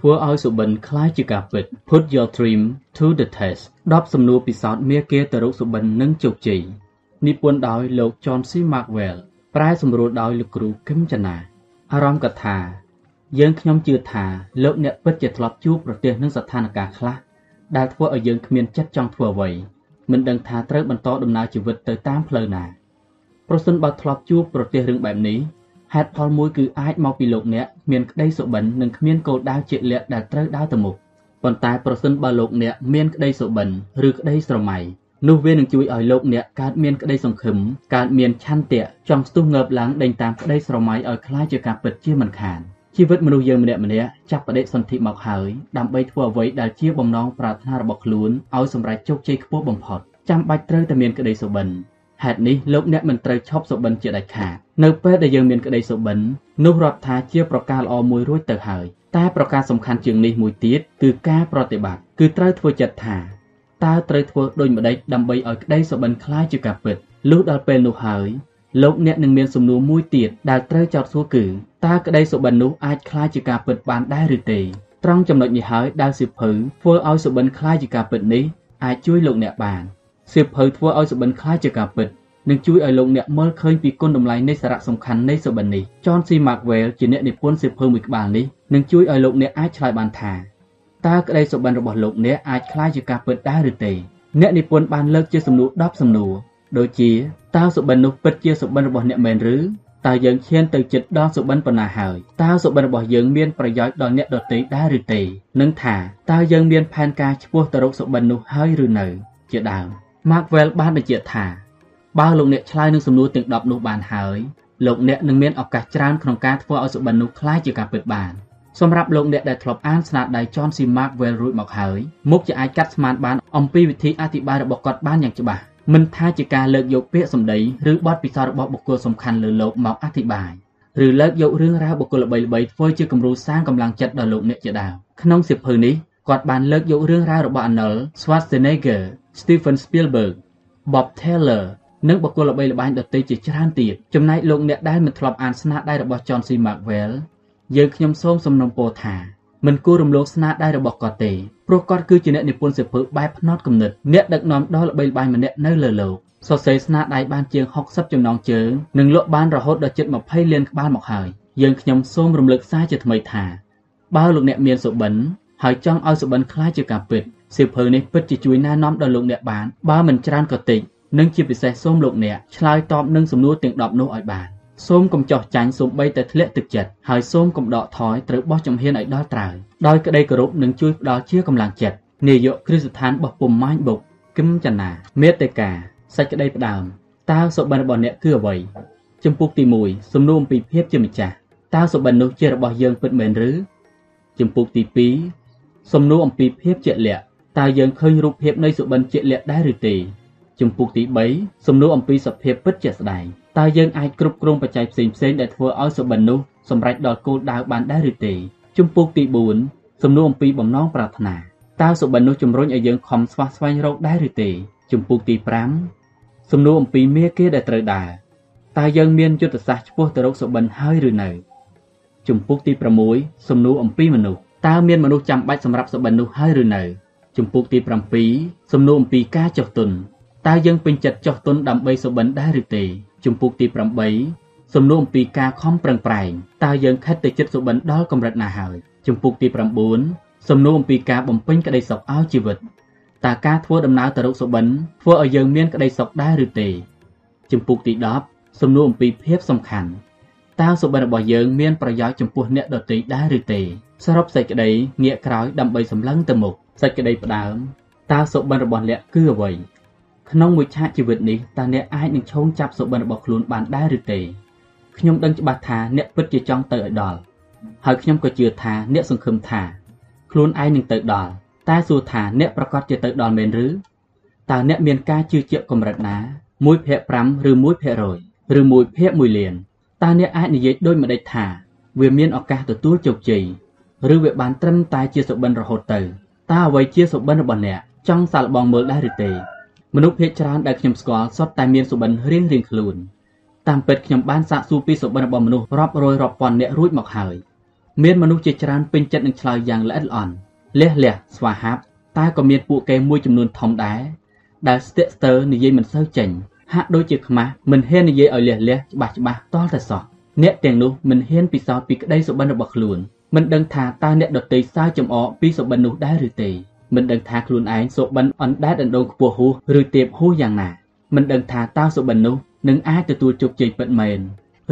ធ្វើឲ្យសុបិនคล้ายជាការពិត Put your dream to the test 10សំណួរពិសោធន៍មាគាទៅរកសុបិននិងជោគជ័យនិពន្ធដោយលោក John C. Maxwell ប្រែសម្រួលដោយលោកគ្រូគឹមចនាអារម្មណ៍កថាយើងខ្ញុំជឿថាលោកអ្នកពិតជាធ្លាប់ជួបប្រទះនឹងស្ថានភាពខ្លះដែលធ្វើឲ្យយើងគ្មានចិត្តចង់ធ្វើអ្វីមិនដឹងថាត្រូវបន្តដំណើរជីវិតទៅតាមផ្លូវណាប្រសិនបើធ្លាប់ជួបប្រទះរឿងបែបនេះ ហេតុផលមួយគឺអាចមកពីលោកអ្នកមានក្តីសុបិននិងគ្មានគោលដៅជាក់លាក់ដែលត្រូវដើរទៅមុខប៉ុន្តែប្រសិនបើលោកអ្នកមានក្តីសុបិនឬក្តីស្រមៃនោះវានឹងជួយឲ្យលោកអ្នកកើតមានក្តីសង្ឃឹមកើតមានឆន្ទៈចង់ស្ទុះងើបឡើងដេញតាមក្តីស្រមៃឲ្យคล้ายជាការពិតជាមិនខានជីវិតមនុស្សយើងម្នាក់ម្នាក់ចាប់បដិសន្ធិមកហើយដើម្បីធ្វើអ្វីដែលជាបំណងប្រាថ្នារបស់ខ្លួនឲ្យសម្រេចជោគជ័យខ្ពស់បំផុតចាំបាច់ត្រូវតែមានក្តីសុបិន ហេតុនេះលោកអ្នកមិនត្រូវឈប់សុបិនជាដាច់ខាតនៅពេលដែលយើងមានក្តីសុបិននោះរាប់ថាជាប្រការល្អមួយរួចទៅហើយតែប្រការសំខាន់ជាងនេះមួយទៀតគឺការប្រតិបត្តិគឺត្រូវធ្វើចិត្តថាតើត្រូវធ្វើដូចម្តេចដើម្បីឲ្យក្តីសុបិនคล้ายជាការពិតលុះដល់ពេលនោះហើយលោកអ្នកនឹងមានសំណួរមួយទៀតដែលត្រូវចោទសួរគឺតើក្តីសុបិននោះអាចคล้ายជាការពិតបានដែរឬទេត្រង់ចំណុចនេះហើយដែលសិភៅធ្វើឲ្យសុបិនคล้ายជាការពិតនេះអាចជួយលោកអ្នកបានសៀវភៅធ្វើឲ្យសុបិនคล้ายជាការពិត នឹងជួយឲ្យលោកអ្នកមើលឃើញពីគុណតម្លៃនៃសារៈសំខាន់នៃសុបិននេះ John C. Maxwell ជាអ្នកនិពន្ធសៀវភៅមួយក្បាលនេះនឹងជួយឲ្យលោកអ្នកអាចឆ្លើយបានថាតើក្តីសុបិនរបស់លោកអ្នកអាចคล้ายជាការពិតដែរឬទេអ្នកនិពន្ធបានលើកជាសំណួរ10សំណួរដូចជាតើសុបិននោះពិតជាសុបិនរបស់អ្នកមែនឬតើយើងឈានទៅចិត្តដល់សុបិនប៉ុណ្ណាហើយតើសុបិនរបស់យើងមានប្រយោជន៍ដល់អ្នកដទៃដែរឬទេនិងថាតើយើងមានផែនការឆ្ពោះទៅរកសុបិននោះហើយឬនៅជាដើម Maxwell បានបញ្ជាក់ថា បើលោកអ្នកឆ្លើយនឹងសំណួរទាំង10នោះបានហើយលោកអ្នកនឹងមានឱកាសច្រើនក្នុងការធ្វើឲ្យសុបិននោះคล้ายជាការពិតបានសម្រាប់លោកអ្នកដែលធ្លាប់អានស្នាដៃ John C. Maxwell រួចមកហើយមុខជាអាចកាត់ស្មានបានអំពីវិធីអធិប្បាយរបស់គាត់បានយ៉ាងច្បាស់មិនថាជាការលើកយកពាក្យសម្ដីឬបទពិសោធន៍របស់បុគ្គលសំខាន់លើលោកមកអធិប្បាយឬលើកយករឿងរ៉ាវបុគ្គលល្បីៗធ្វើជាគំរូសាងកម្លាំងចិត្តដល់លោកអ្នកជាដើមក្នុងសៀវភៅនេះគាត់បានលើកយករឿងរ៉ាវរបស់ Arnold Schwarzenegger, Steven Spielberg, Bob Taylor និងបុគ្គលល្បីល្បាញដទៃជាច្រើនទៀតចំណែកលោកអ្នកដែលមិនធ្លាប់អានស្នាដៃរបស់ John C. Maxwell យើងខ្ញុំសូមសំណូមពរថាមិនគួររំលងស្នាដៃរបស់គាត់ទេព្រោះគាត់គឺជាអ្នកនិពន្ធសៀវភៅបែបផ្នត់គំនិតអ្នកដឹកនាំដ៏ល្បីល្បាញម្នាក់នៅលើលោកសរសេរស្នាដៃបានជាង60ចំណងជើងនិងលក់បានរហូតដល់ជិត20លានក្បាលមកហើយយើងខ្ញុំសូមរំលឹកសារជាថ្មីថាបើលោកអ្នកមានសុបិនហើយចង់ឲ្យសុបិនខ្លាចជាការពិតសៀវភៅនេះពិតជាជួយណែនាំដល់លោកអ្នកបានបើមិនច្រើនក៏តិច និងជាពិសេសសូមលោកអ្នកឆ្លើយតបនឹងសំណួរទាំង10នោះឲ្យបានសូមកុំចោះចាញ់សូម្បីតែធ្លាក់ទឹកចិត្តហើយសូមកុំដកថយត្រូវបោះជំហានឲ្យដល់ត្រើយដោយក្តីគោរពនឹងជួយផ្ដល់ជាកម្លាំងចិត្តនាយកគ្រឹះស្ថានបោះពុំម៉ាញបុកគឹមចនាមេតេកាសេចក្តីផ្ដើមតើសុបិនរបស់អ្នកគឺអ្វីចំពុកទី1សំណួរអំពីភាពជាម្ចាស់តើសុបិននោះជារបស់យើងពិតមែនឬចំពុកទី2សំណួរអំពីភាពជាក់លាក់តើយើងឃើញរូបភាពនៃសុបិនជាក់លាក់ដែរឬទេ ចំពុកទី3សំណួរអំពីសភាពពិតជាក់ស្ដែងតើយើងអាចគ្រប់គ្រងបច្ច័យផ្សេងផ្សេងដែលធ្វើឲ្យសុបិននោះសម្រេចដល់គោលដៅបានដែរឬទេជំពូកទី4សំណួរអំពីបំណងប្រាថ្នាតើសុបិននោះជំរុញឲ្យយើងខំស្វះស្វែងរកដែរឬទេជំពូកទី5សំណួរអំពីមាគាដែលត្រូវដើរតើយើងមានយុទ្ធសាស្ត្រឆ្ពោះទៅរកសុបិនហើយឬនៅជំពូកទី6សំណួរអំពីមនុស្សតើមានមនុស្សចាំបាច់សម្រាប់សុបិននោះហើយឬនៅជំពូកទី7សំណួរអំពីការចុះទុន តើយើងពេញចិត្តចុះទុនដើម្បីសុបិនដែរឬទេជំពូកទី8សំណួរអំពីការខំប្រឹងប្រែងតើយើងខិតទៅចិត្តសុបិនដល់កម្រិតណាហើយជំពូកទី9សំណួរអំពីការបំពេញក្តីសុខឲ្យជីវិតតើការធ្វើដំណើរទៅរកសុបិនធ្វើឲ្យយើងមានក្តីសុខដែរឬទេជំពូកទី10សំណួរអំពីភាពសំខាន់តើសុបិនរបស់យើងមានប្រយោជន៍ចំពោះអ្នកដទៃដែរឬទេសរុបសេចក្តីងាកក្រោយដើម្បីសម្លឹងទៅមុខសេចក្តីផ្ដើមតើសុបិនរបស់អ្នកគឺអ្វី ក្នុងមួយឆាកជីវិតនេះតើអ្នកអាចនឹងឈោងចាប់សុបិនរបស់ខ្លួនបានដែរឬទេខ្ញុំដឹងច្បាស់ថាអ្នកពិតជាចង់ទៅឲ្យដល់ហើយខ្ញុំក៏ជឿថាអ្នកសង្ឃឹមថា ខ្លួនឯងនឹងទៅដល់តែសួរថាអ្នកប្រកាសជាទៅដល់មែនឬតើអ្នកមានការជឿជាក់កម្រិតណា1ភាគ5ឬ1ភាគ100ឬ1ភាគ1លានតើអ្នកអាចនិយាយដូចម្ដេចថា វាមានឱកាសទទួលជោគជ័យឬវាបានត្រឹមតែជាសុបិនរហូតទៅតើអ្វីជាសុបិនរបស់អ្នកចង់សាកល្បងមើលដែរឬទេ មនុស្សភាគច្រើនដែលខ្ញុំស្គាល់សុទ្ធតែមានសុបិនរៀងរៀងខ្លួនតាមពិតខ្ញុំបានសាកសួរពីសុបិនរបស់មនុស្សរាប់រយរាប់ពាន់នាក់រួចមកហើយមានមនុស្សជាច្រើនពេញចិត្តនឹងឆ្លើយយ៉ាងល្អិតល្អន់លះលះស្វាហាប់តែក៏មានពួកគេមួយចំនួនធំដែរដែលស្ទាក់ស្ទើរនិយាយមិនសូវចេញហាក់ដូចជាខ្មាស់មិនហ៊ាននិយាយឲ្យលះលះច្បាស់ច្បាស់តល់តែសោះអ្នកទាំងនោះមិនហ៊ានពិសោធន៍ពីក្តីសុបិនរបស់ខ្លួនមិនដឹងថាតើអ្នកដតីសើចំអកពីសុបិននោះដែរឬទេ មិនដឹងថាខ្លួនឯងសុបិនអណ្ដែតអណ្ដូងខ្ពស់ហួសឬទៀបហួសយ៉ាងណាមិនដឹងថាតើសុបិននោះនឹងអាចទទួលជោគជ័យពិតមែន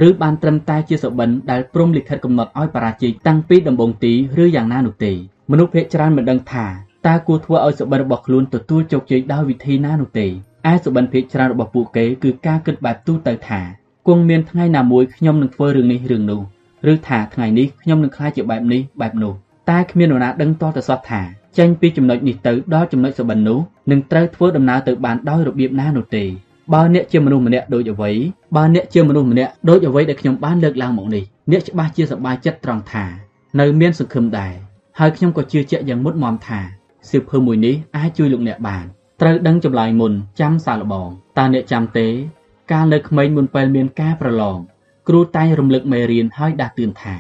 ឬបានត្រឹមតែជាសុបិនដែលព្រមលិខិតកំណត់ឲ្យបរាជ័យតាំងពីដំបូងទីឬយ៉ាងណានោះទេមនុស្សភាគច្រើនមិនដឹងថាតើគួរធ្វើឲ្យសុបិនរបស់ខ្លួនទទួលជោគជ័យដោយវិធីណានោះទេឯសុបិនភាគច្រើនរបស់ពួកគេគឺការគិតបែបទូទៅថាគង់មានថ្ងៃណាមួយខ្ញុំនឹងធ្វើរឿងនេះរឿងនោះឬថាថ្ងៃនេះខ្ញុំនឹងខ្លាចជាបែបនេះបែបនោះតែគ្មាននរណាដឹងតទៅសោះថា ចេញពីចំណុចនេះទៅដល់ចំណុចសុបិននោះនឹងត្រូវធ្វើដំណើរទៅបានដោយរបៀបណានោះទេបើអ្នកជាមនុស្សម្នាក់ដូចអ្វីបើអ្នកជាមនុស្សម្នាក់ដូចអ្វីដែលខ្ញុំបានលើកឡើងមកនេះអ្នកច្បាស់ជាសប្បាយចិត្តត្រង់ថានៅមានសង្ឃឹមដែរហើយខ្ញុំក៏ជឿជាក់យ៉ាងមុតមមថាសៀវភៅមួយនេះអាចជួយលោកអ្នកបានត្រូវដឹងចម្លើយមុនចាំសាឡបងតើអ្នកចាំទេ កាលនៅក្មេងមុនពេលមានការប្រឡងគ្រូតែងរំលឹកមេរៀនហើយដាស់តឿនថា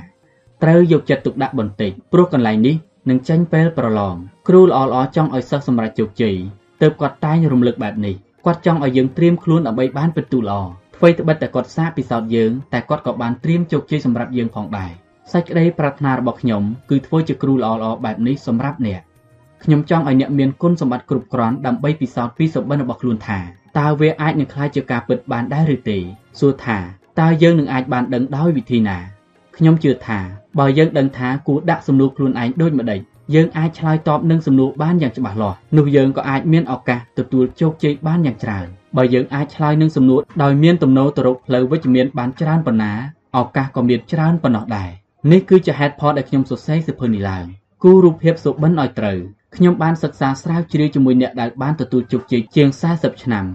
ត្រូវយកចិត្តទុកដាក់បន្តិចព្រោះកន្លែងនេះ នឹងចេញពេលប្រឡងគ្រូល្អៗចង់ឲ្យសិស្សសម្រេចជោគជ័យទើបគាត់តែងរំលឹកបែបនេះគាត់ចង់ឲ្យយើងត្រៀមខ្លួនដើម្បីបានពិន្ទុល្អអ្វីត្បិតតែគាត់សាកពិសោធន៍យើងតែគាត់ក៏បានត្រៀមជោគជ័យសម្រាប់យើងផងដែរសេចក្តីប្រាថ្នារបស់ខ្ញុំគឺធ្វើជាគ្រូល្អៗបែបនេះសម្រាប់អ្នកខ្ញុំចង់ឲ្យអ្នកមានគុណសម្បត្តិគ្រប់គ្រាន់ដើម្បីពិសោធន៍ពីសុបិនរបស់ខ្លួនថាតើវាអាចនឹងក្លាយជាការពិតបានដែរឬទេសួរថាតើយើងនឹងអាចបានដឹងដោយវិធីណាខ្ញុំជឿថា បើយើងដឹងថាគួរដាក់សំណួរខ្លួនឯងដូចម្ដេចយើងអាចឆ្លើយតបនឹងសំណួរបានយ៉ាងច្បាស់លាស់នោះយើងក៏អាចមានឱកាសទទួលជោគជ័យបានយ៉ាងច្រើនបើយើងអាចឆ្លើយនឹងសំណួរដោយមានទំនោរទៅរកផ្លូវវិជ្ជមានបានច្រើនប៉ុណ្ណាឱកាសក៏មានច្រើនប៉ុណ្ណោះដែរនេះគឺជាហេតុផលដែលខ្ញុំសរសេរសៀវភៅនេះឡើងគូរូបភាពសុបិនឲ្យត្រូវខ្ញុំបានសិក្សាស្រាវជ្រាវជាមួយអ្នកដែលបានទទួលជោគជ័យជាង40ឆ្នាំ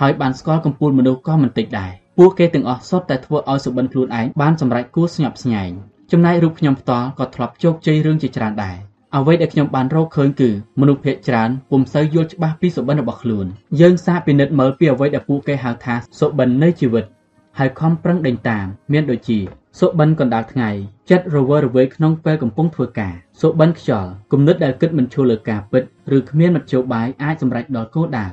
ហើយបានស្គាល់កម្ពូលមនុស្សក៏មិនតិចដែរពួកគេទាំងអស់សុទ្ធតែធ្វើឲ្យសុបិនខ្លួនឯងបានសម្រេចគួរស្ញប់ស្ញែង ចំណែករូបខ្ញុំផ្ទាល់ក៏ធ្លាប់ជោគជ័យរឿងជាច្រើនដែរអ្វីដែលខ្ញុំបានរកឃើញគឺមនុស្សភាគច្រើនពុំសូវយល់ច្បាស់ពីសុបិនរបស់ខ្លួនយើងសាកពិនិត្យមើលពីអ្វីដែលពួកគេហៅថាសុបិននៃជីវិតហើយខំប្រឹងដេញតាម មានដូចជាសុបិនកណ្ដាលថ្ងៃចិត្តរវើរវាយក្នុងពេលកំពុងធ្វើការសុបិនខ្យល់គំនិតដែលគិតមិនឈលលើការពិតឬគ្មានមធ្យោបាយអាចសម្រេចដល់គោលដៅ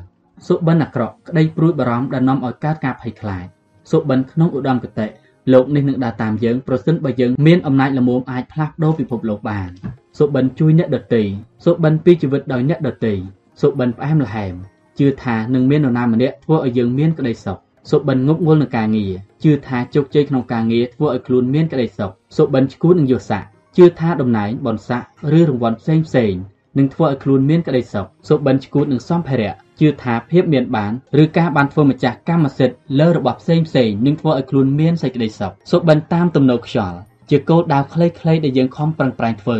សុបិនអាក្រក់ក្តីព្រួយបារម្ភដែលនាំឲ្យកើតការភ័យខ្លាចសុបិនក្នុងឧត្តមគតិ លោកនេះនឹងដើរតាមយើងប្រសិនបើយើងមានអំណាចល្មមអាចផ្លាស់ប្ដូរពិភពលោកបានសុបិនជួយអ្នកដទៃសុបិនពីជីវិតដោយអ្នកដទៃសុបិនផ្អែមល្ហែមជឿថានឹងមាននរណាម្នាក់ធ្វើឲ្យយើងមានក្តីសុខសុបិនងប់ងល់នឹងការងារជឿថាជោគជ័យក្នុងការងារធ្វើឲ្យខ្លួនមានក្តីសុខសុបិនឈួតនឹងយស័កជឿថាតំណែងបនស័កឬរង្វាន់ផ្សេងផ្សេង នឹងធ្វើឲ្យខ្លួនមានក្តីសុខសុបិនឈួតនឹងសម្ភារៈជឿថាភាពមានបានឬការបានធ្វើម្ចាស់កម្មសិទ្ធិលើរបស់ផ្សេងផ្សេងនឹងធ្វើឲ្យខ្លួនមានសេចក្តីសុខសុបិនតាមទំនោរខ្យល់ជាគោលដៅខ្លីៗដែលយើងខំប្រឹងប្រែងធ្វើ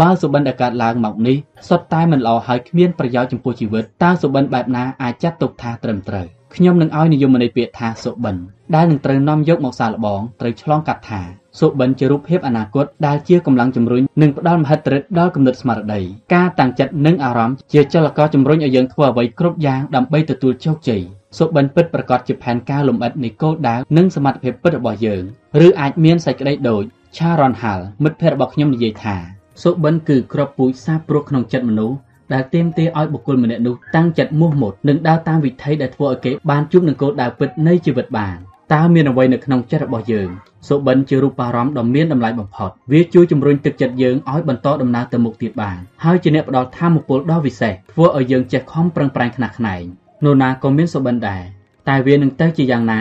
បើសុបិនដែលកើតឡើងមកនេះសុទ្ធតែមិនល្អហើយគ្មានប្រយោជន៍ចំពោះជីវិតតើសុបិនបែបណាអាចចាត់ទុកថាត្រឹមត្រូវខ្ញុំនឹងឲ្យនិយមន័យពាក្យថាសុបិនដែលនឹងត្រូវនាំយកមកសាឡបងត្រូវឆ្លងកាត់ថា សុបិនជារូបភាពអនាគតដែលជាកម្លាំងជំរុញនិងផ្ដល់មហិទ្ធិឫទ្ធិដល់គំនិតស្មារតីការតាំងចិត្តនិងអារម្មណ៍ជាចលករជំរុញឲ្យយើងធ្វើអ្វីគ្រប់យ៉ាងដើម្បីទទួលជោគជ័យសុបិនពិតប្រកបជាផែនការលំអិតនៃគោលដៅនិងសមត្ថភាពពិតរបស់យើងឬអាចមានសេចក្តីដូចឆារ៉នហាល់មិត្តភ័ក្តិរបស់ខ្ញុំនិយាយថាសុបិនគឺក្របពូជសាព្រោះក្នុងចិត្តមនុស្សដែលទាមទារឲ្យបុគ្គលម្នាក់នោះតាំងចិត្តមោះមុតនិងដើរតាមវិថីដែលធ្វើឲ្យគេបានជួបនឹងគោលដៅពិតនៃជីវិតបាន តើមានអ្វីនៅក្នុងចិត្តរបស់យើងសុបិនជារូបអារម្មណ៍ដ៏មានតម្លៃបំផុតវាជួយជំរុញទឹកចិត្តយើងឲ្យបន្តដំណើរទៅមុខទៀតបានហើយជាអ្នកផ្ដល់ធម៌ពលដ៏វិសេសធ្វើឲ្យយើងចេះខំប្រឹងប្រែងខ្នះខ្នែងនរណាក៏មានសុបិនដែរតែវានឹងទៅជាយ៉ាងណា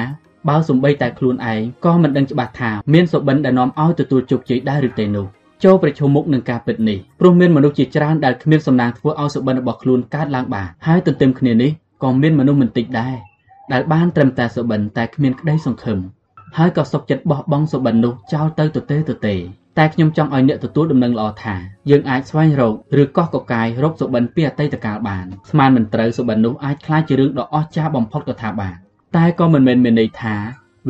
បើសំបីតែខ្លួនឯងក៏មិនដឹងច្បាស់ថាមានសុបិនដែលនាំឲ្យទទួលជោគជ័យដែរឬទេនោះចូលប្រជុំមុខនឹងការពិតនេះព្រោះមានមនុស្សជាច្រើនដែលគ្មានសំណាងធ្វើឲ្យសុបិនរបស់ខ្លួនកើតឡើងបានហើយទន្ទឹមគ្នានេះក៏មានមនុស្សមិនតិចដែរ ដែលបានត្រឹមតែសុបិនតែគ្មានក្តីសង្ឃឹមហើយក៏សុខចិត្តបោះបង់សុបិននោះចោលទៅទទេទទេតែខ្ញុំចង់ឲ្យអ្នកទទួលដំណឹងល្អថាយើងអាចស្វែងរកឬកោះកកាយរកសុបិនពីអតីតកាលបានស្មានមិនត្រូវសុបិននោះអាចក្លាយជារឿងដ៏អស្ចារ្យបំផុតក៏ថាបានតែក៏មិនមែនមានន័យថា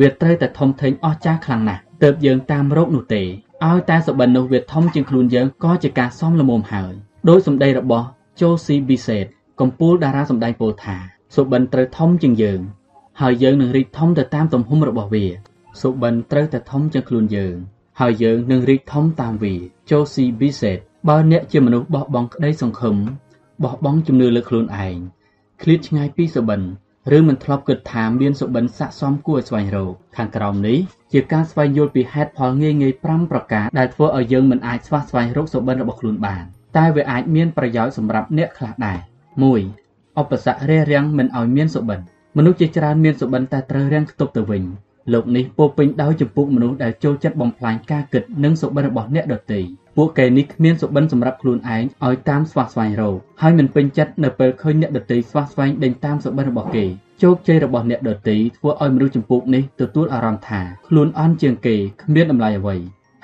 វាត្រូវតែធំធេងអស្ចារ្យខ្លាំងណាស់ទើបយើងតាមរកនោះទេឲ្យតែសុបិននោះវាធំជាងខ្លួនយើងក៏ជាការសមល្មមហើយដោយសម្ដីរបស់ Josie Bissett កំពូលតារាសម្ដែងពោលថា សុបិនត្រូវធំជាងយើង ហើយយើងនឹងរីកធំទៅតាមទំហំរបស់វាសុបិនត្រូវតែធំជាងខ្លួនយើង ហើយយើងនឹងរីកធំតាមវា Josie Bissett បើអ្នកជាមនុស្សបោះបង់ក្តីសង្ឃឹមបោះបង់ជំនឿលើខ្លួនឯងឃ្លាតឆ្ងាយពីសុបិនឬមិនធ្លាប់គិតថាមានសុបិនស័ក្តិសមគួរឲ្យស្វែងរកខាងក្រោមនេះជាការស្វែងយល់ពីហេតុផលងាយងាយ5ប្រការដែលធ្វើឲ្យយើងមិនអាចស្វះស្វែងរកសុបិនរបស់ខ្លួនបានតែវាអាចមានប្រយោជន៍សម្រាប់អ្នកខ្លះដែរ1 ឧបសគ្គរារាំងមិនឲ្យមានសុបិនមនុស្សជាច្រើនមានសុបិនតែត្រូវរាំងខ្ទប់ទៅវិញលោកនេះពោពេញដោយចំពោះមនុស្សដែលចូលចិត្តបំផ្លាញការគិតនិងសុបិនរបស់អ្នកដទៃពួកគេនេះគ្មានសុបិនសម្រាប់ខ្លួនឯងឲ្យតាមស្វះស្វែងរកហើយមិនពេញចិត្តនៅពេលឃើញអ្នកដទៃស្វះស្វែងដេញតាមសុបិនរបស់គេជោគជ័យរបស់អ្នកដទៃធ្វើឲ្យមនុស្សចំពោះនេះទទួលអារម្មណ៍ថាខ្លួនអន់ជាងគេគ្មានតម្លៃអ្វី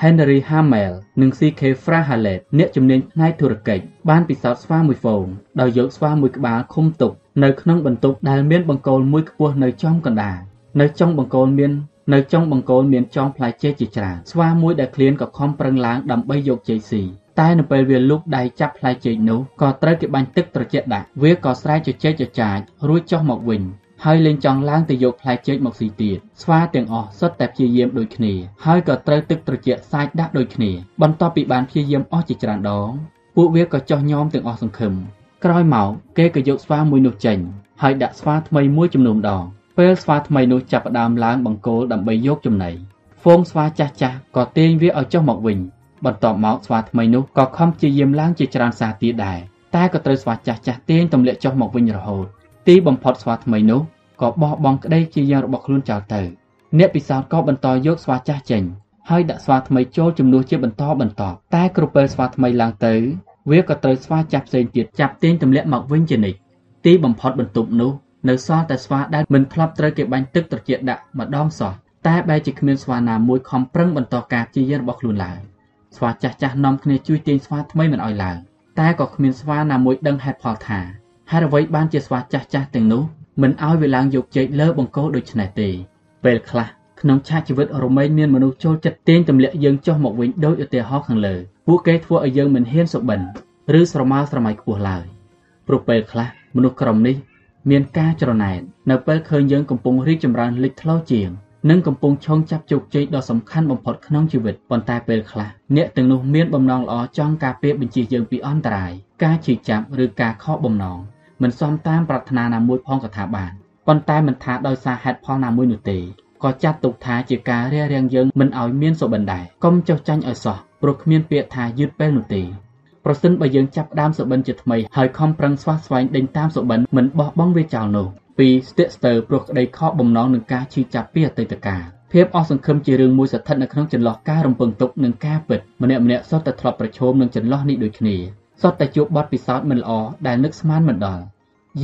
Henry Hamel និង CK Frahalet អ្នកជំនាញផ្នែកធុរកិច្ចបានពិសោធន៍ស្វាមួយហ្វូងដោយយកស្វាមួយក្បាលឃុំទុកនៅក្នុងបន្ទប់ដែលមានបង្គោលមួយខ្ពស់នៅចំកណ្ដាលនៅចុងបង្គោលមាននៅចុងបង្គោលមានចងផ្លែចេកជាច្រើនស្វាមួយដែលឃ្លានក៏ខំប្រឹងឡើងដើម្បីយកចេកស៊ីតែនៅពេលវាលូកដៃចាប់ផ្លែចេកនោះក៏ត្រូវគេបាញ់ទឹកត្រជាក់ដាក់វាក៏ស្រែកជជែកចចាចរួចចុះមកវិញ ហើយលេងចង់ឡើងទៅយកផ្លែចេកមកស៊ីទៀតស្វាទាំងអស់សុទ្ធតែព្យាយាមដូចគ្នាហើយក៏ត្រូវទឹកត្រជាក់សាច់ដាក់ដូចគ្នាបន្ទាប់ពីបានព្យាយាមអស់ជាច្រើនដងពួកវាក៏ចោះញោមទាំងអស់សង្ឃឹមក្រោយមកគេក៏យកស្វាមួយនោះចេញហើយដាក់ស្វាថ្មីមួយចំនួនម្ដងពេលស្វាថ្មីនោះចាប់ផ្ដើមឡើងបង្គោលដើម្បីយកចំណីហ្វូងស្វាចាស់ចាស់ក៏ទាញវាឲ្យចុះមកវិញបន្ទាប់មកស្វាថ្មីនោះក៏ខំព្យាយាមឡើងជាច្រើនសាទៀតដែរតែក៏ត្រូវស្វាចាស់ចាស់ទាញទម្លាក់ចុះមកវិញរហូត ទីបំផុតស្វាថ្មីនោះក៏បោះបង់ក្តីជាយ៉ាងរបស់ខ្លួនចោលទៅ អ្នកពិសោធន៍ក៏បន្តយកស្វាចាស់ចេញហើយដាក់ស្វាថ្មីចូលជំនួសជាបន្តបន្តតែគ្រប់ពេលស្វាថ្មីឡើងទៅវាក៏ត្រូវស្វាចាស់ផ្សេងទៀតចាប់ទាញទម្លាក់មកវិញជានិច្ចទីបំផុតបន្ទប់នោះនៅសល់តែស្វាដែលមិនធ្លាប់ត្រូវគេបាញ់ទឹកត្រជាក់ដាក់ម្ដងសោះតែបែរជាគ្មានស្វាណាមួយខំប្រឹងបន្តការព្យាយាមរបស់ខ្លួនឡើយស្វាចាស់ចាស់នាំគ្នាជួយទាញស្វាថ្មីមិនឲ្យឡើងតែក៏គ្មានស្វាណាមួយដឹងហេតុផលថា ហេតុអ្វីបានជាស្វាចាស់ចាស់ទាំងនោះមិនឲ្យវាឡើងយកចេកលើបង្គោលដូចនេះទេពេលខ្លះក្នុងឆាកជីវិតរមែងមានមនុស្សចូលចិត្តទាញទម្លាក់យើងចុះមកវិញដោយឧទាហរណ៍ខាងលើពួកគេធ្វើឲ្យយើងមិនហ៊ានសុបិនឬស្រមើស្រមៃខ្ពស់ឡើយព្រោះពេលខ្លះមនុស្សក្រុមនេះមានការច្រណែននៅពេលឃើញយើងកំពុងរីកចម្រើនលេចធ្លោជាងនិងកំពុងឈោងចាប់ជោគជ័យដ៏សំខាន់បំផុតក្នុងជីវិតប៉ុន្តែពេលខ្លះអ្នកទាំងនោះមានបំណងល្អចង់ការពារបញ្ជាយើងពីអន្តរាយការឈឺចាប់ឬការខកបំណង មិនសមតាមប្រាថ្នាណាមួយផងក៏ថាបានប៉ុន្តែមិនថាដោយសារហេតុផលណាមួយនោះទេក៏ចាត់ទុកថាជាការរារាំងយើងមិនឲ្យមានសុបិនដែរកុំចុះចាញ់ឲ្យសោះព្រោះគ្មានពាក្យថាយឺតពេលនោះទេប្រសិនបើយើងចាប់ផ្ដើមសុបិនជាថ្មីហើយខំប្រឹងស្វះស្វែងដេញតាមសុបិនមិនបោះបង់វាចោលនោះពីស្ទាក់ស្ទើរព្រោះក្តីខកបំណងនឹងការឈឺចាប់ពីអតីតកាលភាពអស់សង្ឃឹមជារឿងមួយស្ថិតនៅក្នុងចន្លោះការរំពឹងទុកនិងការពិតម្នាក់ម្នាក់សុទ្ធតែធ្លាប់ប្រឈមនឹងចន្លោះនេះដូចគ្នា សុទ្ធតែជួបបទពិសោធន៍មិនល្អដែលនឹកស្មានមិនដល់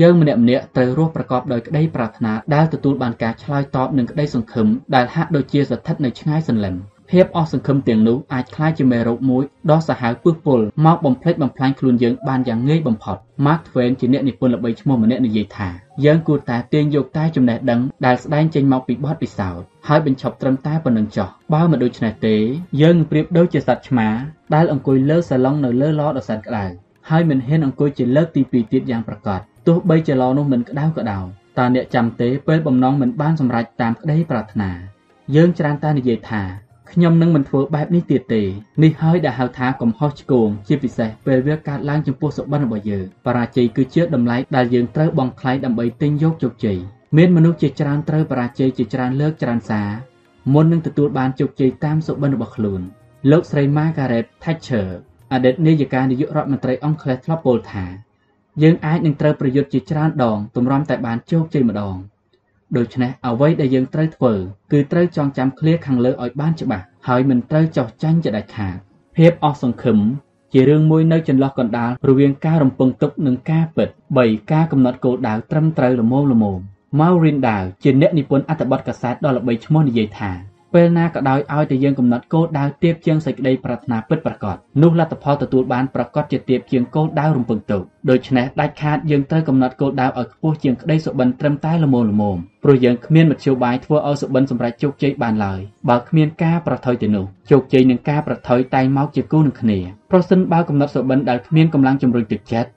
យើងម្នាក់ម្នាក់ត្រូវរស់ប្រកបដោយក្តីប្រាថ្នាដែលទទួលបានការឆ្លើយតបនឹងក្តីសង្ឃឹមដែលហាក់ដូចជាស្ថិតនៅឆ្ងាយសន្លឹម ភាពអស់សង្ឃឹមទាំងនោះអាចក្លាយជាមេរោគមួយដ៏សាហាវពឹសពុលមកបំផ្លិចបំផ្លាញខ្លួនយើងបានយ៉ាងងាយបំផុត Mark Twain ជាអ្នកនិពន្ធល្បីឈ្មោះម្នាក់និយាយថាយើងគួរតែទាញយកតែចំណេះដឹងដែលស្ដែងចេញមកពីបទពិសោធន៍ហើយបញ្ឈប់ត្រឹមតែប៉ុណ្្នឹងចុះបើមិនដូច្នេះទេយើងនឹងប្រៀបដូចជាសត្វឆ្មាដែលអង្គុយលើសាឡុងនៅលើឡដ៏សែនក្តៅហើយមិនហ៊ានអង្គុយជាលើកទី2ទៀតយ៉ាងប្រកបទោះបីជាឡនោះមិនក្តៅក៏ដោយតើអ្នកចាំទេពេលបំណងមិនបានសម្រេចតាមក្តីប្រាថ្នាយើងច្រើនតែនិយាយថា ខ្ញុំនឹងមិនធ្វើបែបនេះទៀតទេនេះហើយដែលហៅថាកំហុសឆ្គងជាពិសេសពេលវាកើតឡើងចំពោះសុបិនរបស់យើងបរាជ័យគឺជាតម្លៃដែលយើងត្រូវបង់ថ្លៃដើម្បីទិញយកជោគជ័យមានមនុស្សជាច្រើនត្រូវបរាជ័យជាច្រើនលើកច្រើនសារមុននឹងទទួលបានជោគជ័យតាមសុបិនរបស់ខ្លួនលោកស្រី Margaret Thatcher អតីតនាយិកានាយករដ្ឋមន្ត្រីអង់គ្លេសធ្លាប់ពោលថាយើងអាចនឹងត្រូវប្រយុទ្ធជាច្រើនដងទម្រាំតែបានជោគជ័យម្ដង ដូច្នេះអ្វីដែលយើងត្រូវធ្វើគឺត្រូវចងចាំឃ្លាខាងលើឲ្យបានច្បាស់ហើយមិនត្រូវចោះចាញ់ជាដាច់ខាតភាពអស់សង្ឃឹមជារឿងមួយនៅចន្លោះកណ្ដាលរវាងការរំពឹងទុកនិងការពិត3ការកំណត់គោលដៅត្រឹមត្រូវល្មមល្មម Maureen Dow ជាអ្នកនិពន្ធអត្ថបទកាសែតដ៏ល្បីឈ្មោះនិយាយថា ពេលណាក៏ដោយឲ្យតែយើងកំណត់គោលដៅទៀបជាងសេចក្តីប្រាថ្នាពិតប្រាកដនោះលទ្ធផលទទួលបានប្រាកដជាទៀបជាងគោលដៅរំពឹងទុកដូច្នេះដាច់ខាតយើងត្រូវកំណត់គោលដៅឲ្យខ្ពស់ជាងក្តីសុបិនត្រឹមតែល្មមល្មមព្រោះយើងគ្មានមធ្យោបាយធ្វើឲ្យសុបិនសម្រេចជោគជ័យបានឡើយបើគ្មានការប្រថុយទៅនោះជោគជ័យនឹងការប្រថុយតែងមកជាគូនឹងគ្នាប្រសិនបើកំណត់សុបិនដែលគ្មានកម្លាំងជំរុញទឹកចិត្ត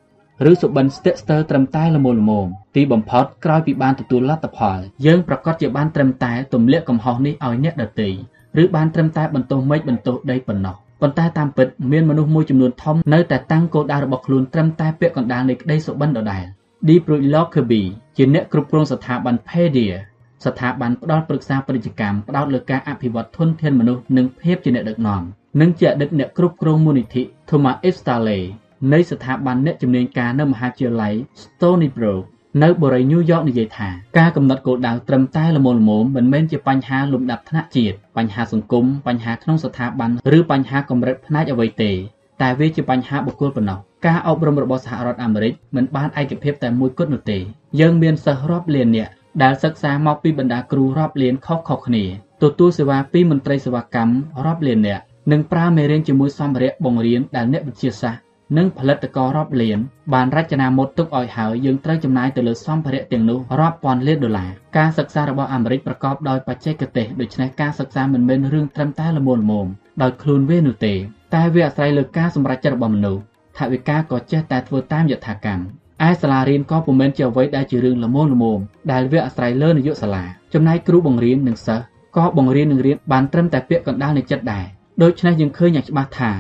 ឬសុបិនស្ទាក់ស្ទើរត្រឹមតែល្មមល្មមទីបំផុតក្រោយពីបានទទួលលទ្ធផលយើងប្រកាសជាបានត្រឹមតែទម្លាក់កំហុសនេះឲ្យអ្នកដទៃឬបានត្រឹមតែបន្ទោសមេឃបន្ទោសដីប៉ុណ្ណោះប៉ុន្តែតាមពិតមានមនុស្សមួយចំនួនធំនៅតែតាំងគោលដៅរបស់ខ្លួនត្រឹមតែពាក់កណ្ដាលនៃក្តីសុបិនដដែល D. Bruce Lockerbie ជាអ្នកគ្រប់គ្រងស្ថាប័ន Pedia ស្ថាប័នផ្ដល់ប្រឹក្សាពាណិជ្ជកម្មផ្ដោតលើការអភិវឌ្ឍធនធានមនុស្សនិងភាពជាអ្នកដឹកនាំនិងជាអតីតអ្នកគ្រប់គ្រងមូលនិធិ Thomas F. Stanley នៃស្ថាប័នអ្នកជំនាញការនៅមហាវិទ្យាល័យ Stony Brook នៅបូរីញូវយ៉កនិយាយថាការកំណត់គោលដៅត្រឹមតែល្មមល្មមមិនមែនជាបញ្ហាលំដាប់ថ្នាក់ជាតិបញ្ហាសង្គមបញ្ហាក្នុងស្ថាប័នឬបញ្ហាកម្រិតផ្នែកអ្វីទេតែវាជាបញ្ហាបុគ្គលប៉ុណ្ណោះការអប់រំរបស់សហរដ្ឋអាមេរិកមិនបានឯកភាពតែមួយគត់នោះទេយើងមានសិស្សរាប់លាននាក់ដែលសិក្សាមកពីបណ្ដាគ្រូរាប់លានខុសៗគ្នាទទួលសេវាពីមន្ត្រីសេវាកម្មរាប់លាននាក់និងប្រើមេរៀនជាមួយសម្ភារៈបង្រៀនដែលអ្នកវិទ្យាសាស្ត្រ និងផលិតកររាប់លានបានរចនាម៉ូដទុកឲ្យហើយយើងត្រូវចំណាយទៅលើសម្ភារៈទាំងនោះរាប់ពាន់លានដុល្លារការសិក្សារបស់អាមេរិកប្រកបដោយបច្ចេកទេសដូច្នេះការសិក្សាមិនមែនរឿងត្រឹមតែល្មមល្មមដោយខ្លួនវានោះទេ តែវាអាស្រ័យលើការសម្រេចចិត្តរបស់មនុស្សថាវិការក៏ចេះតែធ្វើតាមយថាកម្មឯសាលារៀនក៏ពុំមែនជាអ្វីដែលជារឿងល្មមល្មមដែលវាអាស្រ័យលើនាយកសាលាចំណែកគ្រូបង្រៀននិងសិស្សក៏បង្រៀននឹងរៀនបានត្រឹមតែពាក្យកណ្ដាលនៃចិត្តដែរដូច្នេះយើងឃើញយ៉ាងច្បាស់ថា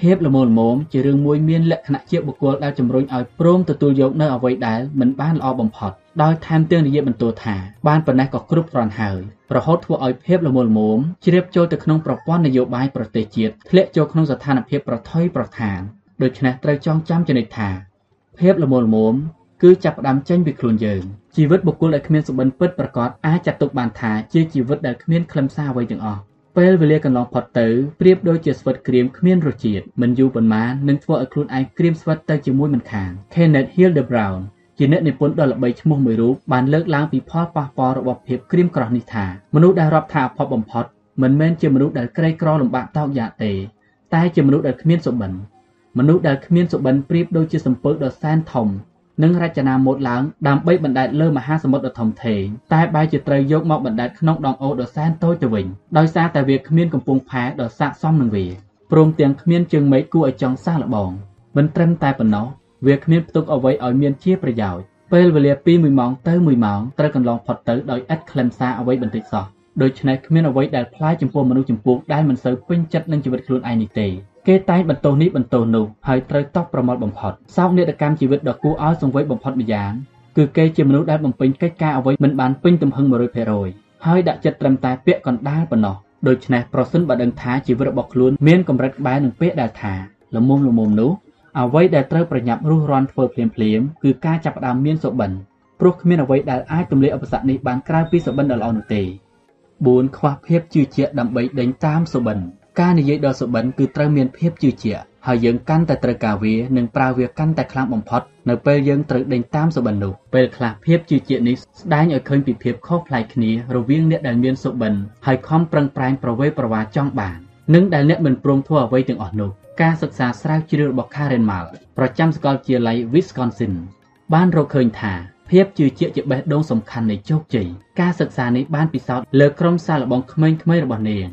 ភាពល្មមល្មមជារឿងមួយមានលក្ខណៈជាបុគ្គលដែលជំរុញឲ្យព្រមទទួលយកនៅអ្វីដែលមិនបានល្អបំផុតដោយថែមទាំងនិយាយបន្ទោថាបានប៉ុណ្ណេះក៏គ្រប់គ្រាន់ហើយរហូតធ្វើឲ្យភាពល្មមល្មមជ្រាបចូលទៅក្នុងប្រព័ន្ធនយោបាយប្រទេសជាតិធ្លាក់ចូលក្នុងស្ថានភាពប្រថុយប្រថានដូច្នេះត្រូវចងចាំចំណុចថាភាពល្មមល្មមគឺចាប់ផ្ដើមចេញពីខ្លួនយើងជីវិតបុគ្គលដែលគ្មានសុបិនពិតប្រាកដអាចចាត់ទុកបានថាជាជីវិតដែលគ្មានខ្លឹមសារអ្វីទាំងអស់ ពេលវេលាកន្លងផុតទៅប្រៀបដូចជាស្វិតក្រៀមគ្មានរសជាតិមិនយូរប៉ុន្មាននឹងធ្វើឲ្យខ្លួនឯងក្រៀមស្វិតទៅជាមួយមិនខាន Kenneth Hildebround ជាអ្នកនិពន្ធដ៏ល្បីឈ្មោះមួយរូបបានលើកឡើងពីផលប៉ះពាល់របស់ភាពក្រៀមក្រោះនេះថាមនុស្សដែលរាប់ថាអភ័ព្វបំផុតមិនមែនជាមនុស្សដែលក្រីក្រលំបាកតោកយ៉ាទេ តែជាមនុស្សដែលគ្មានសុបិនមនុស្សដែលគ្មានសុបិនប្រៀបដូចជាសំពើដ៏សែនធំ និងរចនាម៉ូដឡើងដើម្បីបណ្ដែតលើមហាសមុទ្រដ៏ធំធេងតែបែរជាត្រូវយកមកបណ្ដែតក្នុងដងអូដ៏សែនតូចទៅវិញដោយសារតែវាគ្មានកំពង់ផែដ៏ស័ក្តិសមនឹងវាព្រមទាំងគ្មានជើងមេឃគួរឲ្យចង់សាកល្បងមិនត្រឹមតែប៉ុណ្ណោះវាគ្មានផ្ទុកអ្វីឲ្យមានជាប្រយោជន៍ពេលវេលាពី1ម៉ោងទៅ1ម៉ោងត្រូវកន្លងផុតទៅដោយឥតខ្លឹមសារអ្វីបន្តិចសោះដូច្នេះគ្មានអ្វីដែលផ្លាយចំពោះមនុស្សចំពោះដែលមិនសូវពេញចិត្តនឹងជីវិតខ្លួនឯងនេះទេ គេតែងបន្ទោសនេះបន្ទោសនោះហើយត្រូវតបប្រមល់បំផុតសោកនាដកម្មជីវិតដ៏គួរឲ្យសង្វេគបំផុតម្យ៉ាងគឺគេជាមនុស្សដែលបំពេញកិច្ចការអ្វីមិនបានពេញទំហឹង100%ហើយដាក់ចិត្តត្រឹមតែពាក្យកណ្ដាលប៉ុណ្ណោះដូច្នេះប្រសិនបើដឹងថាជីវិតរបស់ខ្លួនមានកម្រិតក្បែរនឹងពាក្យដែលថាល្មមល្មមនោះអ្វីដែលត្រូវប្រញាប់រុះរាន់ធ្វើភ្លាមភ្លាមគឺការចាប់ផ្ដើមមានសុបិនព្រោះគ្មានអ្វីដែលអាចទម្លាយឧបសគ្គនេះបានក្រៅពីសុបិនដ៏ល្អនោះទេ4ខ្វះភាពជឿជាក់ដើម្បីដេញតាមសុបិន ការនិយាយដល់សុបិនគឺត្រូវមានភាពជឿជាក់ ហើយយើងកាន់តែត្រូវការវា និងប្រើវាកាន់តែខ្លាំងបំផុត នៅពេលយើងត្រូវដេញតាមសុបិននោះ ពេលខ្លះភាពជឿជាក់នេះស្ដែងឲ្យឃើញពីភាពខុសប្លែកគ្នារវាងអ្នកដែលមានសុបិនហើយខំប្រឹងប្រែងប្រវេប្រវាចង់បាន និងដែលអ្នកមិនព្រមធ្វើអ្វីទាំងអស់នោះការសិក្សាស្រាវជ្រាវរបស់ Karen Mal ប្រចាំសាកលវិទ្យាល័យ Wisconsin បានរកឃើញថាភាពជឿជាក់ជាបេះដូងសំខាន់នៃជោគជ័យការសិក្សានេះបានពិសោធន៍លើក្រុមសាកល្បងក្មេងៗរបស់នាង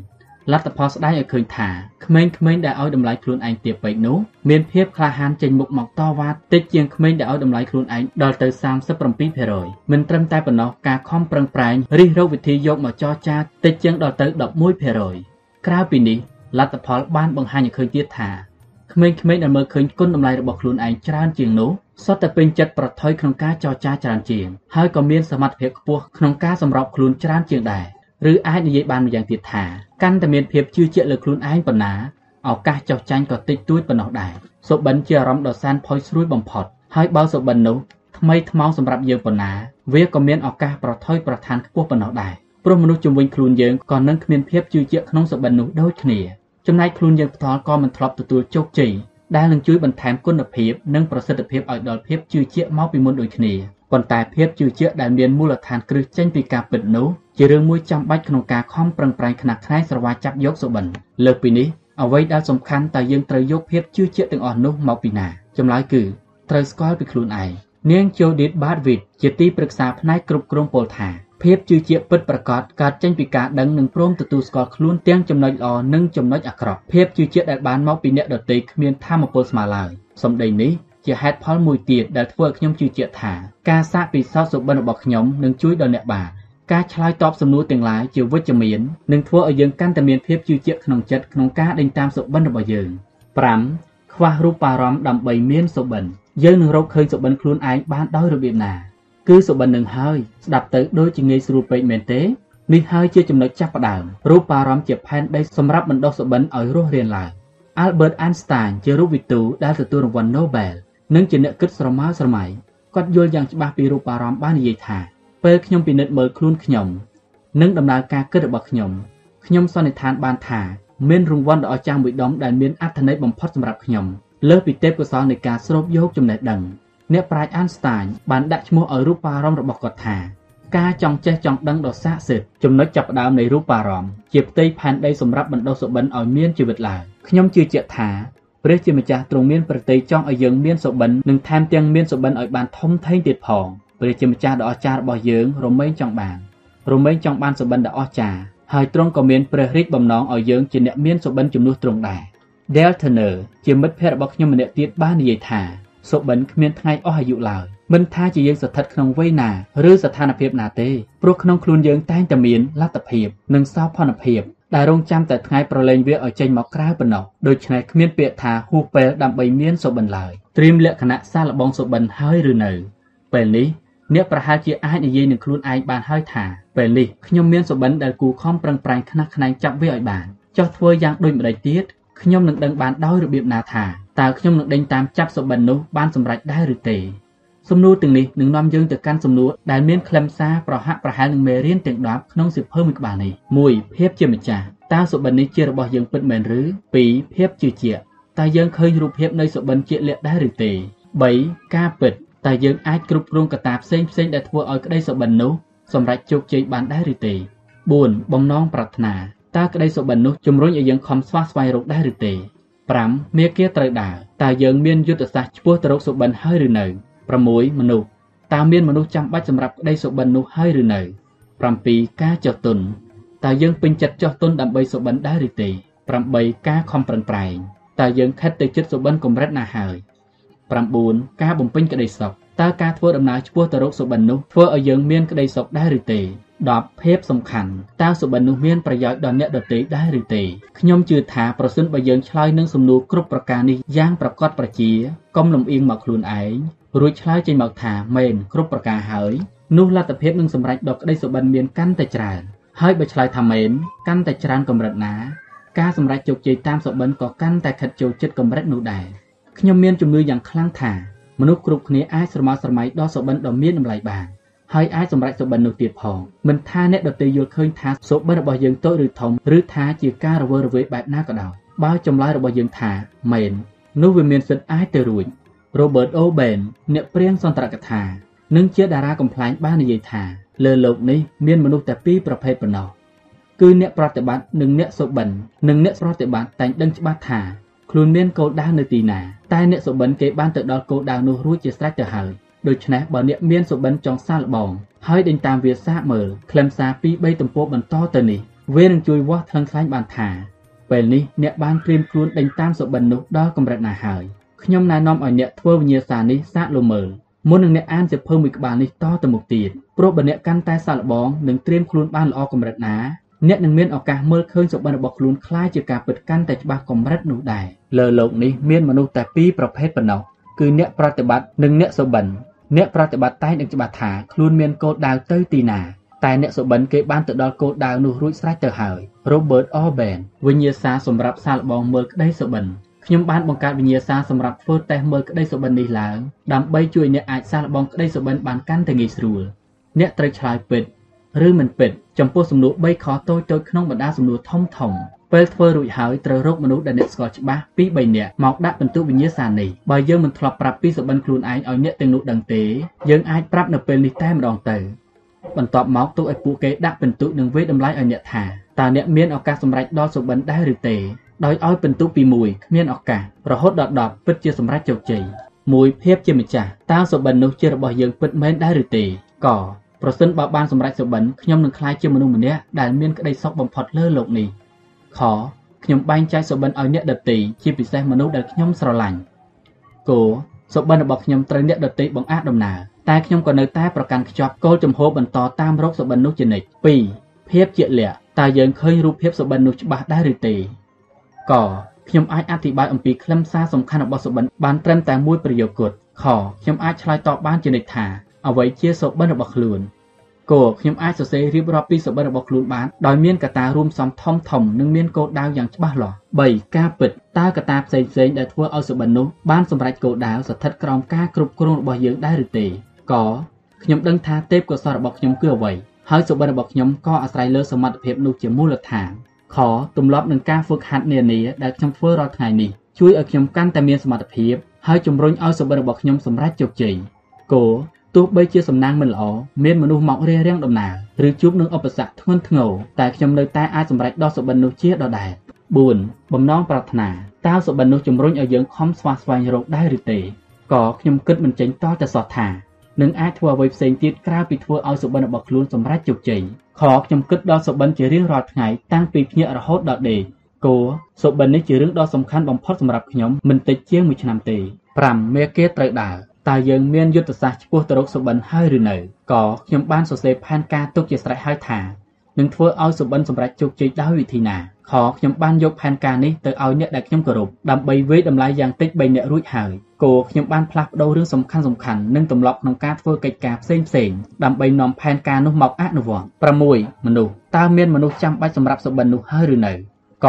លទ្ធផលស្ដែងឲ្យឃើញថាក្មេងៗដែលឲ្យតម្លៃខ្លួនឯងទាបពេកនោះមានភាពក្លាហានចេញមុខមកតវ៉ាតិចជាងក្មេងដែលឲ្យតម្លៃខ្លួនឯងដល់ទៅ37%មិនត្រឹមតែប៉ុណ្ណោះការខំប្រឹងប្រែងរិះរកវិធីយកមកចរចាតិចជាងដល់ទៅ11%ក្រៅពីនេះលទ្ធផលបានបង្ហាញឲ្យឃើញទៀតថាក្មេងៗដែលមើលឃើញគុណតម្លៃរបស់ខ្លួនឯងច្រើនជាងនោះសុទ្ធតែពេញចិត្តប្រថុយក្នុងការចរចាច្រើនជាងហើយក៏មានសមត្ថភាពខ្ពស់ក្នុងការសម្របខ្លួនច្រើនជាងដែរ ឬអាចនិយាយបានម្យ៉ាងទៀតថាកាន់តែមានភាពជឿជាក់លើខ្លួនឯងប៉ុណ្ណាឱកាសចោះចាញ់ក៏តិចតួចប៉ុណ្ណោះដែរសុបិនជាអារម្មណ៍ដ៏សែនផុយស្រួយបំផុតហើយបើសុបិននោះថ្មីថ្មោងសម្រាប់យើងប៉ុណ្ណាវាក៏មានឱកាសប្រថុយប្រឋានខ្ពស់ប៉ុណ្ណោះដែរព្រោះមនុស្សជំនវិញខ្លួនយើងក៏នឹងគ្មានភាពជឿជាក់ក្នុងសុបិននោះដូចគ្នាចំណែកខ្លួនយើងផ្ទាល់ក៏មិនធ្លាប់ទទួលជោគជ័យដែលនឹងជួយបន្ថែមគុណភាពនិងប្រសិទ្ធភាពឲ្យដល់ភាពជឿជាក់មកពីមុនដូចគ្នា ប៉ុន្តែភាពជឿជាក់ដែលមានមូលដ្ឋានគ្រឹះចេញពីការពិតនោះជារឿងមួយចាំបាច់ក្នុងការខំប្រឹងប្រែងខ្នះខ្នែងស្រវាចាប់យកសុបិនលើកពីនេះអ្វីដែលសំខាន់តើយើងត្រូវយកភាពជឿជាក់ទាំងអស់នោះមកពីណាចម្លើយគឺត្រូវស្គាល់ពីខ្លួនឯងនាង Judith Bardwick ជាទីប្រឹក្សាផ្នែកគ្រប់គ្រងពលថាភាពជឿជាក់ពិតប្រាកដកើតចេញពីការដឹងនិងព្រមទទួលស្គាល់ខ្លួនទាំងចំណុចល្អនិងចំណុចអាក្រក់ភាពជឿជាក់ដែលបានមកពីអ្នកដទៃគ្មានធម៌ពលស្មើឡើយសម្ដីនេះ ជាហេតុផលមួយទៀតដែលធ្វើឲ្យខ្ញុំជឿជាក់ថាការសាកពិសោធន៍សុបិនរបស់ខ្ញុំនឹងជួយដល់អ្នកបានការឆ្លើយតបសំណួរទាំងឡាយជាវិជ្ជមាននឹងធ្វើឲ្យយើងកាន់តែមានភាពជឿជាក់ក្នុងចិត្តក្នុងការដេញតាមសុបិនរបស់យើង5ខ្វះរូបអារម្មណ៍ដើម្បីមានសុបិនយើងនឹងរកឃើញសុបិនខ្លួនឯងបានដោយរបៀបណាគឺសុបិននឹងហើយស្ដាប់ទៅដូចជាងាយស្រួលពេកមែនទេនេះហើយជាចំណុចចាប់ផ្ដើមរូបអារម្មណ៍ជាផែនដីសម្រាប់បណ្ដុះសុបិនឲ្យរស់រានឡើង Albert Einstein ជារូបវិទូដែលទទួលរង្វាន់ Nobel និងជាអ្នកគិតស្រមើស្រមៃគាត់យល់យ៉ាងច្បាស់ពីរូបអារម្មណ៍បាននិយាយថាពេលខ្ញុំពិនិត្យមើលខ្លួនខ្ញុំនិងដំណើរការគិតរបស់ខ្ញុំខ្ញុំសន្និដ្ឋានបានថាមានរង្វាន់ដ៏អស្ចារ្យមួយដុំដែលមានអត្ថន័យបំផុតសម្រាប់ខ្ញុំលើសពីទេពកោសល្យនៃការស្រូបយកចំណេះដឹងអ្នកប្រាជ្ញ Einstein បានដាក់ឈ្មោះឲ្យរូបអារម្មណ៍របស់គាត់ថាការចង់ចេះចង់ដឹងដ៏ស័ក្តិសិទ្ធិចំណុចចាប់ផ្ដើមនៃរូបអារម្មណ៍ជាផ្ទៃផែនដីសម្រាប់បណ្ដុះសុបិនឲ្យមានជីវិតឡើងខ្ញុំជឿជាក់ថា ព្រះជាម្ចាស់ទ្រង់មានប្រតិយចង់ឲ្យយើងមានសុបិននិងថែមទាំងមានសុបិនឲ្យបានធំធេងទៀតផងព្រះជាម្ចាស់ដ៏អស្ចារ្យរបស់យើងរមែងចង់បានរមែងចង់បានសុបិនដ៏អស្ចារ្យហើយទ្រង់ក៏មានព្រះរាជបំណងឲ្យយើងជាអ្នកមានសុបិនជំនួសទ្រង់ដែរ Del Turner ជាមិត្តភ័ក្តិរបស់ខ្ញុំម្នាក់ទៀតបាននិយាយថាសុបិនគ្មានថ្ងៃអស់អាយុឡើយមិនថាជាយើងស្ថិតក្នុងវ័យណាឬស្ថានភាពណាទេព្រោះក្នុងខ្លួនយើងតែងតែមានលទ្ធភាពនិងសោភ័ណភាព ដែលរងចាំតែថ្ងៃប្រឡែងវាឲ្យចេញមកក្រៅប៉ុណ្ណោះដូច្នេះគ្មានពាក្យថាហួសពេលដើម្បីមានសុបិនឡើយត្រៀមលក្ខណៈសាឡបងសុបិនហើយឬនៅ ពេលនេះអ្នកប្រហែលជាអាចនិយាយនឹងខ្លួនឯងបានហើយថាពេលនេះខ្ញុំមានសុបិនដែលគូខំប្រឹងប្រែងខ្នះខ្នែងចាប់វាឲ្យបានចោះធ្វើយ៉ាងដូចម្ដេចទៀតខ្ញុំនឹងដឹងបានដោយរបៀបណាថាតើខ្ញុំនឹងដេញតាមចាប់សុបិននោះបានសម្រេចដែរឬទេ សំណួរទាំងនេះនឹងនាំយើងទៅកាន់សំណួរដែលមានខ្លឹមសារប្រហាក់ប្រហែលនឹងមេរៀនទាំង10ក្នុងសៀវភៅមួយក្បាលនេះ1ភាពជាម្ចាស់តើសុបិននេះជារបស់យើងពិតមែនឬ2ភាពជឿជាក់តើយើងឃើញរូបភាពនៃសុបិនជាក់លាក់ដែរឬទេ3ការពិតតើយើងអាចគ្រប់គ្រងកត្តាផ្សេងផ្សេងដែលធ្វើឲ្យក្តីសុបិននោះសម្រេចជោគជ័យបានដែរឬទេ4បំណងប្រាថ្នាតើក្តីសុបិននោះជំរុញឲ្យយើងខំស្វះស្វែងរកដែរឬទេ5មេគាត្រូវដើរតើយើងមានយុទ្ធសាស្ត្រឆ្ពោះទៅរកសុបិនហើយឬនៅ 6មនុស្សតើមានមនុស្សចាំបាច់សម្រាប់ក្តីសុបិននោះហើយឬនៅ7ការចោះទុនតើយើងពេញចិត្តចោះទុនដើម្បីសុបិនដែរឬទេ8ការខំប្រឹងប្រែងតើយើងខិតទៅចិត្តសុបិនកម្រិតណាហើយ9ការបំពេញក្តីសុខតើការធ្វើដំណើរឆ្ពោះទៅរកសុបិននោះធ្វើឲ្យយើងមានក្តីសុខដែរឬទេ10ភាពសំខាន់តើសុបិននោះមានប្រយោជន៍ដល់អ្នកដទៃដែរឬទេខ្ញុំជឿថាប្រសិនបើយើងឆ្លើយនឹងសំណួរគ្រប់ប្រការនេះយ៉ាងប្រកបប្រជាកុំលំអៀងមកខ្លួនឯង រួចឆ្លើយចេញមកថាមែនគ្រប់ប្រការហើយនោះលទ្ធភាពនឹងសម្រេចដល់ក្តីសុបិនមានកាន់តែច្រើនហើយបើឆ្លើយថាមែនកាន់តែច្រើនកម្រិតណាការសម្រេចជោគជ័យតាមសុបិនក៏កាន់តែខិតចូលចិត្តកម្រិតនោះដែរខ្ញុំមានជំនឿយ៉ាងខ្លាំងថាមនុស្សគ្រប់គ្នាអាចស្រមើស្រមៃដល់សុបិនដ៏មានតម្លៃបានហើយអាចសម្រេចសុបិននោះទៀតផងមិនថាអ្នកដទៃយល់ឃើញថាសុបិនរបស់យើងតូចឬធំឬថាជាការរវើរវាយបែបណាក៏ដោយបើចម្លើយរបស់យើងថាមែននោះវាមានសិទ្ធិអាចទៅរួច Robert Oben អ្នកព្រាងសន្ទរកថានិងជាតារាកំ pl ែងបាននិយាយថា លើលោកនេះមានមនុស្សតែពីរប្រភេទប៉ុណ្ណោះគឺអ្នកប្រតិបត្តិនិងអ្នកសុបិននិងអ្នកប្រតិបត្តិតែងដឹងច្បាស់ថាខ្លួនមានគោលដៅនៅទីណាតែអ្នកសុបិនគេបានទៅដល់គោលដៅនោះរួចជាស្រេចទៅហើយដូច្នេះបើអ្នកមានសុបិនចង់សាកល្បងហើយដេញតាមវាសាកមើលខ្លឹមសារ2 3ទំព័របន្តទៅនេះវានឹងជួយវាស់ថ្លឹងថ្លែងបានថាពេលនេះអ្នកបានត្រៀមខ្លួនដេញតាមសុបិននោះដល់កម្រិតណាហើយ ខ្ញុំណែនាំឲ្យអ្នកធ្វើវិញ្ញាសានេះសាកលមើលមុននឹងអ្នកអានសៀវភៅមួយក្បាលនេះតទៅមុខទៀតព្រោះបើអ្នកកាន់តែសាកល្បងនិងត្រៀមខ្លួនបានល្អកម្រិតណាអ្នកនឹងមានឱកាសមើលឃើញសុបិនរបស់ខ្លួនคล้ายជាការពិតកាន់តែច្បាស់កម្រិតនោះដែរលើโลกនេះមានមនុស្សតែពីរប្រភេទប៉ុណ្ណោះគឺអ្នកប្រតិបត្តិនិងអ្នកសុបិនអ្នកប្រតិបត្តិតែងនឹងច្បាស់ថាខ្លួនមានគោលដៅទៅទីណាតែអ្នកសុបិនគេបានទៅដល់គោលដៅនោះរួចស្រេចទៅហើយ Robert Orben វិញ្ញាសាសម្រាប់សាកល្បងមើលក្តីសុបិន ខ្ញុំបានបង្កើតវិញ្ញាសាសម្រាប់ធ្វើតេស្តមើលក្តីសុបិននេះឡើងដើម្បីជួយអ្នកអាចសាកល្បងក្តីសុបិនបានកាន់តែងាយស្រួលអ្នកត្រូវឆ្លើយពិតឬមិនពិតចំពោះសំណួរ3ខតូចៗក្នុងបណ្ដាសំណួរធំធំពេលធ្វើរួចហើយត្រូវរកមនុស្សដែលអ្នកស្គាល់ច្បាស់ពី3នាក់មកដាក់ពិន្ទុវិញ្ញាសានេះបើយើងមិនធ្លាប់ប្រាប់ពីសុបិនខ្លួនឯងឲ្យអ្នកទាំងនោះដឹងទេយើងអាចប្រាប់នៅពេលនេះតែម្ដងទៅបន្ទាប់មកទុកឲ្យពួកគេដាក់ពិន្ទុនិងវេតម្លៃឲ្យអ្នកថាតើអ្នកមានឱកាសសម្រេចដល់សុបិនដែរឬទេ ដោយឲ្យពិន្ទុពី1គ្មានឱកាសរហូតដល់10ពិតជាសម្រេចជោគជ័យមួយភាពជាម្ចាស់តើសុបិននោះជារបស់យើងពិតមែនដែរឬទេកប្រសិនបើបានសម្រេចសុបិនខ្ញុំនឹងក្លាយជាមនុស្សម្នាក់ដែលមានក្តីសុខបំផុតលើโลกនេះខខ្ញុំបែងចែកសុបិនឲ្យអ្នកដទៃជាពិសេសមនុស្សដែលខ្ញុំស្រឡាញ់គោសុបិនរបស់ខ្ញុំត្រូវអ្នកដទៃបង្អាក់ដំណើរ តែខ្ញុំក៏នៅតែប្រកាន់ខ្ជាប់គោលជំហរបន្តតាមរកសុបិននោះជានិច្ច2ភាពជាក់លាក់តើយើងឃើញរូបភាពសុបិននោះច្បាស់ដែរឬទេ កខ្ញុំអាចអធិប្បាយអំពីខ្លឹមសារសំខាន់របស់សុបិនបានត្រឹមតែមួយប្រយោគគត់ខខ្ញុំអាចឆ្លើយតបបានជានិច្ចថាអ្វីជាសុបិនរបស់ខ្លួនគោខ្ញុំអាចសរសេររៀបរាប់ពីសុបិនរបស់ខ្លួនបានដោយមានកត្តារួមផ្សំធំធំនិងមានគោលដៅយ៉ាងច្បាស់លាស់3ការពិតតើកត្តាផ្សេងផ្សេងដែលធ្វើឲ្យសុបិននោះបានសម្រេចគោលដៅស្ថិតក្រោមការគ្រប់គ្រងរបស់យើងដែរឬទេកខ្ញុំដឹងថាទេពកោសល្យរបស់ខ្ញុំគឺអ្វីហើយសុបិនរបស់ខ្ញុំក៏អាស្រ័យលើសមត្ថភាពនោះជាមូលដ្ឋាន ខទម្លាប់នឹងការហ្វឹកហាត់នានាដែលខ្ញុំធ្វើរាល់ថ្ងៃនេះជួយឲ្យខ្ញុំកាន់តែមានសមត្ថភាពហើយជំរុញឲ្យសុបិនរបស់ខ្ញុំសម្រេចជោគជ័យគោទោះបីជាសំណាងមិនល្អមានមនុស្សមករារាំងដំណើរឬជួបនឹងឧបសគ្គធ្ងន់ធ្ងរតែខ្ញុំនៅតែអាចសម្រេចដោះសុបិននោះជាដដែល4បំណងប្រាថ្នាតើសុបិននោះជំរុញឲ្យយើងខំស្វះស្វែងរកដែរឬទេក៏ខ្ញុំគិតមិនចេញតតែសោះថានឹងអាចធ្វើអ្វីផ្សេងទៀតក្រៅពីធ្វើឲ្យសុបិនរបស់ខ្លួនសម្រេចជោគជ័យ ខខ្ញុំគិតដល់សុបិនជារៀងរាល់ថ្ងៃតាំងពីភ្ញាក់រហូតដល់ដេកគោសុបិននេះជារឿងដ៏សំខាន់បំផុតសម្រាប់ខ្ញុំមិនតិចជាងមួយឆ្នាំទេ5មេគេត្រូវដើរតើយើងមានយុទ្ធសាស្ត្រឆ្ពោះទៅរកសុបិនហើយឬនៅក៏ខ្ញុំបានសរសេរផែនការទុកជាស្រេចហើយថានឹងធ្វើឲ្យសុបិនសម្រេចជោគជ័យដោយវិធីណា ខខ្ញុំបានយកផែនការនេះទៅឲ្យអ្នកដែលខ្ញុំគោរពដើម្បីវេតម្លៃយ៉ាងតិច3អ្នករួចហើយគោខ្ញុំបានផ្លាស់ប្ដូររឿងសំខាន់សំខាន់និងទម្លាប់ក្នុងការធ្វើកិច្ចការផ្សេងផ្សេងដើម្បីនាំផែនការនោះមកអនុវត្ត6មនុស្សតើមានមនុស្សចាំបាច់សម្រាប់សុបិននោះហើយឬនៅក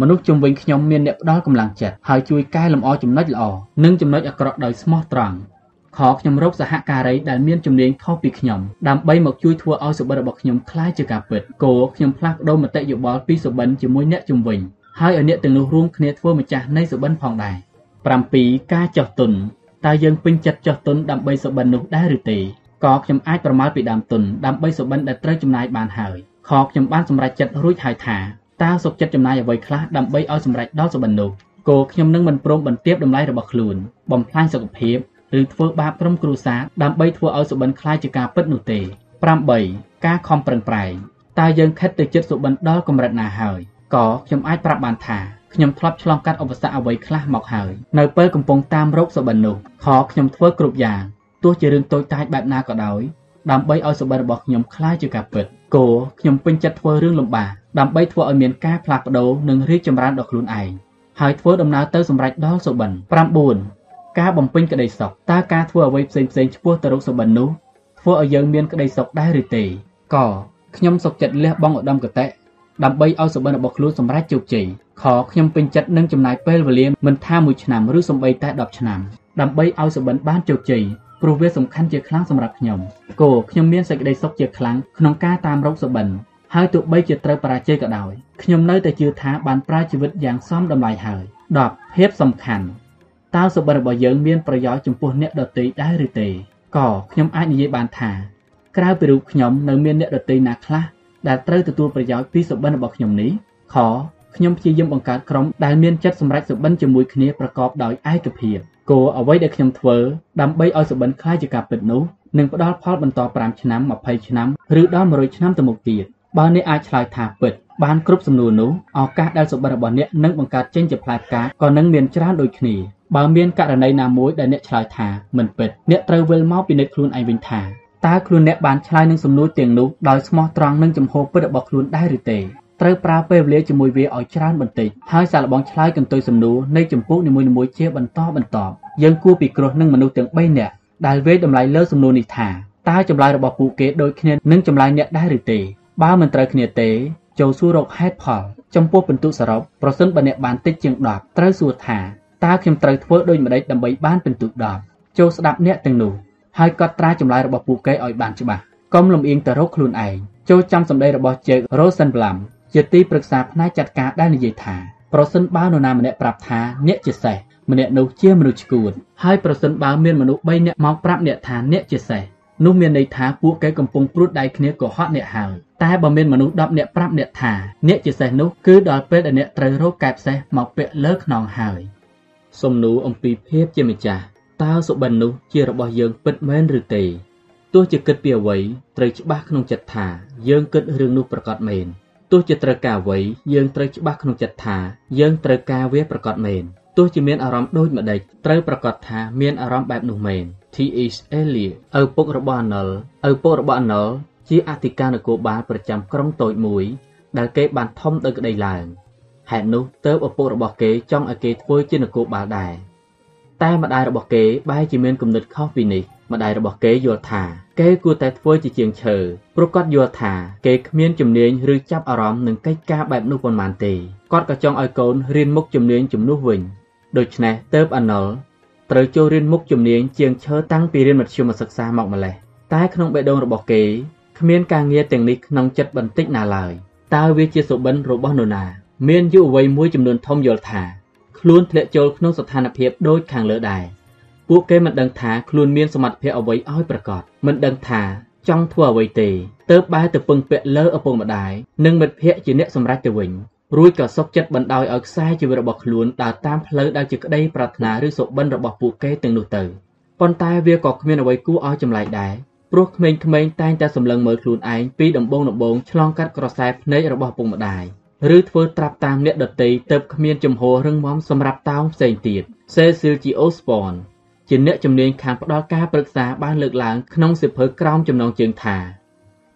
មនុស្សជំវិញខ្ញុំមានអ្នកផ្ដល់កម្លាំងចិត្តហើយជួយកែលម្អចំណុចល្អនិងចំណុចអាក្រក់ដោយស្មោះត្រង់ ខខ្ញុំរកសហការីដែលមានជំនាញខុសពីខ្ញុំដើម្បីមកជួយធ្វើឲ្យសុបិនរបស់ខ្ញុំคล้ายជាការពិតគោខ្ញុំផ្លាស់ប្ដូរមតិយោបល់ពីសុបិនជាមួយអ្នកជំវិញហើយឲ្យអ្នកទាំងនោះរួមគ្នាធ្វើម្ចាស់នៃសុបិនផងដែរ7ការចោះទុនតើយើងពេញចិត្តចោះទុនដើម្បីសុបិននោះដែរឬទេក៏ខ្ញុំអាចប្រមាលពីដើមទុនដើម្បីសុបិនដែលត្រូវចំណាយបានហើយខខ្ញុំបានសម្រេចចិត្តរួចហើយថាតើសុខចិត្តចំណាយអ្វីខ្លះដើម្បីឲ្យសម្រេចដល់សុបិននោះគោខ្ញុំនឹងមិនព្រមបន្ទាបតម្លៃរបស់ខ្លួនបំផ្លាញសុខភាព ឬធ្វើបាបក្រុមគ្រួសារដើម្បីធ្វើឲ្យសុបិនខ្លាចជាការពិតនោះទេ8ការខំប្រឹងប្រែងតើយើងខិតទៅចិត្តសុបិនដល់កម្រិតណាហើយក៏ខ្ញុំអាចប្រាប់បានថាខ្ញុំធ្លាប់ឆ្លងកាត់ឧបសគ្គអ្វីខ្លះមកហើយនៅពេលកំពុងតាមរកសុបិននោះខខ្ញុំធ្វើគ្រប់យ៉ាងទោះជារឿងតូចតាចបែបណាក៏ដោយដើម្បីឲ្យសុបិនរបស់ខ្ញុំខ្លាយជាការពិតគោខ្ញុំពេញចិត្តធ្វើរឿងលំបាកដើម្បីធ្វើឲ្យមានការផ្លាស់ប្ដូរនិងរីកចម្រើនដល់ខ្លួនឯងហើយធ្វើដំណើរទៅសម្រេចដល់សុបិន9 ការបំពេញក្តីសុខតើការធ្វើអ្វីផ្សេងផ្សេងឆ្ពោះទៅរកសុបិននោះធ្វើឲ្យយើងមានក្តីសុខដែរឬទេកខ្ញុំសុខចិត្តលះបង់ឧត្តមកតេដើម្បីឲ្យសុបិនរបស់ខ្លួនសម្រេចជោគជ័យខខ្ញុំពេញចិត្តនឹងចំណាយពេលវេលាមិនថាមួយឆ្នាំឬសូម្បីតែ10ឆ្នាំដើម្បីឲ្យសុបិនបានជោគជ័យព្រោះវាសំខាន់ជាខ្លាំងសម្រាប់ខ្ញុំគោខ្ញុំមានសេចក្តីសុខជាខ្លាំងក្នុងការតាមរកសុបិនហើយទោះបីជាត្រូវបរាជ័យក៏ដោយខ្ញុំនៅតែជឿថាបានប្រើជីវិតយ៉ាងសមតម្លៃហើយ10ភាពសំខាន់ តើសុបិនរបស់យើងមានប្រយោជន៍ចំពោះអ្នកដទៃដែរឬទេក៏ខ្ញុំអាចនិយាយបានថាក្រៅពីរូបខ្ញុំនៅមានអ្នកដទៃណាខ្លះដែលត្រូវទទួលប្រយោជន៍ពីសុបិនរបស់ខ្ញុំនេះខខ្ញុំព្យាយាមបង្កើតក្រុមដែលមានចិត្តសម្រេចសុបិនជាមួយគ្នាប្រកបដោយឯកភាពគោលអ្វីដែលខ្ញុំធ្វើដើម្បីឲ្យសុបិនខ្លាយជាការពិតនោះនឹងផ្ដល់ផលបន្ត5ឆ្នាំ20ឆ្នាំឬដល់100ឆ្នាំទៅមុខទៀតបើអ្នកអាចឆ្លើយថាពិត បានគ្រប់សំណួរនោះឱកាសដែលសុបិនរបស់អ្នកនឹងបង្កើតចេញជាផ្លែផ្កាក៏នឹងមានច្រើនដូចគ្នាបើមានករណីណាមួយដែលអ្នកឆ្លើយថាមិនពិតអ្នកត្រូវវិលមកពិនិត្យខ្លួនឯងវិញថាតើខ្លួនអ្នកបានឆ្លើយនឹងសំណួរទាំងនោះដោយស្មោះត្រង់នឹងចំហពិតរបស់ខ្លួនដែរឬទេត្រូវប្រើពេលវេលាជាមួយវាឲ្យច្រើនបន្តិចហើយសាកល្បងឆ្លើយកន្ទុយសំណួរនៃចម្ពោះនីមួយៗជាបន្តបន្ទាប់យើងគួរពិគ្រោះនឹងមនុស្សទាំង3នាក់ដែលវេតម្លៃលើសំណួរនេះថាតើចម្លើយរបស់ពួកគេដូចគ្នានឹងចម្លើយអ្នកដែរឬទេបើមិនត្រូវគ្នាទេ ចូលសួររកហេតុផល ចំពោះពិន្ទុសរុបប្រសិនបើអ្នកបានតិចជាង10ត្រូវសួរថាតើខ្ញុំត្រូវធ្វើដូចម្តេចដើម្បីបានពិន្ទុ10ចូលស្ដាប់អ្នកទាំងនោះហើយកត់ត្រាចម្លើយរបស់ពួកគេឲ្យបានច្បាស់កុំលំអៀងទៅរកខ្លួនឯងចូលចាំសម្ដីរបស់ជើក Rosenblatt ជាទីប្រឹក្សាផ្នែកចាត់ការដែលនិយាយថាប្រសិនបើនរណាម្នាក់ប្រាប់ថាអ្នកជាសេះម្នាក់នោះជាមនុស្សឈួតហើយប្រសិនបើមានមនុស្ស3នាក់មកប្រាប់អ្នកថាអ្នកជាសេះ នោះមានន័យថាពួកគេកំពុងព្រួតដៃគ្នាកុហកអ្នកហើយតែបើមានមនុស្ស10នាក់ប្រាប់អ្នកថាអ្នកជាសេះនោះគឺដល់ពេលដែលអ្នកត្រូវរកកែបសេះមកពាក់លើខ្នងហើយសំណួរអំពីភាពជាម្ចាស់តើសុបិននោះជារបស់យើងពិតមែនឬទេទោះជាគិតពីអ្វីត្រូវច្បាស់ក្នុងចិត្តថាយើងគិតរឿងនោះប្រកបមែនទោះជាត្រូវការអ្វីយើងត្រូវច្បាស់ក្នុងចិត្តថាយើងត្រូវការវាប្រកបមែនទោះជាមានអារម្មណ៍ដូចម្ដេចត្រូវប្រកាសថាមានអារម្មណ៍បែបនោះមែន T.H. Eliot ឪពុករបស់អាណុលឪពុករបស់អាណុលជាអធិការនគរបាលប្រចាំក្រុងតូចមួយ ដែលគេបានធំដោយក្តីឡើងហេតុនោះទើបឪពុករបស់គេចង់ឲ្យគេធ្វើជានគរបាលដែរតែម្ដាយរបស់គេបែរជាមានគំនិតខុសពីនេះម្ដាយរបស់គេយល់ថា គេគួរតែធ្វើជាជាងឈើព្រោះគាត់យល់ថាគេគ្មានជំនាញឬចាប់អារម្មណ៍នឹងកិច្ចការបែបនោះប៉ុន្មានទេគាត់ក៏ចង់ឲ្យកូនរៀនមុខជំនាញជំនួសវិញដូច្នេះទើបអាណុល ត្រូវចូលរៀនមុខជំនាញជាងឈើតាំងពីរៀនមធ្យមសិក្សាមកម្លេះតែក្នុងបេះដូងរបស់គេគ្មានការងារទាំងនេះក្នុងចិត្តបន្តិចណាឡើយតើវាជាសុបិនរបស់នរណាមានយុវវ័យមួយចំនួនធំយល់ថាខ្លួនធ្លាក់ចូលក្នុងស្ថានភាពដូចខាងលើដែរពួកគេមិនដឹងថាខ្លួនមានសមត្ថភាពអ្វីឲ្យប្រកបមិនដឹងថាចង់ធ្វើអ្វីទេទើបបែរទៅពឹងពាក់លើឪពុកម្ដាយនិងមិត្តភ័ក្តិជាអ្នកសម្រេចទៅវិញ រួចក៏សុកចិត្តបណ្ដោយឲ្យខ្សែជីវិតរបស់ខ្លួនដើរតាមផ្លូវដែលជាក្តីប្រាថ្នាឬសុបិនរបស់ពួកគេទាំងនោះទៅប៉ុន្តែវាក៏គ្មានអ្វីគួរឲ្យចម្លែកដែរព្រោះក្មេងៗតែងតែសម្លឹងមើលខ្លួនឯងពីដំបងដំបងឆ្លងកាត់ក្រសែភ្នែករបស់ឪពុកម្ដាយឬធ្វើត្រាប់តាមអ្នកដតីទៅគ្មានចំហរឹងមាំសម្រាប់តោងផ្សេងទៀត Cecil G. Osborne ជាអ្នកជំនាញខាងផ្ដល់ការប្រឹក្សាបានលើកឡើងក្នុងសៀវភៅក្រោមចំណងជើងថា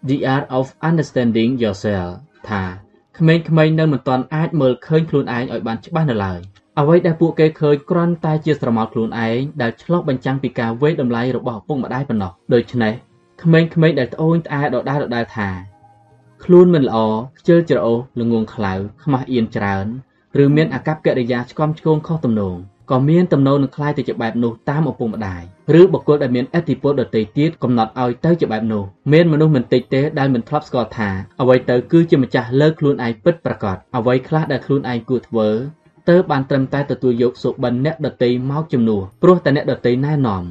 The Art of Understanding Yourself ថា ក្មេងៗនៅមិនទាន់អាចមើលឃើញខ្លួនឯងឲ្យបានច្បាស់នៅឡើយអ្វីដែលពួកគេឃើញគ្រាន់តែជាស្រមោលខ្លួនឯងដែលឆ្លុះបញ្ចាំងពីការវេតម្លៃរបស់ឪពុកម្ដាយប៉ុណ្ណោះដូច្នេះក្មេងៗដែលត្អូញត្អែដដែលដដែលថាខ្លួនមិនល្អខ្ជិលច្រអូសល្ងងខ្លៅខ្មាស់អៀនច្រើនឬមានអាកប្បកិរិយាឆ្កំឆ្គងខុសទំនង ក៏មានទំនោរនឹងคล้ายទៅជាបែបនោះតាមឪពុកម្ដាយឬបុគ្គលដែលមានឥទ្ធិពលដទៃទៀតកំណត់ឲ្យទៅជាបែបនោះមានមនុស្សមិនតិចទេដែលមិនធ្លាប់ស្គាល់ថាអ្វីទៅគឺជាម្ចាស់លើខ្លួនឯងពិតប្រាកដអ្វីខ្លះដែលខ្លួនឯងគួរធ្វើទើបបានត្រឹមតែទទួលយកសុបិនអ្នកដទៃមកជំនួសព្រោះតែអ្នកដទៃណែនាំ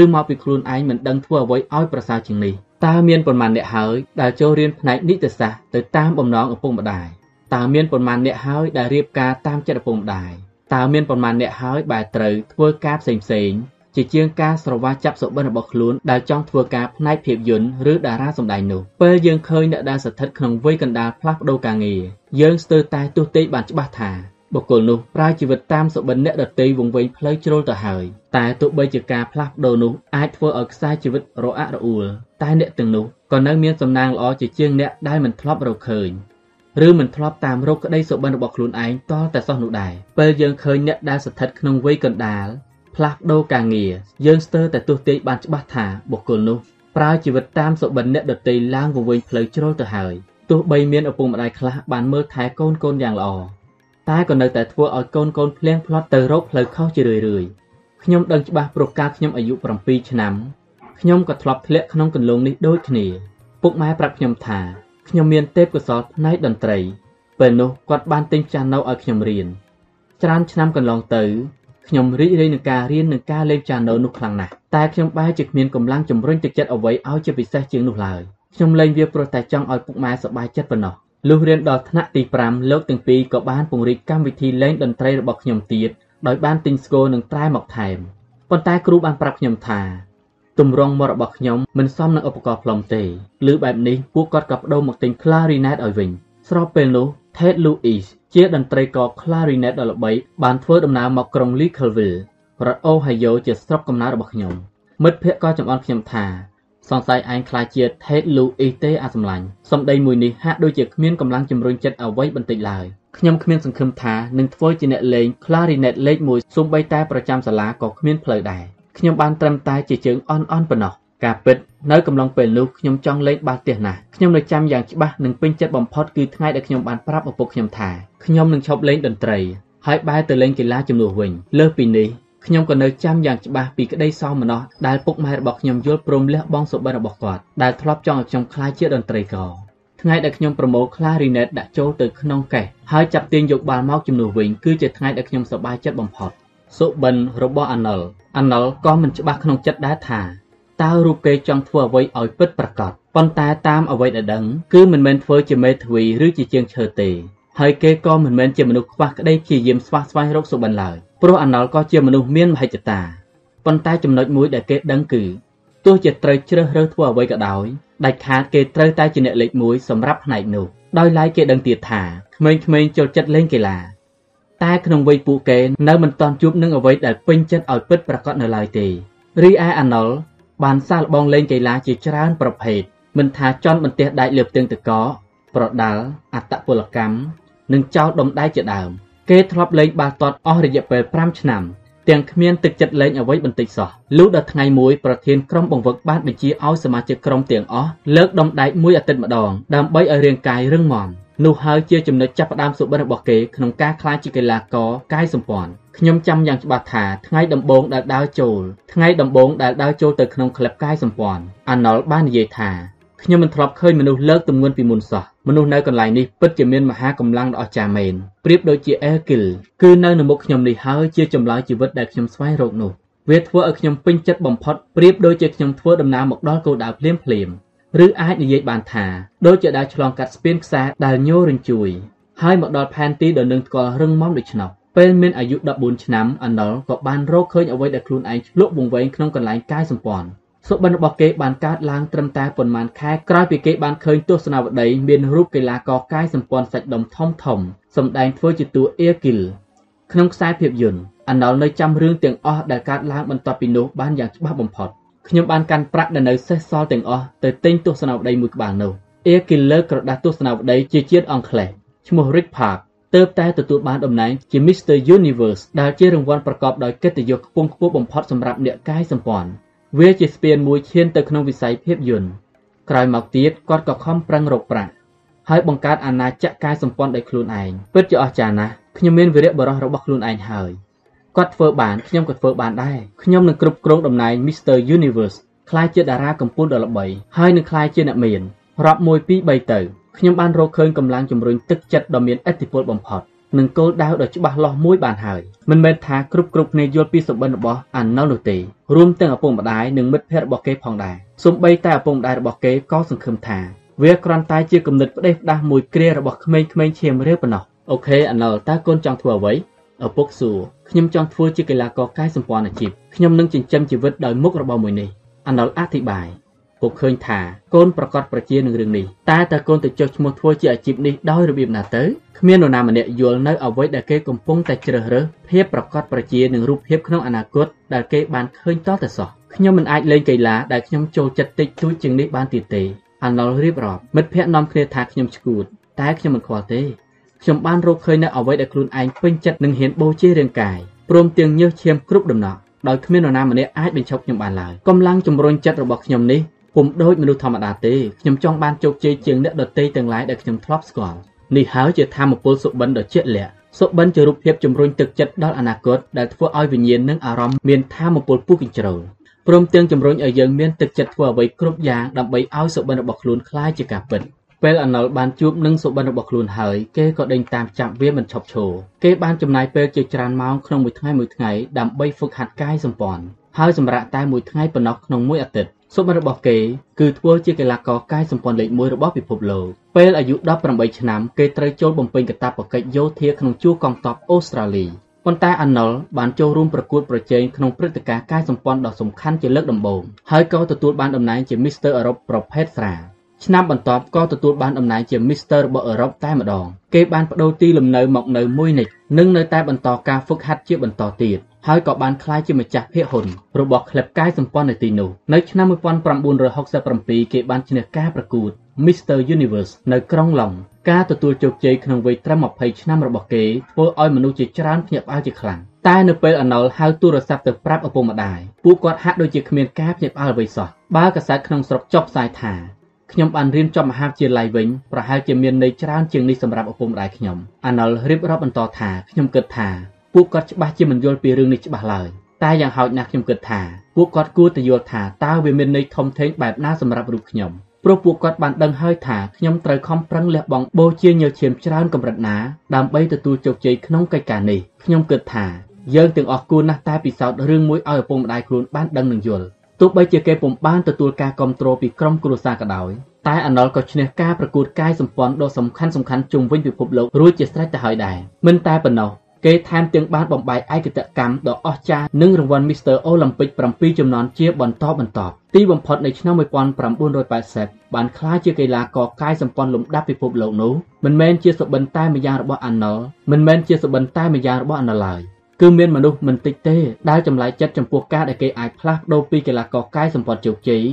ឬមកពីខ្លួនឯងមិនដឹងធ្វើអ្វីឲ្យប្រសើរជាងនេះតើមានប៉ុន្មានអ្នកហើយដែលចូលរៀនផ្នែកនីតិសាស្ត្រទៅតាមបំណងឪពុកម្ដាយតើមានប៉ុន្មានអ្នកហើយដែលរៀបការតាមចិត្តឪពុកម្ដាយ តើមានប៉ុន្មានអ្នកហើយបែរត្រូវធ្វើការផ្សេងផ្សេងជាជាងការស្រវាចាប់សុបិនរបស់ខ្លួនដែលចង់ធ្វើការផ្នែកភាពយន្តឬតារាសម្ដែងនោះពេលយើងឃើញអ្នកដែលស្ថិតក្នុងវ័យកណ្ដាលផ្លាស់ប្ដូរការងារយើងស្ទើរតែទស្សន៍ទាយបានច្បាស់ថាបុគ្គលនោះប្រើជីវិតតាមសុបិនអ្នកដតីវង្វេងផ្លូវជ្រុលទៅហើយតែទោះបីជាការផ្លាស់ប្ដូរនោះអាចធ្វើឲ្យខ្សែជីវិតរអាក់រអួលតែអ្នកទាំងនោះក៏នៅមានសំណាងល្អជាជាងអ្នកដែលមិនធ្លាប់រកឃើញ ឬមិនធ្លាប់តាមរកក្តីសុបិនរបស់ខ្លួនឯងតតែសោះនោះដែរពេលយើងឃើញអ្នកដែលស្ថិតក្នុងវ័យកណ្ដាលផ្លាស់ប្ដូរការងារយើងស្ទើរតែទស្សន៍ទាយបានច្បាស់ថាបុគ្គលនោះប្រើជីវិតតាមសុបិនអ្នកដតីឡើងវង្វេងផ្លូវជ្រុលទៅហើយទោះបីមានឪពុកម្ដាយខ្លះបានមើលថែកូនកូនយ៉ាងល្អតែក៏នៅតែធ្វើឲ្យកូនកូនភ្លៀងផ្លាត់ទៅរកផ្លូវខុសជារឿយៗខ្ញុំដឹងច្បាស់ព្រោះកាលខ្ញុំអាយុ7ឆ្នាំខ្ញុំក៏ធ្លាប់ធ្លាក់ក្នុងគន្លងនេះដូចគ្នាពុកម៉ែប្រាប់ខ្ញុំថា ខ្ញុំមានទេពកោសល្យផ្នែកតន្ត្រី ពេលនោះគាត់បានទិញចាណូឲ្យខ្ញុំរៀនច្រើនឆ្នាំកន្លងទៅខ្ញុំរីករាយនឹងការរៀននិងការលេងចាណូនោះខ្លាំងណាស់តែខ្ញុំបែរជាគ្មានកម្លាំងជំរុញទឹកចិត្តអ្វីឲ្យជាពិសេសជាងនោះឡើយខ្ញុំលេងវាព្រោះតែចង់ឲ្យពុកម៉ែសប្បាយចិត្តប៉ុណ្ណោះលុះរៀនដល់ថ្នាក់ទី5លោកទាំងពីរក៏បានពង្រីកកម្មវិធីលេងតន្ត្រីរបស់ខ្ញុំទៀតដោយបានទិញស្គរនិងត្រែមកថែមប៉ុន្តែគ្រូបានប្រាប់ខ្ញុំថា ទម្រង់មករបស់ខ្ញុំមិនសមនឹងឧបករណ៍ផ្លុំទេឬបែបនេះពួកគាត់ក៏បដូរមកទិញ Clarinet ឲ្យវិញ ស្របពេលនោះ Ted Lewis ជាតន្ត្រីករ Clarinet ដ៏ល្បីបានធ្វើដំណើរមកក្រុង Leakville រដ្ឋ Ohio ជាស្រុកកំណើតរបស់ខ្ញុំ មិត្តភ័ក្តិក៏ចំអន់ខ្ញុំថាសង្ស័យឯងខ្លាចជា Ted Lewis ទេអាសម្លាញ់សម្ដីមួយនេះហាក់ដូចជាគ្មានកម្លាំងជំរុញចិត្តអ្វីបន្តិចឡើយខ្ញុំគ្មានសង្ឃឹមថានឹងធ្វើជាអ្នកលេង Clarinet លេខ1សូម្បីតែប្រចាំសាលាក៏គ្មានផ្លូវដែរ ខ្ញុំបានត្រឹមតែជាជើងអន់អន់ប៉ុណ្ណោះការពិតនៅកំឡុងពេលនោះខ្ញុំចង់លេងបាល់ទះណាស់ខ្ញុំនៅចាំយ៉ាងច្បាស់និងពេញចិត្តបំផុតគឺថ្ងៃដែលខ្ញុំបានប្រាប់ឪពុកខ្ញុំថាខ្ញុំនឹងឈប់លេងតន្ត្រីហើយបែរទៅលេងកីឡាជំនួសវិញលើសពីនេះខ្ញុំក៏នៅចាំយ៉ាងច្បាស់ពីក្តីសោមនស្សដែលពុកម៉ែរបស់ខ្ញុំយល់ព្រមលះបង់សុបិនរបស់គាត់ដែលធ្លាប់ចង់ឲ្យខ្ញុំក្លាយជាតន្ត្រីករថ្ងៃដែលខ្ញុំប្រមូល Clarinet ដាក់ចូលទៅក្នុងកេះហើយចាប់ទាញយកបាល់មកជំនួសវិញគឺជាថ្ងៃដែលខ្ញុំសប្បាយចិត្តបំផុតសុបិនរបស់អាណុល អាណុលក៏មិនច្បាស់ក្នុងចិត្តដែរថាតើរូបគេចង់ធ្វើអ្វីឲ្យពិតប្រាកដប៉ុន្តែតាមអ្វីដែលដឹងគឺមិនមែនធ្វើជាមេធាវីឬជាជាងឈើទេហើយគេក៏មិនមែនជាមនុស្សខ្វះក្តីព្យាយាមស្វះស្វែងរកសុបិនឡើយព្រោះអាណុលក៏ជាមនុស្សមានមហិច្ឆតាប៉ុន្តែចំណុចមួយដែលគេដឹងគឺទោះជាត្រូវជ្រើសរើសធ្វើអ្វីក៏ដោយដាច់ខាតគេត្រូវតែជាអ្នកលេខ1សម្រាប់ផ្នែកនោះដោយឡែកគេដឹងទៀតថាក្មេងៗចូលចិត្តលេងកីឡា តែក្នុងវ័យពួកគេនៅមិនទាន់ជួបនឹងអ្វីដែលពេញចិត្តឲ្យពិតប្រាកដនៅឡើយទេរីឯអាណុលបានសាកល្បងលេងកីឡាជាច្រើនប្រភេទមិនថាចន់បន្ទះដែកលើផ្ទាំងតកប្រដាល់អត្តពលកម្មនិងចោលដុំដែកជាដើមគេធ្លាប់លេងបាល់ទាត់អស់រយៈពេល5ឆ្នាំទាំងគ្មានទឹកចិត្តលេងអ្វីបន្តិចសោះលុះដល់ថ្ងៃមួយប្រធានក្រុមបង្វឹកបានបញ្ជាឲ្យសមាជិកក្រុមទាំងអស់លើកដុំដែកមួយអាទិត្យម្ដងដើម្បីឲ្យរាងកាយរឹងមាំ នោះហើយជាចំណុចចាប់ផ្ដើមសុបិនរបស់គេក្នុងការក្លាយជាកីឡាករកាយសម្ព័ន្ធខ្ញុំចាំយ៉ាងច្បាស់ថាថ្ងៃដំបូងដែលដើរចូលថ្ងៃដំបូងដែលដើរចូលទៅក្នុងក្លឹបកាយសម្ព័ន្ធអាណុលបាននិយាយថាខ្ញុំមិនធ្លាប់ឃើញមនុស្សលើកទម្ងន់ពីមុនសោះមនុស្សនៅកន្លែងនេះពិតជាមានមហាកម្លាំងដ៏អស្ចារ្យមែនប្រៀបដូចជាអែលគីលគឺនៅនៅមុខខ្ញុំនេះហើយជាចម្លើយជីវិតដែលខ្ញុំស្វែងរកនោះវាធ្វើឲ្យខ្ញុំពេញចិត្តបំផុតប្រៀបដូចជាខ្ញុំធ្វើដំណើរមកដល់គោលដៅភ្លាមភ្លាម ឬអាចនិយាយបានថាដូចជាដើរឆ្លងកាត់ស្ពានខ្សែដែលញ័ររញ្ជួយហើយមកដល់ផែនទីដ៏នឹងស្គាល់រឹងមាំដូច្នោះពេលមានអាយុ14ឆ្នាំអាណុលក៏បានរកឃើញអ្វីដែលខ្លួនឯងឆ្លក់វង្វេងក្នុងកន្លែងកាយសម្ព័ន្ធសុបិនរបស់គេបានកើតឡើងត្រឹមតែប៉ុន្មានខែក្រោយពីគេបានឃើញទស្សនាវដ្តីមានរូបកីឡាករកាយសម្ព័ន្ធសាច់ដុំធំធំសម្ដែងធ្វើជាតួអៀគីលក្នុងខ្សែភាពយន្តអាណុលនៅចាំរឿងទាំងអស់ដែលកើតឡើងបន្ទាប់ពីនោះបានយ៉ាងច្បាស់បំផុត ខ្ញុំបានកាន់ប្រាក់ដែលនៅសេសសល់ទាំងអស់ទៅទិញទស្សនាវដ្តីមួយក្បាលនោះអៀគីលលើក្រដាស់ទស្សនាវដ្តីជាជាតិអង់គ្លេសឈ្មោះ Rick Park ទើបតែទទួលបានតំណែងជា Mr Universe ដែលជារង្វាន់ប្រកបដោយកិត្តិយសខ្ពង់ខ្ពស់បំផុតសម្រាប់អ្នកកាយសម្ព័ន្ធវាជាស្ពានមួយឈានទៅក្នុងវិស័យភាពយន្តក្រោយមកទៀតគាត់ក៏ខំប្រឹងរកប្រាក់ហើយបង្កើតអាណាចក្រកាយសម្ព័ន្ធដោយខ្លួនឯងពិតជាអស្ចារ្យណាស់ខ្ញុំមានវីរៈបរិសរបស់ខ្លួនឯងហើយ គាត់ធ្វើបានខ្ញុំក៏ធ្វើបានដែរខ្ញុំនឹងគ្រប់គ្រងតំណែង Mr Universe ក្លាយជាតារាកំពូលដ៏ល្បីហើយនឹងក្លាយជាអ្នកមានរាប់1 2 3ទៅខ្ញុំបានរកឃើញកម្លាំងជំរុញទឹកចិត្តដ៏មានឥទ្ធិពលបំផុតនិងគោលដៅដ៏ច្បាស់លាស់មួយបានហើយមិនមែនថាគ្រប់គ្រប់គ្នាយល់ពីសម្បត្តិរបស់អាណុលនោះទេរួមទាំងឪពុកម្ដាយនិងមិត្តភ័ក្តិរបស់គេផងដែរសូម្បីតែឪពុកម្ដាយរបស់គេក៏សង្ឃឹមថាវាគ្រាន់តែជាគំនិតផ្ដេសផ្ដាសមួយគ្រារបស់ក្មេងៗឈាមរាវប៉ុណ្ណោះអូខេអាណុលតើកូនចង់ធ្វើអ្វីឪពុកសួរ ខ្ញុំចង់ធ្វើជាកីឡាករកាយសម្ព័ន្ធអាជីពខ្ញុំនឹងចិញ្ចឹមជីវិតដោយមុខរបរមួយនេះអាណុលអធិប្បាយពួកឃើញថាកូនប្រកាសប្រជានឹងរឿងនេះតែតើកូនទៅចុះឈ្មោះធ្វើជាអាជីពនេះដោយរបៀបណាទៅគ្មាននរណាម្នាក់យល់នៅអ្វីដែលគេកំពុងតែជ្រើសរើសភាពប្រកបប្រជានឹងរូបភាពក្នុងអនាគតដែលគេបានឃើញតតែសោះខ្ញុំមិនអាចលេងកីឡាដែលខ្ញុំចូលចិត្តតិចតួចជាងនេះបានទៀតទេអាណុលរៀបរាប់មិត្តភ័ក្តិនាំគ្នាថាខ្ញុំឈួតតែខ្ញុំមិនខ្វល់ទេ ខ្ញុំបានរកឃើញនៅអ្វីដែលខ្លួនឯងពេញចិត្តនឹងហ៊ានបូជារាងកាយព្រមទាំងញើសឈាមគ្រប់ដំណក់ដោយគ្មាននរណាម្នាក់អាចបញ្ឈប់ខ្ញុំបានឡើយកម្លាំងជំរុញចិត្តរបស់ខ្ញុំនេះពុំដូចមនុស្សធម្មតាទេខ្ញុំចង់បានជោគជ័យជាងអ្នកដទៃទាំងឡាយដែលខ្ញុំធ្លាប់ស្គាល់នេះហើយជាធម៌ពលសុបិនដ៏ជាក់លាក់សុបិនជារូបភាពជំរុញទឹកចិត្តដល់អនាគតដែលធ្វើឲ្យវិញ្ញាណនិងអារម្មណ៍មានធម៌ពលពុះកញ្ជ្រោលព្រមទាំងជំរុញឲ្យយើងមានទឹកចិត្តធ្វើអ្វីគ្រប់យ៉ាងដើម្បីឲ្យសុបិនរបស់ខ្លួនคล้ายជាការពិត ពេលអាណុលបានជួបនឹងសុបិនរបស់ខ្លួនហើយគេក៏ដេញតាមចាប់វាមិនឈប់ឈរគេបានចំណាយពេលជាច្រើនម៉ោងក្នុងមួយថ្ងៃមួយថ្ងៃដើម្បីហ្វឹកហាត់កាយសម្ព័ន្ធហើយសម្រាប់តែមួយថ្ងៃប៉ុណ្ណោះក្នុងមួយអាទិត្យសុបិនរបស់គេគឺធ្វើជាកីឡាករកាយសម្ព័ន្ធលេខ1របស់ពិភពលោកពេលអាយុ18ឆ្នាំគេត្រូវចូលបំពេញកាតព្វកិច្ចយោធាក្នុងជួរកងទ័ពអូស្ត្រាលីប៉ុន្តែអាណុលបានចូលរួមប្រកួតប្រជែងក្នុងព្រឹត្តិការណ៍កាយសម្ព័ន្ធដ៏សំខាន់ជាលើកដំបូងហើយក៏ទទួលបានតំណែងជា Mr. អឺរ៉ុបប្រភេទស្រា ឆ្នាំបន្ទាប់ក៏ទទួលបានតំណែងជា Mr. របស់អឺរ៉ុបតែម្ដងគេបានបដូរទីលំនៅមកនៅមួយនិចនិងនៅតែបន្តការហ្វឹកហាត់ជាបន្តទៀតហើយក៏បានក្លាយជាម្ចាស់ភាគហ៊ុនរបស់ក្លឹបកាយសម្ព័ន្ធនៅទីនោះនៅឆ្នាំ1967គេបានឈ្នះការប្រកួត Mr Universe នៅក្រុងឡុងការទទួលជោគជ័យក្នុងវ័យត្រឹម20ឆ្នាំរបស់គេធ្វើឲ្យមនុស្សជាច្រើនភ្ញាក់ផ្អើលជាខ្លាំងតែនៅពេលអាណុលហៅទូរស័ព្ទទៅប្រាប់ឪពុកម្ដាយពួកគាត់ហាក់ដូចជាគ្មានការភ្ញាក់ផ្អើលអ្វីសោះបើកាសែតក្នុងស្រុកចុះផ្សាយថា ខ្ញុំបានរៀនចប់មហាវិទ្យាល័យវិញប្រហែលជាមានន័យច្រើនជាងនេះសម្រាប់ឪពុកម្ដាយខ្ញុំអាណុលរៀបរាប់បន្តថាខ្ញុំគិតថាពួកគាត់ច្បាស់ជាមិនយល់ពីរឿងនេះច្បាស់ឡើយតែយ៉ាងហោចណាស់ខ្ញុំគិតថាពួកគាត់គួរតែយល់ថាតើវាមានន័យធំធេងបែបណាសម្រាប់រូបខ្ញុំព្រោះពួកគាត់បានដឹងហើយថាខ្ញុំត្រូវខំប្រឹងលះបង់បូជាញើសឈាមច្រើនកម្រិតណាដើម្បីទទួលជោគជ័យក្នុងកិច្ចការនេះខ្ញុំគិតថាយើងទាំងអស់គួរណាស់តែពិសោធន៍រឿងមួយឲ្យឪពុកម្ដាយខ្លួនបានដឹងនិងយល់ ទោះបីជាគេពុំបានទទួលការគ្រប់គ្រងពីក្រុមគ្រួសារក៏ដោយតែអាណុលក៏ឈ្នះការប្រកួតកាយសម្ព័ន្ធដ៏សំខាន់សំខាន់ជុំវិញពិភពលោករួចជាស្រេចទៅហើយដែរមិនតែប៉ុណ្ណោះគេថែមទាំងបានបំបែកឯកតកម្មដ៏អស្ចារ្យនិងរង្វាន់ Mr. Olympic 7ជំនាន់ជាបន្តបន្ទាប់ទីបំផុតនៅឆ្នាំ1980បានក្លាយជាកីឡាករកាយសម្ព័ន្ធលំដាប់ពិភពលោកនោះមិនមែនជាសុបិនតែម្យ៉ាងរបស់ Arnold មិនមែនជាសុបិនតែម្យ៉ាងរបស់ Arnold ឡើយ គឺមានមនុស្សមិនតិចទេដែលចម្លែកចិត្តចំពោះការដែលគេអាចផ្លាស់ប្ដូរពីកីឡាករកាយសម្ព័ន្ធជោគជ័យ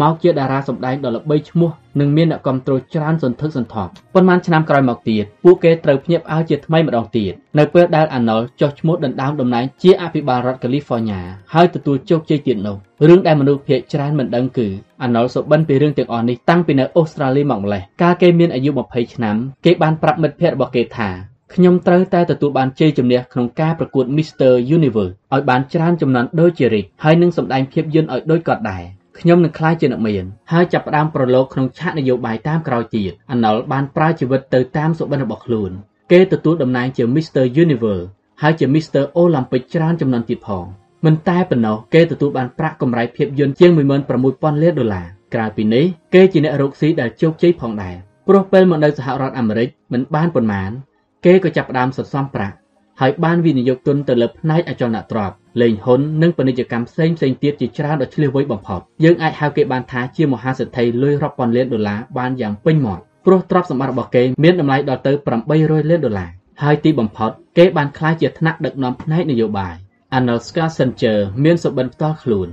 មកជាតារាសម្ដែងដ៏ល្បីឈ្មោះនិងមានអ្នកគាំទ្រច្រើនសន្ធឹកសន្ធាប់ប៉ុន្មានឆ្នាំក្រោយមកទៀតពួកគេត្រូវភ្ញាក់ផ្អើលជាថ្មីម្ដងទៀតនៅពេលដែលអាណុលចុះឈ្មោះដណ្ដើមតំណែងជាអភិបាលរដ្ឋកាលីហ្វ័រញ៉ាហើយទទួលជោគជ័យទៀតនោះរឿងដែលមនុស្សភាគច្រើនមិនដឹងគឺអាណុលសុបិនពីរឿងទាំងអស់នេះតាំងពីនៅអូស្ត្រាលីមកម្លេះកាលគេមានអាយុ20ឆ្នាំគេបានប្រាប់មិត្តភ័ក្តិរបស់គេថា ខ្ញុំត្រូវតែទទួលបានជ័យជំនះក្នុងការប្រកួត Mr Universe ឲ្យបានច្រើនចំនួនដូចជារិចហើយនឹងសម្ដែងភាពយន្តឲ្យដូចគាត់ដែរខ្ញុំនឹងក្លាយជាអ្នកមានហើយចាប់ផ្ដើមប្រឡូកក្នុងឆាកនយោបាយតាមក្រោយទៀតអាណុលបានប្រើជីវិតទៅតាមសុបិនរបស់ខ្លួនគេទទួលតំណែងជា Mr Universe ហើយជា Mr Olympic ច្រើនចំនួនទៀតផងមិនតែប៉ុណ្ណោះគេទទួលបានប្រាក់កម្រៃភាពយន្តជាង16000លានដុល្លារក្រៅពីនេះគេជាអ្នករកស៊ីដែលជោគជ័យផងដែរព្រោះពេលមកនៅសហរដ្ឋអាមេរិកមិនបានប៉ុន្មាន គេក៏ចាប់ផ្ដើមសន្សំប្រាក់ហើយបានវិនិយោគទុនទៅលើផ្នែកអចលនទ្រព្យលេងហ៊ុននិងពាណិជ្ជកម្មផ្សេងផ្សេងទៀតជាច្រើនដ៏ឆ្លៀសវៃបំផុតយើងអាចហៅគេបានថាជាមហាសេដ្ឋីលុយរាប់ពាន់លានដុល្លារបានយ៉ាងពេញមាត់ព្រោះទ្រព្យសម្បត្តិរបស់គេមានតម្លៃដល់ទៅ800លានដុល្លារហើយទីបំផុតគេបានក្លាយជាថ្នាក់ដឹកនាំផ្នែកនយោបាយ Arnold Schwarzenegger មានសុបិនផ្ទាល់ខ្លួន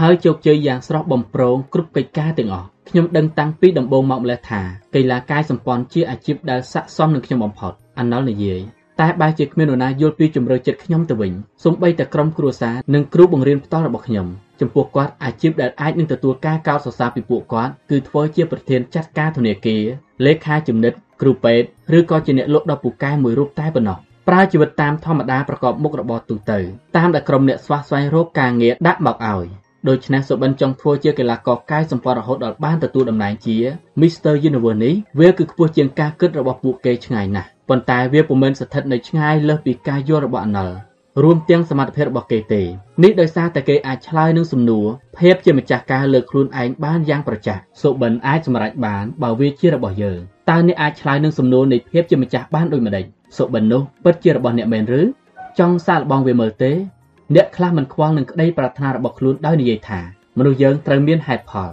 ហើយជោគជ័យយ៉ាងស្រស់បំព្រងគ្រប់កិច្ចការទាំងអស់ខ្ញុំដឹងតាំងពីដំបូងមកម្លេះថាកីឡាកាយសម្ព័ន្ធជាអាជីពដែលស័ក្តិសមនឹងខ្ញុំបំផុត Arnold និយាយតែបែរជាគ្មាននរណាយល់ពីជំរឿចិត្តខ្ញុំទៅវិញសូម្បីតែក្រុមគ្រួសារនិងគ្រូបង្រៀនផ្ទាល់របស់ខ្ញុំចំពោះគាត់អាជីពដែលអាចនឹងទទួលការកោតសរសើរពីពួកគាត់គឺធ្វើជាប្រធានចាត់ការធនាគារលេខាជំនិតគ្រូពេទ្យឬក៏ជាអ្នកលក់ដ៏ពូកែមួយរូបតែប៉ុណ្ណោះប្រើជីវិតតាមធម្មតាប្រកបមុខរបរទូទៅតាមដែលក្រុមអ្នកស្វះស្វែងរកការងារដាក់មកឲ្យ ដូច្នេះសុបិនចង់ធ្វើជាកីឡាករកាយសម្ព័ន្ធរហូតដល់បានទទួលតំណែងជា Mr Universe នេះវាគឺខ្ពស់ជាងការគិតរបស់ពួកគេឆ្ងាយណាស់ប៉ុន្តែវាពុំមែនស្ថិតនៅឆ្ងាយលើសពីការយល់របស់អណលរួមទាំងសមត្ថភាពរបស់គេទេនេះដោយសារតែគេអាចឆ្លើយនឹងសំណួរភាពជាម្ចាស់ការលើខ្លួនឯងបានយ៉ាងប្រចាស់សុបិនអាចសម្រេចបានបើវាជារបស់យើងតើអ្នកអាចឆ្លើយនឹងសំណួរនៃភាពជាម្ចាស់បានដូចម្តេចសុបិននោះពិតជារបស់អ្នកមែនឬចង់សាកល្បងវាមើលទេ អ្នកខ្លះមិនខ្វល់នឹងក្តីប្រាថ្នារបស់ខ្លួនដោយនិយាយថាមនុស្សយើងត្រូវមានហេតុផល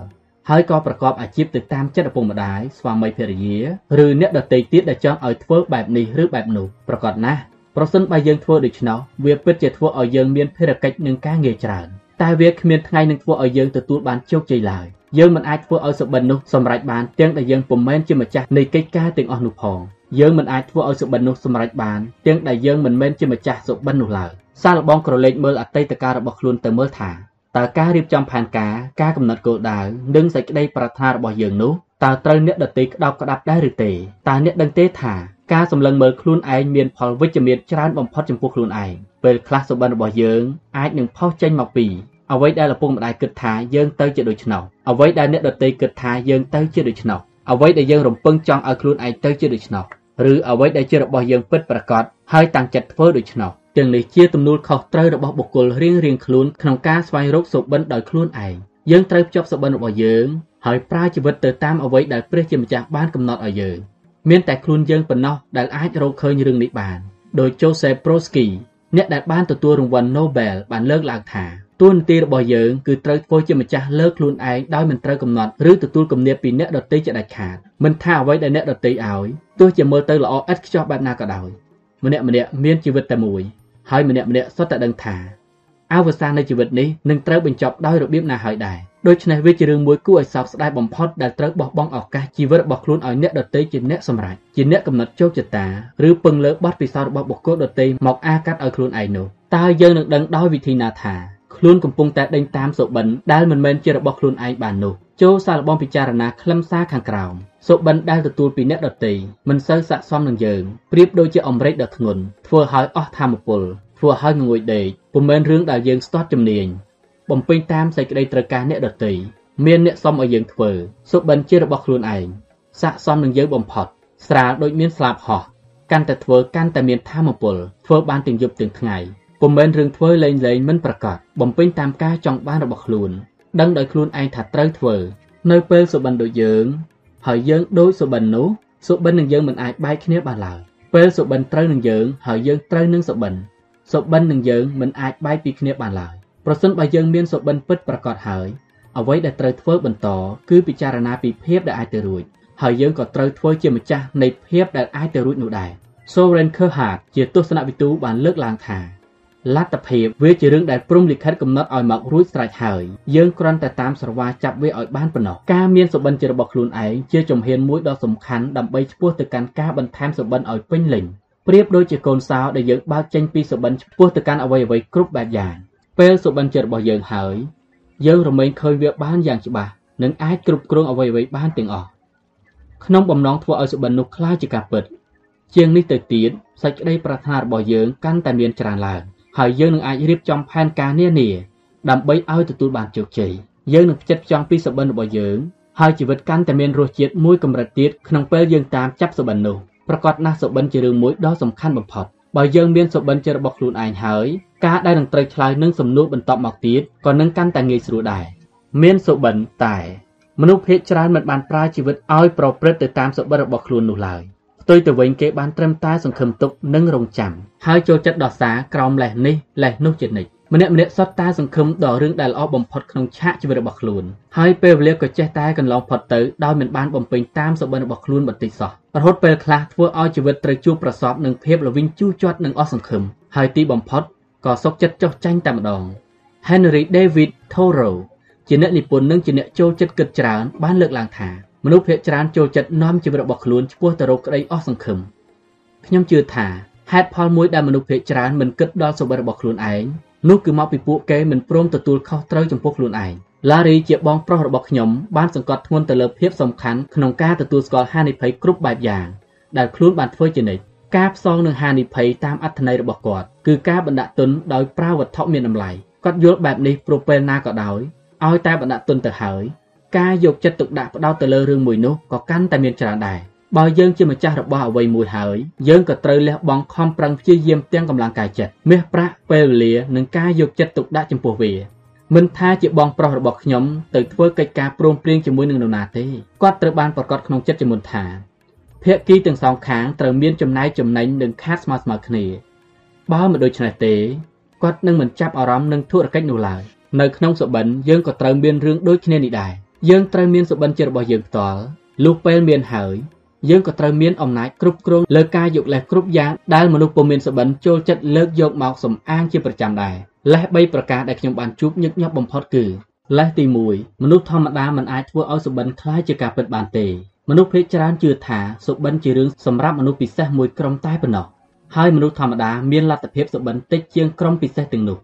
ហើយក៏ប្រកបអាជីពទៅតាមចិត្តឪពុកម្ដាយស្វាមីភរិយាឬអ្នកដទៃទៀតដែលចង់ឲ្យធ្វើបែបនេះឬបែបនោះប្រកបណាស់ប្រសិនបើយើងធ្វើដូច្នោះវាពិតជាធ្វើឲ្យយើងមានភារកិច្ចនិងការងារច្រើនតែវាគ្មានថ្ងៃនឹងធ្វើឲ្យយើងទទួលបានជោគជ័យឡើយយើងមិនអាចធ្វើឲ្យសុបិននោះសម្រេចបានទាំងដែលយើងពុំមែនជាម្ចាស់នៃកិច្ចការទាំងអស់នោះផងយើងមិនអាចធ្វើឲ្យសុបិននោះសម្រេចបានទាំងដែលយើងមិនមែនជាម្ចាស់សុបិននោះឡើយ សាឡបងក្រឡេកមើលអតីតកាលរបស់ខ្លួនទៅមើលថាតើការរៀបចំផែនការការកំណត់គោលដៅនិងសេចក្តីប្រាថ្នារបស់យើងនោះតើត្រូវអ្នកដទៃក្តោបក្តាប់ដែរឬទេតើអ្នកដឹងទេថាការសម្លឹងមើលខ្លួនឯងមានផលវិជ្ជមានច្រើនបំផុតចំពោះខ្លួនឯងពេលខ្លះសុបិនរបស់យើងអាចនឹងផុសចេញមកពីអ្វីដែលឪពុកម្ដាយគិតថាយើងទៅជាដូច្នោះអ្វីដែលអ្នកដទៃគិតថាយើងទៅជាដូច្នោះអ្វីដែលយើងរំពឹងចង់ឲ្យខ្លួនឯងទៅជាដូច្នោះឬអ្វីដែលជារបស់យើងពិតប្រាកដហើយតាំងចិត្តធ្វើដូច្នោះ ទាំងនេះជាទំនួលខុសត្រូវរបស់បុគ្គលរៀងរៀងខ្លួនក្នុងការស្វែងរកសុបិនដោយខ្លួនឯងយើងត្រូវភ្ជាប់សុបិនរបស់យើងហើយប្រើជីវិតទៅតាមអ្វីដែលព្រះជាម្ចាស់បានកំណត់ឲ្យយើងមានតែខ្លួនយើងប៉ុណ្ណោះដែលអាចរកឃើញរឿងនេះបានដោយ Joseph Brodsky អ្នកដែលបានទទួលរង្វាន់ Nobel បានលើកឡើងថាតួនាទីរបស់យើងគឺត្រូវធ្វើជាម្ចាស់លើខ្លួនឯងដោយមិនត្រូវកំណត់ឬទទួលគំនាបពីអ្នកដទៃជាដាច់ខាតមិនថាអ្វីដែលអ្នកដទៃឲ្យទោះជាមើលទៅល្អឥតខ្ចោះបែបណាក៏ដោយម្នាក់ម្នាក់មានជីវិតតែមួយ ហើយម្នាក់ម្នាក់សុទ្ធតែដឹងថាអវសាននៃជីវិតនេះនឹងត្រូវបញ្ចប់ដោយរបៀបណាហើយដែរដូច្នេះវាជារឿងមួយគួរឲ្យសោកស្ដាយបំផុតដែលត្រូវបោះបង់ឱកាសជីវិតរបស់ខ្លួនឲ្យអ្នកដទៃជាអ្នកសម្រេចជាអ្នកកំណត់ជោគជតាឬពឹងលើបទពិសោធន៍របស់បុគ្គលដទៃមកអាកាត់ឲ្យខ្លួនឯងនោះតើយើងនឹងដឹងដោយវិធីណាថាខ្លួនកំពុងតែដេញតាមសុបិនដែលមិនមែនជារបស់ខ្លួនឯងបាននោះចូលសាកល្បងពិចារណាខ្លឹមសារខាងក្រោម សុបិនដែលទទួលពីអ្នកដទៃមិនសូវស័ក្តិសមនឹងយើងប្រៀបដូចជាអម្រែកដ៏ធ្ងន់ធ្វើឲ្យអស់ធម៌ពលធ្វើឲ្យងងុយដេកពុំមែនរឿងដែលយើងស្ទាត់ជំនាញបំពេញតាមសេចក្តីត្រូវការអ្នកដទៃមានអ្នកសមឲ្យយើងធ្វើសុបិនជារបស់ខ្លួនឯងស័ក្តិសមនឹងយើងបំផុតស្រាលដូចមានស្លាបហោះកាន់តែធ្វើកាន់តែមានធម៌ពលធ្វើបានទាំងយប់ទាំងថ្ងៃពុំមែនរឿងធ្វើលេងលេងមិនប្រកបបំពេញតាមការចង់បានរបស់ខ្លួន ដឹងដោយខ្លួនឯងថាត្រូវធ្វើ នៅពេលសុបិនដូចយើង ហើយយើងដូចសុបិននោះសុបិននឹងយើងមិនអាចបែកគ្នាបានឡើយពពេលសុបិនត្រូវនឹងយើងហើយយើងត្រូវនឹងសុបិនសុបិននឹងយើងមិនអាចបែកពីគ្នាបានឡើយប្រសិនបើយើងមានសុបិនពិតប្រាកដហើយអ្វីដែលត្រូវធ្វើបន្តគឺពិចារណាពីភាពដែលអាចទៅរួចហើយយើងក៏ត្រូវធ្វើជាម្ចាស់នៃភាពដែលអាចទៅរួចនោះដែរ Soren Kierkegaard ជាទស្សនវិទូបានលើកឡើងថា លទ្ធភាពវាជារឿងដែលព្រំលិខិតកំណត់ឲ្យមករួចស្រេចហើយយើងគ្រាន់តែតាមស្រវាចាប់វាឲ្យបានប៉ុណ្ណោះការមានសុបិនជារបស់ខ្លួនឯងជាជំហានមួយដ៏សំខាន់ដើម្បីឆ្ពោះទៅកាន់ការបន្ថែមសុបិនឲ្យពេញលេញប្រៀបដូចជាកូនសោដែលយើងបើកចេញពីសុបិនឆ្ពោះទៅកាន់អ្វីអ្វីគ្រប់បែបយ៉ាងពេលសុបិនជារបស់យើងហើយយើងរមែងឃើញវាបានយ៉ាងច្បាស់និងអាចគ្រប់គ្រងអ្វីអ្វីបានទាំងអស់ក្នុងបំណងធ្វើឲ្យសុបិននោះคล้ายជាការពិតជាងនេះទៅទៀតសេចក្តីប្រាថ្នារបស់យើងកាន់តែមានច្រើនឡើង ហើយយើងនឹងអាចរៀបចំផែនការនានាដើម្បីឲ្យទទួលបានជោគជ័យយើងនឹងផ្ចិតផ្ចង់ពីសុបិនរបស់យើងហើយជីវិតកាន់តែមានរសជាតិមួយកម្រិតទៀតក្នុងពេលយើងតាមចាប់សុបិននោះប្រកាសណាស់សុបិនជារឿងមួយដ៏សំខាន់បំផុតបើយើងមានសុបិនជារបស់ខ្លួនឯងហើយការដែលនឹងត្រូវឆ្លើយនឹងសំណួរបន្តមកទៀតក៏នឹងកាន់តែងាយស្រួលដែរមានសុបិនតែមនុស្សភាគច្រើនមិនបានប្រើជីវិតឲ្យប្រព្រឹត្តទៅតាមសុបិនរបស់ខ្លួននោះឡើយ ផ្ទុយទៅវិញគេបានត្រឹមតែសង្ឃឹមទុកនិងរងចាំហើយចូលចិត្តដោះសារក្រោមលេសនេះលេសនោះជានិច្ចម្នាក់ម្នាក់សុទ្ធតែសង្ឃឹមដល់រឿងដែលល្អបំផុតក្នុងឆាកជីវិតរបស់ខ្លួនហើយពេលវេលាក៏ចេះតែកន្លងផុតទៅដោយមិនបានបំពេញតាមសុបិនរបស់ខ្លួនបន្តិចសោះរហូតពេលខ្លះធ្វើឲ្យជីវិតត្រូវជួបប្រសពនឹងភាពល្វីងជូរជាត់និងអស់សង្ឃឹមហើយទីបំផុតក៏សុកចិត្តចុះចាញ់តែម្ដង Henry David Thoreau ជាអ្នកនិពន្ធនិងជាអ្នកចូលចិត្តគិតច្រើនបានលើកឡើងថា មនុស្សភាគច្រើនចូលចិត្តនាំជីវិតរបស់ខ្លួនឆ្ពោះទៅរកក្តីអស់សង្ឃឹមខ្ញុំជឿថាហេតុផលមួយដែលមនុស្សភាគច្រើនមិនគិតដល់សុបិនរបស់ខ្លួនឯងនោះគឺមកពីពួកគេមិនព្រមទទួលខុសត្រូវចំពោះខ្លួនឯងឡារីជាបងប្រុសរបស់ខ្ញុំបានសង្កត់ធ្ងន់ទៅលើភាពសំខាន់ក្នុងការទទួលស្គាល់ហានិភ័យគ្រប់បែបយ៉ាងដែលខ្លួនបានធ្វើជានិច្ចការផ្សងនឹងហានិភ័យតាមអត្ថន័យរបស់គាត់គឺការបណ្ដាក់ទុនដោយប្រើវត្ថុមានតម្លៃគាត់យល់បែបនេះព្រោះពេលណាក៏ដោយឲ្យតែបណ្ដាក់ទុនទៅហើយ ការយកចិត្តទុកដាក់ផ្ដោតទៅលើរឿងមួយនោះក៏កាន់តែមានច្រើនដែរបើយើងជាម្ចាស់របស់អ្វីមួយហើយយើងក៏ត្រូវលះបង់ខំប្រឹងព្យាយាមទាំងកម្លាំងកាយចិត្តមាសប្រាក់ពេលវេលានិងការយកចិត្តទុកដាក់ចំពោះវាមិនថាជាបងប្រុសរបស់ខ្ញុំទៅធ្វើកិច្ចការព្រមព្រៀងជាមួយនឹងនរណាទេគាត់ត្រូវបានប្រកាសក្នុងចិត្តជាមុនថាភាគីទាំងសងខាងត្រូវមានចំណាយចំណេញនិងខាតស្មើស្មើគ្នាបើមិនដូច្នេះទេគាត់នឹងមិនចាប់អារម្មណ៍នឹងធុរកិច្ចនោះឡើយនៅក្នុងសុបិនយើងក៏ត្រូវមានរឿងដូចគ្នានេះដែរ យើងត្រូវមានសុបិនជារបស់យើងផ្ទាល់លុះពេលមានហើយយើងក៏ត្រូវមានអំណាចគ្រប់គ្រងលើការយកលេសគ្រប់យ៉ាងដែលមនុស្សពុំមានសុបិនចូលចិត្តលើកយកមកសំអាងជាប្រចាំដែរលេស3ប្រការដែលខ្ញុំបានជួបញឹកញាប់បំផុតគឺលេសទី1មនុស្សធម្មតាមិនអាចធ្វើឲ្យសុបិនคล้ายជាការពិតបានទេមនុស្សភាគច្រើនជឿថាសុបិនជារឿងសម្រាប់មនុស្សពិសេសមួយក្រុមតែប៉ុណ្ណោះហើយមនុស្សធម្មតាមានលទ្ធភាពសុបិនតិចជាងក្រុមពិសេសទាំងនោះ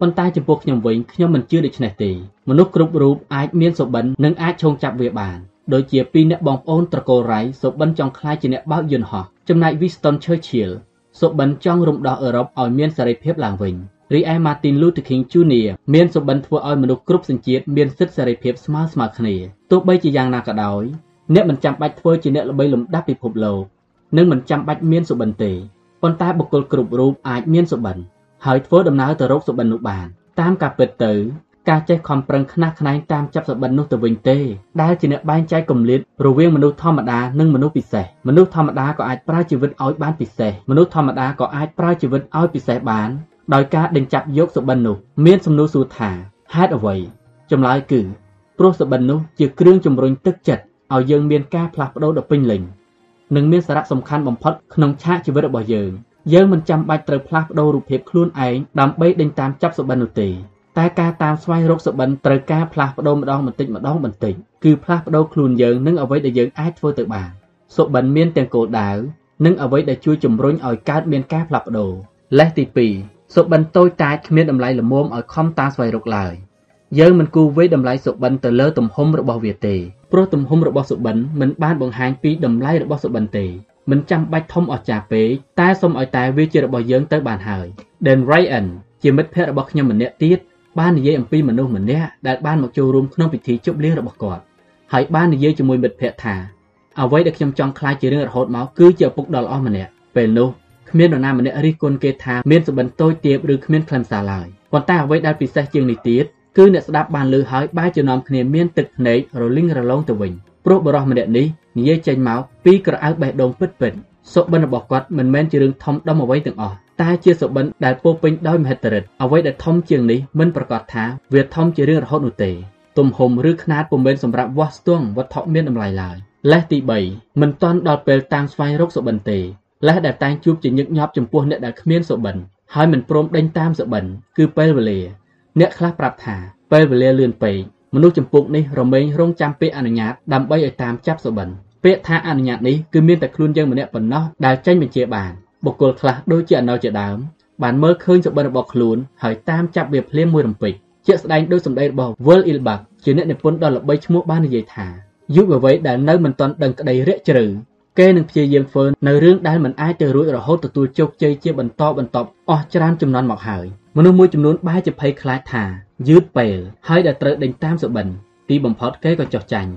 ប៉ុន្តែចំពោះខ្ញុំវិញខ្ញុំមិនជឿដូច្នេះទេមនុស្សគ្រប់រូបអាចមានសុបិននិងអាចឈោងចាប់វាបានដូចជាពីរអ្នកបងប្អូនត្រកូលរ៉ៃសុបិនចង់ខ្លាចជាអ្នកបើកយន្តហោះចំណែក Winston Churchill សុបិនចង់រំដោះអឺរ៉ុបឲ្យមានសេរីភាពឡើងវិញរីឯ Martin Luther King Jr. មានសុបិនធ្វើឲ្យមនុស្សគ្រប់សញ្ជាតិមានសិទ្ធិសេរីភាពស្មើស្មើគ្នាទោះបីជាយ៉ាងណាក៏ដោយអ្នកមិនចាំបាច់ធ្វើជាអ្នកល្បីលំដាប់ពិភពលោកនិងមិនចាំបាច់មានសុបិនទេប៉ុន្តែបុគ្គលគ្រប់រូបអាចមានសុបិន ហើយធ្វើដំណើរទៅរកសុបិននោះបានតាមការពិតទៅការចេះខំប្រឹងខ្នះខ្នែងតាមចាប់សុបិននោះទៅវិញទេដែលជាអ្នកបែងចែកគម្លាតរវាងមនុស្សធម្មតានិងមនុស្សពិសេសមនុស្សធម្មតាក៏អាចប្រើជីវិតឲ្យបានពិសេសមនុស្សធម្មតាក៏អាចប្រើជីវិតឲ្យពិសេសបានដោយការដេញចាប់យកសុបិននោះមានសំណួរសួរថាហេតុអ្វីចម្លើយគឺព្រោះសុបិននោះជាគ្រឿងជំរុញទឹកចិត្តឲ្យយើងមានការផ្លាស់ប្ដូរដ៏ពេញលេញនិងមានសារៈសំខាន់បំផុតក្នុងឆាកជីវិតរបស់យើង យើងមិនចាំបាច់ត្រូវផ្លាស់ប្ដូររូបភាពខ្លួនឯងដើម្បីដេញតាមចាប់សុបិននោះទេតែការតាមស្វែងរកសុបិនត្រូវការផ្លាស់ប្ដូរម្ដងបន្តិចម្ដងបន្តិចគឺផ្លាស់ប្ដូរខ្លួនយើងនិងអ្វីដែលយើងអាចធ្វើទៅបានសុបិនមានទាំងគោលដៅនិងអ្វីដែលជួយជំរុញឲ្យកើតមានការផ្លាស់ប្ដូរលេសទី2សុបិនតូចតាចគ្មានតម្លៃល្មមឲ្យខំតាមស្វែងរកឡើយយើងមិនគួរវេតម្លៃសុបិនទៅលើទំហំរបស់វាទេព្រោះទំហំរបស់សុបិនមិនបានបង្ហាញពីតម្លៃរបស់សុបិនទេ មិនចាំបាច់ធំអស្ចារ្យពេកតែសូមឲ្យតែវាជារបស់យើងទៅបានហើយ Dan Ryan ជាមិត្តភ័ក្តិរបស់ខ្ញុំម្នាក់ទៀតបាននិយាយអំពីមនុស្សម្នាក់ដែលបានមកចូលរួមក្នុងពិធីជប់លៀងរបស់គាត់ហើយបាននិយាយជាមួយមិត្តភ័ក្តិថាអ្វីដែលខ្ញុំចង់ខ្លាចជារឿងរហូតមកគឺជាឪពុកដ៏ល្អម្នាក់ពេលនោះគ្មាននរណាម្នាក់រិះគន់គេថាមានសុបិនតូចទាបឬគ្មានខ្លឹមសារឡើយប៉ុន្តែអ្វីដែលពិសេសជាងនេះទៀតគឺអ្នកស្ដាប់បានលើហើយបែរជានាំគ្នាមានទឹកភ្នែករលីងរលោងទៅវិញ ព្រោះបរិះម្នាក់នេះនិយាយចេញមកពីក្រអៅបេះដូងពិតពិតសុបិនរបស់គាត់មិនមែនជារឿងធំដុំអ្វីទាំងអស់តែជាសុបិនដែលពោពេញដោយមហិទ្ធិឫទ្ធិអ្វីដែលធំជាងនេះមិនប្រកាសថាវាធំជារឿងរហូតនោះទេទំហំឬຂະຫນាតពុំមែនសម្រាប់វាស់ស្ទង់វត្ថុមានតម្លៃឡើយលេសទី3មិនទាន់ដល់ពេលតាមស្វែងរកសុបិនទេលេសដែលតែងជួបជាញឹកញាប់ចំពោះអ្នកដែលគ្មានសុបិនហើយមិនព្រមដេញតាមសុបិនគឺពេលវេលាអ្នកខ្លះប្រាប់ថាពេលវេលាលឿនពេក មនុស្សចម្ពោះនេះរមែងរងចាំពេលអនុញ្ញាតដើម្បីឲ្យតាមចាប់សុបិនពាក្យថាអនុញ្ញាតនេះគឺមានតែខ្លួនយើងម្នាក់ប៉ុណ្ណោះដែលចេញបញ្ជាបានបុគ្គលខ្លះដូចជាអនុជាដើមបានមើលឃើញសុបិនរបស់ខ្លួនហើយតាមចាប់វាភ្លាមមួយរំពេចជាក់ស្ដែងដោយសម្ដីរបស់ Will Ilbach ជាអ្នកនិពន្ធដ៏ល្បីឈ្មោះបាននិយាយថាយុវវ័យដែលនៅមិនទាន់ដឹងក្តីរាក់ជ្រៅគេនឹងព្យាយាមធ្វើនៅរឿងដែលមិនអាចទៅរួចរហូតទទួលជោគជ័យជាបន្តបន្ទាប់អស់ច្រើនចំនួនមកហើយ មនុស្សមួយចំនួនបែរជាភ័យខ្លាចថាយឺតពេលហើយដែលត្រូវដេញតាមសុបិនទីបំផុតគេក៏ចោះចាញ់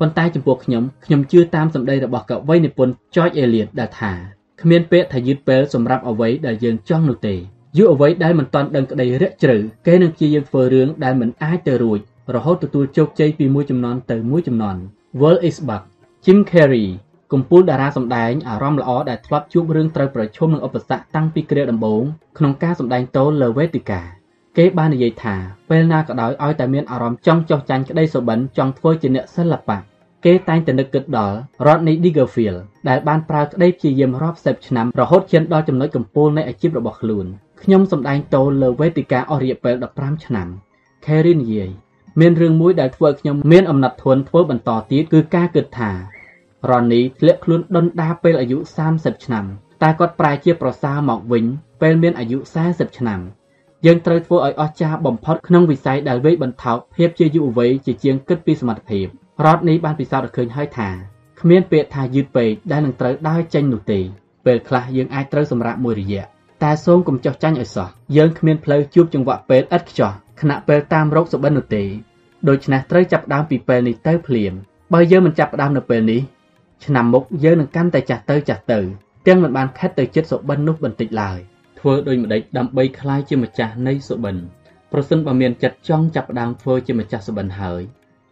ប៉ុន្តែចំពោះខ្ញុំខ្ញុំជឿតាមសម្ដីរបស់កវីនិពន្ធ George Eliot ដែលថាគ្មានពាក្យថាយឺតពេលសម្រាប់អ្វីដែលយើងចង់នោះទេយុវអ្វីដែលមិនទាន់ដឹងក្តីរាក់ជ្រៅគេនឹងព្យាយាមធ្វើរឿងដែលមិនអាចទៅរួចរហូតទទួលជោគជ័យពីមួយចំនួនទៅមួយចំនួន World is back Jim Carrey កំពូលតារាសម្ដែងអារម្មណ៍ល្អដែលធ្លាប់ជួបរឿងត្រូវប្រឈមនឹងឧបសគ្គតាំងពីគ្រាដំបូងក្នុងការសម្ដែងតូលលើវេទិកាគេបាននិយាយថាពេលណាក៏ដោយឲ្យតែមានអារម្មណ៍ចង់ចោះចាញ់ក្តីសុបិនចង់ធ្វើជាអ្នកសិល្បៈគេតែងតែនឹកគិតដល់ Rodney Dangerfield ដែលបានប្រើក្តីព្យាយាមរាប់សិបឆ្នាំរហូតឈានដល់ចំណុចកំពូលនៃអាជីពរបស់ខ្លួនខ្ញុំសម្ដែងតូលលើវេទិកាអស់រយៈពេល15ឆ្នាំ Carey និយាយមានរឿងមួយដែលធ្វើឲ្យខ្ញុំមានអំណត់ធន់ធ្វើបន្តទៀតគឺការគិតថា រ៉ននីធ្លាក់ខ្លួនដុនដាពេលអាយុ30ឆ្នាំតែគាត់ប្រែជាប្រសើរមកវិញពេលមានអាយុ40ឆ្នាំយើងត្រូវធ្វើឲ្យអស្ចារ្យបំផុតក្នុងវិស័យដែលវេបន្ថោកភាពជាយុវវ័យជាជាងគិតពីសមត្ថភាពរ៉តនេះបានពិសោធន៍ឃើញហើយថាគ្មានពាក្យថាយឺតពេកដែលនឹងត្រូវដើរចេញនោះទេពេលខ្លះយើងអាចត្រូវសម្រាប់មួយរយៈតែសូមកុំចោះចាញ់ឲ្យសោះយើងគ្មានផ្លូវជួបចង្វាក់ពេលឥតខ្ចោះខណៈពេលតាមរោគសុបិននោះទេដូច្នេះត្រូវចាប់ផ្ដើមពីពេលនេះទៅភ្លាមបើយើងមិនចាប់ផ្ដើមនៅពេលនេះ ឆ្នាំមុខយើងនឹងកាន់តែចាស់ទៅចាស់ទៅទាំងមិនបានខិតទៅចិត្តសុបិននោះបន្តិចឡើយធ្វើដូចម្ដេចដើម្បីคล้ายជាម្ចាស់នៃសុបិនប្រសិនបើមានចិត្តចង់ចាប់ផ្ដើមធ្វើជាម្ចាស់សុបិនហើយ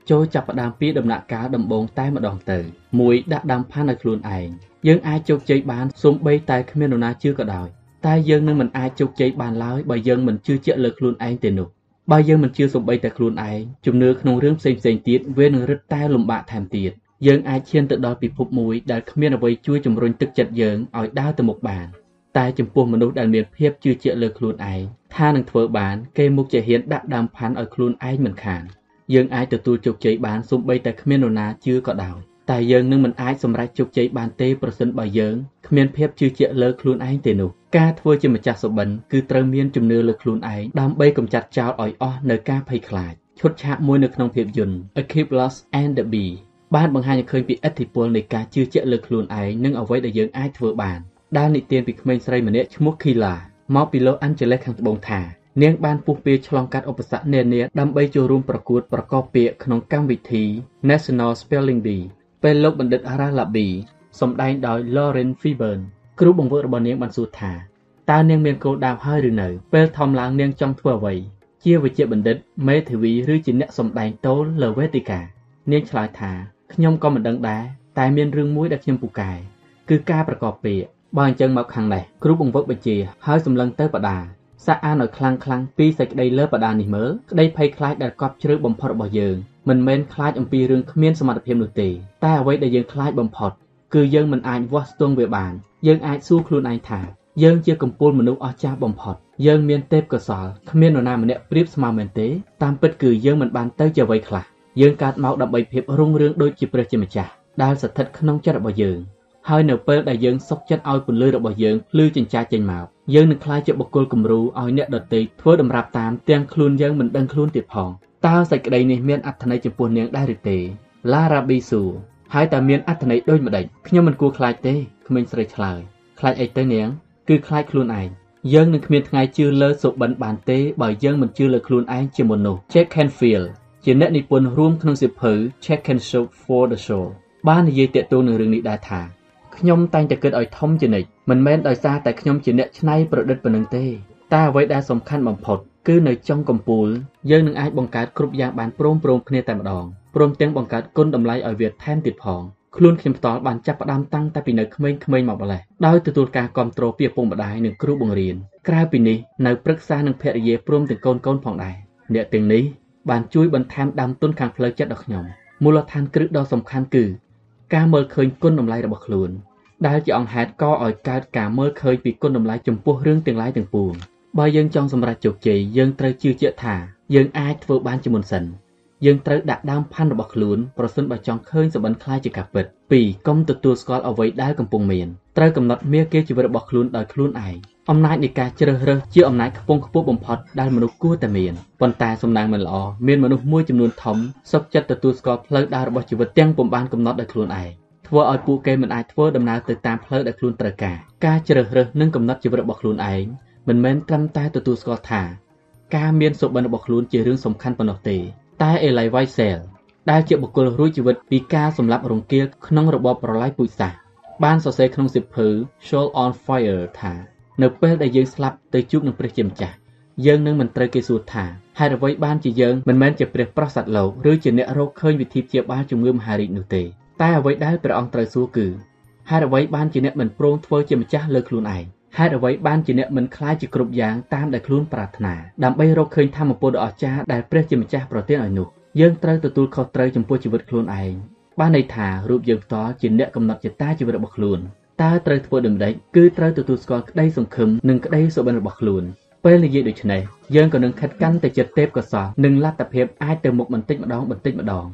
ចូលចាប់ផ្ដើមពីដំណាក់កាលដំបូងតែម្ដងទៅមួយដាក់ដាំផាន់ឲ្យខ្លួនឯងយើងអាចជោគជ័យបានសូម្បីតែគ្មាននរណាជឿក៏ដោយតែយើងនឹងមិនអាចជោគជ័យបានឡើយបើយើងមិនជឿជាក់លើខ្លួនឯងទេនោះបើយើងមិនជឿសូម្បីតែខ្លួនឯងជំនឿក្នុងរឿងផ្សេងផ្សេងទៀតវានឹងរឹតតែលំបាកថែមទៀត យើងអាចឈានទៅដល់ពិភពមួយដែលគ្មានអ្វីជួយជំរុញទឹកចិត្តយើងឲ្យដើរទៅមុខបានតែចំពោះមនុស្សដែលមានភាពជឿជាក់លើខ្លួនឯងថានឹងធ្វើបានគេមុខជាហ៊ានដាក់ដើមផាន់ឲ្យខ្លួនឯងមិនខានយើងអាចទទួលជោគជ័យបានសូម្បីតែគ្មាននរណាជឿក៏ដោយតែយើងនឹងមិនអាចសម្រេចជោគជ័យបានទេប្រសិនបើយើងគ្មានភាពជឿជាក់លើខ្លួនឯងទេនោះការធ្វើជាម្ចាស់សុបិនគឺត្រូវមានជំនឿលើខ្លួនឯងដើម្បីកម្ចាត់ចោលឲ្យអស់នៅការភ័យខ្លាចឈុតឆាកមួយនៅក្នុងភាពយន្ត Achilles and the Bee បានបង្ហាញឲ្យឃើញពីឥទ្ធិពលនៃការជឿជាក់លើខ្លួនឯងនិងអ្វីដែលយើងអាចធ្វើបានដែលនិទានពីក្មេងស្រីម្នាក់ឈ្មោះ Kila មកពី Los Angeles ខាងត្បូងថានាងបានពុះពៀឆ្លងកាត់ឧបសគ្គនានាដើម្បីចូលរួមប្រកួតប្រកបពាក្យក្នុងកម្មវិធី National Spelling Bee ពេលលោកបណ្ឌិត Haralabi សម្ដែងដោយ Lauren Fishburne គ្រូបង្វឹករបស់នាងបានសួរថាតើនាងមានគោលដៅហើយឬនៅ ពេលធំឡើងនាងចង់ធ្វើអ្វីជាវិជ្ជាបណ្ឌិតមេធាវីឬជាអ្នកសម្ដែងតូលលើវេទិកានាងឆ្លើយថា ខ្ញុំក៏មិនដឹងដែរតែមានរឿងមួយដែលខ្ញុំពូកែគឺការប្រកបពាក្យបើអញ្ចឹងមកខាងនេះគ្រូបង្វឹកបញ្ជាហើយសម្លឹងទៅបដាសាក់អានឲ្យខ្លាំងខ្លាំងពីសេចក្តីលើបដានេះមើលក្តីភ័យខ្លាចដែលកប់ជ្រៅបំផុតរបស់យើងមិនមែនខ្លាចអំពីរឿងគ្មានសមត្ថភាពនោះទេតែអ្វីដែលយើងខ្លាចបំផុតគឺយើងមិនអាចវាស់ស្ទង់វាបានយើងអាចសួរខ្លួនឯងថាយើងជាកំពូលមនុស្សអស្ចារ្យបំផុតយើងមានទេពកោសលគ្មាននរណាម្នាក់ប្រៀបស្មើមែនទេតាមពិតគឺយើងមិនបានទៅជាអ្វីខ្លះ យើងកើតមកដើម្បីភាពរុងរឿងដូចជាព្រះជាម្ចាស់ដែលស្ថិតក្នុងចិត្តរបស់យើងហើយនៅពេលដែលយើងសុខចិត្តឲ្យពន្លឺរបស់យើងភ្លឺចិញ្ចាចចេញមកយើងនឹងក្លាយជាបុគ្គលគំរូឲ្យអ្នកដទៃធ្វើដំរាប់តាមទាំងខ្លួនយើងមិនដឹងខ្លួនទៀតផងតើសេចក្តីនេះមានអត្ថន័យចំពោះនាងដែរឬទេឡារ៉ាប៊ីស៊ូហើយតើមានអត្ថន័យដូចម្ដេចខ្ញុំមិនគួរខ្លាចទេក្មេងស្រីឆ្លើយខ្លាចអីទៅនាងគឺខ្លាចខ្លួនឯងយើងនឹងគ្មានថ្ងៃជឿលើសុបិនបានទេបើយើងមិនជឿលើខ្លួនឯងជាមុននោះ Jack Canfield ជាអ្នកនិពន្ធរួមក្នុងសៀវភៅ Check and Show for the Show បាននិយាយតាក់ទងនឹងរឿងនេះដែរថាខ្ញុំតែងតែគិតឲ្យធំជានិច្ចមិនមែនដោយសារតែខ្ញុំជាអ្នកច្នៃប្រឌិតប៉ុណ្ណឹងទេតែអ្វីដែលសំខាន់បំផុតគឺនៅចុងកំពូលយើងនឹងអាចបង្កើតគ្រប់យ៉ាងបានព្រមព្រំគ្នាតែម្ដងព្រមទាំងបង្កើតគុណតម្លៃឲ្យវាថែមទៀតផងខ្លួនខ្ញុំផ្ទាល់បានចាប់ផ្ដើមតាំងតែពីនៅក្មេងៗមកម្លេះដោយទទួលការគ្រប់គ្រងពីឪពុកម្ដាយនិងគ្រូបង្រៀនក្រៅពីនេះនៅព្រឹក្សានឹងភរិយាព្រមទាំងកូនកូនផងដែរអ្នកទាំងនេះ បានជួយបន្ថែមដើមទុនខាងផ្លូវចិត្តដល់ខ្ញុំមូលដ្ឋានគ្រឹះដ៏សំខាន់គឺ ការមើលឃើញគុណតម្លៃរបស់ខ្លួន ដែលជាអង្គហេតុកឲ្យកើតការមើលឃើញពីគុណតម្លៃចំពោះរឿងទាំងឡាយទាំងពួងបើយើងចង់សម្រេចជោគជ័យយើងត្រូវជឿជាក់ថាយើងអាចធ្វើបានជាមុនសិនយើងត្រូវដាក់ដើមផាន់របស់ខ្លួនប្រសិនបើចង់ឃើញសុបិនខ្លាយជាការពិត2កុំទទួលស្គាល់អ្វីដែលកំពុងមានត្រូវកំណត់មាគ៌ាជីវិតរបស់ខ្លួនដោយខ្លួនឯង អំណាចនៃការជ្រើសរើសជាអំណាចខ្ពង់ខ្ពស់បំផុតដែលមនុស្សគួរតែមានប៉ុន្តែសំណាងមិនល្អមានមនុស្សមួយចំនួនធំសុខចិត្តទទួលស្គាល់ផ្លូវដើររបស់ជីវិតទាំងពុំបានកំណត់ដោយខ្លួនឯងធ្វើឲ្យពួកគេមិនអាចធ្វើដំណើរទៅតាមផ្លូវដែលខ្លួនត្រូវការការជ្រើសរើសនិងកំណត់ជីវិតរបស់ខ្លួនឯងមិនមែនត្រឹមតែទទួលស្គាល់ថាការមានសុបិនរបស់ខ្លួនជារឿងសំខាន់ប៉ុណ្ណោះទេតែអេឡៃវ៉ៃសែលដែលជាបុគ្គលរួចជីវិតពីការសម្លាប់រង្គាលក្នុងរបបប្រល័យពូជសាសន៍បានសរសេរក្នុងសៀវភៅ Shoal on Fire ថា នៅពេលដែលយើងស្លាប់ទៅជួបនឹងព្រះជាម្ចាស់យើងនឹងមិនត្រូវគេសួរថាហេតុអ្វីបានជាយើងមិនមែនជាព្រះប្រោះសត្វលោកឬជាអ្នករកឃើញវិធីព្យាបាលជំងឺមហារីកនោះទេតែអ្វីដែលព្រះអង្គត្រូវសួរគឺហេតុអ្វីបានជាអ្នកមិនព្រមធ្វើជាម្ចាស់លើខ្លួនឯងហេតុអ្វីបានជាអ្នកមិនខ្លាចជាគ្រប់យ៉ាងតាមដែលខ្លួនប្រាថ្នាដើម្បីរកឃើញធម៌ពលដ៏អស្ចារ្យដែលព្រះជាម្ចាស់ប្រទានឲ្យនោះយើងត្រូវទទួលខុសត្រូវចំពោះជីវិតខ្លួនឯងបានន័យថារូបយើងផ្ទាល់ជាអ្នកកំណត់ចតាជីវិតរបស់ខ្លួន តើត្រូវធ្វើដូចម្តេចគឺត្រូវទទួលស្គាល់ក្តីសង្ឃឹមនិងក្តីសុបិនរបស់ខ្លួនពេលនិយាយដូច្នេះយើងក៏នឹងខិតកាន់តែចិត្តទេពកោសលនិងលទ្ធភាពអាចទៅមុខបន្តិចម្ដងបន្តិចម្ដង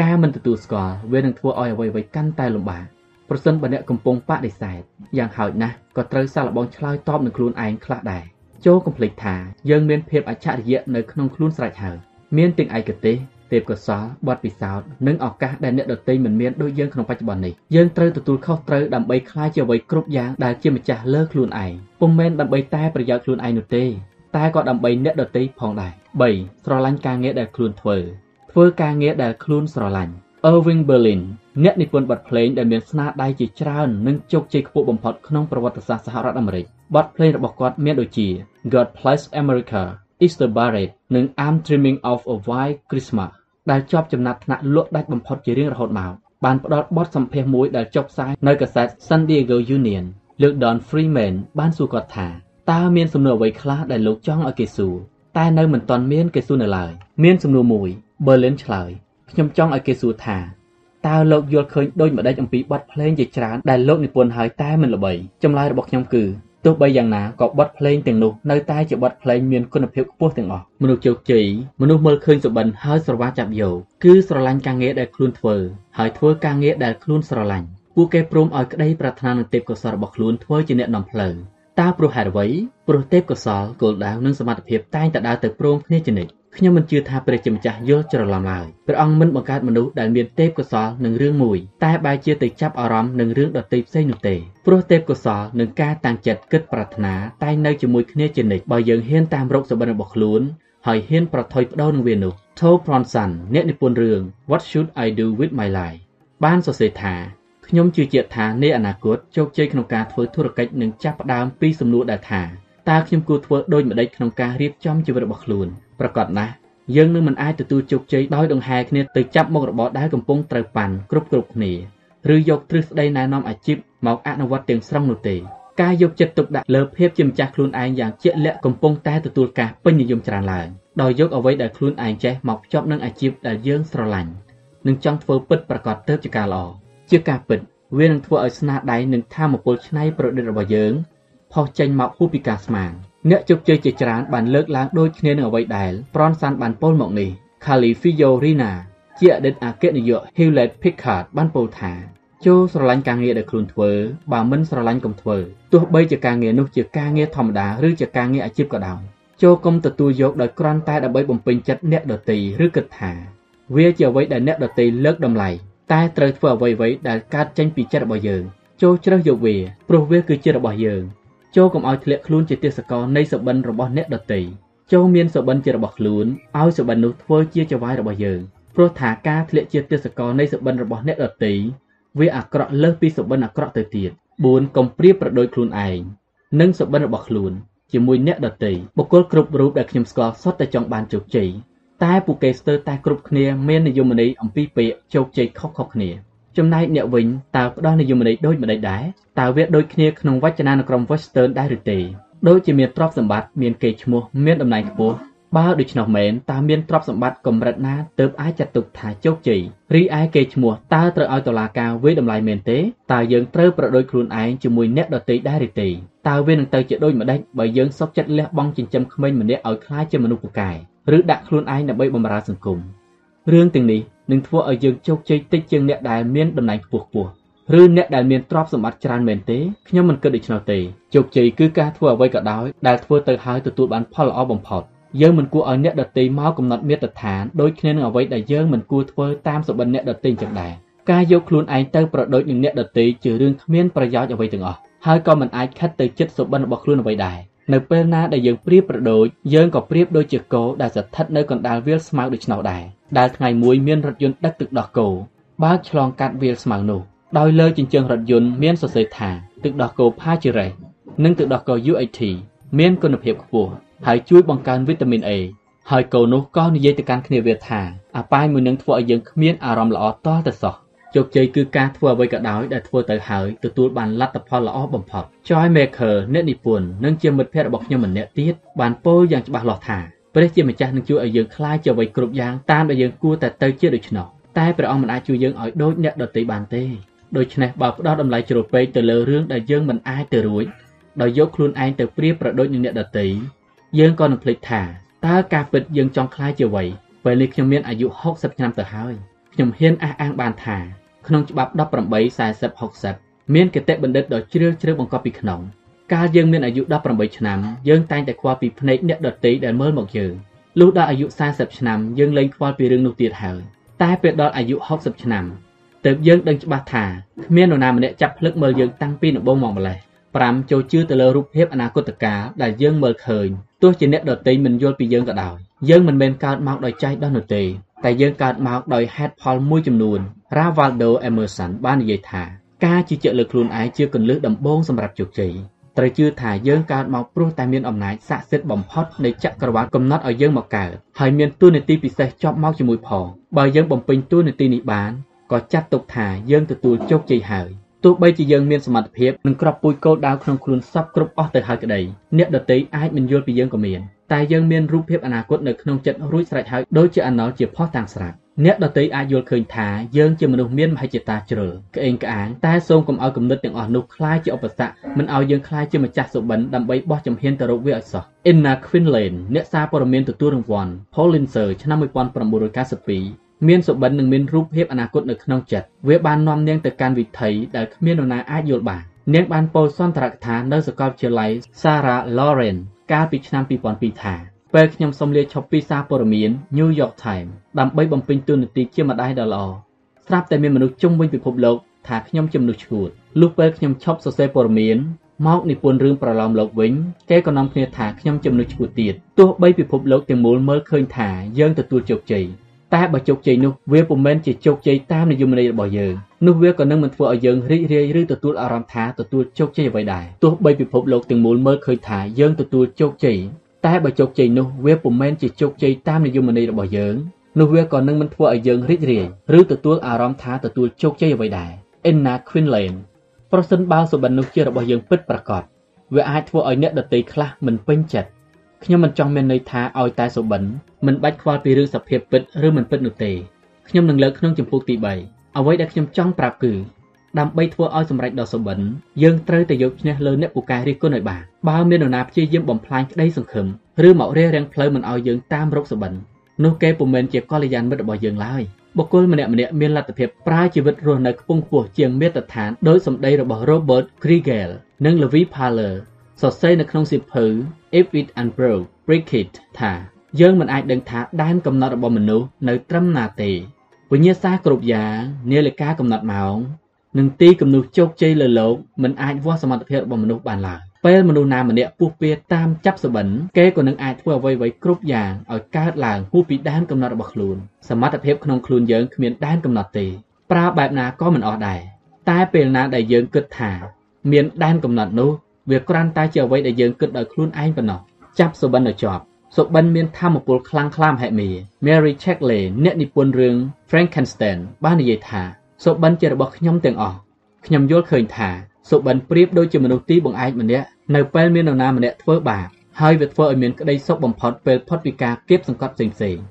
ការមិនទទួលស្គាល់វានឹងធ្វើឲ្យអ្វីៗកាន់តែលំបាកប្រសិនបើអ្នកកំពុងបដិសេធយ៉ាងហោចណាស់ក៏ត្រូវសាកល្បងឆ្លើយតបនឹងខ្លួនឯងខ្លះដែរចូលកុំភ្លេចថាយើងមានភាពអច្ឆរិយៈនៅក្នុងខ្លួនស្រេចហើយមានទាំងឯកទេស ទេពកោសលបទពិសោធន៍និងឱកាសដែលអ្នកដទៃមិនមានដូចយើងក្នុងបច្ចុប្បន្ននេះយើងត្រូវទទួលខុសត្រូវដើម្បីក្លាយជាអ្វីគ្រប់យ៉ាងដែលជាម្ចាស់លើខ្លួនឯងពុំមែនដើម្បីតែប្រយោជន៍ខ្លួនឯងនោះទេ តែក៏ដើម្បីអ្នកដទៃផងដែរ3ស្រឡាញ់ការងារដែលខ្លួនធ្វើធ្វើការងារដែលខ្លួនស្រឡាញ់ Irving Berlin អ្នកនិពន្ធបទភ្លេងដែលមានស្នាដៃជាច្រើននិងជោគជ័យខ្ពស់បំផុតក្នុងប្រវត្តិសាស្ត្រសហរដ្ឋអាមេរិកបទភ្លេងរបស់គាត់មានដូចជា God Bless America Is the Barrett និង I'm Dreaming of a White Christmas ដែលជាប់ចំណាត់ថ្នាក់លក់ដាច់បំផុតជារៀងរហូតមកបានផ្ដល់បទសម្ភាសន៍មួយដែលចុះផ្សាយនៅកាសែត San Diego Union លោក Don Freeman បានសួរគាត់ថាតើមានសំណួរអ្វីខ្លះដែលលោកចង់ឲ្យគេសួរតែនៅមិនទាន់មានគេសួរនៅឡើយមានសំណួរមួយ Berlin ឆ្លើយខ្ញុំចង់ឲ្យគេសួរថាតើលោកយល់ឃើញដូចម្ដេចអំពីបទភ្លេងជាច្រើនដែលលោកនិពន្ធហើយតែមិនល្បីចម្លើយរបស់ខ្ញុំគឺ ទោះបីយ៉ាងណាក៏បទភ្លេងទាំងនោះនៅតែជាបទភ្លេងមានគុណភាពខ្ពស់ទាំងអស់មនុស្សជោគជ័យមនុស្សមើលឃើញសុបិនហើយស្រវាចាប់យកគឺស្រឡាញ់ការងារដែលខ្លួនធ្វើហើយធ្វើការងារដែលខ្លួនស្រឡាញ់ពួកគេព្រមឲ្យក្តីប្រាថ្នានឹងទេពកោសល្យរបស់ខ្លួនធ្វើជាអ្នកនាំផ្លូវតើព្រោះហេតុអ្វីព្រោះទេពកោសល្យគោលដៅនិងសមត្ថភាពតែងតែដើរទៅព្រមគ្នាជានិច្ច ខ្ញុំមិនជឿថាព្រះជាម្ចាស់យល់ច្រឡំឡើយព្រះអង្គមិនបង្កើតមនុស្សដែលមានទេពកោសល្យនឹងរឿងមួយតែបែរជាទៅចាប់អារម្មណ៍នឹងរឿងដទៃផ្សេងនោះទេព្រោះទេពកោសល្យនិងការតាំងចិត្តគិតប្រាថ្នាតែងនៅជាមួយគ្នាជានិច្ចបើយើងហ៊ានតាមរកសុបិនរបស់ខ្លួនហើយហ៊ានប្រថុយបដូរនឹងវានោះ Toe Bronson អ្នកនិពន្ធរឿង What Should I Do with My Life បានសរសេរថាខ្ញុំជឿជាក់ថានាអនាគតជោគជ័យក្នុងការធ្វើធុរកិច្ចនឹងចាប់ផ្ដើមពីសំណួរដែលថា តើខ្ញុំគួរធ្វើដូចម្តេចក្នុងការរៀបចំជីវិតរបស់ខ្លួនប្រកបណាស់យើងនឹងមិនអាចទទួលជោគជ័យដោយដង្ហែគ្នាទៅចាប់មុខរបរដែលកំពុងត្រូវប៉ាន់គ្រប់គ្រប់គ្នាឬយកទ្រឹស្ដីណែនាំអាជីពមកអនុវត្តទាំងស្រុងនោះទេការយកចិត្តទុកដាក់លើភាពជាម្ចាស់ខ្លួនឯងយ៉ាងជាក់លាក់កំពុងតែទទួលការពេញនិយមច្រើនឡើងដោយយកអ្វីដែលខ្លួនឯងចេះមកភ្ជាប់នឹងអាជីពដែលយើងស្រឡាញ់និងចង់ធ្វើពិតប្រាកដទៅជាការល្អជាការពិត វានឹងធ្វើឲ្យស្នាដៃនិងធម៌ពលច្នៃប្រឌិតរបស់យើង ផុសចេញមកហួសពីការស្មានអ្នកជោគជ័យជាច្រើនបានលើកឡើងដូចគ្នានឹងអ្វីដែលប្រនសានបានពោលមកនេះ Kali Fiorina ជាអតីតអគ្គនាយក Hewlett Packard បានពោលថាចូលស្រឡាញ់ការងារដែលខ្លួនធ្វើបើមិនស្រឡាញ់កុំធ្វើទោះបីជាការងារនោះជាការងារធម្មតាឬជាការងារអាជីពក៏ដោយចូលកុំទទួលយកដោយគ្រាន់តែដើម្បីបំពេញចិត្តអ្នកដទៃឬគិតថាវាជាអ្វីដែលអ្នកដទៃលើកតម្លៃតែត្រូវធ្វើអ្វីៗដែលកើតចេញពីចិត្តរបស់យើងចូលជ្រើសយកវាព្រោះវាគឺជារបស់យើង ចូលកុំឲ្យធ្លាក់ខ្លួនជាទេសកលនៃសបិនរបស់អ្នកដតីចូលមានសបិនជារបស់ខ្លួនឲ្យសបិននោះធ្វើជាចវាយរបស់យើងព្រោះថាការធ្លាក់ជាទេសកលនៃសបិនរបស់អ្នកដតីវាអាក្រក់លើសពីសបិនអាក្រក់ទៅទៀត4កុំព្រៀបប្រដូចខ្លួនឯងនិងសបិនរបស់ខ្លួនជាមួយអ្នកដទៃបុគ្គលគ្រប់រូបដែលខ្ញុំស្គាល់សុទ្ធតែចង់បានជោគជ័យតែពួកគេស្ទើរតែគ្រប់គ្នាមាននិយមន័យអំពីពាក្យជោគជ័យខុសៗគ្នា ចំណែកអ្នកវិញតើផ្ដោះនិយមន័យដូចម្ដេចដែរតើវាដូចគ្នាក្នុងវចនានុក្រម Western ដែរឬទេដូចជាមានទ្រព្យសម្បត្តិមានកេរ្តិ៍ឈ្មោះមានតំណែងខ្ពស់បើដូច្នោះមែនតើមានទ្រព្យសម្បត្តិកម្រិតណាទើបអាចចាត់ទុកថាជោគជ័យរីឯគេឈ្មោះតើត្រូវឲ្យតុលាការវាយតម្លៃមែនទេតើយើងត្រូវប្រដូចខ្លួនឯងជាមួយអ្នកដទៃដែរឬទេតើវានឹងទៅជាដូចម្ដេចបើយើងសុខចិត្តលះបង់ចិញ្ចឹមក្មេងម្នាក់ឲ្យក្លាយជាមនុស្សពូកែឬដាក់ខ្លួនឯងដើម្បីបម្រើសង្គមរឿងទាំងនេះ នឹងធ្វើឲ្យយើងជោគជ័យតិចជាងអ្នកដែលមានតំណែងខ្ពស់ខ្ពស់ឬអ្នកដែលមានទ្រព្យសម្បត្តិច្រើនមែនទេខ្ញុំមិនគិតដូច្នោះទេជោគជ័យគឺការធ្វើអ្វីក៏ដោយដែលធ្វើទៅហើយទទួលបានផលល្អបំផុតយើងមិនគួរឲ្យអ្នកដទៃមកកំណត់មាត្រដ្ឋានដូចគ្នានឹងអ្វីដែលយើងមិនគួរធ្វើតាមសុបិនអ្នកដទៃចឹងដែរការយកខ្លួនឯងទៅប្រដូចនឹងអ្នកដទៃជារឿងគ្មានប្រយោជន៍អ្វីទាំងអស់ហើយក៏មិនអាចខិតទៅចិត្តសុបិនរបស់ខ្លួនអ្វីដែរ នៅពេលណាដែលយើងប្រៀបប្រដូចយើងក៏ប្រៀបដូចជាគោដែលស្ថិតនៅកណ្ដាលវាលស្មៅដូច្នោះដែរដែលថ្ងៃមួយមានរថយន្តដឹកទឹកដោះគោបើកឆ្លងកាត់វាលស្មៅនោះដោយលើជញ្ជាំងរថយន្តមានសរសេរថាទឹកដោះគោ Pajires និងទឹកដោះគោ UHT មានគុណភាពខ្ពស់ហើយជួយបង្កើនវីតាមីន A ហើយគោនោះក៏និយាយទៅកាន់គ្នាវាថាអបាយមួយនឹងធ្វើឲ្យយើងគ្មានអារម្មណ៍ល្អតទៅសោះ ជោគជ័យគឺការធ្វើអ្វីក៏ដោយដែលធ្វើទៅហើយទទួលបានលទ្ធផលល្អបំផុត Joy Maker អ្នកនិពន្ធនិងជាមិត្តភ័ក្តិរបស់ខ្ញុំម្នាក់ទៀតបានពោលយ៉ាងច្បាស់លាស់ថាព្រះជាម្ចាស់នឹងជួយឲ្យយើងក្លាយជាអ្វីគ្រប់យ៉ាងតាមដែលយើងគួរតែទៅជាដូច្នោះតែព្រះអង្គមិនអាចជួយយើងឲ្យដូចអ្នកដទៃបានទេដូច្នេះបើផ្ដោតតម្លៃជ្រុលពេកទៅលើរឿងដែលយើងមិនអាចទៅរួចដោយយកខ្លួនឯងទៅប្រៀបប្រដូចនឹងអ្នកដទៃយើងក៏នឹងភ្លេចថាតើការពិតយើងចង់ខ្លាយជាអ្វីពេលនេះខ្ញុំមានអាយុ60ឆ្នាំទៅហើយខ្ញុំហ៊ានអះអាងបានថា ក្នុងច្បាប់18 40 60មានគតិបណ្ឌិតដ៏ជ្រាលជ្រៅបង្កប់ពីក្នុងកាលយើងមានអាយុ18ឆ្នាំយើងតែងតែខ្វល់ពីភ្នែកអ្នកដទៃដែលមើលមកយើងលុះដល់អាយុ40ឆ្នាំយើងលែងខ្វល់ពីរឿងនោះទៀតហើយតែពេលដល់អាយុ60ឆ្នាំទើបយើងដឹងច្បាស់ថាគ្មាននរណាម្នាក់ចាប់ភ្លឹកមើលយើងតាំងពីដំបូងមកម្លេះ5ចូលជឿទៅលើរូបភាពអនាគតកាលដែលយើងមើលឃើញទោះជាអ្នកដទៃមិនយល់ពីយើងក៏ដោយយើងមិនមែនកើតមកដោយចៃដន្យនោះទេ តែយើងកើតមកដោយហេតុផលមួយចំនួន Ravaldo Emerson បាននិយាយថាការជឿជាក់លើខ្លួនឯងជាគន្លឹះដំបូងសម្រាប់ជោគជ័យត្រូវជឿថាយើងកើតមកព្រោះតែមានអំណាចស័ក្តិសិទ្ធិបំផុតនៃចក្រវាឡកំណត់ឲ្យយើងមកកើតហើយមានទួនាទីពិសេសជាប់មកជាមួយផងបើយើងបំពេញទួនាទីនេះបានក៏ចាត់ទុកថាយើងទទួលជោគជ័យហើយ ទោះបីជាយើងមានសមត្ថភាពនិងក្របពូជគោលដៅក្នុងខ្លួនសពគ្រប់អស់ទៅហើយក្តីអ្នកដទៃអាចមិនយល់ពីយើងក៏មានតែយើងមានរូបភាពអនាគតនៅក្នុងចិត្តរួចស្រេចហើយដូចជាអណលជាផុសតាំងស្រាប់អ្នកដទៃអាចយល់ឃើញថាយើងជាមនុស្សមានមហិច្ឆតាជ្រុលក្អេងក្អាងតែសូមកុំឲ្យគំនិតទាំងអស់នោះคล้ายជាឧបសគ្គមិនឲ្យយើងคล้ายជាម្ចាស់សុបិនដើម្បីបោះជំហានទៅរកវាឲ្យសោះ Inna Quinlan អ្នកសារព័ត៌មានទទួលរង្វាន់ Pulitzer ឆ្នាំ1992 មានសុបិននិងមានរូបភាពអនាគតនៅក្នុងចិត្តវាបាននាំនាងទៅកាន់វិថីដែលគ្មាននរណាអាចយល់បាននាងបានពោលសន្ទរកថានៅសាកលវិទ្យាល័យ Sarah Lawrence កាលពីឆ្នាំ2002ថាពេលខ្ញុំសូមលាឈប់ពីសារព័ត៌មាន New York Times ដើម្បីបំពេញតួនាទីជាម្ដាយដ៏ល្អស្រាប់តែមានមនុស្សជុំវិញពិភពលោកថាខ្ញុំជាមនុស្សឈួតលុះពេលខ្ញុំឈប់សរសេរព័ត៌មានមកនិពន្ធរឿងប្រឡោមលោកវិញគេក៏នាំគ្នាថាខ្ញុំជាមនុស្សឈួតទៀតទោះបីពិភពលោកទាំងមូលមើលឃើញថាយើងទទួលជោគជ័យ តែបើជោគជ័យនោះវាពុំមែនជាជោគជ័យតាមនិយមន័យរបស់យើងនោះវាក៏នឹងមិនធ្វើឲ្យយើងរីករាយឬទទួលអារម្មណ៍ថាទទួលជោគជ័យអ្វីដែរទោះបីពិភពលោកទាំងមូលមើលឃើញថាយើងទទួលជោគជ័យតែបើជោគជ័យនោះវាពុំមែនជាជោគជ័យតាមនិយមន័យរបស់យើងនោះវាក៏នឹងមិនធ្វើឲ្យយើងរីករាយឬទទួលអារម្មណ៍ថាទទួលជោគជ័យអ្វីដែរ Anna Quinlan ប្រសិនបើសុបិននោះជារបស់យើងពិតប្រាកដវាអាចធ្វើឲ្យអ្នកដទៃខ្លះមិនពេញចិត្ត ខ្ញុំមិនចង់មានន័យថាឲ្យតែសុបិនមិនបាច់ខ្វល់ពីរឿងសភាពពិតឬមិនពិតនោះទេខ្ញុំនឹងលើកក្នុងចម្ពោះទី3អ្វីដែលខ្ញុំចង់ប្រាប់គឺដើម្បីធ្វើឲ្យសម្រេចដល់សុបិនយើងត្រូវតែយកឈ្នះលើអ្នកពូកែរិះគន់ឲ្យបានបើមាននរណាព្យាយាមបំផ្លាញក្តីសង្ឃឹមឬមករារាំងផ្លូវមិនឲ្យយើងតាមរកសុបិននោះគេពុំមែនជាកល្យានមិត្តរបស់យើងឡើយបុគ្គលម្នាក់ម្នាក់មានលទ្ធភាពប្រើជីវិតរស់នៅខ្ពង់ខ្ពស់ជាងមាត្រដ្ឋានដោយសម្ដីរបស់ Robert Kriegel និង Levi Parler សរសេរនៅក្នុងសៀវភៅ If It Unbroke Break It ថាយើងមិនអាចដឹងថាដែនកំណត់របស់មនុស្សនៅត្រឹមណាទេវិញ្ញាសាគ្រប់យ៉ាងនាឡិកាកំណត់ម៉ោងនិងទីគំនូសជោគជ័យលើលោកមិនអាចវាស់សមត្ថភាពរបស់មនុស្សបានឡើយពេលមនុស្សណាម្នាក់ពុះពៀតាមចាប់សបិនគេក៏នឹងអាចធ្វើអ្វីៗគ្រប់យ៉ាងឲ្យកើតឡើងហួសពីដែនកំណត់របស់ខ្លួនសមត្ថភាពក្នុងខ្លួនយើងគ្មានដែនកំណត់ទេប្រើបែបណាក៏មិនអស់ដែរតែពេលណាដែលយើងគិតថា មានដែនកំណត់នោះ វាគ្រាន់តែជាអ្វីដែលយើងគិតដោយខ្លួនឯងប៉ុណ្ណោះចាប់សុបិនឲ្យជាប់សុបិនមានធម៌ពលខ្លាំងក្លាមហិមា Mary Shelley អ្នកនិពន្ធរឿង Frankenstein បាននិយាយថាសុបិនជារបស់ខ្ញុំទាំងអស់ខ្ញុំយល់ឃើញថាសុបិនប្រៀបដូចជាមនុស្សទីបង្អែកម្នាក់នៅពេលមាននរណាម្នាក់ធ្វើបាបហើយវាធ្វើឲ្យមានក្តីសុខបំផុតពេលផុតពីការគៀបសង្កត់ផ្សេងៗ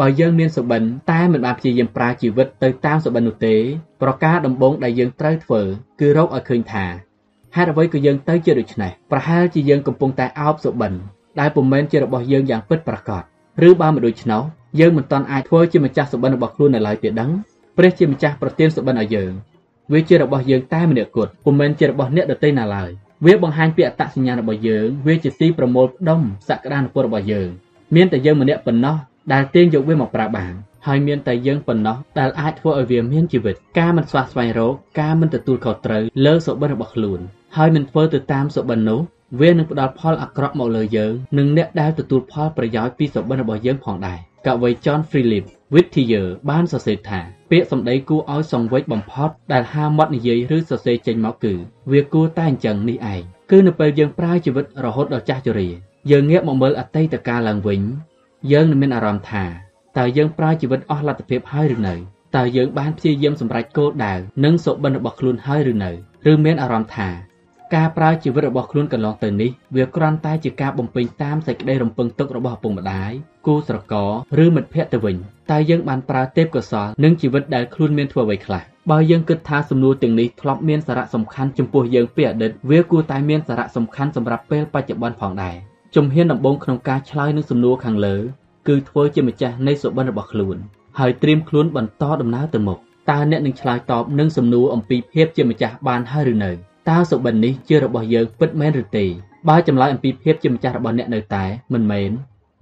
បើយើងមានសុបិនតែមិនបានព្យាយាមប្រើជីវិតទៅតាមសុបិននោះទេប្រការដំបូងដែលយើងត្រូវធ្វើគឺរកឲ្យឃើញថា ហេតុអ្វីក៏យើងទៅជាដូច្នេះប្រហែលជាយើងកំពុងតែអោបសុបិនដែលពុំមែនជារបស់យើងយ៉ាងពិតប្រាកដឬបើមិនដូច្នោះយើងមិនទាន់អាចធ្វើជាម្ចាស់សុបិនរបស់ខ្លួននៅឡើយទេដឹងព្រះជាម្ចាស់ប្រទានសុបិនឲ្យយើងវាជារបស់យើងតែម្នាក់គត់ពុំមែនជារបស់អ្នកដទៃណាឡើយវាបង្ហាញពីអត្តសញ្ញាណរបស់យើងវាជាទីប្រមូលផ្ដុំសក្តានុពលរបស់យើងមានតែយើងម្នាក់ប៉ុណ្ណោះដែលទាញយកវាមកប្រើបាន ហើយមានតែយើងប៉ុណ្ណោះដែលអាចធ្វើឲ្យវាមានជីវិតការមិនស្វះស្វែងរកការមិនទទួលខុសត្រូវលើសុបិនរបស់ខ្លួនហើយមិនធ្វើទៅតាមសុបិននោះវានឹងផ្ដល់ផលអាក្រក់មកលើយើងនិងអ្នកដែលទទួលផលប្រយោជន៍ពីសុបិនរបស់យើងផងដែរកវី John Philip Whittier បានសរសេរថាពាក្យសម្ដីគួរឲ្យសង្វេគបំផុតដែលហាមាត់និយាយឬសរសេរចេញមកគឺវាគួរតែអញ្ចឹងនេះឯងគឺនៅពេលយើងប្រើជីវិតរហូតដល់ចាស់ជរាយើងងាកមកមើលអតីតកាលឡើងវិញយើងនឹងមានអារម្មណ៍ថា តើយើងប្រើជីវិតអស់លទ្ធភាពហើយឬនៅតើយើងបានព្យាយាមសម្រេចគោលដៅនិងសុបិនរបស់ខ្លួនហើយឬនៅឬមានអារម្មណ៍ថាការប្រើជីវិតរបស់ខ្លួនកន្លងទៅនេះវាគ្រាន់តែជាការបំពេញតាមសេចក្តីរំពឹងទុករបស់ឪពុកម្ដាយគូស្រករឬមិត្តភ័ក្តិទៅវិញតើយើងបានប្រើទេពកោសល្យនិងជីវិតដែលខ្លួនមានធ្វើអ្វីខ្លះបើយើងគិតថាសំណួរទាំងនេះធ្លាប់មានសារៈសំខាន់ចំពោះយើងពីអតីតវាគួរតែមានសារៈសំខាន់សម្រាប់ពេលបច្ចុប្បន្នផងដែរជំហានដំបូងក្នុងការឆ្លើយនឹងសំណួរខាងលើ គឺធ្វើជាម្ចាស់នៃសុបិនរបស់ខ្លួន ហើយត្រៀមខ្លួនបន្តដំណើរទៅមុខតើអ្នកនឹងឆ្លើយតបនឹងសំណួរអំពីភាពជាម្ចាស់បានហើយឬនៅតើសុបិននេះជារបស់យើងពិតមែនឬទេបើចម្លើយអំពីភាពជាម្ចាស់របស់អ្នកនៅតែមិនមែន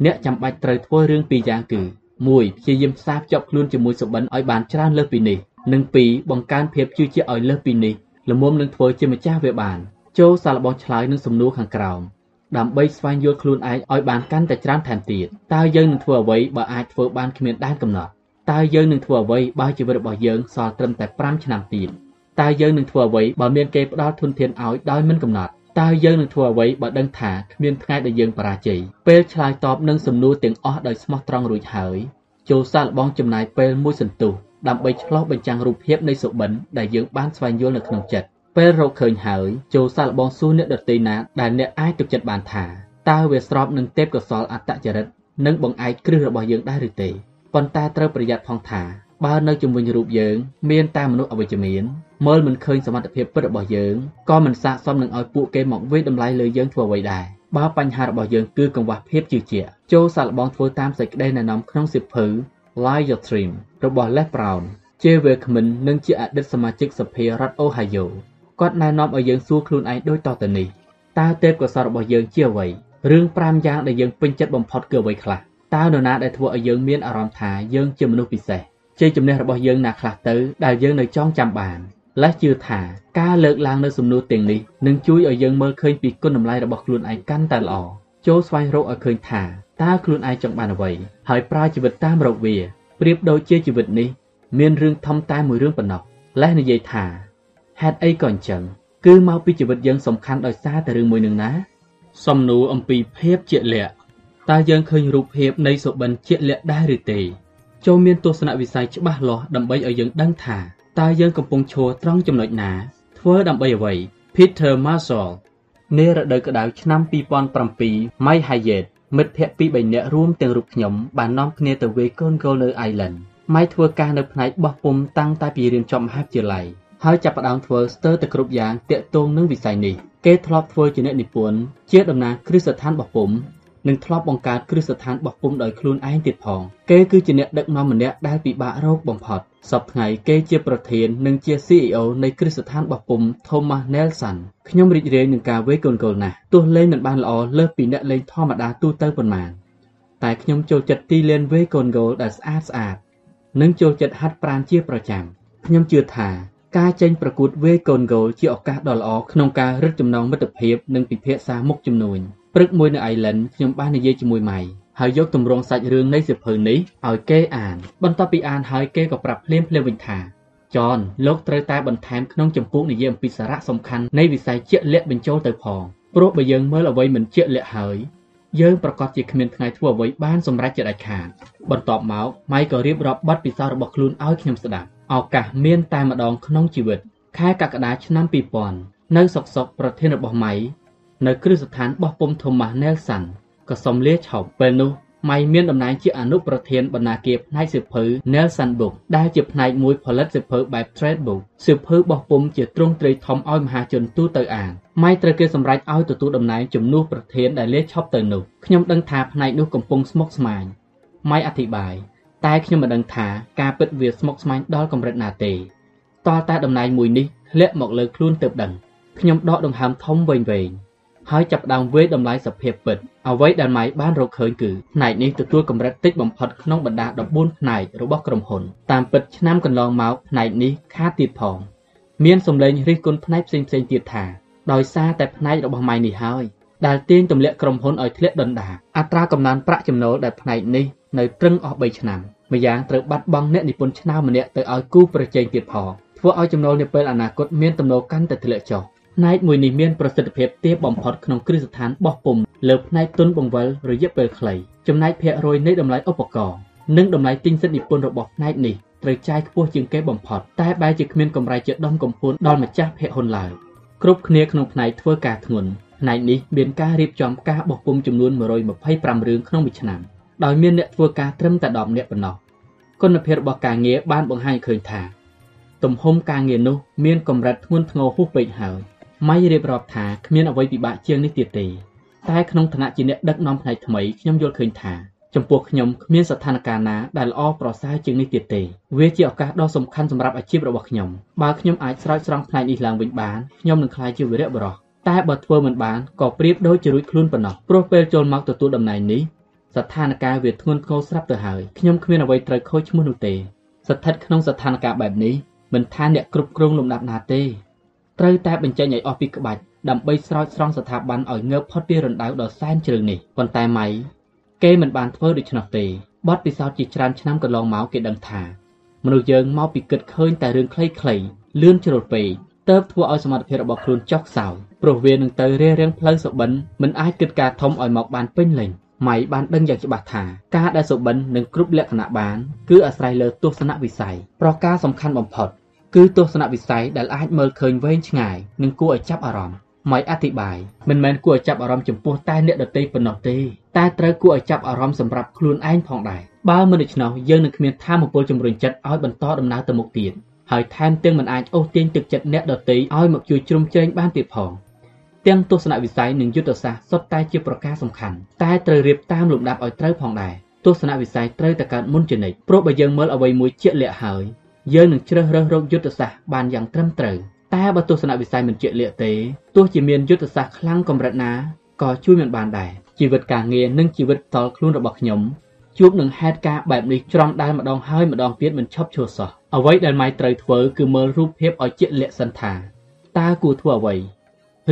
អ្នកចាំបាច់ត្រូវធ្វើរឿងពីរយ៉ាងគឺ1ព្យាយាមផ្សារភ្ជាប់ខ្លួនជាមួយសុបិនឲ្យបានច្រើនលើសពីនេះនិង2បង្កើនភាពជឿជាក់ឲ្យលើសពីនេះល្មមនឹងធ្វើជាម្ចាស់វាបានចូលសាឡបងឆ្លើយនឹងសំណួរខាងក្រោម ដើម្បីស្វែងយល់ខ្លួនឯងឲ្យបានកាន់តែច្រើនថែមទៀតតើយើងនឹងធ្វើអ្វីបើអាចធ្វើបានគ្មានដែនកំណត់តើយើងនឹងធ្វើអ្វីបើជីវិតរបស់យើងសល់ត្រឹមតែ5ឆ្នាំទៀតតើយើងនឹងធ្វើអ្វីបើមានគេផ្ដល់ធនធានឲ្យដោយមិនកំណត់តើយើងនឹងធ្វើអ្វីបើដឹងថាគ្មានថ្ងៃដែលយើងបរាជ័យពេលឆ្លើយតបនឹងសំណួរទាំងអស់ដោយស្មោះត្រង់រួចហើយចូលសាកល្បងចំណាយពេលមួយសន្ទុះដើម្បីឆ្លោះបញ្ចាំងរូបភាពនៃសុបិនដែលយើងបានស្វែងយល់នៅក្នុងចិត្ត ពេលរកឃើញហើយចូលសាកល្បងសួរអ្នកដទៃណាដែលអ្នកអាចទុកចិត្តបានថាតើវាស្របនឹងទេពកោសលអត្តចរិតនិងបង្អែកគ្រឹះរបស់យើងដែរឬទេប៉ុន្តែត្រូវប្រយ័ត្នផងថាបើនៅជំនរូបយើងមានតែមនុស្សអវិជ្ជមានមើលមិនឃើញសមត្ថភាពពិតរបស់យើងក៏មិនស័ក្តិសមនឹងឲ្យពួកគេមកវិយតម្លៃលើយើងធ្វើអ្វីដែរបើបញ្ហារបស់យើងគឺកង្វះភាពជឿជាក់ចូលសាកល្បងធ្វើតាមសេចក្តីណែនាំក្នុងសៀវភៅ Live Your Dream របស់ Les Brown ជាវាគ្មិននិងជាអតីតសមាជិកសភារដ្ឋ Ohio គាត់ណែនាំឲ្យយើងសួរខ្លួនឯងដូចតទៅនេះតើទេពកោសល្យរបស់យើងជាអ្វីរឿង5យ៉ាងដែលយើងពេញចិត្តបំផុតគឺអ្វីខ្លះតើនរណាដែលធ្វើឲ្យយើងមានអារម្មណ៍ថាយើងជាមនុស្សពិសេសជ័យជំនះរបស់យើងណាខ្លះទៅដែលយើងនៅចងចាំបានលេះជឿថាការលើកឡើងនៅសំណួរទាំងនេះនឹងជួយឲ្យយើងមើលឃើញពីគុណតម្លៃរបស់ខ្លួនឯងកាន់តែល្អចូលស្វែងរកឲ្យឃើញថាតើខ្លួនឯងចង់បានអ្វីហើយប្រើជីវិតតាមរកវាប្រៀបដូចជាជីវិតនេះមានរឿងធំតែមួយរឿងប៉ុណ្ណោះលេះនិយាយថា ហេតុអីក៏អញ្ចឹងគឺមកពីជីវិតយើងសំខាន់ដោយសារតែរឿងមួយនឹងណា សំណួរអំពីភាពជាក់លាក់តើយើងឃើញរូបភាពនៃសុបិនជាក់លាក់ដែរឬទេចូលមានទស្សនវិស័យច្បាស់លាស់ដើម្បីឲ្យយើងដឹងថាតើយើងកំពុងឈរត្រង់ចំណុចណា ធ្វើដើម្បីអ្វី Peter Marshall នារដូវក្តៅឆ្នាំ2007 My Hyatt មិត្តភ័ក្តិពីរបីនាក់រួមទាំងរូបខ្ញុំបាននាំគ្នាទៅវាយកូនគោលនៅ Island ម៉ៃធ្វើការនៅផ្នែកបោះពុំតាំងតែពីរៀនចប់មហាវិទ្យាល័យ ហើយចាប់ផ្ដើមធ្វើស្ទើរតែគ្រប់យ៉ាងតាក់ទងនឹងវិស័យនេះគេធ្លាប់ធ្វើជាអ្នកនិពន្ធជាតំណាងគ្រឹះស្ថានបោះពុំនិងធ្លាប់បង្កើតគ្រឹះស្ថានបោះពុម្ពដោយខ្លួនឯងទៀតផងគេគឺជាអ្នកដឹកនាំម្នាក់ដែលពិបាករកបំផុតសពថ្ងៃគេជាប្រធាននិងជា CEO នៃគ្រឹះស្ថានបោះពុម្ព Thomas Nelson ខ្ញុំរីករាយនឹងការវាយកូនគោលណាស់ទោះលេងមិនបានល្អលើសពីអ្នកលេងធម្មតាទូទៅប៉ុន្មានតែខ្ញុំចូលចិត្តទីលានវាយកូនគោលដែលស្អាតស្អាតនិងចូលចិត្តហាត់ប្រាណជាប្រចាំខ្ញុំជឿថា ការចេញប្រកួតវាយកូនគោលជាឱកាសដ៏ល្អក្នុងការរឹតចំណងមិត្តភាពនិងពិភាក្សាមុខជំនួញព្រឹកមួយនៅអៃឡែនខ្ញុំបាននិយាយជាមួយម៉ៃហើយយកទម្រង់សាច់រឿងនៃសៀវភៅនេះឲ្យគេអាន បន្ទាប់ពីអានហើយគេក៏ប្រាប់ភ្លាមភ្លាមវិញថាចនលោកត្រូវតែបន្ថែមក្នុងចម្ពោះនិយាយអំពីសារៈសំខាន់នៃវិស័យជាក់លាក់បញ្ចូលទៅផងព្រោះបើយើងមើលអ្វីមិនជាក់លាក់ហើយយើងប្រកាសជាគ្មានថ្ងៃធ្វើអ្វីបានសម្រេចចិត្តដាច់ខាតបន្ទាប់មកម៉ៃក៏រៀបរាប់បទពិសោធន៍របស់ខ្លួនឲ្យខ្ញុំស្ដាប់ ឱកាសមានតែម្ដងក្នុងជីវិត ខែកក្កដាឆ្នាំ2000នៅសុកសុកប្រធានរបស់ម៉ៃនៅគ្រឹះស្ថានបោះពុំថូម៉ាស់ណែលសាន់ក៏សុំលាឈប់ពេលនោះម៉ៃមានតំណែងជាអនុប្រធានបណ្ណាគារផ្នែកសៀវភៅ Nelson Book ដែលជាផ្នែកមួយផលិតសៀវភៅបែប Trade Book សៀវភៅបោះពុំជាទ្រង់ទ្រាយធំឲ្យមហាជនទូទៅអានម៉ៃត្រូវគេសម្រេចឲ្យទទួលតំណែងជំនួសប្រធានដែលលាឈប់ទៅនោះខ្ញុំដឹងថាផ្នែកនោះកំពុងស្មុគស្មាញម៉ៃអធិប្បាយ តែខ្ញុំមិនដឹងថាការពិតវាស្មុគស្មាញដល់កម្រិតណាទេតលតែតំណែងមួយនេះធ្លាក់មកលើខ្លួនទៅដឹងខ្ញុំដកដង្ហើមធំវែងវែងហើយចាប់ផ្ដើមវាយតម្លៃសភាពពិតអ្វីដែលម៉ៃបានរកឃើញគឺផ្នែកនេះទទួលកម្រិតតិចបំផុតក្នុងបណ្ដា14ផ្នែករបស់ក្រុមហ៊ុនតាមពិតឆ្នាំកន្លងមកផ្នែកនេះខាតទៀតផងមានសម្លេងរិះគន់ផ្នែកផ្សេងផ្សេងទៀតថាដោយសារតែផ្នែករបស់ម៉ៃនេះហើយដែលទាញទម្លាក់ក្រុមហ៊ុនឲ្យធ្លាក់ដុនដាអត្រាកំណើនប្រាក់ចំណូលដែលផ្នែកនេះ នៅត្រឹងអស់3ឆ្នាំម្យ៉ាងត្រូវបាត់បង់អ្នកនិពន្ធឆ្នើមម្នាក់ទៅឲ្យគូប្រជែងទៀតផងធ្វើឲ្យចំណូលនាពេលអនាគតមានទំនោរកាន់តែធ្លាក់ចុះផ្នែកមួយនេះមានប្រសិទ្ធភាពទាបបំផុតក្នុងគ្រឹះស្ថានបោះពុំលើផ្នែកទុនបង្វិលរយៈពេលខ្លីចំណែកភាគរយនៃតម្លៃឧបករណ៍និងតម្លៃទិញសិទ្ធិនិពន្ធរបស់ផ្នែកនេះត្រូវចាយខ្ពស់ជាងគេបំផុតតែបែរជាគ្មានកម្រៃជាដុំកំភួនដល់ម្ចាស់ភាគហ៊ុនឡើយគ្រប់គ្នាក្នុងផ្នែកធ្វើការធ្ងន់ផ្នែកនេះមានការរៀបចំការបោះពុំចំនួន125រឿងក្នុងមួយឆ្នាំ ដោយមានអ្នកធ្វើការត្រឹមតែ10នាក់ប៉ុណ្ណោះគុណភាពរបស់ការងារបានបង្ហាញឃើញថាទំហំការងារនោះមានកម្រិតធ្ងន់ធ្ងរហួសពេកហើយម៉ៃរៀបរាប់ថាគ្មានអ្វីពិបាកជាងនេះទៀតទេតែក្នុងឋានៈជាអ្នកដឹកនាំផ្នែកថ្មីខ្ញុំយល់ឃើញថាចំពោះខ្ញុំគ្មានស្ថានភាពណាដែលល្អប្រសើរជាងនេះទៀតទេវាជាឱកាសដ៏សំខាន់សម្រាប់អាជីពរបស់ខ្ញុំបើខ្ញុំអាចស្រោចស្រង់ផ្នែកនេះឡើងវិញបានខ្ញុំនឹងក្លាយជាវីរៈបុរសតែបើធ្វើមិនបានក៏ប្រៀបដូចជារួចខ្លួនប៉ុណ្ណោះព្រោះពេលចូលមកទទួលតំណែងនេះ ស្ថានភាពវាធ្ងន់ធ្ងរស្រាប់ទៅហើយខ្ញុំគ្មានអ្វីត្រូវខូចឈ្មោះនោះទេ ស្ថិតក្នុងស្ថានភាពបែបនេះមិនថាអ្នកគ្រប់គ្រងលំដាប់ណាទេត្រូវតែបញ្ចេញឲ្យអស់ពីក្បាច់ដើម្បីស្រោចស្រង់ស្ថាប័នឲ្យងើបផុតពីរណ្ដៅដ៏សែនជ្រៅនេះប៉ុន្តែម៉ៃគេមិនបានធ្វើដូច្នោះទេបទពិសោធន៍ជាច្រើនឆ្នាំកន្លងមកគេដឹងថាមនុស្សយើងមកពីគិតឃើញតែរឿងខ្លីៗលឿនជ្រុលពេកទើបធ្វើឲ្យសមត្ថភាពរបស់ខ្លួនចុះខ្សោយព្រោះវានឹងទៅរារាំងផ្លូវសុបិនមិនអាចគិតការធំឲ្យមកបានពេញលេញ ម៉ៃបានដឹងយ៉ាងច្បាស់ថាការដែលសុបិននឹងគ្រប់លក្ខណៈបានគឺអាស្រ័យលើទស្សនវិស័យប្រការសំខាន់បំផុតគឺទស្សនវិស័យដែលអាចមើលឃើញវែងឆ្ងាយនិងគួរឲ្យចាប់អារម្មណ៍ម៉ៃអធិប្បាយមិនមែនគួរឲ្យចាប់អារម្មណ៍ចំពោះតែអ្នកដទៃប៉ុណ្ណោះទេតែត្រូវគួរឲ្យចាប់អារម្មណ៍សម្រាប់ខ្លួនឯងផងដែរបើមិនដូច្នោះយើងនឹងគ្មានធម៌ពលជំរុញចិត្តឲ្យបន្តដំណើរទៅមុខទៀតហើយថែមទាំងមិនអាចអូសទាញទឹកចិត្តអ្នកដទៃឲ្យមកជួយជ្រោមជ្រែងបានទៀតផង ទាំងទស្សនវិស័យនិងយុទ្ធសាស្ត្រសុទ្ធតែជាប្រការសំខាន់តែត្រូវរៀបតាមលំដាប់ឲ្យត្រូវផងដែរទស្សនវិស័យត្រូវតែកើតមុនជានិច្ចព្រោះបើយើងមើលអ្វីមួយជាក់លាក់ហើយយើងនឹងជ្រើសរើសរកយុទ្ធសាស្ត្របានយ៉ាងត្រឹមត្រូវតែបើទស្សនវិស័យមិនជាក់លាក់ទេទោះជាមានយុទ្ធសាស្ត្រខ្លាំងកម្រិតណាក៏ជួយមិនបានដែរជីវិតការងារនិងជីវិតតលខ្លួនរបស់ខ្ញុំជួបនឹងហេតុការណ៍បែបនេះច្រំដែលម្ដងហើយម្ដងទៀតមិនឈប់ឈរសោះអ្វីដែលម៉ៃត្រូវធ្វើគឺមើលរូបភាពឲ្យជាក់លាក់សិនថាតើគួរធ្វើអ្វី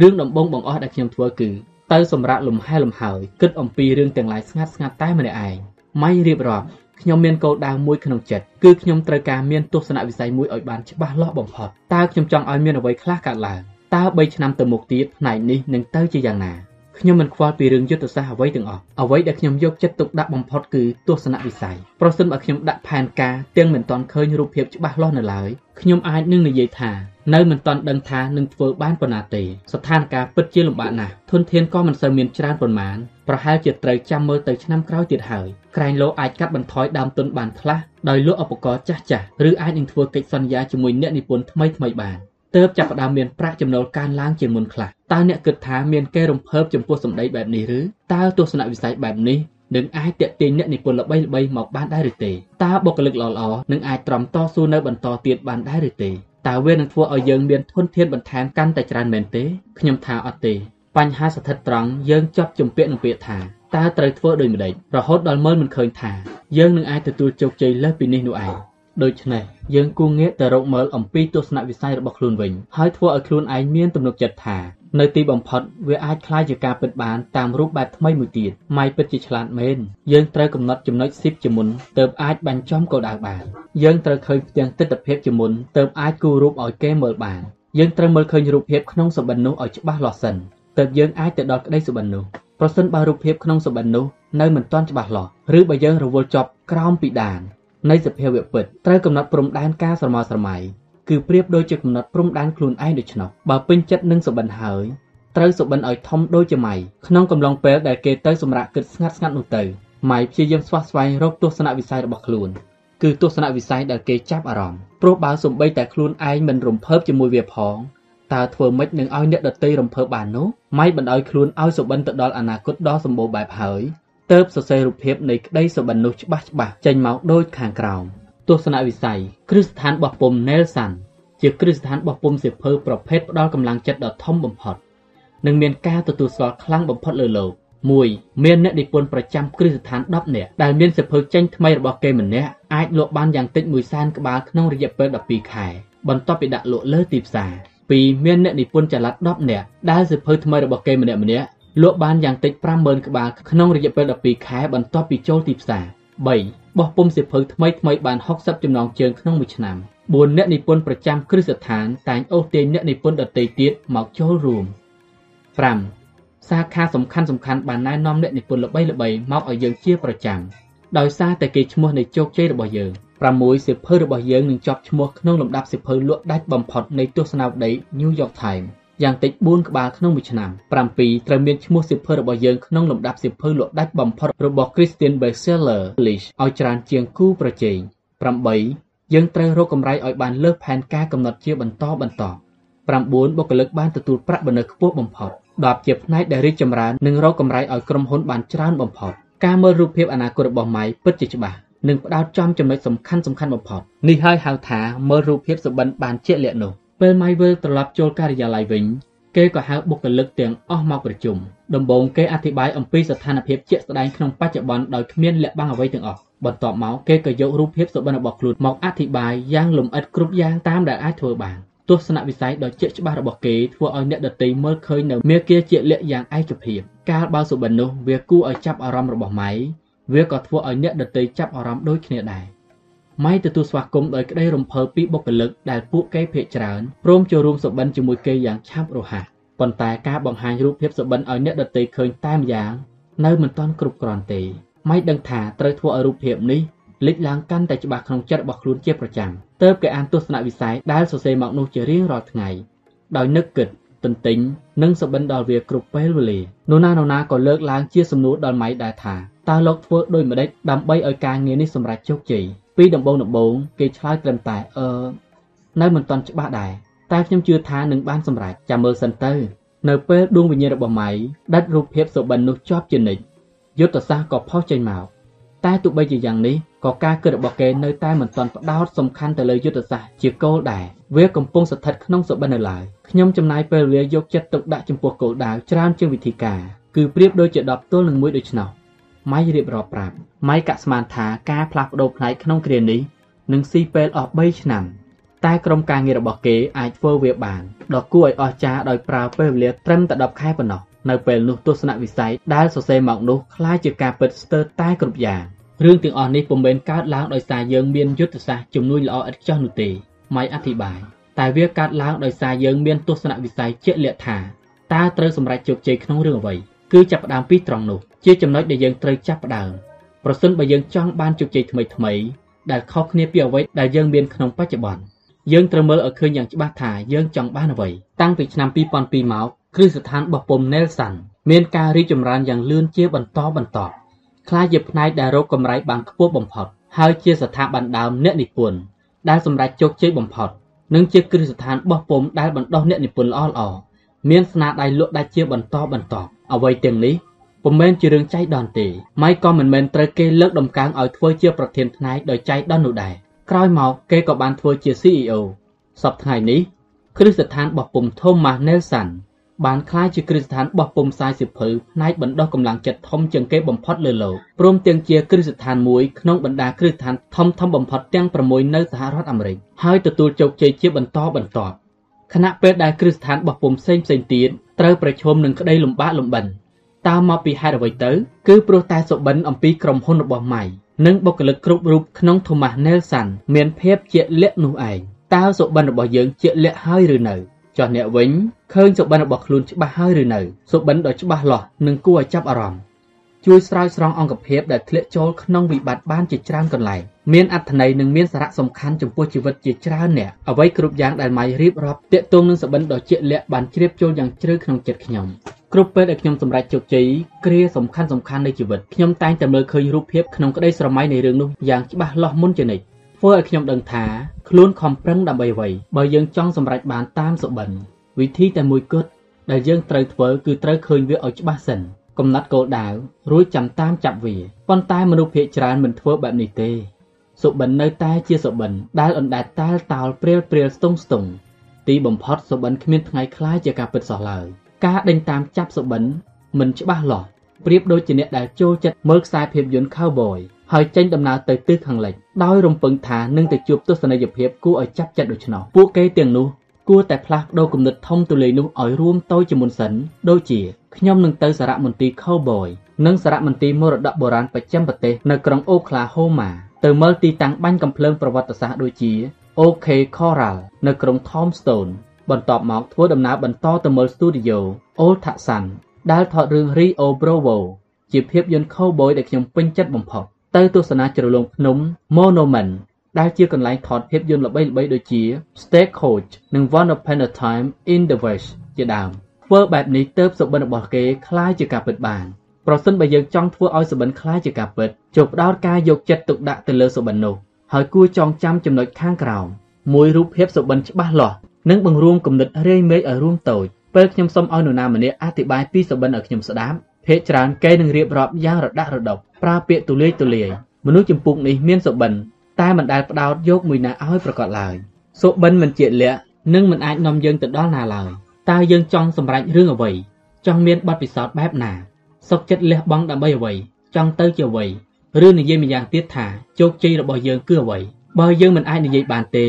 រឿងដំបងបង្អស់ដែលខ្ញុំធ្វើគឺទៅសម្រាប់លំហែលំហើយគិតអំពីរឿងទាំងឡាយស្ងាត់ស្ងាត់តែម្នាក់ឯងម៉ៃរៀបរាប់ខ្ញុំមានគោលដៅមួយក្នុងចិត្តគឺខ្ញុំត្រូវការមានទស្សនវិស័យមួយឲ្យបានច្បាស់លាស់បំផុតតើខ្ញុំចង់ឲ្យមានអ្វីខ្លះកើតឡើងតើ3ឆ្នាំទៅមុខទៀតផ្នែកនេះនឹងទៅជាយ៉ាងណា ខ្ញុំមិនខ្វល់ពីរឿងយុទ្ធសាស្ត្រអ្វីទាំងអស់អ្វីដែលខ្ញុំយកចិត្តទុកដាក់បំផុតគឺទស្សនវិស័យប្រសិនបើខ្ញុំដាក់ផែនការទាំងមិនទាន់ឃើញរូបភាពច្បាស់លាស់នៅឡើយខ្ញុំអាចនឹងនិយាយថានៅមិនទាន់ដឹងថានឹងធ្វើបានប៉ុណ្ណាទេស្ថានភាពពិតជាលំបាកណាស់ធនធានក៏មិនសូវមានច្រើនប៉ុន្មានប្រហែលជាត្រូវចាំមើលទៅឆ្នាំក្រោយទៀតហើយក្រែងលោអាចកាត់បន្ថយដើមទុនបានខ្លះដោយលក់ឧបករណ៍ចាស់ចាស់ឬអាចនឹងធ្វើកិច្ចសន្យាជាមួយអ្នកនិពន្ធថ្មីថ្មីបាន ទើបចាប់ផ្ដើមមានប្រាក់ចំណូលកើនឡើងជាងមុនខ្លះតើអ្នកគិតថាមានគេរំភើបចំពោះសម្ដីបែបនេះឬតើទស្សនវិស័យបែបនេះនឹងអាចតាក់ទាញអ្នកនិពន្ធល្បីៗមកបានដែរឬទេតើបុគ្គលិកល្អៗនឹងអាចទ្រាំតស៊ូនៅបន្តទៀតបានដែរឬទេតើវានឹងធ្វើឲ្យយើងមានធនធានបន្ថែមកាន់តែច្រើនមែនទេខ្ញុំថាអត់ទេបញ្ហាស្ថិតត្រង់យើងជាប់ជំពាក់នឹងពាក្យថាតើត្រូវធ្វើដូចម្ដេចរហូតដល់មើលមិនឃើញថាយើងនឹងអាចទទួលជោគជ័យលើសពីនេះនោះឯង ដូច្នេះយើងគួរងាកទៅរកមើលអំពីទស្សនវិស័យរបស់ខ្លួនវិញហើយធ្វើឲ្យខ្លួនឯងមានទំនុកចិត្តថានៅទីបំផុតវាអាចคล้ายជាការពិតបានតាមរូបបែបថ្មីមួយទៀតម៉ៃពិតជាឆ្លាតមែនយើងត្រូវកំណត់ចំណុចស៊ីបជាមុនទើបអាចបាញ់ចំគោលដៅបានយើងត្រូវឃើញផ្ទាំងទិដ្ឋភាពជាមុនទើបអាចគូររូបឲ្យគេមើលបានយើងត្រូវមើលឃើញរូបភាពក្នុងសម្បិននោះឲ្យច្បាស់លាស់សិន ទើបយើងអាចទៅដល់ក្តីសុបិននោះប្រសិនបើរូបភាពក្នុងសុបិននោះនៅមិនទាន់ច្បាស់លាស់ឬបើយើងរវល់ជាប់ក្រោមពីដាន នៃសភាវៈពិតត្រូវកំណត់ព្រំដែនការស្រមោលស្រមៃគឺប្រៀបដូចជាកំណត់ព្រំដែនខ្លួនឯងដូច្នោះបើពេញចិត្តនឹងសុបិនហើយត្រូវសុបិនឲ្យធំដូចជាម៉ៃក្នុងកំឡុងពេលដែលគេទៅសម្រាកគិតស្ងាត់ស្ងាត់នោះទៅម៉ៃព្យាយាមស្វះស្វែងរកទស្សនវិស័យរបស់ខ្លួនគឺទស្សនវិស័យដែលគេចាប់អារម្មណ៍ព្រោះបើសំបីតែខ្លួនឯងមិនរំភើបជាមួយវាផងតើធ្វើម៉េចនឹងឲ្យអ្នកដតីរំភើបបាននោះម៉ៃបណ្ដោយខ្លួនឲ្យសុបិនទៅដល់អនាគតដ៏សម្បូរបែបហើយ ទើបសរសេររូបភាពនៃក្តីសុបិននោះច្បាស់ច្បាស់ចេញមកដូចខាងក្រោមទស្សនវិស័យគ្រឹះស្ថានបោះពុំ Nelson ជាគ្រឹះស្ថានបោះពុំសៀវភៅប្រភេទផ្ដល់កម្លាំងចិត្តដ៏ធំបំផុតនិងមានការទទួលស្គាល់ខ្លាំងបំផុតលើលោក1មានអ្នកនិពន្ធប្រចាំគ្រឹះស្ថាន10នាក់ដែលមានសៀវភៅចេញថ្មីរបស់គេម្នាក់អាចលក់បានយ៉ាងតិច1សែនក្បាលក្នុងរយៈពេល12ខែបន្ទាប់ពីដាក់លក់លើទីផ្សារ2មានអ្នកនិពន្ធចល័ត10នាក់ដែលសៀវភៅថ្មីរបស់គេម្នាក់ម្នាក់ លក់បានយ៉ាងតិច50000ក្បាលក្នុងរយៈពេល12ខែបន្ទាប់ពីចូលទីផ្សារ3បោះពុំសៀវភៅថ្មីថ្មីបាន60ចំណងជើងក្នុងមួយឆ្នាំ4អ្នកនិពន្ធប្រចាំគ្រឹះស្ថានតែងអូសទាញអ្នកនិពន្ធដទៃទៀតមកចូលរួម5សាខាសំខាន់សំខាន់បានណែនាំអ្នកនិពន្ធល្បីល្បីមកឲ្យយើងជាប្រចាំដោយសារតែគេឈ្មោះនៃជោគជ័យរបស់យើង6សៀវភៅរបស់យើងនឹងជាប់ឈ្មោះក្នុងលំដាប់សៀវភៅលក់ដាច់បំផុតនៃទស្សនាវដ្តី New York Times យ៉ាងតិច4ក្បាលក្នុងមួយឆ្នាំ7ត្រូវមានឈ្មោះសៀវភៅរបស់យើងក្នុងលំដាប់សៀវភៅលក់ដាច់បំផុតរបស់ Christian Bestseller List ឲ្យច្រើនជាងគូប្រជែង8យើងត្រូវរកកម្រៃឲ្យបានលើសផែនការកំណត់ជាបន្តបន្ទាប់9បុគ្គលិកបានទទួលប្រាក់បណ្ណើខ្ពស់បំផុត10ជាផ្នែកដែលរីកចម្រើននិងរកកម្រៃឲ្យក្រុមហ៊ុនបានច្រើនបំផុតការមើលរូបភាពអនាគតរបស់ម៉ៃពិតជាច្បាស់និងផ្ដោតចំចំណុចសំខាន់សំខាន់បំផុតនេះហើយហៅថាមើលរូបភាពសុបិនបានជាក់លាក់នោះ ពេលម៉ៃវិលត្រឡប់ចូលការិយាល័យវិញគេក៏ហៅបុគ្គលិកទាំងអស់មកប្រជុំដំបូងគេអធិប្បាយអំពីស្ថានភាពជាក់ស្ដែងក្នុងបច្ចុប្បន្នដោយគ្មានលាក់បាំងអ្វីទាំងអស់បន្ទាប់មកគេក៏យករូបភាពសុបិនរបស់ខ្លួនមកអធិប្បាយយ៉ាងលម្អិតគ្រប់យ៉ាងតាមដែលអាចធ្វើបានទស្សនវិស័យដ៏ជាក់ច្បាស់របស់គេធ្វើឲ្យអ្នកដទៃមើលឃើញនៅមាគាជាលាក់យ៉ាងឯកភាពកាលបើសុបិននោះវាគួរឲ្យចាប់អារម្មណ៍របស់ម៉ៃវាក៏ធ្វើឲ្យអ្នកដទៃចាប់អារម្មណ៍ដូចគ្នាដែរ ម៉ៃទទួលស្វាគមន៍ដោយក្តីរំភើបពីបុគ្គលិកដែលពួកគេភ័យច្រើនព្រមចូលរួមសុបិនជាមួយគេយ៉ាងឆាប់រហ័សប៉ុន្តែការបង្ហាញរូបភាពសុបិនឲ្យអ្នកដទៃឃើញតែម្យ៉ាងនៅមិនទាន់គ្រប់គ្រាន់ទេម៉ៃដឹងថាត្រូវធ្វើឲ្យរូបភាពនេះលេចឡើងកាន់តែច្បាស់ក្នុងចិត្តរបស់ខ្លួនជាប្រចាំទើបគេអានទស្សនវិស័យដែលសរសេរមកនោះជារៀងរាល់ថ្ងៃដោយនឹកគិតទន្ទិញនិងសុបិនដល់វាគ្រប់ពេលវេលានរណានរណាក៏លើកឡើងជាសំណួរដល់ម៉ៃដែរថាតើលោកធ្វើដូចម្ដេចដើម្បីឲ្យការងារនេះសម្រេចជោគជ័យ ពីដំបូងដំបូងគេឆ្លើយត្រឹមតែអឺនៅមិនទាន់ច្បាស់ដែរតែខ្ញុំជឿថានឹងបានសម្រេចចាំមើលសិនទៅ នៅពេលដួងវិញ្ញាណរបស់ម៉ៃដាច់រូបភាពសុបិននោះជាប់ជានិច្ចយុទ្ធសាស្ត្រក៏ផុសចេញមកតែទោះបីជាយ៉ាងនេះក៏ការគិតរបស់គេនៅតែមិនទាន់ផ្ដោតសំខាន់ទៅលើយុទ្ធសាស្ត្រជាគោលដែរវាកំពុងស្ថិតក្នុងសុបិននៅឡើយខ្ញុំចំណាយពេលវេលាយកចិត្តទុកដាក់ចំពោះគោលដៅច្រើនជាងវិធីការគឺប្រៀបដូចជា10ទល់នឹង1ដូច្នោះ ម៉ៃរៀបរាប់ប្រាប់ម៉ៃកាក់ស្មានថាការផ្លាស់ប្ដូរផ្នែកក្នុងគ្រានេះនឹងស៊ីពេលអស់3ឆ្នាំតែក្រុមការងាររបស់គេអាចធ្វើវាបានដ៏គួរឲ្យអស្ចារ្យដោយប្រើពេលវេលាត្រឹមតែ10ខែប៉ុណ្ណោះនៅពេលនោះទស្សនវិស័យដែលសរសេរមកនោះคล้ายជាការពិតស្ទើរតែគ្រប់យ៉ាងរឿងទាំងអស់នេះពុំមែនកើតឡើងដោយសារយើងមានយុទ្ធសាស្ត្រជំនួយល្អឥតខ្ចោះនោះទេម៉ៃអធិប្បាយតែវាកើតឡើងដោយសារយើងមានទស្សនវិស័យជាក់លាក់ថាតើត្រូវសម្រេចជោគជ័យក្នុងរឿងអ្វី គឺចាប់ផ្ដើមពីត្រង់នោះ ជាចំណុចដែលយើងត្រូវចាប់ផ្ដើមប្រសិនបើយើងចង់បានជោគជ័យថ្មីថ្មីដែលខុសគ្នាពីអ្វីដែលយើងមានក្នុងបច្ចុប្បន្នយើងត្រូវមើលឲ្យឃើញយ៉ាងច្បាស់ថាយើងចង់បានអ្វីតាំងពីឆ្នាំ2002មកគ្រឹះស្ថានបោះពុំ Nelson មានការរីកចម្រើនយ៉ាងលឿនជាបន្តបន្ទាប់ក្លាយជាផ្នែកដែលរកកម្រៃបានខ្ពស់បំផុតហើយជាស្ថាប័នដើមអ្នកនិពន្ធដែលសម្រេចជោគជ័យបំផុតនិងជាគ្រឹះស្ថានបោះពុំដែលបណ្ដុះអ្នកនិពន្ធល្អៗមានស្នាដៃលក់ដាច់ជាបន្តបន្ទាប់ អ្វីទាំងនេះពុំមែនជារឿងចៃដន្យទេម៉ៃក៏មិនមែនត្រូវគេលើកដំកើងឲ្យធ្វើជាប្រធានផ្នែកដោយចៃដន្យនោះដែរក្រោយមកគេក៏បានធ្វើជា CEO សប្តាហ៍នេះគ្រឹះស្ថានបោះពុំ Thomas Nelson បានក្លាយជាគ្រឹះស្ថានបោះពុំផ្សាយសិភៅផ្នែកបណ្ដុះកម្លាំងចិត្តធំជាងគេបំផុតលើលោកព្រមទាំងជាគ្រឹះស្ថានមួយក្នុងបណ្ដាគ្រឹះស្ថានធំធំបំផុតទាំង6នៅសហរដ្ឋអាមេរិកហើយទទួលជោគជ័យជាបន្តបន្ទាប់ខណៈពេលដែលគ្រឹះស្ថានបោះពុំផ្សេងផ្សេងទៀត ត្រូវប្រឈមនឹងក្តីលំបាកលំបិនតើមកពីហេតុអ្វីទៅ គឺព្រោះតែសុបិនអំពីក្រុមហ៊ុនរបស់ម៉ៃនិងបុគ្គលិកគ្រប់រូបក្នុង Thomas Nelson មានភាពជាក់លាក់នោះឯងតើសុបិនរបស់យើងជាក់លាក់ហើយឬនៅចុះអ្នកវិញឃើញសុបិនរបស់ខ្លួនច្បាស់ហើយឬនៅសុបិនដ៏ច្បាស់លាស់និងគួរឲ្យចាប់អារម្មណ៍ជួយស្រោចស្រង់អង្គភាពដែលធ្លាក់ចូលក្នុងវិបត្តិបានជាច្រើនកន្លែង មានអត្ថន័យនិងមានសារៈសំខាន់ចំពោះជីវិតជាច្រើនអ្នកអ្វីគ្រប់យ៉ាងដែលម៉ៃរៀបរាប់តាក់ទងនឹងសបិនដ៏ជាក់លាក់បានជ្រាបចូលយ៉ាងជ្រៅក្នុងចិត្តខ្ញុំគ្រប់ពេលដែលខ្ញុំសម្រេចជោគជ័យគ្រាសំខាន់សំខាន់នៃជីវិតខ្ញុំតែងតែមើលឃើញរូបភាពក្នុងក្តីស្រមៃនៃរឿងនោះយ៉ាងច្បាស់លាស់មុនជានិច្ចធ្វើឲ្យខ្ញុំដឹងថាខ្លួនខំប្រឹងដើម្បីអ្វីបើយើងចង់សម្រេចបានតាមសុបិនវិធីតែមួយគត់ដែលយើងត្រូវធ្វើគឺត្រូវឃើញវាឲ្យច្បាស់សិនកំណត់គោលដៅរួចចាំតាមចាប់វាប៉ុន្តែមនុស្សភាគច្រើនមិនធ្វើបែបនេះទេ សុបិននៅតែជាសុបិនដែលអណ្ដែតតែលតោលព្រាលព្រាលស្ទង់ស្ទង់ទីបំផុតសុបិនគ្មានថ្ងៃខ្លាយជាការពិតសោះឡើយការដេញតាមចាប់សុបិនមិនច្បាស់លាស់ប្រៀបដូចជាអ្នកដែលចូលចិត្តមើលខ្សែភាពយន្ត Cowboy ហើយចេញដំណើរទៅទិសខាងលិចដោយរំពឹងថានឹងទៅជួបទស្សនីយភាពគួរឲ្យចាប់ចិត្តដូច្នោះពួកគេទាំងនោះគួរតែផ្លាស់ប្ដូរគំនិតធំទូលាយនោះឲ្យរួមទៅជាមុនសិនដូចជាខ្ញុំនឹងទៅសារមន្ទីរ Cowboy និងសារមន្ទីរមរតកបុរាណប្រចាំប្រទេសនៅក្រុងអូក្លាហូម៉ា ទៅមើលទីតាំងបាញ់កំភ្លើងប្រវត្តិសាស្ត្រដូចជា OK Coral នៅក្រុង Tombstone បន្ទាប់មកធ្វើដំណើរបន្តទៅមើលស្ទូឌីយោ Old Tucson ដែលថតរឿង Rio Bravo ជាភាពយន្ត Cowboy ដែលខ្ញុំពេញចិត្តបំផុតទៅទស្សនាជ្រលងភ្នំ Monument ដែលជាកន្លែងថតភាពយន្តល្បីៗដូចជា Stagecoach និង Once Upon a Time in the West ជាដើមធ្វើបែបនេះទៅសុបិនរបស់គេคล้ายជាការពិតបាន ប្រសិនបើយើងចង់ធ្វើឲ្យសុបិនខ្លាយជាការពិតចុះផ្ដោតការយកចិត្តទុកដាក់ទៅលើសុបិននោះហើយគួរចងចាំចំណុចខាងក្រោមមួយរូបភាពសុបិនច្បាស់លាស់និងបង្រួមគំនិតរាយមេឃឲ្យរួមតូចពេលខ្ញុំសូមឲ្យនរណាម្នាក់អធិប្បាយពីសុបិនឲ្យខ្ញុំស្ដាប់ភាកច្រើនគេនឹងរៀបរាប់យ៉ាងរដាក់រដប់ប្រើពាក្យទូលាយទូលាយមនុស្សចម្ពោះនេះមានសុបិនតែមិនដែលផ្ដោតយកមួយណាឲ្យប្រកបឡើយសុបិនមិនជាលក្ខនិងមិនអាចនាំយើងទៅដល់ណាឡើយតើយើងចង់សម្រេចរឿងអ្វីចង់មានបទពិសោធន៍បែបណា សុខចិត្តលះបង់ដើម្បីអ្វីចង់ទៅជាអ្វីឬនិយាយម្យ៉ាងទៀតថាជោគជ័យរបស់យើងគឺអ្វីបើយើងមិនអាចនិយាយបានទេ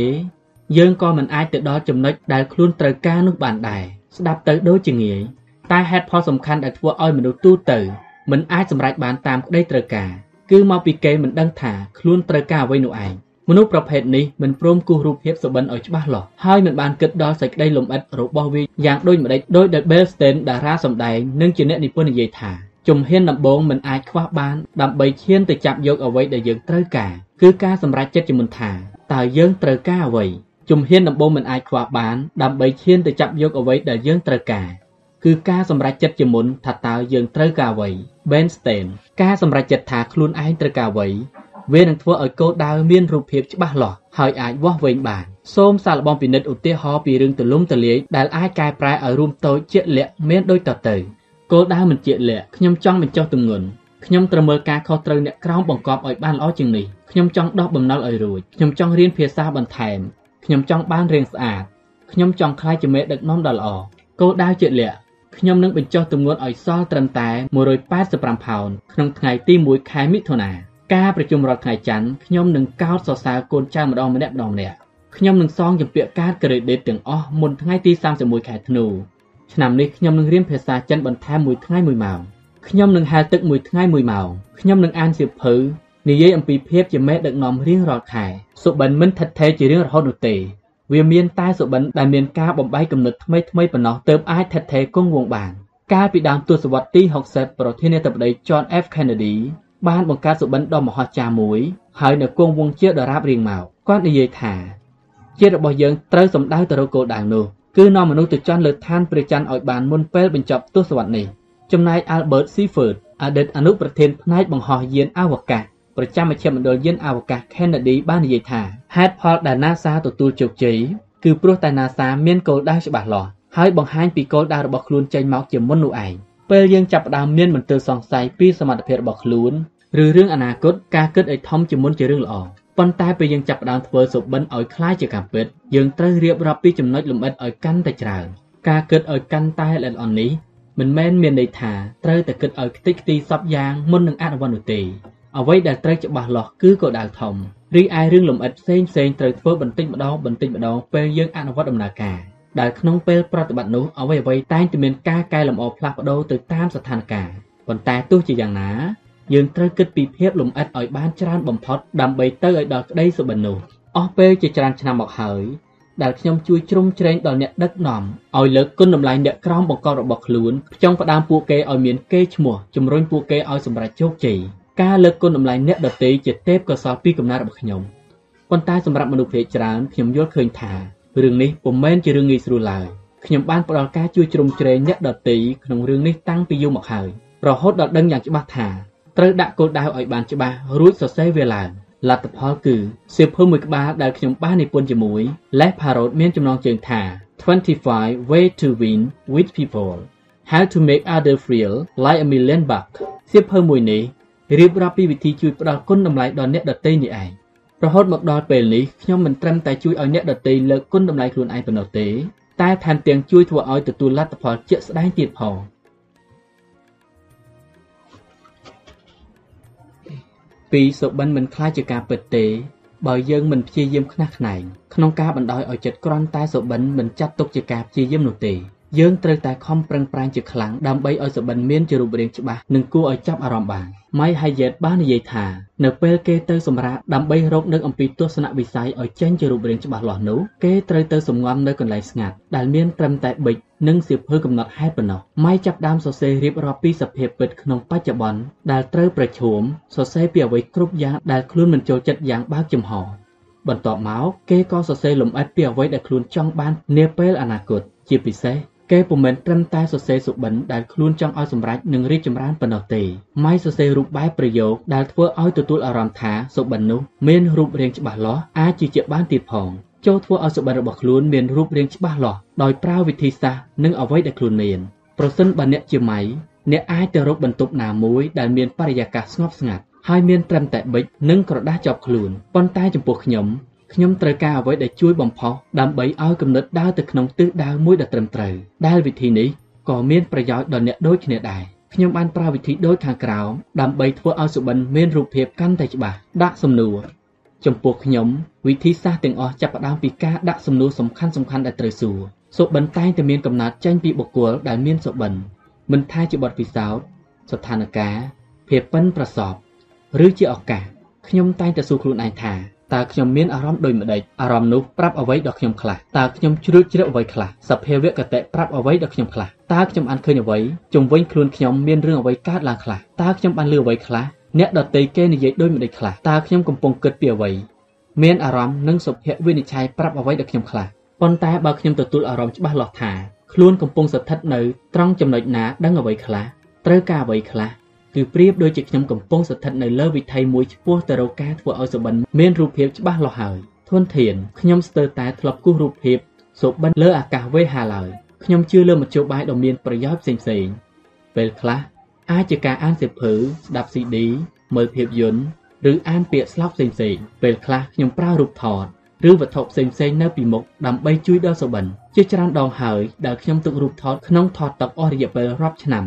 យើងក៏មិនអាចទៅដល់ចំណុចដែលខ្លួនត្រូវការនោះបានដែរស្ដាប់ទៅដូចជាងាយតែហេតុផលសំខាន់ដែលធ្វើឲ្យមនុស្សទូទៅមិនអាចសម្រេចបានតាមក្តីត្រូវការគឺមកពីគេមិនដឹងថាខ្លួនត្រូវការអ្វីនោះឯង មនុស្សប្រភេទនេះមិនព្រមគូសរូបភាពសុបិនឲ្យច្បាស់លាស់ហើយមិនបានគិតដល់សេចក្តីលំអិតរបស់វាយ៉ាងដូចម្តេចដោយដែល Bellstein តារាសម្ដែងនិងជាអ្នកនិពន្ធនិយាយថាជំហានដំបូងមិនអាចខ្វះបានដើម្បីឈានទៅចាប់យកអ្វីដែលយើងត្រូវការគឺការសម្រេចចិត្តជាមុនថាតើយើងត្រូវការអ្វីជំហានដំបូងមិនអាចខ្វះបានដើម្បីឈានទៅចាប់យកអ្វីដែលយើងត្រូវការគឺការសម្រេចចិត្តជាមុនថាតើយើងត្រូវការអ្វី Bernstein ការសម្រេចចិត្តថាខ្លួនឯងត្រូវការអ្វី វានឹងធ្វើឲ្យគោលដៅមានរូបភាពច្បាស់លាស់ហើយអាចវាស់វែងបានសូមសាកល្បងពិនិត្យឧទាហរណ៍ពីរឿងទលំទលាយដែលអាចកែប្រែឲ្យរួមតូចជាក់លាក់មានដូចតទៅគោលដៅមិនជាក់លាក់ខ្ញុំចង់បញ្ចុះទម្ងន់ខ្ញុំត្រូវមើលការខុសត្រូវអ្នកក្រោមបង្កប់ឲ្យបានល្អជាងនេះខ្ញុំចង់ដោះបំណុលឲ្យរួចខ្ញុំចង់រៀនភាសាបន្ថែមខ្ញុំចង់បានរៀងស្អាតខ្ញុំចង់ក្លាយជាមេដឹកនាំដ៏ល្អគោលដៅជាក់លាក់ខ្ញុំនឹងបញ្ចុះទម្ងន់ឲ្យសល់ត្រឹមតែ185ផោនក្នុងថ្ងៃទី1ខែមិថុនា ការប្រជុំរាល់ថ្ងៃច័ន្ទខ្ញុំនឹងកោតសរសើរកូនចៅម្ដងម្នាក់ម្ដងម្នាក់ខ្ញុំនឹងសងជំពាក់កាតក្រេឌីតទាំងអស់មុនថ្ងៃទី31ខែធ្នូឆ្នាំនេះខ្ញុំនឹងរៀនភាសាចិនបន្ថែមមួយថ្ងៃមួយម៉ោងខ្ញុំនឹងហែលទឹកមួយថ្ងៃមួយម៉ោងខ្ញុំនឹងអានសៀវភៅនិយាយអំពីភាពជាមេដឹកនាំរៀងរាល់ខែសុបិនមិនថិតថេរជារៀងរហូតនោះទេវាមានតែសុបិនដែលមានការបំបីគំនិតថ្មីថ្មីប៉ុណ្ណោះទើបអាចថិតថេរគង់វង្សបានកាលពីដើមទសវត្សរ៍ទី60ប្រធានាធិបតី John F Kennedy បានបង្កើតសុបិនដ៏មហោចារមួយហើយនៅគង់វង្សជាដរាបរៀងមកគាត់និយាយថាជាតិរបស់យើងត្រូវសម្ដៅទៅរកគោលដៅនោះគឺនាំមនុស្សទៅចន់លើឋានព្រះច័ន្ទឲ្យបានមុនពេលបញ្ចប់ទសវត្សរ៍នេះចំណែក Albert Seifert អតីតអនុប្រធានផ្នែកបង្ហោះយានអវកាសប្រចាំមជ្ឈមណ្ឌលយានអវកាស Kennedy បាននិយាយថាហេតុផលដែល NASA ទទួលជោគជ័យគឺព្រោះតែ NASA មានគោលដៅច្បាស់លាស់ហើយបង្ហាញពីគោលដៅរបស់ខ្លួនចេញមកជាមុននោះឯងពេលយើងចាប់ផ្ដើមមានមន្ទិលសង្ស័យពីសមត្ថភាពរបស់ខ្លួន ឬរឿងអនាគតការគិតឲ្យធំជាមុនជារឿងល្អប៉ុន្តែពេលយើងចាប់ផ្ដើមធ្វើសុបិនឲ្យคล้ายជាការពិតយើងត្រូវរៀបរាប់ពីចំណុចលម្អិតឲ្យកាន់តែច្រើនការគិតឲ្យកាន់តែល្អិតល្អន់នេះមិនមែនមានន័យថាត្រូវតែគិតឲ្យខ្ទេចខ្ទីសពយ៉ាងមុននឹងអនុវត្តនោះទេអ្វីដែលត្រូវច្បាស់លាស់គឺគោលដៅធំរីឯរឿងលម្អិតផ្សេងផ្សេងត្រូវធ្វើបន្តិចម្ដងបន្តិចម្ដងពេលយើងអនុវត្តដំណើរការដែលក្នុងពេលប្រតិបត្តិនោះអ្វីអ្វីតែងតែមានការកែលម្អផ្លាស់ប្ដូរទៅតាមស្ថានភាពប៉ុន្តែទោះជាយ៉ាងណា យើងត្រូវគិតពីភាពលម្អិតឲ្យបានច្រើនបំផុតដើម្បីទៅឲ្យដល់ក្តីសុបិននោះអស់ពេលជាច្រើនឆ្នាំមកហើយដែលខ្ញុំជួយជ្រោមជ្រែងដល់អ្នកដឹកនាំឲ្យលើកគុណតម្លៃអ្នកក្រោមបង្គាប់របស់ខ្លួនផ្ចង់ផ្ដាំពួកគេឲ្យមានកេរ្តិ៍ឈ្មោះជំរុញពួកគេឲ្យសម្រេចជោគជ័យការលើកគុណតម្លៃអ្នកដទៃជាទេពកោសល្យពីកំណើតរបស់ខ្ញុំប៉ុន្តែសម្រាប់មនុស្សភាគច្រើនខ្ញុំយល់ឃើញថារឿងនេះពុំមែនជារឿងងាយស្រួលឡើយខ្ញុំបានផ្ដល់ការជួយជ្រោមជ្រែងអ្នកដទៃក្នុងរឿងនេះតាំងពីយូរមកហើយរហូតដល់ដឹងយ៉ាងច្បាស់ថា ត្រូវដាក់គោលដៅឲ្យបានច្បាស់រួចសរសេរវាឡើងលទ្ធផលគឺសៀវភៅមួយក្បាលដែលខ្ញុំបាននិពន្ធជាមួយ Les Parrot មានចំណងជើងថា25 Way to Win with People How to Make Other Feel Like a Million Bucks សៀវភៅមួយនេះរៀបរាប់ពីវិធីជួយផ្ដល់គុណតម្លៃដល់អ្នកដទៃនេះឯងរហូតមកដល់ពេលនេះខ្ញុំមិនត្រឹមតែជួយឲ្យអ្នកដទៃលើកគុណតម្លៃខ្លួនឯងប៉ុណ្ណោះទេតែថែមទាំងជួយធ្វើឲ្យទទួលលទ្ធផលជាក់ស្ដែងទៀតផង ពីសុបិនមិនខ្លាចជាការពិតទេ បើយើងមិនព្យាយាមខ្នះខ្នែងក្នុងការបណ្ដោយឲ្យចិត្តគ្រាន់តែសុបិនមិនចាត់ទុកជាការព្យាយាមនោះទេ យើងត្រូវតែខំប្រឹងប្រែងជាខ្លាំងដើម្បីឲ្យសុបិនមានជារូបរាងច្បាស់និងគួរឲ្យចាប់អារម្មណ៍បានម៉ៃហាយេតបាននិយាយថានៅពេលគេទៅសម្រាកដើម្បីរកនៅអំពីទស្សនវិស័យឲ្យចេញជារូបរាងច្បាស់លាស់នោះគេត្រូវទៅសម្ងំនៅកន្លែងស្ងាត់ដែលមានត្រឹមតែប៊ិចនិងសៀវភៅកំណត់ហេតុប៉ុណ្ណោះម៉ៃចាប់ដើមសរសេររៀបរាប់ពីសភាពពិតក្នុងបច្ចុប្បន្នដែលត្រូវប្រឈមសរសេរពីអ្វីគ្រប់យ៉ាងដែលខ្លួនមិនចូលចិត្តយ៉ាងបើកចំហបន្ទាប់មកគេក៏សរសេរលម្អិតពីអ្វីដែលខ្លួនចង់បាននាពេលអនាគតជាពិសេស គេពុំមែនត្រឹមតែសរសេរសុបិនដែលខ្លួនចង់ឲ្យសម្រេចនិងរីកចម្រើនប៉ុណ្ណោះទេម៉ៃសរសេររូបបែបប្រយោគដែលធ្វើឲ្យទទួលអារម្មណ៍ថាសុបិននោះមានរូបរាងច្បាស់លាស់អាចជឿជាក់បានទៀតផងចូលធ្វើឲ្យសុបិនរបស់ខ្លួនមានរូបរាងច្បាស់លាស់ដោយប្រើវិធីសាស្ត្រនិងអ្វីដែលខ្លួនមានប្រសិនបើអ្នកជាម៉ៃអ្នកអាចទៅរកបន្ទប់ណាមួយដែលមានបរិយាកាសស្ងប់ស្ងាត់ហើយមានត្រឹមតែប៊ិចនិងក្រដាសជាប់ខ្លួនប៉ុន្តែចំពោះខ្ញុំ ខ្ញុំត្រូវការអ្វីដែលជួយបំផុសដើម្បីឲ្យគំនិតដើរទៅក្នុងទិសដៅមួយដ៏ត្រឹមត្រូវដែលវិធីនេះក៏មានប្រយោជន៍ដល់អ្នកដូចគ្នាដែរខ្ញុំបានប្រើវិធីដូចខាងក្រោមដើម្បីធ្វើឲ្យសុបិនមានរូបភាពកាន់តែច្បាស់ដាក់សំណួរចំពោះខ្ញុំវិធីសាស្ត្រទាំងអស់ចាប់ផ្ដើមពីការដាក់សំណួរសំខាន់សំខាន់ដែលត្រូវសួរសុបិនតែងតែមានកំណត់ចេញពីបុគ្គលដែលមានសុបិនមិនថាជាបទពិសោធន៍ស្ថានភាពភាពប៉ិនប្រសពឬជាឱកាសខ្ញុំតែងតែសួរខ្លួនឯងថា តើខ្ញុំមានអារម្មណ៍ដូចម្ដេចអារម្មណ៍នោះប្រាប់អ្វីដល់ខ្ញុំខ្លះតើខ្ញុំជ្រួតជ្រាបអ្វីខ្លះសភាវគតិប្រាប់អ្វីដល់ខ្ញុំខ្លះតើខ្ញុំបានឃើញអ្វីជំវិញខ្លួនខ្ញុំមានរឿងអ្វីកើតឡើងខ្លះតើខ្ញុំបានលឺអ្វីខ្លះអ្នកដតីគេនិយាយដូចម្ដេចខ្លះតើខ្ញុំកំពុងគិតពីអ្វីមានអារម្មណ៍និងសុភវិនិច្ឆ័យប្រាប់អ្វីដល់ខ្ញុំខ្លះប៉ុន្តែបើខ្ញុំទទួលអារម្មណ៍ច្បាស់លាស់ថាខ្លួនកំពុងស្ថិតនៅត្រង់ចំណុចណាដឹងអ្វីខ្លះត្រូវការអ្វីខ្លះ គឺប្រៀបដូចជាខ្ញុំកំពុងស្ថិតនៅលើវិថីមួយឆ្ពោះទៅរកការធ្វើឲ្យសុបិនមានរូបភាពច្បាស់លាស់ហើយធនធានខ្ញុំស្ទើរតែធ្លាប់គូសរូបភាពសុបិនលើអាកាសវេហាឡើយខ្ញុំជឿលើមធ្យោបាយដ៏មានប្រយោជន៍ផ្សេងៗពេលខ្លះអាចជាការអានសៀវភៅស្ដាប់ CD មើលភាពយន្តឬអានពាក្យស្លោកផ្សេងៗពេលខ្លះខ្ញុំប្រើរូបថតឬវត្ថុផ្សេងៗនៅពីមុខដើម្បីជួយដល់សុបិនជាច្រើនដងហើយដែលខ្ញុំទុករូបថតក្នុងថតតុអស់រយៈពេលរាប់ឆ្នាំ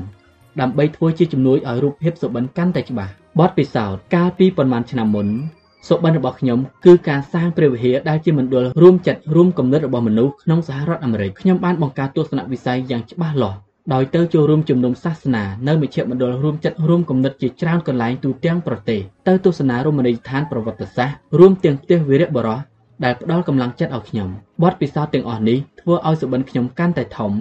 ដើម្បីធ្វើជាជំនួយឲ្យរូបភាពសុបិនកាន់តែច្បាស់បទពិសោធន៍កាលពីប្រមាណឆ្នាំមុនសុបិនរបស់ខ្ញុំគឺការសាងព្រះវិហារដែលជាមណ្ឌលរួមចិត្តរួមគំនិតរបស់មនុស្សក្នុងសហរដ្ឋអាមេរិកខ្ញុំបានបង្កើតទស្សនវិស័យយ៉ាងច្បាស់លាស់ដោយទៅចូលរួមជំនុំសាសនានៅមជ្ឈមណ្ឌលរួមចិត្តរួមគំនិតជាច្រើនកន្លែងទូទាំងប្រទេសទៅទស្សនារមណីយដ្ឋានប្រវត្តិសាស្ត្ររួមទាំងផ្ទះវីរៈបរោះដែលផ្ដល់កម្លាំងចិត្តឲ្យខ្ញុំបទពិសោធន៍ទាំងអស់នេះធ្វើឲ្យសុបិនខ្ញុំកាន់តែធំ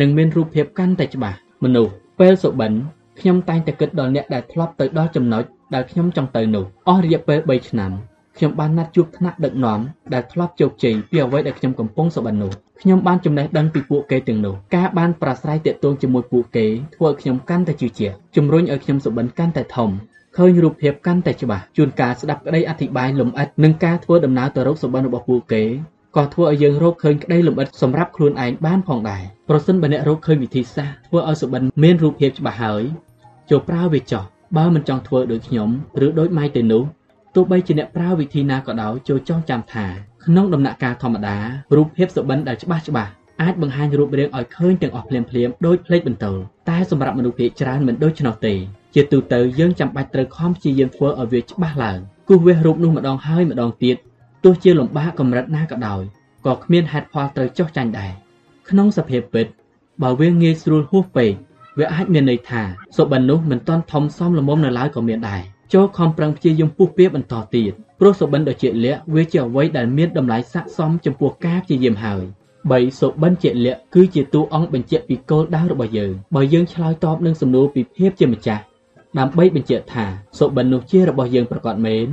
និងមានរូបភាពកាន់តែច្បាស់មនុស្ស ពេលសុបិនខ្ញុំតែងតែគិតដល់អ្នកដែលធ្លាប់ទៅដល់ចំណុចដែលខ្ញុំចង់ទៅនោះអស់រយៈពេល3ឆ្នាំខ្ញុំបានណាត់ជួបថ្នាក់ដឹកនាំដែលធ្លាប់ជោគជ័យពីអ្វីដែលខ្ញុំកំពុងសុបិននោះខ្ញុំបានចំណេះដឹងពីពួកគេទាំងនោះការបានប្រាស្រ័យទាក់ទងជាមួយពួកគេធ្វើឲ្យខ្ញុំកាន់តែជឿជាក់ជំរុញឲ្យខ្ញុំសុបិនកាន់តែធំឃើញរូបភាពកាន់តែច្បាស់ជួនកាលស្ដាប់ក្តីអធិប្បាយលម្អិតនិងការធ្វើដំណើរទៅរកសុបិនរបស់ពួកគេ ក៏ធ្វើឲ្យយើងរកឃើញក្តីលម្អិតសម្រាប់ខ្លួនឯងបានផងដែរប្រសិនបើអ្នករកឃើញវិធីសាស្ត្រធ្វើឲ្យសុបិនមានរូបភាពច្បាស់ហើយចូលប្រើវាចោះបើមិនចង់ធ្វើដូចខ្ញុំឬដូចម៉ៃទេនោះទោះបីជាអ្នកប្រើវិធីណាក៏ដោយចូលចងចាំថាក្នុងដំណាក់កាលធម្មតារូបភាពសុបិនដែលច្បាស់ច្បាស់អាចបង្ហាញរូបរាងឲ្យឃើញទាំងអស់ភ្លាមភ្លាមដូចផ្លេចបន្ទោលតែសម្រាប់មនុស្សភាគច្រើនមិនដូច្នោះទេជាទូទៅយើងចាំបាច់ត្រូវខំព្យាយាមធ្វើឲ្យវាច្បាស់ឡើងគូសវាសរូបនោះម្ដងហើយម្ដងទៀត ទោះជាលំបាកកម្រិតណាក៏ដោយក៏គ្មានហេតុផលត្រូវចោះចាញ់ដែរក្នុងសភាពពិតបើវាងាយស្រួលហួសពេកវាអាចមានន័យថាសុបិននោះមិនទាន់ធំសមល្មមនៅឡើយក៏មានដែរចូលខំប្រឹងព្យាយាមពុះពៀបន្តទៀតព្រោះសុបិនដ៏ជាក់លាក់វាជាអ្វីដែលមានតម្លៃស័ក្តិសមចំពោះការព្យាយាមហើយ3សុបិនជាក់លាក់គឺជាតួអង្គបញ្ជាក់ពីគោលដៅរបស់យើងបើយើងឆ្លើយតបនឹងសំណួរពីភាពជាម្ចាស់ដើម្បីបញ្ជាក់ថាសុបិននោះជារបស់យើងប្រកបមែន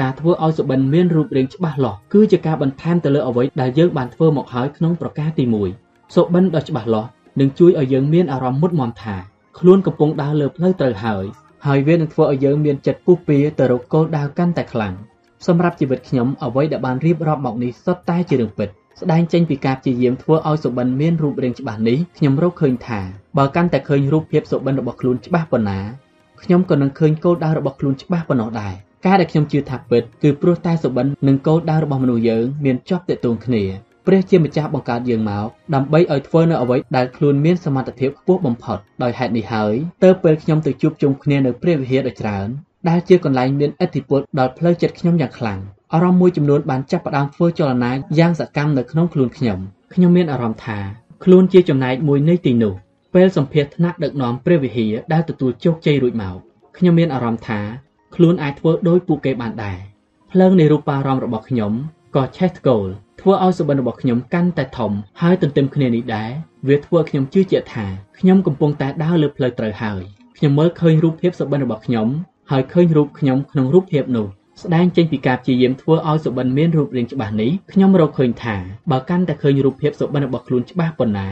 ការធ្វើឲ្យសុបិនមានរូបរាងច្បាស់លាស់គឺជាការបន្ថែមទៅលើអ្វីដែលយើងបានធ្វើមកហើយក្នុងប្រការទី1សុបិនដ៏ច្បាស់លាស់នឹងជួយឲ្យយើងមានអារម្មណ៍មុតមមថាខ្លួនកំពុងដើរលើផ្លូវត្រូវហើយហើយវានឹងធ្វើឲ្យយើងមានចិត្តពុះពៀទៅរកគោលដៅកាន់តែខ្លាំងសម្រាប់ជីវិតខ្ញុំអ្វីដែលបានរៀបរាប់មកនេះសុទ្ធតែជារឿងពិតស្ដែងចេញពីការព្យាយាមធ្វើឲ្យសុបិនមានរូបរាងច្បាស់នេះខ្ញុំរកឃើញថាបើកាន់តែឃើញរូបភាពសុបិនរបស់ខ្លួនច្បាស់ប៉ុណ្ណាខ្ញុំក៏នឹងឃើញគោលដៅរបស់ខ្លួនច្បាស់ប៉ុណ្ណោះដែរ ការដែលខ្ញុំជឿថាពិតគឺព្រោះតែសុបិននិងគោលដៅរបស់មនុស្សយើងមានជាប់ទាក់ទងគ្នាព្រះជាម្ចាស់បង្កើតយើងមកដើម្បីឲ្យធ្វើនៅអ្វីដែលខ្លួនមានសមត្ថភាពខ្ពស់បំផុតដោយហេតុនេះហើយទើបពេលខ្ញុំទៅជួបជុំគ្នានៅព្រះវិហារដ៏ច្រើនដែលជាកន្លែងមានឥទ្ធិពលដល់ផ្លូវចិត្តខ្ញុំយ៉ាងខ្លាំងអារម្មណ៍មួយចំនួនបានចាប់ផ្ដើមធ្វើចលនាយ៉ាងសកម្មនៅក្នុងខ្លួនខ្ញុំខ្ញុំមានអារម្មណ៍ថាខ្លួនជាចំណែកមួយនៃទីនោះពេលសម្ភាសថ្នាក់ដឹកនាំព្រះវិហារដែលទទួលជោគជ័យរួចមកខ្ញុំមានអារម្មណ៍ថា ខ្លួនអាចធ្វើដោយពួកគេបានដែរភ្លើងនៃរូបារម្មណ៍របស់ខ្ញុំក៏ឆេះថ្កូលធ្វើឲ្យសុបិនរបស់ខ្ញុំកាន់តែធំហើយទន្ទឹមគ្នានេះដែរវាធ្វើខ្ញុំជឿជាក់ថាខ្ញុំកំពុងតែដើរលើផ្លូវត្រូវហើយខ្ញុំមើលឃើញរូបភាពសុបិនរបស់ខ្ញុំហើយឃើញរូបខ្ញុំក្នុងរូបភាពនោះស្ដែងចេញពីការព្យាយាមធ្វើឲ្យសុបិនមានរូបរាងច្បាស់នេះខ្ញុំរកឃើញថាបើកាន់តែឃើញរូបភាពសុបិនរបស់ខ្លួនច្បាស់ប៉ុណ្ណា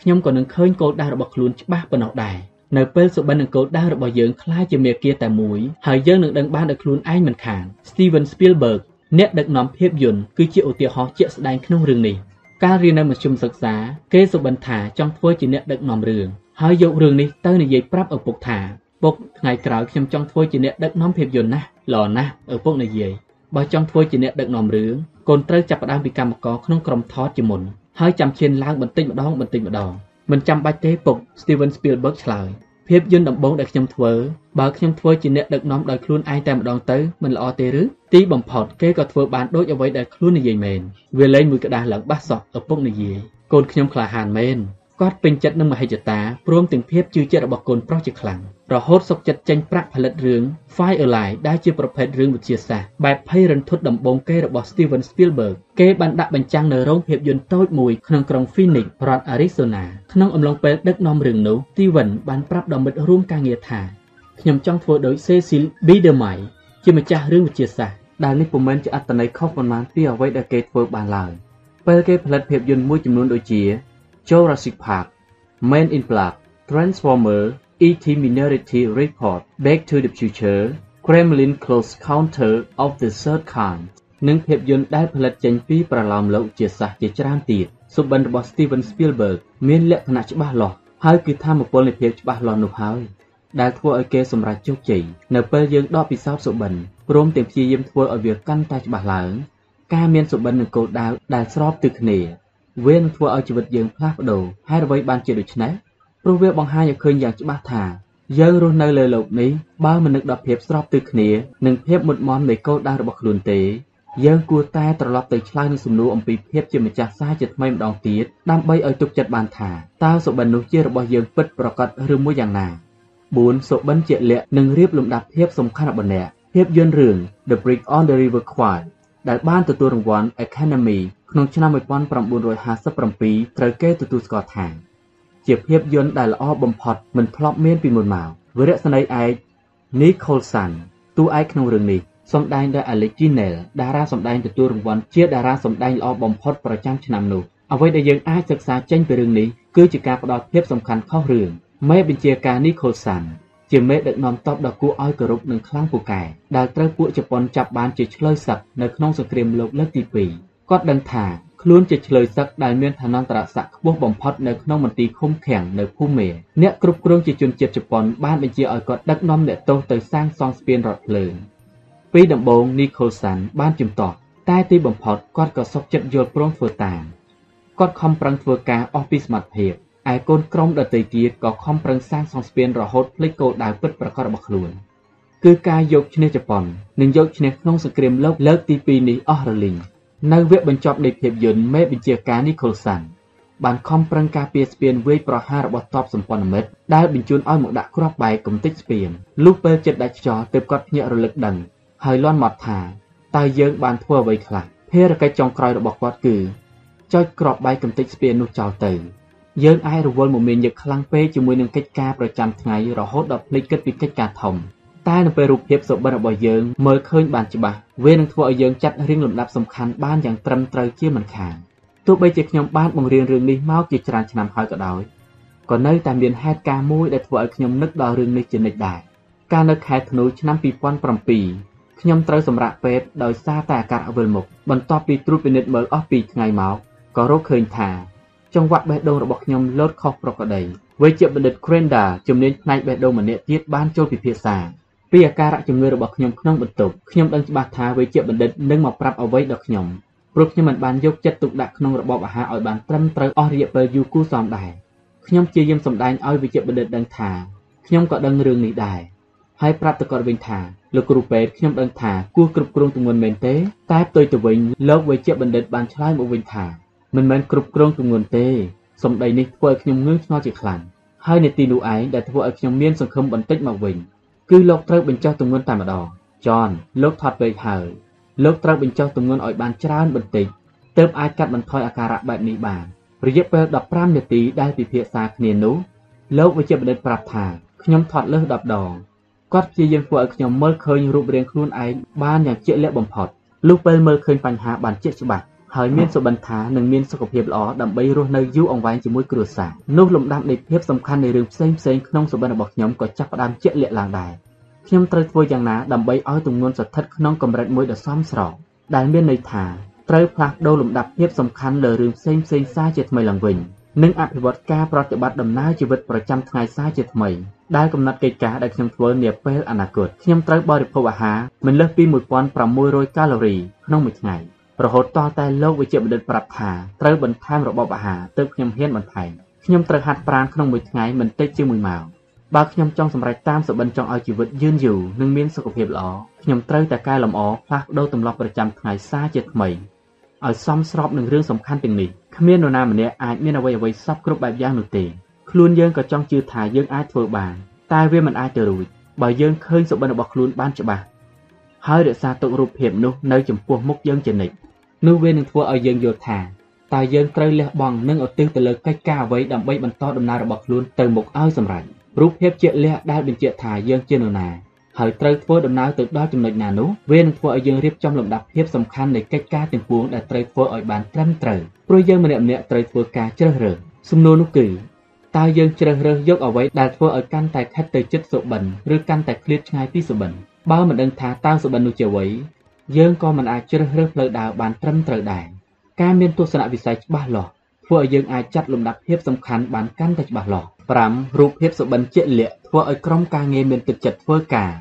ខ្ញុំក៏នឹងឃើញគោលដៅរបស់ខ្លួនច្បាស់ប៉ុណ្ណោះដែរ នៅពេលសុបិននិងគោលដៅរបស់យើងคล้ายជាមេគាតែមួយហើយយើងនឹងដឹងបានដោយខ្លួនឯងមិនខាន Steven Spielberg អ្នកដឹកនាំភាពយន្តគឺជាឧទាហរណ៍ជាក់ស្ដែងក្នុងរឿងនេះការរៀននៅមធ្យមសិក្សាគេសុបិនថាចង់ធ្វើជាអ្នកដឹកនាំរឿងហើយយករឿងនេះទៅនិយាយប្រាប់ឪពុកថាពុកថ្ងៃក្រោយខ្ញុំចង់ធ្វើជាអ្នកដឹកនាំភាពយន្តណាស់ល្អណាស់ឪពុកនិយាយបើចង់ធ្វើជាអ្នកដឹកនាំរឿងកូនត្រូវចាប់ផ្ដើមពីកម្មករក្នុងក្រុមថតជាមុនហើយចាំឈានឡើងបន្តិចម្ដងបន្តិចម្ដង មិនចាំបាច់ទេពុក Steven Spielberg ឆ្លើយភាពយន្តដំបូងដែលខ្ញុំធ្វើបើខ្ញុំធ្វើជាអ្នកដឹកនាំដោយខ្លួនឯងតែម្ដងទៅមិនល្អទេឬទីបំផុតគេក៏ធ្វើបានដូចអ្វីដែលខ្លួននិយាយមែនវាលែងមួយក្តារឡើងបាសសោះឪពុកនិយាយកូនខ្ញុំក្លាហានមែនគាត់ពេញចិត្តនឹងមហិច្ឆតាព្រមទាំងភាពជឿជាក់របស់កូនប្រុសជាខ្លាំង រហូតសុកចិត្តចេញប្រាក់ផលិតរឿង Firelight ដែលជាប្រភេទរឿងវិទ្យាសាស្ត្របែបភ័យរន្ធត់ដំបូងគេរបស់ Steven Spielberg គេបានដាក់បញ្ចាំងនៅរោងភាពយន្តតូចមួយក្នុងក្រុង Phoenix រដ្ឋ Arizona ក្នុងអំឡុងពេលដឹកនាំរឿងនោះ Steven បានប្រាប់ដល់មិត្តរួមការងារថាខ្ញុំចង់ធ្វើដោយ Cecil B. DeMille ជាម្ចាស់រឿងវិទ្យាសាស្ត្រដែលនេះពុំមែនជាអត្តន័យខុសប៉ុន្មានពីអ្វីដែលគេធ្វើបានឡើយពេលគេផលិតភាពយន្តមួយចំនួនដូចជា Jurassic Park, Men in Black, Transformer, E.T. Minority Report, Back to the Future, Gremlin Close Counter of the Third Kind និងភាពយន្តដែលផលិតចេញពីប្រឡោមលោកជាសាសជាច្រើនទៀតសុបិនរបស់ Steven Spielberg មានលក្ខណៈច្បាស់លាស់ហើយគឺធម៌ពលនៃភាពច្បាស់លាស់នោះហើយដែលធ្វើឲ្យគេសម្រេចជោគជ័យនៅពេលយើងដកពិសោធន៍សុបិនព្រមទាំងព្យាយាមធ្វើឲ្យវាកាន់តែច្បាស់ឡើងការមានសុបិននិងគោលដៅដែលស្របទៅគ្នាវានឹងធ្វើឲ្យជីវិតយើងផ្លាស់ប្ដូរហេតុអ្វីបានជាដូច្នេះ ព្រោះវាបង្ហាញឲ្យឃើញយ៉ាងច្បាស់ថាយើងរស់នៅលើโลกនេះបើមិននឹកដល់ភាពស្របទៅគ្នានិងភាពមុតមមនៃគោលដៅរបស់ខ្លួនទេយើងគួរតែត្រឡប់ទៅឆ្លើយនឹងសំណួរអំពីភាពជាម្ចាស់សារជាថ្មីម្ដងទៀតដើម្បីឲ្យទុកចិត្តបានថាតើសុបិននោះជារបស់យើងពិតប្រាកដឬមួយយ៉ាងណា4សុបិនជាលក្ខនឹងរៀបលំដាប់ភាពសំខាន់របស់អ្នកភាពយន្តរឿង The Brick on the River Kwai ដែលបានទទួលរង្វាន់ Academy ក្នុងឆ្នាំ1957ត្រូវគេទទួលស្គាល់ថា ជាភាពយន្តដែលល្អបំផុតមិនធ្លាប់មានពីមុនមកវីរៈស្នេហ៍ឯក Nicholson តួឯកក្នុងរឿងនេះសម្ដែងដោយ Alex Jinel តារាសម្ដែងទទួលរង្វាន់ជាតារាសម្ដែងល្អបំផុតប្រចាំឆ្នាំនោះអ្វីដែលយើងអាចសិក្សាចេញពីរឿងនេះគឺជាការផ្ដល់ភាពសំខាន់ខុសរឿងមេបញ្ជាការ Nicholson ជាមេដឹកនាំទ័ពដ៏គួរឲ្យគោរពនិងខ្លាំងពូកែដែលត្រូវពួកជប៉ុនចាប់បានជាឆ្លើយសឹកនៅក្នុងសង្គ្រាមលោកលើកទី2គាត់ដឹងថា ខ្លួនជាឆ្លើយសឹកដែលមានឋានន្តរស័ក្តិខ្ពស់បំផុតនៅក្នុងមន្ទីរឃុំឃាំងនៅភូមាអ្នកគ្រប់គ្រងជាជនជាតិជប៉ុនបានបញ្ជាឲ្យគាត់ដឹកនាំអ្នកទោសទៅសាងសង់ស្ពានរថភ្លើងពីដំបូង Nicholson បានជំទាស់តែទីបំផុតគាត់ក៏សុខចិត្តយល់ព្រមធ្វើតាមគាត់ខំប្រឹងធ្វើការអស់ពីសមត្ថភាពឯកូនក្រុមដទៃទៀតក៏ខំប្រឹងសាងសង់ស្ពានរហូតភ្លេចគោលដៅពិតប្រាកដរបស់ខ្លួនគឺការយកឈ្នះជប៉ុននិងយកឈ្នះក្នុងសង្គ្រាមលោកលើកទី2នេះអស់រលីង នៅវគ្គបញ្ចប់នៃភាពយន្តមេបញ្ជាការ Nicholson បានខំប្រឹងការពារស្ពានវាយប្រហាររបស់ទ័ពសម្ព័ន្ធមិត្តដែលបញ្ជូនឲ្យមកដាក់គ្រាប់បែកកំទេចស្ពានលុះពេលចិត្តដាច់ខ្យល់ទើបគាត់ភ្ញាក់រលឹកដឹងហើយលន់មាត់ថាតើយើងបានធ្វើអ្វីខ្លះភារកិច្ចចុងក្រោយរបស់គាត់គឺចុចក្របបែកកំទេចស្ពាននោះចោលទៅយើងអាចរវល់មមាញឹកខ្លាំងពេកជាមួយនឹងកិច្ចការប្រចាំថ្ងៃរហូតដល់ភ្លេចគិតពីកិច្ចការធំ តែនៅពេលរូបភាពសុបិនរបស់យើងមើលឃើញបានច្បាស់វានឹងធ្វើឲ្យយើងចាត់រៀងលំដាប់សំខាន់បានយ៉ាងត្រឹមត្រូវជាមិនខានទោះបីជាខ្ញុំបានបង្រៀនរឿងនេះមកជាច្រើនឆ្នាំហើយក៏ដោយក៏នៅតែមានហេតុការណ៍មួយដែលធ្វើឲ្យខ្ញុំនឹកដល់រឿងនេះជានិច្ចដែរកាលនៅខែធ្នូឆ្នាំ2007ខ្ញុំត្រូវសម្រាកពេទ្យដោយសារតែអាការៈវិលមុខបន្ទាប់ពីត្រួតពិនិត្យមើលអស់2ថ្ងៃមកក៏រកឃើញថាចង្វាក់បេះដូងរបស់ខ្ញុំលោតខុសប្រក្រតីវេជ្ជបណ្ឌិត Crenda ជំនាញផ្នែកបេះដូងម្នាក់ទៀតបានចូលពិភាក្សា ពីអាការៈជំងឺរបស់ខ្ញុំក្នុងបន្ទប់ខ្ញុំដឹងច្បាស់ថាវេជ្ជបណ្ឌិតនឹងមកប្រាប់អ្វីដល់ខ្ញុំព្រោះខ្ញុំមិនបានយកចិត្តទុកដាក់ក្នុងរបបអាហារឲ្យបានត្រឹមត្រូវអស់រយៈពេលយូរគូសមដែរខ្ញុំជាយាមសម្ដែងឲ្យវេជ្ជបណ្ឌិតដឹងថាខ្ញុំក៏ដឹងរឿងនេះដែរហើយប្រាប់ទៅគាត់វិញថាលោកគ្រូពេទ្យខ្ញុំដឹងថាគួរគ្រប់គ្រងទម្ងន់មែនទេតែផ្ទុយទៅវិញលោកវេជ្ជបណ្ឌិតបានឆ្លើយមកវិញថាមិនមែនគ្រប់គ្រងទម្ងន់ទេសម្ដីនេះធ្វើឲ្យខ្ញុំងឿងឆ្ងល់ជាខ្លាំងហើយនាទីនោះឯងដែលធ្វើឲ្យខ្ញុំមានសង្ឃឹមបន្តិចមកវិញ គឺលោកត្រូវបញ្ចុះទម្ងន់តែម្ដងចនលោកថត់ពេកហើយលោកត្រូវបញ្ចុះទម្ងន់ឲ្យបានច្រើនបន្តិចទើបអាចកាត់បន្ថយអាការៈបែបនេះបានរយៈពេល15នាទីដែលពិភាក្សាគ្នានោះលោកវិជ្ជបណ្ឌិតប្រាប់ថាខ្ញុំថត់លើស10ដងគាត់ព្យាយាមធ្វើឲ្យខ្ញុំមើលឃើញរូបរាងខ្លួនឯងបានយ៉ាងជាក់លាក់បំផុតលុះពេលមើលឃើញបញ្ហាបានជាក់ច្បាស់ ហើយមានសុបិនថានឹងមានសុខភាពល្អដើម្បីរស់នៅយូរអង្វែងជាមួយគ្រួសារនោះលំដាប់នៃភាពសំខាន់នៃរឿងផ្សេងផ្សេងក្នុងសុបិនរបស់ខ្ញុំក៏ចាប់ផ្ដើមជាក់លាក់ឡើងដែរខ្ញុំត្រូវធ្វើយ៉ាងណាដើម្បីឲ្យទម្ងន់ស្ថិតក្នុងកម្រិតមួយដ៏សមស្របដែលមានន័យថាត្រូវផ្លាស់ប្ដូរលំដាប់ភាពសំខាន់លើរឿងផ្សេងផ្សេងសារជាថ្មីឡើងវិញនិងអភិវឌ្ឍការប្រតិបត្តិដំណើរជីវិតប្រចាំថ្ងៃសារជាថ្មីដែលកំណត់កិច្ចការដែលខ្ញុំធ្វើនាពេលអនាគតខ្ញុំត្រូវបរិភោគអាហារមិនលើសពី1600កាឡូរីក្នុងមួយថ្ងៃ រហូតតតែលោកវិជ្ជបណ្ឌិតប្រាប់ថាត្រូវបន្ថែមរបបអាហារទើបខ្ញុំហ៊ានបន្ថែមខ្ញុំត្រូវហាត់ប្រាណក្នុងមួយថ្ងៃមិនតិចជាង1ម៉ោងបើខ្ញុំចង់សម្រេចតាមសុបិនចង់ឲ្យជីវិតយឺនយូរនិងមានសុខភាពល្អខ្ញុំត្រូវតែកែលម្អផ្លាស់ប្ដូរទម្លាប់ប្រចាំថ្ងៃសារជាថ្មីឲ្យសមស្របនឹងរឿងសំខាន់ទាំងនេះគ្មាននរណាម្នាក់អាចមានអ្វីអ្វីសពគ្រប់បែបយ៉ាងនោះទេខ្លួនយើងក៏ចង់ជឿថាយើងអាចធ្វើបានតែវាមិនអាចទៅរួចបើយើងឃើញសុបិនរបស់ខ្លួនបានច្បាស់ហើយរក្សាទុករូបភាពនោះនៅចំពោះមុខយើងជានិច្ច នោះវានឹងធ្វើឲ្យយើងយល់ថាតើយើងត្រូវលះបង់និងឧទ្ទិសទៅលើកិច្ចការអ្វីដើម្បីបន្តដំណើររបស់ខ្លួនទៅមុខឲ្យសម្រេចរូបភាពជាក់លាក់ដែលបញ្ជាក់ថាយើងជានរណាហើយត្រូវធ្វើដំណើរទៅដល់ចំណុចណានោះវានឹងធ្វើឲ្យយើងរៀបចំលំដាប់ភាពសំខាន់នៃកិច្ចការទាំងពួងដែលត្រូវធ្វើឲ្យបានត្រឹមត្រូវព្រោះយើងម្នាក់ម្នាក់ត្រូវធ្វើការជ្រើសរើសសំណួរនោះគឺតើយើងជ្រើសរើសយកអ្វីដែលធ្វើឲ្យកាន់តែខិតទៅជិតសុបិនឬកាន់តែឃ្លាតឆ្ងាយពីសុបិនបើមិនដឹងថាតើសុបិននោះជាអ្វី យើងក៏មិនអាចជ្រើសរើសផ្លូវដើរបានត្រឹមត្រូវដែរការមានទស្សនវិស័យច្បាស់លាស់ធ្វើឲ្យយើងអាចចាត់លំដាប់ភាពសំខាន់បានកាន់តែច្បាស់លាស់5រូបភាពសុបិនជាក់លាក់ធ្វើឲ្យក្រុមការងារមានទឹកចិត្តធ្វើការ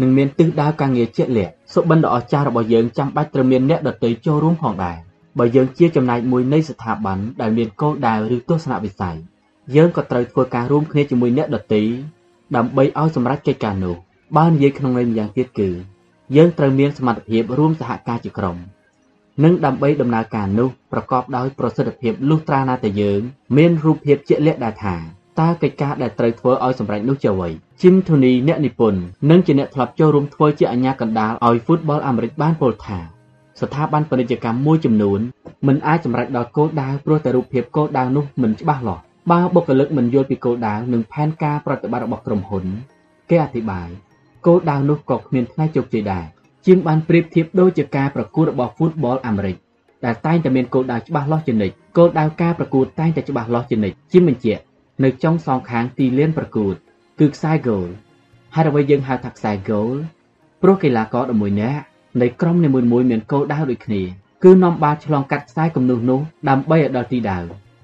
និងមានទិសដៅការងារជាក់លាក់សុបិនដ៏អស្ចារ្យរបស់យើងចាំបាច់ត្រូវមានអ្នកដទៃចូលរួមផងដែរបើយើងជាចំណែកមួយនៃស្ថាប័នដែលមានគោលដៅឬទស្សនវិស័យយើងក៏ត្រូវធ្វើការរួមគ្នាជាមួយអ្នកដទៃដើម្បីឲ្យសម្រេចកិច្ចការនោះបើនិយាយក្នុងន័យម្យ៉ាងទៀតគឺ យើងត្រូវមានសមត្ថភាពរួមសហការជាក្រុមនិងដើម្បីដំណើរការនោះប្រកបដោយប្រសិទ្ធភាពលុះត្រាណាតែយើង មានរូបភាពជាក់លាក់ដែរថាតើកិច្ចការដែលត្រូវធ្វើឲ្យសម្រេចនោះជាអ្វីជីមធូនីអ្នកនិពន្ធនិងជាអ្នកធ្លាប់ចូលរួមធ្វើជាអាជ្ញាកណ្ដាលឲ្យហ្វូតបលអាមេរិកបានពោលថាស្ថាប័នពាណិជ្ជកម្មមួយចំនួនមិនអាចសម្រេចដល់គោលដៅព្រោះតែរូបភាពគោលដៅនោះមិនច្បាស់លាស់បើបុគ្គលិកមិនយល់ពីគោលដៅនិងផែនការប្រតិបត្តិរបស់ក្រុមហ៊ុន គេអធិប្បាយ គោលដៅនោះក៏គ្មានថ្ងៃជោគជ័យដែរជាងបានប្រៀបធៀបដូចជាការប្រកួតរបស់ Football អាមេរិកដែលតែងតែមានគោលដៅច្បាស់លាស់ជានិច្ចគោលដៅការប្រកួតតែងតែច្បាស់លាស់ជានិច្ចជាបញ្ជាក់នៅចុងសងខាងទីលានប្រកួត គឺខ្សែហ្គោលហើយអ្វីយើងហៅថាខ្សែហ្គោលព្រោះកីឡាករ11នាក់នៃក្រុមនីមួយៗមានគោលដៅដូចគ្នាគឺនាំបាល់ឆ្លងកាត់ខ្សែគំនូសនោះដើម្បីឲ្យដល់ទីដៅ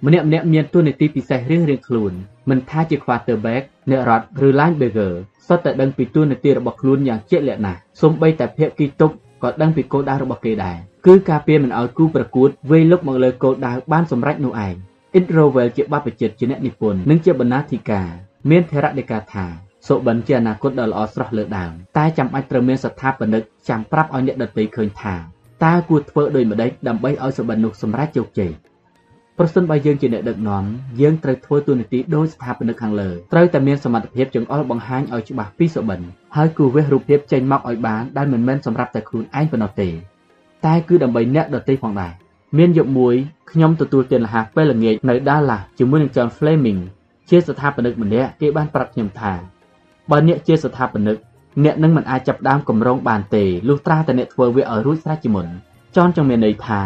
ម្នាក់ម្នាក់មានតួនាទីពិសេសរៀងៗខ្លួនមិនថាជា quarterback អ្នករត់ឬ linebacker សុទ្ធតែដឹងពីតួនាទីរបស់ខ្លួនយ៉ាងជាក់លាក់ណាស់សូម្បីតែភាគីតុបក៏ដឹងពីគោលដៅរបស់គេដែរគឺការពារមិនឲ្យគូប្រកួតវេលុកមកលើគោលដៅបានសម្រេចនោះឯង Introvel ជាបព្វជិតជាអ្នកនិពន្ធនិងជាបណ្ណាធិការមានថេរដីកាថាសុបិនជាអនាគតដ៏ល្អស្រស់លើដើមតែចាំបាច់ត្រូវមានស្ថាបនិកចាំប្រាប់ឲ្យអ្នកដទៃឃើញថាតើគួរធ្វើដូចម្តេចដើម្បីឲ្យសុបិននោះសម្រេចជោគជ័យ ប្រសិនបើយើងជាអ្នកដឹកនាំយើងត្រូវធ្វើតួនាទីដោយស្ថាបនិកខាងលើត្រូវតែមានសមត្ថភាពចង្អុលបង្ហាញឲ្យច្បាស់ពីសុបិនហហើយគូវេសរូបភាពចេញមកឲ្យបានដែលមិនមែនសម្រាប់តែខ្លួនឯងប៉ុណ្ណោះទេ តែគឺដើម្បីអ្នកដទៃផងដែរមានយប់មួយខ្ញុំទទួលទានអាហារពេលល្ងាចនៅ Dallas ជាមួយនឹង John Fleming ជាស្ថាបនិកម្នាក់គេបានប្រាប់ខ្ញុំថាបើអ្នកជាស្ថាបនិកអ្នកនឹងមិនអាចចាប់ដើមកម្រងបានទេលុះត្រាតែអ្នកធ្វើវាឲ្យរួចស្រេចជាមុនចនចង់មានន័យថា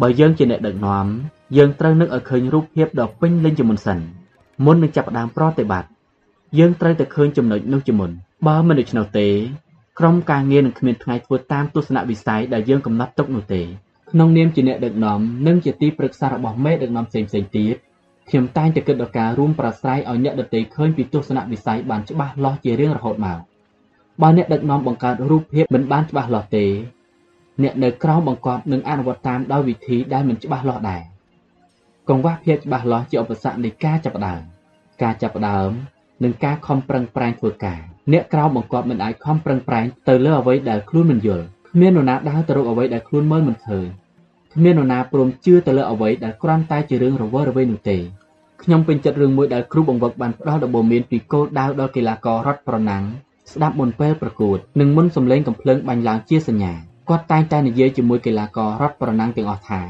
បើយើងជាអ្នកដឹកនាំយើងត្រូវនឹកឲ្យឃើញរូបភាពដ៏ពេញលេញជាមុនសិនមុននឹងចាប់ផ្ដើមប្រតិបត្តិយើងត្រូវតែឃើញចំណុចនោះជាមុនបើមិនដូច្នោះទេក្រុមការងារនឹងគ្មានថ្ងៃធ្វើតាមទស្សនវិស័យដែលយើងកំណត់ទុកនោះទេក្នុងនាមជាអ្នកដឹកនាំនិងជាទីប្រឹក្សារបស់មេដឹកនាំផ្សេងៗទៀតខ្ញុំតែងតែគិតដល់ការរួមប្រស្រ័យឲ្យអ្នកដទៃឃើញពីទស្សនវិស័យបានច្បាស់លាស់ជារៀងរហូតមកបើអ្នកដឹកនាំបង្កើតរូបភាពមិនបានច្បាស់លាស់ទេ អ្នកនៅក្រោមបង្គាប់នឹងអនុវត្តតាមដោយវិធីដែលមិនច្បាស់លាស់ដែរកង្វះភាពច្បាស់លាស់ជាឧបសគ្គនៃការចាប់ផ្ដើមការចាប់ផ្ដើមនិងការខំប្រឹងប្រែងធ្វើការអ្នកក្រោមបង្គាប់មិនអាចខំប្រឹងប្រែងទៅលើអ្វីដែលខ្លួនមិនយល់គ្មាននរណាដើរទៅរកអ្វីដែលខ្លួនមើលមិនឃើញគ្មាននរណាព្រមជឿទៅលើអ្វីដែលគ្រាន់តែជារឿងរវើរវាយនោះទេខ្ញុំពេញចិត្តរឿងមួយដែលគ្រូបង្វឹកបានផ្ដល់ដំបូន្មានពីគោលដៅដល់កីឡាកររត់ប្រណាំងស្ដាប់មុនពេលប្រកួតនិងមុនសម្លេងកំភ្លើងបាញ់ឡើងជាសញ្ញា គាត់តែងតែនិយាយជាមួយកីឡាកររត់ប្រណាំងទាំងអស់ថា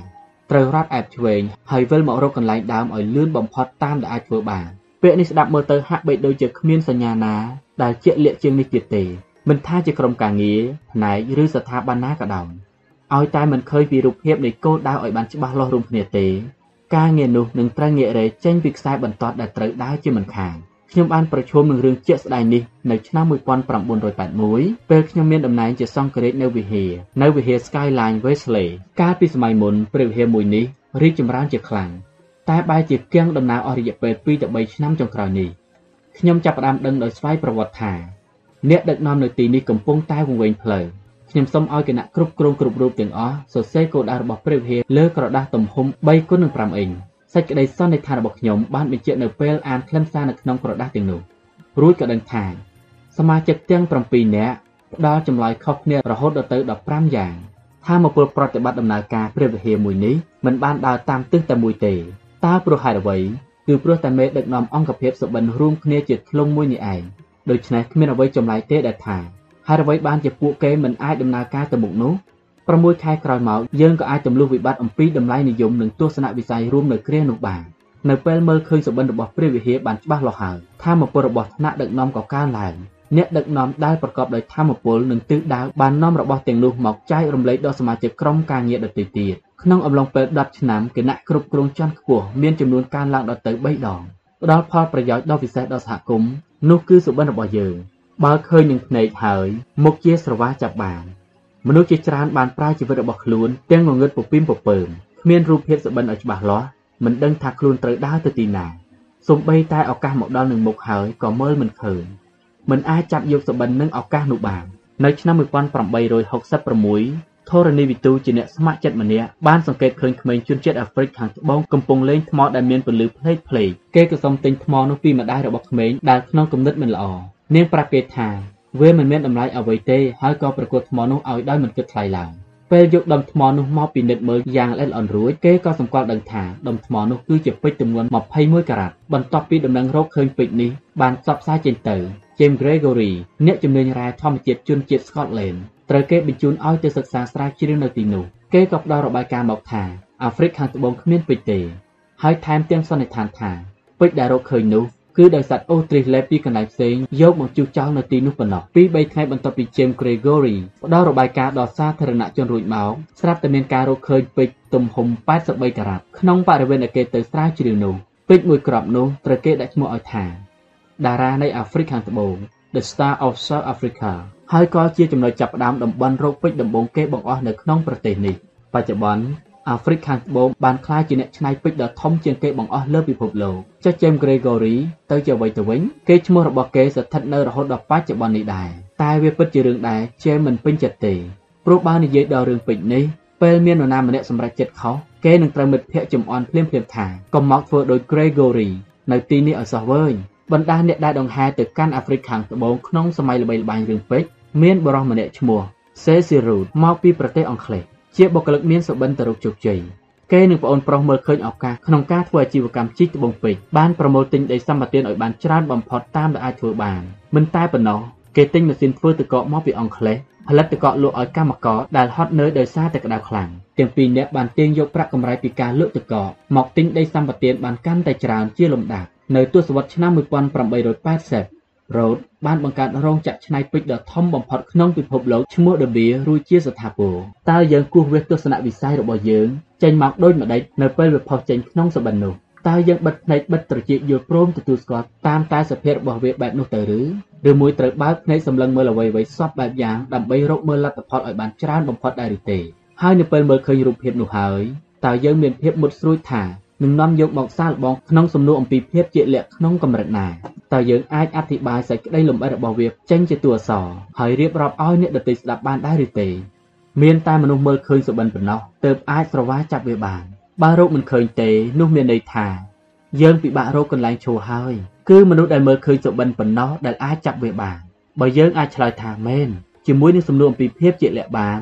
ត្រូវរត់អែបឆ្វេងហើយវិលមករកកន្លែងដើមឲ្យលឿនបំផុតតាមដែលអាចធ្វើបានពាក្យនេះស្ដាប់មើលទៅហាក់បីដូចជាគ្មានសញ្ញាណាដែលជាក់លាក់ជាងនេះទៀតទេមិនថាជាក្រុមការងារផ្នែកឬស្ថាប័នណាក៏ដោយឲ្យតែមិនឃើញពីរូបភាពនៃគោលដៅឲ្យបានច្បាស់លាស់រួមគ្នាទេ ការងារនោះនឹងត្រូវងាករេចេញពីខ្សែបន្ទាត់ដែលត្រូវដើរជាមិនខាន ខ្ញុំបានប្រឈមនឹងរឿងជាក់ស្ដែងនេះនៅឆ្នាំ1981ពេលខ្ញុំមានតំណែងជាសង្ឃរាជនៅវិហារនៅវិហារ Skyline Wesley កាលពីសម័យមុនព្រះវិហារមួយនេះរីកចម្រើនជាខ្លាំងតែបែរជាគៀងដំណើរអស់រយៈពេល2ទៅ3ឆ្នាំចុងក្រោយនេះខ្ញុំចាប់ផ្ដើមដឹងដោយស្វ័យប្រវត្តិថាអ្នកដឹកនាំនៅទីនេះកំពុងតែវង្វេងផ្លូវខ្ញុំសូមឲ្យគណៈគ្រប់គ្រងគ្រប់រូបទាំងអស់សរសេរគោលដៅរបស់ព្រះវិហារលើក្រដាសទំហំ3គុណនឹង5អ៊ីង សេចក្តីសន្និដ្ឋានរបស់ខ្ញុំបានបញ្ជាក់នៅពេលអានខ្លឹមសារនៅក្នុងក្រដាសទាំងនោះរួចក៏ដឹងថាសមាជិកទាំង7នាក់ផ្ដល់ចម្លើយខុសគ្នារហូតដល់ទៅ15យ៉ាងថាមពលប្រតិបត្តិដំណើរការព្រះវិហារមួយនេះមិនបានដើរតាមទិសតែមួយទេតើព្រោះហេតុអ្វីគឺព្រោះតែមេដឹកនាំអង្គភាពសុបិនរួមគ្នាជាធ្លុងមួយនេះឯងដូច្នេះគ្មានអ្វីចម្លែកទេដែលថាហើយអ្វីបានជាពួកគេមិនអាចដំណើរការទៅមុខនោះ 6ខែក្រោយមកយើងក៏អាចទម្លុះវិបត្តិអំពីតម្លៃនិយមនិងទស្សនវិស័យរួមនៅគ្រានោះបាននៅពេលមើលឃើញសុបិនរបស់ព្រះវិហារបានច្បាស់លាស់ហើយធម៌ពលរបស់ថ្នាក់ដឹកនាំក៏កើនឡើងអ្នកដឹកនាំដែលប្រកបដោយធម៌ពលនិងទិសដៅបាននាំរបស់ទាំងនោះមកចែករំលែកដល់សមាជិកក្រុមការងារដទៃទៀតក្នុងអំឡុងពេល10ឆ្នាំគណៈគ្រប់គ្រងជាន់ខ្ពស់មានចំនួនកើនឡើងដល់ទៅ3ដងផ្ដល់ផលប្រយោជន៍ដ៏ពិសេសដល់សហគមន៍នោះគឺសុបិនរបស់យើងបើឃើញនឹងភ្នែកហើយមុខជាស្រវាចាប់បាន មនុស្សជាច្រើនបានប្រើជីវិតរបស់ខ្លួនទាំងងងឹតពពីមពពើមគ្មានរូបភាពសុបិនឲ្យច្បាស់លាស់មិនដឹងថាខ្លួនត្រូវដើរទៅទីណាសូម្បីតែឱកាសមកដល់នឹងមុខហើយក៏មើលមិនឃើញមិនអាចចាប់យកសុបិននឹងឱកាសនោះបាននៅឆ្នាំ1866ធរណីវិទូជាអ្នកស្ម័គ្រចិត្តម្នាក់បានសង្កេតឃើញក្មេងជនជាតិអាហ្វ្រិកខាងត្បូងកំពុងលេងថ្មដែលមានពន្លឺផ្លេកផ្លេកគេក៏សុំទិញថ្មនោះពីម្ដាយរបស់ក្មេងដែលក្នុងគំនិតមិនល្អនាងប្រាប់គេថា វាមិនមានតម្លៃអ្វីទេហើយក៏ប្រគល់ថ្មនោះឲ្យដោយមិនគិតថ្លៃឡើយពេលយកដុំថ្មនោះមកពិនិត្យមើលយ៉ាងល្អិតល្អន់រួចគេក៏សម្គាល់ដឹងថាដុំថ្មនោះគឺជាពេជ្រចំនួន21ការ៉ាត់បន្ទាប់ពីដំណឹងរកឃើញពេជ្រនេះបានផ្សព្វផ្សាយចេញទៅ James Gregory អ្នកជំនាញរ៉ែធម្មជាតិជនជាតិ Scotland ត្រូវគេបញ្ជូនឲ្យទៅសិក្សាស្រាវជ្រាវនៅទីនោះគេក៏ផ្ដល់របាយការណ៍មកថាអាហ្វ្រិកខាងត្បូងគ្មានពេជ្រទេ ហើយថែមទាំងសន្និដ្ឋានថាពេជ្រដែលរកឃើញនោះ គឺដោយសត្វអូទ្រីសលេបពីកន្លែងផ្សេងយកមកជុះចោលនៅទីនោះប៉ុណ្ណោះពី3ថ្ងៃបន្ទាប់ពី James Gregory ផ្ដល់របាយការណ៍ដល់សាធារណជនរួចមកស្រាប់តែមានការរកឃើញពេជ្រទំហំ83ការ៉ាត់ក្នុងបរិវេណដែលគេទៅស្រាវជ្រាវនោះពេជ្រមួយគ្រាប់នោះត្រូវគេដាក់ឈ្មោះឲ្យថាតារានៃអាហ្វ្រិកខាងត្បូង The Star of South Africa ហើយក៏ជាចំណុចចាប់ផ្ដើមតំបន់រកពេជ្រដំបូងគេបង្អស់នៅក្នុងប្រទេសនេះបច្ចុប្បន្ន អាហ្វ្រិកខាងត្បូងបានក្លាយជាអ្នកច្នៃពេជ្រដ៏ធំជាងគេបង្អស់លើពិភពលោកចុះ James Gregory ទៅជាអ្វីទៅវិញគេឈ្មោះរបស់គេស្ថិតនៅរហូតដល់បច្ចុប្បន្ននេះដែរតែវាពិតជារឿងដែល James មិនពេញចិត្តទេព្រោះបើនិយាយដល់រឿងពេជ្រនេះពេលមាននរណាម្នាក់សម្រេចចិត្តខុសគេនឹងត្រូវមិត្តភ័ក្តិចំអន់ភ្លាមៗថាកុំមកធ្វើដោយ Gregory នៅទីនេះឲ្យសោះវើយបណ្ដាអ្នកដែលដង្ហែទៅកាន់អាហ្វ្រិកខាងត្បូងក្នុងសម័យល្បីល្បាញរឿងពេជ្រមានបរិសម្នាក់ឈ្មោះ Cecil Rhodes មកពីប្រទេសអង់គ្លេស ជាបុគ្គលិកមានសុបិនទៅរកជោគជ័យគេនិងប្អូនប្រុសមើលឃើញឱកាសក្នុងការធ្វើអាជីវកម្មជីកត្បូងពេជ្របានប្រមូលទិញដីសម្បត្តិឲ្យបានច្រើនបំផុតតាមដែលអាចធ្វើបានមិនតែប៉ុណ្ណោះគេទិញម៉ាស៊ីនធ្វើទឹកកកមកពីអង់គ្លេសផលិតទឹកកកលក់ឲ្យកម្មករដែលហត់នឿយដោយសារតែក្តៅខ្លាំងទាំងពីរនាក់បានទាញយកប្រាក់កម្រៃពីការលក់ទឹកកកមកទិញដីសម្បត្តិបានកាន់តែច្រើនជាលំដាប់នៅទសវត្សរ៍ឆ្នាំ1880 Road បានបង្កើតរោងចក្រច្នៃពេជ្រដ៏ធំបំផុតក្នុងពិភពលោកឈ្មោះ De Beer រួចជាស្ថាពរតើយើងគោះវាសទស្សនវិស័យរបស់យើងចេញមកដូចម្ដេចនៅពេលវាផុសចេញក្នុងសបិននោះតើយើងបិទភ្នែកបិទត្រចៀកយល់ព្រមទទួលស្គាល់តាមតែសភាពរបស់វាបែបនោះទៅឬឬមួយត្រូវបើកភ្នែកសម្លឹងមើលអ្វីៗសពបែបយ៉ាងដើម្បីរកមើលលទ្ធផលឲ្យបានច្រើនបំផុតដែរឬទេហើយនៅពេលមើលឃើញរូបភាពនោះហើយតើយើងមានភាពមុតស្រួយថា នឹងនាំយកមកសាកល្បងក្នុងសំណួរអំពីភាពជាក់លាក់ក្នុងកម្រិតណាតើយើងអាចអធិប្បាយសេចក្តីលំអិតរបស់វាចេញជាតួអក្សរហើយរៀបរាប់ឲ្យអ្នកដទៃស្ដាប់បានដែរឬទេមានតែមនុស្សមើលឃើញសុបិនប៉ុណ្ណោះទើបអាចស្រវាចាប់វាបានបើរកមិនឃើញទេនោះមានន័យថាយើងពិបាករកកន្លែងឈរហើយគឺមនុស្សដែលមើលឃើញសុបិនប៉ុណ្ណោះដែលអាចចាប់វាបានបើយើងអាចឆ្លើយថាមែនជាមួយនឹងសំណួរអំពីភាពជាក់លាក់បាន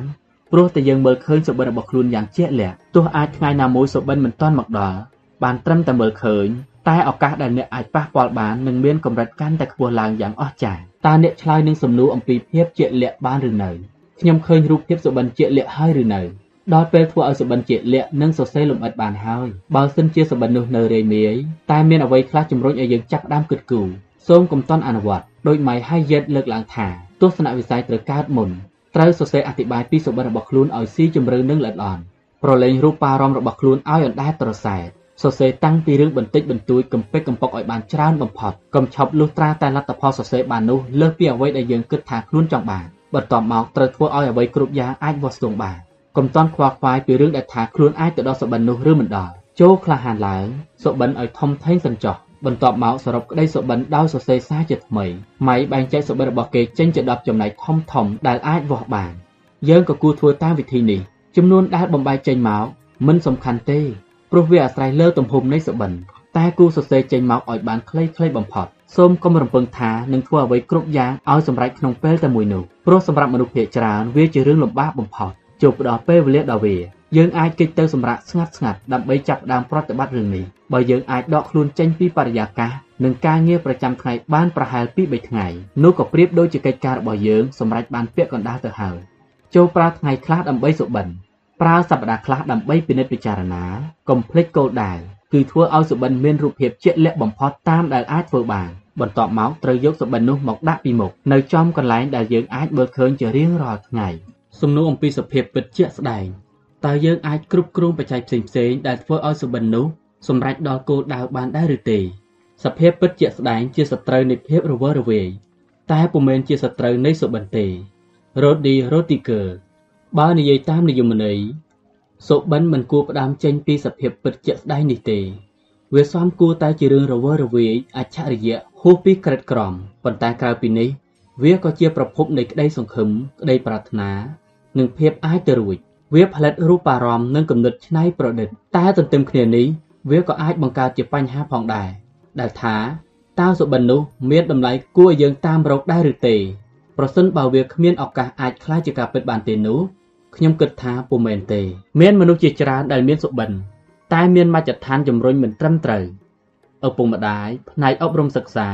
ព្រោះតែយើងមើលឃើញសុបិនរបស់ខ្លួនយ៉ាងជាក់លាក់ទោះអាចថ្ងៃណាមួយសុបិនមិនទាន់មកដល់បានត្រឹមតែមើលឃើញតែឱកាសដែលអ្នកអាចប៉ះពាល់បាននឹងមានកម្រិតកាន់តែខ្ពស់ឡើងយ៉ាងអស្ចារ្យតើអ្នកឆ្លើយនឹងសំណួរអំពីភាពជាក់លាក់បានឬនៅខ្ញុំឃើញរូបភាពសុបិនជាក់លាក់ហើយឬនៅដល់ពេលធ្វើឲ្យសុបិនជាលាក់និងសរសេរលម្អិតបានហើយបើសិនជាសុបិននោះនៅរេមាយតែមានអ្វីខ្លះជំរុញឲ្យយើងចាប់ផ្ដើមគិតគូរសូមកុំតន់អនុវត្តដោយម៉ៃហើយយេតលើកឡើងថាទស្សនវិស័យត្រូវកើតមុន ត្រូវសរសេរអធិប្បាយពីសុបិនរបស់ខ្លួនឲ្យស៊ីជម្រៅនិងល្អិតល្អន់ប្រឡែងរូបបារម្ភរបស់ខ្លួនឲ្យអណ្ដែតត្រសែតសរសេរតាំងពីរឿងបន្តិចបន្តួចកំពេចកំប៉ុកឲ្យបានច្រើនបំផុតកុំឈប់លុះត្រាតែលទ្ធផលសរសេរបាននោះលើសពីអ្វីដែលយើងគិតថាខ្លួនចង់បានបន្ទាប់មកត្រូវធ្វើឲ្យអ្វីគ្រប់យ៉ាងអាចវាស់ស្ទង់បានកុំតន់ខ្វល់ខ្វាយពីរឿងដែលថាខ្លួនអាចទៅដល់សុបិននោះឬមិនដល់ចូលក្លាហានឡើងសុបិនឲ្យធំធេងសិនចុះ បន្ទាប់មកសរុបក្តីសុបិនដោយសរសេរសារជាថ្មីម៉ៃបែងចែកសុបិនរបស់គេចេញជា10ចំណែកធំធំដែលអាចវាស់បាន យើងក៏គួរធ្វើតាមវិធីនេះចំនួនដែលបំបែកចេញមកមិនសំខាន់ទេព្រោះវាអាស្រ័យលើទំហំនៃសុបិនតែគូសរសេរចេញមកឲ្យបានខ្លីៗបំផុតសូមកុំរំពឹងថានឹងធ្វើអ្វីគ្រប់យ៉ាងឲ្យសម្រេចក្នុងពេលតែមួយនោះព្រោះសម្រាប់មនុស្សភាគច្រើនវាជារឿងលំបាកបំផុតជួបផ្ដល់ពេលវេលាដល់វា យើងអាចគេចទៅសម្រាប់ស្ងាត់ស្ងាត់ដើម្បីចាប់ផ្ដើមប្រតិបត្តិរឿងនេះបើយើងអាចដកខ្លួនចេញពីបរិយាកាសនិងការងារប្រចាំថ្ងៃបានប្រហែលពី3ថ្ងៃនោះក៏ប្រៀបដូចជាកិច្ចការរបស់យើងសម្រាប់បានពាក្យកណ្ដាលទៅហើយចូលប្រើថ្ងៃខ្លះដើម្បីសុបិនប្រើសប្តាហ៍ខ្លះដើម្បីពិនិត្យពិចារណាកុំភ្លេចគោលដៅគឺធ្វើឲ្យសុបិនមានរូបភាពជាក់លាក់បំផុតតាមដែលអាចធ្វើបានបន្ទាប់មកត្រូវយកសុបិននោះមកដាក់ពីមុខនៅចំកន្លែងដែលយើងអាចមើលឃើញជារៀងរាល់ថ្ងៃសំណួរអំពីសភាពពិតជាក់ស្ដែង តើយើងអាចគ្រប់គ្រងបច្ច័យផ្សេងផ្សេងដែលធ្វើឲ្យសុបិននោះសម្រេចដល់គោលដៅបានដែរឬទេសភាពពិតជាក់ស្ដែងជាសត្រូវនៃភាពរវើរវាយតែពុំមែនជាសត្រូវនៃសុបិនទេ Rodi Rotiger បើនិយាយតាមនិយមន័យសុបិនមិនគួរផ្ដើមចេញពីសភាពពិតជាក់ស្ដែងនេះទេ វាសំគួរតែជារឿងរវើរវាយអច្ឆរិយៈហួសពីក្រិតក្រមប៉ុន្តែក្រៅពីនេះ វាក៏ជាប្រភពនៃក្តីសង្ឃឹមក្តីប្រាថ្នា និងភាពអាចទៅរួច វាផលិតរូបអារម្មណ៍និងគំនិតច្នៃប្រឌិត តែទន្ទឹមគ្នានេះវាក៏អាចបង្កើតជាបញ្ហាផងដែរដែលថាតើសុបិននោះមានតម្លៃគួរឲ្យយើងតាមរកដែរឬទេប្រសិនបើវាគ្មានឱកាសអាចខ្លាចជាការពិតបានទេនោះខ្ញុំគិតថាពុំមែនទេ មានមនុស្សជាច្រើនដែលមានសុបិន តែមានមជ្ឈដ្ឋានជំរុញមិនត្រឹមត្រូវឪពុកម្ដាយផ្នែកអប់រំសិក្សា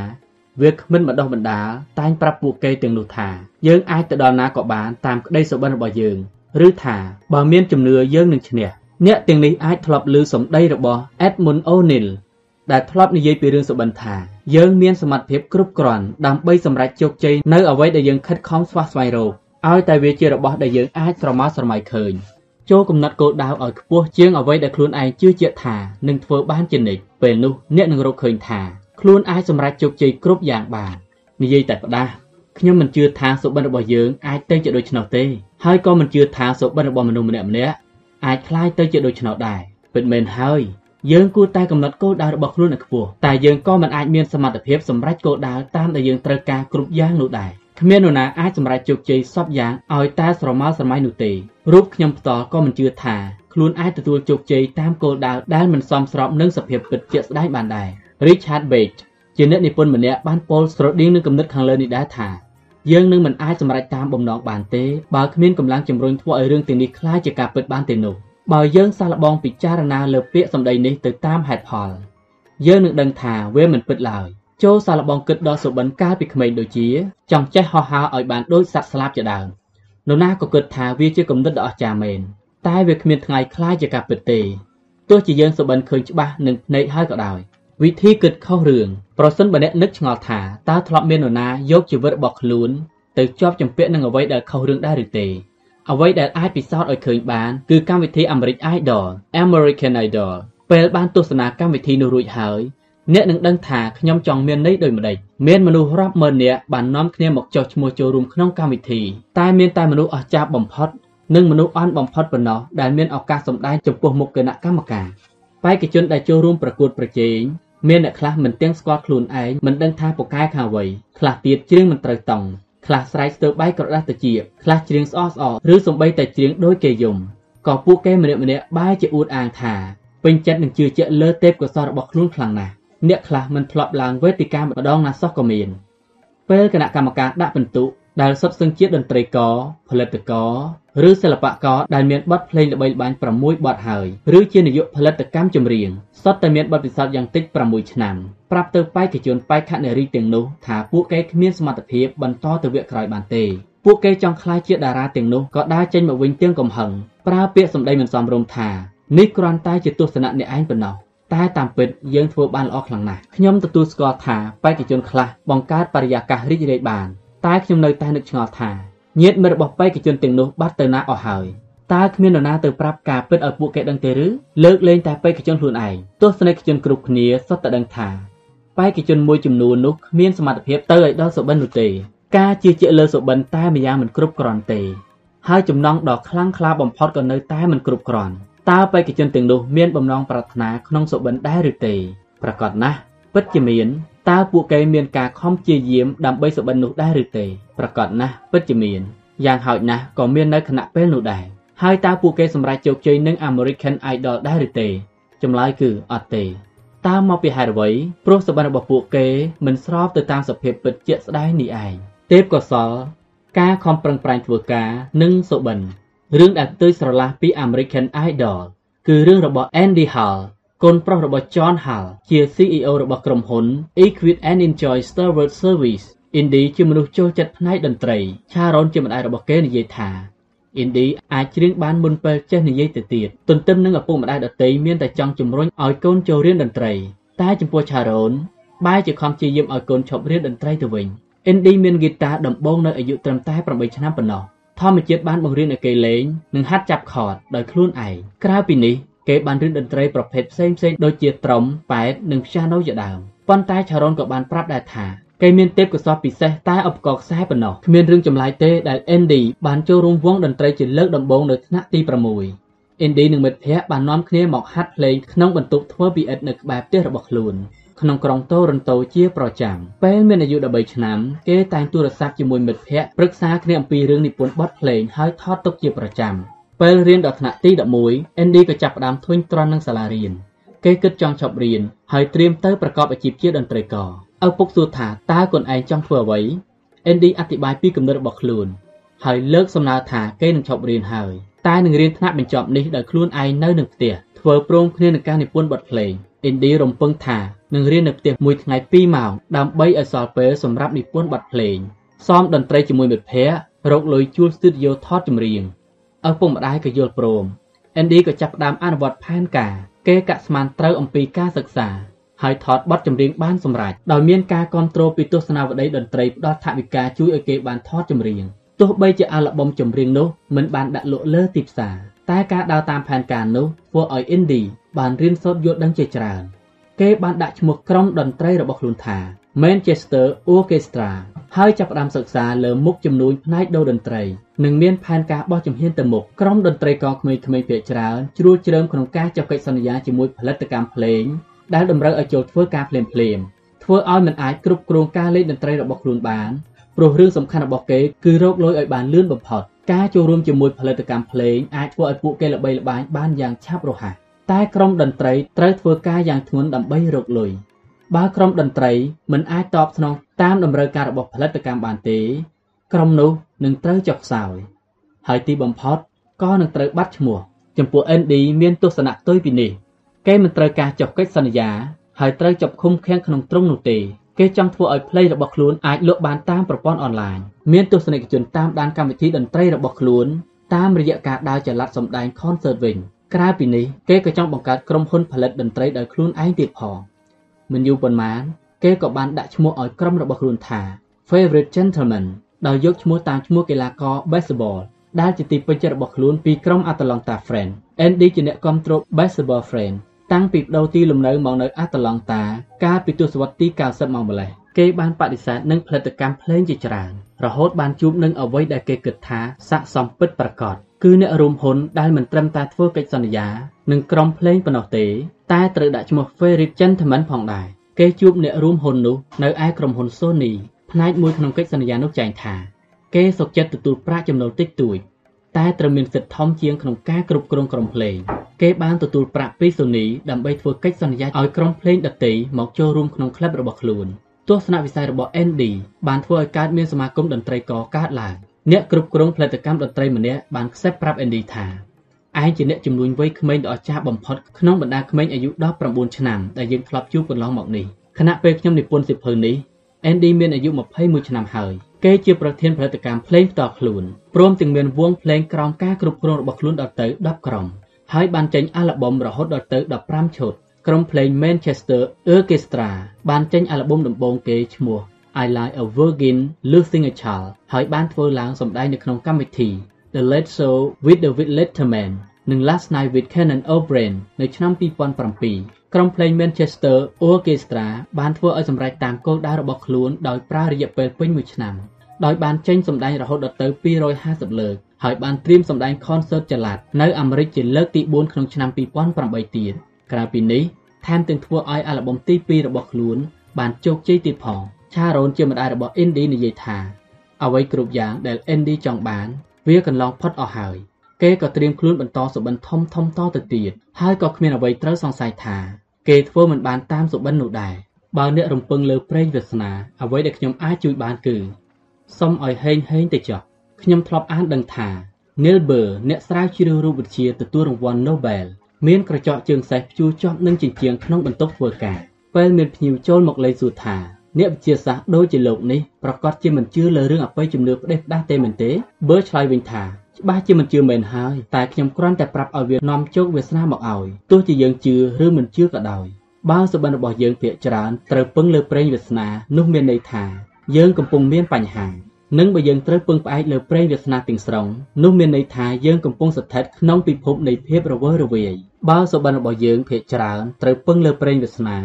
វាគ្មិនបណ្ដោះបណ្ដាលតែងប្រាប់ពួកគេទាំងនោះថាយើងអាចទៅដល់ណាក៏បានតាមក្តីសុបិនរបស់យើង ឬថាបើមានជំនឿយើងនឹងឈ្នះអ្នកទាំងនេះអាចធ្លាប់ឮសម្ដីរបស់ Edmund O'Neill ដែលធ្លាប់និយាយពីរឿងសុបិនថាយើងមានសមត្ថភាពគ្រប់គ្រាន់ដើម្បីសម្រេចជោគជ័យនៅអ្វីដែលយើងខិតខំស្វះស្វែងរកឲ្យតែវាជារបស់ដែលយើងអាចស្រមើស្រមៃឃើញចូលកំណត់គោលដៅឲ្យខ្ពស់ជាងអ្វីដែលខ្លួនឯងជឿជាក់ថានឹងធ្វើបានជានិច្ចពេលនោះអ្នកនឹងរកឃើញថាខ្លួនអាចសម្រេចជោគជ័យគ្រប់យ៉ាងបាននិយាយតែផ្ដាស់ខ្ញុំមិនជឿថាសុបិនរបស់យើងអាចទៅជាដូច្នោះទេ ហើយក៏មិនជឿថាសុបិនរបស់មនុស្សម្នាក់ម្នាក់អាចคล้ายទៅជាដូច្នោះដែរពិតមែនហើយយើងគួរតែកំណត់គោលដៅរបស់ខ្លួនឲ្យខ្ពស់តែយើងក៏មិនអាចមានសមត្ថភាពសម្រេចគោលដៅតាមដែលយើងត្រូវការគ្រប់យ៉ាងនោះដែរគ្មាននរណាអាចសម្រេចជោគជ័យសពយ៉ាងឲ្យតែស្រមើស្រមៃនោះទេរូបខ្ញុំផ្ទាល់ក៏មិនជឿថាខ្លួនអាចទទួលជោគជ័យតាមគោលដៅដែលមិនសមស្របនឹងសភាពពិតជាក់ស្ដែងបានដែរ Richard Bach ជាអ្នកនិពន្ធម្នាក់បានពោលស្រដៀងនឹងគំនិតខាងលើនេះដែរថា យើងនឹងមិនអាចសម្រេចតាមបំណងបានទេបើគ្មានកម្លាំងជំរុញធ្វើឲ្យរឿងទាំងនេះคล้ายជាការពិតបានទេនោះបើយើងសាកល្បងពិចារណាលើពាក្យសម្ដីនេះទៅតាមហេតុផលយើងនឹងដឹងថាវាមិនពិតឡើយ ចូលសាឡបងគិតដល់សុបិនកាលពីក្មេងដូចជា ចង់ចេះហោះហើរឲ្យបានដូចសត្វស្លាបជាដើមនរណាក៏គិតថាវាជាគំនិតដ៏អស្ចារ្យមែនតែវាគ្មានថ្ងៃคล้ายជាការពិតទេទោះជាយើងសុបិនឃើញច្បាស់នឹងភ្នែកហើយក៏ដោយវិធីគិតខុសរឿង ប្រសិនបើអ្នកនឹកឆ្ងល់ថាតើធ្លាប់មាននរណាយកជីវិតរបស់ខ្លួនទៅជាប់ជំពាក់នឹងអ្វីដែលខុសរឿងដែរឬទេអ្វីដែលអាចពិសោធន៍ឲ្យឃើញបានគឺកម្មវិធី American Idol American Idol ពេលបានទស្សនាកម្មវិធីនោះរួចហើយអ្នកនឹងដឹងថាខ្ញុំចង់មានន័យដូចម្ដេចមានមនុស្សរាប់ម៉ឺននាក់បាននាំគ្នាមកចុះឈ្មោះចូលរួមក្នុងកម្មវិធីតែមានតែមនុស្សអស្ចារ្យបំផុតនិងមនុស្សអន់បំផុតប៉ុណ្ណោះដែលមានឱកាសសម្ដែងចំពោះមុខគណៈកម្មការបេក្ខជនដែលចូលរួមប្រកួតប្រជែង មានអ្នកខ្លះមិនទាំងស្គាល់ខ្លួនឯងមិនដឹងថាពូកែខាងអ្វីខ្លះទៀតច្រៀងមិនត្រូវតង់ខ្លះស្រែកស្ទើរបែកក្រដាស់ទៅជាខ្លះច្រៀងស្អកស្អកឬសំបីតែច្រៀងដោយគេយំក៏ពួកគេម្នាក់ម្នាក់បែរជាអួតអាងថាពេញចិត្តនឹងជឿជាក់លើទេពកោសល្យរបស់ខ្លួនខ្លាំងណាស់អ្នកខ្លះមិនធ្លាប់ឡើងវេទិកាម្ដងណាសោះក៏មានពេលគណៈកម្មការដាក់ពិន្ទុដែលសុទ្ធសឹងជាតន្ត្រីករផលិតករ ឬសិល្បករដែលមានបទភ្លេងល្បីល្បាញ6បទហើយឬជានាយកផលិតកម្មចម្រៀងសុទ្ធតែមានបទពិសោធន៍យ៉ាងតិច6ឆ្នាំប្រាប់ទៅបេក្ខជនបេក្ខនារីទាំងនោះថាពួកគេគ្មានសមត្ថភាពបន្តទៅវគ្គក្រោយបានទេពួកគេចង់ក្លាយជាតារាទាំងនោះក៏ដើរចេញមកវិញទាំងកំហឹងប្រើពាក្យសម្ដីមិនសមរម្យថានេះគ្រាន់តែជាទស្សនៈអ្នកឯងប៉ុណ្ណោះតែតាមពិតយើងធ្វើបានល្អខ្លាំងណាស់ខ្ញុំទទួលស្គាល់ថាបេក្ខជនខ្លះបង្កើតបរិយាកាសរីករាយបានតែខ្ញុំនៅតែនឹកឆ្ងល់ថា ញាតិមិត្តរបស់បេក្ខជនទាំងនោះបាត់ទៅណាអស់ហើយតើគ្មាននរណាទៅប្រាប់ការពិតឲ្យពួកគេដឹងទេឬលើកលែងតែបេក្ខជនខ្លួនឯងទស្សនិកជនគ្រប់គ្នាសុទ្ធតែដឹងថាបេក្ខជនមួយចំនួននោះគ្មានសមត្ថភាពទៅឲ្យដល់សុបិននោះទេការជឿជាក់លើសុបិនតែម្យ៉ាងមិនគ្រប់គ្រាន់ទេហើយចំណងដ៏ខ្លាំងក្លាបំផុតក៏នៅតែមិនគ្រប់គ្រាន់តើបេក្ខជនទាំងនោះមានបំណងប្រាថ្នាក្នុងសុបិនដែរឬទេប្រកាសណាស់ ពិតជាមានតើពួកគេមានការខំព្យាយាមដើម្បីសុបិននោះដែរឬទេប្រកាសណាស់ពិតជាមានយ៉ាងហោចណាស់ក៏មាននៅគណៈពេលនោះដែរហើយតើពួកគេសម្រេចជោគជ័យនឹង American Idol ដែរឬទេចម្លើយគឺអត់ទេតើមកពីហេតុអ្វីព្រោះសុបិនរបស់ពួកគេមិនស្របទៅតាមសភាពពិតជាក់ស្ដែងនេះឯងទេពកោសល ការខំប្រឹងប្រែងធ្វើការនិងសុបិនរឿងដែលផ្ទុយស្រឡះពី American Idol គឺរឿងរបស់ Andy Hall កូនប្រុសរបស់ John Hall ជា CEO របស់ក្រុមហ៊ុន Equit and Enjoy Starwood Service Indy ជាមនុស្សចូលចិត្តផ្នែកតន្ត្រី Sharon ជាម្ដាយរបស់គេនិយាយថា Indy អាចច្រៀងបានមុនពេលចេះនិយាយទៅទៀតទន្ទឹមនឹងឪពុកម្ដាយដទៃមានតែចង់ជំរុញឲ្យកូនចូលរៀនតន្ត្រី តែចំពោះ Sharon បែរជាខំព្យាយាមឲ្យកូនឈប់រៀនតន្ត្រីទៅវិញ Indy មានហ្គីតាដំបូងនៅអាយុត្រឹមតែ8ឆ្នាំប៉ុណ្ណោះធម្មជាតិបានបង្រៀនឲ្យគេលេងនិងហាត់ចាប់ខតដោយខ្លួនឯងក្រៅពីនេះ គេបានរៀនតន្ត្រីប្រភេទផ្សេងផ្សេងដូចជាត្រុំប៉ែតនិងព្យ៉ាណូជាដើមប៉ុន្តែឆារ៉ុនក៏បានប្រាប់ដែរថាគេមានទេពកោសល្យពិសេសតែឧបករណ៍ខ្សែប៉ុណ្ណោះគ្មានរឿងចម្លែកទេដែល Andy បានចូលរួមវង់តន្ត្រីជាលើកដំបូងនៅថ្នាក់ទី6 Andy និងមិត្តភ័ក្តិបាននាំគ្នាមកហាត់ភ្លេងក្នុងបន្ទប់ធ្វើពីឥដ្ឋនៅក្បែរផ្ទះរបស់ខ្លួនក្នុងក្រុងតូរិនតូជាប្រចាំពេលមានអាយុ13ឆ្នាំគេតែងទូរស័ព្ទជាមួយមិត្តភ័ក្តិប្រឹក្សាគ្នាអំពីរឿងនិពន្ធបទភ្លេងហើយថតទុកជាប្រចាំ ពេលរៀនដល់ថ្នាក់ទី11 Andy ក៏ចាប់ផ្ដើមធុញទ្រាន់នឹងសាលារៀនគេគិតចង់ឈប់រៀនហើយត្រៀមទៅប្រកបអាជីពជាតន្ត្រីករឪពុកសួរថាតើខ្លួនឯងចង់ធ្វើអ្វី Andy អธิบายពីគំនិតរបស់ខ្លួនហើយលើកសំណើថាគេនឹងឈប់រៀនហើយតែនឹងរៀនថ្នាក់បញ្ចប់នេះដោយខ្លួនឯងនៅនឹងផ្ទះធ្វើព្រមគ្នានឹងការនិពន្ធបទភ្លេង Andy រំពឹងថានឹងរៀននៅផ្ទះមួយថ្ងៃ2ម៉ោងដើម្បីឲ្យសល់ពេលសម្រាប់និពន្ធបទភ្លេងសមតន្ត្រីជាមួយមិត្តភ័ក្តិរកលុយជួលស្ទូឌីយោថតចម្រៀង ឪពុកម្ដាយក៏យល់ព្រម Andy ក៏ចាប់ផ្ដើមអនុវត្តផែនការគេកាក់ស្មានត្រូវអំពីការសិក្សាហើយថតបទចម្រៀងបានសម្រេចដោយមានការគ្រប់គ្រងពីទស្សនាវដ្តីតន្ត្រីផ្ដល់ថវិកាជួយឲ្យគេបានថតចម្រៀងទោះបីជាអាល់ប៊ុមចម្រៀងនោះមិនបានដាក់លក់លើទីផ្សារតែការដើរតាមផែនការនោះធ្វើឲ្យ Indie បានរៀនសូត្រយល់ដឹងជាច្រើន គេបានដាក់ឈ្មោះក្រុមតន្ត្រីរបស់ខ្លួនថា Manchester Orchestra ហើយចាប់ផ្ដើមសិក្សាលើមុខជំនួញផ្នែកដូរតន្ត្រីនិងមានផែនការបោះជំហានទៅមុខក្រុមតន្ត្រីករក្មេងៗភាគច្រើនជ្រួលជ្រើមក្នុងការចុះកិច្ចសន្យាជាមួយផលិតកម្មភ្លេងដែលតម្រូវឲ្យចូលធ្វើការភ្លាមភ្លាមធ្វើឲ្យមិនអាចគ្រប់គ្រងការលេងតន្ត្រីរបស់ខ្លួនបានព្រោះរឿងសំខាន់របស់គេគឺរកលុយឲ្យបានលឿនបំផុតការចូលរួមជាមួយផលិតកម្មភ្លេងអាចធ្វើឲ្យពួកគេល្បីល្បាញបានយ៉ាងឆាប់រហ័សតែក្រុមតន្ត្រីត្រូវធ្វើការយ៉ាងធ្ងន់ដើម្បីរកលុយ បើក្រុមតន្ត្រីមិនអាចតបស្នងតាមតម្រូវការរបស់ផលិតកម្មបានទេ ក្រុមនោះនឹងត្រូវចុះខ្សោយ ហើយទីបំផុតក៏នឹងត្រូវបាត់ឈ្មោះចំពោះ ND មានទស្សនៈផ្ទុយពីនេះគេមិនត្រូវការចុះកិច្ចសន្យាហើយត្រូវចាប់ឃុំឃាំងក្នុងទ្រុងនោះទេគេចង់ធ្វើឲ្យភ្លេងរបស់ខ្លួនអាចលក់បានតាមប្រព័ន្ធអនឡាញមានទស្សនិកជនតាមដានកម្មវិធីតន្ត្រីរបស់ខ្លួនតាមរយៈការដើរចល័តសម្ដែង concert វិញក្រៅពីនេះគេក៏ចង់បង្កើតក្រុមហ៊ុនផលិតតន្ត្រីដោយខ្លួនឯងទៀតផង មិនយូរប៉ុន្មាន គេក៏បានដាក់ឈ្មោះឲ្យក្រុមរបស់ខ្លួនថា Favorite Gentleman ដោយយកឈ្មោះតាមឈ្មោះកីឡាករ baseball ដែលជាទីពេញចិត្តរបស់ខ្លួនពីក្រុម Atlanta Friends Andy ជាអ្នកគ្រប់គ្រង baseball friend តាំងពីបដូរទីលំនៅមកនៅ Atlanta កាលពីទសវត្សរ៍ទី90មកម្លេះគេបានបដិសេធនឹងផលិតកម្មភ្លេងជាច្រើនរហូតបានជួបនឹងអ្វីដែលគេគិតថាស័ក្តិសមពិតប្រាកដគឺអ្នករួមហ៊ុនដែលមិនត្រឹមតែធ្វើកិច្ចសន្យានឹងក្រុមភ្លេងប៉ុណ្ណោះទេ តែត្រូវដាក់ឈ្មោះ Favorite Gentleman ផងដែរគេជួបអ្នករួមហ៊ុននោះនៅឯក្រុមហ៊ុន Sony ផ្នែកមួយក្នុងកិច្ចសន្យានោះចែងថាគេសុខចិត្តទទួលប្រាក់ចំណូលតិចតួចតែត្រូវមានសិទ្ធិធំជាងក្នុងការគ្រប់គ្រងក្រុមភ្លេងគេបានទទួលប្រាក់ពី Sony ដើម្បីធ្វើកិច្ចសន្យាឲ្យក្រុមភ្លេងដទៃមកចូលរួមក្នុងក្លឹបរបស់ខ្លួនទស្សនវិស័យរបស់ Andy បានធ្វើឲ្យកើតមានសមាគមតន្ត្រីករកើតឡើងអ្នកគ្រប់គ្រងផលិតកម្មតន្ត្រីម្នាក់បានខ្សែប្រាប់ Andy ថា ឯងជាអ្នកជំនួញវ័យក្មេងដ៏អស្ចារ្យបំផុតក្នុងបណ្ដាក្មេងអាយុ19ឆ្នាំដែលយើងធ្លាប់ជួបកន្លងមកនេះខណៈពេលខ្ញុំនិពន្ធសៀវភៅនេះ Andy មានអាយុ21ឆ្នាំហើយគេជាប្រធានផលិតកម្មភ្លេងផ្ទាល់ខ្លួនព្រមទាំងមានវងភ្លេងក្រោមការគ្រប់គ្រងរបស់ខ្លួនដល់ទៅ10ក្រុមហើយបានចេញអាល់ប៊ុមរហូតដល់ទៅ15ឈុតក្រុមភ្លេង Manchester Orchestra បានចេញអាល់ប៊ុមដំបូងគេឈ្មោះ I Like a Virgin Losing a Child ហើយបានធ្វើឡើងសម្ដែងនៅក្នុងកម្មវិធី The Late Show with David Letterman និង Last Night with Conan O'Brien នៅឆ្នាំ2007ក្រុមភ្លេង Manchester Orchestra បានធ្វើឲ្យសម្រេចតាមគោលដៅរបស់ខ្លួនដោយប្រើរយៈពេលពេញមួយឆ្នាំដោយបានចេញសម្ដែងរហូតដល់ទៅ250លើកហើយបានត្រៀមសម្ដែង concert ចល័តនៅអាមេរិកជាលើកទី4ក្នុងឆ្នាំ2008ទៀតក្រៅពីនេះថែមទាំងធ្វើឲ្យអាល់ប៊ុមទី2របស់ខ្លួន បានជោគជ័យទៀតផងឆារ៉ូនជាម្ដាយរបស់ Indie និយាយថាអ្វីគ្រប់យ៉ាងដែល Indie ចង់បាន វាកន្លងផុតអស់ហើយគេក៏ត្រៀមខ្លួនបន្តសុបិនធំធំតទៅទៀតហើយក៏គ្មានអ្វីត្រូវសង្ស័យថា គេធ្វើមិនបានតាមសុបិននោះដែរបើអ្នករំពឹងលើប្រេងវាសនាអ្វីដែលខ្ញុំអាចជួយបានគឺសុំឲ្យហេងហេងទៅចុះខ្ញុំធ្លាប់អានដឹងថា Neil Bohr អ្នកស្រាវជ្រាវរូបវិទ្យាទទួលរង្វាន់ Nobel មានក្រចកជើងសេះព្យួរជាប់នឹងជញ្ជាំងក្នុងបន្ទប់ធ្វើការពេលមានភ្ញៀវចូលមកលេងសួរថា អ្នកវិទ្យាសាស្ត្រដូចជាលោកនេះប្រកាសជាមិនជឿលើរឿងអបិយជំនឿផ្ដេសផ្ដាសទេមែនទេបើឆ្លើយវិញថាច្បាស់ជាមិនជឿមែនហើយតែខ្ញុំគ្រាន់តែប្រាប់ឲ្យវានាំជោគវាសនាមកឲ្យទោះជាយើងជឿឬមិនជឿក៏ដោយបើសុបិនរបស់យើងភាកច្រើនត្រូវពឹងលើប្រេងវាសនានោះមានន័យថាយើងកំពុងមានបញ្ហានិងបើយើងត្រូវពឹងផ្អែកលើប្រេងវាសនាទាំងស្រុងនោះមានន័យថាយើងកំពុងស្ថិតក្នុងពិភពនៃភាពរវើរវាយបើសុបិនរបស់យើងភាកច្រើនត្រូវពឹងលើប្រេងវាសនា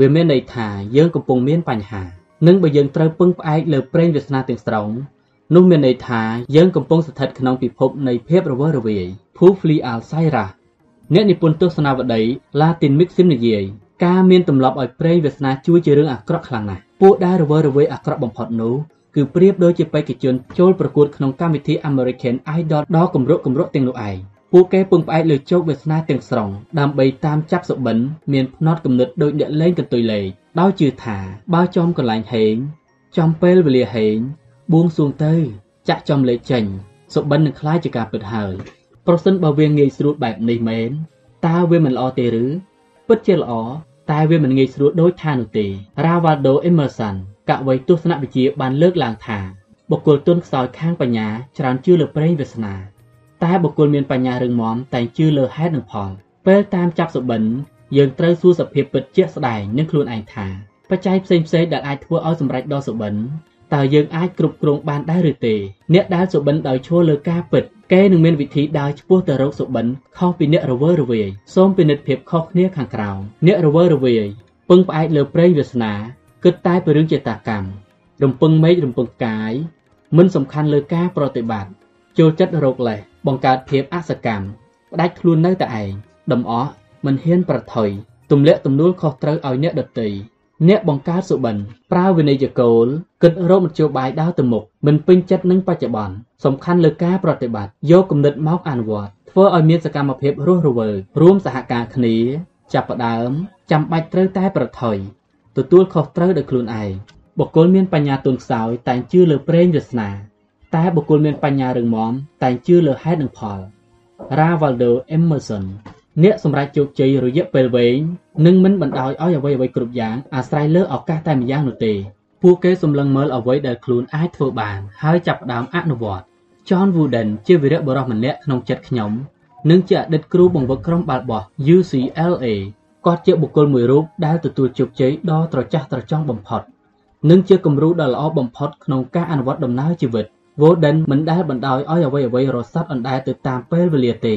វាមានន័យថាយើងកំពុងមានបញ្ហា និងបើយើងត្រូវពឹងផ្អែកលើប្រេងវាសនាទាំងស្រុងនោះមានន័យថាយើងកំពុងស្ថិតក្នុងពិភពនៃភាពរវើរវាយ Pufli Al-Sairah អ្នកនិពន្ធទស្សនាវដ្តី Latin Mixim និយាយការមានទម្លាប់ឲ្យប្រេងវាសនាជួយជារឿងអាក្រក់ខ្លាំងណាស់ពួកដែលរវើរវាយអាក្រក់បំផុតនោះគឺប្រៀបដូចជាបេក្ខជនចូលប្រកួតក្នុងកម្មវិធី American Idol ដ៏គម្រក់គម្រក់ទាំងនោះឯង ពួកគេពឹងផ្អែកលើជោគវាសនាទាំងស្រុងដើម្បីតាមចាប់សុបិនមានភ្នត់គំនិតដោយអ្នកលេងកន្ទុយលេខដោយជឿថាបើចំកន្លែងហេងចំពេលវេលាហេងបួងសួងទៅ ចាក់ចំលេខចេញសុបិននឹងខ្លាចជាការពិតហើយប្រសិនបើវាងាយស្រួលបែបនេះមែនតើវាមិនល្អទេឬពិតជាល្អតែវាមិនងាយស្រួលដូចថានោះទេរ៉ាវ៉ាល់ដូអេមឺសានកវីទស្សនវិជ្ជាបានលើកឡើងថាបុគ្គលទុនខ្សោយខាងបញ្ញាច្រើនជឿលើប្រេងវាសនា តែបុគ្គលមានបញ្ញារឹងមាំតែងជឿលើហេតុនិងផលពេលតាមចាប់សុបិនយើងត្រូវសួរសភាពពិតជាក់ស្ដែងនឹងខ្លួនឯងថាបច្ច័យផ្សេងផ្សេងដែលអាចធ្វើឲ្យសម្រេចដល់សុបិនតើយើងអាចគ្រប់គ្រងបានដែរឬទេអ្នកដែលសុបិនដោយឈរលើការពិតគេនឹងមានវិធីដើរឆ្ពោះទៅរកសុបិនខុសពីអ្នករវើរវាយសូមពិនិត្យភាពខុសគ្នាខាងក្រោមអ្នករវើរវាយពឹងផ្អែកលើប្រេងវាសនាគិតតែពីរឿងចេតកម្មរំពឹងមេឃរំពឹងកាយមិនសំខាន់លើការប្រតិបត្តិ ចូលចិត្តរោគលេសបង្កើតភាពអសកម្មផ្ដាច់ខ្លួននៅតែឯងដំអស់មិនហ៊ានប្រថុយទម្លាក់ទំនួលខុសត្រូវឲ្យអ្នកដទៃអ្នកបង្កើតសុបិនប្រើវិន័យគោលគិតរកមធ្យោបាយដើរទៅមុខមិនពេញចិត្តនឹងបច្ចុប្បន្នសំខាន់លើការប្រតិបត្តិយកគំនិតមកអនុវត្តធ្វើឲ្យមានសកម្មភាពរស់រវើករួមសហការគ្នា ចាប់ផ្ដើមចាំបាច់ត្រូវតែប្រថុយទទួលខុសត្រូវដោយខ្លួនឯងបុគ្គលមានបញ្ញាទន់ខ្សោយតែងជឿលើប្រេងវាសនា តែបុគ្គលមានបញ្ញារឹងមាំតែងជឿលើហេតុនិងផល Ravaldo Emerson អ្នកសម្រេចជោគជ័យរយៈពេលវែងនឹងមិនបណ្ដោយឲ្យអ្វីៗគ្រប់យ៉ាងអាស្រ័យលើឱកាសតែម្យ៉ាងនោះទេពួកគេសម្លឹងមើលអ្វីដែលខ្លួនអាចធ្វើបាន ហើយចាប់ផ្ដើមអនុវត្ត John Wooden ជាវីរបុរសម្នាក់ក្នុងចិត្តខ្ញុំ និងជាអតីតគ្រូបង្វឹកក្រុមបាល់បោះ UCLA គាត់ជាបុគ្គលមួយរូបដែលទទួលជោគជ័យដ៏ត្រចះត្រចង់បំផុត និងជាគំរូដ៏ល្អបំផុតក្នុងការអនុវត្តដំណើរជីវិត Woden មិនដែលបណ្ដោយឲ្យអ្វីៗរសាត់អណ្ដែតទៅតាមពេលវេលាទេ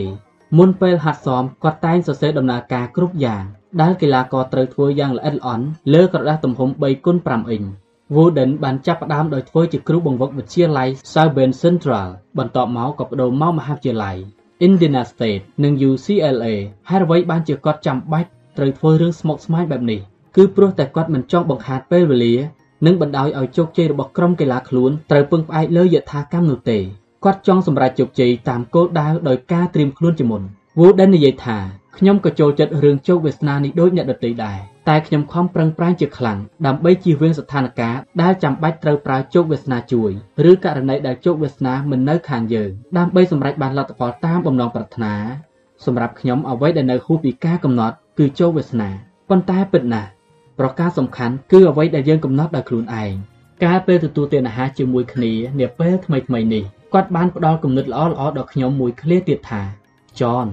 មុនពេលហាត់សមគាត់តែងសរសេរដំណើរការគ្រប់យ៉ាងដែលកីឡាករត្រូវធ្វើយ៉ាងល្អិតល្អន់លើក្រដាសទំហំ3គុណ5អ៊ីង Wooden បានចាប់ផ្ដើមដោយធ្វើជាគ្រូបង្វឹកវិទ្យាល័យ Southern Central បន្ទាប់មកក៏បដូរមកមហាវិទ្យាល័យ Indiana State និង UCLA ហេតុអ្វីបានជាគាត់ចាំបាច់ត្រូវធ្វើរឿងស្មុគស្មាញបែបនេះគឺព្រោះតែគាត់មិនចង់បង្ខាតពេលវេលា និងបណ្ដោយឲ្យជោគជ័យរបស់ក្រុមកីឡាខ្លួនត្រូវពឹងផ្អែកលើយថាកម្មនោះទេគាត់ចង់សម្រេចជោគជ័យតាមគោលដៅដោយការត្រៀមខ្លួនជាមុន Wooden និយាយថាខ្ញុំក៏ចូលចិត្តរឿងជោគវាសនានេះដូចអ្នកដទៃដែរតែខ្ញុំខំប្រឹងប្រែងជាខ្លាំងដើម្បីជៀសវាងស្ថានភាពដែលចាំបាច់ត្រូវប្រើជោគវាសនាជួយឬករណីដែលជោគវាសនាមិននៅខាងយើងដើម្បីសម្រេចបានលទ្ធផលតាមបំណងប្រាថ្នាសម្រាប់ខ្ញុំអ្វីដែលនៅហួសពីការកំណត់គឺជោគវាសនាប៉ុន្តែពិតណាស់ ប្រការសំខាន់គឺអ្វីដែលយើងកំណត់ដោយខ្លួនឯងកាលពេលទទួលទានអាហារជាមួយគ្នានាពេលថ្មីៗនេះគាត់បានផ្ដល់គំនិតល្អៗដល់ខ្ញុំមួយឃ្លាទៀតថាចន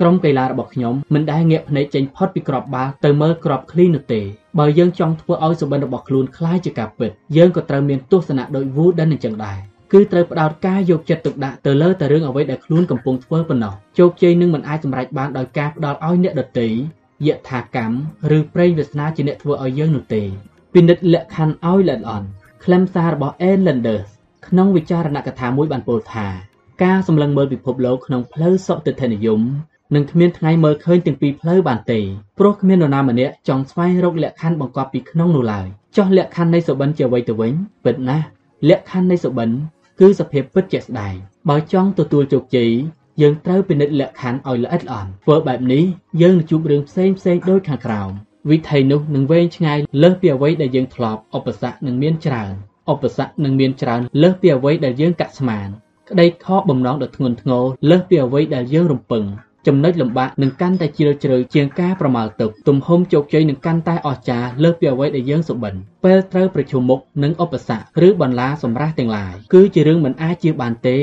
ក្រុមកីឡារបស់ខ្ញុំមិនដែលងាកភ្នែកចេញផុតពីក្របបាល់ទៅមើលក្របឃ្លីនោះទេបើយើងចង់ធ្វើឲ្យសុបិនរបស់ខ្លួនคล้ายជាការពិតយើងក៏ត្រូវមានទស្សនៈដូច Wooden អញ្ចឹងដែរគឺត្រូវផ្ដោតការយកចិត្តទុកដាក់ទៅលើតែរឿងអ្វីដែលខ្លួនកំពុងធ្វើប៉ុណ្ណោះជោគជ័យនឹងមិនអាចសម្រេចបានដោយការផ្ដល់ឲ្យអ្នកដទៃ យថាកម្មឬប្រេងវាសនាជាអ្នកធ្វើឲ្យយើងនោះទេពិនិត្យលក្ខខណ្ឌឲ្យល្អិតល្អន់ខ្លឹមសាររបស់ Ann Landers ក្នុងវិចារណកថាមួយបានពោលថាការសម្លឹងមើលពិភពលោកក្នុងផ្លូវសុតិធិនិយមនឹងគ្មានថ្ងៃមើលឃើញទាំងពីរផ្លូវបានទេព្រោះគ្មាននរណាម្នាក់ចង់ស្វែងរកលក្ខខណ្ឌបង្កប់ពីក្នុងនោះឡើយចោះលក្ខខណ្ឌនៃសុបិនជាអ្វីទៅវិញពិតណាស់លក្ខខណ្ឌនៃសុបិនគឺសភាពពិតជាក់ស្ដែងបើចង់ទទួលជោគជ័យ យើងត្រូវពិនិត្យលក្ខខណ្ឌឲ្យល្អិតល្អន់ធ្វើបែបនេះយើងនឹងជួបរឿងផ្សេងផ្សេងដូចខាងក្រោមវិធីនោះនឹងវែងឆ្ងាយលើសពីអ្វីដែលយើងធ្លាប់ឧបសគ្គនឹងមានច្រើនឧបសគ្គនឹងមានច្រើនលើសពីអ្វីដែលយើងកាក់ស្មានក្តីខកបំណងដ៏ធ្ងន់ធ្ងរលើសពីអ្វីដែលយើងរំពឹង ចំណុចលំបាកនឹងកាន់តែជ្រាលជ្រៅជាងការប្រមាលទុកទំហំជោគជ័យនឹងកាន់តែអស្ចារ្យលើសពីអ្វីដែលយើងសុបិនពេលត្រូវប្រឈមមុខនឹងឧបសគ្គឬបន្លាសម្រាប់ទាំងឡាយគឺជារឿងមិនអាចជៀសបានទេ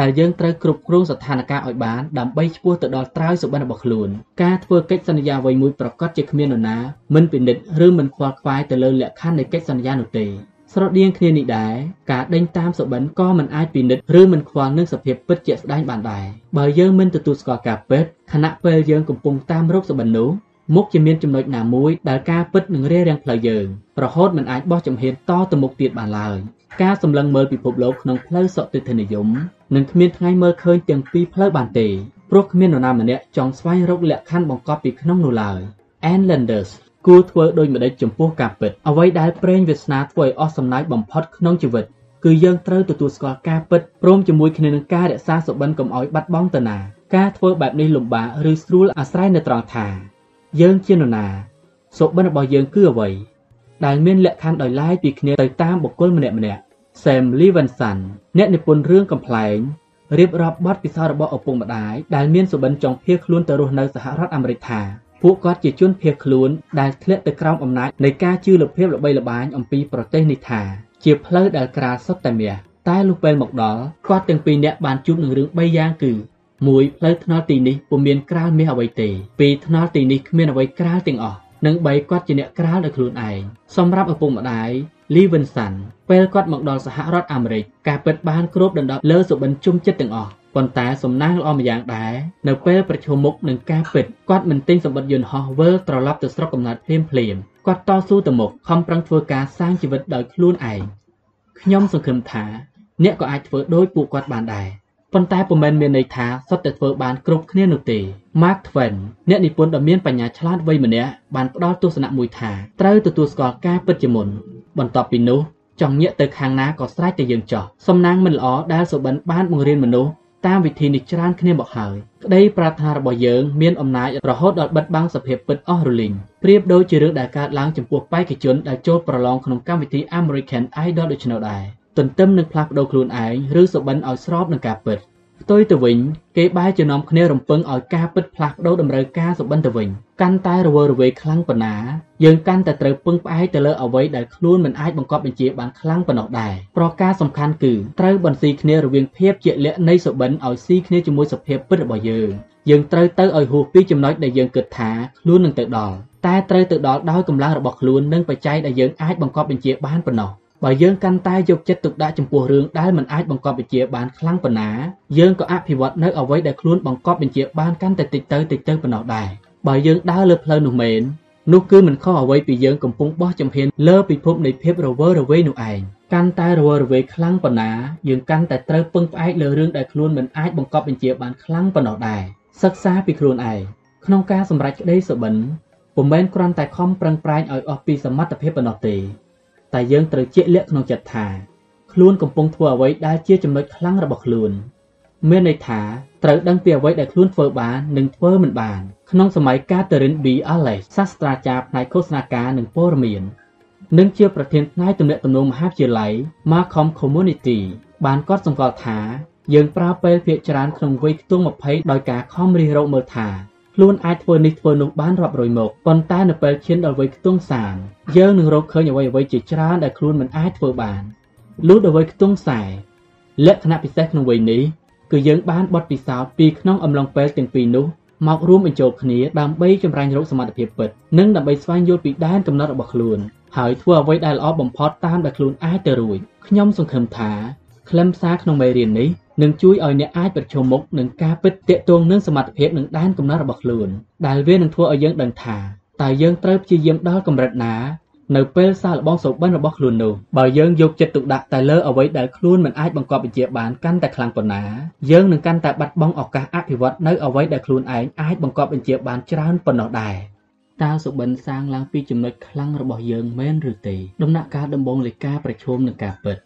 ដែលយើងត្រូវគ្រប់គ្រងស្ថានភាពឲ្យបានដើម្បីឆ្ពោះទៅដល់ត្រើយសុបិនរបស់ខ្លួនការធ្វើកិច្ចសន្យាអ្វីមួយប្រកាសជាគ្មាននរណាមិនពិនិត្យឬមិនខ្វល់ខ្វាយទៅលើលក្ខខណ្ឌនៃកិច្ចសន្យានោះទេ ស្រដៀងគ្នានេះដែរការដេញតាមសុបិនក៏មិនអាចពិនិត្យឬមិនខ្វល់នឹងសភាពពិតជាក់ស្ដែងបានដែរបើយើងមិនទទួលស្គាល់ការពិតខណៈពេលយើងកំពុងតាមរកសុបិននោះមុខជាមានចំណុចណាមួយដែលការពិតនឹងរារាំងផ្លូវយើងរហូតមិនអាចបោះចំហៀនតទៅមុខទៀតបានឡើយការសម្លឹងមើលពិភពលោកក្នុងផ្លូវសុតិធិនិយមនឹងគ្មានថ្ងៃមើលឃើញទាំងពីរផ្លូវបានទេព្រោះគ្មាននរណាម្នាក់ចង់ស្វែងរកលក្ខខណ្ឌបង្កប់ពីក្នុងនោះឡើយ Ann Landers គួរធ្វើដូចម្តេចចំពោះការពិតអ្វីដែលប្រេងវាសនាធ្វើឲ្យអស់សំណើចបំផុតក្នុងជីវិតគឺយើងត្រូវទទួលស្គាល់ការពិតព្រមជាមួយគ្នានឹងការរក្សាសុបិនកុំឲ្យបាត់បង់ទៅណាការធ្វើបែបនេះលំបាកឬស្រួលអាស្រ័យនៅត្រង់ថា យើងជានរណាសុបិនរបស់យើងគឺអ្វីដែលមានលក្ខខណ្ឌដោយឡែកពីគ្នាទៅតាមបុគ្គលម្នាក់ម្នាក់ Sam Levinson អ្នកនិពន្ធរឿងកំ pl ែងរៀបរាប់បទពិសោធន៍របស់ឪពុកម្ដាយដែលមានសុបិនចង់ភៀសខ្លួនទៅរស់នៅសហរដ្ឋអាមេរិកថា ពួកគាត់ជាជនភៀសខ្លួនដែលធ្លាក់ទៅក្រោមអំណាចនៃការជឿលភាពល្បីល្បាញអំពីប្រទេសនេះថាជាផ្លូវដែលក្រាលសុទ្ធតែមាសតែលុះពេលមកដល់គាត់ទាំងពីរនាក់បានជួបនឹងរឿង3យ៉ាងគឺមួយផ្លូវថ្នល់ទីនេះពុំមានក្រាលមាសអ្វីទេពីរថ្នល់ទីនេះគ្មានអ្វីក្រាលទាំងអស់និងបីគាត់ជាអ្នកក្រាលដោយខ្លួនឯងសម្រាប់ឪពុកម្ដាយ Lee Vinson ពេលគាត់មកដល់សហរដ្ឋអាមេរិកការពិតបានគ្របដណ្ដប់លើសុបិនជុំចិត្តទាំងអស់ ប៉ុន្តែសំណាងល្អម្យ៉ាងដែរនៅពេលប្រឈមមុខនឹងការពិតគាត់មិនទិញសម្បត្តិយន្តហោះវិលត្រឡប់ទៅស្រុកកំណើតភ្លាមភ្លាមគាត់តស៊ូទៅមុខខំប្រឹងធ្វើការសាងជីវិតដោយខ្លួនឯងខ្ញុំសង្ឃឹមថា អ្នកក៏អាចធ្វើដូចពួកគាត់បានដែរប៉ុន្តែពុំមែនមានន័យថាសុទ្ធតែធ្វើបានគ្រប់គ្នានោះទេ Mark Twain អ្នកនិពន្ធដ៏មានបញ្ញាឆ្លាតវៃម្នាក់បានផ្ដល់ទស្សនៈមួយថាត្រូវទទួលស្គាល់ការពិតជាមុន បន្ទាប់ពីនោះចង់ញាក់ទៅខាងណាក៏ស្រេចតែយើងចោះសំណាងមិនល្អដែលសុបិនបានបង្រៀនមនុស្ស តាមវិធីនេះច្រើនគ្នាមកហើយក្តីប្រាថ្នារបស់យើងមានអំណាចរហូតដល់បិទបាំងសភាពពិតអស់រលីងប្រៀបដូចជារឿងដែលកើតឡើងចំពោះបេក្ខជនដែលចូលប្រឡងក្នុងកម្មវិធី American Idol ដូច្នោះដែរទន្ទឹមនឹងផ្លាស់ប្ដូរខ្លួនឯងឬសុបិនឲ្យស្របនឹងការពិត ផ្ទុយទៅវិញគេបែរជានាំគ្នារំពឹងឲ្យការពិតផ្លាស់ប្ដូរតម្រូវការសុបិនទៅវិញកាន់តែរវើរវាយខ្លាំងប៉ុណ្ណាយើងកាន់តែត្រូវពឹងផ្អែកទៅលើអ្វីដែលខ្លួនមិនអាចបង្កប់បញ្ជាបានខ្លាំងប៉ុណ្ណោះដែរប្រការសំខាន់គឺត្រូវបន្ស៊ីគ្នារវាងភាពជាក់លាក់នៃសុបិនឲ្យស៊ីគ្នាជាមួយសភាពពិតរបស់យើងយើងត្រូវទៅឲ្យហួសពីចំណុចដែលយើងគិតថាខ្លួននឹងទៅដល់តែត្រូវទៅដល់ដោយកម្លាំងរបស់ខ្លួននិងបច្ច័យដែលយើងអាចបង្កប់បញ្ជាបានប៉ុណ្ណោះ បើយើងកាន់តែយកចិត្តទុកដាក់ចំពោះរឿងដែលមិនអាចបង្កប់បញ្ជាបានខ្លាំងប៉ុណ្ណាយើងក៏អភិវឌ្ឍនៅអ្វីដែលខ្លួនបង្កប់បញ្ជាបានកាន់តែតិចទៅតិចទៅប៉ុណ្ណោះដែរបើយើងដើរលើផ្លូវនោះមែននោះគឺមិនខុសអ្វីពីយើងកំពុងបោះចំហៀនលើពិភពនៃភាពរវើរវាយនោះឯងកាន់តែរវើរវាយខ្លាំងប៉ុណ្ណាយើងកាន់តែត្រូវពឹងផ្អែកលើរឿងដែលខ្លួនមិនអាចបង្កប់បញ្ជាបានខ្លាំងប៉ុណ្ណោះដែរសិក្សាពីខ្លួនឯងក្នុងការសម្រេចក្តីសុបិនពុំមែនគ្រាន់តែខំប្រឹងប្រែងឲ្យអស់ពីសមត្ថភាពប៉ុណ្ណោះទេ តែយើងត្រូវជាក់លាក់ក្នុងចិត្តថាខ្លួនកំពុងធ្វើអ្វីដែលជាចំណុចខ្លាំងរបស់ខ្លួន មានន័យថាត្រូវដឹងពីអ្វីដែលខ្លួនធ្វើបាននិងធ្វើមិនបាន ក្នុងសម័យ Catherine B. Allen សាស្ត្រាចារ្យផ្នែកឃោសនាការនិងព័ត៌មាននិងជាប្រធានផ្នែកទំនាក់ទំនងមហាវិទ្យាល័យ Markham Community បានកត់សម្គាល់ថាយើងប្រើពេលភាគច្រើនក្នុងវ័យខ្ទង់20ដោយការខំរិះរកមើលថា ខ្លួនអាចធ្វើនេះធ្វើនោះបានរាប់រយមកប៉ុន្តែនៅពេលឈានដល់វ័យខ្ទង់30យើងនឹងរកឃើញអ្វីអ្វីជាច្រើនដែលខ្លួនមិនអាចធ្វើបានលុះដល់វ័យខ្ទង់40លក្ខណៈពិសេសក្នុងវ័យនេះគឺយើងបានបត់ពិសោធន៍ពីក្នុងអំឡុងពេលទាំងពីរនោះមករួមបញ្ចូលគ្នាដើម្បីចម្រាញ់រកសមត្ថភាពពិតនិងដើម្បីស្វែងយល់ពីដែនកំណត់របស់ខ្លួនហើយធ្វើអ្វីដែលល្អបំផុតតាមដែលខ្លួនអាចទៅរួចខ្ញុំសង្ឃឹមថា ខ្លឹមសារក្នុងមេរៀននេះនឹងជួយឲ្យអ្នកអាចប្រឈមមុខនឹងការពិតតាក់ទងនឹងសមត្ថភាពនិងដែនកំណត់របស់ខ្លួនដែលវានឹងធ្វើឲ្យយើងដឹងថាតើយើងត្រូវព្យាយាមដល់កម្រិតណានៅពេលសាកល្បងសុបិនរបស់ខ្លួននោះបើយើងយកចិត្តទុកដាក់តែលើអ្វីដែលខ្លួនមិនអាចបង្កប់បញ្ជាបានកាន់តែខ្លាំងប៉ុណ្ណាយើងនឹងកាន់តែបាត់បង់ឱកាសអភិវឌ្ឍនៅអ្វីដែលខ្លួនឯងអាចបង្កប់បញ្ជាបានច្រើនប៉ុណ្ណោះដែរតើសុបិនសាងឡើងពីចំណុចខ្លាំងរបស់យើងមែនឬទេដំណាក់កាលដំបូងនៃការប្រឈមនឹងការពិត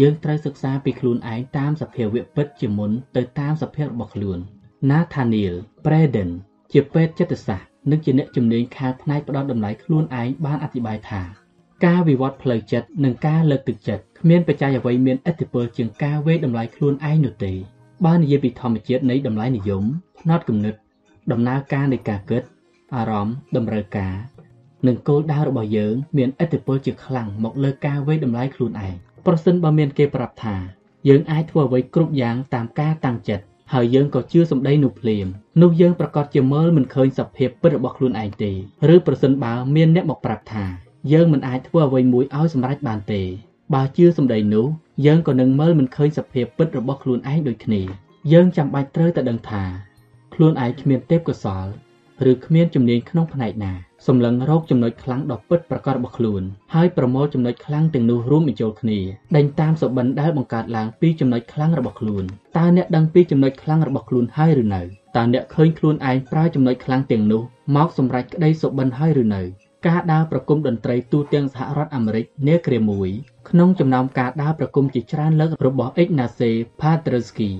យើងត្រូវសិក្សាពីខ្លួនឯងតាមសភាវៈពិតជាមុនទៅតាមសភាពរបស់ខ្លួន Nathaniel Braden ជាពេទ្យចិត្តសាស្ត្រនិងជាអ្នកជំនាញខាងផ្នែកផ្ដល់តម្លៃខ្លួនឯងបានអធិប្បាយថា ការវិវត្តផ្លូវចិត្តនិងការលើកទឹកចិត្តគ្មានបច្ច័យអ្វីមានឥទ្ធិពលជាងការវេតម្លៃខ្លួនឯងនោះទេបើនិយាយពីធម្មជាតិនៃតម្លៃនិយមផ្នត់គំនិត ដំណើរការនៃការគិត អារម្មណ៍តម្រូវការ និងគោលដៅរបស់យើង មានឥទ្ធិពលជាខ្លាំងមកលើការវេតម្លៃខ្លួនឯង ប្រសិនបើមានគេប្រាប់ថា យើងអាចធ្វើអ្វីគ្រប់យ៉ាងតាមការតាំងចិត្តហើយយើងក៏ជឿសម្ដីនោះភ្លាមនោះយើងប្រកាសជាមើលមិនឃើញសភាពពិតរបស់ខ្លួនឯងទេឬប្រសិនបើមានអ្នកមកប្រាប់ថាយើងមិនអាចធ្វើអ្វីមួយឲ្យសម្រេចបានទេ បើជឿសម្ដីនោះយើងក៏នឹងមើលមិនឃើញសភាពពិតរបស់ខ្លួនឯងដូចគ្នាយើងចាំបាច់ត្រូវតែដឹងថា ខ្លួនឯងគ្មានទេពកោសល្យឬគ្មានជំនាញក្នុងផ្នែកណា សម្លឹងរកចំណុចខ្លាំងដ៏ពិតប្រាកដរបស់ខ្លួនហើយប្រមូលចំណុចខ្លាំងទាំងនោះរួមបញ្ចូលគ្នាដេញតាមសុបិនដែលបង្កើតឡើងពីចំណុចខ្លាំងរបស់ខ្លួនតើអ្នកដឹងពីចំណុចខ្លាំងរបស់ខ្លួនហើយឬនៅតើអ្នកឃើញខ្លួនឯងប្រើចំណុចខ្លាំងទាំងនោះមកសម្រេចក្តីសុបិនហើយឬនៅការដើរប្រគំតន្ត្រីទូទាំងសហរដ្ឋអាមេរិកនាគ្រាមួយក្នុងចំណោមការដើរប្រគំជាច្រើនលើករបស់ Ignacy Paderewski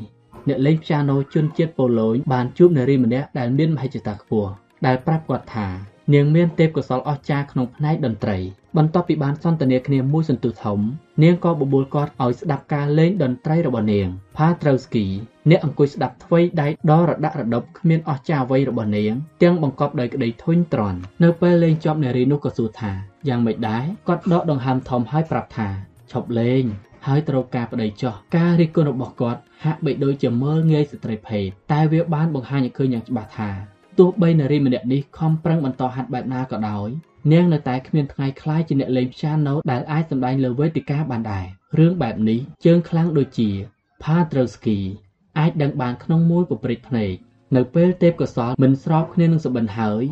អ្នកលេងព្យ៉ាណូជនជាតិប៉ូឡូញបានជួបនារីម្នាក់ដែលមានមហិច្ឆតាខ្ពស់ដែលប្រាប់គាត់ថា នាងមានទេពកោសល្យអស្ចារ្យក្នុងផ្នែកតន្ត្រីបន្ទាប់ពីបានសន្ទនាគ្នាមួយសន្ទុះធំនាងក៏បបួលគាត់ឲ្យស្ដាប់ការលេងតន្ត្រីរបស់នាង Patrowski អ្នកអង្គុយស្ដាប់ថ្វីដៃដល់រដាក់រដប់គ្មានអស្ចារ្យអ្វីរបស់នាងទាំងបង្កប់ដោយក្តីធុញទ្រាន់នៅពេលលេងចប់នារីនោះក៏សួរថាយ៉ាងម៉េចដែរគាត់ដកដង្ហើមធំហើយប្រាប់ថាឈប់លេងហើយត្រូវការប្តីចោះការរិះគន់របស់គាត់ហាក់បីដូចជាមើលងាយស្ត្រីភេទតែវាបានបង្ហាញឲ្យឃើញយ៉ាងច្បាស់ថា ទោះបីនារីម្នាក់នេះខំប្រឹងបន្តហាត់បែបណាក៏ដោយនាងនៅតែគ្មានថ្ងៃខ្លាយជាអ្នកលេងព្យ៉ាណូដែលអាចសម្ដែងលើវេទិកាបានដែររឿងបែបនេះជើងខ្លាំងដូចជា Patrowski អាចដឹងបានក្នុងមួយពព្រិចភ្នែកនៅពេលទេពកោសលមិនស្របគ្នានឹងសបិនហើយ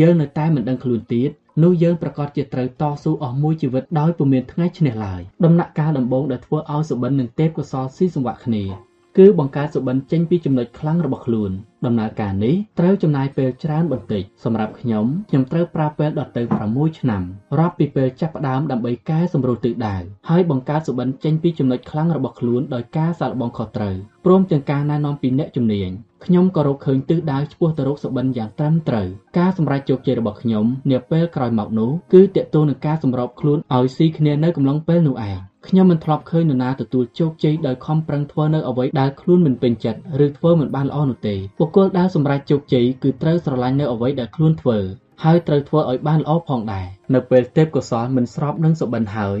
យើងនៅតែមិនដឹងខ្លួនទៀតនោះយើងប្រកាសជាត្រូវតស៊ូអស់មួយជីវិតដោយពុំមានថ្ងៃឈ្នះឡើយដំណាក់កាលដំបូងដែលធ្វើឲ្យសបិននិងទេពកោសលស៊ីសង្វាក់គ្នាគឺបង្កើតសុបិនចេញពីចំណុចខ្លាំងរបស់ខ្លួន ដំណើរការនេះត្រូវចំណាយពេលច្រើនបន្តិចសម្រាប់ខ្ញុំខ្ញុំត្រូវប្រើពេលដល់ទៅ6ឆ្នាំរាប់ពីពេលចាប់ផ្ដើមដើម្បីកែសម្រួលទិសដៅហើយបង្កើតសុបិនចេញពីចំណុចខ្លាំងរបស់ខ្លួនដោយការសាកល្បងខុសត្រូវព្រមទាំងការណែនាំពីអ្នកជំនាញខ្ញុំក៏រកឃើញទិសដៅឆ្ពោះទៅរកសុបិនយ៉ាងត្រឹមត្រូវការសម្រេចជោគជ័យរបស់ខ្ញុំនាពេលក្រោយមកនោះគឺតាក់ទងនឹងការសម្របខ្លួនឲ្យស៊ីគ្នានៅកំឡុងពេលនោះឯង ខ្ញុំមិនធ្លាប់ឃើញនរណាទទួលជោគជ័យដោយខំប្រឹងធ្វើនៅអ្វីដែលខ្លួនមិនពេញចិត្តឬធ្វើមិនបានល្អនោះទេបុគ្គលដែលសម្រេចជោគជ័យគឺត្រូវស្រឡាញ់នៅអ្វីដែលខ្លួនធ្វើហើយត្រូវធ្វើឲ្យបានល្អផងដែរនៅពេលទេពកោសលមិនស្របនឹងសុបិនហើយ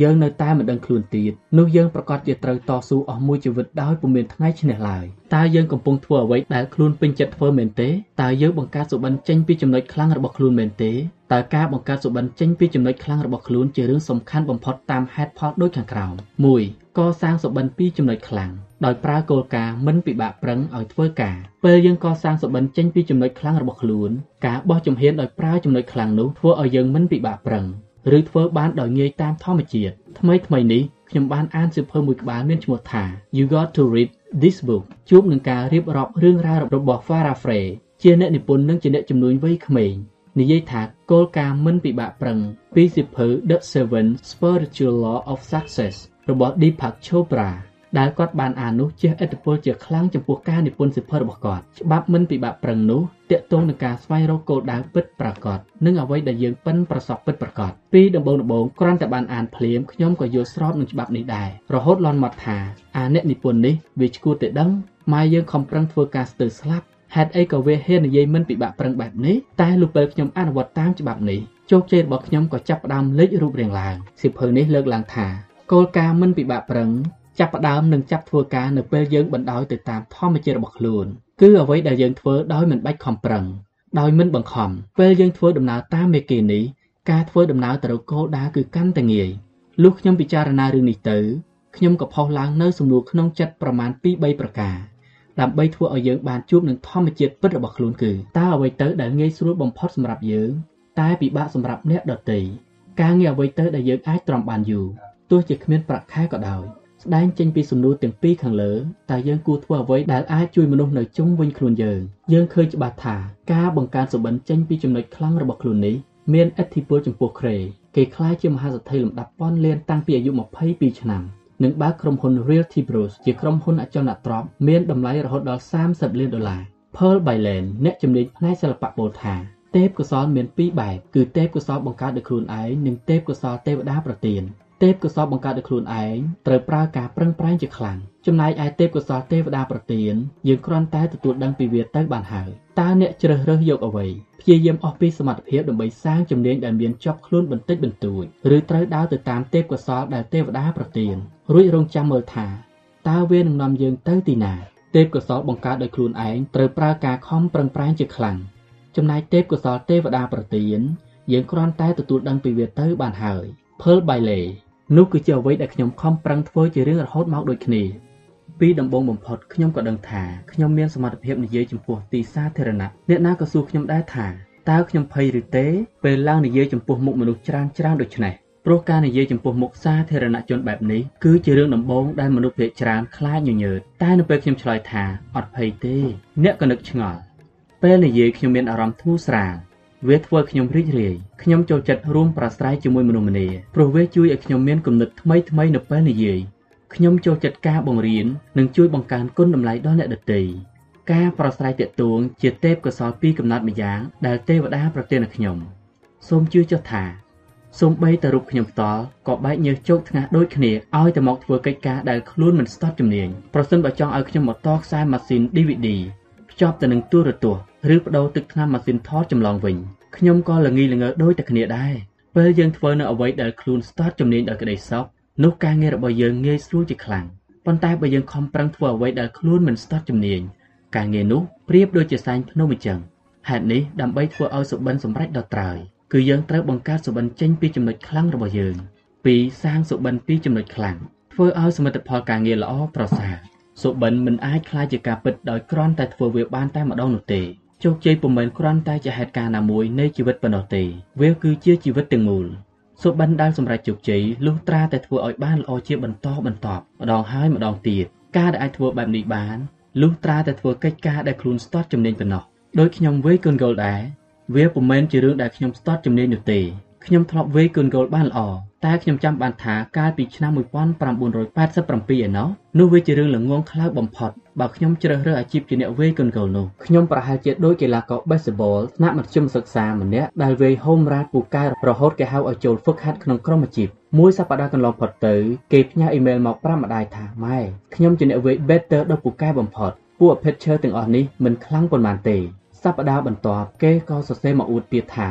យើងនៅតែមិនដឹងខ្លួនទៀតនោះយើងប្រកាសជាត្រូវតស៊ូអស់មួយជីវិតដោយពុំមានថ្ងៃឈ្នះឡើយតើយើងកំពុងធ្វើអ្វីដែលខ្លួនពេញចិត្តធ្វើមែនទេតើយើងបង្កើតសុបិនចេញពីចំណុចខ្លាំងរបស់ខ្លួនមែនទេ តើការបង្កើតសុបិនចេញពីចំណុចខ្លាំងរបស់ខ្លួនជារឿងសំខាន់បំផុតតាមហេតុផលដូចខាងក្រោម1កសាងសុបិនពីចំណុចខ្លាំងដោយប្រើគោលការណ៍មិនពិបាកប្រឹងឲ្យធ្វើការពេលយើងកសាងសុបិនចេញពីចំណុចខ្លាំងរបស់ខ្លួនការបោះជំហានដោយប្រើចំណុចខ្លាំងនោះធ្វើឲ្យយើងមិនពិបាកប្រឹងឬធ្វើបានដោយងាយតាមធម្មជាតិថ្មីថ្មីនេះខ្ញុំបានអានសៀវភៅមួយក្បាលមានឈ្មោះថា You Got to Read This Book ជួបនឹងការរៀបរាប់រឿងរ៉ាវរបស់ Farah Frey ជាអ្នកនិពន្ធនិងជាអ្នកជំនួញវ័យក្មេង និយាយថាគោលការណ៍មិនពិបាកប្រឹងពីសៀវភៅ The Seven Spiritual Law of Success របស់ Deepak Chopra ដែលគាត់បានអាននោះជះឥទ្ធិពលជាខ្លាំងចំពោះការនិពន្ធសិភើរបស់គាត់ច្បាប់មិនពិបាកប្រឹងនោះតាក់ទងនឹងការស្វែងរកគោលដៅពិតប្រាកដនិងអ្វីដែលយើងប៉ិនប្រសពពិតប្រាកដពីដំបូងដំបូងគ្រាន់តែបានអានភ្លាមខ្ញុំក៏យល់ស្របនឹងច្បាប់នេះដែររហូតលន់មកថាអាអ្នកនិពន្ធនេះវាឈួតតែដឹងម៉ែយើងខំប្រឹងធ្វើការស្ទើរស្លាប់ ហេតុអីក៏វាហ៊ាននិយាយមិនពិបាកប្រឹងបែបនេះតែលុះពេលខ្ញុំអនុវត្តតាមច្បាប់នេះជោគជ័យរបស់ខ្ញុំក៏ចាប់ផ្ដើមលេចរូបរាងឡើងសិភៅនេះលើកឡើងថាគោលការណ៍មិនពិបាកប្រឹងចាប់ផ្ដើមនិងចាប់ធ្វើការនៅពេលយើងបណ្ដោយទៅតាមធម្មជាតិរបស់ខ្លួនគឺអ្វីដែលយើងធ្វើដោយមិនបាច់ខំប្រឹងដោយមិនបង្ខំពេលយើងធ្វើដំណើរតាមមេគីនេះការធ្វើដំណើរទៅរកគោលដៅគឺកាន់តែងាយលុះខ្ញុំពិចារណារឿងនេះទៅខ្ញុំក៏ផុសឡើងនៅសំណួរក្នុងចិត្តប្រមាណ2-3ប្រការ ដើម្បីធ្វើឲ្យយើងបានជួបនឹងធម្មជាតិពិតរបស់ខ្លួនគឺតើអ្វីទៅដែលងាយស្រួលបំផុតសម្រាប់យើងតែពិបាកសម្រាប់អ្នកដទៃការងារអ្វីទៅដែលយើងអាចទ្រាំបានយូរទោះជាគ្មានប្រាក់ខែក៏ដោយស្ដែងចេញពីសំណួរទាំងពីរខាងលើតើយើងគួរធ្វើអ្វីដែលអាចជួយមនុស្សនៅជុំវិញខ្លួនយើងយើងឃើញច្បាស់ថាការបង្កើនសុបិនចេញពីចំណុចខ្លាំងរបស់ខ្លួននេះមានឥទ្ធិពលចំពោះក្រេគេខ្លាយជាមហាសេដ្ឋីលំដាប់ពាន់លានតាំងពីអាយុ22ឆ្នាំ និងបើកក្រុមហ៊ុន Realty Bros ជាក្រុមហ៊ុនអចលនទ្រព្យមានតម្លៃរហូតដល់30លានដុល្លារ Pearl Byland អ្នកជំនាញផ្នែកសិល្បៈពោលថាទេពកោសលមានពីរបែបគឺទេពកោសលបង្កើតដោយខ្លួនឯងនិងទេពកោសលទេវតាប្រទាន ទេពកោសលបង្កើតដោយខ្លួនឯងត្រូវប្រើការប្រឹងប្រែងជាខ្លាំងចំណែកឯទេពកោសលទេវតាប្រទានយើងគ្រាន់តែទទួលដឹងពីវាទៅបានហើយតើអ្នកជ្រើសរើសយកអ្វីព្យាយាមអស់ពីសមត្ថភាពដើម្បីសាងជំនាញដែលមានជាប់ខ្លួនបន្តិចបន្តួចឬត្រូវដើរទៅតាមទេពកោសលដែលទេវតាប្រទានរួចរងចាំមើលថាតើវានឹងនាំយើងទៅទីណាទេពកោសលបង្កើតដោយខ្លួនឯងត្រូវប្រើការខំប្រឹងប្រែងជាខ្លាំងចំណែកទេពកោសលទេវតាប្រទានយើងគ្រាន់តែទទួលដឹងពីវាទៅបានហើយ Pearl Bailey នោះគឺជាអ្វីដែលខ្ញុំខំប្រឹងធ្វើជារឿងរហូតមកដូចគ្នាពីដំបូងបំផុតខ្ញុំក៏ដឹងថាខ្ញុំមានសមត្ថភាពនិយាយចំពោះទីសាធារណៈអ្នកណាក៏សួរខ្ញុំដែរថាតើខ្ញុំភ័យឬទេពេលឡើងនិយាយចំពោះមុខមនុស្សច្រើនច្រើនដូចនេះព្រោះការនិយាយចំពោះមុខសាធារណជនបែបនេះគឺជារឿងដំបូងដែលមនុស្សភាគច្រើនខ្លាចញញើតតែនៅពេលខ្ញុំឆ្លើយថាអត់ភ័យទេ អ្នកក៏នឹកឆ្ងល់ពេលនិយាយខ្ញុំមានអារម្មណ៍ធូរស្រាល វាធ្វើខ្ញុំរីករាយខ្ញុំចូលចិត្តរួមប្រាស្រ័យជាមួយមនុស្សម្នាព្រោះវាជួយឲ្យខ្ញុំមានគំនិតថ្មីថ្មីនៅពេលនិយាយខ្ញុំចូលចិត្តការបង្រៀននិងជួយបង្កើនគុណតម្លៃដល់អ្នកដទៃការប្រស្រ័យតាក់ទងជាទេពកោសលពីកំណត់ម្យ៉ាងដែលទេវតាប្រទានឲ្យខ្ញុំសូមជឿចុះថាសូម្បីតែរូបខ្ញុំផ្ទាល់ក៏បែកញើសជោគថ្ងាសដូចគ្នាឲ្យតែមកធ្វើកិច្ចការដែលខ្លួនមិនស្ទាត់ជំនាញប្រសិនបើចង់ឲ្យខ្ញុំមកតខ្សែម៉ាស៊ីន DVD ភ្ជាប់ទៅនឹងទូរទស្សន៍ ឬបដូរទឹកថ្នាំម៉ាស៊ីនថតចម្លងវិញខ្ញុំក៏ល្ងីល្ងើដូចតែគ្នាដែរពេលយើងធ្វើនៅអ្វីដែលខ្លួនស្ទាត់ជំនាញដោយក្តីសុខនោះការងាររបស់យើងងាយស្រួលជាខ្លាំងប៉ុន្តែបើយើងខំប្រឹងធ្វើអ្វីដែលខ្លួនមិនស្ទាត់ជំនាញការងារនោះប្រៀបដូចជាសែងភ្នំអញ្ចឹងហេតុនេះដើម្បីធ្វើឲ្យសុបិនសម្រេចដល់ត្រើយគឺយើងត្រូវបង្កើតសុបិនចេញពីចំណុចខ្លាំងរបស់យើងពីសាងសុបិនពីចំណុចខ្លាំងធ្វើឲ្យសមិទ្ធផលការងារល្អប្រសើរសុបិនមិនអាចខ្លាចជាការពិតដោយគ្រាន់តែធ្វើវាបានតែម្ដងនោះទេ ជោគជ័យពុំមែនគ្រាន់តែជាហេតុការណ៍ណាមួយនៃជីវិតប៉ុណ្ណោះទេ វាគឺជាជីវិតទាំងមូលសុបិនដែលសម្រេចជោគជ័យលុះត្រាតែធ្វើឲ្យបានល្អជាបន្តបន្ទាប់ម្ដងហើយម្ដងទៀតការដែលអាចធ្វើបែបនេះបានលុះត្រាតែធ្វើកិច្ចការដែលខ្លួនស្ទាត់ជំនាញប៉ុណ្ណោះដោយខ្ញុំវេយកូនគោលដែរវាពុំមែនជារឿងដែលខ្ញុំស្ទាត់ជំនាញនោះទេ ខ្ញុំធ្លាប់វាយកូនគោលបានល្អតែខ្ញុំចាំបានថាកាលពីឆ្នាំ1987ឯណោះនោះវាជារឿងល្ងងខ្លៅបំផុតបើខ្ញុំជ្រើសរើសអាជីពជាអ្នកវាយកូនគោលនោះខ្ញុំប្រហែលជាដូចកីឡាករ baseball ថ្នាក់មធ្យមសិក្សាម្នាក់ដែលវាយហូមរ៉ាតពូកែរហូតគេហៅឲ្យចូលហ្វឹកហាត់ក្នុងក្រុមអាជីពមួយសប្តាហ៍កន្លងផុតទៅគេផ្ញើអ៊ីមែលមកប្រាប់ម្ដាយថាម៉ែខ្ញុំជាអ្នកវាយ better ដ៏ពូកែបំផុតពួក pitcher ទាំងអស់នេះមិនខ្លាំងប៉ុន្មានទេសប្តាហ៍បន្ទាប់គេក៏សរសេរមកអួតទៀតថា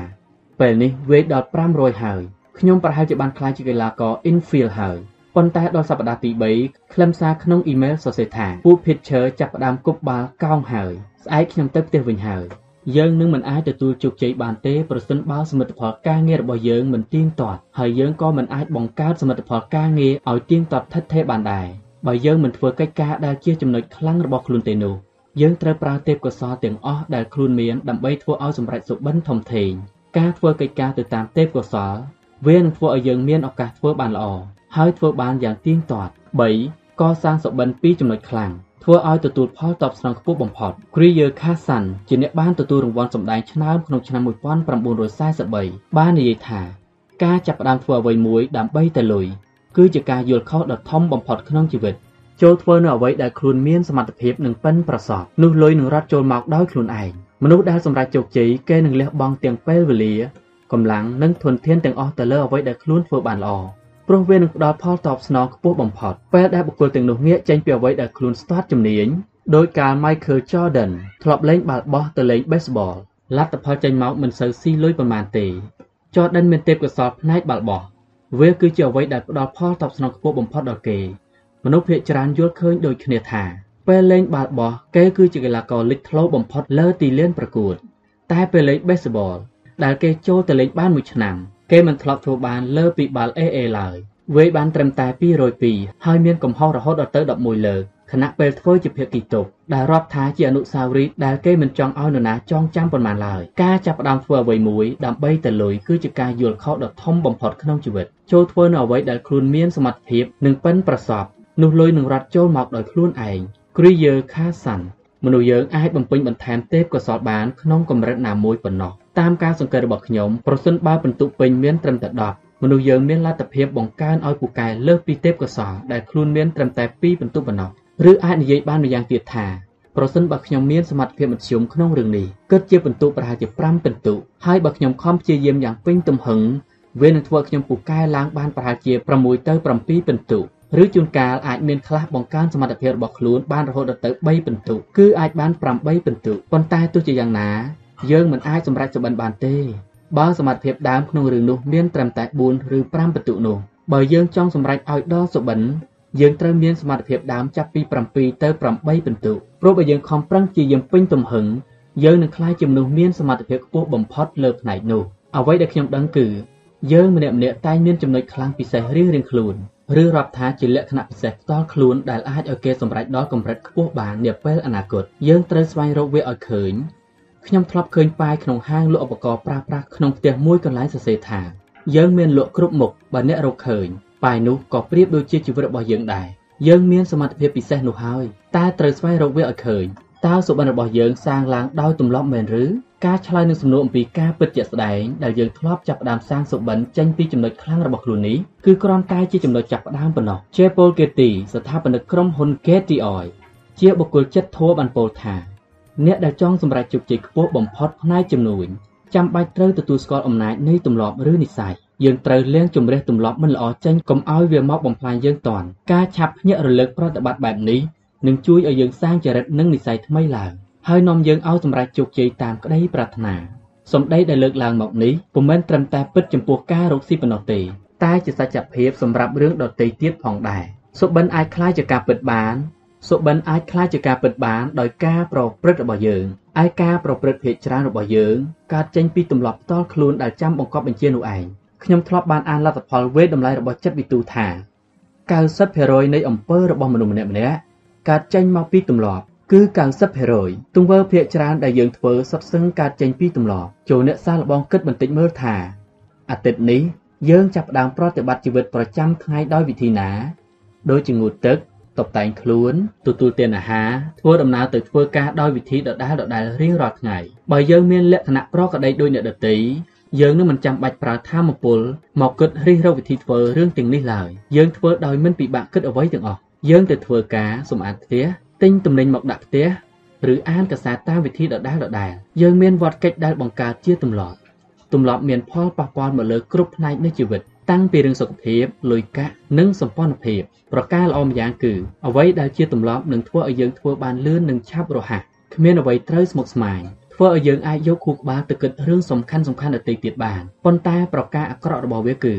ពេលនេះវេកដល់500ហើយខ្ញុំប្រហែលជាបានក្លាយជាកីឡាករ infield ហើយប៉ុន្តែដល់សប្តាហ៍ទី3ខ្លឹមសារក្នុងអ៊ីមែលសរសេរថាពួក pitcher ចាប់ផ្ដើមគប់បាល់កោងហើយស្អែកខ្ញុំទៅផ្ទះវិញហើយយើងនឹងមិនអាចទទួលជោគជ័យបានទេប្រសិនបើសមិទ្ធផលការងាររបស់យើងមិនទៀងទាត់ហើយយើងក៏មិនអាចបង្កើតសមិទ្ធផលការងារឲ្យទៀងទាត់ថិតថេរបានដែរបើយើងមិនធ្វើកិច្ចការដែលជាចំណុចខ្លាំងរបស់ខ្លួនទេនោះយើងត្រូវប្រើទេពកោសល្យទាំងអស់ដែលខ្លួនមានដើម្បីធ្វើឲ្យសម្រេចសុបិនធំធេង ការធ្វើកិច្ចការទៅតាមទេពកោសល្យវានឹងធ្វើឲ្យយើងមានឱកាសធ្វើបានល្អហើយធ្វើបានយ៉ាងទៀងទាត់3កសាងសុបិនពីចំណុចខ្លាំងធ្វើឲ្យទទួលផលតបស្នងខ្ពស់បំផុត Kriyer Khasan ជាអ្នកបានទទួលរង្វាន់សម្ដែងឆ្នើមក្នុងឆ្នាំ1943បាននិយាយថាការចាប់ផ្ដើមធ្វើអ្វីមួយដើម្បីតែលុយគឺជាការយល់ខុសដ៏ធំបំផុតក្នុងជីវិតចូលធ្វើនៅអ្វីដែលខ្លួនមានសមត្ថភាពនិងប៉ិនប្រសប់នោះលុយនឹងរត់ចូលមកដោយខ្លួនឯង មនុស្សដែលសម្រេចជោគជ័យគេនឹងលះបង់ទាំងពេលវេលាកម្លាំងនិងធនធានទាំងអស់ទៅលើអ្វីដែលខ្លួនធ្វើបានល្អព្រោះវានឹងផ្ដល់ផលតបស្នងខ្ពស់បំផុតពេលដែលបុគ្គលទាំងនោះងាកចេញពីអ្វីដែលខ្លួនស្ទាត់ជំនាញដោយកាល Michael Jordan ធ្លាប់លេងបាល់បោះទៅលេង baseball លទ្ធផលចេញមកមិនសូវស៊ីលុយប៉ុន្មានទេ Jordan មានទេពកោសល្យផ្នែកបាល់បោះវាគឺជាអ្វីដែលផ្ដល់ផលតបស្នងខ្ពស់បំផុតដល់គេមនុស្សភាគច្រើនយល់ឃើញដូចគ្នាថា ពេលលេងបាល់បោះគេគឺជាកីឡាករលេចធ្លោបំផុតលើទីលានប្រកួត តែពេលលេង baseball ដែលគេចូលទៅលេងបានមួយឆ្នាំគេមិនធ្លាប់ធ្វើបានលើពីបាល់ AA ឡើយវាយបានត្រឹមតែ202ហើយមានកំហុសរហូតដល់ទៅ11លើកខណៈពេលធ្វើជាភាគីតុបដែលរាប់ថាជាអនុស្សាវរីយ៍ដែលគេមិនចង់ឲ្យនរណាចងចាំប៉ុន្មានឡើយការចាប់ផ្ដើមធ្វើអ្វីមួយដើម្បីទៅលុយគឺជាការយល់ខុសដ៏ធំបំផុតក្នុងជីវិតចូលធ្វើនៅអ្វីដែលខ្លួនមានសមត្ថភាពនិងប៉ិនប្រសប់នោះលុយនឹងរត់ចូលមកដោយខ្លួនឯង Kriyer Khasan មនុស្សយើងអាចបំពេញបន្ថែមទេពកោសល្យបានក្នុងកម្រិតណាមួយប៉ុណ្ណោះតាមការសង្កេតរបស់ខ្ញុំប្រសិនបើពិន្ទុពេញមានត្រឹមតែ10មនុស្សយើងមានលទ្ធភាពបង្កើនឲ្យពូកែលើសពីទេពកោសល្យដែលខ្លួនមានត្រឹមតែ2ពិន្ទុប៉ុណ្ណោះឬអាចនិយាយបានម្យ៉ាងទៀតថាប្រសិនបើខ្ញុំមានសមត្ថភាពមធ្យមក្នុងរឿងនេះគិតជាពិន្ទុប្រហែលជា5ពិន្ទុហើយបើខ្ញុំខំព្យាយាមយ៉ាងពេញទំហឹងវានឹងធ្វើខ្ញុំពូកែឡើងបានប្រហែលជា6ទៅ7ពិន្ទុ ឬជួនកាលអាចមានខ្លះបង្កើនសមត្ថភាពរបស់ខ្លួនបានរហូតដល់ទៅ3ពិន្ទុគឺអាចបាន8ពិន្ទុប៉ុន្តែទោះជាយ៉ាងណាយើងមិនអាចសម្រេចសុបិនបានទេបើសមត្ថភាពដើមក្នុងរឿងនោះមានត្រឹមតែ4ឬ5ពិន្ទុនោះបើយើងចង់សម្រេចឲ្យដល់សុបិនយើងត្រូវមានសមត្ថភាពដើមចាប់ពី7ទៅ8ពិន្ទុព្រោះបើយើងខំប្រឹងជាយើងពេញទំហឹងយើងនឹងក្លាយជាមនុស្សមានសមត្ថភាពខ្ពស់បំផុតលើផ្នែកនោះអ្វីដែលខ្ញុំដឹងគឺយើងម្នាក់ម្នាក់តែងមានចំណុចខ្លាំងពិសេសរៀងៗខ្លួន ឬរាប់ថាជាលក្ខណៈពិសេសផ្ទាល់ខ្លួនដែលអាចឲ្យគេសម្រេចដល់កម្រិតខ្ពស់បាននាពេលអនាគតយើងត្រូវស្វែងរកវាឲ្យឃើញខ្ញុំធ្លាប់ឃើញប៉ាយក្នុងហាងលក់ឧបករណ៍ប្រើប្រាស់ក្នុងផ្ទះមួយកន្លែងសរសេរថាយើងមានលក់គ្រប់មុខបើអ្នករកឃើញប៉ាយនោះក៏ប្រៀបដូចជាជីវិតរបស់យើងដែរយើងមានសមត្ថភាពពិសេសនោះហើយតែត្រូវស្វែងរកវាឲ្យឃើញតើសុបិនរបស់យើងសាងឡើងដោយទម្លាប់មែនឬ ការឆ្លើយនឹងសំណួរអំពីការពិតជាក់ស្ដែងដែលយើងធ្លាប់ចាប់ផ្ដើមសាងសុបិនចេញពីចំណុចខ្លាំងរបស់ខ្លួននេះគឺគ្រាន់តែជាចំណុចចាប់ផ្ដើមប៉ុណ្ណោះ Chapel Getty ស្ថាបនិកក្រុមហ៊ុន Getty Oil ជាបុគ្គលចិត្តធម៌បានពោលថាអ្នកដែលចង់សម្រេចជោគជ័យខ្ពស់បំផុតផ្នែកជំនួញចាំបាច់ត្រូវទទួលស្គាល់អំណាចនៃទម្លាប់ឬនិស្ស័យយើងត្រូវលាងជម្រះទម្លាប់មិនល្អចេញកុំឲ្យវាមកបំផ្លាញយើងតាន់ការឆាប់ភ្ញាក់រលឹកប្រតិបត្តិបែបនេះនឹងជួយឲ្យយើងសាងចរិតនិងនិស្ស័យថ្មីឡើង ហើយនាំយើងឲ្យសម្រេចជោគជ័យតាមក្តីប្រាថ្នាសម្ដីដែលលើកឡើងមកនេះពុំមែនត្រឹមតែពិតចំពោះការរកស៊ីប៉ុណ្ណោះទេតែជាសច្ចភាពសម្រាប់រឿងដទៃទៀតផងដែរសុបិនអាចคล้ายជាការពិតបានសុបិនអាចคล้ายជាការពិតបានដោយការប្រព្រឹត្តរបស់យើងឯការប្រព្រឹត្តភាកច្រើនរបស់យើងកើតចេញពីទម្លាប់ផ្ទាល់ខ្លួនដែលចាំបង្កប់បញ្ជានោះឯងខ្ញុំធ្លាប់បានអានលទ្ធផលវេតម្លៃរបស់ចិត្តវិទូថា90%នៃអំពើរបស់មនុស្សម្នាក់ៗកើតចេញមកពីទម្លាប់ គឺ90%ទង្វើភាគច្រើនដែលយើងធ្វើសុទ្ធសឹងកើតចេញពីទម្លាប់ចូលអ្នកសាឡបងគិតបន្តិចមើលថាអាទិត្យនេះយើងចាប់ផ្ដើមប្រតិបត្តិជីវិតប្រចាំថ្ងៃដោយវិធីណា ដូចជាងូតទឹកតុបតែងខ្លួនទទួលទានអាហារធ្វើដំណើរទៅធ្វើការដោយវិធីដដែលដដែលរៀងរាល់ថ្ងៃបើយើងមានលក្ខណៈប្រក្រតីដូចអ្នកដទៃយើងនឹងមិនចាំបាច់ប្រើធម៌ពលមកគិតរិះរកវិធីធ្វើរឿងទាំងនេះឡើយយើងធ្វើដោយមិនពិបាកគិតអ្វីទាំងអស់យើងទៅធ្វើការសម្អាតផ្ទះ ទិញទំនិញមកដាក់ផ្ទះឬអានកសាតាមវិធីដដែលដដែលយើងមានវត្តកិច្ចដែលបង្កើតជាទម្លាប់ទម្លាប់មានផលប៉ះពាល់មកលើគ្រប់ផ្នែកនៃជីវិតតាំងពីរឿងសុខភាពលុយកាក់និងសម្ព័ន្ធភាពប្រការល្អម្យ៉ាងគឺអ្វីដែលជាទម្លាប់នឹងធ្វើឲ្យយើងធ្វើបានលឿននិងឆាប់រហ័សគ្មានអ្វីត្រូវស្មុគស្មាញធ្វើឲ្យយើងអាចយកខួរក្បាលទៅគិតរឿងសំខាន់សំខាន់ដទៃទៀតបានប៉ុន្តែប្រការអាក្រក់របស់វាគឺ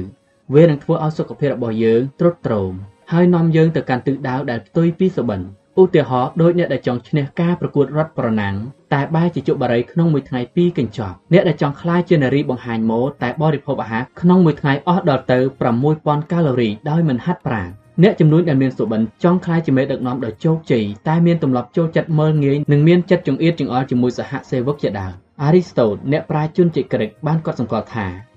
វានឹងធ្វើឲ្យសុខភាពរបស់យើងទ្រុឌទ្រោមហើយនាំយើងទៅកាន់ទិសដៅដែលផ្ទុយពីសុបិន ឧទាហរណ៍ដូចអ្នកដែលចង់ឈ្នះការប្រកួតរត់ប្រណាំងតែបែរជាជក់បារីក្នុងមួយថ្ងៃពីរកញ្ចក់អ្នកដែលចង់ក្លាយជានារីបង្ហាញម៉ូដតែបរិភោគអាហារក្នុងមួយថ្ងៃអស់ដល់ទៅ6000កាឡូរីដោយមិនហាត់ប្រាណអ្នកចំនួនដែលមានសុបិនចង់ក្លាយជាមេដឹកនាំដ៏ជោគជ័យតែមានទម្លាប់ចូលចិត្តមើលងាយនិងមានចិត្តចង្អៀតចង្អល់ជាមួយសហសេវកជាដើមអារីស្តូតអ្នកប្រាជ្ញជនជាតិក្រិកបានកត់សម្គាល់ថា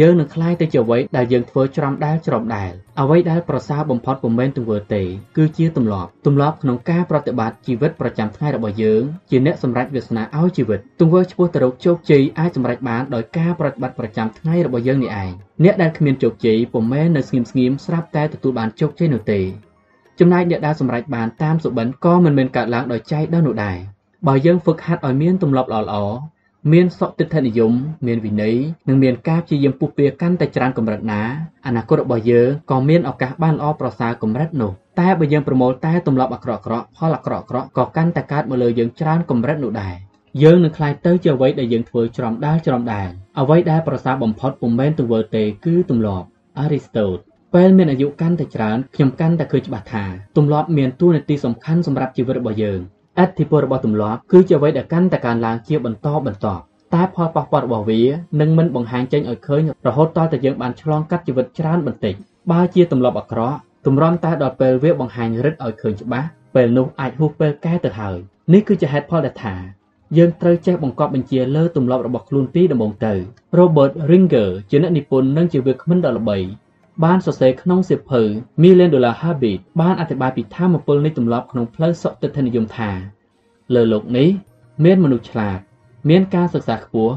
យើងនឹងคล้ายទៅជាអ្វីដែលយើងធ្វើច្រំដែលច្រំដែលអ្វីដែលប្រសើរបំផុតពុំមែនទង្វើទេគឺជាទម្លាប់ទម្លាប់ក្នុងការប្រតិបត្តិជីវិតប្រចាំថ្ងៃរបស់យើងជាអ្នកសម្រេចវាសនាឲ្យជីវិតទង្វើឆ្ពោះទៅរកជោគជ័យអាចសម្រេចបានដោយការប្រតិបត្តិប្រចាំថ្ងៃរបស់យើងនេះឯងអ្នកដែលគ្មានជោគជ័យពុំមែននៅស្ងៀមស្ងៀមស្រាប់តែទទួលបានជោគជ័យនោះទេចំណែកអ្នកដែលសម្រេចបានតាមសុបិនក៏មិនមែនកើតឡើងដោយចៃដន្យនោះដែរបើយើងហ្វឹកហាត់ឲ្យមានទម្លាប់ល្អៗ មានសុទិដ្ឋិនិយម មានវិន័យនិងមានការព្យាយាមពុះពៀកាន់តែច្រើនកម្រិតណាអនាគតរបស់យើងក៏មានឱកាសបានល្អប្រសើរកម្រិតនោះតែបើយើងប្រមូលតែទម្លាប់អាក្រក់ៗផលអាក្រក់ៗក៏កាន់តែកើតមកលើយើងច្រើនកម្រិតនោះដែរយើងនឹងខ្លាយទៅជាអ្វីដែលយើងធ្វើច្រំដាលច្រំដាលអ្វីដែលប្រសើរបំផុតពុំមែនទង្វើទេគឺទម្លាប់អារីស្តូតពេលមានអាយុកាន់តែច្រើនខ្ញុំកាន់តែឃើញច្បាស់ថាទម្លាប់មានតួនាទីសំខាន់សម្រាប់ជីវិតរបស់យើង ឥទ្ធិពលរបស់ទម្លាប់គឺជាអ្វីដែលកាន់តែកើនឡើងជាបន្តបន្ទាប់តែផលប៉ះពាល់របស់វានឹងមិនបង្ហាញចេញឲ្យឃើញរហូតតតែយើងបានឆ្លងកាត់ជីវិតច្រើនបន្តិចបើជាទម្លាប់អាក្រក់ទម្រាំតែដល់ពេលវាបង្ហាញរិទ្ធឲ្យឃើញច្បាស់ពេលនោះអាចហួសពេលកែទៅហើយនេះគឺជាហេតុផលដែលថាយើងត្រូវចេះបង្កប់បញ្ជាលើទម្លាប់របស់ខ្លួនពីដំបូងទៅ Robert Ringer ជាអ្នកនិពន្ធនិងជាវាគ្មិនដ៏ល្បី បានសរសេរក្នុងសៀវភៅ Million Dollar Habit បានអធិប្បាយពីធម៌ពលនៃទម្លាប់ក្នុងផ្លូវសុតិធនិយមថាលើโลกនេះមានមនុស្សឆ្លាតមានការសិក្សាខ្ពស់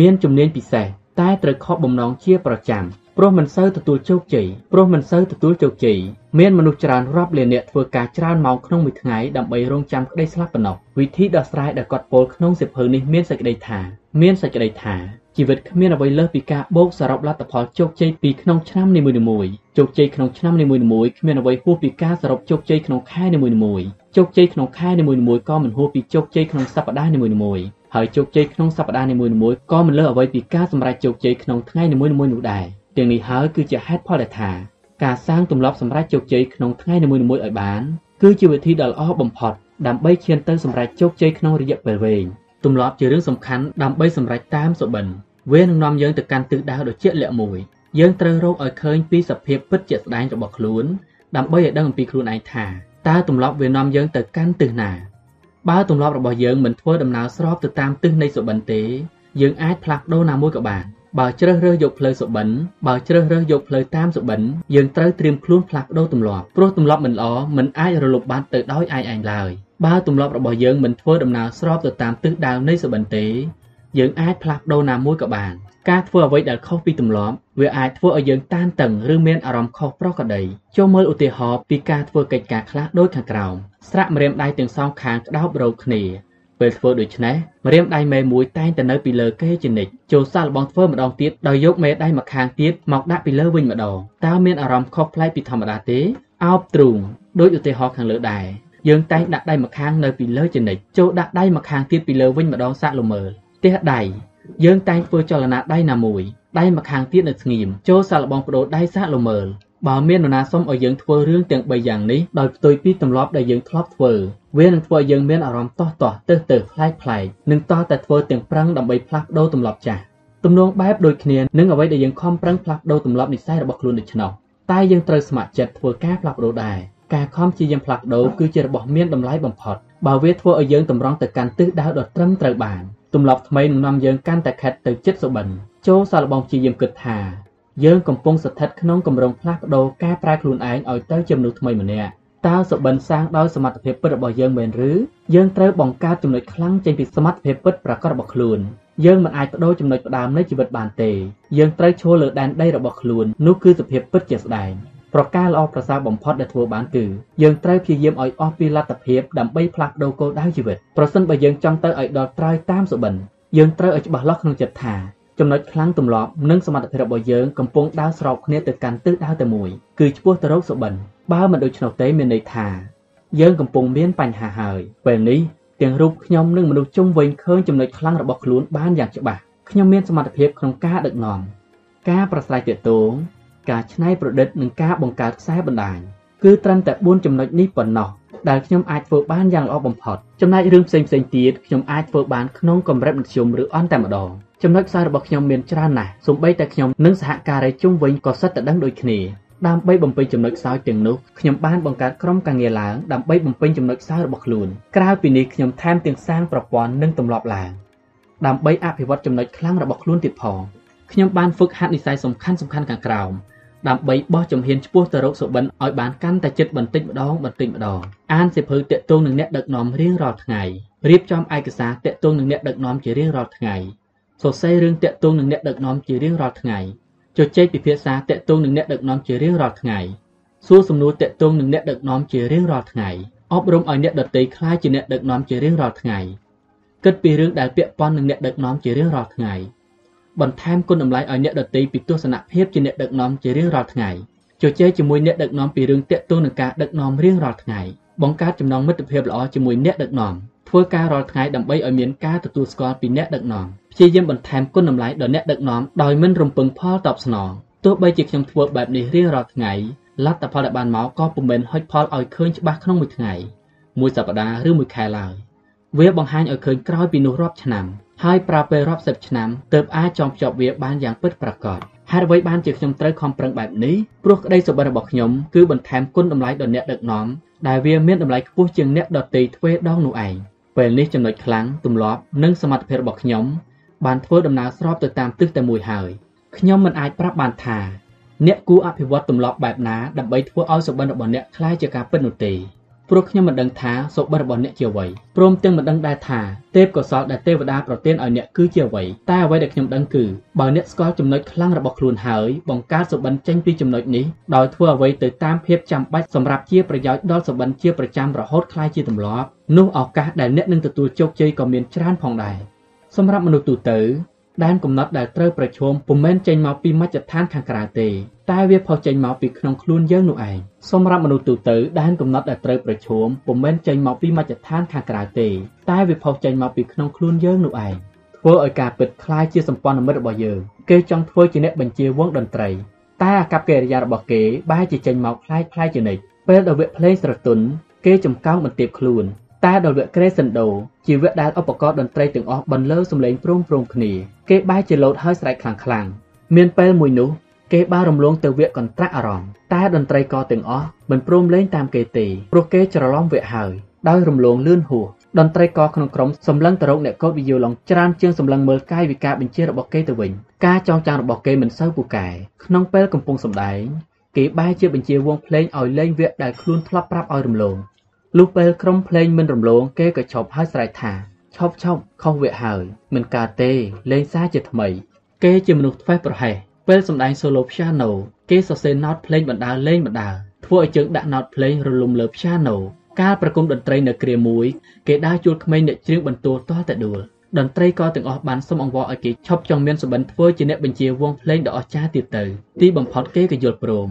មានជំនាញពិសេសតែត្រូវខកបំណងជាប្រចាំព្រោះមិនសូវទទួលជោគជ័យព្រោះមិនសូវទទួលជោគជ័យមានមនុស្សច្រើនរាប់លានអ្នកធ្វើការច្រើនម៉ោងក្នុងមួយថ្ងៃដើម្បីរងចាំក្តីស្លាប់ប៉ុណ្ណោះវិធីដោះស្រាយដែលគាត់ពោលក្នុងសៀវភៅនេះមានសេចក្តីថាមានសេចក្តីថា ជីវិតគ្មានអ្វីលើសពីការបូកសរុបលទ្ធផលជោគជ័យពីក្នុងឆ្នាំនីមួយៗជោគជ័យក្នុងឆ្នាំនីមួយៗគ្មានអ្វីហួសពីការសរុបជោគជ័យក្នុងខែនីមួយៗជោគជ័យក្នុងខែនីមួយៗក៏មិនហួសពីជោគជ័យក្នុងសប្តាហ៍នីមួយៗហើយជោគជ័យក្នុងសប្តាហ៍នីមួយៗក៏មិនលើសអ្វីពីការសម្រេចជោគជ័យក្នុងថ្ងៃនីមួយៗនោះដែរទាំងនេះហើយគឺជាហេតុផលដែលថាការសាងទម្លាប់សម្រេចជោគជ័យក្នុងថ្ងៃនីមួយៗឲ្យបានគឺជាវិធីដ៏ល្អបំផុតដើម្បីឈានទៅសម្រេចជោគជ័យក្នុងរយៈពេលវែងទម្លាប់ជារឿងសំខាន់ដើម្បីសម្រេចតាមសុបិន វានឹងនាំយើងទៅកាន់ទិសដៅដ៏ជាក់លាក់មួយ យើងត្រូវរកឲ្យឃើញពីសភាពពិតជាក់ស្ដែងរបស់ខ្លួនដើម្បីឲ្យដឹងអំពីខ្លួនឯងថាតើទម្លាប់វានាំយើងទៅកាន់ទិសណាបើទម្លាប់របស់យើងមិនធ្វើដំណើរស្របទៅតាមទិសនៃសុបិនទេ យើងអាចផ្លាស់ប្ដូរណាមួយក៏បានបើជ្រើសរើសយកផ្លូវសុបិនបើជ្រើសរើសយកផ្លូវតាមសុបិនយើងត្រូវត្រៀមខ្លួនផ្លាស់ប្ដូរទម្លាប់ព្រោះទម្លាប់មិនល្អមិនអាចរលុបបានទៅដោយឯងឯងឡើយបើទម្លាប់របស់យើងមិនធ្វើដំណើរស្របទៅតាមទិសដៅនៃសុបិនទេ យើងអាចផ្លាស់ប្ដូរណាមួយក៏បានការធ្វើអ្វីដែលខុសពីទម្លាប់វាអាចធ្វើឲ្យយើងតានតឹងឬមានអារម្មណ៍ខុសប្រក្រតីចូលមើលឧទាហរណ៍ពីការធ្វើកិច្ចការខ្លះដូចខាងក្រោមស្រាក់ម្រាមដៃទាំងសងខាងក្តោបរោគ្នាពេលធ្វើដូច្នេះម្រាមដៃមេមួយតែងតែនៅពីលើគេជានិច្ចចូលសាឡបងធ្វើម្ដងទៀតដោយយកមេដៃម្ខាងទៀតមកដាក់ពីលើវិញម្ដងតើមានអារម្មណ៍ខុសប្លែកពីធម្មតាទេអោបទ្រូងដូចឧទាហរណ៍ខាងលើដែរយើងតែងដាក់ដៃម្ខាងនៅពីលើជានិច្ចចូលដាក់ដៃម្ខាងទៀតពីលើវិញម្ដងសាកល្មើល ទះដៃយើងតែងធ្វើចលនាដៃណាមួយដៃម្ខាងទៀតនៅស្ងៀមចូលសាកល្បងបដូរដៃសាកល្មើលបើមាននរណាសុំឲ្យយើងធ្វើរឿងទាំង3យ៉ាងនេះដោយផ្ទុយពីទម្លាប់ដែលយើងធ្លាប់ធ្វើវានឹងធ្វើឲ្យយើងមានអារម្មណ៍តោះតោះទៅទៅផ្លែកផ្លែកនិងតោះតែធ្វើទាំងប្រឹងដើម្បីផ្លាស់ប្ដូរទម្លាប់ចាស់ទំនងបែបដូចគ្នានឹងអ្វីដែលយើងខំប្រឹងផ្លាស់ប្ដូរទម្លាប់និស្ស័យរបស់ខ្លួនដូច្នោះតែយើងត្រូវស្ម័គ្រចិត្តធ្វើការផ្លាស់ប្ដូរដែរការខំជាយាមផ្លាស់ប្ដូរគឺជារបស់មានតម្លៃបំផុតបើវាធ្វើឲ្យយើងតម្រង់ទៅកាន់ទិសដៅដ៏ត្រឹមត្រូវបាន ទម្លាប់ថ្មីនឹងនាំយើងកាន់តែខិតទៅចិត្តសុបិនចូលសាឡបងព្យាយាមគិតថាយើងកំពុងស្ថិតក្នុងគម្រោងផ្លាស់ប្ដូរការប្រែខ្លួនឯងឲ្យទៅជាមនុស្សថ្មីម្នាក់តើសុបិនសាងដោយសមត្ថភាពពិតរបស់យើងមែនឬយើងត្រូវបង្កើតចំណុចខ្លាំងចេញពីសមត្ថភាពពិតប្រាកដរបស់ខ្លួនយើងមិនអាចបដូរចំណុចផ្ដើមនៃជីវិតបានទេយើងត្រូវឈរលើដែនដីរបស់ខ្លួននោះគឺសភាពពិតជាស្ដែង ប្រការល្អប្រសើរបំផុតដែលធ្វើបានគឺយើងត្រូវព្យាយាមឲ្យអស់ពីលទ្ធភាពដើម្បីផ្លាស់ប្ដូរគោលដៅជីវិតប្រសិនបើយើងចង់ទៅឲ្យដល់ត្រើយតាមសុបិនយើងត្រូវឲ្យច្បាស់លាស់ក្នុងចិត្តថាចំណុចខ្លាំងទម្លាប់និងសមត្ថភាពរបស់យើងកំពុងដើរស្របគ្នាទៅកាន់ទិសដៅតែមួយគឺឆ្ពោះទៅរកសុបិនបើមិនដូច្នោះទេមានន័យថាយើងកំពុងមានបញ្ហាហើយពេលនេះទាំងរូបខ្ញុំនិងមនុស្សជុំវិញឃើញចំណុចខ្លាំងរបស់ខ្លួនបានយ៉ាងច្បាស់ខ្ញុំមានសមត្ថភាពក្នុងការដឹកនាំការប្រស្រ័យទាក់ទង ការច្នៃប្រឌិតនិងការបង្កើតខ្សែបណ្ដាញគឺត្រឹមតែ4ចំណុចនេះប៉ុណ្ណោះដែលខ្ញុំអាចធ្វើបានយ៉ាងល្អបំផុតចំណែករឿងផ្សេងៗទៀតខ្ញុំអាចធ្វើបានក្នុងកម្រិតមធ្យមឬអន់តែម្ដងចំណុចខ្សែរបស់ខ្ញុំមានច្រើនណាស់សូម្បីតែខ្ញុំនិងសហការីជុំវិញក៏សិតតែដឹងដូចគ្នាដើម្បីបំពេញចំណុចខ្សោយទាំងនោះខ្ញុំបានបង្កើតក្រុមការងារឡើងដើម្បីបំពេញចំណុចខ្សោយរបស់ខ្លួនក្រៅពីនេះខ្ញុំថែមទាំងសាងប្រព័ន្ធនិងទម្លាប់ឡើងដើម្បីអភិវឌ្ឍចំណុចខ្លាំងរបស់ខ្លួនទៀតផងខ្ញុំបានហ្វឹកហាត់និស័យសំខាន់សំខាន់ខាងក្រោម ដើម្បីបោះជំហានឆ្ពោះទៅរកសុបិនឲ្យបានកាន់តែជិតបន្តិចម្ដងបន្តិចម្ដងអានសៀវភៅតាក់ទងនឹងអ្នកដឹកនាំរៀងរាល់ថ្ងៃរៀបចំឯកសារតាក់ទងនឹងអ្នកដឹកនាំជារៀងរាល់ថ្ងៃសរសេររឿងតាក់ទងនឹងអ្នកដឹកនាំជារៀងរាល់ថ្ងៃជជែកពិភាក្សាតាក់ទងនឹងអ្នកដឹកនាំជារៀងរាល់ថ្ងៃសួរសំណួរតាក់ទងនឹងអ្នកដឹកនាំជារៀងរាល់ថ្ងៃអប់រំឲ្យអ្នកដទៃក្លាយជាអ្នកដឹកនាំជារៀងរាល់ថ្ងៃគិតពីរឿងដែលពាក់ព័ន្ធនឹងអ្នកដឹកនាំជារៀងរាល់ថ្ងៃ បន្ថែមគុណតម្លៃឲ្យអ្នកដទៃពីទស្សនៈភាពជាអ្នកដឹកនាំជារៀងរាល់ថ្ងៃជជែកជាមួយអ្នកដឹកនាំពីរឿងតាក់ទងនឹងការដឹកនាំរៀងរាល់ថ្ងៃបង្កើតចំណងមិត្តភាពល្អជាមួយអ្នកដឹកនាំធ្វើការរាល់ថ្ងៃដើម្បីឲ្យមានការទទួលស្គាល់ពីអ្នកដឹកនាំព្យាយាមបន្ថែមគុណតម្លៃដល់អ្នកដឹកនាំដោយមិនរំពឹងផលតបស្នងទោះបីជាខ្ញុំធ្វើបែបនេះរៀងរាល់ថ្ងៃលទ្ធផលដែលបានមកក៏ពុំមែនហុចផលឲ្យឃើញច្បាស់ក្នុងមួយថ្ងៃមួយសប្តាហ៍ឬមួយខែឡើយវាបង្ហាញឲ្យឃើញក្រោយពីនោះរាប់ឆ្នាំ ហើយប្រើពេលរាប់សិបឆ្នាំទើបអាចចងភ្ជាប់វាបានយ៉ាងពិតប្រាកដហេតុអ្វីបានជាខ្ញុំត្រូវខំប្រឹងបែបនេះព្រោះក្តីសុបិនរបស់ខ្ញុំគឺបន្ថែមគុណតម្លៃដល់អ្នកដឹកនាំដែលវាមានតម្លៃខ្ពស់ជាងអ្នកដទៃទ្វេដងនោះឯងពេលនេះចំណុចខ្លាំងទម្លាប់និងសមត្ថភាពរបស់ខ្ញុំបានធ្វើដំណើរស្របទៅតាមទិសតែមួយហើយខ្ញុំមិនអាចប្រាប់បានថាអ្នកគួរអភិវឌ្ឍទម្លាប់បែបណាដើម្បីធ្វើឲ្យសុបិនរបស់អ្នកคล้ายជាការពិតនោះទេ ព្រោះខ្ញុំមិនដឹងថាសុបិនរបស់អ្នកជាអ្វីព្រមទាំងមិនដឹងដែរថាទេពកុសលដែលទេវតាប្រទានឲ្យអ្នកគឺជាអ្វីតែអ្វីដែលខ្ញុំដឹងគឺបើអ្នកស្គាល់ចំណុចខ្លាំងរបស់ខ្លួនហើយបង្កើតសុបិនចេញពីចំណុចនេះដោយធ្វើអ្វីទៅតាមភាពចាំបាច់សម្រាប់ជាប្រយោជន៍ដល់សុបិនជាប្រចាំរហូតក្លាយជាទម្លាប់នោះឱកាសដែលអ្នកនឹងទទួលជោគជ័យក៏មានច្រើនផងដែរសម្រាប់មនុស្សទូទៅ ដែនកំណត់ដែលត្រូវប្រឈមពុំមែនចេញមកពីមជ្ឈដ្ឋានខាងក្រៅទេតែវាផុសចេញមកពីក្នុងខ្លួនយើងនោះឯងសម្រាប់មនុស្សទូទៅដែនកំណត់ដែលត្រូវប្រឈមពុំមែនចេញមកពីមជ្ឈដ្ឋានខាងក្រៅទេតែវាផុសចេញមកពីក្នុងខ្លួនយើងនោះឯងធ្វើឲ្យការពិតคล้ายជាសម្ព័ន្ធមិត្តរបស់យើងគេចង់ធ្វើជាអ្នកបញ្ជាវងតន្ត្រីតែអាកប្បកិរិយារបស់គេបែរជាចេញមកคล้ายคล้ายជានិច្ចពេលដែលវគ្គភ្លេងស្រទន់គេចំកោងបន្ទាបខ្លួន តែដល់វគ្គក្រេសិនដូជាវគ្គដែលឧបករណ៍តន្ត្រីទាំងអស់បន្លឺសំឡេងព្រមព្រំគ្នា គេបែរជាលោតហើយស្រែកខ្លាំងខ្លាំងមានពេលមួយនោះគេបានរំលងទៅវគ្គកន្ត្រាក់អារម្មណ៍តែតន្ត្រីករទាំងអស់មិនព្រមលេងតាមគេទេព្រោះគេច្រឡំវគ្គហើយដោយរំលងលឿនហួសតន្ត្រីករក្នុងក្រុមសម្លឹងទៅរកអ្នកកោតវីយូឡុងច្រើនជាងសម្លឹងមើលកាយវិការបញ្ជារបស់គេទៅវិញការចងចាំរបស់គេមិនសូវពូកែក្នុងពេលកំពុងសម្ដែងគេបែរជាបញ្ជាវងភ្លេងឲ្យលេងវគ្គដែលខ្លួនធ្លាប់ប្រាប់ឲ្យរំលង លុះពេលក្រុមភ្លេងមិនរំលង គេក៏ឈប់ហើយស្រែកថា ឈប់ឈប់ខុសវគ្គហើយ មិនកើតទេលេងសារជាថ្មី គេជាមនុស្សធ្វេសប្រហែសពេលសម្ដែង solo piano គេសរសេរ note ភ្លេងបណ្ដើរលេងបណ្ដើរធ្វើឲ្យជើងដាក់ note ភ្លេងរលំលើ piano ការប្រគំតន្ត្រីនៅគ្រាមួយគេដើរជួលក្មេងអ្នកច្រៀងបន្ទួលទាល់តែដួលតន្ត្រីក៏ទាំងអស់បានសុំអង្វរឲ្យគេឈប់ចង់មានសុបិនធ្វើជាអ្នកបញ្ជាវងភ្លេងដ៏អស្ចារ្យទៀតទៅទីបំផុតគេក៏យល់ព្រម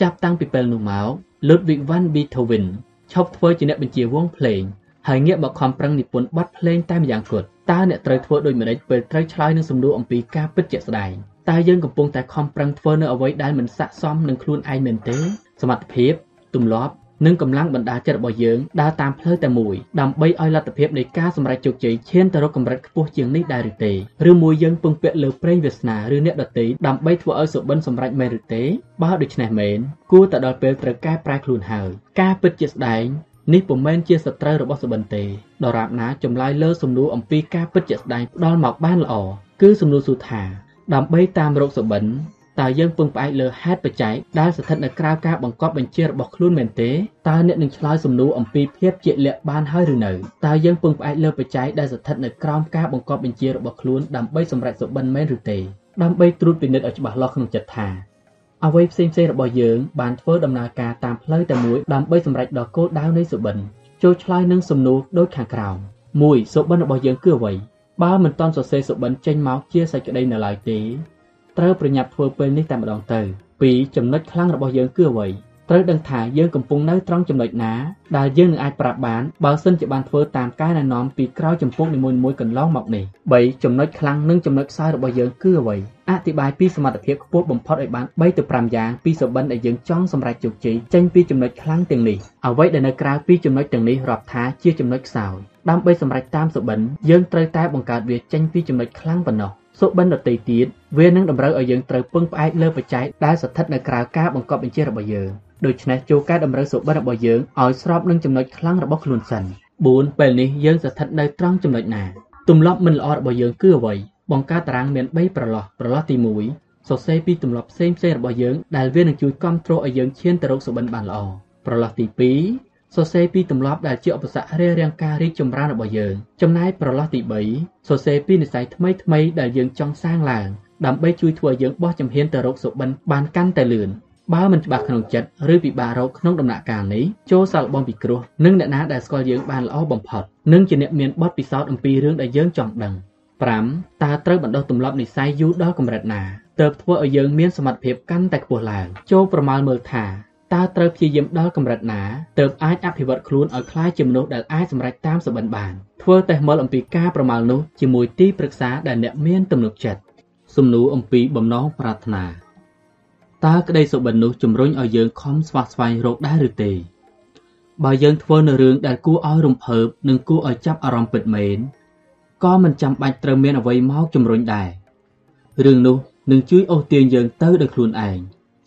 ចាប់តាំងពីពេលនោះមក Ludwig van Beethoven ឈប់ធ្វើជាអ្នកបញ្ជាវងភ្លេងហើយងាកមកខំប្រឹងនិពន្ធបទភ្លេងតែម្យ៉ាងគត់តើអ្នកត្រូវធ្វើដូចម្តេចពេលត្រូវឆ្លើយនឹងសំណួរអំពីការពិតជាក់ស្ដែងតើយើងកំពុងតែខំប្រឹងធ្វើនៅអ្វីដែលមិនស័ក្តិសមនឹងខ្លួនឯងមែនទេសមត្ថភាព ទម្លាប់ និងកម្លាំងបណ្ដាចិត្តរបស់យើងដើរតាមផ្លូវតែមួយដើម្បីឲ្យលទ្ធភាពនៃការសម្រេចជោគជ័យឈានទៅរកកម្រិតខ្ពស់ជាងនេះដែរឬទេឬមួយយើងពឹងពាក់លើប្រេងវាសនាឬអ្នកដទៃដើម្បីធ្វើឲ្យសុបិនសម្រេចមែនឬទេបើដូច្នេះមែនគួរតែដល់ពេលត្រូវកែប្រែខ្លួនហើយការពិតជាស្ដែងនេះពុំមែនជាសត្រូវរបស់សុបិនទេដរាបណាចម្លើយលើសំណួរអំពីការពិតជាក់ស្ដែងផ្ដល់មកបានល្អគឺសំណួរសួរថាដើម្បីតាមរកសុបិន តើយើងពឹងផ្អែកលើហេតុបច្ច័យដែលស្ថិតនៅក្រៅការបង្កប់បញ្ជារបស់ខ្លួនមែនទេតើអ្នកនឹងឆ្លើយសំណួរអំពីភាពជាក់លាក់បានហើយឬនៅតើយើងពឹងផ្អែកលើបច្ច័យដែលស្ថិតនៅក្រោមការបង្កប់បញ្ជារបស់ខ្លួនដើម្បីសម្រេចសុបិនមែនឬទេដើម្បីត្រួតពិនិត្យឲ្យច្បាស់លាស់ក្នុងចិត្តថាអ្វីផ្សេងៗរបស់យើងបានធ្វើដំណើរការតាមផ្លូវតែមួយដើម្បីសម្រេចដល់គោលដៅនៃសុបិនចូលឆ្លើយនឹងសំណួរដូចខាងក្រោម1សុបិនរបស់យើងគឺអ្វីបើមិនតន់សរសេរសុបិនចេញមកជាសេចក្តីនៅឡើយទេ ត្រូវប្រញាប់ធ្វើពេលនេះតែម្ដងទៅ2ចំណុចខ្លាំងរបស់យើងគឺអ្វីត្រូវដឹងថាយើងកំពុងនៅត្រង់ចំណុចណាដែលយើងនឹងអាចប្រាប់បានបើសិនជាបានធ្វើតាមការណែនាំពីក្រៅចម្ពោះនីមួយៗកន្លងមកនេះ3ចំណុចខ្លាំងនិងចំណុចខ្សោយរបស់យើងគឺអ្វីអធិប្បាយពីសមត្ថភាពខ្ពស់បំផុតឲ្យបាន3ទៅ5យ៉ាងពីសបិនដែលយើងចង់សម្រេចជោគជ័យចេញពីចំណុចខ្លាំងទាំងនេះអ្វីដែលនៅក្រៅពីចំណុចទាំងនេះរាប់ថាជាចំណុចខ្សោយដើម្បីសម្រេចតាមសបិនយើងត្រូវតែបង្កើតវាចេញពីចំណុចខ្លាំងប៉ុណ្ណោះ សុបិនដទៃទៀតវានឹងតម្រូវឲ្យយើងត្រូវពឹងផ្អែកលើបច្ច័យដែលស្ថិតនៅក្រៅការបង្កប់បញ្ជារបស់យើងដូច្នេះចូលកែតម្រូវសុបិនរបស់យើងឲ្យស្របនឹងចំណុចខ្លាំងរបស់ខ្លួនសិន4ពេលនេះយើងស្ថិតនៅត្រង់ចំណុចណាទម្លាប់មិនល្អរបស់យើងគឺអ្វីបង្កើតតារាងមាន3ប្រឡោះប្រឡោះទី1សរសេរពីទម្លាប់ផ្សេងផ្សេងរបស់យើងដែលវានឹងជួយគ្រប់គ្រងឲ្យយើងឈានទៅរកសុបិនបានល្អប្រឡោះទី2 សរសេរពីទម្លាប់ដែលជាឧបសគ្គរារាំងការរីកចម្រើនរបស់យើងចំណែកប្រឡោះទី3សរសេរពីនិស្ស័យថ្មីថ្មីដែលយើងចង់សាងឡើងដើម្បីជួយធ្វើឲ្យយើងបោះជំហានទៅរកសុបិនបានកាន់តែលឿនបើមិនច្បាស់ក្នុងចិត្តឬពិបាករកក្នុងដំណាក់កាលនេះចូលសាកល្បងពិគ្រោះនឹងអ្នកណាដែលស្គាល់យើងបានល្អបំផុតនិងជាអ្នកមានបទពិសោធន៍អំពីរឿងដែលយើងចង់ដឹង5តើត្រូវបណ្ដុះទម្លាប់និស្ស័យយូរដល់កម្រិតណាទើបធ្វើឲ្យយើងមានសមត្ថភាពកាន់តែខ្ពស់ឡើងចូលប្រមាលមើលថា តើត្រូវព្យាយាមដល់កម្រិតណាទើបអាចអភិវឌ្ឍខ្លួនឲ្យក្លាយជាមនុស្សដែលអាចសម្រេចតាមសុបិនបានធ្វើតេស្តមើលអំពីការប្រមាលនោះជាមួយទីប្រឹក្សាដែលអ្នកមានទំនុកចិត្តសំណួរអំពីបំណងប្រាថ្នាតើក្តីសុបិននោះជំរុញឲ្យយើងខំស្វះស្វែងរកដែរឬទេបើយើងធ្វើនៅរឿងដែលគួរឲ្យរំភើបនិងគួរឲ្យចាប់អារម្មណ៍ពិតមែនក៏មិនចាំបាច់ត្រូវមានអ្វីមកជំរុញដែររឿងនោះនឹងជួយអូសទាញយើងទៅដោយខ្លួនឯង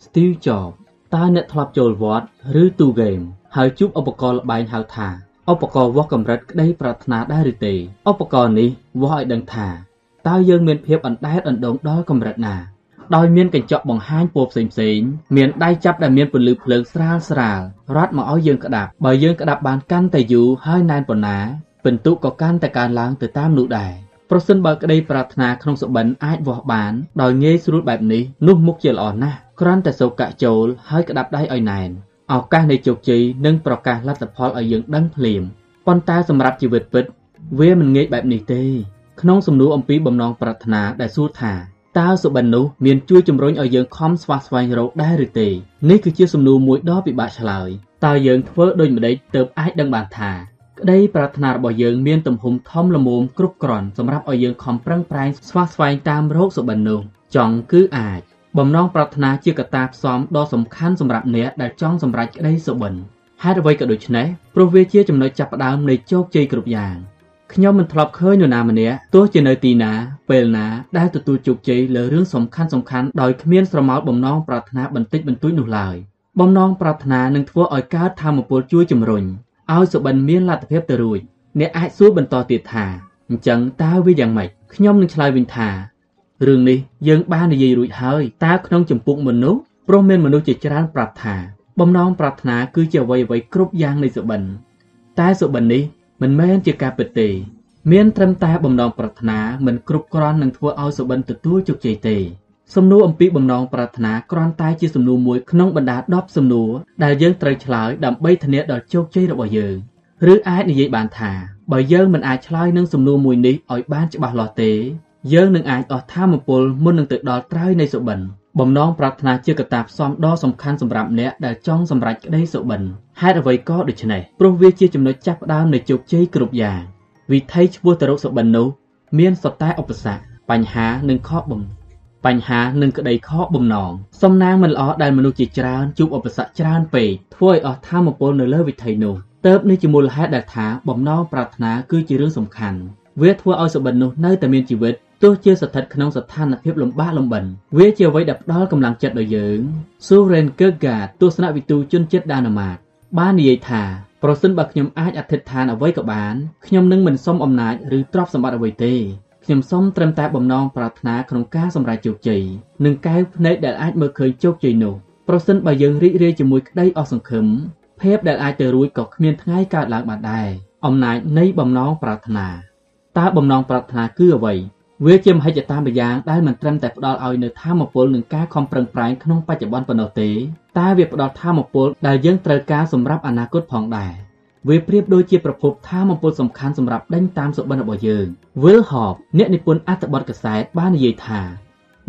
Steve Jobs តើអ្នកធ្លាប់ចូលវត្តឬទូហ្គេមហើយជួបឧបករណ៍ល្បែងហៅថាឧបករណ៍វាស់កម្រិតក្តីប្រាថ្នាដែរឬទេឧបករណ៍នេះវាស់ឲ្យដឹងថាតើយើងមានភាពអណ្ដែតអណ្ដូងដល់កម្រិតណាដោយមានកញ្ចក់បង្ហាញពណ៌ផ្សេងផ្សេងមានដៃចាប់ដែលមានពន្លឺភ្លើងស្រាលស្រាលរត់មកឲ្យយើងក្តាប់បើយើងក្តាប់បានកាន់តែយូរហើយណែនប៉ុណ្ណាពិន្ទុក៏កាន់តែកើនឡើងទៅតាមនោះដែរប្រសិនបើក្តីប្រាថ្នាក្នុងសុបិនអាចវាស់បានដោយងាយស្រួលបែបនេះនោះមុខជាល្អណាស់ គ្រាន់តែសូកកាក់ចូលហើយក្តាប់ដៃឲ្យណែនឱកាសនៃជោគជ័យនឹងប្រកាសលទ្ធផលឲ្យយើងដឹងភ្លាមប៉ុន្តែសម្រាប់ជីវិតពិត វាមិនងាយបែបនេះទេ ក្នុងសំណួរអំពីបំណងប្រាថ្នាដែលសួរថាតើសុបិននោះមានជួយជំរុញឲ្យយើងខំស្វះស្វែងរកដែរឬទេនេះគឺជាសំណួរមួយដ៏ពិបាកឆ្លើយតើយើងធ្វើដូចម្តេចទើបអាចដឹងបានថាក្តីប្រាថ្នារបស់យើងមានទំហំធំល្មមគ្រប់គ្រាន់សម្រាប់ឲ្យយើងខំប្រឹងប្រែងស្វះស្វែងតាមរោគសុបិននោះចង់គឺអាច បំណងប្រាថ្នាជាកត្តាផ្សំដ៏សំខាន់សម្រាប់អ្នកដែលចង់សម្រេចក្តីសុបិនហេតុអ្វីក៏ដូច្នេះព្រោះវាជាចំណុចចាប់ផ្ដើមនៃជោគជ័យគ្រប់យ៉ាងខ្ញុំមិនធ្លាប់ឃើញនរណាម្នាក់ទោះជានៅទីណាពេលណាដែលទទួលជោគជ័យលើរឿងសំខាន់សំខាន់ដោយគ្មានស្រមោលបំណងប្រាថ្នាបន្តិចបន្តួចនោះឡើយបំណងប្រាថ្នានឹងធ្វើឲ្យកើតធម៌ពលជួយជំរុញឲ្យសុបិនមានលទ្ធភាពទៅរួចអ្នកអាចសួរបន្តទៀតថាអញ្ចឹងតើវាយ៉ាងម៉េចខ្ញុំនឹងឆ្លើយវិញថា រឿងនេះយើងបាននិយាយរួចហើយតើក្នុងចម្ពោះមនុស្សព្រោះមានមនុស្សជាច្រើនប្រាប់ថាបំណងប្រាថ្នាគឺជាអ្វីអ្វីគ្រប់យ៉ាងនៃសុបិន តែសុបិននេះមិនមែនជាការពិតទេ មានត្រឹមតែបំណងប្រាថ្នាមិនគ្រប់គ្រាន់នឹងធ្វើឲ្យសុបិនទទួលជោគជ័យទេសំណួរអំពីបំណងប្រាថ្នាគ្រាន់តែជាសំណួរមួយក្នុងបណ្ដា10សំណួរដែលយើងត្រូវឆ្លើយដើម្បីធានាដល់ជោគជ័យរបស់យើងឬអាចនិយាយបានថាបើយើងមិនអាចឆ្លើយនឹងសំណួរមួយនេះឲ្យបានច្បាស់លាស់ទេ យើងនឹងអាចអស់ធម៌ពលមុននឹងទៅដល់ត្រើយនៃសុបិនបំណងប្រាថ្នាជាកត្តាផ្សំដ៏សំខាន់សម្រាប់អ្នកដែលចង់សម្រេចក្តីសុបិនហេតុអ្វីក៏ដូច្នេះព្រោះវាជាចំណុចចាប់ផ្ដើមនៃជោគជ័យគ្រប់យ៉ាងវិថីឆ្ពោះទៅរកសុបិននោះមានសុទ្ធតែឧបសគ្គបញ្ហានិងខកបំបញ្ហានិងក្តីខកបំណងសំណាងមិនល្អដែលមនុស្សជាច្រើនជួបឧបសគ្គច្រើនពេកធ្វើឲ្យអស់ធម៌ពលនៅលើវិថីនោះទៅបនេះជាមូលហេតុដែលថាបំណងប្រាថ្នាគឺជារឿងសំខាន់វាធ្វើឲ្យសុបិននោះនៅតែមានជីវិត ទោះជាស្ថិតក្នុងស្ថានភាពលំបាកលំបិនវាជាអ្វីដែលផ្ដល់កម្លាំងចិត្តដល់យើង Soren Kierkegaard ទស្សនវិទូជនជាតិដាណឺម៉ាកបាននិយាយថាប្រសិនបើខ្ញុំអាចអធិដ្ឋានអ្វីក៏បានខ្ញុំនឹងមិនសុំអំណាចឬទ្រព្យសម្បត្តិអ្វីទេខ្ញុំសូមត្រឹមតែបំណងប្រាថ្នាក្នុងការសម្រេចជោគជ័យនិងកែវភ្នែកដែលអាចមើលឃើញជោគជ័យនោះប្រសិនបើយើងរីករាយជាមួយក្តីអស់សង្ឃឹមភាពដែលអាចទៅរួចក៏គ្មានថ្ងៃកើតឡើងបានដែរអំណាចនៃបំណងប្រាថ្នាតើបំណងប្រាថ្នាគឺអ្វី វាជាមហិច្ឆតាម្យ៉ាងដែលមិនត្រឹមតែផ្ដល់ឲ្យនូវធម៌ពលនិងការខំប្រឹងប្រែងក្នុងបច្ចុប្បន្នប៉ុណ្ណោះទេតែវាផ្ដល់ធម៌ពលដែលយើងត្រូវការសម្រាប់អនាគតផងដែរវាប្រៀបដូចជាប្រភពធម៌ពលសំខាន់សម្រាប់ដេញតាមសុបិនរបស់យើង Will Hope អ្នកនិពន្ធអត្ថបទកសែតបាននិយាយថា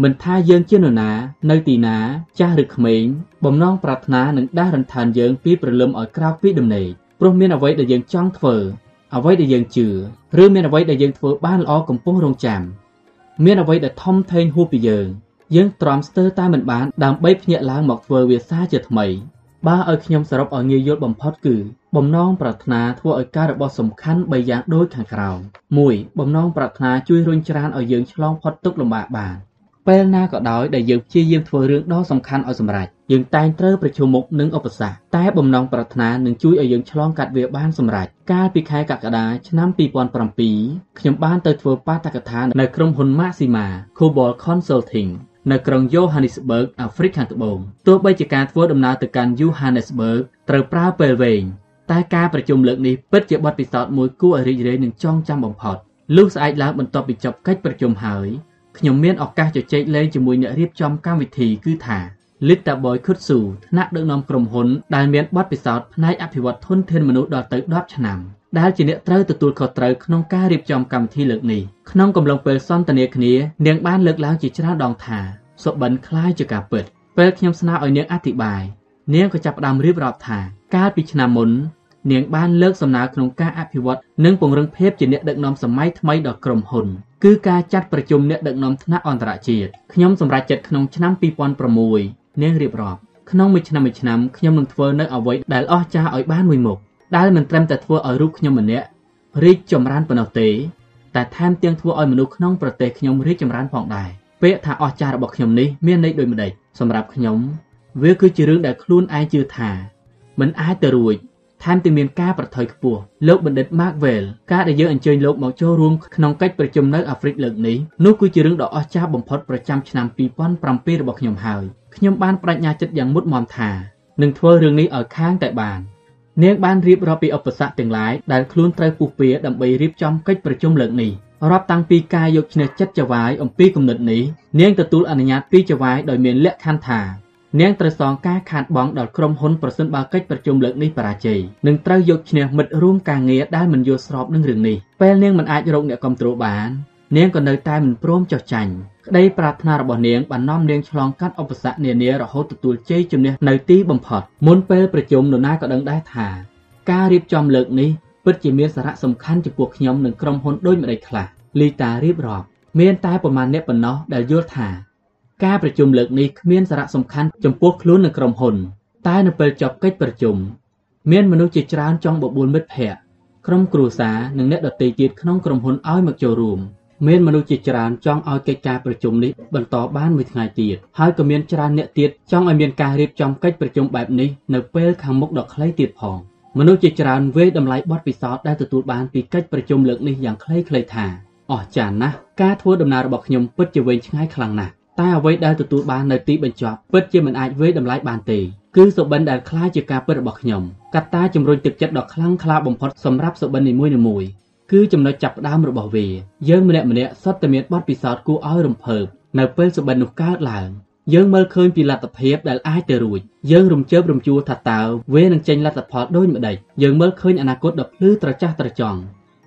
មិនថាយើងជានរណា នៅទីណា ចាស់ឬក្មេង បំណងប្រាថ្នានឹងដាស់រំខានយើងពីព្រលឹមឲ្យក្រោកពីដំណេកព្រោះមានអ្វីដែលយើងចង់ធ្វើ អ្វីដែលយើងជឿឬមានអ្វីដែលយើងធ្វើបានល្អកំពុងរងចាំមានអ្វីដែលធំធេងហួសពីយើងយើងទ្រាំស្ទើរតែមិនបានដើម្បីភ្ញាក់ឡើងមកធ្វើវាសាជាថ្មីបើឲ្យខ្ញុំសរុបឲ្យងាយយល់បំផុតគឺបំណងប្រាថ្នាធ្វើឲ្យការរបស់សំខាន់3យ៉ាងដូចខាងក្រោម1បំណងប្រាថ្នាជួយរុញច្រានឲ្យយើងឆ្លងផុតទុក្ខលំបាកបាន ពេលណាក៏ដោយដែលយើងព្យាយាមធ្វើរឿងដ៏សំខាន់ឲ្យសម្រេចយើងតែងត្រូវប្រឈមមុខនឹងឧបសគ្គតែបំណងប្រាថ្នានឹងជួយឲ្យយើងឆ្លងកាត់វាបានសម្រេចកាលពីខែកក្កដាឆ្នាំ2007ខ្ញុំបានទៅធ្វើបាតកថានៅក្រុមហ៊ុន Maxima Cobalt Consulting នៅក្រុង Johannesburg អាហ្វ្រិកខាងត្បូងទោះបីជាការធ្វើដំណើរទៅកាន់ Johannesburg ត្រូវប្រើពេលវែងតែការប្រជុំលើកនេះពិតជាបទពិសោធន៍មួយគួរឲ្យរីករាយនិងចងចាំបំផុតលុះស្អែកឡើងបន្ទាប់ពីចប់កិច្ចប្រជុំហើយ ខ្ញុំមានឱកាសជជែកលេងជាមួយអ្នករៀបចំកម្មវិធីគឺថា Lita Boy Kutsu ថ្នាក់ដឹកនាំក្រុមហ៊ុនដែលមានបទពិសោធន៍ផ្នែកអភិវឌ្ឍធនធានមនុស្សដល់ទៅ10ឆ្នាំដែលជាអ្នកត្រូវទទួលខុសត្រូវក្នុងការរៀបចំកម្មវិធីលើកនេះក្នុងកំឡុងពេលសន្ទនាគ្នានាងបានលើកឡើងជាច្រើនដងថាសុបិនคล้ายជាការពិតពេលខ្ញុំស្នើឲ្យនាងអធិប្បាយនាងក៏ចាប់ផ្ដើមរៀបរាប់ថាកាលពីឆ្នាំមុននាងបានលើកសំណើក្នុងការអភិវឌ្ឍនិងពង្រឹងភាពជាអ្នកដឹកនាំសម័យថ្មីដល់ក្រុមហ៊ុន គឺការចាត់ប្រជុំអ្នកដឹកនាំថ្នាក់អន្តរជាតិខ្ញុំសម្រេចចិត្តក្នុងឆ្នាំ2006នាងរៀបរាប់ក្នុងមួយឆ្នាំមួយឆ្នាំខ្ញុំនឹងធ្វើនៅអ្វីដែលអស្ចារ្យឲ្យបានមួយមុខដែលមិនត្រឹមតែធ្វើឲ្យរូបខ្ញុំម្នាក់រីកចម្រើនប៉ុណ្ណោះទេតែថែមទាំងធ្វើឲ្យមនុស្សក្នុងប្រទេសខ្ញុំរីកចម្រើនផងដែរពាក្យថាអស្ចារ្យរបស់ខ្ញុំនេះមានន័យដូចម្ដេចសម្រាប់ខ្ញុំ វាគឺជារឿងដែលខ្លួនឯងជឿថាមិនអាចទៅរួច ថែមទាំងមានការប្រថុយខ្ពស់លោកបណ្ឌិត Markwell ការដែលយើងអញ្ជើញលោកមកចូលរួមក្នុងកិច្ចប្រជុំនៅអាហ្វ្រិកលើកនេះនោះគឺជារឿងដ៏អស្ចារ្យបំផុតប្រចាំឆ្នាំ2007របស់ខ្ញុំហើយខ្ញុំបានបដិញ្ញាចិត្តយ៉ាងមុតមមថានឹងធ្វើរឿងនេះឲ្យខាងតែបាននាងបានរៀបរាប់ពីឧបសគ្គទាំងឡាយដែលខ្លួនត្រូវពុះពៀដើម្បីរៀបចំកិច្ចប្រជុំលើកនេះរាប់តាំងពីការយកឈ្នះចិត្តចវាយអំពីគំនិតនេះនាងទទួលអនុញ្ញាតពីចវាយដោយមានលក្ខខណ្ឌថា នាងត្រូវសងការខាតបង់ដល់ក្រុមហ៊ុនប្រសិនបើកិច្ចប្រជុំលើកនេះបរាជ័យនិងត្រូវយកឈ្នះមិត្តរួមការងារដែលមិនយល់ស្របនឹងរឿងនេះពេលនាងមិនអាចរកអ្នកគ្រប់គ្រងបាននាងក៏នៅតែមិនព្រមចុះចាញ់ក្តីប្រាថ្នារបស់នាងបាននាំនាងឆ្លងកាត់ឧបសគ្គនានារហូតទទួលជ័យជំនះនៅទីបំផុតមុនពេលប្រជុំនរណាក៏ដឹងដែរថាការរៀបចំលើកនេះពិតជាមានសារៈសំខាន់ចំពោះខ្ញុំនិងក្រុមហ៊ុនដូចម្តេចខ្លះលីតារៀបរាប់មានតែប្រមាណអ្នកប៉ុណ្ណោះដែលយល់ថា ការប្រជុំលើកនេះគ្មានសារៈសំខាន់ចំពោះខ្លួននិងក្រុមហ៊ុន តែនៅពេលចប់កិច្ចប្រជុំមានមនុស្សជាច្រើនចង់បបួលមិត្តភ័ក្តិក្រុមគ្រួសារនិងអ្នកដទៃទៀតក្នុងក្រុមហ៊ុនឲ្យមកចូលរួមមានមនុស្សជាច្រើនចង់ឲ្យកិច្ចការប្រជុំនេះបន្តបានមួយថ្ងៃទៀតហើយក៏មានច្រើនអ្នកទៀតចង់ឲ្យមានការរៀបចំកិច្ចប្រជុំបែបនេះនៅពេលខាងមុខដ៏ខ្លីទៀតផងមនុស្សជាច្រើនវេតម្លៃបទពិសោធន៍ដែលទទួលបានពីកិច្ចប្រជុំលើកនេះយ៉ាងខ្លីៗថាអស្ចារ្យណាស់ការធ្វើដំណើររបស់ខ្ញុំពិតជាវែងឆ្ងាយខ្លាំងណាស់ តែអ្វីដែលទទួលបាននៅទីបញ្ចប់ពិតជាមិនអាចវាយតម្លៃបានទេគឺសុបិនដែលខ្លាជាការពិតរបស់ខ្ញុំកត្តាជំរុញទឹកចិត្តដ៏ខ្លាំងក្លាបំផុតសម្រាប់សុបិននីមួយៗគឺចំណុចចាប់ផ្ដើមរបស់វាយើងម្នាក់ម្នាក់សុទ្ធតែមានបទពិសោធន៍គួរឲ្យរំភើបនៅពេលសុបិននោះកើតឡើងយើងមើលឃើញពីលទ្ធភាពដែលអាចទៅរួចយើងរំជើបរំជួលថាតើវានឹងចេញលទ្ធផលដូចម្ដេចយើងមើលឃើញអនាគតដ៏ភ្លឺត្រចះត្រចង់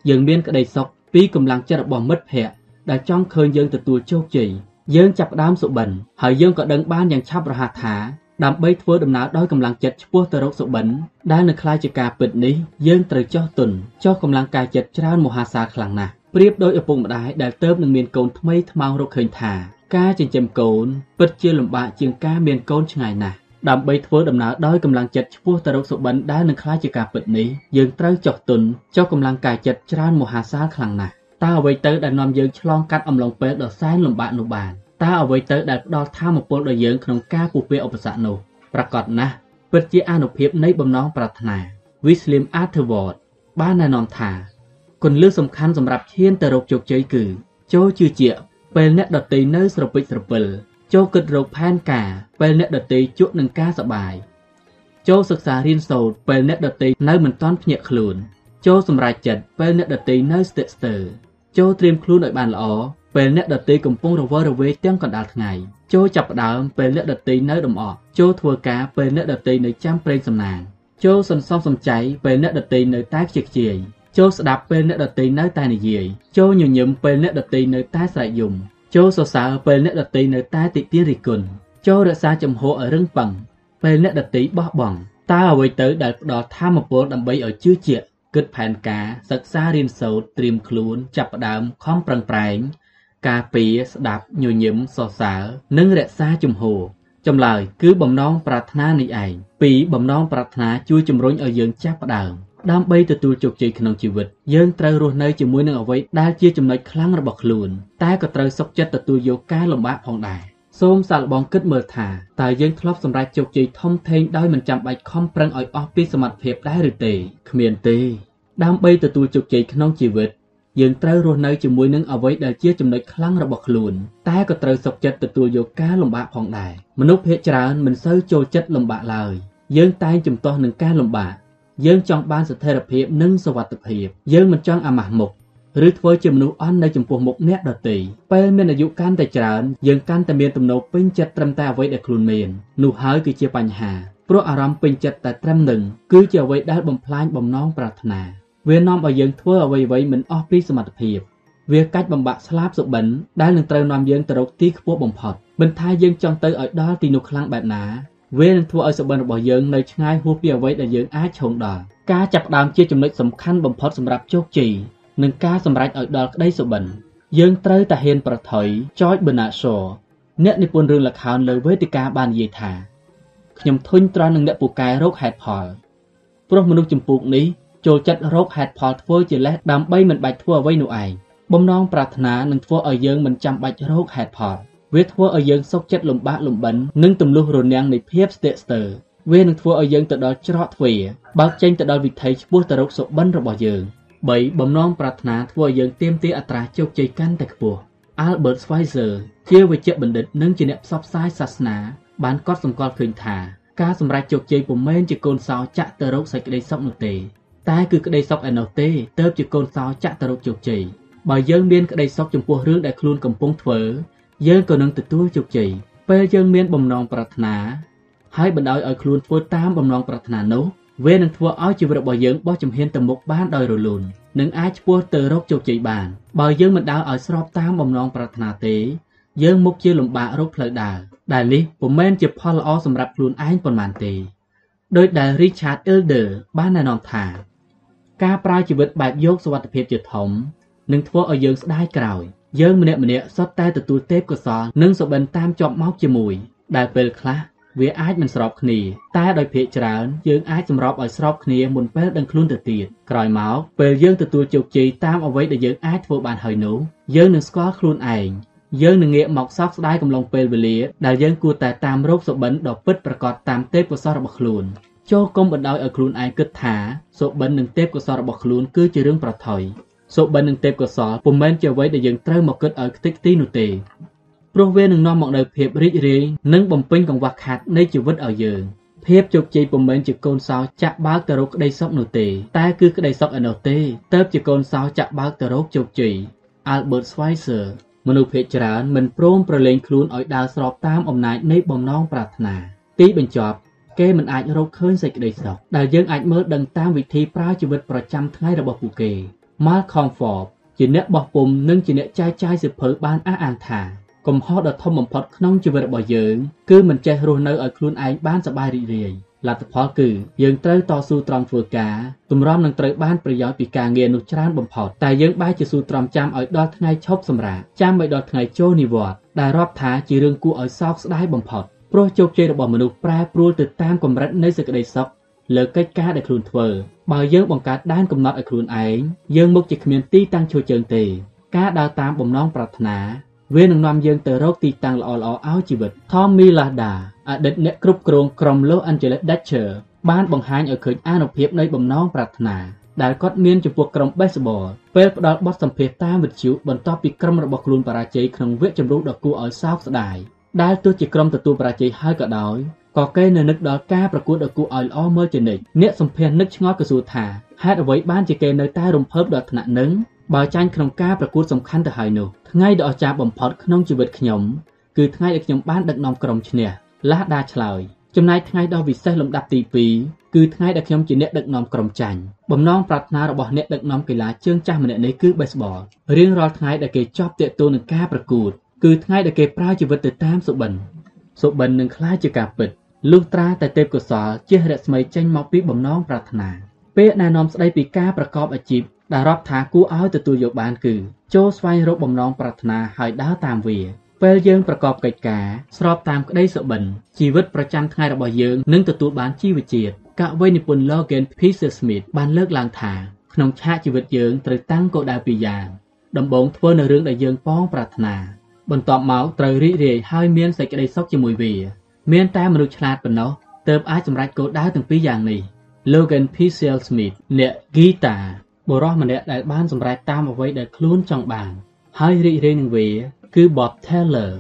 យើងមានក្តីសុខពីកម្លាំងចិត្តរបស់មិត្តភ័ក្តិដែលចង់ឃើញយើងទទួលជោគជ័យ យើងចាប់ផ្ដើមសុបិនហើយយើងក៏ដឹងបានយ៉ាងឆាប់រហ័សថាដើម្បីធ្វើដំណើរដោយកម្លាំងចិត្តឆ្ពោះទៅរកសុបិនដែលនៅខ្លាយជាការពិតនេះយើងត្រូវចោះទុនចោះកម្លាំងកាយចិត្តច្រើនមហាសាលខ្លាំងណាស់ប្រៀបដោយឪពុកម្ដាយដែលទៅនឹងមានកូនថ្មីថ្មោងរកឃើញថាការចិញ្ចឹមកូនពិតជាលំបាកជាងការមានកូនឆ្ងាយណាស់ដើម្បីធ្វើដំណើរដោយកម្លាំងចិត្តឆ្ពោះទៅរកសុបិនដែលនឹងខ្លាយជាការពិតនេះយើងត្រូវចោះទុនចោះកម្លាំងកាយចិត្តច្រើនមហាសាលខ្លាំងណាស់ តើអ្វីទៅដែលនាំយើងឆ្លងកាត់អំឡុងពេលដ៏សែនលំបាកនោះបានតើអ្វីទៅដែលផ្ដល់ធម៌ពលដល់យើងក្នុងការពុះពារឧបសគ្គនោះប្រកបណាស់ពិតជាអនុភាពនៃបំណងប្រាថ្នា Wislim Arthurward បានណែនាំថាគន្លឹះសំខាន់សម្រាប់ឈានទៅរកជោគជ័យគឺចូលជឿជាក់ពេលអ្នកដតីនៅស្រពេចស្រពិលចូលគិតរកផែនការពេលអ្នកដតីជក់នឹងការសបាយចូលសិក្សារៀនសូត្រពេលអ្នកដតីនៅមិនទាន់ភ្ញាក់ខ្លួន ចូលសម្រេចចិត្តពេលអ្នកដតីនៅស្ទាក់ស្ទើរ ចូលត្រៀមខ្លួនឲ្យបានល្អពេលអ្នកដតីកំពុងរវើរវាយទាំងកណ្ដាលថ្ងៃចូលចាប់ផ្ដើមពេលអ្នកដតីនៅដំអកចូលធ្វើការពេលអ្នកដតីនៅចាំប្រេងសំណាងចូលសន្សំសំចៃពេលអ្នកដតីនៅតែខ្ជិះខ្ជាយចូលស្ដាប់ពេលអ្នកដតីនៅតែនិយាយចូលញញឹមពេលអ្នកដតីនៅតែស្រែកយំចូលសរសើរពេលអ្នកដតីនៅតែតិទារិគុណចូលរក្សាចំហឲ្យរឹងប៉ឹងពេលអ្នកដតីបោះបង់តើអ្វីទៅដែលផ្ដល់ធម៌ពលដើម្បីឲ្យជឿជាក់ គិតផែនការសិក្សារៀនសូត្រត្រៀមខ្លួនចាប់ផ្ដើមខំប្រឹងប្រែង ការពារស្ដាប់ញញឹមសរសើរនិងរក្សាជំហរចម្លើយគឺបំណងប្រាថ្នានេះឯងពីរបំណងប្រាថ្នាជួយជំរុញឲ្យយើងចាប់ផ្ដើមដើម្បីទទួលជោគជ័យក្នុងជីវិតយើងត្រូវរស់នៅជាមួយនឹងអ្វីដែលជាចំណុចខ្លាំងរបស់ខ្លួន តែក៏ត្រូវសុខចិត្តទទួលយកការលំបាកផងដែរ សូមសាកល្បងគិតមើលថាតើយើងធ្លាប់សម្រេចជោគជ័យធំធេងដោយមិនចាំបាច់ខំប្រឹងឲ្យអស់ពីសមត្ថភាពដែរឬទេគ្មានទេ ដើម្បីទទួលជោគជ័យក្នុងជីវិតយើងត្រូវរស់នៅជាមួយនឹងអ្វីដែលជាចំណុចខ្លាំងរបស់ខ្លួន តែក៏ត្រូវសុខចិត្តទទួលយកការលំបាកផងដែរមនុស្សភាគច្រើនមិនសូវចូលចិត្តលំបាកឡើយយើងតែងជំទាស់នឹងការលំបាកយើងចង់បានស្ថិរភាពនិងសុវត្ថិភាព យើងមិនចង់អាម៉ាស់មុខ ឬធ្វើជាមនុស្សអន់នៅចំពោះមុខអ្នកដទៃពេលមានអាយុកាន់តែច្រើនយើងកាន់តែមានទំនោរពេញចិត្តត្រឹមតែអ្វីដែលខ្លួនមាននោះហើយគឺជាបញ្ហាព្រោះអារម្មណ៍ពេញចិត្តតែត្រឹមនឹងគឺជាអ្វីដែលបំផ្លាញបំណងប្រាថ្នាវានាំឲ្យយើងធ្វើអ្វីៗមិនអស់ពីសមត្ថភាពវាកាច់បំបាក់ស្លាប់សុបិនដែលនឹងត្រូវនាំយើងទៅរកទីខ្ពស់បំផុតមិនថាយើងចង់ទៅឲ្យដល់ទីនោះខ្លាំងបែបណាវានឹងធ្វើឲ្យសុបិនរបស់យើងនៅឆ្ងាយហួសពីអ្វីដែលយើងអាចឈោងដល់ការចាប់ផ្ដើមជាចំណុចសំខាន់បំផុតសម្រាប់ជោគជ័យ និងការសម្រេចឲ្យដល់ក្តីសុបិន យើងត្រូវតែហ៊ានប្រថុយ George Bernard Shaw អ្នកនិពន្ធរឿងល្ខោនលើវេទិកាបាននិយាយថាខ្ញុំធុញទ្រាន់នឹងអ្នកពូកែរោគហេតុផលព្រោះមនុស្សចម្ពោះនេះចូលចិត្តរកហេតុផលធ្វើជាលេសដើម្បីមិនបាច់ធ្វើអ្វីនោះឯងបំណងប្រាថ្នានឹងធ្វើឲ្យយើងមិនចាំបាច់រកហេតុផលវាធ្វើឲ្យយើងសុខចិត្តលំបាកលំបិននិងទម្លុះរនាំងនៃភាពស្ទាក់ស្ទើរវានឹងធ្វើឲ្យយើងទៅដល់ច្រកទ្វារបើកចេញទៅដល់វិថីឆ្ពោះទៅរកសុបិនរបស់យើង 3 បំណងប្រាថ្នាធ្វើឲ្យយើងទាមទារអត្រាជោគជ័យកាន់តែខ្ពស់ Albert Schweitzer ជាវិជ្ជបណ្ឌិតនិងជាអ្នកផ្សព្វផ្សាយសាសនា បានកត់សម្គាល់ឃើញថាការសម្រេចជោគជ័យពុំមែនជាកូនសោចាក់ទៅរកសេចក្តីសុខនោះទេតែគឺក្តីសុខឯណោះទេទើបជាកូនសោចាក់ទៅរកជោគជ័យបើយើងមានក្តីសុខចំពោះរឿងដែលខ្លួនកំពុងធ្វើយើងក៏នឹងទទួលជោគជ័យពេលយើងមានបំណងប្រាថ្នាហើយបណ្ដោយឲ្យខ្លួនធ្វើតាមបំណងប្រាថ្នានោះ វានឹងធ្វើឲ្យជីវិតរបស់យើងបោះជំហានទៅមុខបានដោយរលូននិងអាចឆ្ពោះទៅរកជោគជ័យបាន បើយើងមិនដើរឲ្យស្របតាមបំណងប្រាថ្នាទេយើងមុខជាលំបាករកផ្លូវដើរដែលនេះពុំមែនជាផលល្អសម្រាប់ខ្លួនឯងប៉ុន្មានទេដោយដែល Richard Elder បានណែនាំថា ការប្រើជីវិតបែបយកសុវត្ថិភាពជាធំនឹងធ្វើឲ្យយើងស្ដាយក្រោយយើងម្នាក់ម្នាក់សុទ្ធតែទទួលទេពកោសលនិងសុបិនតាមជាប់មកជាមួយដែលពេលខ្លះ វាអាចមិនស្របគ្នា តែដោយភាកច្រើនយើងអាចសម្របឲ្យស្របគ្នាមុនពេលដឹងខ្លួនទៅទៀតក្រោយមកពេលយើងទទួលជោគជ័យតាមអ្វីដែលយើងអាចធ្វើបានហើយនោះយើងនឹងស្គាល់ខ្លួនឯងយើងនឹងងាកមកសោកស្ដាយកំឡុងពេលវេលាដែលយើងគួរតែតាមរោគសុបិនដ៏ពិតប្រាកដតាមទេពកោសលរបស់ខ្លួនចូលគុំបណ្ដោយឲ្យខ្លួនឯងគិតថាសុបិននិងទេពកោសលរបស់ខ្លួនគឺជារឿងប្រថុយសុបិននិងទេពកោសលពុំមែនជាអ្វីដែលយើងត្រូវមកគិតឲ្យខ្ទេចខ្ទីនោះទេ ព្រោះវានឹងនាំមកនូវភាពរីករាយនិងបំពេញកង្វះខាតនៃជីវិតឲ្យយើងភាពជោគជ័យពុំមែនជាកូនសោចាក់បើកទៅរកក្តីសុខនោះទេតែគឺក្តីសុខឯនោះទេទៅជាកូនសោចាក់បើកទៅរកជោគជ័យ Albert Schweitzer មនុស្សភាគច្រើនមិនព្រមប្រឡែងខ្លួនឲ្យដើរស្របតាមអំណាចនៃបំណងប្រាថ្នាទីបញ្ចប់គេមិនអាចរកឃើញសេចក្តីសុខដែលយើងអាចមើលដឹងតាមវិធីប្រើជីវិតប្រចាំថ្ងៃរបស់ពួកគេ Malcolm Forbes ជាអ្នកបោះពុំនិងជាអ្នកចែកចាយសិភៅបានអះអាងថា កំហុសដ៏ធំបំផុតក្នុងជីវិតរបស់យើងគឺមិនចេះរស់នៅឲ្យខ្លួនឯងបានសប្បាយរីករាយលទ្ធផលគឺយើងត្រូវតស៊ូត្រង់ធ្វើការទម្រាំនឹងត្រូវបានប្រយោជន៍ពីការងារនោះច្រើនបំផុតតែយើងបែរជាស៊ូទ្រាំចាំឲ្យដល់ថ្ងៃឈប់សម្រាកចាំឲ្យដល់ថ្ងៃចូលនិវត្តន៍ដែលរាប់ថាជារឿងគួរឲ្យសោកស្ដាយបំផុតព្រោះជោគជ័យរបស់មនុស្សប្រែប្រួលទៅតាមកម្រិតនៃសេចក្តីសុខលើកិច្ចការដែលខ្លួនធ្វើបើយើងបង្កើតដែនកំណត់ឲ្យខ្លួនឯងយើងមុខជាគ្មានទីតាំងឈរជើងទេការដើរតាមបំណងប្រាថ្នា វានឹងនាំយើងទៅរកទីតាំងល្អៗឲ្យជីវិត Tommy Lahda អតីតអ្នកគ្រប់គ្រងក្រុម Los Angeles Dodgers បានបង្ហាញឲ្យឃើញអានុភាពនៃបំណងប្រាថ្នាដែលគាត់មានចំពោះក្រុម baseball ពេលផ្ដល់បទសម្ភាសន៍តាមវិទ្យុបន្ទាប់ពីក្រុមរបស់ខ្លួនបរាជ័យក្នុងវគ្គជម្រុះដ៏គួរឲ្យសោកស្ដាយដែលទោះជាក្រុមទទួលបរាជ័យហើយក៏ដោយ ក៏គេនៅនឹកដល់ការប្រកួតដ៏គួរឲ្យល្អមើលជានិច្ចអ្នកសម្ភាសន៍នឹកឆ្ងល់ក៏សួរថាហេតុអ្វីបានជាគេនៅតែរំភើបដល់ថ្នាក់នឹងបើចាញ់ក្នុងការប្រកួតសំខាន់ទៅហើយនោះថ្ងៃដ៏អស្ចារ្យបំផុតក្នុងជីវិតខ្ញុំគឺថ្ងៃដែលខ្ញុំបានដឹកនាំក្រុមឈ្នះឡាស់ដាឆ្លើយចំណែកថ្ងៃដ៏វិសេសលំដាប់ទី2គឺថ្ងៃដែលខ្ញុំជាអ្នកដឹកនាំក្រុមចាញ់បំណងប្រាថ្នារបស់អ្នកដឹកនាំកីឡាជើងចាស់ម្នាក់នេះគឺ baseball រៀងរាល់ថ្ងៃដែលគេចប់តាក់ទងនឹងការប្រកួតគឺថ្ងៃដែលគេប្រើជីវិតទៅតាមសុបិនសុបិននឹងក្លាយជាការពិត លុះត្រាតែទេពកោសលជះរស្មីចេញមកពីបំណងប្រាថ្នាពេលណែនាំស្ដីពីការប្រកបអាជីពដែលរាប់ថាគួរឲ្យទទួលយកបានគឺចូលស្វែងរកបំណងប្រាថ្នាហើយដើរតាមវាពេលយើងប្រកបកិច្ចការស្របតាមក្តីសុបិនជីវិតប្រចាំថ្ងៃរបស់យើងនឹងទទួលបានជីវជាតិកវីនិពន្ធ Logan Peter Smith បានលើកឡើងថាក្នុងឆាកជីវិតយើងត្រូវតាំងគោលដៅពីរយ៉ាងដំបូងធ្វើនៅរឿងដែលយើងប៉ងប្រាថ្នាបន្ទាប់មកត្រូវរីករាយហើយមានសេចក្តីសុខជាមួយវា មានតែមនុស្សឆ្លាតប៉ុណ្ណោះទើបអាចសម្រេចគោលដៅទាំងពីរយ៉ាងនេះ Logan P. Smith អ្នកហ្គីតាបុរសម្នាក់ដែលបានសម្រេចតាមអ្វីដែលខ្លួនចង់បាន ហើយរីករាយនឹងវា គឺ Bob Taylor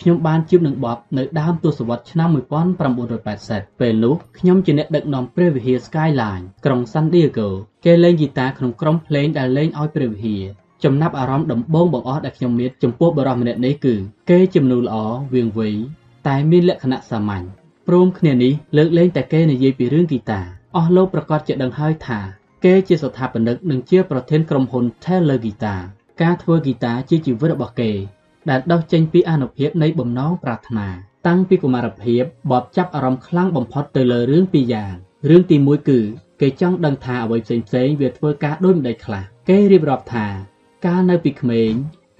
ខ្ញុំបានជួបនឹង Bob នៅដើមទសវត្សរ៍ឆ្នាំ1980ពេលនោះខ្ញុំជាអ្នកដឹកនាំព្រះវិហារ Skyline ក្រុង San Diego គេលេងហ្គីតាក្នុងក្រុមភ្លេងដែលលេងឲ្យព្រះវិហារចំណាប់អារម្មណ៍ដំបូងបង្អស់ដែលខ្ញុំមានចំពោះបរិសម្នាក់នេះគឺគេជាមនុស្សល្អវាងវៃ តែមានលក្ខណៈសាមញ្ញព្រមគ្នានេះលើកលែងតែគេនិយាយពីរឿងហ្គីតាអស់លោកប្រកាសជាដឹងហើយថា គេជាស្ថាបនិកនិងជាប្រធានក្រុមហ៊ុន Taylor Guitar ការធ្វើហ្គីតាជាជីវិតរបស់គេ ដែលដុសចេញពីអនុភាពនៃបំណងប្រាថ្នា តាំងពីកុមារភាពបបចាប់អារម្មណ៍ខ្លាំងបំផុតទៅលើរឿងពីរយ៉ាងរឿងទី1គឺគេចង់ដឹងថាអ្វីផ្សេងផ្សេងវាធ្វើការដូចម្ដេចខ្លះគេរៀបរាប់ថា កាលនៅពីក្មេង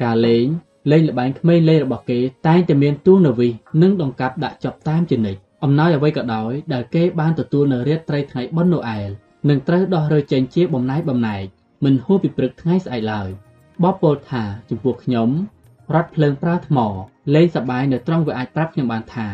ការលេង លេងល្បែងក្មេងលេងរបស់គេតែងតែមានទូនវិសនិងដង្កាប់ដាក់ចប់តាមជានិច្ចអំណោយអ្វីក៏ដោយដែលគេបានទទួលនៅរាត្រីថ្ងៃបុណ្យណូអែលនឹងត្រូវដោះរើចេញជាបំណែកបំណែកមិនហួសពីព្រឹកថ្ងៃស្អែកឡើយបបពោលថាចំពោះខ្ញុំរត់ភ្លើងប្រើថ្មលេងសបាយនៅត្រង់វាអាចប្រាប់ខ្ញុំបានថា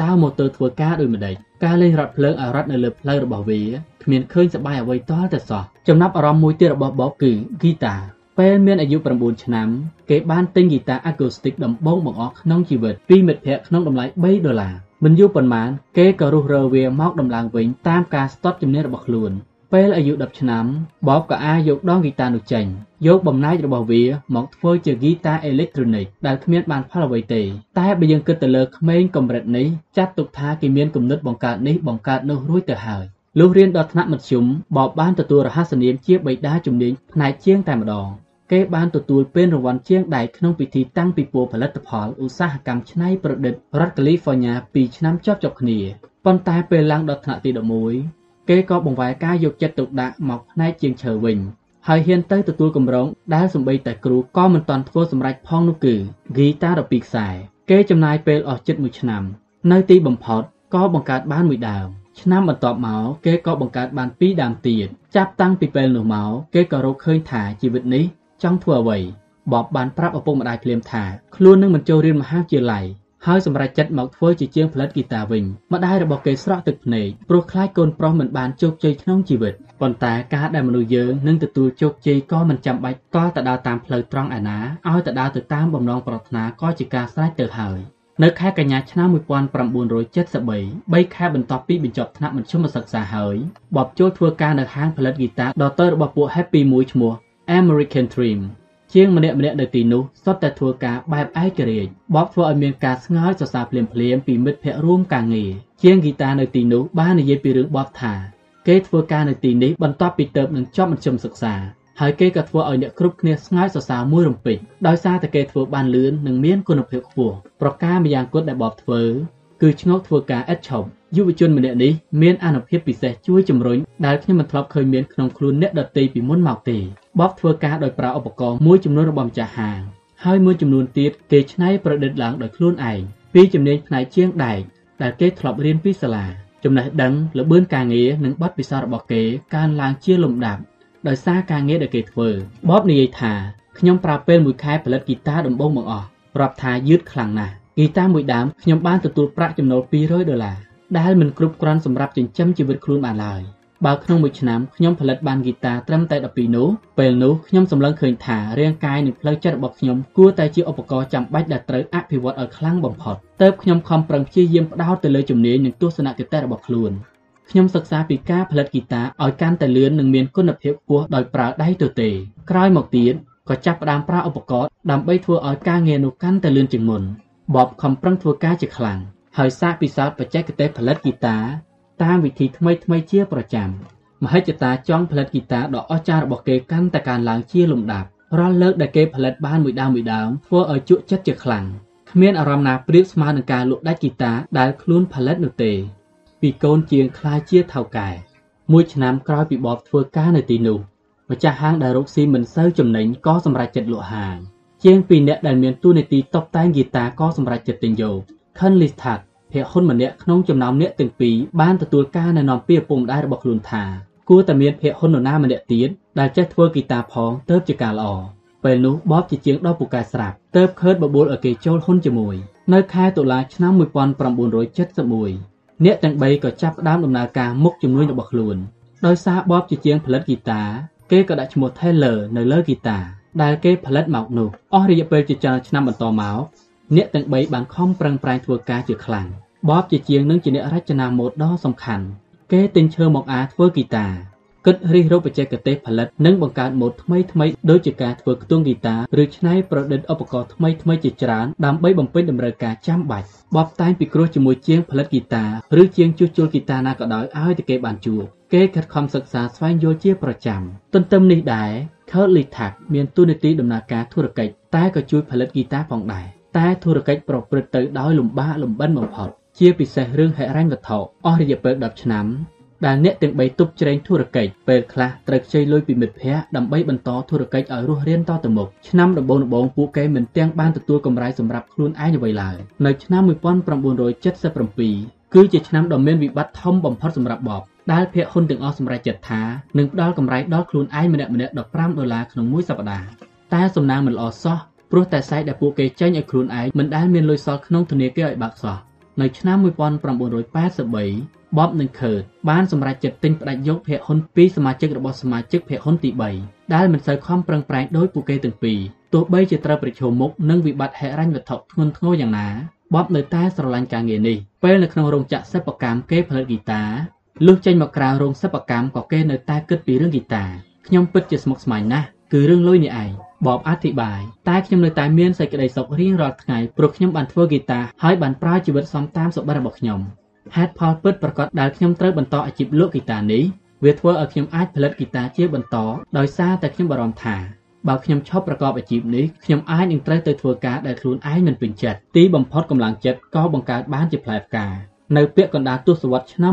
តើម៉ូទ័រធ្វើការដូចម្ដេចការលេងរត់ភ្លើងឲ្យរត់នៅលើផ្លូវរបស់វាគ្មានឃើញសបាយអ្វីតតែសោះចំណាប់អារម្មណ៍មួយទៀតរបស់បបគឺហ្គីតា ពេលមានអាយុ9ឆ្នាំ គេបានទិញហ្គីតាអាគូស្ទិកដំបូងបង្អស់ក្នុងជីវិតពីមិត្តភ័ក្តិក្នុងតម្លៃ3ដុល្លារមិនយូរប៉ុន្មានគេក៏រុះរើវាមកដំឡើងវិញតាមការស្ទាត់ជំនាញរបស់ខ្លួន ពេលអាយុ10ឆ្នាំបបក៏អាចយកដងហ្គីតានោះចេញយកបំណាយរបស់វាមកធ្វើជាហ្គីតាអេលិចត្រូនិកដែលគ្មានបានផលអ្វីទេតែបើយើងគិតទៅលើក្មេងកម្រិតនេះចាត់ទុកថាគេមានគំនិតបង្កើតនេះបង្កើតនោះរួចទៅហើយ លុះរៀនដល់ថ្នាក់មធ្យមបបបានទទួលរហស្សនាមជាបិតាជំនាញផ្នែកជាងតែម្ដងគេបានទទួលពានរង្វាន់ជាងដែកក្នុងពិធីតាំងពិព័រណ៍ផលិតផលឧស្សាហកម្មច្នៃប្រឌិតរដ្ឋកាលីហ្វ័រញ៉ា2ឆ្នាំជាប់ជាប់គ្នាប៉ុន្តែពេលឡើងដល់ថ្នាក់ទី11គេក៏បង្វែរការយកចិត្តទុកដាក់មកផ្នែកជាងឈើវិញហើយហ៊ានទៅទទួលកម្រងដែលសំបីតែគ្រូក៏មិនតាន់ធ្វើសម្រេចផងនោះគឺហ្គីតា12ខ្សែគេចំណាយពេលអស់ជិត1ឆ្នាំ នៅទីបំផុតក៏បង្កើតបានមួយដើម ឆ្នាំបន្ទាប់មកគេក៏បង្កើតបានពីរដើមទៀតចាប់តាំងពីពេលនោះមកគេក៏រកឃើញថាជីវិតនេះចង់ធ្វើអ្វីបបបានប្រាប់ឪពុកម្ដាយភ្លាមថាខ្លួននឹងមិនចូលរៀនមហាវិទ្យាល័យហើយសម្រេចចិត្តមកធ្វើជាជាងផលិតហ្គីតាវិញម្ដាយរបស់គេស្រក់ទឹកភ្នែកព្រោះខ្លាចកូនប្រុសមិនបានជោគជ័យក្នុងជីវិតប៉ុន្តែការដែលមនុស្សយើងនឹងទទួលជោគជ័យក៏មិនចាំបាច់តទៅដើរតាមផ្លូវត្រង់ឯណាឲ្យទៅដើរទៅតាមបំណងប្រាថ្នាក៏ជាការស្រេចទៅហើយ នៅខែកញ្ញាឆ្នាំ1973 3ខែបន្ទាប់ពីបញ្ចប់ថ្នាក់មធ្យមសិក្សាហើយបបចូលធ្វើការនៅហាងផលិតហ្គីតាដ៏តូចរបស់ពួក Happy មួយឈ្មោះ American Dream ជាងម្នាក់ម្នាក់នៅទីនោះសុទ្ធតែធ្វើការបែបឯករាជ្យបបធ្វើឲ្យមានការស្ងើចសរសើរភ្លាមភ្លាមពីមិត្តភ័ក្តិរួមការងារជាងហ្គីតានៅទីនោះបាននិយាយពីរឿងបបថា គេធ្វើការនៅទីនេះបន្ទាប់ពីទៅនឹងចប់មធ្យមសិក្សា ហើយគេក៏ធ្វើឲ្យអ្នកគ្រប់គ្នាស្ងើចសរសើរមួយរំពេចដោយសារតែគេធ្វើបានលឿននិងមានគុណភាពខ្ពស់ប្រការម្យ៉ាងគត់ដែលបបធ្វើគឺឆ្ងោកធ្វើការឥតឈប់យុវជនម្នាក់នេះមានអនុភាពពិសេសជួយជំរុញដែលខ្ញុំមិនធ្លាប់ឃើញមានក្នុងខ្លួនអ្នកដទៃពីមុនមកទេបបធ្វើការដោយប្រើឧបករណ៍មួយចំនួនរបស់ម្ចាស់ហាងហើយមួយចំនួនទៀតគេច្នៃប្រឌិតឡើងដោយខ្លួនឯងពីជំនាញផ្នែកជាងដែកដែលគេធ្លាប់រៀនពីសាលាចំណេះដឹងល្បឿនការងារនិងបទពិសោធន៍របស់គេកើនឡើងជាលំដាប់ ដោយសារការងារដែលគេធ្វើបបនិយាយថាខ្ញុំប្រើពេលមួយខែផលិតហ្គីតាដំបូងបង្អស់រាប់ថាយឺតខ្លាំងណាស់ហ្គីតាមួយដើមខ្ញុំបានទទួលប្រាក់ចំណូល200ដុល្លារដែលមិនគ្រប់គ្រាន់សម្រាប់ចិញ្ចឹមជីវិតខ្លួនបានឡើយបើក្នុងមួយឆ្នាំខ្ញុំផលិតបានហ្គីតាត្រឹមតែ12នោះពេលនោះខ្ញុំសម្លឹងឃើញថារាងកាយនិងផ្លូវចិត្តរបស់ខ្ញុំគួរតែជាឧបករណ៍ចាំបាច់ដែលត្រូវអភិវឌ្ឍឲ្យខ្លាំងបំផុតទើបខ្ញុំខំប្រឹងព្យាយាមផ្ដោតទៅលើជំនាញនិងទស្សនគតិរបស់ខ្លួន ខ្ញុំសិក្សាពីការផលិតហ្គីតាឲ្យកាន់តែលឿននិងមានគុណភាពខ្ពស់ដោយប្រើដៃទទេក្រោយមកទៀតក៏ចាប់ផ្ដើមប្រើឧបករណ៍ដើម្បីធ្វើឲ្យការងារនោះកាន់តែលឿនជាងមុនបបខំប្រឹងធ្វើការជាខ្លាំងហើយសាកពិសោធន៍បច្ចេកទេសផលិតហ្គីតាតាមវិធីថ្មីថ្មីជាប្រចាំមហិច្ឆតាចង់ផលិតហ្គីតាដ៏អស្ចារ្យរបស់គេកាន់តែកើនឡើងជាលំដាប់រាល់លើកដែលគេផលិតបានមួយដើមមួយដើមធ្វើឲ្យជក់ចិត្តជាខ្លាំងគ្មានអារម្មណ៍ណាប្រៀបស្មើនឹងការលក់ដាច់ហ្គីតាដែលខ្លួនផលិតនោះទេ ពីកូនជាងខ្លាយជាថៅកែមួយឆ្នាំក្រោយពីបបធ្វើការនៅទីនោះម្ចាស់ហាងដែលរកស៊ីមិនសូវចំណេញក៏សម្រេចចិត្តលក់ហាងជាងពីរអ្នកដែលមានតួនាទីតុបតែងហ្គីតាក៏សម្រេចចិត្តទិញយក Ken Listat ភក្តិហ៊ុនម្នាក់ក្នុងចំណោមអ្នកទាំងពីរបានទទួលការណែនាំពីឪពុកម្ដាយរបស់ខ្លួនថាគួរតែមានភក្តិហ៊ុននរណាម្នាក់ទៀតដែលចេះធ្វើហ្គីតាផងទើបជាការល្អពេលនោះបបជាជាងដ៏ពូកែស្រាប់ទើបខើតបបួលឲ្យគេចូលហ៊ុនជាមួយ នៅខែតុលាឆ្នាំ1971 អ្នកទាំង3ក៏ចាប់ផ្ដើមដំណើរការមុខជំនួញរបស់ខ្លួនដោយសារបបជាជាងផលិតហ្គីតាគេក៏ដាក់ឈ្មោះ Taylor នៅលើហ្គីតាដែលគេផលិតមកនោះអស់រយៈពេលជាច្រើនឆ្នាំបន្តមកអ្នកទាំង3បានខំប្រឹងប្រែងធ្វើការជាខ្លាំងបបជាជាងនឹងជាអ្នករចនាម៉ូដដ៏សំខាន់គេទិញឈើមកអាធ្វើហ្គីតា គិតរិះរោបច្ចេកទេសផលិតនិងបង្កើតម៉ូដថ្មីថ្មីដូចជាការធ្វើខ្ទង់ហ្គីតាឬច្នៃប្រឌិតឧបករណ៍ថ្មីថ្មីជាច្រើនដើម្បីបំពេញតម្រូវការចាំបាច់បបតែងពិគ្រោះជាមួយជាងផលិតហ្គីតាឬជាងជួសជុលហ្គីតាណាក៏ដោយឲ្យតែគេបានជួបគេខិតខំសិក្សាស្វែងយល់ជាប្រចាំទន្ទឹមនេះដែរ Curly Tack មានទូនាទីដំណើរការធុរកិច្ចតែក៏ជួយផលិតហ្គីតាផងដែរតែធុរកិច្ចប្រព្រឹត្តទៅដោយលំបាកលំបិនបំផុតជាពិសេសរឿងហិរញ្ញវត្ថុអស់រយៈពេល10ឆ្នាំ ដែលអ្នកទាំង3ទប់ជ្រែងធុរកិច្ចពេលខ្លះត្រូវខ្ចីលុយពីមិត្តភ័ក្តិដើម្បីបន្តធុរកិច្ចឲ្យរស់រានតទៅមុខឆ្នាំដំបូងៗពួកគេមិនទាំងបានទទួលកម្រៃសម្រាប់ខ្លួនឯងអ្វីឡើយនៅឆ្នាំ1977គឺជាឆ្នាំដ៏មានវិបត្តិធំបំផុតសម្រាប់បបដែលភាគហ៊ុនទាំងអស់សម្រេចចិត្តថានឹងផ្ដល់កម្រៃដល់ខ្លួនឯងម្នាក់ម្នាក់15ដុល្លារក្នុងមួយសប្តាហ៍តែសំណាងមិនល្អសោះព្រោះតែសាច់ដែលពួកគេចេញឲ្យខ្លួនឯងមិនដែលមានលុយសល់ក្នុងធនាគារឲ្យបាក់សោះនៅឆ្នាំ1983 បបនិងខឺតបានសម្រេចចិត្តទិញផ្ដាច់យកភាគហ៊ុនពីសមាជិករបស់សមាជិកភាគហ៊ុនទី3ដែលមិនសូវខំប្រឹងប្រែងដោយពួកគេទាំងពីរទោះបីជាត្រូវប្រឈមមុខនឹងវិបត្តិហិរញ្ញវត្ថុធ្ងន់ធ្ងរយ៉ាងណាបបនៅតែស្រឡាញ់ការងារនេះពេលនៅក្នុងរោងចក្រសិប្បកម្មគេផលិតហ្គីតាលុះចេញមកក្រៅរោងសិប្បកម្មក៏គេនៅតែគិតពីរឿងហ្គីតាខ្ញុំពិតជាស្មុគស្មាញណាស់គឺរឿងលុយនេះឯងបបអធិប្បាយតែខ្ញុំនៅតែមានសេចក្តីសុខរៀងរាល់ថ្ងៃព្រោះខ្ញុំបានធ្វើហ្គីតាហើយបានប្រើជីវិតសមតាមសុបិនរបស់ខ្ញុំ ហេតុផលពិតប្រាកដដែលខ្ញុំត្រូវបន្តអាជីពលក់ហ្គីតានេះវាធ្វើឲ្យខ្ញុំអាចផលិតហ្គីតាជាបន្តដោយសារតែខ្ញុំបារម្ភថាបើខ្ញុំឈប់ប្រកបអាជីពនេះខ្ញុំអាចនឹងត្រូវទៅធ្វើការដែលខ្លួនឯងមិនពេញចិត្តទីបំផុតកម្លាំងចិត្តក៏បង្កើតបានជាផ្លែផ្កានៅពាក់កណ្ដាលទសវត្សរ៍ឆ្នាំ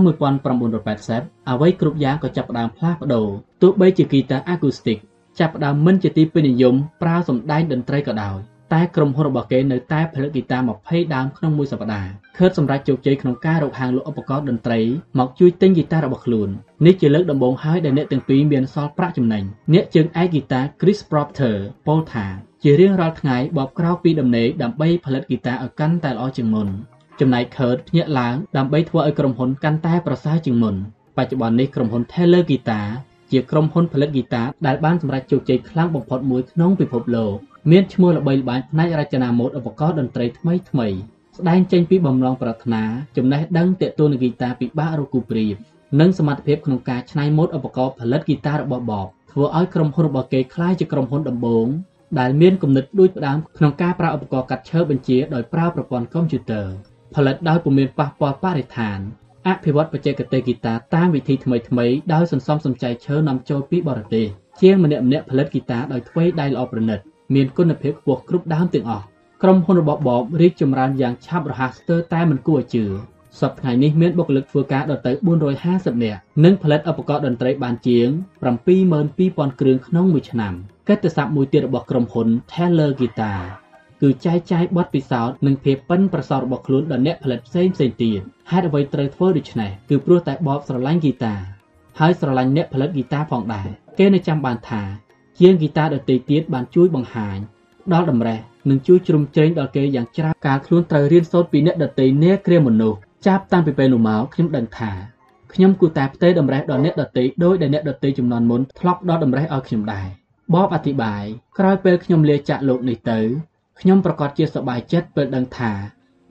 1980អ្វីគ្រប់យ៉ាងក៏ចាប់ផ្ដើមផ្លាស់ប្ដូរទោះបីជាហ្គីតាអាគូស្ទិកចាប់ផ្ដើមមិនជាទីពេញនិយមប្រើសម្ដែងតន្ត្រីក៏ដោយ តែក្រុមហ៊ុនរបស់គេនៅតែផលិតហ្គីតា20ដើមក្នុងមួយសប្តាហ៍ខឺតសម្រាប់ជោគជ័យក្នុងការរកហាងលក់ឧបករណ៍តន្ត្រីមកជួយទិញហ្គីតារបស់ខ្លួននេះជាលើកដំបូងហើយដែលអ្នកទាំងពីរមានសល់ប្រាក់ចំណេញអ្នកជើងឯកហ្គីតា Chris Proctor ពោលថាជារៀងរាល់ថ្ងៃបបក្រោកពីដំណេកដើម្បីផលិតហ្គីតាឲ្យកាន់តែល្អជាងមុនចំណែកខឺតភ្ញាក់ឡើងដើម្បីធ្វើឲ្យក្រុមហ៊ុនកាន់តែប្រសើរជាងមុនបច្ចុប្បន្ននេះក្រុមហ៊ុន Taylor Guitar ជាក្រុមហ៊ុនផលិតហ្គីតាដែលបានសម្រេចជោគជ័យខ្លាំងបំផុតមួយក្នុងពិភពលោក មានឈ្មោះល្បីល្បាញផ្នែករចនាម៉ូដឧបករណ៍តន្ត្រីថ្មីថ្មីស្ដែងចេញពីបំណងប្រាថ្នាចំណេះដឹងទាក់ទងនឹងហ្គីតាពិបាករកគូប្រៀបនិងសមត្ថភាពក្នុងការច្នៃម៉ូដឧបករណ៍ផលិតហ្គីតារបស់បបធ្វើឲ្យក្រុមហ៊ុនរបស់គេក្លាយជាក្រុមហ៊ុនដំបូងដែលមានគំនិតដូចផ្ដើមក្នុងការប្រើឧបករណ៍កាត់ឈើបញ្ជាដោយប្រើប្រព័ន្ធកុំព្យូទ័រផលិតដោយពុំមានប៉ះពាល់បរិស្ថានអភិវឌ្ឍបច្ចេកទេសហ្គីតាតាមវិធីថ្មីៗដោយសន្សំសំចៃឈើនាំចូលពីបរទេសជាងម្នាក់ម្នាក់ផលិតហ្គីតាដោយធ្វើដៃល្អប្រណិត មានគុណភាពខ្ពស់គ្រប់ដើមទាំងអស់ក្រុមហ៊ុនរបស់បបរីកចម្រើនយ៉ាងឆាប់រហ័សស្ទើរតែមិនគួរឲ្យជឿសប្តាហ៍នេះមានបុគ្គលិកធ្វើការដល់ទៅ450នាក់និងផលិតឧបករណ៍តន្ត្រីបានជាង72000គ្រឿងក្នុងមួយឆ្នាំកិត្តិស័ព្ទមួយទៀតរបស់ក្រុមហ៊ុន Taylor Guitar គឺចែកចាយបទពិសោធន៍និងភាពប៉ិនប្រសប់របស់ខ្លួនដល់អ្នកផលិតផ្សេងផ្សេងទៀតហេតុអ្វីត្រូវធ្វើដូច្នេះគឺព្រោះតែបបស្រឡាញ់ហ្គីតាហើយស្រឡាញ់អ្នកផលិតហ្គីតាផងដែរគេនៅចាំបានថា ជាងហ្គីតាដទៃទៀតបានជួយបង្ហាញដល់តម្រេះនិងជួយជ្រោមជ្រែងដល់គេយ៉ាងច្រើនកាលខ្លួនត្រូវរៀនសូត្រពីអ្នកដទៃនាគ្រាមនុស្សចាប់តាំងពីពេលនោះមកខ្ញុំដឹងថាខ្ញុំគូតែផ្ទេរតម្រេះដល់អ្នកដទៃដោយដែលអ្នកដទៃចំនួនមុនធ្លាប់ដល់តម្រេះឲ្យខ្ញុំដែរបបអធិប្បាយក្រោយពេលខ្ញុំលាចាក់លោកនេះទៅខ្ញុំប្រកាសជាសប្បាយចិត្តពេលដឹងថា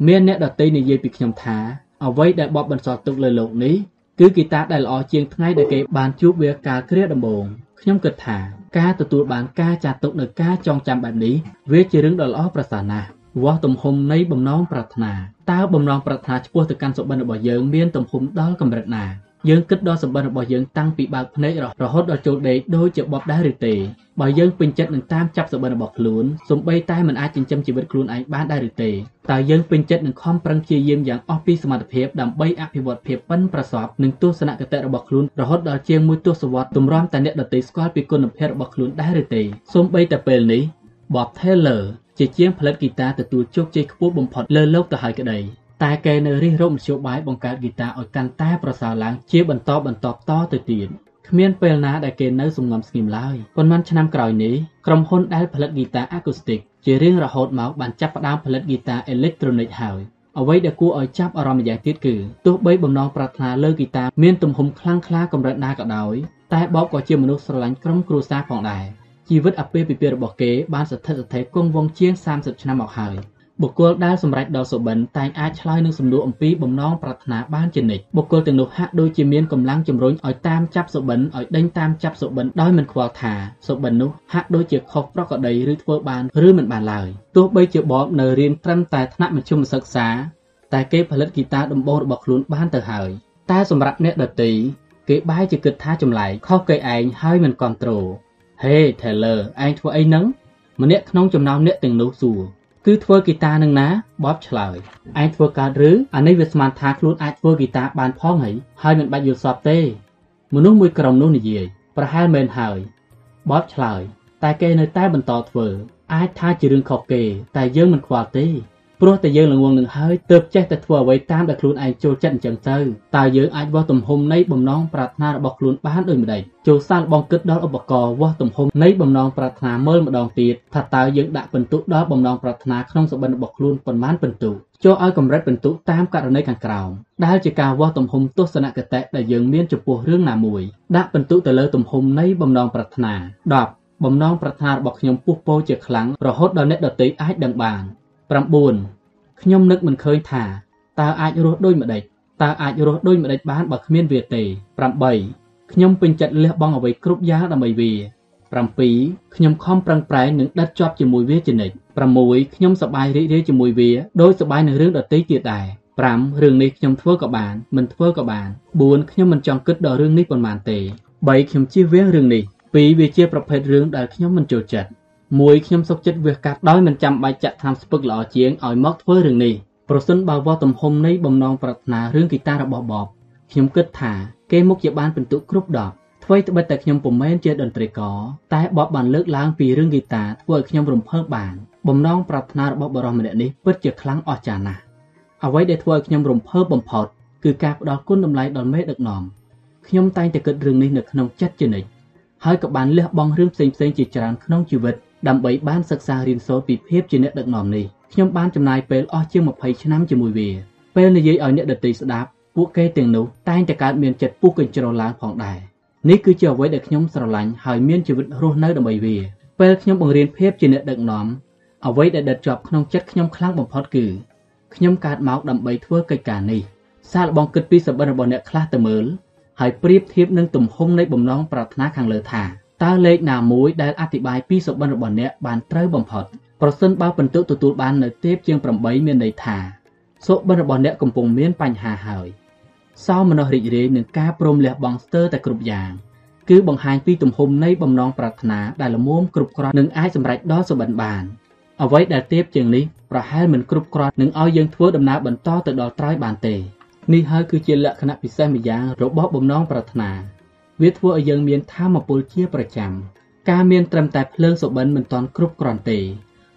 មានអ្នកដទៃនិយាយពីខ្ញុំថាអ្វីដែលបបបន្សល់ទុកលើលោកនេះគឺហ្គីតាដែលល្អជាងថ្ងៃដែលគេបានជួបវាកាលគ្រាដំបូងខ្ញុំគិតថា ការទទួលបានការចាត់ទុកនៅការចងចាំបែបនេះវាជារឿងដ៏ល្អប្រសើរណាស់វាស់ទំហំនៃបំណងប្រាថ្នាតើបំណងប្រាថ្នាឆ្ពោះទៅកាន់សុបិនរបស់យើងមានទំហំដល់កម្រិតណា យើងគិតដល់សម្បត្តិរបស់យើងតាំងពីបើកភ្នែករហូតដល់ចូលដេកដូចជាបបដែរឬទេបើយើងពេញចិត្តនឹងតាមចាប់សម្បត្តិរបស់ខ្លួនសូម្បីតែមិនអាចចិញ្ចឹមជីវិតខ្លួនឯងបានដែរឬទេតើយើងពេញចិត្តនឹងខំប្រឹងព្យាយាមយ៉ាងអស់ពីសមត្ថភាពដើម្បីអភិវឌ្ឍភាពប៉ិនប្រសប់និងទស្សនគតិរបស់ខ្លួនរហូតដល់ជាងមួយទសវត្សរ៍ទម្រាំតែអ្នកដទៃស្គាល់ពីគុណភាពរបស់ខ្លួនដែរឬទេសូម្បីតែពេលនេះ Bob Taylor ជាជាងផលិតហ្គីតាទទួលជោគជ័យខ្ពស់បំផុតលើលោកទៅហើយក្តី តែគេនៅរិះរោបមធ្យោបាយបង្កើតហ្គីតាឲ្យកាន់តែប្រសើរឡើងជាបន្តបន្តតទៅទៀតគ្មានពេលណាដែលគេនៅសំងំស្ងៀមឡើយប៉ុន្មានឆ្នាំក្រោយនេះក្រុមហ៊ុនដែលផលិតហ្គីតាអាកូស្ទិកជារៀងរហូតមកបានចាប់ផ្ដើមផលិតហ្គីតាអេឡិចត្រូនិកហើយអ្វីដែលគួរឲ្យចាប់អារម្មណ៍ម្យ៉ាងទៀតគឺទោះបីបំណងប្រាថ្នាលើហ្គីតាមានទំហំខ្លាំងក្លាកម្រិតណាក៏ដោយតែបបក៏ជាមនុស្សស្រឡាញ់ក្រុមគ្រួសារផងដែរជីវិតអាពាហ៍ពិពាហ៍របស់គេបានស្ថិតស្ថេរគង់វង្សជាង30ឆ្នាំមកហើយ បុគ្គលដែលសម្រេចដល់សុបិនតែងអាចឆ្លើយនឹងសំណួរអំពីបំណងប្រាថ្នាបានជានិច្ចបុគ្គលទាំងនោះហាក់ដូចជាមានកម្លាំងជំរុញឲ្យតាមចាប់សុបិនឲ្យដេញតាមចាប់សុបិនដោយមិនខ្វល់ថាសុបិននោះហាក់ដូចជាខុសប្រក្រតីឬធ្វើបានឬមិនបានឡើយទោះបីជាបបនៅរៀនត្រឹមតែថ្នាក់មធ្យមសិក្សា តែគេផលិតហ្គីតាដំបូងរបស់ខ្លួនបានទៅហើយតែសម្រាប់អ្នកដតីគេបែរជាគិតថាចម្លែកខុសគេឯងហើយមិនគ្រប់គ្រងហេ Taylor ឯងធ្វើអីហ្នឹងម្នាក់ក្នុងចំណោមអ្នកទាំងនោះសួរ គឺធ្វើហ្គីតានឹងណាបបឆ្លើយឯងធ្វើកើតឬអានេះវាស្មានថាខ្លួនអាចធ្វើហ្គីតាបានផងហីហើយមិនបាច់យល់សពទេមនុស្សមួយក្រុមនោះនិយាយប្រហែលមែនហើយបបឆ្លើយតែគេនៅតែបន្តធ្វើអាចថាជារឿងខុសគេ តែយើងមិនខ្វល់ទេ ព្រោះតែយើងល្ងងនឹងហើយទើបចេះតែធ្វើអ្វីតាមដែលខ្លួនឯងចូលចិត្តអញ្ចឹងទៅតើយើងអាចវាស់ទំហំនៃបំណងប្រាថ្នារបស់ខ្លួនបានដូចម្ដេចចូលសាលបងគិតដល់ឧបករណ៍វាស់ទំហំនៃបំណងប្រាថ្នាមើលម្ដងទៀតថាតើយើងដាក់ពិន្ទុដល់បំណងប្រាថ្នាក្នុងសម្បត្តិរបស់ខ្លួនប៉ុន្មានពិន្ទុចូលឲ្យកម្រិតពិន្ទុតាមករណីខាងក្រោមដែលជាការវាស់ទំហំទស្សនគតិដែលយើងមានចំពោះរឿងណាមួយដាក់ពិន្ទុទៅលើទំហំនៃបំណងប្រាថ្នា10បំណងប្រាថ្នារបស់ខ្ញុំពុះពោជាខ្លាំងរហូតដល់អ្នកដទៃអាចដឹងបាន 9ខ្ញុំនឹកមិនឃើញថាតើអាចរស់ដូចម្ដេចតើអាចរស់ដូចម្ដេចបានបើគ្មានវាទេ8ខ្ញុំពេញចិត្តលះបង់អ្វីគ្រប់យ៉ាងដើម្បីវា7ខ្ញុំខំប្រឹងប្រែងនិងដិតជាប់ជាមួយវាជានិច្ច6ខ្ញុំសប្បាយរីករាយជាមួយវាដោយសប្បាយនឹងរឿងដទៃទៀតដែរ5រឿងនេះខ្ញុំធ្វើក៏បានមិនធ្វើក៏បាន4ខ្ញុំមិនចង់គិតដល់រឿងនេះប៉ុន្មានទេ3ខ្ញុំជៀសវាងរឿងនេះ2វាជាប្រភេទរឿងដែលខ្ញុំមិនចូលចិត្ត មួយខ្ញុំសុខចិត្តវាសកាត់ដោយមិនចាំបាច់ចាក់ថ្នាំស្ពឹកល្អជាងឲ្យមកធ្វើរឿងនេះប្រសិនបើវាស់ទំហំនៃបំណងប្រាថ្នារឿងហ្គីតារបស់បបខ្ញុំគិតថាគេមុខជាបានពិន្ទុគ្រប់10អ្វីត្បិតតែខ្ញុំពុំមែនជាតន្ត្រីករតែបបបានលើកឡើងពីរឿងហ្គីតាធ្វើឲ្យខ្ញុំរំភើបបាន បំណងប្រាថ្នារបស់បរិសម្នាក់នេះពិតជាខ្លាំងអស្ចារ្យណាស់អ្វីដែលធ្វើឲ្យខ្ញុំរំភើបបំផុតគឺការផ្ដល់គុណតម្លៃដល់មេដឹកនាំខ្ញុំតែងតែគិតរឿងនេះនៅក្នុងចិត្តជានិច្ចហើយក៏បានលះបង់រឿងផ្សេងៗជាច្រើនក្នុងជីវិត ដើម្បីបានសិក្សារៀនសូត្រពីភាពជាអ្នកដឹកនាំនេះខ្ញុំបានចំណាយពេលអស់ជាង20ឆ្នាំជាមួយវាពេលនិយាយឲ្យអ្នកដទៃស្ដាប់ពួកគេទាំងនោះតែងតែកើតមានចិត្តពុះកញ្ជ្រោលឡើងផងដែរនេះគឺជាអ្វីដែលខ្ញុំស្រឡាញ់ហើយមានជីវិតរស់នៅដើម្បីវាពេលខ្ញុំបង្រៀនភាពជាអ្នកដឹកនាំអ្វីដែលដិតជាប់ក្នុងចិត្តខ្ញុំខ្លាំងបំផុតគឺខ្ញុំកើតមកដើម្បីធ្វើកិច្ចការនេះសាកល្បងគិតពីសម្បត្តិរបស់អ្នកខ្លះទៅមើលហើយប្រៀបធៀបនឹងទំហំនៃបំណងប្រាថ្នាខាងលើថា តើលេខណាមួយដែលអធិប្បាយពីសុបិនរបស់អ្នកបានត្រូវបំផុតប្រសិនបើពិន្ទុទទួលបាននៅទាបជាង8មានន័យថាសុបិនរបស់អ្នកកំពុងមានបញ្ហាហើយសោមនស្សរីករាយនឹងការព្រមលះបង់ស្ទើរតែគ្រប់យ៉ាងគឺបង្ហាញពីទំហំនៃបំណងប្រាថ្នាដែលល្មមគ្រប់គ្រាន់នឹងអាចសម្រេចដល់សុបិនបានអ្វីដែលទាបជាងនេះប្រហែលមិនគ្រប់គ្រាន់នឹងឲ្យយើងធ្វើដំណើរបន្តទៅដល់ត្រើយបានទេនេះហើយគឺជាលក្ខណៈពិសេសម្យ៉ាងរបស់បំណងប្រាថ្នា វាធ្វើឲ្យយើងមានធម៌ពលជាប្រចាំការមានត្រឹមតែភ្លើងសុបិនមិនទាន់គ្រប់គ្រាន់ទេ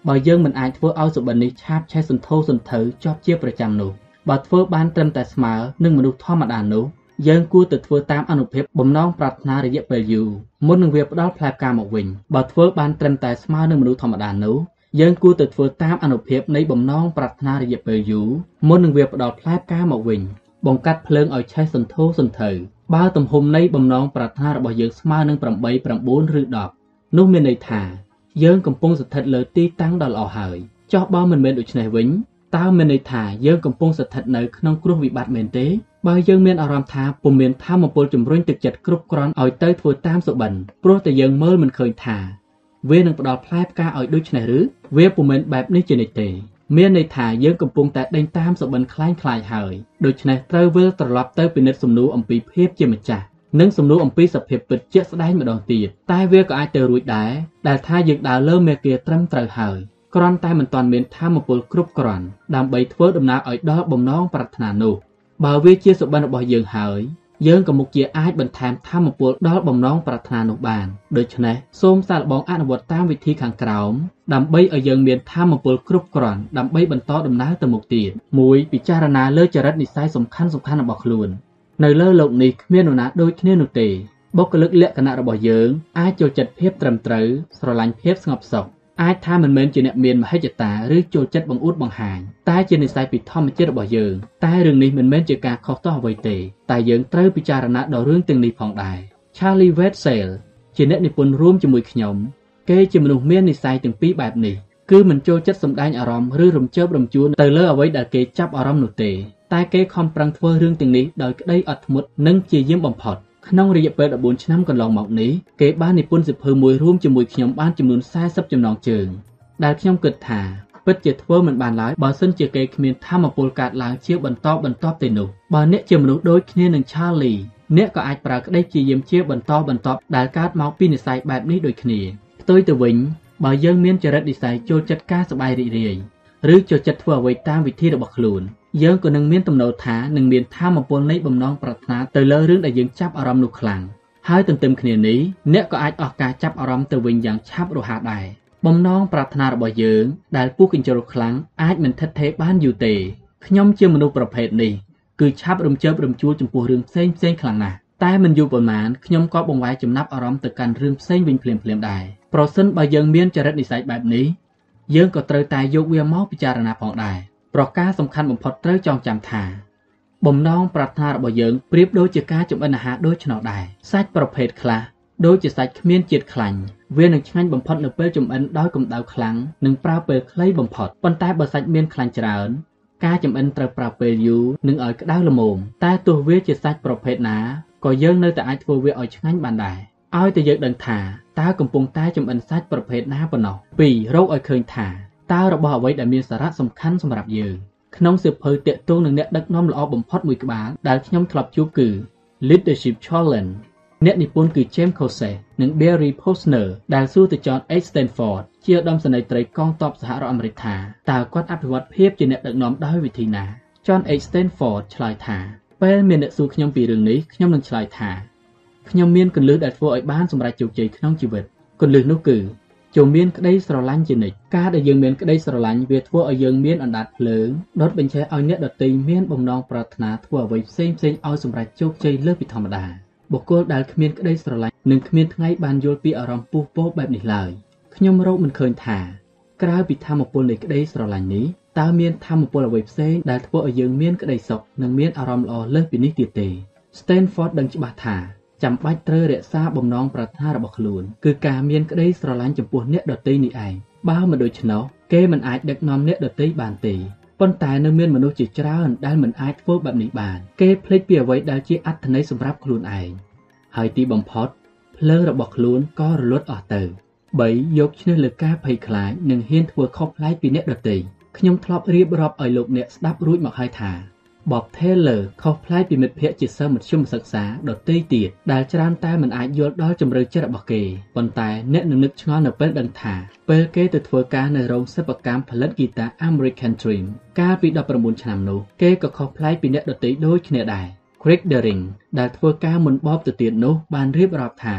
បើយើងមិនអាចធ្វើឲ្យសុបិននេះឆាបឆេះសន្ធោសន្ធៅជាប់ជាប្រចាំនោះបើធ្វើបានត្រឹមតែស្មើនឹងមនុស្សធម្មតានោះយើងគួរទៅធ្វើតាមអនុភាពបំណងប្រាថ្នារយៈពេលយូរមុននឹងវាផ្ដល់ផ្លែផ្កាមកវិញបើធ្វើបានត្រឹមតែស្មើនឹងមនុស្សធម្មតានោះយើងគួរទៅធ្វើតាមអនុភាពនៃបំណងប្រាថ្នារយៈពេលយូរមុននឹងវាផ្ដល់ផ្លែផ្កាមកវិញបង្កាត់ភ្លើងឲ្យឆេះសន្ធោសន្ធៅ បើទំហំនៃបំណងប្រាថ្នារបស់យើងស្មើនឹង8 9ឬ10នោះមានន័យថាយើងកំពុងស្ថិតលើទីតាំងដ៏ល្អហើយចោះបើមិនមែនដូច្នេះវិញតើមានន័យថាយើងកំពុងស្ថិតនៅក្នុងគ្រោះវិបត្តិមែនទេបើយើងមានអារម្មណ៍ថាពុំមានធម៌ពលជំរុញទឹកចិត្តគ្រប់គ្រាន់ឲ្យទៅធ្វើតាមសុបិនព្រោះតែយើងមើលមិនឃើញថា វានឹងផ្ដល់ផ្លែផ្កាឲ្យដូចនេះឬវាពុំមែនបែបនេះជានិច្ចទេ មានន័យថាយើងកំពុងតែដេញតាមសុបិនខ្លាញ់ខ្លាយហើយដូច្នេះត្រូវវិលត្រឡប់ទៅពិនិត្យសំណួរអំពីភាពជាម្ចាស់និងសំណួរអំពីសភាពពិតជាក់ស្ដែងម្ដងទៀតតែវាក៏អាចទៅរួចដែរដែលថាយើងដើរលើមេគាត្រឹមត្រូវហើយគ្រាន់តែមិនទាន់មានធម៌ពលគ្រប់គ្រាន់ដើម្បីធ្វើដំណើរឲ្យដល់បំណងប្រាថ្នានោះបើវាជាសុបិនរបស់យើងហើយ យើងក៏មុខជាអាចបន្ថែមធម៌ពលដល់បំណងប្រាថ្នានោះបានដូច្នេះសូមសាកល្បងអនុវត្តតាមវិធីខាងក្រោមដើម្បីឲ្យយើងមានធម៌ពលគ្រប់គ្រាន់ដើម្បីបន្តដំណើរទៅមុខទៀត1ពិចារណាលើចរិតនិស័យសំខាន់សំខាន់របស់ខ្លួននៅលើលោកនេះគ្មាននរណាដូចគ្នានោះទេបុគ្គលិកលក្ខណៈរបស់យើងអាចចូលចិត្តភាពត្រឹមត្រូវស្រឡាញ់ភាពស្ងប់សុខ អាចថាមិនមែនជាអ្នកមានមហិច្ឆតាឬចូលចិត្តបង្អួតបង្ហាញតែជានិស្ស័យពីធម្មជាតិរបស់យើងតែរឿងនេះមិនមែនជាការខុសទោសអ្វីទេតែយើងត្រូវពិចារណាដល់រឿងទាំងនេះផងដែរ Charlie Wetzel ជាអ្នកនិពន្ធរួមជាមួយខ្ញុំគេជាមនុស្សមាននិស្ស័យទាំងពីរបែបនេះគឺមិនចូលចិត្តសម្ដែងអារម្មណ៍ឬរំជើបរំជួនទៅលើអ្វីដែលគេចាប់អារម្មណ៍នោះទេតែគេខំប្រឹងធ្វើរឿងទាំងនេះដោយក្តីអត់ធ្មត់និងជាយាមបំផុត។ ក្នុងរយៈពេល14ឆ្នាំកន្លងមកនេះគេបាននិពន្ធសៀវភៅមួយរួមជាមួយខ្ញុំបានចំនួន40ចំណងជើងដែលខ្ញុំគិតថាពិតជាធ្វើមិនបានឡើយបើសិនជាគេគ្មានធម៌ពលកាត់ឡើងជាបន្តបន្ទាប់ទេនោះបើអ្នកជាមនុស្សដូចគ្នានឹង Charlie អ្នកក៏អាចប្រើក្តីជាយាមជាបន្តបន្ទាប់ដែលកើតមកពីនិស្ស័យបែបនេះដូចគ្នាផ្ទុយទៅវិញបើយើងមានចរិតនិស្ស័យចូលចិត្តការសប្បាយរីករាយឬចូលចិត្តធ្វើអ្វីតាមវិធីរបស់ខ្លួន យើងក៏នឹងមានទំនោរថានឹងមានធម៌ពលនៃបំណងប្រាថ្នាទៅលើរឿងដែលយើងចាប់អារម្មណ៍នោះខ្លាំងហើយទន្ទឹមគ្នានេះអ្នកក៏អាចអស់ការចាប់អារម្មណ៍ទៅវិញយ៉ាងឆាប់រហ័សដែរបំណងប្រាថ្នារបស់យើងដែលពុះកញ្ជ្រោលខ្លាំងអាចមិនថិតថេរបានយូរទេខ្ញុំជាមនុស្សប្រភេទនេះគឺឆាប់រំជើបរំជួលចំពោះរឿងផ្សេងផ្សេងខ្លាំងណាស់តែមិនយូរប៉ុន្មានខ្ញុំក៏បង្វែរចំណាប់អារម្មណ៍ទៅកាន់រឿងផ្សេងវិញភ្លាមៗដែរប្រសិនបើយើងមានចរិតនិស្ស័យបែបនេះយើងក៏ត្រូវតែយកវាមកពិចារណាផងដែរ ប្រការសំខាន់បំផុតត្រូវចងចាំថា បំណងប្រាថ្នារបស់យើងប្រៀបដូចជាការចម្អិនអាហារដូច្នោះដែរសាច់ប្រភេទខ្លះដូចជាសាច់គ្មានជាតិខ្លាញ់វានឹងឆ្ងាញ់បំផុតនៅពេលចម្អិនដោយកម្ដៅខ្លាំងនិងប្រើពេលខ្លីបំផុតប៉ុន្តែបើសាច់មានខ្លាញ់ច្រើនការចម្អិនត្រូវប្រើពេលយូរនិងឲ្យក្តៅល្មមតែទោះវាជាសាច់ប្រភេទណាក៏យើងនៅតែអាចធ្វើវាឲ្យឆ្ងាញ់បានដែរឲ្យតែយើងដឹងថាតើកំពុងតែចម្អិនសាច់ប្រភេទណាប៉ុណ្ណោះ2រកឲ្យឃើញថា តើរបស់អ្វីដែលមានសារៈសំខាន់សម្រាប់យើងក្នុងសៀវភៅតាក់ទងនឹងអ្នកដឹកនាំល្អបំផុតមួយក្បាលដែលខ្ញុំធ្លាប់ជួបគឺ Leadership Challenge អ្នកនិពន្ធគឺ James Kose និង Barry Posner ដែលសួរទៅ John H. Stanford ជាឧត្តមសេនីយ៍ត្រីកងទ័ពសហរដ្ឋអាមេរិកថាតើគាត់អភិវឌ្ឍភាពជាអ្នកដឹកនាំដោយវិធីណា John H. Stanford ឆ្លើយថាពេលមានអ្នកសួរខ្ញុំពីរឿងនេះខ្ញុំនឹងឆ្លើយថាខ្ញុំមានគន្លឹះដែលធ្វើឲ្យបានសម្រេចជោគជ័យក្នុងជីវិតគន្លឹះនោះគឺ ចុំមានក្តីស្រឡាញ់ជានិច្ចការដែលយើងមានក្តីស្រឡាញ់វាធ្វើឲ្យយើងមានអណ្ដាតភ្លើងដុតបញ្ឆេះឲ្យអ្នកដទៃមានបំណងប្រាថ្នាធ្វើអ្វីផ្សេងផ្សេងឲ្យសម្រេចជោគជ័យលើសពីធម្មតាបុគ្គលដែលគ្មានក្តីស្រឡាញ់នឹងគ្មានថ្ងៃបានយល់ពីអារម្មណ៍ពុះពោបែបនេះឡើយខ្ញុំរកមិនឃើញថាក្រៅពីធម៌ពលនៃក្តីស្រឡាញ់នេះតើមានធម៌ពលអ្វីផ្សេងដែលធ្វើឲ្យយើងមានក្តីសុខនិងមានអារម្មណ៍ល្អលើសពីនេះទៀតទេ Stanford ដឹងច្បាស់ថា ចាំបាច់ត្រូវរក្សាបំណងប្រាថ្នារបស់ខ្លួនគឺការមានក្តីស្រឡាញ់ចំពោះអ្នកដទៃនេះឯងបើមិនដូច្នោះគេមិនអាចដឹកនាំអ្នកដទៃបានទេប៉ុន្តែនៅមានមនុស្សជាច្រើនដែលមិនអាចធ្វើបែបនេះបាន គេភ្លេចពីអ្វីដែលជាអត្ថន័យសម្រាប់ខ្លួនឯងហើយទីបំផុតភ្លើងរបស់ខ្លួនក៏រលត់អស់ទៅ3យកឈ្នះលើការភ័យខ្លាចនិងហ៊ានធ្វើខុសប្លែកពីអ្នកដទៃខ្ញុំធ្លាប់រៀបរាប់ឲ្យលោកអ្នកស្ដាប់រួចមកហើយថា Bob Taylor ខុសប្លែកពីមិត្តភ័ក្តិជាសិស្សមធ្យមសិក្សាដទៃទៀតដែលច្រើនតែមិនអាចយល់ដល់ជម្រៅចិត្តរបស់គេប៉ុន្តែអ្នកនឹងនឹកឆ្ងល់នៅពេលដឹងថាពេលគេទៅធ្វើការនៅរោងសិប្បកម្មផលិតហ្គីតា American Dream កាលពី19ឆ្នាំនោះគេក៏ខុសប្លែកពីអ្នកដទៃដូចគ្នាដែរ Craig Daring ដែលធ្វើការមុនបបទៅទៀតនោះបានរៀបរាប់ថា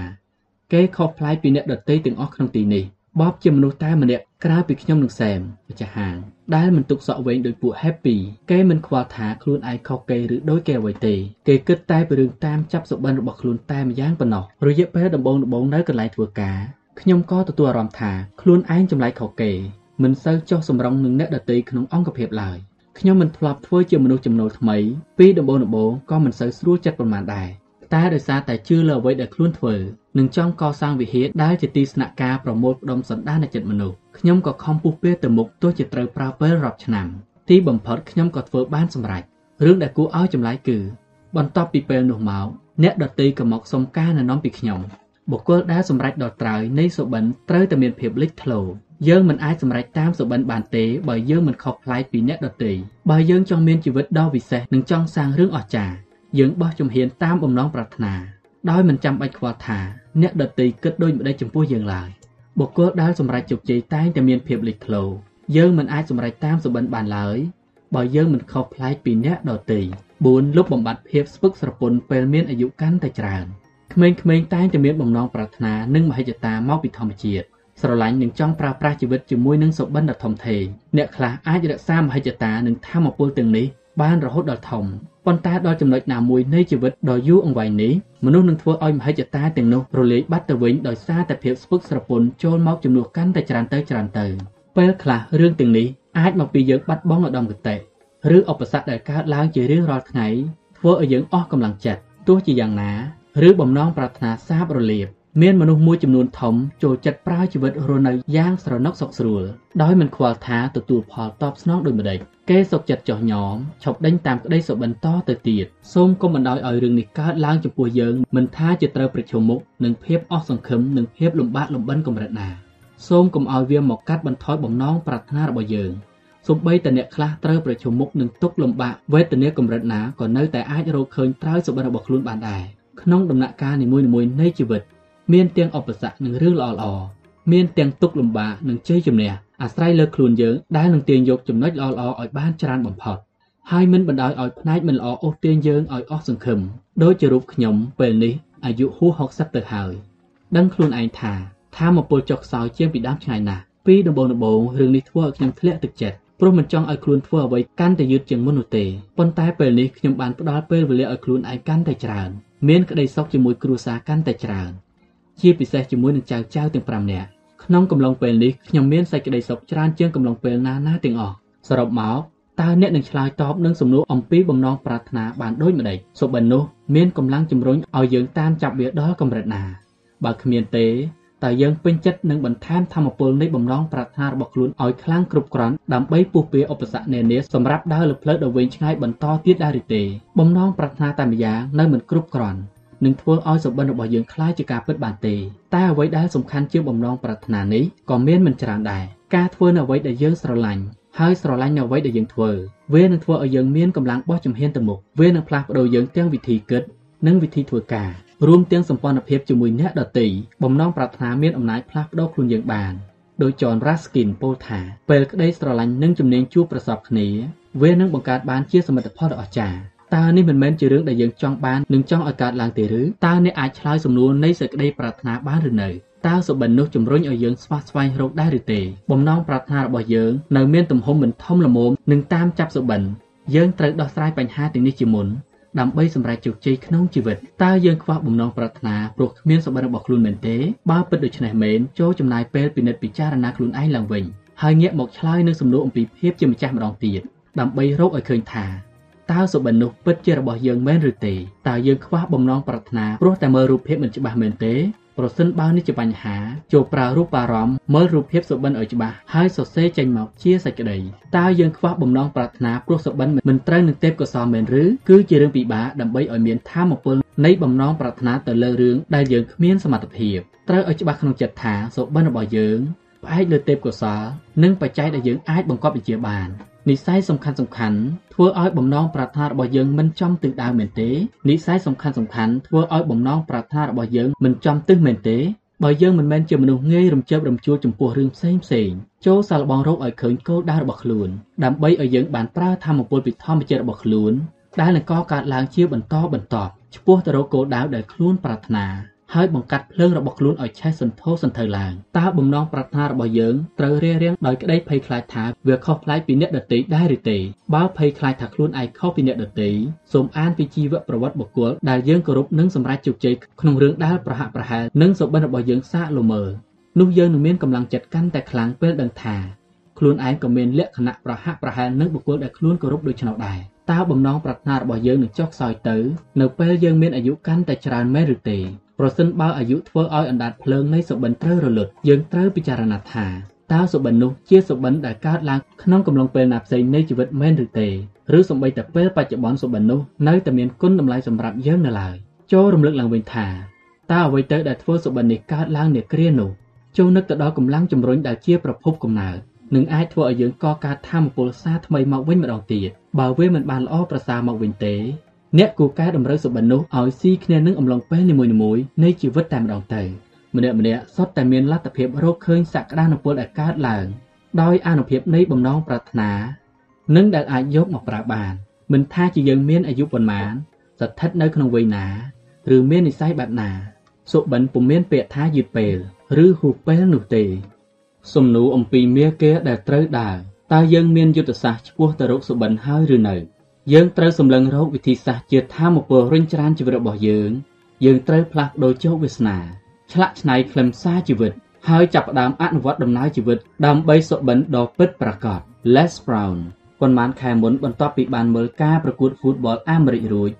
គេខុសប្លែកពីអ្នកដទៃទាំងអស់ក្នុងទីនេះ បបជាមនុស្សតែម្នាក់ក្រៅពីខ្ញុំនិងសែមម្ចាស់ហាងដែលមិនទុកសក់វែងដោយពួក Happy គេមិនខ្វល់ថាខ្លួនឯងខុសគេឬដូចគេអ្វីទេគេគិតតែពីរឿងតាមចាប់សុបិនរបស់ខ្លួនតែម្យ៉ាងប៉ុណ្ណោះរយៈពេលដំបូងដំបូងនៅកន្លែងធ្វើការខ្ញុំក៏ទទួលអារម្មណ៍ថាខ្លួនឯងចម្លែកខុសគេមិនសូវចុះសម្រុងនឹងអ្នកដទៃក្នុងអង្គភាពឡើយខ្ញុំមិនធ្លាប់ធ្វើជាមនុស្សចំណូលថ្មីពីដំបូងដំបូងក៏មិនសូវស្រួលចិត្តប៉ុន្មានដែរ តែដោយសារតែជឿលើអ្វីដែលខ្លួនធ្វើនិងចង់កសាងវិហារដែលជាទីស្នាក់ការប្រមូលផ្ដុំសន្តានចិត្តមនុស្សខ្ញុំក៏ខំពុះពៀទៅមុខទោះជាត្រូវប្រើពេលរាប់ឆ្នាំទីបំផុតខ្ញុំក៏ធ្វើបានសម្រេចរឿងដែលគួរឲ្យចម្លែកគឺ បន្ទាប់ពីពេលនោះមកអ្នកដតីក៏មកសុំការណែនាំពីខ្ញុំបុគ្គលដែលសម្រេចដល់ត្រើយនៃសុបិនត្រូវតែមានភាពលេចធ្លោយើងមិនអាចសម្រេចតាមសុបិនបានទេបើយើងមិនខុសប្លែកពីអ្នកដទៃបើយើងចង់មានជីវិតដ៏វិសេសនិងចង់សាងរឿងអស្ចារ្យ យើងបោះជំហានតាមបំណងប្រាថ្នាដោយមិនចាំបាច់ខ្វល់ថាអ្នកដទៃគិតដូចម្ដេចចំពោះយើងឡើយបុគ្គលដែលសម្រេចជោគជ័យតែងតែមានភាពលេចធ្លោយើងមិនអាចសម្រេចតាមសុបិនបានឡើយបើយើងមិនខុសប្លែកពីអ្នកដទៃ4លុបបំបាត់ភាពស្ពឹកស្រពន់ពេលមានអាយុកាន់តែច្រើនក្មេងៗតែងតែមានបំណងប្រាថ្នានិងមហិច្ឆតាមកពីធម្មជាតិស្រឡាញ់និងចង់ប្រើប្រាស់ជីវិតជាមួយនឹងសុបិនដ៏ធំធេងអ្នកខ្លះអាចរក្សាមហិច្ឆតានិងធម៌ពលទាំងនេះបានរហូតដល់ធំ ប៉ុន្តែដល់ចំណុចណាមួយនៃជីវិតដ៏យូរអង្វែងនេះមនុស្សនឹងធ្វើឲ្យមហិច្ឆតាទាំងនោះរលាយបាត់ទៅវិញដោយសារតែភាពស្ពឹកស្រពន់ចូលមកជំនួសកាន់តែច្រើនទៅច្រើនទៅពេលខ្លះរឿងទាំងនេះអាចមកពីយើងបាត់បង់ឧត្តមគតិឬឧបសគ្គដែលកើតឡើងជារៀងរាល់ថ្ងៃធ្វើឲ្យយើងអស់កម្លាំងចិត្តទោះជាយ៉ាងណា ឬបំណងប្រាថ្នាសាបរលាប មានមនុស្សមួយចំនួនធំចូលចិត្តប្រើជីវិតរស់នៅយ៉ាងស្រណុកសុខស្រួលដោយមិនខ្វល់ថាទទួលផលតបស្នងដូចម្ដេចគេសុខចិត្តចោះញោមឈប់ដេញតាមក្តីសុបិនតទៅទៀតសូមកុំបណ្ដោយឲ្យរឿងនេះកើតឡើងចំពោះយើងមិនថាជាត្រូវប្រឈមមុខនឹងភាពអស់សង្ឃឹមនិងភាពលំបាកលំបិនកម្រិតណាសូមកុំឲ្យវាមកកាត់បន្ថយបំណងប្រាថ្នារបស់យើងសូម្បីតែអ្នកខ្លះត្រូវប្រឈមមុខនឹងទុក្ខលំបាកវេទនាកម្រិតណាក៏នៅតែអាចរកឃើញត្រើយសុបិនរបស់ខ្លួនបានដែរក្នុងដំណាក់កាលនីមួយៗនៃជីវិត មានទាំងឧបសគ្គនិងរឿងល្អៗមានទាំងទុក្ខលំបាកនិងជ័យជំនះអាស្រ័យលើខ្លួនយើងដែលនឹងទាញយកចំណុចល្អៗឲ្យបានច្រើនបំផុតហើយមិនបណ្ដោយឲ្យផ្នែកមិនល្អអូសទាញយើងឲ្យអស់សង្ឃឹមដូចជារូបខ្ញុំពេលនេះអាយុហួស60ទៅហើយដឹងខ្លួនឯងថាថាមពលចុះខ្សោយជាងពីដើមឆ្ងាយណាស់ពីដំបូងដំបូងរឿងនេះធ្វើឲ្យខ្ញុំធ្លាក់ទឹកចិត្តព្រោះមិនចង់ឲ្យខ្លួនធ្វើអ្វីកាន់តែយឺតជាងមុននោះទេប៉ុន្តែពេលនេះខ្ញុំបានផ្ដល់ពេលវេលាឲ្យខ្លួនឯងកាន់តែច្រើនមានក្តីសុខជាមួយគ្រួសារកាន់តែច្រើន ជាពិសេសជាមួយនឹងចៅចៅទាំង5នាក់ក្នុងកំឡុងពេលនេះខ្ញុំមានសេចក្តីសុខច្រើនជាងកំឡុងពេលណាណាទាំងអស់សរុបមកតើអ្នកនឹងឆ្លើយតបនឹងសំណួរអំពីបំណងប្រាថ្នាបានដូចម្តេចសុបិននោះមានកម្លាំងជំរុញឲ្យយើងតាមចាប់វាដល់កម្រិតណាបើគ្មានទេតើយើងពេញចិត្តនឹងបន្ថែមធម៌ពលនៃបំណងប្រាថ្នារបស់ខ្លួនឲ្យខ្លាំងគ្រប់គ្រាន់ដើម្បីពុះពៀឧបសគ្គនានាសម្រាប់ដើរលើផ្លូវដ៏វែងឆ្ងាយបន្តទៀតដែរឬទេបំណងប្រាថ្នាតែម្យ៉ាងនៅមិនគ្រប់គ្រាន់ នឹងធ្វើឲ្យសុបិនរបស់យើងคล้ายជាការពិតបានទេតែអ្វីដែលសំខាន់ជាងបំណងប្រាថ្នានេះក៏មានមិនច្រើនដែរការធ្វើនៅអ្វីដែលយើងស្រឡាញ់ហើយស្រឡាញ់នៅអ្វីដែលយើងធ្វើវានឹងធ្វើឲ្យយើងមានកម្លាំងបោះជំហានទៅមុខវានឹងផ្លាស់ប្ដូរយើងទាំងវិធីគិតនិងវិធីធ្វើការរួមទាំងសម្ព័ន្ធភាពជាមួយអ្នកដទៃបំណងប្រាថ្នាមានអំណាចផ្លាស់ប្ដូរខ្លួនយើងបានដោយ John Ruskin ពោលថាពេលក្តីស្រឡាញ់និងជំនាញជួបប្រសពគ្នាវានឹងបង្កើតបានជាសមិទ្ធផលដ៏អស្ចារ្យ តើនេះមិនមែនជារឿងដែលយើងចង់បាននិងចង់ឲ្យកើតឡើងទេឬតើអ្នកអាចឆ្លើយសំណួរនៃសេចក្តីប្រាថ្នាបានឬនៅតើសុបិននោះជំរុញឲ្យយើងស្វះស្វែងរកដែរឬទេបំណងប្រាថ្នារបស់យើងនៅមានទំហំមិនធំល្មមនឹងតាមចាប់សុបិនយើងត្រូវដោះស្រាយបញ្ហាទាំងនេះជាមុនដើម្បីសម្រេចជោគជ័យក្នុងជីវិតតើយើងខ្វះបំណងប្រាថ្នាព្រោះគ្មានសុបិនរបស់ខ្លួនមែនទេបើពិតដូច្នេះមែនចូលចំណាយពេលពិនិត្យពិចារណាខ្លួនឯងឡើងវិញហើយងាកមកឆ្លើយនឹងសំណួរអំពីភាពជាម្ចាស់ម្ដងទៀតដើម្បីរកឲ្យឃើញថា តើសុបិននោះពិតជារបស់យើងមែនឬទេតើយើងខ្វះបំណងប្រាថ្នាព្រោះតែមើលរូបភាពមិនច្បាស់មែនទេប្រសិនបើនេះជាបញ្ហាចូលប្រើរូបអារម្មណ៍មើលរូបភាពសុបិនឲ្យច្បាស់ហើយសរសេរចេញមកជាសេចក្តីតើយើងខ្វះបំណងប្រាថ្នាព្រោះសុបិនមិនត្រូវនឹងទេពកោសលមែនឬគឺជារឿងពិបាកដើម្បីឲ្យមានធម៌ពលនៃបំណងប្រាថ្នាទៅលើរឿងដែលយើងគ្មានសមត្ថភាពត្រូវឲ្យច្បាស់ក្នុងចិត្តថាសុបិនរបស់យើងផ្អែកលើទេពកោសលនិងបច្ច័យដែលយើងអាចបង្កប់បញ្ជាបាន និស័យសំខាន់សំខាន់ធ្វើឲ្យបំណងប្រាថ្នារបស់យើងមិនចំទិសដៅមែនទេនិស័យសំខាន់សំខាន់ធ្វើឲ្យបំណងប្រាថ្នារបស់យើងមិនចំទិសមែនទេបើយើងមិនមែនជាមនុស្សងាយរំជើបរំជួលចំពោះរឿងផ្សេងផ្សេងចូលសាឡបងរកឲ្យឃើញគោលដៅរបស់ខ្លួនដើម្បីឲ្យយើងបានប្រើធម៌ពលពីធម្មជាតិរបស់ខ្លួនដែលនឹងកកើតឡើងជាបន្តបន្ទាប់ឆ្ពោះទៅរកគោលដៅដែលខ្លួនប្រាថ្នា ហើយបង្កាត់ភ្លើងរបស់ខ្លួនឲ្យឆេះសន្ធោសន្ធៅឡើងតើបំណងប្រាថ្នារបស់យើងត្រូវរារាំងដោយក្តីភ័យខ្លាចថាវាខុសប្លែកពីអ្នកដទៃដែរឬទេបើភ័យខ្លាចថាខ្លួនឯងខុសពីអ្នកដទៃសូមអានពីជីវប្រវត្តិបុគ្គលដែលយើងគោរពនិងសម្រេចជោគជ័យក្នុងរឿងដែលប្រហាក់ប្រហែលនិងសុបិនរបស់យើងសាកល្មើនោះយើងនឹងមានកម្លាំងចិត្តកាន់តែខ្លាំងពេលដឹងថាខខ្លួនឯងក៏មានលក្ខណៈប្រហាក់ប្រហែលនឹងបុគ្គលដែលខ្លួនគោរពដូច្នោះដែរតើបំណងប្រាថ្នារបស់យើងនឹងចុះខ្សោយទៅនៅពេលយើងមានអាយុកាន់តែច្រើនមែនឬទេ ប្រសិនបើអាយុធ្វើឲ្យអណ្ដាតភ្លើងនៃសុបិនត្រូវរលត់យើងត្រូវពិចារណាថាតើសុបិននោះជាសុបិនដែលកើតឡើងក្នុងកំឡុងពេលណាផ្សេងនៃជីវិតមែនឬទេឬសូម្បីតែពេលបច្ចុប្បន្នសុបិននោះនៅតែមានគុណតម្លៃសម្រាប់យើងនៅឡើយចូលរំលឹកឡើងវិញថាតើអ្វីទៅដែលធ្វើសុបិននេះកើតឡើងនាគ្រានោះចូលនឹកទៅដល់កម្លាំងជំរុញដែលជាប្រភពកំណើតនឹងអាចធ្វើឲ្យយើងកកើតធម៌ពលសាថ្មីមកវិញម្ដងទៀតបើវាមិនបានល្អប្រសើរមកវិញទេ អ្នកគូកែតម្រូវសុបិននោះឲ្យស៊ីគ្នានឹងអំឡុងពេលនីមួយៗនៃជីវិតតែម្ដងទៅម្នាក់ម្នាក់សុទ្ធតែមានលទ្ធភាពរកឃើញសក្តានុពលដែលកើតឡើងដោយអនុភាពនៃបំណងប្រាថ្នានិងដែលអាចយកមកប្រើបានមិនថាជាយើងមានអាយុប៉ុន្មានស្ថិតនៅក្នុងវ័យណាឬមាននិស័យបែបណាសុបិនពុំមានពាក្យថាយឺតពេលឬហួសពេលនោះទេ សំណួរអំពីមាគាដែលត្រូវដើរតើយើងមានយុទ្ធសាស្ត្រឆ្ពោះទៅរកសុបិនហើយឬនៅ យើងត្រូវសម្លឹងរកវិធីសាស្ត្រជាធម៌ពលរុញច្រានជីវិតរបស់យើង យើងត្រូវផ្លាស់ប្ដូរជោគវាសនាឆ្លាក់ឆ្នៃខ្លឹមសារជីវិត ហើយចាប់ផ្ដើមអនុវត្តដំណើរជីវិតដើម្បីសុបិនដ៏ពិតប្រាកដ Les Brown ប៉ុន្មានខែមុនបន្ទាប់ពីបានមើលការប្រកួត Football អាមេរិករួច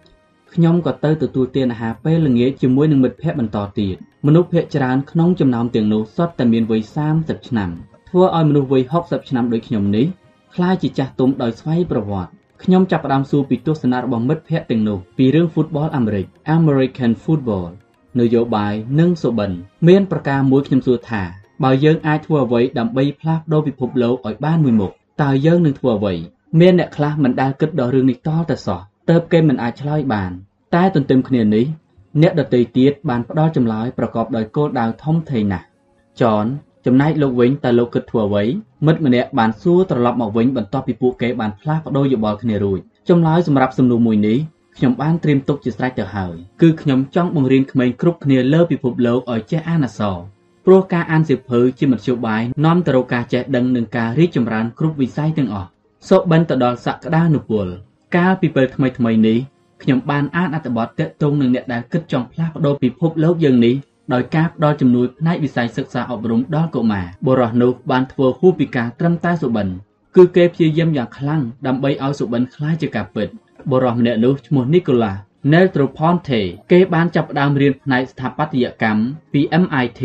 ខ្ញុំក៏ទៅទទួលទានអាហារពេលល្ងាចជាមួយនឹងមិត្តភ័ក្តិបន្តទៀតមនុស្សភាគច្រើនក្នុងចំណោមទាំងនោះសុទ្ធតែមានវ័យ30ឆ្នាំធ្វើឲ្យមនុស្សវ័យ60ឆ្នាំដូចខ្ញុំនេះខ្លាចជាចាស់ទុំដោយស្វ័យប្រវត្តិ ខ្ញុំចាប់ផ្ដើមសួរពីទស្សនៈរបស់មិត្តភ័ក្តិទាំងនោះពីរឿងហ្វូតបលអាមេរិក American Football នយោបាយនិងសុបិន មានប្រការមួយខ្ញុំសួរថាបើយើងអាចធ្វើអ្វីដើម្បីផ្លាស់ប្ដូរពិភពលោកឲ្យបានមួយមុខតើយើងនឹងធ្វើអ្វីមានអ្នកខ្លះមិនដែលគិតដល់រឿងនេះតទៅសោះទើបគេមិនអាចឆ្លើយបាន តែទន្ទឹមគ្នានេះអ្នកដទៃទៀតបានផ្ដល់ចម្លើយប្រកបដោយគោលដៅធំធេងណាស់ចន ចំណែកលោកវិញតើលោកគិតធ្វើអ្វីមិត្តម្នាក់បានសួរត្រឡប់មកវិញបន្ទាប់ពីពួកគេបានផ្លាស់ប្ដូរយោបល់គ្នារួចចម្លើយសម្រាប់សំណួរមួយនេះខ្ញុំបានត្រៀមទុកជាស្រេចទៅហើយគឺខ្ញុំចង់បង្រៀនក្មេងគ្រប់គ្នាលើពិភពលោកឲ្យចេះអានអក្សរព្រោះការអានសៀវភៅជាមធ្យោបាយនាំទៅរកការចេះដឹងនិងការរីកចម្រើនគ្រប់វិស័យទាំងអស់សូបិនទៅដល់សក្តានុពលកាលពីពេលថ្មីថ្មីនេះខ្ញុំបានអានអត្ថបទទាក់ទងនឹងអ្នកដែលគិតចង់ផ្លាស់ប្ដូរពិភពលោកយើងនេះ ដោយការផ្ដល់ជំនួយផ្នែកវិស័យសិក្សាអប់រំដល់កុមារបុរសនោះបានធ្វើហួសពីការត្រឹមតែសុបិនគឺគេព្យាយាមយ៉ាងខ្លាំងដើម្បីឲ្យសុបិនคล้ายជាការពិតបុរសម្នាក់នោះឈ្មោះ Nicolas Negroponte គេបានចាប់ផ្ដើមរៀនផ្នែកស្ថាបត្យកម្មពី MIT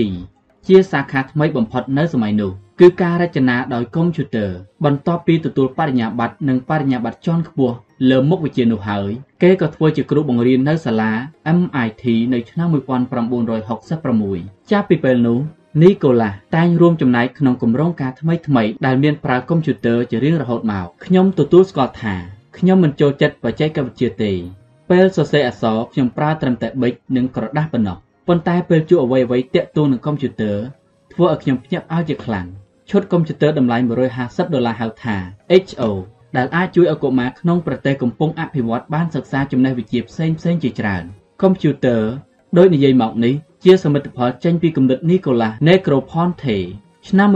ជាសាខាថ្មីបំផុតនៅសម័យនោះគឺការរចនាដោយកុំព្យូទ័របន្ទាប់ពីទទួលបរិញ្ញាបត្រនិងបរិញ្ញាបត្រជាន់ខ្ពស់ លើមុខវិជ្ជានោះហើយគេក៏ធ្វើជាគ្រូបង្រៀននៅសាលា MIT នៅឆ្នាំ1966ចាប់ពីពេលនោះនីកូឡាតែងរួមចំណែកក្នុងគម្រោងការថ្មីៗដែលមានប្រើកុំព្យូទ័រជារៀងរហូតមកខ្ញុំទទួលស្គាល់ថាខ្ញុំមិនចូលចិត្តបច្ចេកវិទ្យាទេពេលសរសេរអក្សរខ្ញុំប្រើត្រឹមតែប៊ិចនិងក្រដាស់ប៉ុណ្ណោះប៉ុន្តែពេលជួបអ្វីអ្វីតាក់ទងនឹងកុំព្យូទ័រធ្វើឲ្យខ្ញុំភ្ញាក់ផ្អើលជាខ្លាំងឈុតកុំព្យូទ័រតម្លៃ150ដុល្លារហៅថា HO ដែលអាចជួយឲ្យកុមារក្នុងប្រទេសកំពុងអភិវឌ្ឍបានសិក្សាចំណេះវិជ្ជាផ្សេងផ្សេងជាច្រើនកុំព្យូទ័រដោយនិយាយមកនេះជាសមិទ្ធផលចេញពីគំនិត Nicolas Negroponte ឆ្នាំ1982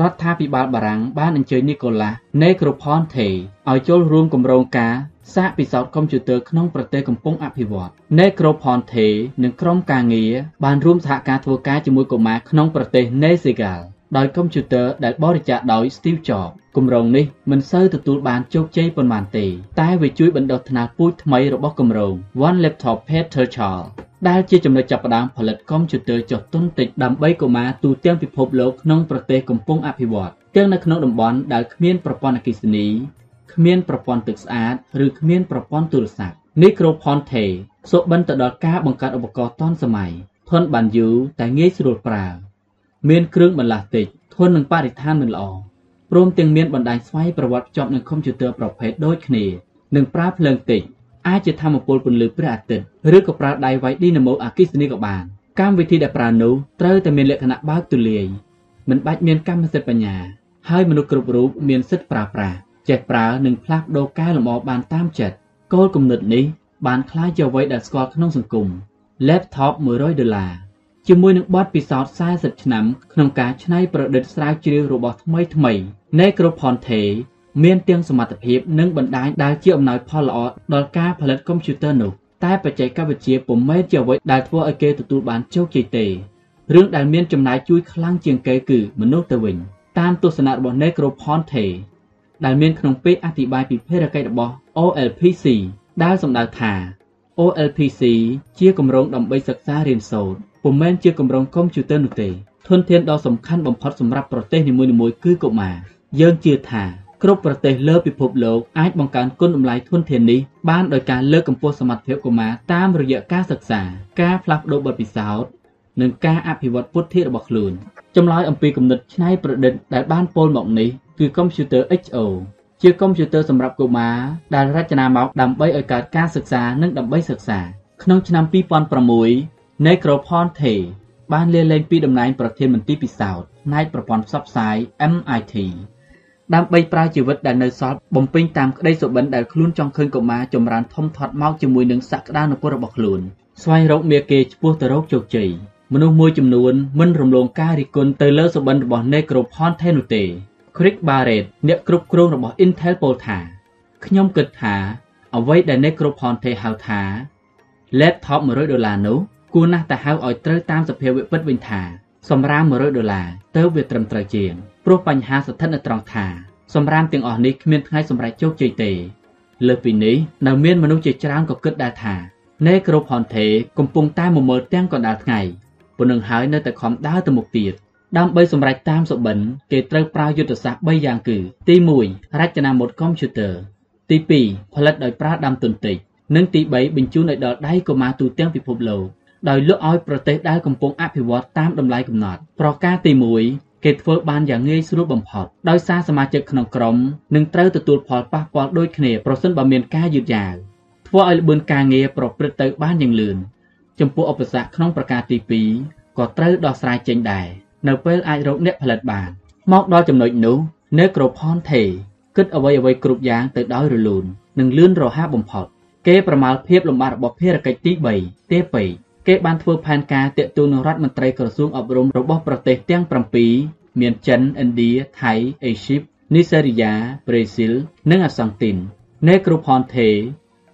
រដ្ឋាភិបាលបារាំងបានអញ្ជើញនីកូឡាសណេក្រូផនថេឲ្យចូលរួមគម្រោងការសាកពិសោធន៍កុំព្យូទ័រក្នុងប្រទេសកំពុងអភិវឌ្ឍន៍ណេក្រូផនថេនិងក្រុមការងារបានរួមសហការធ្វើការជាមួយកុមារក្នុងប្រទេសនេសេហ្គាល់ ដោយកុំព្យូទ័រដែលបរិច្ចាគដោយ Steve Jobs គម្រោងនេះមិនសូវទទួលបានជោគជ័យប៉ុន្មានទេ តែវាជួយបណ្ដុះថ្នាលពូជថ្មីរបស់គម្រោង One Laptop Peter Child ដែលជាចំណុចចាប់ផ្ដើមផលិតកុំព្យូទ័រចុះទុនតិចដើម្បីកុមារទូទាំងពិភពលោកក្នុងប្រទេសកំពុងអភិវឌ្ឍទាំងនៅក្នុងតំបន់ដែលគ្មានប្រព័ន្ធអគ្គិសនីគ្មានប្រព័ន្ធទឹកស្អាតឬគ្មានប្រព័ន្ធទូរស័ព្ទ Microponte សុបិនទៅដល់ការបង្កើតឧបករណ៍ទាន់សម័យធន់បានយូរតែងាយស្រួលប្រើ មានគ្រឿងបន្លាស់តិចធន់នឹងបរិស្ថានមិនល្អព្រមទាំងមានបណ្ដាញស្វ័យប្រវត្តិភ្ជាប់នឹងកុំព្យូទ័រប្រភេទដូចគ្នានិងប្រើភ្លើងតិចអាចជាធម្មពលពន្លឺព្រះអាទិត្យឬក៏ប្រើដៃវាយឌីណាម៉ូអគ្គិសនីក៏បានកម្មវិធីដែលប្រើនោះត្រូវតែមានលក្ខណៈបើកទូលាយមិនបាច់មានកម្មសិទ្ធិបញ្ញាហើយមនុស្សគ្រប់រូបមានសិទ្ធិប្រើប្រាស់ចេះប្រើនិងផ្លាស់ប្ដូរកែលម្អបានតាមចិត្តគោលគំនិតនេះបានក្លាយជាអ្វីដែលស្គាល់ក្នុងសង្គម laptop 100ដុល្លារ ជាមួយនឹងបទពិសោធន៍40ឆ្នាំក្នុងការច្នៃប្រឌិតស្រាវជ្រាវរបស់ថ្មីថ្មី Necroponte មានទាំងសមត្ថភាពនិងបណ្ដាញដែលជាអំណោយផលល្អដល់ការផលិតកុំព្យូទ័រនោះតែបច្ចេកវិទ្យាពុំមែនជាអ្វីដែលធ្វើឲ្យគេទទួលបានជោគជ័យទេរឿងដែលមានចំណាយជួយខ្លាំងជាងគេគឺមនុស្សទៅវិញតាមទស្សនៈរបស់ Necroponte ដែលមានក្នុងពេកអធិប្បាយពីភារកិច្ចរបស់ OLPC ដែលសំដៅថា OLPC ជាគម្រោងដើម្បីសិក្សារៀនសូត្រពុំមែនជាគម្រោងកុំព្យូទ័រនោះទេធនធានដ៏សំខាន់បំផុតសម្រាប់ប្រទេសនីមួយៗគឺកុមារយើងជឿថាគ្រប់ប្រទេសលើពិភពលោកអាចបង្កើនគុណតម្លៃធនធាននេះបានដោយការលើកកម្ពស់សមត្ថភាពកុមារតាមរយៈការសិក្សាការផ្លាស់ប្តូរបទពិសោធន៍និងការអភិវឌ្ឍពុទ្ធិរបស់ខ្លួនចម្លើយអំពីគំនិតច្នៃប្រឌិតដែលបានពោលមកនេះគឺកុំព្យូទ័រ HO ជាកុំព្យូទ័រសម្រាប់កុមារដែលរចនាមកដើម្បីឲ្យកើតការសិក្សានិងដើម្បីសិក្សា ក្នុងឆ្នាំ2006 Necroponte បានលាលែងពីតំណែងប្រធានមន្ទីរពិសោធន៍ផ្នែកប្រព័ន្ធផ្សព្វផ្សាយ MIT ដើម្បីប្រើជីវិតដែលនៅសល់បំពេញតាមក្តីសុបិនដែលខ្លួនចង់ឃើញកុមារចម្រើនធំធាត់មកជាមួយនឹងសក្តានុពលរបស់ខ្លួនស្វែងរកមាគេឆ្ពោះទៅរកជោគជ័យមនុស្សមួយចំនួនមិនរំលងការរិះគន់ទៅលើសុបិនរបស់ Necroponte នោះទេ Craig Barrett អ្នកគ្រប់គ្រងរបស់ Intel ពោលថាខ្ញុំគិតថាអ្វីដែល Necroponte ហៅថា laptop 100ដុល្លារនោះគួរណាស់តែហៅឲ្យត្រូវតាមសភាវៈពិតវិញថាសម្រាម100ដុល្លារទៅវាត្រឹមត្រូវជាងព្រោះបញ្ហាស្ថិតនៅត្រង់ថាសម្រាមទាំងអស់នេះគ្មានថ្ងៃសម្រេចជោគជ័យទេលើសពីនេះនៅមានមនុស្សជាច្រើនក៏គិតដែរថានេក្រូផនថេកំពុងតែមមើលទាំងកណ្ដាលថ្ងៃប៉ុណ្ណឹងហើយនៅតែខំដើរទៅមុខទៀត ដើម្បីសម្រេចតាមសុបិនគេត្រូវប្រើយុទ្ធសាស្ត្រ3យ៉ាងគឺទី1រចនាម៉ូដកុំព្យូទ័រទី2ផលិតដោយប្រើដាំទុនតិចនិងទី3បញ្ជូនឲ្យដល់ដៃកុមារទូទាំងពិភពលោកដោយលក់ឲ្យប្រទេសដែលកំពុងអភិវឌ្ឍតាមតម្លៃកំណត់ ប្រការទី1គេធ្វើបានយ៉ាងងាយស្រួលបំផុតដោយសារសមាជិកក្នុងក្រុមនឹងត្រូវទទួលផលប៉ះពាល់ដូចគ្នាប្រសិនបើមានការយឺតយ៉ាវធ្វើឲ្យល្បឿនការងារប្រព្រឹត្តទៅបានយ៉ាងលឿនចំពោះឧបសគ្គក្នុងប្រការទី2ក៏ត្រូវដោះស្រាយចេញដែរ នៅពេលអាចរកអ្នកផលិតបាន មកដល់ចំណុចនោះ Necroponte គិតអ្វីអ្វីគ្រប់យ៉ាងទៅដោយរលូននិងលឿនរហ័សបំផុតគេប្រមាលភាពលំបាករបស់ភារកិច្ចទី3ទេពេកគេបានធ្វើផែនការតាក់ទងនឹងរដ្ឋមន្ត្រីក្រសួងអប់រំរបស់ប្រទេសទាំង7មានចិនឥណ្ឌាថៃអេស៊ីបនីសេរីយ៉ាប្រេស៊ីលនិងអាសង់ទីននេក្រូផនថេ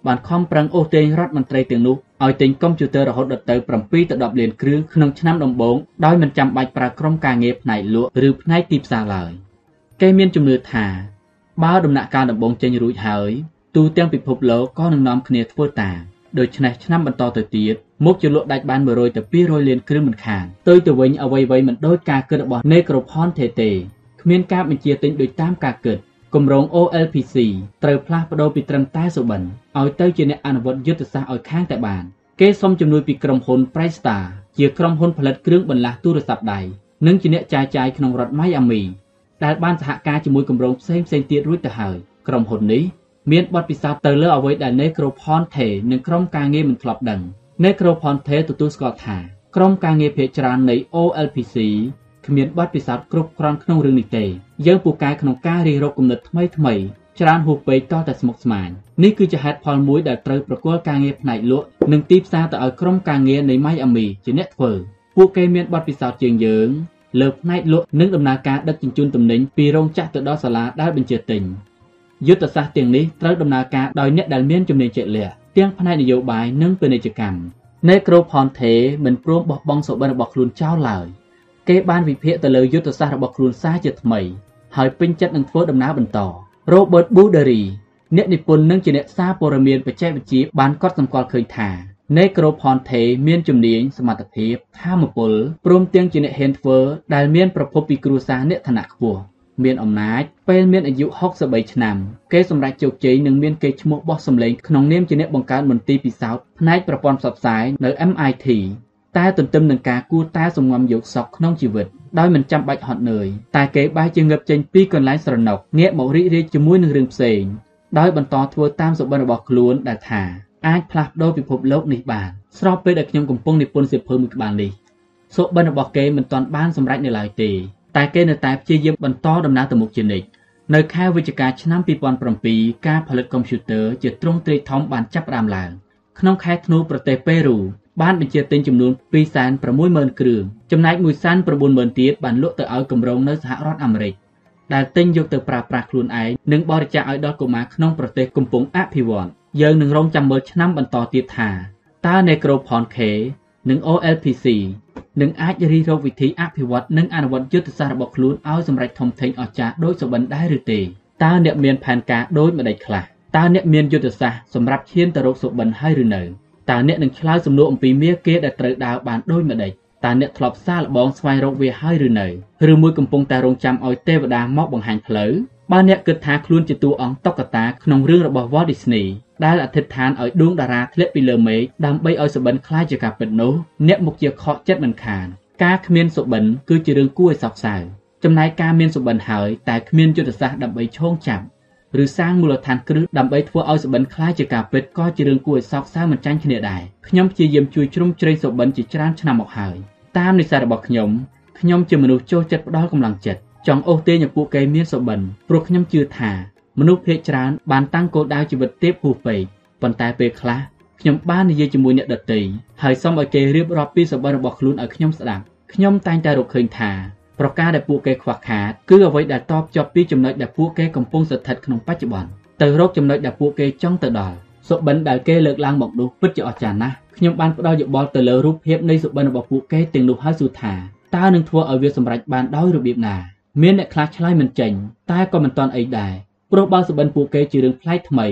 បានខំប្រឹងអូសទាញរដ្ឋមន្ត្រីទាំងនោះ ឲ្យទិញកុំព្យូទ័ររហូតដល់ទៅ7ទៅ10លានគ្រឿងក្នុងឆ្នាំដំបូងដោយមិនចាំបាច់ប្រើក្រុមការងារផ្នែកលក់ឬផ្នែកទីផ្សារឡើយគេមានជំនឿថាបើដំណាក់កាលដំបូងចេញរួចហើយទូទាំងពិភពលោកក៏នឹងនាំគ្នាធ្វើតាមដូច្នេះឆ្នាំបន្តទៅទៀតមុខជាលក់ដាច់បាន100ទៅ200លានគ្រឿងមិនខានផ្ទុយទៅវិញអ្វីៗមិនដូចការគិតរបស់ Necropon ទេទេគ្មានការបញ្ជាទិញដូចតាមការគិតគម្រោង OLPC ត្រូវផ្លាស់ប្ដូរពីត្រឹមតែសុបិន ឲ្យទៅជាអ្នកអនុវត្តយុទ្ធសាស្ត្រឲ្យខាងតែបាន គេសុំជំនួយពីក្រុមហ៊ុន Prystar ជាក្រុមហ៊ុនផលិតគ្រឿងបន្លាស់ទូរស័ព្ទដៃនិងជាអ្នកចាយចាយក្នុងរដ្ឋ Miami ដែលបានសហការជាមួយគម្រោងផ្សេងៗទៀតរួចទៅហើយក្រុមហ៊ុននេះមានបទពិសោធន៍ទៅលើអ្វីដែល Necroponte និងក្រុមការងារមិនធ្លាប់ដឹង Necroponte ទទួលស្គាល់ថាក្រុមការងារភាគច្រើននៃ OLPC គ្មានបទពិសោធន៍គ្រប់គ្រាន់ក្នុងរឿងនេះទេយើងពូកែក្នុងការរិះរកគំនិតថ្មីថ្មី ច្រើនហួសពេកតតែស្មុគស្មាញនេះគឺជាហេតុផលមួយដែលត្រូវប្រគល់ការងារផ្នែកលក់និងទីផ្សារទៅឲ្យក្រុមការងារនៃ Miami ជាអ្នកធ្វើពួកគេមានបទពិសោធន៍ជាងយើងលើផ្នែកលក់និងដំណើរការដឹកជញ្ជូនទំនិញពីរោងចក្រទៅដល់សាលាដែលបញ្ជាទិញយុទ្ធសាស្ត្រទាំងនេះត្រូវដំណើរការដោយអ្នកដែលមានជំនាញជាក់លាក់ទាំងផ្នែកនយោបាយនិងពាណិជ្ជកម្ម Necroponte មិនព្រមបោះបង់សុបិនរបស់ខ្លួនចោលឡើយគេបានវិភាគទៅលើយុទ្ធសាស្ត្ររបស់ខ្លួនសារជាថ្មី ហើយពេញចិត្តនឹងធ្វើដំណើរបន្ត Robert Bouderi អ្នកនិពន្ធនិងជាអ្នកសារព័ត៌មានបច្ចេកវិទ្យាបានកត់សម្គាល់ឃើញថា Necroponte មានជំនាញសមត្ថភាពធម៌ពលព្រមទាំងជាអ្នកហ៊ានធ្វើដែលមានប្រភពពីគ្រួសារអ្នកឋានៈខ្ពស់មានអំណាចពេលមានអាយុ63ឆ្នាំគេសម្រេចជោគជ័យនិងមានកេរ្តិ៍ឈ្មោះបោះសម្លេងក្នុងនាមជាអ្នកបង្កើតមន្ទីរពិសោធន៍ផ្នែកប្រព័ន្ធផ្សព្វផ្សាយនៅ MIT តែទន្ទឹមនឹងការគួរតែសំងំយកសក់ក្នុងជីវិត ដោយមិនចាំបាច់ហត់នឿយតែគេបែរជាងើបចេញពីកន្លែងស្រណុកងាកមករីករាយជាមួយនឹងរឿងផ្សេងដោយបន្តធ្វើតាមសុបិនរបស់ខ្លួនដែលថាអាចផ្លាស់ប្ដូរពិភពលោកនេះបានស្របពេលដែលខ្ញុំកំពុងនិពន្ធសៀវភៅមួយក្បាលនេះសុបិនរបស់គេមិនទាន់បានសម្រេចនៅឡើយទេតែគេនៅតែព្យាយាមបន្តដំណើរទៅមុខជានិច្ចនៅខែវិច្ឆិកាឆ្នាំ2007ការផលិតកុំព្យូទ័រជាទ្រង់ទ្រាយធំបានចាប់ផ្ដើមឡើងក្នុងខែធ្នូប្រទេសប៉េរូ បានបញ្ជាទិញចំនួន260,000គ្រឿងចំណែក190,000ទៀតបានលក់ទៅឲ្យគម្រោងនៅសហរដ្ឋអាមេរិកដែលទិញយកទៅប្រើប្រាស់ខ្លួនឯងនិងបរិច្ចាគឲ្យដល់កុមារក្នុងប្រទេសកំពុងអភិវឌ្ឍយើងនឹងរងចាំមើលឆ្នាំបន្តទៀតថាតើ Necropon K និង OLPC នឹងអាចរិះរកវិធីអភិវឌ្ឍនិងអនុវត្តយុទ្ធសាស្ត្ររបស់ខ្លួនឲ្យសម្រេចធំធេងអស្ចារ្យដូចសុបិនដែរឬទេតើអ្នកមានផែនការដូចម្តេចខ្លះតើអ្នកមានយុទ្ធសាស្ត្រសម្រាប់ឈានទៅរកសុបិនហើយឬនៅ តើអ្នកនឹងឆ្លើយសំណួរអំពីមាគេដែលត្រូវដើរបានដូចម្តេចតើអ្នកធ្លាប់សាកល្បងស្វែងរកវាហើយឬនៅឬមួយកំពុងតែរងចាំឲ្យទេវតាមកបង្ហាញផ្លូវបើអ្នកគិតថាខ្លួនជាតួអង្គតុក្កតាក្នុងរឿងរបស់ Walt Disney ដែលអធិដ្ឋានឲ្យដួងតារាធ្លាក់ពីលើមេឃដើម្បីឲ្យសុបិនคล้ายជាការពិតនោះអ្នកមុខជាខកចិត្តមិនខានការគ្មានសុបិនគឺជារឿងគួរឲ្យសោកសៅចំណែកការមានសុបិនហើយតែគ្មានយុទ្ធសាស្ត្រដើម្បីឈោងចាប់ ឬសាងមូលដ្ឋានគ្រឹះដើម្បីធ្វើឲ្យសុបិនคล้ายជាការពិតក៏ជារឿងគួរឲ្យសោកសៅមិនចាញ់គ្នាដែរខ្ញុំព្យាយាមជួយជ្រោមជ្រែងសុបិនជាច្រើនឆ្នាំមកហើយតាមនិស្ស័យរបស់ខ្ញុំខ្ញុំជាមនុស្សចូលចិត្តផ្ដល់កម្លាំងចិត្តចង់អូសទាញឲ្យពួកគេមានសុបិនព្រោះខ្ញុំជឿថាមនុស្សភាគច្រើនបានតាំងគោលដៅជីវិតទៀបហួសពេកប៉ុន្តែពេលខ្លះខ្ញុំបាននិយាយជាមួយអ្នកដទៃហើយសុំឲ្យគេរៀបរាប់ពីសុបិនរបស់ខ្លួនឲ្យខ្ញុំស្ដាប់ខ្ញុំតែងតែរកឃើញថា ប្រការដែលពួកគេខ្វះខាតគឺអ្វីដែលតបជាប់ពីចំណុចដែលពួកគេកំពុងស្ថិតក្នុងបច្ចុប្បន្នទៅរកចំណុចដែលពួកគេចង់ទៅដល់សុបិនដែលគេលើកឡើងមកនោះពិតជាអស្ចារ្យណាស់ខ្ញុំបានផ្ដល់យោបល់ទៅលើរូបភាពនៃសុបិនរបស់ពួកគេទាំងនោះហើយសួរថាតើនឹងធ្វើឲ្យវាសម្រេចបានដោយរបៀបណាមានអ្នកខ្លះឆ្លើយមិនចេញតែក៏មិនទាន់អីដែរព្រោះបើសុបិនពួកគេជារឿងប្លែកថ្មី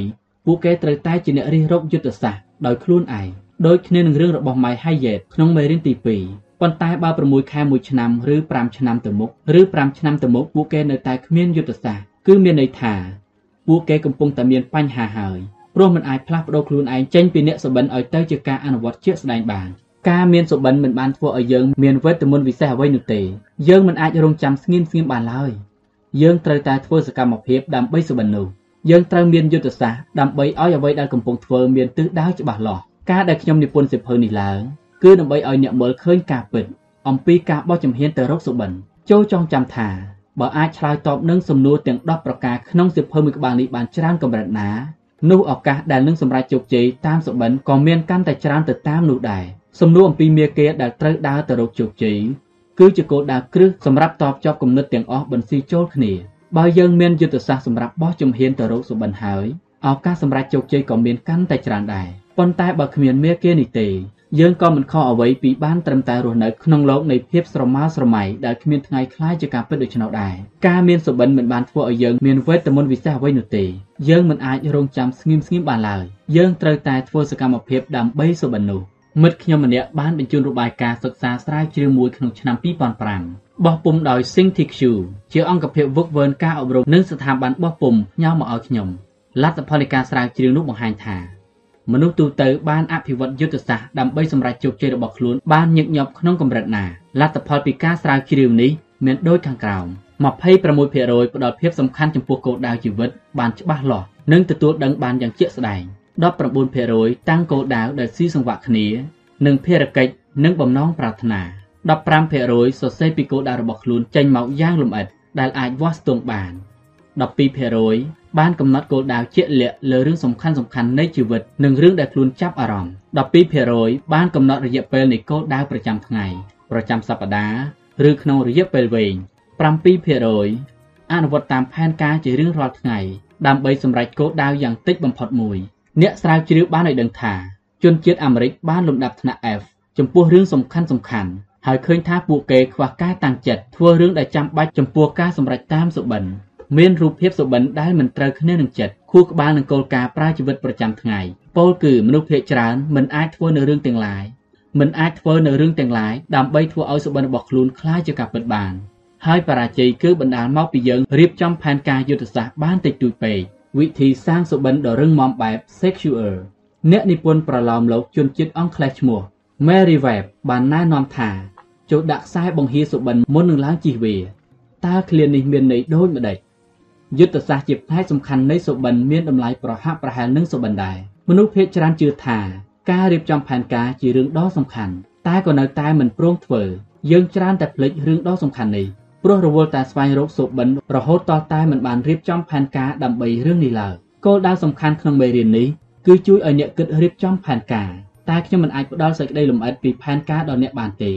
ពួកគេត្រូវតែជាអ្នករិះរកយុទ្ធសាស្ត្រដោយខ្លួនឯងដូចគ្នានឹងរឿងរបស់ My Hayat ក្នុងមេរៀនទី2 ប៉ុន្តែបើ6ខែ1ឆ្នាំឬ5ឆ្នាំទៅមុខឬ5ឆ្នាំទៅមុខពួកគេនៅតែគ្មានយុទ្ធសាស្ត្រគឺមានន័យថាពួកគេកំពុងតែមានបញ្ហាហើយព្រោះមិនអាចផ្លាស់ប្ដូរខ្លួនឯងចេញពីអ្នកសុបិនឲ្យទៅជាការអនុវត្តជាក់ស្ដែងបានការមានសុបិនមិនបានធ្វើឲ្យយើងមានវេទមន្តវិសេសអ្វីនោះទេយើងមិនអាចរងចាំស្ងៀមស្ងៀមបានឡើយយើងត្រូវតែធ្វើសកម្មភាពដើម្បីសុបិននោះយើងត្រូវមានយុទ្ធសាស្ត្រដើម្បីឲ្យអ្វីដែលកំពុងធ្វើមានទិសដៅច្បាស់លាស់ការដែលខ្ញុំនិពន្ធសិភៅនេះឡើង គឺដើម្បីឲ្យអ្នកមើលឃើញការពិតអំពីការបោះជំហានទៅរកសុបិនចូលចងចាំថាបើអាចឆ្លើយតបនឹងសំណួរទាំង10ប្រការក្នុងសិភៅមួយក្បាលនេះបានច្រើនកម្រិតណានោះឱកាសដែលនឹងសម្រេចជោគជ័យតាមសុបិនក៏មានកាន់តែច្រើនទៅតាមនោះដែរសំណួរអំពីមាគាដែលត្រូវដើរទៅរកជោគជ័យគឺជាគោលដៅគ្រឹះសម្រាប់តបជាប់គំនិតទាំងអស់បន្ស៊ីចូលគ្នាបើយើងមានយុទ្ធសាស្ត្រសម្រាប់បោះជំហានទៅរកសុបិនហើយឱកាសសម្រាប់ជោគជ័យក៏មានកាន់តែច្រើនដែរប៉ុន្តែបើគ្មានមាគានេះទេ យើងក៏មិនខុសអ្វីពីបានត្រឹមតែរស់នៅក្នុងโลกនៃភាពស្រមើស្រមៃដែលគ្មានថ្ងៃคล้ายជាការពិតដូច្នោះដែរការមានសុបិនមិនបានធ្វើឲ្យយើងមានវេទមន្តវិសេសអ្វីនោះទេយើងមិនអាចរងចាំស្ងៀមស្ងៀមបានឡើយយើងត្រូវតែធ្វើសកម្មភាពដើម្បីសុបិននោះមិត្តខ្ញុំម្នាក់បានបញ្ជូនរបាយការណ៍សិក្សាស្រាវជ្រាវមួយក្នុងឆ្នាំ2005បោះពុំដោយ ThinkTQ ជាអង្គភាពវឹកវើការអប់រំនិងស្ថាប័នបោះពុំផ្ញើមកឲ្យខ្ញុំលទ្ធផលនៃការស្រាវជ្រាវនោះបង្ហាញថា មនុស្សទូទៅបានអភិវឌ្ឍយុទ្ធសាស្ត្រដើម្បីសម្រេចជោគជ័យរបស់ខ្លួនបានញឹកញាប់ក្នុងកម្រិតណាលទ្ធផលពីការស្រាវជ្រាវនេះមានដូចខាងក្រោម26%ផ្ដល់ភាពសំខាន់ចំពោះគោលដៅជីវិតបានច្បាស់លាស់និងទទួលដឹងបានយ៉ាងជាក់ស្ដែង19%តាំងគោលដៅដែលស៊ីសង្វាក់គ្នានិងភារកិច្ចនិងបំណងប្រាថ្នា15%សរសេរពីគោលដៅរបស់ខ្លួនចេញមកយ៉ាងលម្អិតដែលអាចវាស់ស្ទង់បាន 12%បានកំណត់គោលដៅជាក់លាក់លើរឿងសំខាន់សំខាន់នៃជីវិតនិងរឿងដែលខ្លួនចាប់អារម្មណ៍12%បានកំណត់រយៈពេលនៃគោលដៅប្រចាំថ្ងៃប្រចាំសប្តាហ៍ឬក្នុងរយៈពេលវែង7%អនុវត្តតាមផែនការជារៀងរាល់ថ្ងៃដើម្បីសម្រេចគោលដៅយ៉ាងតិចបំផុតមួយអ្នកស្រាវជ្រាវបានឲ្យដឹងថាជនជាតិអាមេរិកបានលំដាប់ថ្នាក់ F ចំពោះរឿងសំខាន់សំខាន់ហើយឃើញថាពួកគេខ្វះការតាំងចិត្តធ្វើរឿងដែលចាំបាច់ចំពោះការសម្រេចតាមសុបិន មានរូបភាពសុបិនដែលមិនត្រូវគ្នានឹងចិត្តខួរក្បាលនឹងគោលការណ៍ប្រើជីវិតប្រចាំថ្ងៃពោលគឺមនុស្សភាគច្រើនមិនអាចធ្វើនៅរឿងទាំងឡាយមិនអាចធ្វើនៅរឿងទាំងឡាយដើម្បីធ្វើឲ្យសុបិនរបស់ខ្លួនคล้ายជាការពិតបានហើយបរាជ័យគឺបណ្ដាលមកពីយើងរៀបចំផែនការយុទ្ធសាស្ត្របានតិចតួចពេកវិធីសាងសុបិនដ៏រឹងមាំបែប Secure អ្នកនិពន្ធប្រឡោមលោកជនជាតិអង់គ្លេសឈ្មោះ Mary Webb បានណែនាំថាចូលដាក់ខ្សែបង្ហៀសុបិនមុននឹងឡើងជិះវាតើឃ្លានេះមានន័យដូចម្ដេច យុទ្ធសាស្ត្រជាផ្នែកសំខាន់នៃសុបិនមានតម្លៃប្រហាក់ប្រហែលនឹងសុបិនដែរមនុស្សភាគច្រើនជឿថាការរៀបចំផែនការជារឿងដ៏សំខាន់តែក៏នៅតែមិនព្រមធ្វើយើងច្រើនតែភ្លេចរឿងដ៏សំខាន់នេះព្រោះរវល់តែស្វែងរកសុបិនរហូតតតែមិនបានរៀបចំផែនការដើម្បីរឿងនេះឡើយគោលដៅសំខាន់ក្នុងមេរៀននេះគឺជួយឲ្យអ្នកគិតរៀបចំផែនការតែខ្ញុំមិនអាចផ្ដល់សេចក្តីលម្អិតពីផែនការដល់អ្នកបានទេ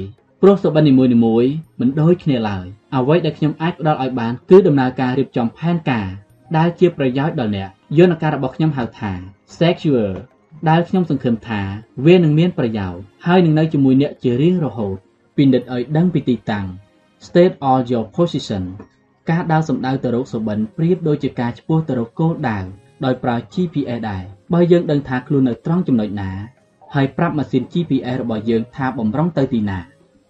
ព្រោះសុបិននីមួយៗមិនដូចគ្នាឡើយអ្វីដែលខ្ញុំអាចផ្ដល់ឲ្យបានគឺដំណើរការរៀបចំផែនការដែលជាប្រយោជន៍ដល់អ្នកយន្តការរបស់ខ្ញុំហៅថា Secure ដែលខ្ញុំសង្ឃឹមថាវានឹងមានប្រយោជន៍ហើយនឹងនៅជាមួយអ្នកជារៀងរហូតពិនិត្យឲ្យដឹងពីទីតាំង State all your position ការដើរសំដៅទៅរកសុបិនប្រៀបដូចជាការឆ្ពោះទៅរកគោលដៅដោយប្រើ GPS ដែរបើយើងដឹងថាខ្លួននៅត្រង់ចំណុចណាហើយប្រាប់ម៉ាស៊ីន GPS របស់យើងថាបំរុងទៅទីណា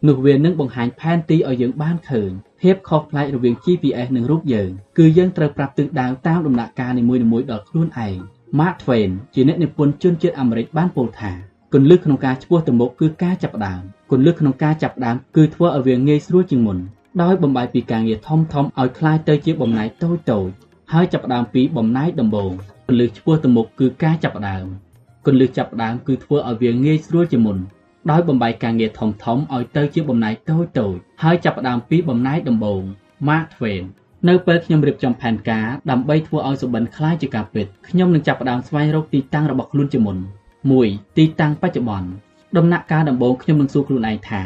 នោះវានឹងបង្ហាញផែនទីឲ្យយើងបានឃើញភាពខុសប្លែករវាង GPS និងរូបយើងគឺយើងត្រូវប្រាប់ទិសដៅតាមដំណាក់កាលនីមួយៗដល់ខ្លួនឯង Mark Twain ជាអ្នកនិពន្ធជនជាតិអាមេរិកបានពោលថាគន្លឹះក្នុងការឆ្ពោះទៅមុខគឺការចាប់ផ្ដើមគន្លឹះក្នុងការចាប់ផ្ដើមគឺធ្វើឲ្យវាងាយស្រួលជាងមុនដោយបំបែកពីការងារធំធំឲ្យคล้ายទៅជាបំណែកតូចតូចហើយចាប់ផ្ដើមពីបំណែកដំបូងគន្លឹះឆ្ពោះទៅមុខគឺការចាប់ផ្ដើមគន្លឹះចាប់ផ្ដើមគឺធ្វើឲ្យវាងាយស្រួលជាមុន ដោយបំបែកការងារធំធំឲ្យទៅជាបំណែកតូចតូចហើយចាប់ផ្ដើមពីបំណែកដំបូង Mark Twain នៅពេលខ្ញុំរៀបចំផែនការដើម្បីធ្វើឲ្យសុបិនคล้ายជាការពិតខ្ញុំនឹងចាប់ផ្ដើមស្វែងរកទីតាំងរបស់ខ្លួនជាមុន1ទីតាំងបច្ចុប្បន្នដំណាក់កាលដំបូងខ្ញុំនឹងសួរខ្លួនឯងថា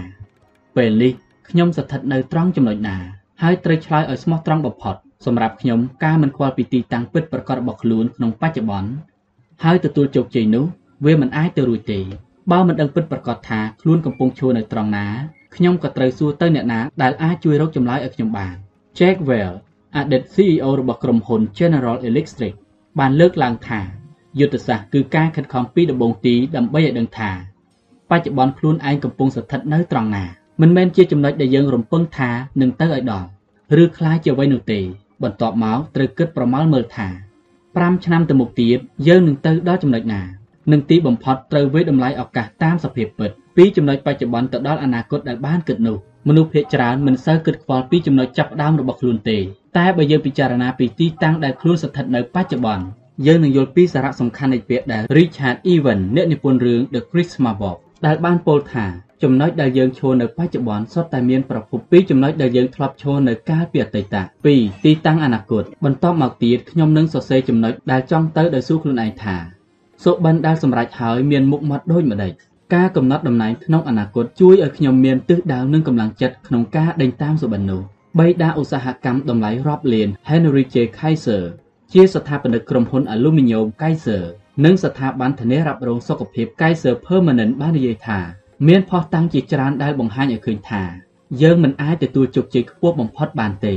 ពេលនេះខ្ញុំស្ថិតនៅត្រង់ចំណុចណាហើយត្រូវឆ្លើយឲ្យស្មោះត្រង់បំផុតសម្រាប់ខ្ញុំការមិនខ្វល់ពីទីតាំងពិតប្រាកដរបស់ខ្លួនក្នុងបច្ចុប្បន្នហើយទទួលជោគជ័យនោះវាមិនអាចទៅរួចទេ បើមិនដឹងពិតប្រាកដថាខ្លួនកំពុងឈរនៅត្រង់ណាខ្ញុំក៏ត្រូវសួរទៅអ្នកណាដែលអាចជួយរកចម្លើយឲ្យខ្ញុំបាន Jack Welch អតីត CEO របស់ក្រុមហ៊ុន General Electric បានលើកឡើងថាយុទ្ធសាស្ត្រគឺការខិតខំពីដំបូងទីដើម្បីឲ្យដឹងថាបច្ចុប្បន្នខ្លួនឯងកំពុងស្ថិតនៅត្រង់ណាមិនមែនជាចំណុចដែលយើងរំពឹងថានឹងទៅឲ្យដល់ឬคล้ายជាអ្វីនោះទេបន្ទាប់មកត្រូវគិតប្រមាលមើលថា5ឆ្នាំទៅមុខទៀតយើងនឹងទៅដល់ចំណុចណា និងទីបំផុតត្រូវវិយតម្លៃឱកាសតាមសភាពពិតពីចំណុចបច្ចុប្បន្នទៅដល់អនាគតដែលបានគិតនោះមនុស្សភាគច្រើនមិនសូវគិតខ្វល់ពីចំណុចចាប់ផ្ដើមរបស់ខ្លួនទេតែបើយើងពិចារណាពីទីតាំងដែលខ្លួនស្ថិតនៅបច្ចុប្បន្នយើងនឹងយល់ពីសារៈសំខាន់នៃពាក្យដែល Richard Evans អ្នកនិពន្ធរឿង The Christmas Book ដែលបានពោលថាចំណុចដែលយើងឈរនៅបច្ចុប្បន្នសុទ្ធតែមានប្រភពពីចំណុចដែលយើងធ្លាប់ឈរនៅកាលពីអតីត2ទីតាំងអនាគតបន្ទាប់មកទៀតខ្ញុំនឹងសរសេរចំណុចដែលចង់ទៅដោយសួរខ្លួនឯងថា សុបិនដែលសម្រេចហើយមានមុខមាត់ដូចម្ដេចការកំណត់តំណែងក្នុងអនាគតជួយឲ្យខ្ញុំមានទិសដៅនិងកម្លាំងចិត្តក្នុងការដេញតាមសុបិននោះបៃតាឧស្សាហកម្មតម្លៃរាប់លាន Henry J. Kaiser ជាស្ថាបនិកក្រុមហ៊ុន Aluminium Kaiser និងស្ថាប័នធានារ៉ាប់រងសុខភាព Kaiser Permanent បាននិយាយថាមានផុសតាំងជាច្រើនដែលបង្ហាញឲ្យឃើញថាយើងមិនអាចទទួលជោគជ័យខ្ពស់បំផុតបានទេ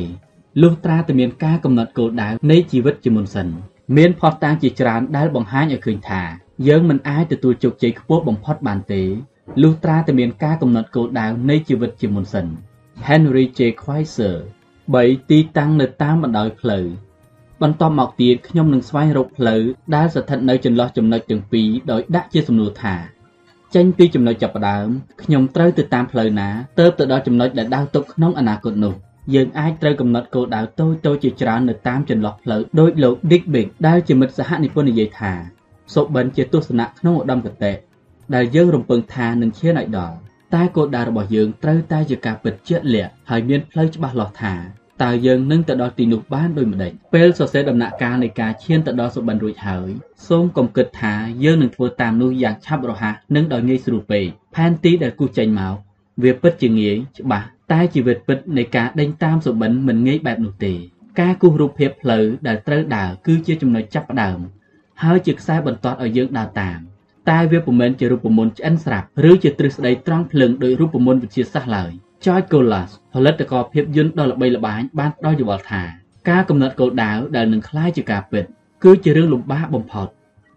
លុះត្រាតែមានការកំណត់គោលដៅនៃជីវិតជាមុនសិន មានផុសតាំងជាច្រើនដែលបង្ហាញឲ្យឃើញថាយើងមិនអាចទទួលជោគជ័យខ្ពស់បំផុតបានទេលុះត្រាតែមានការកំណត់គោលដៅនៃជីវិតជាមុនសិន Henry J. Kaiser 3ទីតាំងនៅតាមបណ្ដោយផ្លូវបន្ទាប់មកទៀតខ្ញុំនឹងស្វែងរកផ្លូវដែលស្ថិតនៅចន្លោះចំណុចទាំងពីរដោយដាក់ជាសំណួរថាចេញពីចំណុចចាប់ផ្ដើមខ្ញុំត្រូវទៅតាមផ្លូវណាទៅទៅដល់ចំណុចដែលដើរទុកក្នុងអនាគតនោះ យើងអាចត្រូវកំណត់គោលដៅតូចតូចជាច្រើននៅតាមចន្លោះផ្លូវដោយលោក Dick Big ដែលជាមិត្តសហនិពន្ធនិយាយថាសុបិនជាទស្សនៈក្នុងឧត្តមគតិដែលយើងរំពឹងថានឹងឈានឲ្យដល់តែគោលដៅរបស់យើងត្រូវតែជាការពិតជាក់លាក់ហើយមានផ្លូវច្បាស់លាស់ថាតើយើងនឹងទៅដល់ទីនោះបានដូចម្តេចពេលសរសេរដំណាក់កាលនៃការឈានទៅដល់សុបិនរួចហើយសូមកុំគិតថាយើងនឹងធ្វើតាមនោះយ៉ាងឆាប់រហ័សនិងដោយងាយស្រួលពេកផែនទីដែលគូសចេញមក វាពិតជាងាយច្បាស់តែជីវិតពិតនៃការដេញតាមសុបិនមិនងាយបែបនោះទេ ការគូសរូបភាពផ្លូវដែលត្រូវដើរគឺជាចំណុចចាប់ផ្ដើមហើយជាខ្សែបន្ទាត់ឲ្យយើងដើរតាមតែវាពុំមែនជារូបមន្តឆ្អិនស្រាប់ឬជាទ្រឹស្ដីត្រង់ភ្លើងដោយរូបមន្តវិទ្យាសាស្ត្រឡើយ George Colas ផលិតករភាពយន្តដ៏ល្បីល្បាញបានផ្ដល់យោបល់ថាការកំណត់គោលដៅដែលនឹងคล้ายជាការពិតគឺជារឿងលំបាកបំផុត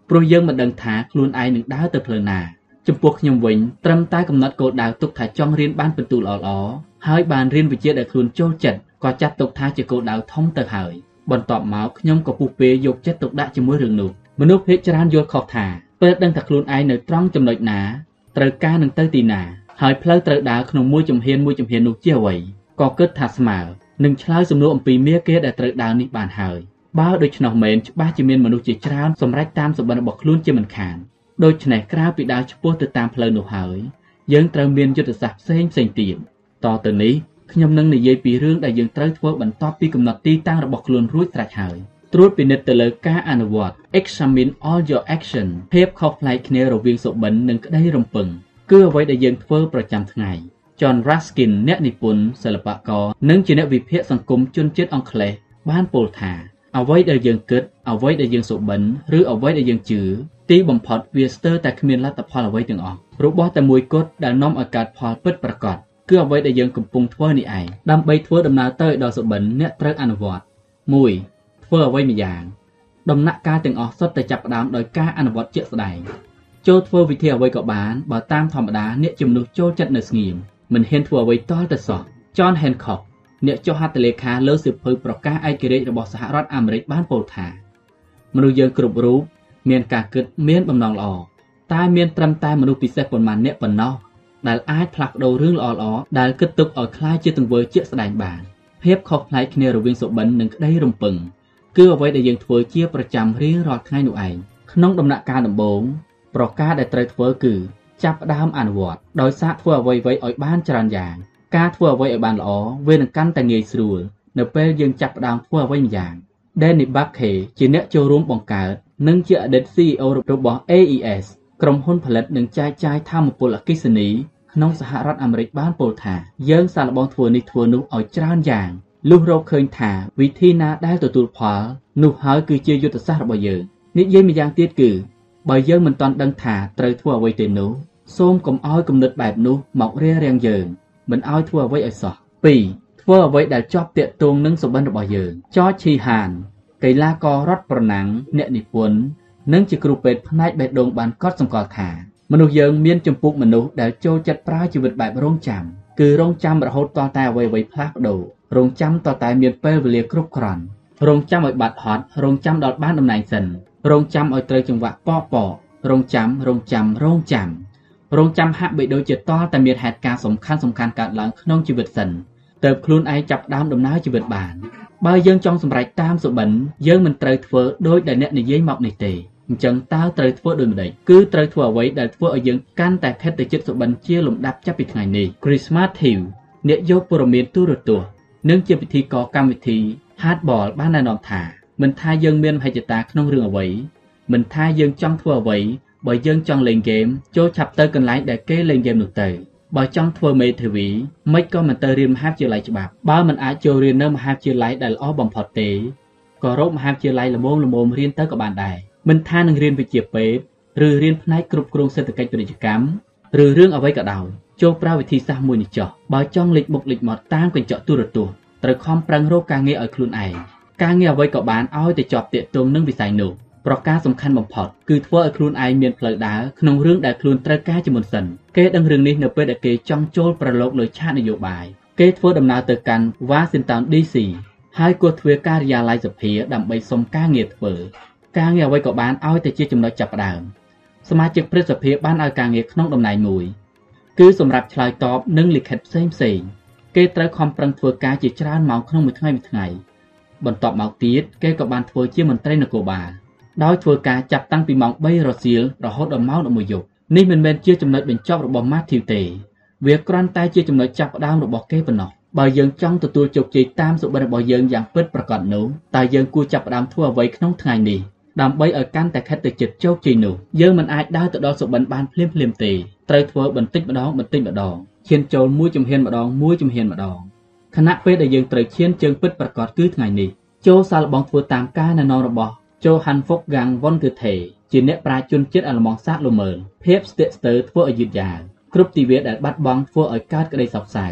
ព្រោះយើងមិនដឹងថាខ្លួនឯងនឹងដើរទៅផ្លូវណា ចំពោះខ្ញុំវិញត្រឹមតែកំណត់គោលដៅទុកថាចង់រៀនបានពិន្ទុល្អៗហើយបានរៀនវិជ្ជាដែលខ្លួនចូលចិត្តក៏ចាត់ទុកថាជាគោលដៅធំទៅហើយបន្ទាប់មកខ្ញុំក៏ពុះពេយកចិត្តទុកដាក់ជាមួយរឿងនោះមនុស្សភាគច្រើនយល់ខុសថាពេលដឹងថាខ្លួនឯងនៅត្រង់ចំណុចណាត្រូវការនឹងទៅទីណាហើយផ្លូវត្រូវដើរក្នុងមួយជំហានមួយជំហាននោះជាអ្វីក៏គិតថាស្មើនឹងឆ្លើយសំណួរអំពីមាគេដែលត្រូវដើរនេះបានហើយបើដូច្នោះមែនច្បាស់ជាមានមនុស្សជាច្រើនសម្រេចតាមសម្បត្តិរបស់ខ្លួនជាមិនខាន ដូច្នេះក្រៅពីដើរឆ្ពោះទៅតាមផ្លូវនោះហើយយើងត្រូវមានយុទ្ធសាស្ត្រផ្សេងផ្សេងទៀតតទៅនេះខ្ញុំនឹងនិយាយពីរឿងដែលយើងត្រូវធ្វើបន្ទាប់ពីកំណត់ទីតាំងរបស់ខ្លួនរួចស្រេចហើយត្រួតពិនិត្យទៅលើការអនុវត្ត examine all your action ភាពខុសប្លែកគ្នារវាងសុបិននិងក្តីរំពឹងគឺអ្វីដែលយើងធ្វើប្រចាំថ្ងៃ John Ruskin អ្នកនិពន្ធសិល្បករនិងជាអ្នកវិភាគសង្គមជនជាតិអង់គ្លេសបានពោលថា អ្វីដែលយើងគិតអ្វីដែលយើងសុបិនឬអ្វីដែលយើងជឿទីបំផុតវាស្ទើរតែគ្មានលទ្ធផលអ្វីទាំងអស់របស់តែមួយគត់ដែលនាំឲ្យកើតផលពិតប្រាកដគឺអ្វីដែលយើងកំពុងធ្វើនេះឯងដើម្បីធ្វើដំណើរទៅដល់សុបិនអ្នកត្រូវអនុវត្ត1ធ្វើអ្វីម្យ៉ាងដំណាក់កាលទាំងអស់សុទ្ធតែចាប់ផ្ដើមដោយការអនុវត្តជាក់ស្ដែងចូលធ្វើវិធីអ្វីក៏បានបើតាមធម្មតាអ្នកជំនួសចូលចិត្តនៅស្ងៀមមិនហ៊ានធ្វើអ្វីតល់ទៅសោះ John Hancock អ្នកចុះហត្ថលេខាលើសៀវភៅប្រកាសឯករាជ្យរបស់សហរដ្ឋអាមេរិកបានពោលថាមនុស្សយើងគ្រប់រូបមានការគិតមានបំណងល្អតែមានត្រឹមតែមនុស្សពិសេសប៉ុន្មានអ្នកប៉ុណ្ណោះដែលអាចផ្លាស់ប្ដូររឿងល្អៗដែលគិតទុកឲ្យคล้ายជាទង្វើជាក់ស្ដែងបានភាពខុសប្លែកគ្នារវាងសុបិននិងក្តីរំពឹងគឺអ្វីដែលយើងធ្វើជាប្រចាំរៀងរាល់ថ្ងៃនោះឯងក្នុងដំណាក់កាលដំបូងប្រការដែលត្រូវធ្វើគឺចាប់ផ្ដើមអនុវត្តដោយសាកធ្វើអ្វីៗឲ្យបានច្រើនយ៉ាង ការធ្វើអ្វីឲ្យបានល្អវានឹងកាន់តែងាយស្រួលនៅពេលយើងចាប់ផ្ដើមធ្វើអ្វីម្យ៉ាង Danny Buckhe ជាអ្នកចូលរួមបង្កើតនិងជាអតីត CEO របស់ AES ក្រុមហ៊ុនផលិតនិងចែកចាយធម្មពលអគ្គិសនីក្នុងសហរដ្ឋអាមេរិកបានពោលថាយើងសាកល្បងធ្វើនេះធ្វើនោះឲ្យច្រើនយ៉ាងលុះរកឃើញថាវិធីណាដែលទទួលផលនោះហើយគឺជាយុទ្ធសាស្ត្ររបស់យើងនិយាយម្យ៉ាងទៀតគឺបើយើងមិនទាន់ដឹងថាត្រូវធ្វើអ្វីទេនោះសូមកុំឲ្យគំនិតបែបនោះមករារាំងយើង មិនឲ្យធ្វើអ្វីឲ្យសោះ2ធ្វើអ្វីដែលជាប់តាក់ទងនឹងសុបិនរបស់យើងចតឈីហានកីឡាកររត់ប្រណាំងអ្នកនិពន្ធនិងជាគ្រូពេទ្យផ្នែកបេះដូងបានកត់សម្គាល់ថាមនុស្សយើងមានចំពោះមនុស្សដែលចូលចិត្តប្រើជីវិតបែបរងចាំគឺរងចាំរហូតតតែអ្វីអ្វីផ្លាស់ប្ដូររងចាំតតែមានពេលវេលាគ្រប់គ្រាន់រងចាំឲ្យបាត់ហត់រងចាំដល់បានតំណែងសិនរងចាំឲ្យត្រូវចង្វាក់ប៉ប៉រងចាំរងចាំរងចាំ រងចាំហាក់បីដូចជាតតែមានហេតុការណ៍សំខាន់សំខាន់កើតឡើងក្នុងជីវិតសិនទៅខ្លួនឯងចាប់ដើមដំណើរជីវិតបានបើយើងចង់សម្រេចតាមសុបិនយើងមិនត្រូវធ្វើដោយដែលអ្នកនិយាយមកនេះទេអញ្ចឹងតើត្រូវធ្វើដូចម្តេចគឺត្រូវធ្វើអ្វីដែលធ្វើឲ្យយើងកាន់តែខិតទៅជិតសុបិនជាលំដាប់ចាប់ពីថ្ងៃនេះ Chris Matthew អ្នកយកព័ត៌មានទូរទស្សន៍និងជាពិធីករកម្មវិធី Hardball បានណែនាំថាមិនថាយើងមានមហិច្ឆតាក្នុងរឿងអ្វីមិនថាយើងចង់ធ្វើអ្វី បើយើងចង់លេងហ្គេមចូលឆាប់ទៅកន្លែងដែលគេលេងហ្គេមនោះទៅបើចង់ធ្វើមេធាវីមិនក៏មិនទៅរៀនមហាវិទ្យាល័យច្បាប់បើមិនអាចចូលរៀននៅមហាវិទ្យាល័យដែលល្អបំផុតទេក៏រកមហាវិទ្យាល័យល្មមល្មមរៀនទៅក៏បានដែរមិនថានឹងរៀនវិជ្ជាពេទ្យឬរៀនផ្នែកគ្រប់គ្រងសេដ្ឋកិច្ចពាណិជ្ជកម្មឬរឿងអ្វីក៏ដោយចូលប្រើវិធីសាស្ត្រមួយនេះចុះបើចង់លេចមុខលេចមាត់តាមកញ្ចក់ទូរទស្សន៍ត្រូវខំប្រឹងរកការងារឲ្យខ្លួនឯងការងារអ្វីក៏បានឲ្យតែជាប់ទាក់ទងនឹងវិស័យនោះ ប្រការសំខាន់បំផុតគឺធ្វើឲ្យខ្លួនឯងមានផ្លូវដើរក្នុងរឿងដែលខ្លួនត្រូវការជាមុនសិនគេដឹងរឿងនេះនៅពេលដែលគេចង់ចូលប្រឡូកលើឆាកនយោបាយគេធ្វើដំណើរទៅកាន់ Washington DC ហើយគោះទ្វារការិយាល័យសភាដើម្បីសុំការងារធ្វើការងារអ្វីក៏បានឲ្យតែជាចំណុចចាប់ផ្ដើមសមាជិកព្រឹទ្ធសភាបានឲ្យការងារក្នុងតំណែងមួយគឺសម្រាប់ឆ្លើយតបនឹងលិខិតផ្សេងផ្សេងគេត្រូវខំប្រឹងធ្វើការជាច្រើនម៉ោងក្នុងមួយថ្ងៃមួយថ្ងៃបន្ទាប់មកទៀតគេក៏បានធ្វើជាមន្ត្រីនគរបាល ដោយធ្វើការចាប់តាំងពីម៉ោង3រសៀលរហូតដល់ម៉ោង11យប់នេះមិនមែនជាចំណុចបញ្ចប់របស់ Matthew ទេវាគ្រាន់តែជាចំណុចចាប់ផ្ដើមរបស់គេប៉ុណ្ណោះបើយើងចង់ទទួលជោគជ័យតាមសុបិនរបស់យើងយ៉ាងពិតប្រាកដនោះតើយើងគួរចាប់ផ្ដើមធ្វើអ្វីក្នុងថ្ងៃនេះដើម្បីឲ្យកាន់តែខិតទៅជិតជោគជ័យនោះយើងមិនអាចដើរទៅដល់សុបិនបានភ្លាមភ្លាមទេត្រូវធ្វើបន្តិចម្ដងបន្តិចម្ដងឈានចូលមួយជំហានម្ដងមួយជំហានម្ដងខណៈពេលដែលយើងត្រូវឈានជើងពិតប្រាកដគឺថ្ងៃនេះចូលសាឡបងធ្វើតាមការណែនាំរបស់ โจហាន់ហ្វុកហ្គាំងវ៉ុនគឺថេជាអ្នកប្រាជ្ញជនជាតិអាល្លឺម៉ង់សាកល្មើលភាពស្ទាក់ស្ទើរធ្វើឲ្យយឺតយ៉ាវគ្រប់ទិវាដែលបាត់បង់ធ្វើឲ្យកើតក្តីសោកសៅ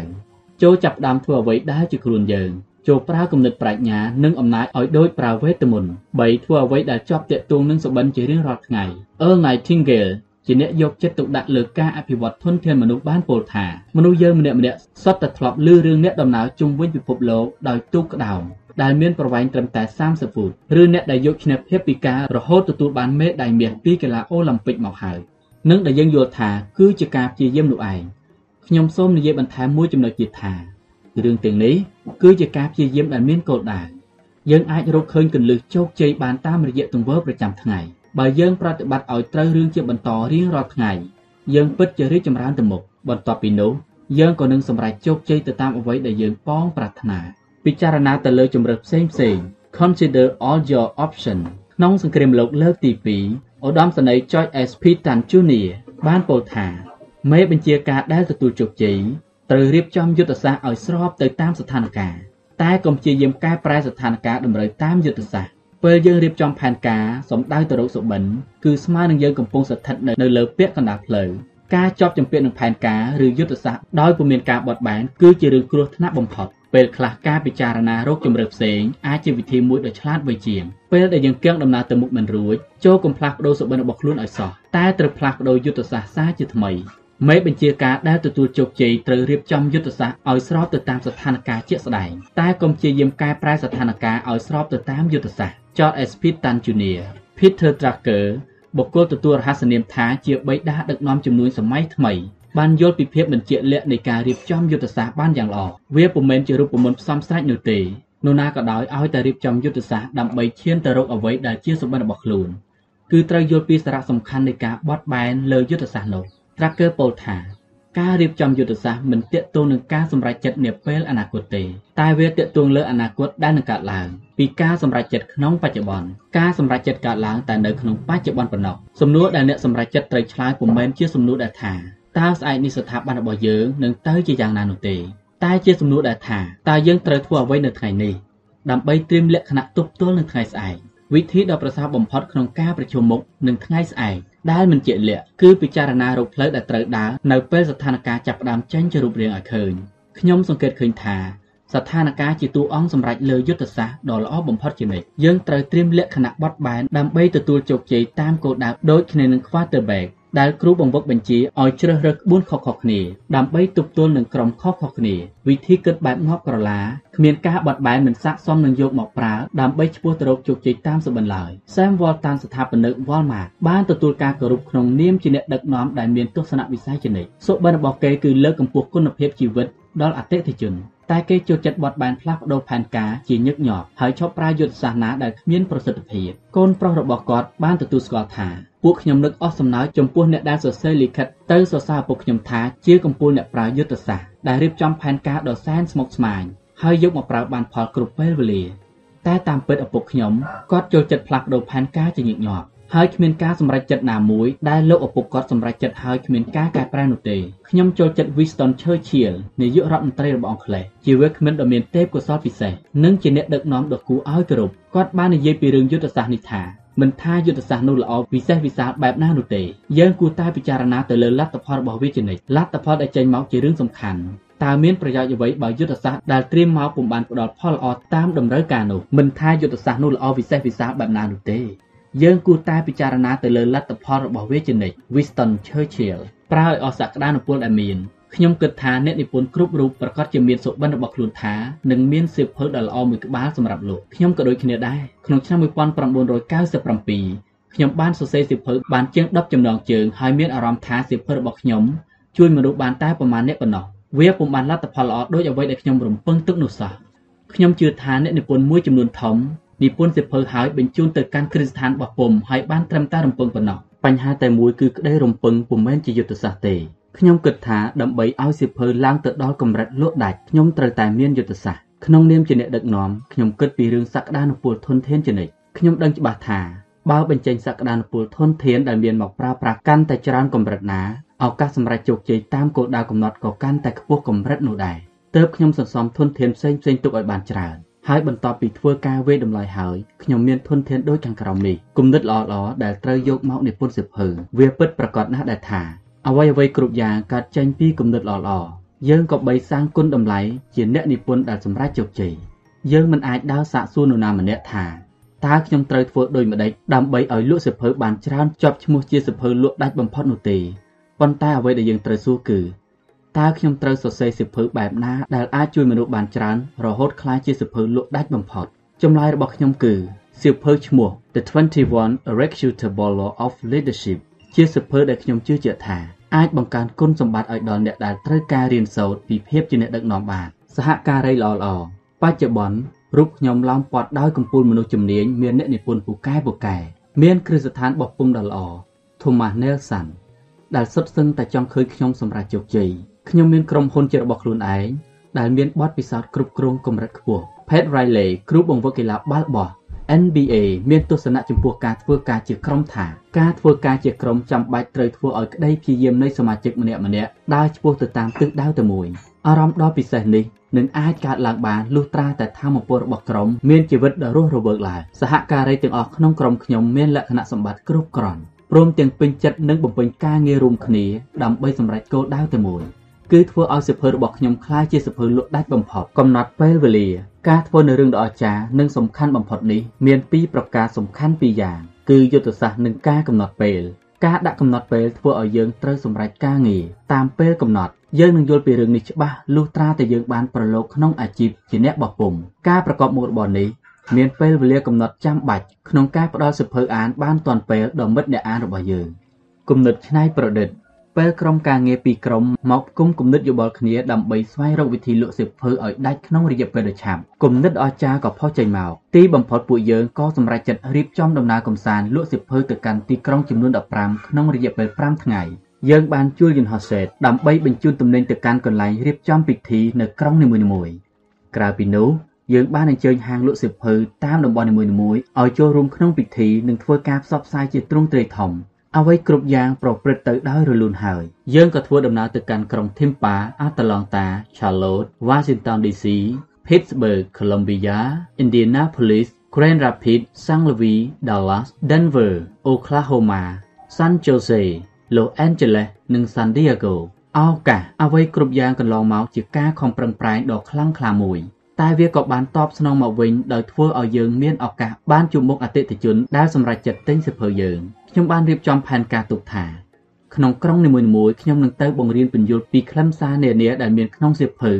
ចូលចាប់ផ្ដើមធ្វើអ្វីដែលជាខ្លួនយើងចូលប្រើគំនិតប្រាជ្ញានិងអំណាចឲ្យដូចប្រើវេទមន្ត3ធ្វើអ្វីដែលជាប់ទាក់ទងនឹងសុបិនជារៀងរាល់ថ្ងៃ Earl Nightingale ជាអ្នកយកចិត្តទុកដាក់លើការអភិវឌ្ឍធនធានមនុស្សបានពោលថាមនុស្សយើងម្នាក់ម្នាក់សុទ្ធតែធ្លាប់ឮរឿងអ្នកដំណើរជុំវិញពិភពលោកដោយទូកក្តោង ដែលមានប្រវែងត្រឹមតែ30ហ្វូតឬអ្នកដែលយកឈ្នះភាពពិការរហូតទទួលបានមេដាយមាសពីកីឡាអូឡ িম্প ិកមកហើយនិងដែលយើងយល់ថាគឺជាការព្យាយាមនោះឯងខ្ញុំសូមនិយាយបន្ថែមមួយចំណុចទៀតថារឿងទាំងនេះគឺជាការព្យាយាមដែលមានគោលដៅយើងអាចរកឃើញគន្លឹះជោគជ័យបានតាមរយៈទង្វើប្រចាំថ្ងៃបើយើងប្រតិបត្តិឲ្យត្រូវរឿងជាបន្តរៀងរាល់ថ្ងៃយើងពិតជារីកចម្រើនទៅមុខបន្ទាប់ពីនោះយើងក៏នឹងសម្រេចជោគជ័យទៅតាមអ្វីដែលយើងប៉ងប្រាថ្នា ពិចារណាទៅលើជំរើសផ្សេងផ្សេង Consider all your option ក្នុងសង្គ្រាមលោកលើកទី2ឧត្តមសេនីយ៍ George S. Patton Jr. បានពោលថាមេបញ្ជាការដែលទទួលជោគជ័យត្រូវរៀបចំយុទ្ធសាស្ត្រឲ្យស្របទៅតាមស្ថានភាពតែកុំព្យាយាមកែប្រែស្ថានភាពតម្រូវតាមយុទ្ធសាស្ត្រពេលយើងរៀបចំផែនការសំដៅទៅរកសុបិនគឺស្មើនឹងយើងកំពុងស្ថិតនៅលើពាក់កណ្ដាលផ្លូវការជាប់ជំពាក់នឹងផែនការឬយុទ្ធសាស្ត្រដោយពុំមានការបត់បែនគឺជារឿងគ្រោះថ្នាក់បំផុត ពេលខ្លះការពិចារណារោគជំរឿផ្សេងអាចជាវិធីមួយដ៏ឆ្លាតវៃជាងពេលដែលយើងគៀងដំណើរទៅមុខមិនរួចចូលកុំផ្លាស់ប្ដូរសុបិនរបស់ខ្លួនឲ្យសោះតែត្រូវផ្លាស់ប្ដូរយុទ្ធសាស្ត្រសារជាថ្មីមេបញ្ជាការដែលទទួលជោគជ័យត្រូវរៀបចំយុទ្ធសាស្ត្រឲ្យស្របទៅតាមស្ថានភាពជាក់ស្ដែងតែកុំព្យាយាមកែប្រែស្ថានភាពឲ្យស្របទៅតាមយុទ្ធសាស្ត្រ George S. Pitt Jr. Peter Drucker បុគ្គលទទួលរហស្សនាមថាជាបិតាដឹកនាំជំនួយសម័យថ្មី បានយល់ពីភាពមិនជាក់លាក់នៃការរៀបចំយុទ្ធសាស្ត្របានយ៉ាងល្អវាពុំមែនជារូបមន្តផ្សំស្រេចនោះទេនរណាក៏ដោយឲ្យតែរៀបចំយុទ្ធសាស្ត្រដើម្បីឈានទៅរកអ្វីដែលជាសម្បត្តិរបស់ខ្លួនគឺត្រូវយល់ពីសារៈសំខាន់នៃការបត់បែនលើយុទ្ធសាស្ត្រនោះ Tracker ពោលថាការរៀបចំយុទ្ធសាស្ត្រមិនទាក់ទងនឹងការសម្រេចចិត្តនាពេលអនាគតទេតែវាទាក់ទងលើអនាគតដែលនឹងកើតឡើងពីការសម្រេចចិត្តក្នុងបច្ចុប្បន្នការសម្រេចចិត្តកើតឡើងតែនៅក្នុងបច្ចុប្បន្នប៉ុណ្ណោះសំណួរដែលអ្នកសម្រេចចិត្តត្រូវឆ្លើយពុំមែនជាសំណួរដែលថា តើស្អែកនេះស្ថាប័នរបស់យើងនឹងទៅជាយ៉ាងណានោះទេ តែជាសំណួរដែលថាតើយើងត្រូវធ្វើអ្វីនៅថ្ងៃនេះដើម្បីត្រៀមលក្ខណៈទប់ទល់នឹងថ្ងៃស្អែកវិធីដ៏ប្រសើរបំផុតក្នុងការប្រជុំមុខនឹងថ្ងៃស្អែកដែលមិនជាក់លាក់គឺពិចារណារកផ្លូវដែលត្រូវដើរនៅពេលស្ថានភាពចាប់ផ្ដើមចេញជារូបរាងឲ្យឃើញខ្ញុំសង្កេតឃើញថាស្ថានភាពជាតួអង្គសម្រាប់លើយុទ្ធសាស្ត្រដ៏ល្អបំផុតជានិច្ចយើងត្រូវត្រៀមលក្ខណៈបត់បែនដើម្បីទទួលជោគជ័យតាមគោលដៅដូចគ្នានឹង quarterback ដែលគ្រូបង្វឹកបញ្ជាឲ្យជ្រើសរើសក្បួនខុសៗគ្នាដើម្បីទប់ទល់នឹងក្រុមខុសៗគ្នាវិធីគិតបែបងាប់ក្រឡាគ្មានការបត់បែនមិនស័ក្តិសមនឹងយកមកប្រើដើម្បីឈ្មោះទៅរកជោគជ័យតាមសបិនឡើយ Sam Walton ស្ថាបនិក Walmart បានទទួលការគោរពក្នុងនាមជាអ្នកដឹកនាំដែលមានទស្សនវិស័យជានិច្ចសុបិនរបស់គេគឺលើកកម្ពស់គុណភាពជីវិតដល់អតិថិជន តែគេចូលចិត្តបត់បែនផ្លាស់ប្ដូរផែនការជាញឹកញាប់ហើយឈប់ប្រើយុទ្ធសាស្ត្រណាដែលគ្មានប្រសិទ្ធភាពកូនប្រុសរបស់គាត់បានទទួលស្គាល់ថាពួកខ្ញុំនឹកអស់សំណើចចំពោះអ្នកដែលសរសេរលិខិតទៅសរសើរពួកខ្ញុំថាជាកំពូលអ្នកប្រើយុទ្ធសាស្ត្រដែលរៀបចំផែនការដ៏សែនស្មុគស្មាញហើយយកមកប្រើបានផលគ្រប់ពេលវេលាតែតាមពិតឪពុកខ្ញុំគាត់ចូលចិត្តផ្លាស់ប្ដូរផែនការជាញឹកញាប់ ហើយគ្មានការសម្រេចចិត្តណាមួយដែលលោកឪពុកគាត់សម្រេចចិត្តហើយគ្មានការកែប្រែនោះទេខ្ញុំចូលចិត្ត Winston Churchill នាយករដ្ឋមន្ត្រីរបស់អង់គ្លេសជាវាគ្មិនដ៏មានទេពកោសល្យពិសេសនិងជាអ្នកដឹកនាំដ៏គួរឲ្យគោរពគាត់បាននិយាយពីរឿងយុទ្ធសាស្ត្រនេះថាមិនថាយុទ្ធសាស្ត្រនោះល្អពិសេសវិសាលបែបណានោះទេយើងគួរតែពិចារណាទៅលើលទ្ធផលរបស់វាជានិច្ចលទ្ធផលដែលចេញមកជារឿងសំខាន់តើមានប្រយោជន៍អ្វីបើយុទ្ធសាស្ត្រដែលត្រៀមមកពុំបានផ្ដល់ផលល្អតាមតម្រូវការនោះមិនថាយុទ្ធសាស្ត្រនោះល្អវិសេសវិសាលបែបណានោះទេ យើងគួរតែពិចារណាទៅលើលទ្ធផលរបស់វាជានិច្ច Winston Churchill ប្រើឲ្យអស់សក្តានុពលដែលមានខ្ញុំគិតថាអ្នកនិពន្ធគ្រប់រូបប្រកាសជាមានសុបិនរបស់ខ្លួនថានឹងមានសៀវភៅដ៏ល្អមួយក្បាលសម្រាប់លោកខ្ញុំក៏ដូចគ្នាដែរក្នុងឆ្នាំ1997ខ្ញុំបានសរសេរសៀវភៅបានជាង10ចំណងជើងហើយមានអារម្មណ៍ថាសៀវភៅរបស់ខ្ញុំជួយមនុស្សបានតែប្រមាណអ្នកប៉ុណ្ណោះវាពុំបានលទ្ធផលល្អដូចអ្វីដែលខ្ញុំរំពឹងទុកនោះសោះខ្ញុំជឿថាអ្នកនិពន្ធមួយចំនួនធំ និពន្ធសៀវភៅហើយបញ្ជូនទៅកាន់គ្រឹះស្ថានរបស់ពុំហើយបានត្រឹមតែរំពឹងប៉ុណ្ណោះបញ្ហាតែមួយគឺក្តីរំពឹងពុំមែនជាយុទ្ធសាស្ត្រទេខ្ញុំគិតថាដើម្បីឲ្យសៀវភៅឡើងទៅដល់កម្រិតលក់ដាច់ខ្ញុំត្រូវតែមានយុទ្ធសាស្ត្រក្នុងនាមជាអ្នកដឹកនាំខ្ញុំគិតពីរឿងសក្តានុពលធនធានជានិច្ចខ្ញុំដឹងច្បាស់ថាបើបញ្ចេញសក្តានុពលធនធានដែលមានមកប្រើប្រាស់កាន់តែច្រើនកម្រិតណាឱកាសសម្រាប់ជោគជ័យតាមគោលដៅកំណត់ក៏កាន់តែខ្ពស់កម្រិតនោះដែរទើបខ្ញុំសន្សំធនធានផ្សេងផ្សេងទុកឲ្យបានច្រើន ហើយបន្ទាប់ពីធ្វើការវេតម្លៃហើយខ្ញុំមានធនធានដូចខាងក្រោមនេះគំនិតល្អៗដែលត្រូវយកមកនិពន្ធសិភើវាពិតប្រាកដណាស់ដែលថាអ្វីអ្វីគ្រប់យ៉ាងកើតចេញពីគំនិតល្អៗយើងក៏បីសាងគុណតម្លៃជាអ្នកនិពន្ធដែលសម្រេចជោគជ័យយើងមិនអាចដើរសាកសួរនរណាម្នាក់ថាតើខ្ញុំត្រូវធ្វើដូចម្តេចដើម្បីឲ្យលក់សិភើបានច្រើនជាប់ឈ្មោះជាសិភើលក់ដាច់បំផុតនោះទេប៉ុន្តែអ្វីដែលយើងត្រូវសួរគឺ តើខ្ញុំត្រូវសរសេរសិភើបែបណាដែលអាចជួយមនុស្សបានច្រើនរហូតក្លាយជាសិភើលក់ដាច់បំផុតចម្លើយរបស់ខ្ញុំគឺសៀវភៅឈ្មោះ The 21 Irrefutable Law of Leadership ជាសិភើដែលខ្ញុំជឿជាក់ថាអាចបង្កើនគុណសម្បត្តិឲ្យដល់អ្នកដែលត្រូវការរៀនសូត្រពីភាពជាអ្នកដឹកនាំបានសហការីល្អល្អបច្ចុប្បន្នរូបខ្ញុំឡោមព័ទ្ធដោយកំពូលមនុស្សជំនាញមានអ្នកនិពន្ធពូកែពូកែមានគ្រឹះស្ថានបោះពុំដ៏ល្អ Thomas Nelson ដែលសុទ្ធសឹងតែចង់ឃើញខ្ញុំសម្រេចជោគជ័យ ខ្ញុំមានក្រុមហ៊ុនជារបស់ខ្លួនឯងដែលមានបទពិសោធន៍គ្រប់គ្រងកម្រិតខ្ពស់ Pat Riley គ្រូបង្វឹកកីឡាបាល់បោះ NBA មានទស្សនៈចំពោះការធ្វើការជាក្រុមថាការធ្វើការជាក្រុមចាំបាច់ត្រូវធ្វើឲ្យក្តីព្យាយាមនៃសមាជិកម្នាក់ៗដើរឆ្ពោះទៅតាមទិសដៅតែមួយអារម្មណ៍ដ៏ពិសេសនេះនឹងអាចកើតឡើងបានលុះត្រាតែធម៌ពលរបស់ក្រុមមានជីវិតដ៏រស់រវើកឡើងសហការីទាំងអស់ក្នុងក្រុមខ្ញុំមានលក្ខណៈសម្បត្តិគ្រប់គ្រាន់ព្រមទាំងពេញចិត្តនឹងបំពេញការងាររួមគ្នាដើម្បីសម្រេចគោលដៅតែមួយ គឺធ្វើឲ្យសិភើរបស់ខ្ញុំคล้ายជាសិភើលក់ដាច់បំផុតកំណត់ពេលវេលា ការធ្វើនៅរឿងដ៏អស្ចារ្យនិងសំខាន់បំផុតនេះមានពីរប្រការសំខាន់ពីរយ៉ាងគឺយុទ្ធសាស្ត្រនិងការកំណត់ពេលការដាក់កំណត់ពេលធ្វើឲ្យយើងត្រូវសម្រេចការងារតាមពេលកំណត់យើងនឹងយល់ពីរឿងនេះច្បាស់លុះត្រាតែយើងបានប្រឡូកក្នុងអាជីពជាអ្នកបោះពុំការប្រកបមុខរបរនេះមានពេលវេលាកំណត់ចាំបាច់ក្នុងការផ្ដល់សិភើអានបានទាន់ពេលដល់មិត្តអ្នកអានរបស់យើងគំនិតច្នៃប្រឌិត ពេលក្រុមការងារពីរក្រុមមកគុំគំនិតយោបល់គ្នាដើម្បីស្វែងរកវិធីលក់សិភើឲ្យដាច់ក្នុងរយៈពេលដ៏ឆាប់គំនិតអស្ចារ្យក៏ផុសចេញមកទីបំផុតពួកយើងក៏សម្រេចចិត្តរៀបចំដំណើរកម្សាន្តលក់សិភើទៅកាន់ទីក្រុងចំនួន15ក្នុងរយៈពេល5ថ្ងៃយើងបានជួលយន្តហោះសេតដើម្បីបញ្ជូនទំនិញទៅកាន់កន្លែងរៀបចំពិធីនៅក្រុងនីមួយៗក្រៅពីនោះយើងបានអញ្ជើញហាងលក់សៀវភៅតាមតំបន់នីមួយៗឲ្យចូលរួមក្នុងពិធីនិងធ្វើការផ្សព្វផ្សាយជាទ្រង់ទ្រាយធំ អ្វីគ្រប់យ៉ាងប្រព្រឹត្តទៅដោយរលូនហើយ យើងក៏ធ្វើដំណើរទៅកាន់ក្រុង Tampa, Atlanta, Charlotte, Washington DC, Pittsburgh, Columbia, Indianapolis, Grand Rapids, St. Louis, Dallas, Denver, Oklahoma, San Jose, Los Angeles និង San Diego ឱកាសអ្វីគ្រប់យ៉ាងកន្លងមកជាការខំប្រឹងប្រែងដ៏ខ្លាំងក្លាមួយ តែវាក៏បានតបស្នងមកវិញដោយធ្វើឲ្យយើងមានឱកាសបានជួបមុខអតិថិជនដែលសម្រេចចិត្តទិញសៀវភៅយើងខ្ញុំបានរៀបចំផែនការទុកថាក្នុងក្រុងនីមួយៗខ្ញុំនឹងទៅបង្រៀនពន្យល់ពីខ្លឹមសារនានាដែលមានក្នុងសៀវភៅ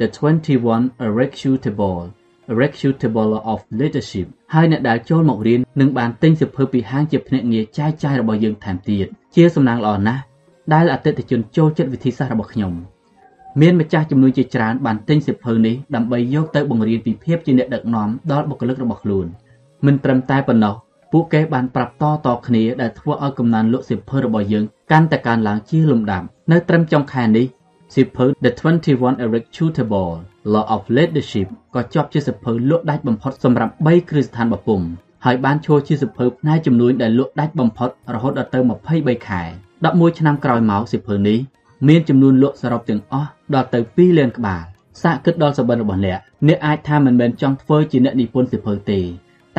The 21 Irrefutable Irrefutable of Leadership ហើយអ្នកដែលចូលមករៀននឹងបានទិញសៀវភៅពីហាងជាភ្នាក់ងារចាយចាយរបស់យើងថែមទៀតជាសំណាងល្អណាស់ដែលអតិថិជនចូលចិត្តវិធីសាស្ត្ររបស់ខ្ញុំ មានម្ចាស់ជំនួយជាច្រើនបានទិញសៀវភៅនេះដើម្បីយកទៅបង្រៀនពីភាពជាអ្នកដឹកនាំដល់បុគ្គលិករបស់ខ្លួនមិនត្រឹមតែប៉ុណ្ណោះពួកគេបានប្រាប់តតគ្នាដែលធ្វើឲ្យកំណើនលក់សៀវភៅរបស់យើងកាន់តែកើនឡើងជាលំដាប់នៅត្រឹមចុងខែនេះសៀវភៅ The 21 Irrefutable Law of Leadership ក៏ជាប់ជាសៀវភៅលក់ដាច់បំផុតសម្រាប់3គ្រឹះស្ថានបពុំហើយបានឈរជាសៀវភៅផ្នែកចំនួនដែលលក់ដាច់បំផុតរហូតដល់ទៅ23ខែ11ឆ្នាំក្រោយមកសៀវភៅនេះ មានចំនួនលក់សរុបទាំងអស់ដល់ទៅ2លានក្បាលសាកគិតដល់សុបិនរបស់អ្នកអ្នកអាចថាមិនមែនចង់ធ្វើជាអ្នកនិពន្ធសៀវភៅទេ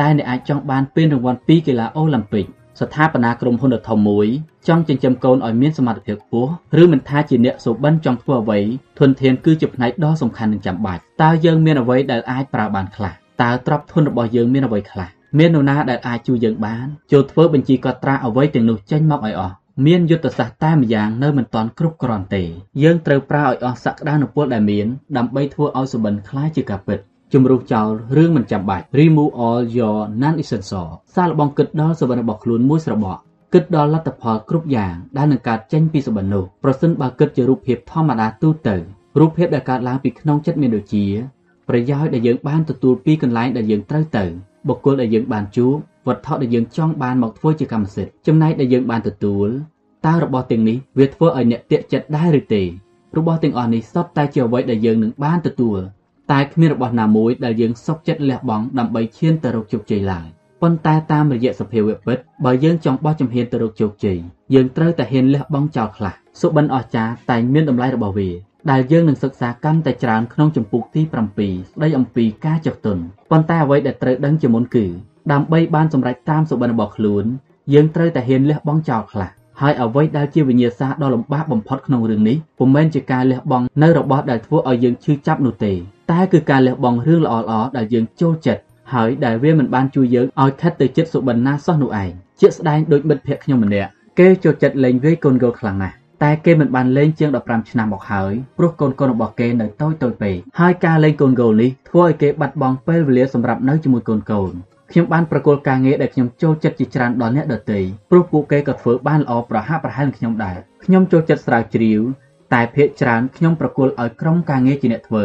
តែអ្នកអាចចង់បានពានរង្វាន់ពីកីឡាអូឡ িম্প ពិកស្ថាបនាក្រុមហ៊ុនដ៏ធំមួយចង់ចិញ្ចឹមកូនឲ្យមានសមត្ថភាពខ្ពស់ឬមិនថាជាអ្នកសុបិនចង់ធ្វើអ្វីធនធានគឺជាផ្នែកដ៏សំខាន់និងចាំបាច់តើយើងមានអ្វីដែលអាចប្រើបានខ្លះតើទ្រព្យធនរបស់យើងមានអ្វីខ្លះមាននរណាដែលអាចជួយយើងបានចូលធ្វើបញ្ជីកត់ត្រាអ្វីទាំងនោះចេញមកឲ្យអស់ មានយុទ្ធសាស្ត្រតែម្យ៉ាងនៅមិនទាន់គ្រប់គ្រាន់ទេ យើងត្រូវប្រើឲ្យអស់សក្តានុពលដែលមានដើម្បីធ្វើឲ្យសុបិនខ្លាយជាការពិតជំរុះចោលរឿងមិនចាំបាច់ remove all your non essential សាកល្បងគិតដល់សុបិនរបស់ខ្លួនមួយស្របក់គិតដល់លទ្ធផលគ្រប់យ៉ាងដែលនឹងកើតចេញពីសុបិននោះប្រសិនបើគិតជារូបភាពធម្មតាទូទៅរូបភាពដែលកើតឡើងពីក្នុងចិត្តមានដូចជាប្រយោជន៍ដែលយើងបានទទួលពីកន្លែងដែលយើងត្រូវទៅ បុគ្គលដែលយើងបានជួបវត្ថុដែលយើងចង់បានមកធ្វើជាកម្មសិទ្ធិចំណែកដែលយើងបានទទួលតើរបស់ទាំងនេះវាធ្វើឲ្យអ្នកតាកចិត្តដែរឬទេរបស់ទាំងអស់នេះសុទ្ធតែជាអ្វីដែលយើងនឹងបានទទួលតែគ្មានរបស់ណាមួយដែលយើងសុខចិត្តលះបង់ដើម្បីឈានទៅរកជោគជ័យឡើយប៉ុន្តែតាមរយៈសភាវៈពិតបើយើងចង់បោះជំហានទៅរកជោគជ័យយើងត្រូវតែហ៊ានលះបង់ចោលខ្លះសុបិនអស្ចារ្យតែមានតម្លៃរបស់វា ដែលយើងនឹងសិក្សាកាន់តែច្រើនក្នុងចម្ពោះទី7ស្ដីអំពីការចុះទុនប៉ុន្តែអ្វីដែលត្រូវដឹងជាមុនគឺដើម្បីបានសម្រេចតាមសុបិនរបស់ខ្លួនយើងត្រូវតែហ៊ានលះបង់ចោលខ្លះហើយអ្វីដែលជាវិញ្ញាសាដ៏លំបាកបំផុតក្នុងរឿងនេះពុំមែនជាការលះបង់នៅរបស់ដែលធ្វើឲ្យយើងឈឺចាប់នោះទេតែគឺការលះបង់រឿងល្អៗដែលយើងចូលចិត្តហើយដែលវាមិនបានជួយយើងឲ្យខិតទៅចិត្តសុបិនណាសោះនោះឯងជាក់ស្ដែងដូចមិត្តភក្តិខ្ញុំម្នាក់គេចូលចិត្តលេងវាយកូនគោលខ្លាំងណាស់ តែគេមិនបានលេងជាង15ឆ្នាំមកហើយព្រោះកូនកូនរបស់គេនៅតូចតូចពេកហើយការលេងកូនគោលនេះធ្វើឲ្យគេបាត់បង់ពេលវេលាសម្រាប់នៅជាមួយកូនកូនខ្ញុំបានប្រកល់ការងារដែលខ្ញុំចូលចិត្តជាច្រើនដល់អ្នកដទៃព្រោះពួកគេក៏ធ្វើបានល្អប្រហាក់ប្រហែលនឹងខ្ញុំដែរខ្ញុំចូលចិត្តស្រាវជ្រាវតែភាគច្រើនខ្ញុំប្រគល់ឲ្យក្រុមការងារជាអ្នកធ្វើ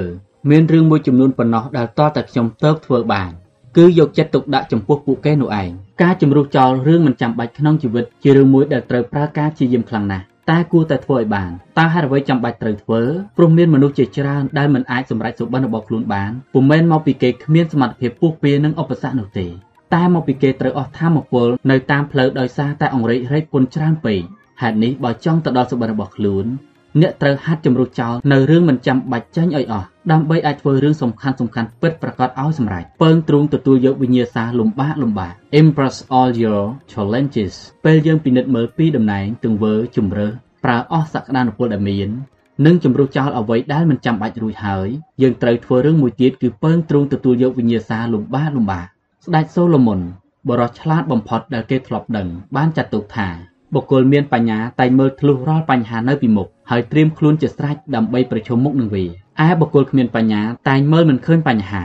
មានរឿងមួយចំនួនប៉ុណ្ណោះដែលតតែខ្ញុំទៅធ្វើបានគឺយកចិត្តទុកដាក់ចំពោះពួកគេនោះឯងការជំរុះចោលរឿងមិនចាំបាច់ក្នុងជីវិតជារឿងមួយដែលត្រូវប្រើការព្យាយាមខ្លាំងណាស់ តែគួរតែធ្វើឲ្យបានតើហេតុអ្វីចាំបាច់ត្រូវធ្វើព្រោះមានមនុស្សជាច្រើនដែលមិនអាចសម្រេចសុបិនរបស់ខ្លួនបានពុំមែនមកពីគេគ្មានសមត្ថភាពពុះពៀនឹងឧបសគ្គនោះទេតែមកពីគេត្រូវអស់ធម៌ពលនៅតាមផ្លូវដោយសារតែអង្រែករែកពុនច្រើនពេកហេតុនេះបើចង់ទៅដល់សុបិនរបស់ខ្លួន អ្នកត្រូវហាត់ជំរុះចោលនៅរឿងមិនចាំបាច់ចេញឲ្យអស់ដើម្បីអាចធ្វើរឿងសំខាន់សំខាន់ពិតប្រាកដឲ្យសម្រេចពើងទ្រូងទទួលយកវិញ្ញាសាលំបាកលំបាក Impress all your challenges ពេលយើងពិនិត្យមើលពីតំណែងទង្វើជំរើសប្រើអស់សក្តានុពលដែលមាននិងជំរុះចោលអ្វីដែលមិនចាំបាច់រួចហើយយើងត្រូវធ្វើរឿងមួយទៀតគឺពើងទ្រូងទទួលយកវិញ្ញាសាលំបាកលំបាកស្ដេចសូឡូមុនបរិសឆ្លាតបំផុតដែលគេធ្លាប់ដឹងបានចាត់ទុកថា បុគ្គលមានបញ្ញាតែមើលធ្លុះរាល់បញ្ហានៅពីមុខហើយត្រៀមខ្លួនជាស្រេចដើម្បីប្រឈមមុខនឹងវាឯបុគ្គលគ្មានបញ្ញាតែមើលមិនឃើញបញ្ហា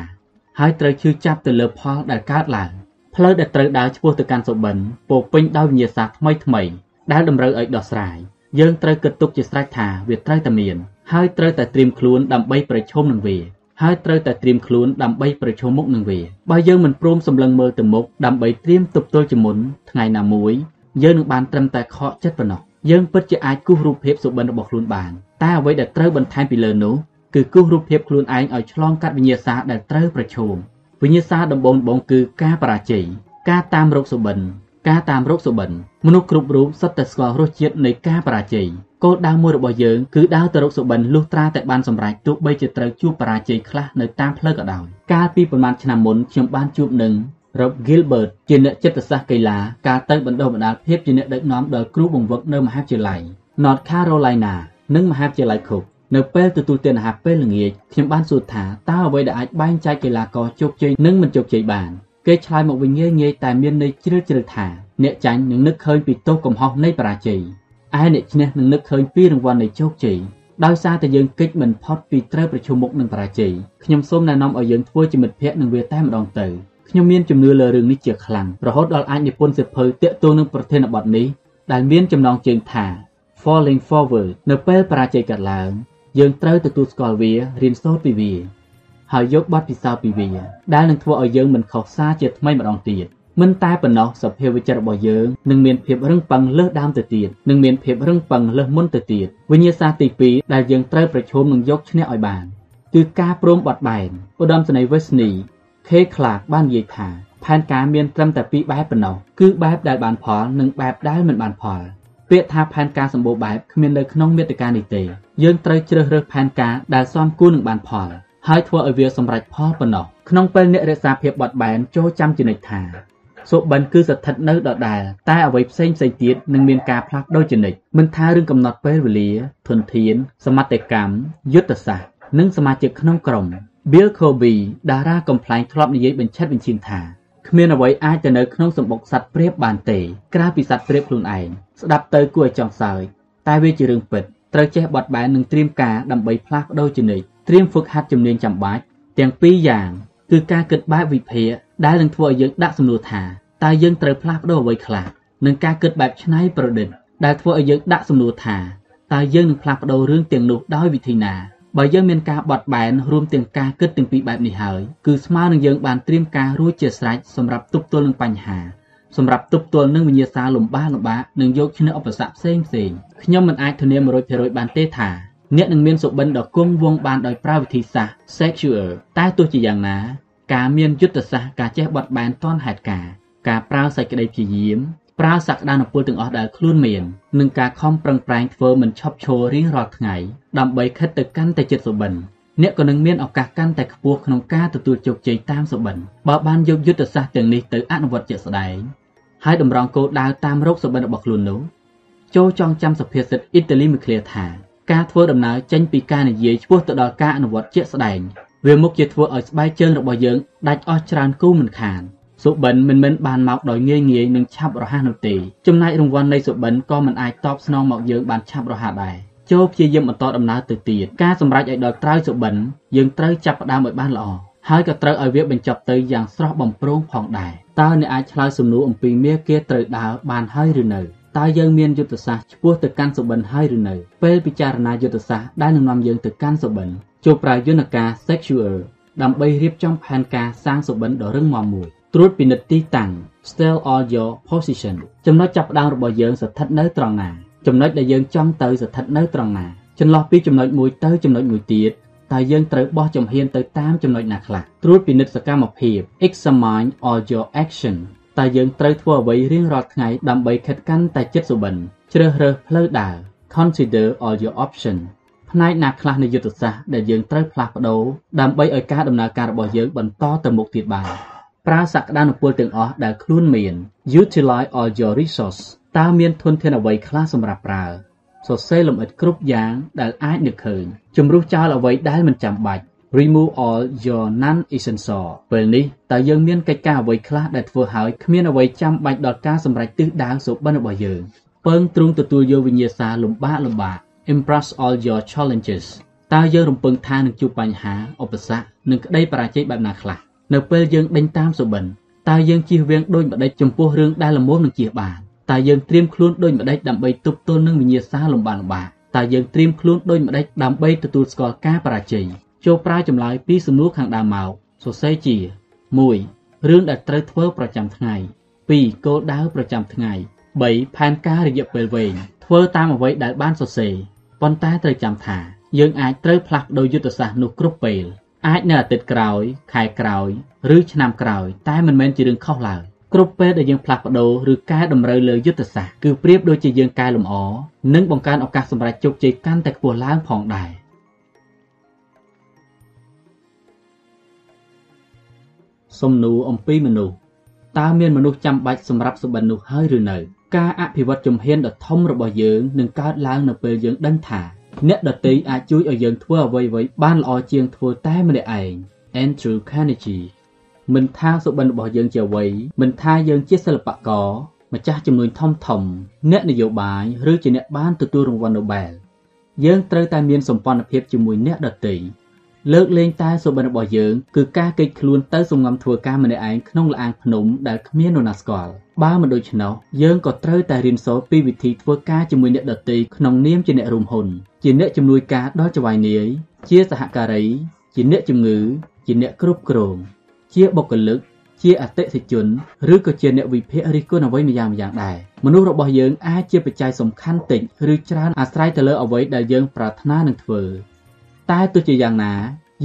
ហើយត្រូវឈឺចាប់ទៅលើផលដែលកើតឡើងផ្លូវដែលត្រូវដើរឆ្ពោះទៅកាន់សុបិនពោពេញដោយវិញ្ញាសាថ្មីថ្មីដែលតម្រូវឲ្យដោះស្រាយយើងត្រូវគិតទុកជាស្រេចថាវាត្រូវតែមានហើយត្រូវតែត្រៀមខ្លួនដើម្បីប្រឈមនឹងវាហើយត្រូវតែត្រៀមខ្លួនដើម្បីប្រឈមមុខនឹងវាបើយើងមិនព្រមសម្លឹងមើលទៅមុខដើម្បីត្រៀមទប់ទល់ជាមុនថ្ងៃណាមួយ យើងនឹងបានត្រឹមតែខកចិត្តប៉ុណ្ណោះយើងពិតជាអាចគូសរូបភាពសុបិនរបស់ខ្លួនបានតែអ្វីដែលត្រូវបន្ថែមពីលើនោះគឺគូសរូបភាពខ្លួនឯងឲ្យឆ្លងកាត់វិញ្ញាសាដែលត្រូវប្រឈមវិញ្ញាសាដំបូងបងគឺការបរាជ័យការតាមរកសុបិនការតាមរកសុបិនមនុស្សគ្រប់រូបសុទ្ធតែស្គាល់រសជាតិនៃការបរាជ័យគោលដៅមួយរបស់យើងគឺដើរទៅរកសុបិនលុះត្រាតែបានសម្រេចទោះបីជាត្រូវជួបបរាជ័យខ្លះនៅតាមផ្លូវក៏ដោយកាលពីប្រហែលឆ្នាំមុនខ្ញុំបានជួបនឹង Rob Gilbert ជាអ្នកចិត្តសាស្ត្រកីឡាការទៅបណ្ដុះបណ្ដាលភាពជាអ្នកដឹកនាំដល់គ្រូបង្វឹកនៅមហាវិទ្យាល័យ North Carolina និងមហាវិទ្យាល័យ Cook នៅពេលទទួលទានអាហារពេលល្ងាចខ្ញុំបានសួរថាតើអ្វីដែលអាចបែងចែកកីឡាករជោគជ័យនិងមិនជោគជ័យបានគេឆ្លើយមកវិញងាយងាយតែមានន័យជ្រាលជ្រៅថាអ្នកចាញ់នឹងនឹកឃើញពីទោសកំហុសនៃបរាជ័យឯអ្នកឈ្នះនឹងនឹកឃើញពីរង្វាន់នៃជោគជ័យដោយសារតែយើងគេចមិនផុតពីត្រូវប្រឈមមុខនឹងបរាជ័យខ្ញុំសូមណែនាំឲ្យយើងធ្វើជាមិត្តភ័ក្តិនឹងវាតែម្ដងទៅ ខ្ញុំមានជំនឿលើរឿងនេះជាខ្លាំងរហូតដល់អាចនិពន្ធសៀវភៅតាក់ទងនឹងប្រធានបទនេះដែលមានចំណងជើងថា Falling Forward នៅពេលបរាជ័យកើតឡើងយើងត្រូវទទួលស្គាល់វារៀនសូត្រពីវា ហើយយកបទពិសោធន៍ពីវា ដែលនឹងធ្វើឲ្យយើងមិនខុសសារជាថ្មីម្ដងទៀតមិនតែប៉ុណ្ណោះសភាវចិត្តរបស់យើងនឹងមានភាពរឹងប៉ឹងលើសដើមទៅទៀតនឹងមានភាពរឹងប៉ឹងលើសមុនទៅទៀតវិញ្ញាសាទី2ដែលយើងត្រូវប្រឈមនឹងយកឈ្នះឲ្យបានគឺការព្រមបត់បែនឧត្តមសេនីយ៍វេស្នី K Clark បាននិយាយថាផែនការមានត្រឹមតែពីរបែបប៉ុណ្ណោះគឺបែបដែលបានផលនិងបែបដែលមិនបានផលពាក្យថាផែនការសម្បូរបែបគ្មាននៅក្នុងមាតិកានេះទេយើងត្រូវជ្រើសរើសផែនការដែលសមគួរនឹងបានផលហើយធ្វើឲ្យវាសម្រេចផលប៉ុណ្ណោះក្នុងពេលអ្នករក្សាភាពបត់បែនចូលចាំជានិច្ចថាសុបិនគឺស្ថិតនៅដដែលតែអ្វីផ្សេងផ្សេងទៀតនឹងមានការផ្លាស់ប្ដូរជានិច្ចមិនថារឿងកំណត់ពេលវេលាធនធានសមត្ថកម្មយុទ្ធសាស្ត្រនិងសមាជិកក្នុងក្រុម Bill Cosby តារាកំ pl ែងធ្លាប់និយាយបញ្ឆិតបញ្ឈៀនថាគ្មានអ្វីអាចទៅនៅក្នុងសម្បុកសត្វព្រាបបានទេក្រៅពីសត្វព្រាបខ្លួនឯងស្ដាប់ទៅគួរឲ្យចង់សើចតែវាជារឿងពិតត្រូវចេះបត់បែននិងត្រៀមការដើម្បីផ្លាស់ប្ដូរជានិច្ចត្រៀមហ្វឹកហាត់ជំនាញចាំបាច់ទាំងពីរយ៉ាងគឺការគិតបែបវិភាគដែលនឹងធ្វើឲ្យយើងដាក់សំណួរថាតើយើងត្រូវផ្លាស់ប្ដូរអ្វីខ្លះនិងការគិតបែបច្នៃប្រឌិតដែលធ្វើឲ្យយើងដាក់សំណួរថាតើយើងនឹងផ្លាស់ប្ដូររឿងទាំងនោះដោយវិធីណា បើយើងមានការបត់បែនរួមទាំងការគិតទាំងពីរបែបនេះហើយគឺស្មើនឹងយើងបានត្រៀមការរួចជាស្រេចសម្រាប់ទប់ទល់នឹងបញ្ហាសម្រាប់ទប់ទល់នឹងវិញ្ញាសាលំបាកលំបាកនិងយកឈ្នះឧបសគ្គផ្សេងផ្សេងខ្ញុំមិនអាចធានា100%បានទេថាអ្នកនឹងមានសុបិនដ៏គង់វង្សបានដោយប្រើវិធីសាស្ត្រ sexual តែទោះជាយ៉ាងណាការមានយុទ្ធសាស្ត្រការចេះបត់បែនទាន់ហេតុការការប្រើសេចក្តីព្យាយាម ប្រើសក្តានុពលទាំងអស់ដែលខ្លួនមាននិងការខំប្រឹងប្រែងធ្វើមិនឈប់ឈររៀងរាល់ថ្ងៃដើម្បីខិតទៅកាន់តែចិត្តសុបិនអ្នកក៏នឹងមានឱកាសកាន់តែខ្ពស់ក្នុងការទទួលជោគជ័យតាមសុបិនបើបានយកយុទ្ធសាស្ត្រទាំងនេះទៅអនុវត្តជាក់ស្ដែងហើយតម្រង់គោលដៅតាមរោគសុបិនរបស់ខ្លួននោះចូលចងចាំសុភាសិតអ៊ីតាលីមួយឃ្លាថាការធ្វើដំណើរចេញពីការនិយាយឆ្ពោះទៅដល់ការអនុវត្តជាក់ស្ដែងវាមុខជាធ្វើឲ្យស្បែកជើងរបស់យើងដាច់អស់ច្រើនគូមិនខាន សុបិនមិនមែនបានមកដោយងាយងាយនិងឆាប់រហ័សនោះទេចំណែករង្វាន់នៃសុបិនក៏មិនអាចតបស្នងមកយើងបានឆាប់រហ័សដែរចូលព្យាយាមបន្តដំណើរទៅទៀតការសម្រេចឲ្យដល់ត្រើយសុបិនយើងត្រូវចាប់ផ្ដើមឲ្យបានល្អហើយក៏ត្រូវឲ្យវាបញ្ចប់ទៅយ៉ាងស្រស់បំព្រងផងដែរតើអ្នកអាចឆ្លើយសំណួរអំពីមាគាត្រូវដើរបានហើយឬនៅតើយើងមានយុទ្ធសាស្ត្រឆ្ពោះទៅកាន់សុបិនហើយឬនៅពេលពិចារណាយុទ្ធសាស្ត្រដែលនឹងនាំយើងទៅកាន់សុបិនចូលប្រើយន្តការ sexual ដើម្បីរៀបចំផែនការសាងសុបិនដ៏រឹងមាំមួយ ត្រួតពិនិត្យទីតាំង Stell all your position ចំណុចចាប់ផ្ដើមរបស់យើងស្ថិតនៅត្រង់ណាចំណុចដែលយើងចង់ទៅស្ថិតនៅត្រង់ណាចន្លោះពីចំណុចមួយទៅចំណុចមួយទៀតតើយើងត្រូវបោះជំហានទៅតាមចំណុចណាខ្លះត្រួតពិនិត្យសកម្មភាព examine all your action តើយើងត្រូវធ្វើអ្វីរៀងរាល់ថ្ងៃដើម្បីខិតកាន់តែចិត្តសុបិនជ្រើសរើសផ្លូវដើរ consider all your option ផ្នែកណាខ្លះនៃយុទ្ធសាស្ត្រដែលយើងត្រូវផ្លាស់ប្ដូរដើម្បីឲ្យការដំណើរការរបស់យើងបន្តទៅមុខទៀតបាន ប្រើសក្តានុពលទាំងអស់ដែលខ្លួនមាន utilize all your resource តើមានធនធានអ្វីខ្លះសម្រាប់ប្រើសរសេរលម្អិតគ្រប់យ៉ាងដែលអាចនឹកឃើញជំរុះចោលអ្វីដែលមិនចាំបាច់ remove all your non essential ពេលនេះតើយើងមានកិច្ចការអ្វីខ្លះដែលធ្វើឲ្យគ្មានអ្វីចាំបាច់ដល់ការសម្រេចទិសដៅសុបិនរបស់យើងពើងទ្រង់ទទួលយកវិញ្ញាសាលំបាកលំបាក embrace all your challenges តើយើងរំពឹងថានឹងជួបបញ្ហាឧបសគ្គនិងក្តីបរាជ័យបែបណាខ្លះ នៅពេលយើងដេញតាមសុបិនតើយើងជៀសវាងដូចម្ដេចចំពោះរឿងដែលល្មមនឹងជៀសបានតើយើងត្រៀមខ្លួនដូចម្ដេចដើម្បីទប់ទល់នឹងវិញ្ញាសាលំបាកលំបាកតើយើងត្រៀមខ្លួនដូចម្ដេចដើម្បីទទួលស្គាល់ការបរាជ័យចូលប្រើចម្លើយពីសំណួរខាងដើមមកសរសេរជា1រឿងដែលត្រូវធ្វើប្រចាំថ្ងៃ2គោលដៅប្រចាំថ្ងៃ3ផែនការរយៈពេលវែងធ្វើតាមអ្វីដែលបានសរសេរប៉ុន្តែត្រូវចាំថាយើងអាចត្រូវផ្លាស់ប្ដូរយុទ្ធសាស្ត្រនោះគ្រប់ពេល អាចនៅអាទិត្យក្រោយ ខែក្រោយ ឬឆ្នាំក្រោយ តែមិនមែនជារឿងខុសឡើយគ្រប់ពេលដែលយើងផ្លាស់ប្ដូរឬកែតម្រូវលើយុទ្ធសាស្ត្រគឺប្រៀបដូចជាយើងកែលម្អនិងបង្កើនឱកាសសម្រាប់ជោគជ័យកាន់តែខ្ពស់ឡើងផងដែរសំណួរអំពីមនុស្សតើមានមនុស្សចាំបាច់សម្រាប់សុបិននោះហើយឬនៅ ការអភិវឌ្ឍជំហានដ៏ធំរបស់យើងនឹងកើតឡើងនៅពេលយើងដឹងថា អ្នកដទៃអាចជួយឲ្យយើងធ្វើអ្វីៗបានល្អជាងធ្វើតែម្នាក់ឯង Andrew Carnegie មិនថាសុបិនរបស់យើងជាអ្វីមិនថាយើងជាសិល្បករម្ចាស់ជំនួញធំធំ អ្នកនយោបាយឬជាអ្នកបានទទួលរង្វាន់ Nobel យើងត្រូវតែមានសម្ព័ន្ធភាពជាមួយអ្នកដទៃ លើកលែងតែសុបិនរបស់យើងគឺការកិច្ចខ្លួនទៅសំងំធ្វើការម្នាក់ឯងក្នុងលអាងភ្នំដែលគ្មាននរណាស្គាល់បើមិនដូច្នោះយើងក៏ត្រូវតែរៀនសូត្រពីវិធីធ្វើការជាមួយអ្នកដទៃក្នុងនាមជាអ្នករួមហ៊ុនជាអ្នកជំនួយការដល់ចៅហ្វាយនាយជាសហការី ជាអ្នកជំងឺ ជាអ្នកគ្រប់គ្រង ជាបុគ្គលិកជាអតិថិជនឬក៏ជាអ្នកវិភាគរិះគន់អ្វីម្យ៉ាងម្យ៉ាងដែរមនុស្សរបស់យើងអាចជាបច្ច័យសំខាន់តិចឬច្រើនអាស្រ័យទៅលើអ្វីដែលយើងប្រាថ្នានឹងធ្វើ តែទោះជាយ៉ាងណា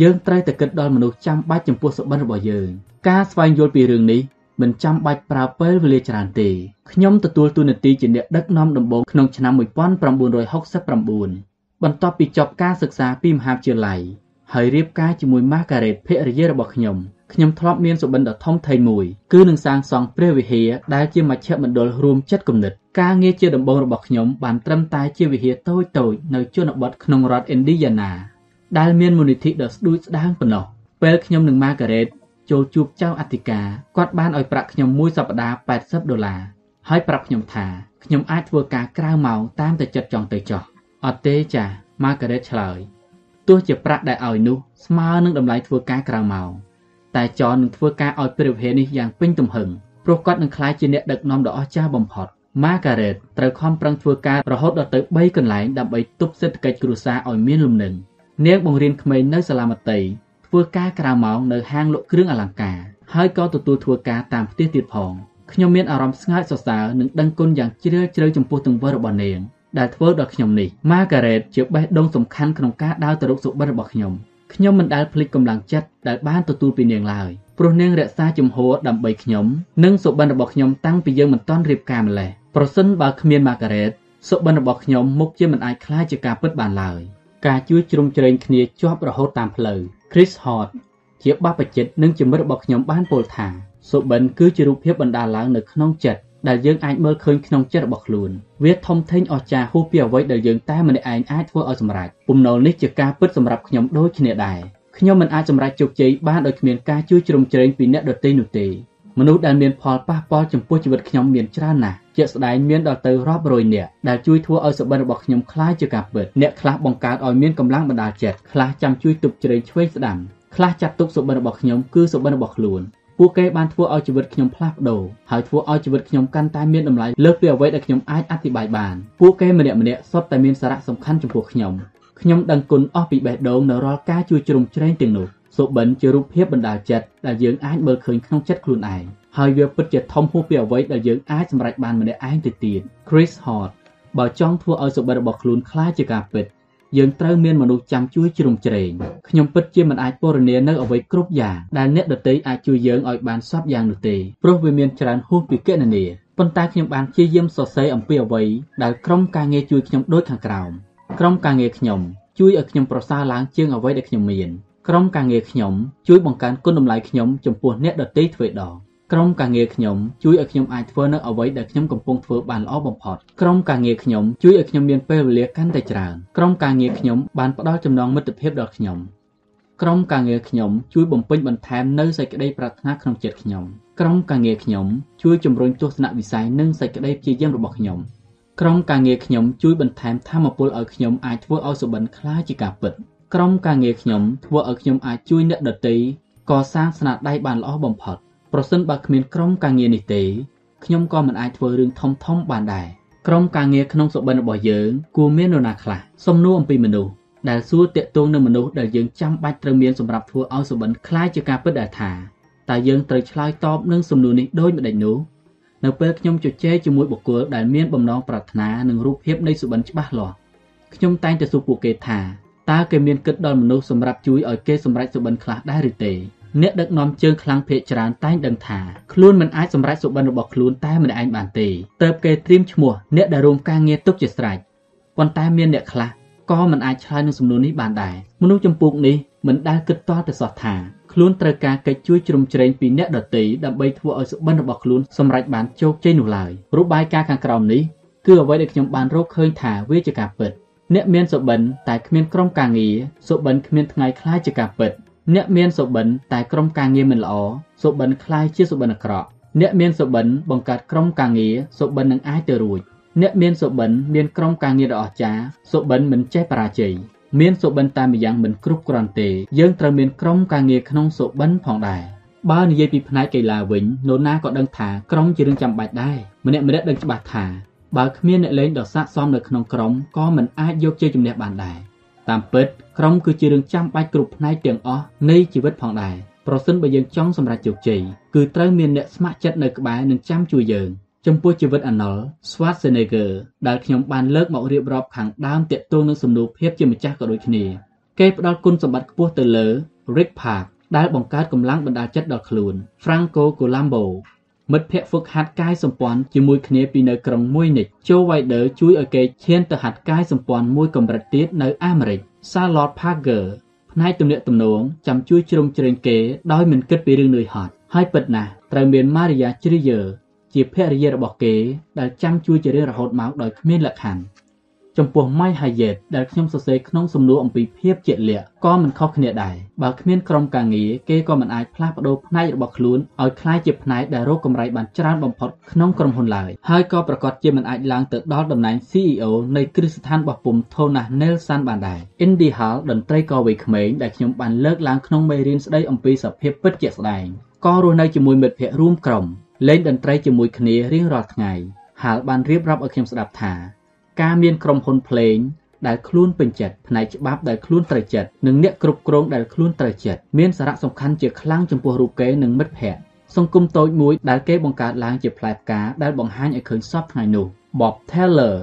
យើងត្រូវតែគិតដល់មនុស្សចាំបាច់ចំពោះសុបិនរបស់យើង ការស្វែងយល់ពីរឿងនេះមិនចាំបាច់ប្រើពេលវេលាច្រើនទេខ្ញុំទទួលតួនាទីជាអ្នកដឹកនាំដំបូងក្នុងឆ្នាំ1969បន្ទាប់ពីចប់ការសិក្សាពីមហាវិទ្យាល័យហើយរៀបការជាមួយ Margaret ភរិយារបស់ខ្ញុំខ្ញុំធ្លាប់មានសុបិនដ៏ធំធេងមួយគឺនឹងសាងសង់ព្រះវិហារដែលជាមជ្ឈមណ្ឌលរួមចិត្តគំនិតការងារជាដំបូងរបស់ខ្ញុំបានត្រឹមតែជាវិហារតូចៗនៅជនបទក្នុងរដ្ឋ Indiana ដែលមានមូលនិធិដ៏ស្ដួយស្ដាងប៉ុណ្ណោះពេលខ្ញុំនិង Margaret ចូលជួបចៅអធិការគាត់បានឲ្យប្រាក់ខ្ញុំមួយសប្តាហ៍80ដុល្លារហើយប្រាប់ខ្ញុំថាខ្ញុំអាចធ្វើការក្រៅម៉ោងតាមតែចិត្តចង់ទៅចោះអត់ទេចាស់ Margaret ឆ្លើយទោះជាប្រាក់ដែលឲ្យនោះស្មើនឹងតម្លៃធ្វើការក្រៅម៉ោងតែចននឹងធ្វើការឲ្យព្រះវិហារនេះយ៉ាងពេញទំហឹងព្រោះគាត់នឹងក្លាយជាអ្នកដឹកនាំដ៏អស្ចារ្យបំផុត Margaret ត្រូវខំប្រឹងធ្វើការរហូតដល់ទៅ3កន្លែងដើម្បីទប់សេដ្ឋកិច្ចគ្រួសារឲ្យមានលំនឹង នាងបង្រៀនក្មេងនៅសាលាមត្តេយ្យធ្វើការក្រៅម៉ោងនៅហាងលក់គ្រឿងអលង្ការហើយក៏ទទួលធ្វើការតាមផ្ទះទៀតផងខ្ញុំមានអារម្មណ៍ស្ងើចសរសើរនិងដឹងគុណយ៉ាងជ្រាលជ្រៅចំពោះទង្វើរបស់នាងដែលធ្វើដល់ខ្ញុំនេះ Margaret ជាបេះដូងសំខាន់ក្នុងការដើរទៅរកសុបិនរបស់ខ្ញុំខ្ញុំមិនដែលភ្លេចកម្លាំងចិត្តដែលបានទទួលពីនាងឡើយព្រោះនាងរក្សាជំហរដើម្បីខ្ញុំនិងសុបិនរបស់ខ្ញុំតាំងពីយើងមិនទាន់រៀបការម្លេះប្រសិនបើគ្មាន Margaret សុបិនរបស់ខ្ញុំមុខជាមិនអាចក្លាយជាការពិតបានឡើយ ការជួយជ្រោមជ្រែងគ្នាជាប់រហូតតាមផ្លូវ Chris Hort ជាបព្វជិតនិងជាមិត្តរបស់ខ្ញុំបានពោលថាសុបិនគឺជារូបភាពបណ្ដាលឡើងនៅក្នុងចិត្តដែលយើងអាចមើលឃើញក្នុងចិត្តរបស់ខ្លួនវាធំធេងអស្ចារ្យហួសពីអ្វីដែលយើងតែម្នាក់ឯងអាចធ្វើឲ្យសម្រេចពំណុលនេះជាការពិតសម្រាប់ខ្ញុំដូចគ្នាដែរខ្ញុំមិនអាចសម្រេចជោគជ័យបានដោយគ្មានការជួយជ្រោមជ្រែងពីអ្នកដទៃនោះទេមនុស្សដែលមានផលប៉ះពាល់ចំពោះជីវិតខ្ញុំមានច្រើនណាស់ ជាក់ស្ដែងមានដល់ទៅរាប់រយនាក់ដែលជួយធ្វើឲ្យសុបិនរបស់ខ្ញុំคล้ายជាការពិតអ្នកខ្លះបង្កើតឲ្យមានកម្លាំងបណ្ដាលចិត្តខ្លះចាំជួយទប់ជ្រែងឆ្វេងស្ដាំខ្លះចាត់ទុកសុបិនរបស់ខ្ញុំគឺសុបិនរបស់ខ្លួនពួកគេបានធ្វើឲ្យជីវិតខ្ញុំផ្លាស់ប្ដូរហើយធ្វើឲ្យជីវិតខ្ញុំកាន់តែមានតម្លៃលើសពីអ្វីដែលខ្ញុំអាចអធិប្បាយបានពួកគេម្នាក់ម្នាក់សុទ្ធតែមានសារៈសំខាន់ចំពោះខ្ញុំខ្ញុំដឹងគុណអស់ពីបេះដូងនៅរាល់ការជួយជ្រោមជ្រែងទាំងនោះសុបិនជារូបភាពបណ្ដាលចិត្តដែលយើងអាចមើលឃើញក្នុងចិត្តខ្លួនឯង ហើយវាពិតជាធំហួសពីអ្វីដែលយើងអាចសម្រេចបានម្នាក់ឯងទៅទៀត Chris Hart បើចង់ធ្វើឲ្យសុបិនរបស់ខ្លួនคล้ายជាការពិត យើងត្រូវមានមនុស្សចាំជួយជ្រោមជ្រែងខ្ញុំពិតជាមិនអាចពណ៌នានៅអ្វីគ្រប់យ៉ាងដែលអ្នកដទៃអាចជួយយើងឲ្យបានសពយ៉ាងនោះទេព្រោះវាមានច្រើនហួសពីគណនាប៉ុន្តែខ្ញុំបានព្យាយាមសរសេរអំពីអ្វីដែលក្រុមការងារជួយខ្ញុំដូចខាងក្រោមក្រុមការងារខ្ញុំជួយឲ្យខ្ញុំប្រសើរឡើងជាងអ្វីដែលខ្ញុំមានក្រុមការងារខ្ញុំជួយបង្កើនគុណតម្លៃខ្ញុំចំពោះអ្នកដទៃទ្វេដង ក្រុមការងារខ្ញុំជួយឲ្យខ្ញុំអាចធ្វើនៅអ្វីដែលខ្ញុំកំពុងធ្វើបានល្អបំផុតក្រុមការងារខ្ញុំជួយឲ្យខ្ញុំមានពេលវេលាកាន់តែច្រើនក្រុមការងារខ្ញុំបានផ្ដល់ចំណងមិត្តភាពដល់ខ្ញុំក្រុមការងារខ្ញុំជួយបំពេញបន្ថែមនូវសេចក្តីប្រាថ្នាក្នុងចិត្តខ្ញុំក្រុមការងារខ្ញុំជួយជំរុញទស្សនវិស័យនិងសេចក្តីព្យាយាមរបស់ខ្ញុំក្រុមការងារខ្ញុំជួយបន្ថែមធម៌ពលឲ្យខ្ញុំអាចធ្វើឲ្យសុបិនខ្លាចជាការពិតក្រុមការងារខ្ញុំធ្វើឲ្យខ្ញុំអាចជួយអ្នកដទៃកសាងស្នាដៃបានល្អបំផុត ប្រសិនបើគ្មានក្រុមការងារនេះទេខ្ញុំក៏មិនអាចធ្វើរឿងធំធំបានដែរក្រុមការងារក្នុងសុបិនរបស់យើងគួរមាននរណាខ្លះសំណួរអំពីមនុស្សដែលសួរតាក់ទងនឹងមនុស្សដែលយើងចាំបាច់ត្រូវមានសម្រាប់ធ្វើឲ្យសុបិនคล้ายជាការពិតដែលថាតើយើងត្រូវឆ្លើយតបនឹងសំណួរនេះដូចម្តេចនោះនៅពេលខ្ញុំជជែកជាមួយបុគ្គលដែលមានបំណងប្រាថ្នានិងរូបភាពនៃសុបិនច្បាស់លាស់ខ្ញុំតែងតែសួរពួកគេថាតើគេមានគិតដល់មនុស្សសម្រាប់ជួយឲ្យគេសម្រេចសុបិនខ្លះដែរឬទេ អ្នកដឹកនាំជើងខ្លាំងភ័យច្រើនតែងដឹងថាខ្លួនមិនអាចសម្រេចសុបិនរបស់ខ្លួនតែម្នាក់ឯងបានទេទើបគេត្រៀមឈ្មោះអ្នកដែលរួមការងារទុកជាស្រេចប៉ុន្តែមានអ្នកខ្លះក៏មិនអាចឆ្លើយនឹងសំណួរនេះបានដែរមនុស្សចំពោះនេះមិនដែលគិតតទៅសោះថាខ្លួនត្រូវការកិច្ចជួយជ្រោមជ្រែងពីអ្នកដទៃដើម្បីធ្វើឲ្យសុបិនរបស់ខ្លួនសម្រេចបានជោគជ័យនោះឡើយរូបបាយការខាងក្រោមនេះគឺអ្វីដែលខ្ញុំបានរកឃើញថាវាជាការពិតអ្នកមានសុបិនតែគ្មានក្រុមការងារសុបិនគ្មានថ្ងៃខ្លាចជាការពិត អ្នកមានសុបិនតែក្រុមការងារមិនល្អសុបិនคล้ายជាសុបិនអាក្រក់អ្នកមានសុបិនបង្កើតក្រុមការងារសុបិននឹងអាចទៅរួចអ្នកមានសុបិនមានក្រុមការងារដ៏អស្ចារ្យសុបិនមិនចេះបរាជ័យមានសុបិនតែម្យ៉ាងមិនគ្រប់គ្រាន់ទេយើងត្រូវមានក្រុមការងារក្នុងសុបិនផងដែរបើនិយាយពីផ្នែកកីឡាវិញនរណាក៏ដឹងថាក្រុមជារឿងចាំបាច់ដែរម្នាក់ម្នាក់ដឹងច្បាស់ថាបើគ្មានអ្នកលេងដ៏ស័ក្តិសមនៅក្នុងក្រុមក៏មិនអាចយកជ័យជំនះបានដែរ តាមពិតក្រុមគឺជារឿងចាំបាច់គ្រប់ផ្នែកទាំងអស់នៃជីវិតផងដែរប្រសិនបើយើងចង់សម្រេចជោគជ័យគឺត្រូវមានអ្នកស្ម័គ្រចិត្តនៅក្បែរនិងចាំជួយយើងចំពោះជីវិតអាណុល Schwarzenegger ដែលខ្ញុំបានលើកមករៀបរាប់ខាងដើមតាក់ទងនឹងសំណួរភាពជាម្ចាស់ក៏ដូចគ្នាគេផ្ដល់គុណសម្បត្តិខ្ពស់ទៅលើ Rick Park ដែលបង្កើតកម្លាំងបណ្ដាលចិត្តដល់ខ្លួន Franco Colombo មិត្តភ័ក្តិហ្វឹកហាត់កាយសម្ព័ន្ធជាមួយគ្នាពីនៅក្រុងមួយនិច Joe Wider ជួយឲ្យគេឈានទៅហាត់កាយសម្ព័ន្ធមួយកម្រិតទៀតនៅអាមេរិក Charlotte Parker ផ្នែកទំនាក់ទំនងចាំជួយជ្រោមជ្រែងគេដោយមិនគិតពីរឿងនឿយហត់ហើយពិតណាស់ត្រូវមាន Maria Trier ជាភរិយារបស់គេដែលចាំជួយជារៀងរហូតមកដោយគ្មានលក្ខខណ្ឌ ចំពោះ My Hayat ដែលខ្ញុំសរសេរក្នុងសំណួរអំពីភាពជាក់លាក់ក៏មិនខុសគ្នាដែរបើគ្មានក្រុមការងារគេក៏មិនអាចផ្លាស់ប្ដូរផ្នែករបស់ខ្លួនឲ្យคล้ายជាផ្នែកដែលរកកម្រៃបានច្រើនបំផុតក្នុងក្រុមហ៊ុនឡើយហើយក៏ប្រកាសជាមិនអាចឡើងទៅដល់តំណែង CEO នៃគ្រឹះស្ថានបោះពុម្ព Thomas Nelson បានដែរ Indie Hall តន្ត្រីករវ័យក្មេងដែលខ្ញុំបានលើកឡើងក្នុងមេរៀនស្ដីអំពីសភាពពិតជាក់ស្ដែងក៏រស់នៅជាមួយមិត្តភ័ក្តិរួមក្រុមលេងតន្ត្រីជាមួយគ្នារៀងរាល់ថ្ងៃហាលបានរៀបរាប់ឲ្យខ្ញុំស្ដាប់ថា ការមានក្រុមហ៊ុនភ្លេងដែលខ្លួនពេញចិត្តផ្នែកច្បាប់ដែលខ្លួនត្រូវចិត្តនិងអ្នកគ្រប់គ្រងដែលខ្លួនត្រូវចិត្តមានសារៈសំខាន់ជាខ្លាំងចំពោះរូបគេនិងមិត្តភ័ក្តិសង្គមតូចមួយដែលគេបង្កើតឡើងជាផ្លែផ្កាដែលបង្ហាញឲ្យឃើញសពថ្ងៃនោះ Bob Taylor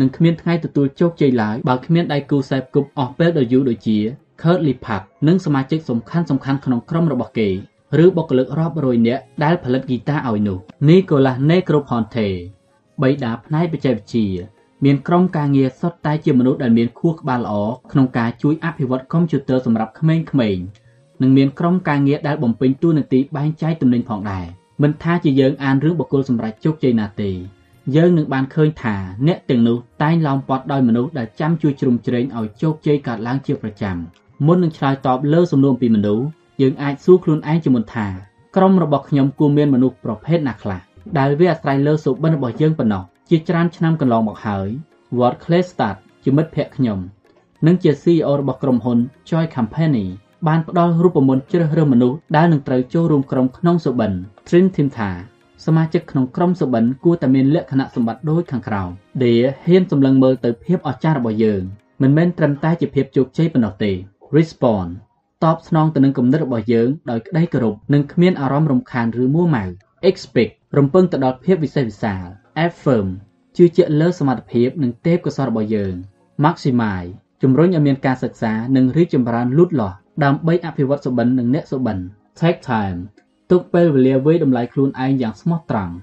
នឹងគ្មានថ្ងៃទទួលជោគជ័យឡើយបើគ្មានដៃគូសេពគប់អស់ពេលដ៏យូរដូចជា Curly Park និងសមាជិកសំខាន់សំខាន់ក្នុងក្រុមរបស់គេឬបុគ្គលិករាប់រយនាក់ដែលផលិតហ្គីតាឲ្យនោះ Nicolas Negroponte បៃតាផ្នែកបច្ចេកវិទ្យា មានក្រុមការងារសុទ្ធតែជាមនុស្សដែលមានខួរក្បាលល្អក្នុងការជួយអភិវឌ្ឍកុំព្យូទ័រសម្រាប់ក្មេងៗនិងមានក្រុមការងារដែលបំពេញតួនាទីបែងចែកទំនិញផងដែរមិនថាជាយើងអានរឿងបុគ្គលសម្រាប់ជោគជ័យណាទេយើងនឹងបានឃើញថាអ្នកទាំងនោះតែងឡោមព័ទ្ធដោយមនុស្សដែលចាំជួយជ្រោមជ្រែងឲ្យជោគជ័យកើតឡើងជាប្រចាំមុននឹងឆ្លើយតបលើសំណួរពីមនុស្សយើងអាចសួរខ្លួនឯងជាមុនថាក្រុមរបស់ខ្ញុំគួរមានមនុស្សប្រភេទណាខ្លះដែលវាអាស្រ័យលើសុបិនរបស់យើងប៉ុណ្ណោះ ជាច្រើនឆ្នាំកន្លងមកហើយ Ward Claystad ជាមិត្តភ័ក្តិខ្ញុំ និងជា CEO របស់ក្រុមហ៊ុន Joy Company បានផ្ដល់រូបមន្តជ្រើសរើសមនុស្សដែលនឹងត្រូវចូលរួមក្រុមក្នុងសុបិន Trin Team ថាសមាជិកក្នុងក្រុមសុបិនគួរតែមានលក្ខណៈសម្បត្តិដូចខាងក្រោមដែលហ៊ានសម្លឹងមើលទៅភាពអស្ចារ្យរបស់យើងមិនមែនត្រឹមតែជាភាពជោគជ័យប៉ុណ្ណោះទេ Respawn តបស្នងទៅនឹងគំនិតរបស់យើងដោយក្តីគោរពនិងគ្មានអារម្មណ៍រំខានឬមួម៉ៅ expect រំពឹងទៅដល់ភាពវិសេសវិសាល affirm ជឿជាក់លើសមត្ថភាពនិងទេពកោសល្យរបស់យើង maximize ជំរុញឲ្យមានការសិក្សានិងរីកចម្រើនលូតលាស់ដើម្បីអភិវឌ្ឍសុបិននិងអ្នកសុបិន Take time ទុកពេលវេលាវិយតម្លៃខ្លួនឯងយ៉ាងស្មោះត្រង់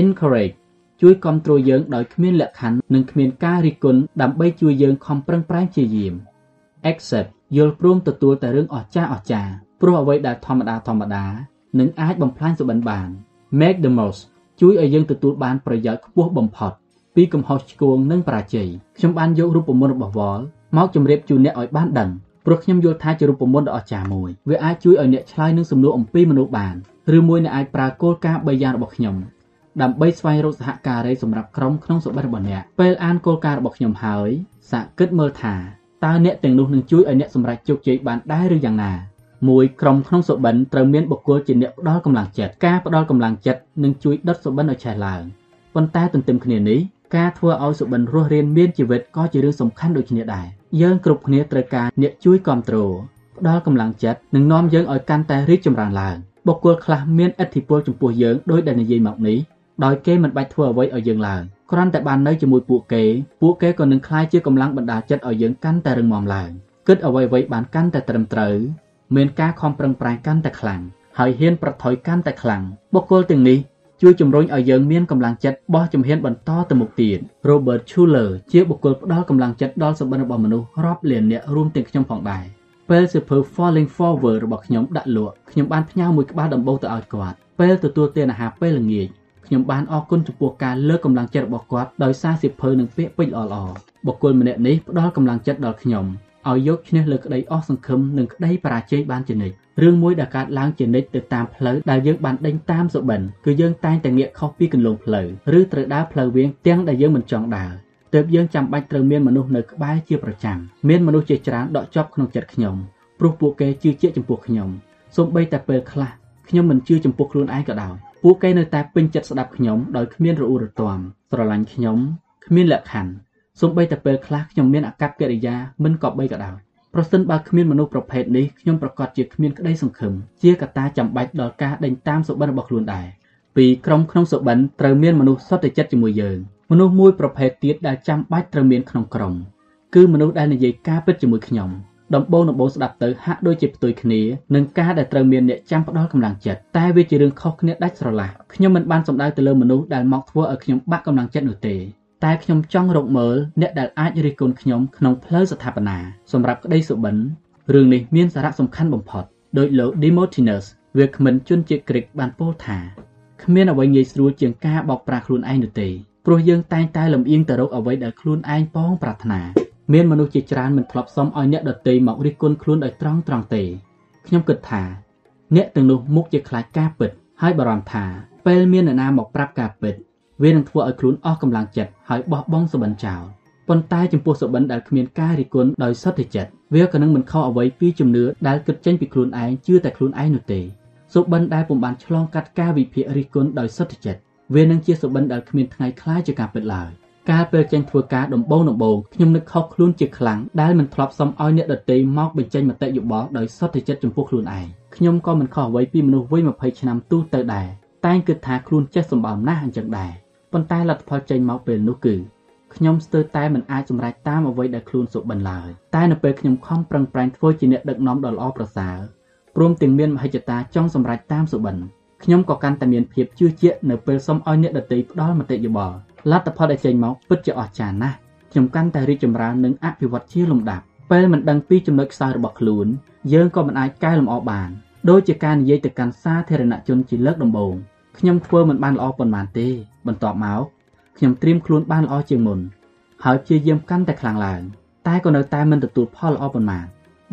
Encourage ជួយគ្រប់គ្រងយើងដោយគ្មានលក្ខខណ្ឌនិងគ្មានការរិះគន់ដើម្បីជួយយើងខំប្រឹងប្រែងព្យាយាម Accept យល់ព្រមទទួលតែរឿងអស្ចារ្យអស្ចារ្យព្រោះអ្វីដែលធម្មតាធម្មតានឹងអាចបំផ្លាញសុបិនបាន Make the most ជួយឲ្យយើងទទួលបានប្រយោជន៍ខ្ពស់បំផុតពីកំហុសឆ្គងនិងបរាជ័យខ្ញុំបានយករូបមន្តរបស់វលមកជម្រាបជូនអ្នកឲ្យបានដឹងព្រោះខ្ញុំយល់ថាជារូបមន្តដ៏អស្ចារ្យមួយវាអាចជួយឲ្យអ្នកឆ្លើយនឹងសំណួរអំពីមនុស្សបានឬមួយអ្នកអាចប្រើគោលការណ៍3យ៉ាងរបស់ខ្ញុំដើម្បីស្វែងរកសហការីសម្រាប់ក្រុមក្នុងសុបិនរបស់អ្នកពេលអានគោលការណ៍របស់ខ្ញុំហើយសាកគិតមើលថាតើអ្នកទាំងនោះនឹងជួយឲ្យអ្នកសម្រេចជោគជ័យបានដែរឬយ៉ាងណា មួយក្រុមក្នុងសុបិនត្រូវមានបុគ្គលជាអ្នកផ្ដល់កម្លាំងចិត្តការផ្ដល់កម្លាំងចិត្តនឹងជួយដុតសុបិនឲ្យឆេះឡើងប៉ុន្តែទន្ទឹមគ្នានេះការធ្វើឲ្យសុបិនរស់រានមានជីវិតក៏ជារឿងសំខាន់ដូចគ្នាដែរយើងគ្រប់គ្នាត្រូវការអ្នកជួយគ្រប់គ្រងផ្ដល់កម្លាំងចិត្តនិងនាំយើងឲ្យកាន់តែរីកចម្រើនឡើងបុគ្គលខ្លះមានឥទ្ធិពលចំពោះយើងដោយដែលនិយាយមកនេះដោយគេមិនបាច់ធ្វើអ្វីឲ្យយើងឡើងគ្រាន់តែបាននៅជាមួយពួកគេពួកគេក៏នឹងក្លាយជាកម្លាំងបណ្ដាលចិត្តឲ្យយើងកាន់តែរឹងមាំឡើងគិតអ្វីៗបានកាន់តែត្រឹមត្រូវ មានការខំប្រឹងប្រែងកាន់តែខ្លាំងហើយហ៊ានប្រថុយកាន់តែខ្លាំងបុគ្គលទាំងនេះជួយជំរុញឲ្យយើងមានកម្លាំងចិត្តបោះជំហានបន្តទៅមុខទៀត Robert Schuller ជាបុគ្គលផ្ដល់កម្លាំងចិត្តដល់សម្បត្តិរបស់មនុស្សរាប់លានអ្នករួមទាំងខ្ញុំផងដែរពេលសៀវភៅ Falling Forward របស់ខ្ញុំដាក់លក់ខ្ញុំបានផ្ញើមួយក្បាលដំបូងទៅឲ្យគាត់ពេលទទួលទានអាហារពេលល្ងាចខ្ញុំបានអរគុណចំពោះការលើកកម្លាំងចិត្តរបស់គាត់ដោយសារសៀវភៅនិងពាក្យពេចន៍ល្អៗបុគ្គលម្នាក់នេះផ្ដល់កម្លាំងចិត្តដល់ខ្ញុំ ឲ្យយកឈ្នះលើក្តីអស់សង្ឃឹមនិងក្តីបរាជ័យបានជានិច្ចរឿងមួយដែលកើតឡើងជានិច្ចទៅតាមផ្លូវដែលយើងបានដេញតាមសុបិនគឺយើងតែងតែងាកខុសពីគន្លងផ្លូវឬត្រូវដើរផ្លូវវាងទាំងដែលយើងមិនចង់ដើរទើបយើងចាំបាច់ត្រូវមានមនុស្សនៅក្បែរជាប្រចាំមានមនុស្សជាច្រើនដកជាប់ក្នុងចិត្តខ្ញុំព្រោះពួកគេជឿជាក់ចំពោះខ្ញុំសូម្បីតែពេលខ្លះខ្ញុំមិនជឿចំពោះខ្លួនឯងក៏ដោយពួកគេនៅតែពេញចិត្តស្ដាប់ខ្ញុំដោយគ្មានរអ៊ូរទាំស្រឡាញ់ខ្ញុំគ្មានលក្ខខណ្ឌ សូម្បីតែពេលខ្លះខ្ញុំមានអកប្បកិរិយាមិនក៏បីក៏ដោយប្រសិនបើគ្មានមនុស្សប្រភេទនេះខ្ញុំប្រកាសជាគ្មានក្តីសង្ឃឹមជាកត្តាចាំបាច់ដល់ការដេញតាមសុបិនរបស់ខ្លួនដែរពីក្រុមក្នុងសុបិនត្រូវមានមនុស្សសុទ្ធចិត្តជាមួយយើងមនុស្សមួយប្រភេទទៀតដែលចាំបាច់ត្រូវមានក្នុងក្រុមគឺមនុស្សដែលនិយាយការពិតជាមួយខ្ញុំដំបូងដំបូងស្ដាប់ទៅហាក់ដូចជាផ្ទុយគ្នានឹងការដែលត្រូវមានអ្នកចាំផ្ដល់កម្លាំងចិត្តតែវាជារឿងខុសគ្នាដាច់ស្រឡះខ្ញុំមិនបានសំដៅទៅលើមនុស្សដែលមកធ្វើឲ្យខ្ញុំបាក់កម្លាំងចិត្តនោះទេ តែខ្ញុំចង់រកមើលអ្នកដែលអាចរិះគន់ខ្ញុំក្នុងផ្លូវស្ថាបនាសម្រាប់ក្តីសុបិនរឿងនេះមានសារៈសំខាន់បំផុតដោយលោក Demotinus វាគ្មិនជនជាតិក្រិកបានពោលថាគ្មានអ្វីងាយស្រួលជាងការបោកប្រាស់ខ្លួនឯងនោះទេព្រោះយើងតែងតែលំអៀងទៅរកអ្វីដែលខ្លួនឯងប៉ងប្រាថ្នាមានមនុស្សជាច្រើនមិនធ្លាប់សុំឲ្យអ្នកដទៃមករិះគន់ខ្លួនដោយត្រង់ត្រង់ទេខ្ញុំគិតថា អ្នកទាំងនោះមុខជាខ្លាចការពិតហើយបារម្ភថាពេលមាននរណាមកប្រាប់ការពិត វានឹងធ្វើឲ្យខ្លួនអស់កម្លាំងចិត្តហើយបោះបង់សុបិនចោលប៉ុន្តែចំពោះសុបិនដែលគ្មានការរិះគន់ដោយសត្យចិត្តវាក៏នឹងមិនខុសអ្វីពីជំនឿដែលគិតចេញពីខ្លួនឯងជឿតែខ្លួនឯងនោះទេសុបិនដែលពុំបានឆ្លងកាត់ការវិភាគរិះគន់ដោយសត្យចិត្តវានឹងជាសុបិនដែលគ្មានថ្ងៃខ្លាយជាការពិតឡើយកាលពេលចេញធ្វើការដំបូងដំបូងខ្ញុំនឹកខុសខ្លួនជាខ្លាំងដែលមិនធ្លាប់សុំឲ្យអ្នកដទៃមកបញ្ចេញមតិយោបល់ដោយសត្យចិត្តចំពោះខ្លួនឯងខ្ញុំក៏មិនខុសអ្វីពីមនុស្សវ័យ20ឆ្នាំទូទៅដែរតែងគិតថាខ្លួនចេះសម្បើមណាស់អញ្ចឹងដែរ ប៉ុន្តែលទ្ធផលចេញមកពេលនោះគឺខ្ញុំស្ទើរតែមិនអាចសម្រេចតាមអ្វីដែលខ្លួនសុបិនឡើយតែនៅពេលខ្ញុំខំប្រឹងប្រែងធ្វើជាអ្នកដឹកនាំដ៏ល្អប្រសើរព្រមទាំងមានមហិច្ឆតាចង់សម្រេចតាមសុបិនខ្ញុំក៏កាន់តែមានភាពជឿជាក់នៅពេលសុំឲ្យអ្នកដទៃផ្ដល់មតិយោបល់លទ្ធផលដែលចេញមកពិតជាអស្ចារ្យណាស់ខ្ញុំកាន់តែរីកចម្រើននិងអភិវឌ្ឍជាលំដាប់ពេលមិនដឹងពីចំណុចខ្សោយរបស់ខ្លួនយើងក៏មិនអាចកែលម្អបានដូចជាការនិយាយទៅកាន់សាធារណជនជាលើកដំបូង ខ្ញុំធ្វើមិនបានល្អប៉ុន្មានទេ បន្ទាប់មកខ្ញុំត្រៀមខ្លួនបានល្អជាងមុនហើយព្យាយាមកាន់តែខ្លាំងឡើង តែក៏នៅតែមិនទទួលផលល្អប៉ុន្មាន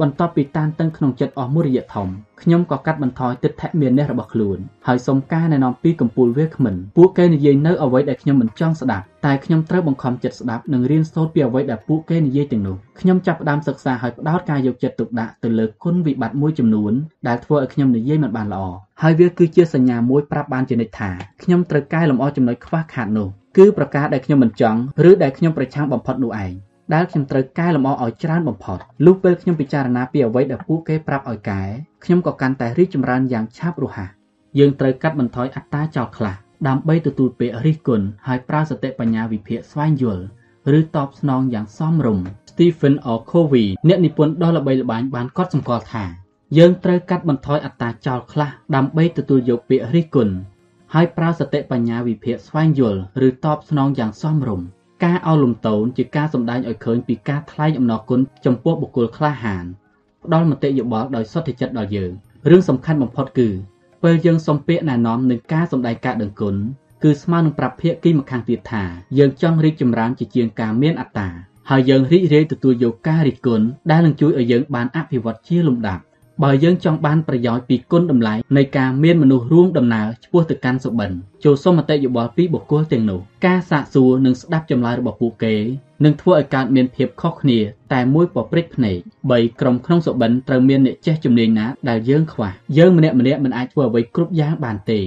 បន្ទាប់ពីតានតឹងក្នុងចិត្តអស់មួយរយៈធំខ្ញុំក៏កាត់បន្ថយទិដ្ឋិមានះរបស់ខ្លួនហើយសូមការណែនាំពីកម្ពុជាវាគ្មិនពួកគេនិយាយនៅអ្វីដែលខ្ញុំមិនចង់ស្ដាប់តែខ្ញុំត្រូវបង្ខំចិត្តស្ដាប់និងរៀនសូត្រពីអ្វីដែលពួកគេនិយាយទាំងនោះខ្ញុំចាប់ផ្ដើមសិក្សាហើយផ្ដោតការយកចិត្តទុកដាក់ទៅលើគុណវិបត្តិមួយចំនួនដែលធ្វើឲ្យខ្ញុំនិយាយមិនបានល្អហើយវាគឺជាសញ្ញាមួយប្រាប់បានជានិច្ចថាខ្ញុំត្រូវកែលម្អចំណុចខ្វះខាតនោះគឺប្រការដែលខ្ញុំមិនចង់ឬដែលខ្ញុំប្រឆាំងបំផុតនោះឯង ដែលខ្ញុំត្រូវកែលម្អឲ្យច្រើនបំផុតលុះពេលខ្ញុំពិចារណាពីអ្វីដែលពួកគេប្រាប់ឲ្យកែខ្ញុំក៏កាន់តែរីកចម្រើនយ៉ាងឆាប់រហ័សយើងត្រូវកាត់បន្ថយអត្តាចោលខ្លះដើម្បីទទួលពេលរិះគន់ហើយប្រើសតិបញ្ញាវិភាគស្វែងយល់ឬតបស្នងយ៉ាងសមរម្យ Stephen R. Covey អ្នកនិពន្ធដ៏ល្បីល្បាញបានកត់សម្គាល់ថាយើងត្រូវកាត់បន្ថយអត្តាចោលខ្លះដើម្បីទទួលយកពាក្យរិះគន់ហើយប្រើសតិបញ្ញាវិភាគស្វែងយល់ឬតបស្នងយ៉ាងសមរម្យ ការអោលំទោនជាការសម្ដែងឲ្យឃើញពីការថ្លែងអំណរគុណចំពោះបុគ្គលក្លាហានផ្ដល់មតិយោបល់ដោយសុទ្ធចិត្តដល់យើងរឿងសំខាន់បំផុតគឺពេលយើងសំពាកណែនាំនឹងការសម្ដែងការដឹងគុណគឺស្មើនឹងប្រាប់ភាគីម្ខាងទៀតថាយើងចង់រីកចម្រើនជាជាងការមានអត្តាហើយយើងរីករាយទទួលយកការរិះគន់ដែលនឹងជួយឲ្យយើងបានអភិវឌ្ឍជាលំដាប់ បើយើងចង់បានប្រយោជន៍ពីគុណតម្លៃនៃការមានមនុស្សរួមដំណើរឆ្ពោះទៅកាន់សុបិនចូលសុំមតិយោបល់ពីបុគ្គលទាំងនោះការសាកសួរនិងស្ដាប់ចម្លើយរបស់ពួកគេនឹងធ្វើឲ្យកើតមានភាពខុសគ្នាតែមួយប្រព្រឹត្តភ្នែក3ក្រុមក្នុងសុបិនត្រូវមានអ្នកចេះជំនាញណាដែលយើងខ្វះយើងម្នាក់ម្នាក់មិនអាចធ្វើអ្វីគ្រប់យ៉ាងបានទេ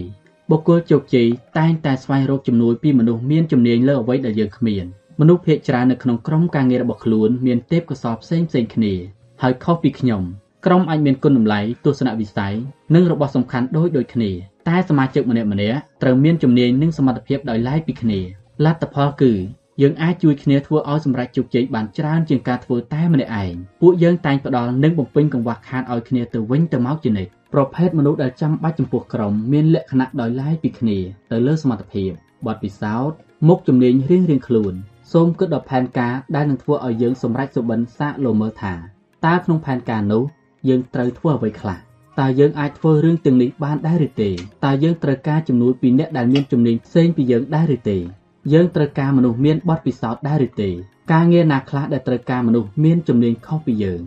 បុគ្គលជោគជ័យតែងតែស្វែងរកជំនួយពីមនុស្សមានជំនាញលើអ្វីដែលយើងគ្មានមនុស្សភាគច្រើននៅក្នុងក្រុមការងាររបស់ខ្លួនមានទេពកោសល្យផ្សេងផ្សេងគ្នាហើយខុសពីខ្ញុំ ក្រុមអាចមានគុណតម្លៃទស្សនវិស័យនិងរបស់សំខាន់ដូចដូចគ្នា តែសមាជិកម្នាក់ម្នាក់ត្រូវមានជំនាញនិងសមត្ថភាពដោយឡែកពីគ្នាលទ្ធផលគឺយើងអាចជួយគ្នាធ្វើឲ្យសម្រេចជោគជ័យបានច្រើនជាងការធ្វើតែម្នាក់ឯងពួកយើងតែងផ្ដល់និងបំពេញកង្វះខាតឲ្យគ្នាទៅវិញទៅមកជានិច្ចប្រភេទមនុស្សដែលចាំបាច់ចំពោះក្រុមមានលក្ខណៈដោយឡែកពីគ្នាទៅលើសមត្ថភាពបទពិសោធន៍មុខជំនាញរៀងៗខ្លួនសូមគិតដល់ផែនការដែលនឹងធ្វើឲ្យយើងសម្រេចសុបិនសាកលោមើលថាតើក្នុងផែនការនោះ យើងត្រូវធ្វើអ្វីខ្លះតើយើងអាចធ្វើរឿងទាំងនេះបានដែរឬទេតើយើងត្រូវការជំនួយពីអ្នកដែលមានជំនាញផ្សេងពីយើងដែរឬទេយើងត្រូវការមនុស្សមានបទពិសោធន៍ដែរឬទេការងារណាខ្លះដែលត្រូវការមនុស្សមានជំនាញខុសពីយើង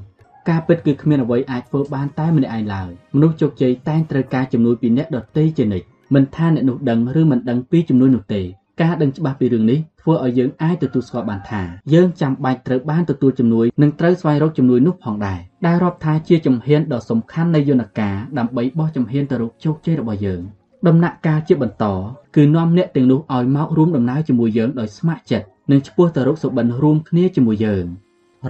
ការពិតគឺគ្មានអ្វីអាចធ្វើបានតែម្នាក់ឯងឡើយមនុស្សជោគជ័យតែងត្រូវការជំនួយពីអ្នកដទៃជានិច្ចមិនថាអ្នកនោះដឹងឬមិនដឹងពីជំនួយនោះទេការដឹងច្បាស់ពីរឿងនេះ ធ្វើឲ្យយើងអាចទទួលស្គាល់បានថាយើងចាំបាច់ត្រូវបានទទួលជំនួយនិងត្រូវស្វែងរកជំនួយនោះផងដែរដែលរាប់ថាជាជំហានដ៏សំខាន់នៃយន្តការដើម្បីបោះជំហានទៅរកជោគជ័យរបស់យើងដំណាក់កាលជាបន្តគឺនាំអ្នកទាំងនោះឲ្យមករួមដំណើរជាមួយយើងដោយស្ម័គ្រចិត្តនិងឆ្ពោះទៅរកសុបិនរួមគ្នាជាមួយយើង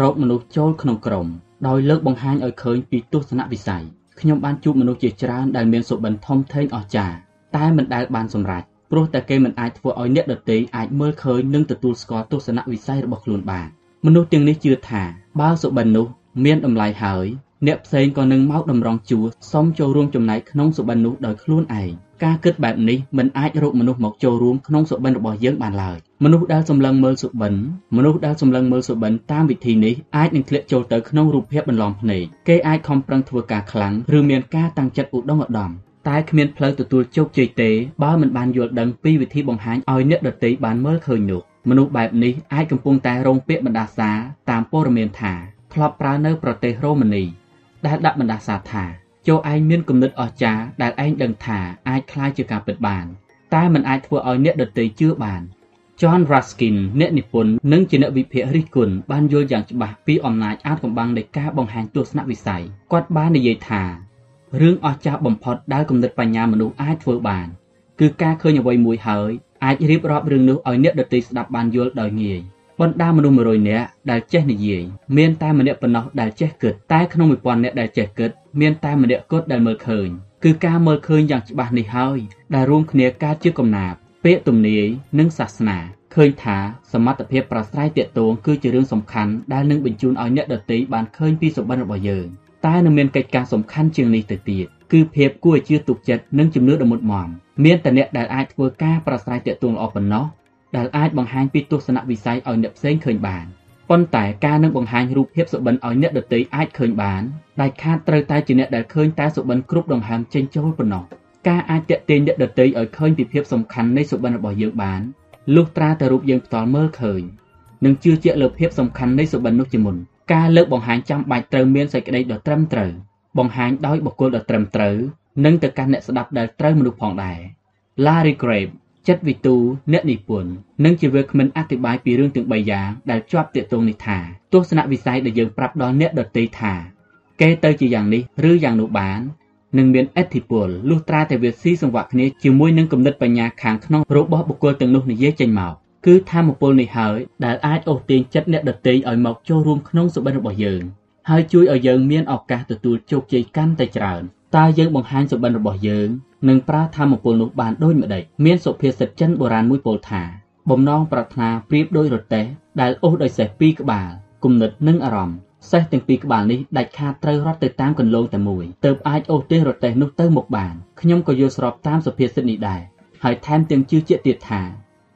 រកមនុស្សចូលក្នុងក្រុមដោយលើកបង្ហាញឲ្យឃើញពីទស្សនវិស័យខ្ញុំបានជួបមនុស្សជាច្រើនដែលមានសុបិនធំធេងអស្ចារ្យតែមិនដែលបានសម្រេច ព្រោះតែគេមិនអាចធ្វើឲ្យអ្នកដទៃអាចមើលឃើញនិងទទួលស្គាល់ទស្សនវិស័យរបស់ខ្លួនបានមនុស្សទាំងនេះជឿថាបើសុបិននោះមានតម្លៃហើយអ្នកផ្សេងក៏នឹងមកតម្រង់ជួរសុំចូលរួមចំណែកក្នុងសុបិននោះដោយខ្លួនឯងការគិតបែបនេះមិនអាចរកមនុស្សមកចូលរួមក្នុងសុបិនរបស់យើងបានឡើយមនុស្សដែលសម្លឹងមើលសុបិនមនុស្សដែលសម្លឹងមើលសុបិនតាមវិធីនេះអាចនឹងធ្លាក់ចូលទៅក្នុងរូបភាពបន្លំភ្នែកគេអាចខំប្រឹងធ្វើការខ្លាំងឬមានការតាំងចិត្តឧត្តមឧត្តម តែគ្មានផ្លូវទទួលជោគជ័យទេបើមិនបានយល់ដឹងពីវិធីបង្ហាញឲ្យអ្នកដទៃបានមើលឃើញនោះមនុស្សបែបនេះអាចកំពុងតែរងពាក្យបណ្ដាសាតាមព័ត៌មានថាធ្លាប់ប្រើនៅប្រទេសរ៉ូម៉ានីដែលដាក់បណ្ដាសាថាចូលឯងមានគំនិតអស្ចារ្យដែលឯងដឹងថាអាចคล้ายជាការពិតបាន តែมันអាចធ្វើឲ្យអ្នកដទៃជឿបាន John Ruskin អ្នកនិពន្ធនិងជាអ្នកវិភាគរិះគន់បានយល់យ៉ាងច្បាស់ពីអំណាចអាថ៌កំបាំងនៃការបង្ហាញទស្សនវិស័យគាត់បាននិយាយថា រឿងអស្ចារ្យបំផុតដែលគំនិតបញ្ញាមនុស្សអាចធ្វើបាន គឺការឃើញអ្វីមួយហើយអាចរៀបរាប់រឿងនោះឲ្យអ្នកដទៃស្ដាប់បានយល់ដោយងាយបណ្ដាមនុស្ស100នាក់ដែលចេះនិយាយមានតែម្នាក់ប៉ុណ្ណោះដែលចេះគិតតែក្នុង1000នាក់ដែលចេះគិតមានតែម្នាក់គត់ដែលមើលឃើញគឺការមើលឃើញយ៉ាងច្បាស់នេះហើយដែលរួមគ្នាការជាកំណាព្យពាក្យទំនាយនិងសាសនាឃើញថាសមត្ថភាពប្រស្រ័យទាក់ទងគឺជារឿងសំខាន់ដែលនឹងបញ្ជូនឲ្យអ្នកដទៃបានឃើញពីសម្បត្តិរបស់យើង តែនៅមានកិច្ចការសំខាន់ជាងនេះទៅទៀតគឺភាពគួរឲ្យជឿទុកចិត្តនិងជំនឿដ៏មុតមមមានតែអ្នកដែលអាចធ្វើការប្រស្រ័យទាក់ទងល្អប៉ុណ្ណោះដែលអាចបង្ហាញពីទស្សនវិស័យឲ្យអ្នកផ្សេងឃើញបានប៉ុន្តែការនឹងបង្ហាញរូបភាពសុបិនឲ្យអ្នកដទៃអាចឃើញបានដែលខាតត្រូវតែជាអ្នកដែលឃើញតែសុបិនគ្រប់ដង្ហើមចេញចូលប៉ុណ្ណោះការអាចតាក់ទាញអ្នកដទៃឲ្យឃើញពីភាពសំខាន់នៃសុបិនរបស់យើងបានលុះត្រាតែរូបយើងផ្ទាល់មើលឃើញនិងជឿជាក់លើភាពសំខាន់នៃសុបិននោះជាមុន ការលើកបង្ហាញចាំបាច់ត្រូវមានសេចក្តីដ៏ត្រឹមត្រូវបង្ហាញដោយបុគ្គលដ៏ត្រឹមត្រូវនិងទៅកាន់អ្នកស្ដាប់ដែលត្រូវមនុស្សផងដែរ Larry Crabb ចិត្តវិទូអ្នកនិពន្ធនិងជាវាគ្មិនអធិប្បាយពីរឿងទាំង3យ៉ាងដែលជាប់ទាក់ទងនេះថាទស្សនវិស័យដែលយើងប្រាប់ដល់អ្នកដទៃថា គេទៅជាយ៉ាងនេះឬយ៉ាងនោះបាននឹងមានអធិពលលុះត្រាតែវាស៊ីសង្វាក់គ្នាជាមួយនឹងគំនិតបញ្ញាខាងក្នុងរបស់បុគ្គលទាំងនោះនិយាយចេញមក គឺធម៌ពលនេះហើយដែលអាចអូសទាញចិត្តអ្នកដទៃឲ្យមកចូលរួមក្នុងសុបិនរបស់យើងហើយជួយឲ្យយើងមានឱកាសទទួលជោគជ័យកាន់តែច្រើនតើយើងបង្ហាញសុបិនរបស់យើងនិងប្រើធម៌ពលនោះបានដូចម្ដេចមានសុភាសិតចិនបុរាណមួយពោលថាបំណងប្រាថ្នាប្រៀបដូចរទេះដែលអូសដោយសេះពីរក្បាលគំនិតនិងអារម្មណ៍សេះទាំងពីរក្បាលនេះដាច់ខាតត្រូវរត់ទៅតាមគន្លងតែមួយទើបអាចអូសទេសរទេះនោះទៅមុខបានខ្ញុំក៏យល់ស្របតាមសុភាសិតនេះដែរហើយថែមទាំងជឿជាក់ទៀតថា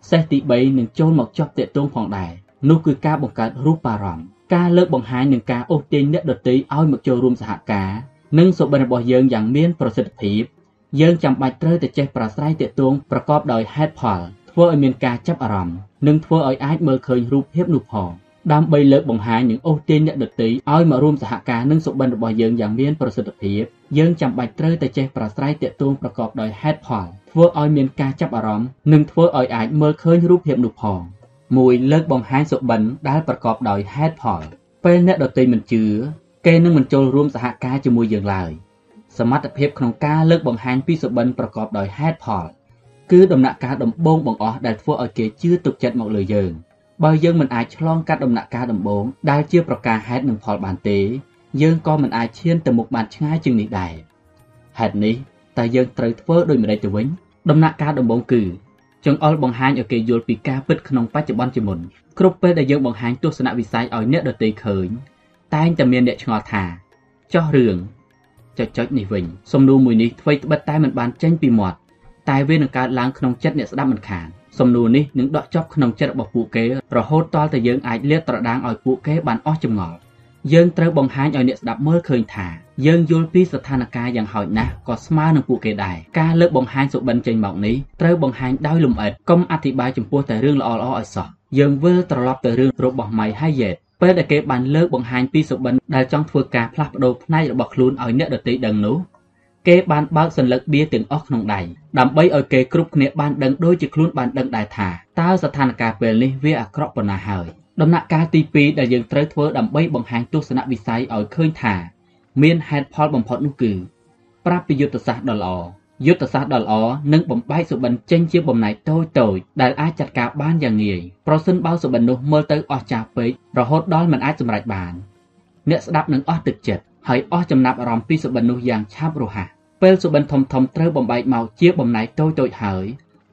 សេះទី3នឹងចូលមកជាប់តាក់ទងផងដែរនោះគឺការបង្កើតរូបអារម្មណ៍ការលើកបង្ហាញនឹងការអូសទាញអ្នកដទៃឲ្យមកចូលរួមសហការនិងសុបិនរបស់យើងយ៉ាងមានប្រសិទ្ធភាពយើងចាំបាច់ត្រូវតែចេះប្រាស្រ័យទាក់ទងប្រកបដោយហេតុផលធ្វើឲ្យមានការចាប់អារម្មណ៍និងធ្វើឲ្យអាចមើលឃើញរូបភាពនោះផងដើម្បីលើកបង្ហាញនិងអូសទាញអ្នកដទៃឲ្យមករួមសហការនឹងសុបិនរបស់យើងយ៉ាងមានប្រសិទ្ធភាពយើងចាំបាច់ត្រូវតែចេះប្រាស្រ័យទាក់ទងប្រកបដោយហេតុផល ធ្វើឲ្យមានការចាប់អារម្មណ៍និងធ្វើឲ្យអាចមើលឃើញរូបភាពនោះផងមួយលើកបង្ហាញសុបិនដែលប្រកបដោយហេតុផលពេលអ្នកដទៃមិនជឿគេនឹងមិនចូលរួមសហការជាមួយយើងឡើយសមត្ថភាពក្នុងការលើកបង្ហាញពីសុបិនប្រកបដោយហេតុផលគឺដំណាក់កាលដំបូងបង្អស់ដែលធ្វើឲ្យគេជឿទុកចិត្តមកលើយើងបើយើងមិនអាចឆ្លងកាត់ដំណាក់កាលដំបូងដែលជាប្រការហេតុនិងផលបានទេ យើងក៏មិនអាចឈានទៅមុខបានឆ្ងាយជាងនេះដែរហេតុនេះតើយើងត្រូវធ្វើដូចម្តេចទៅវិញ ដំណាក់កាលដំបូងគឺចង្អុលបង្ហាញឲ្យគេយល់ពីការពិតក្នុងបច្ចុប្បន្នជាមុនគ្រប់ពេលដែលយើងបង្ហាញទស្សនវិស័យឲ្យអ្នកដទៃឃើញ តែងតែមានអ្នកឆ្ងល់ថាចោះរឿងចុចចុចនេះវិញសំណួរមួយនេះអ្វីត្បិតតែមិនបានចេញពីមាត់តែវានឹងកើតឡើងក្នុងចិត្តអ្នកស្ដាប់មិនខានសំណួរនេះនឹងដកចប់ក្នុងចិត្តរបស់ពួកគេរហូតទាល់តែយើងអាចលាតត្រដាងឲ្យពួកគេបានអស់ចម្ងល់ យើងត្រូវបង្ហាញឲ្យអ្នកស្ដាប់មើលឃើញថាយើងយល់ពីស្ថានភាពយ៉ាងហោចណាស់ក៏ស្មើនឹងពួកគេដែរការលើកបង្ហាញសុបិនចេញមកនេះត្រូវបង្ហាញដោយលម្អិតកុំអធិប្បាយចំពោះតែរឿងល្អៗឲ្យសោះយើងវិលត្រឡប់ទៅរឿងរបស់ម៉ៃហៃយ៉េតពេលដែលគេបានលើកបង្ហាញពីសុបិនដែលចង់ធ្វើការផ្លាស់ប្ដូរផ្នែករបស់ខ្លួនឲ្យអ្នកដទៃដឹងនោះគេបានបើកសន្លឹកបៀទាំងអស់ក្នុងដៃដើម្បីឲ្យគេគ្រប់គ្នាបានដឹងដូចជាខ្លួនបានដឹងដែរថាតើស្ថានភាពពេលនេះវាអាក្រក់ប៉ុណ្ណាហើយ ដំណាក់កាលទី2ដែលយើងត្រូវធ្វើដើម្បីបង្ហាញទស្សនវិស័យឲ្យឃើញថា មានហេតុផលបំផុតនោះគឺប្រាប់ពីយុទ្ធសាស្ត្រដ៏ល្អយុទ្ធសាស្ត្រដ៏ល្អនឹងបំបែកសុបិនចេញជាបំណែកតូចតូចដែលអាចចាត់ការបានយ៉ាងងាយប្រសិនបើសុបិននោះមើលទៅអស់ចាស់ពេករហូតដល់មិនអាចសម្រេចបានអ្នកស្ដាប់នឹងអស់ទឹកចិត្តហើយអស់ចំណាប់អារម្មណ៍ពីសុបិននោះយ៉ាងឆាប់រហ័សពេលសុបិនធំធំត្រូវបំបែកមកជាបំណែកតូចតូចហើយ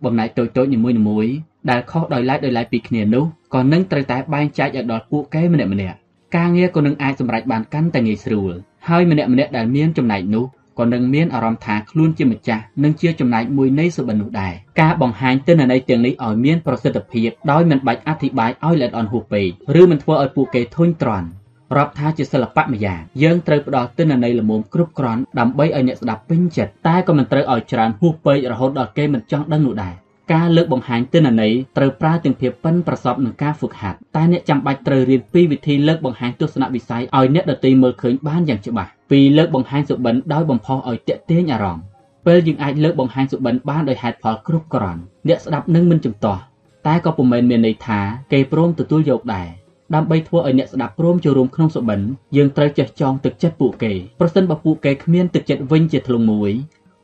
បំណែកតូចតូចនីមួយៗ ដែលខុសដោយឡែកដោយឡែកពីគ្នានោះក៏នឹងត្រូវតែបែងចែកឲ្យដល់ពួកគេម្នាក់ម្នាក់ការងារក៏នឹងអាចសម្រេចបានកាន់តែងាយស្រួលហើយម្នាក់ម្នាក់ដែលមានចំណែកនោះក៏នឹងមានអារម្មណ៍ថាខ្លួនជាម្ចាស់និងជាចំណែកមួយនៃសុបិននោះដែរការបង្ហាញទិន្នន័យទាំងនេះឲ្យមានប្រសិទ្ធភាពដោយមិនបាច់អធិប្បាយឲ្យល្អិតអន់ហួសពេកឬមិនធ្វើឲ្យពួកគេធុញទ្រាន់រាប់ថាជាសិល្បៈម្យ៉ាងយើងត្រូវផ្ដល់ទិន្នន័យល្មមគ្រប់គ្រាន់ដើម្បីឲ្យអ្នកស្ដាប់ពេញចិត្តតែក៏មិនត្រូវឲ្យច្រើនហួសពេករហូតដល់គេមិនចង់ដឹងនោះដែរ ការលើកបង្ហាញទិន្នន័យត្រូវប្រើទាំងភាពប៉ិនប្រសប់នឹងការហ្វឹកហាត់តែអ្នកចាំបាច់ត្រូវរៀនពីវិធីលើកបង្ហាញទស្សនវិស័យឲ្យអ្នកដទៃមើលឃើញបានយ៉ាងច្បាស់ពីលើកបង្ហាញសុបិនដោយបំផុសឲ្យតាក់ទាញអារម្មណ៍ពេលយើងអាចលើកបង្ហាញសុបិនបានដោយហេតុផលគ្រប់គ្រាន់អ្នកស្ដាប់នឹងមិនជំទាស់តែក៏ពុំមែនមានន័យថាគេព្រមទទួលយកដែរដើម្បីធ្វើឲ្យអ្នកស្ដាប់ព្រមចូលរួមក្នុងសុបិនយើងត្រូវចេះចងទឹកចិត្តពួកគេប្រសិនបើពួកគេគ្មានទឹកចិត្តវិញជាធ្លុងមួយ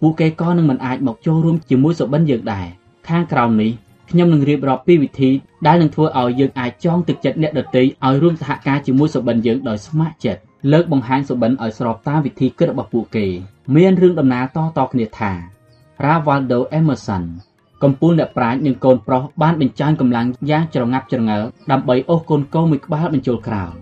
ពួកគេក៏នឹងមិនអាចមកចូលរួមជាមួយសុបិនយើងដែរ ខាងក្រោមនេះខ្ញុំនឹងរៀបរាប់ពីវិធីដែលនឹងធ្វើឲ្យយើងអាចចងទឹកចិត្តអ្នកដទៃឲ្យរួមសហការជាមួយសុបិនយើងដោយស្ម័គ្រចិត្តលើកបង្ហាញសុបិនឲ្យស្របតាមវិធីគិតរបស់ពួកគេ មានរឿងដំណាលតតគ្នាថា Ravaldo Emerson កំពូលអ្នកប្រាជ្ញនិងកូនប្រុសបានបញ្ចាញកម្លាំងយ៉ាងច្រងាប់ច្រងើដើម្បីអូសកូនគោមួយក្បាលបញ្ចូលក្រោល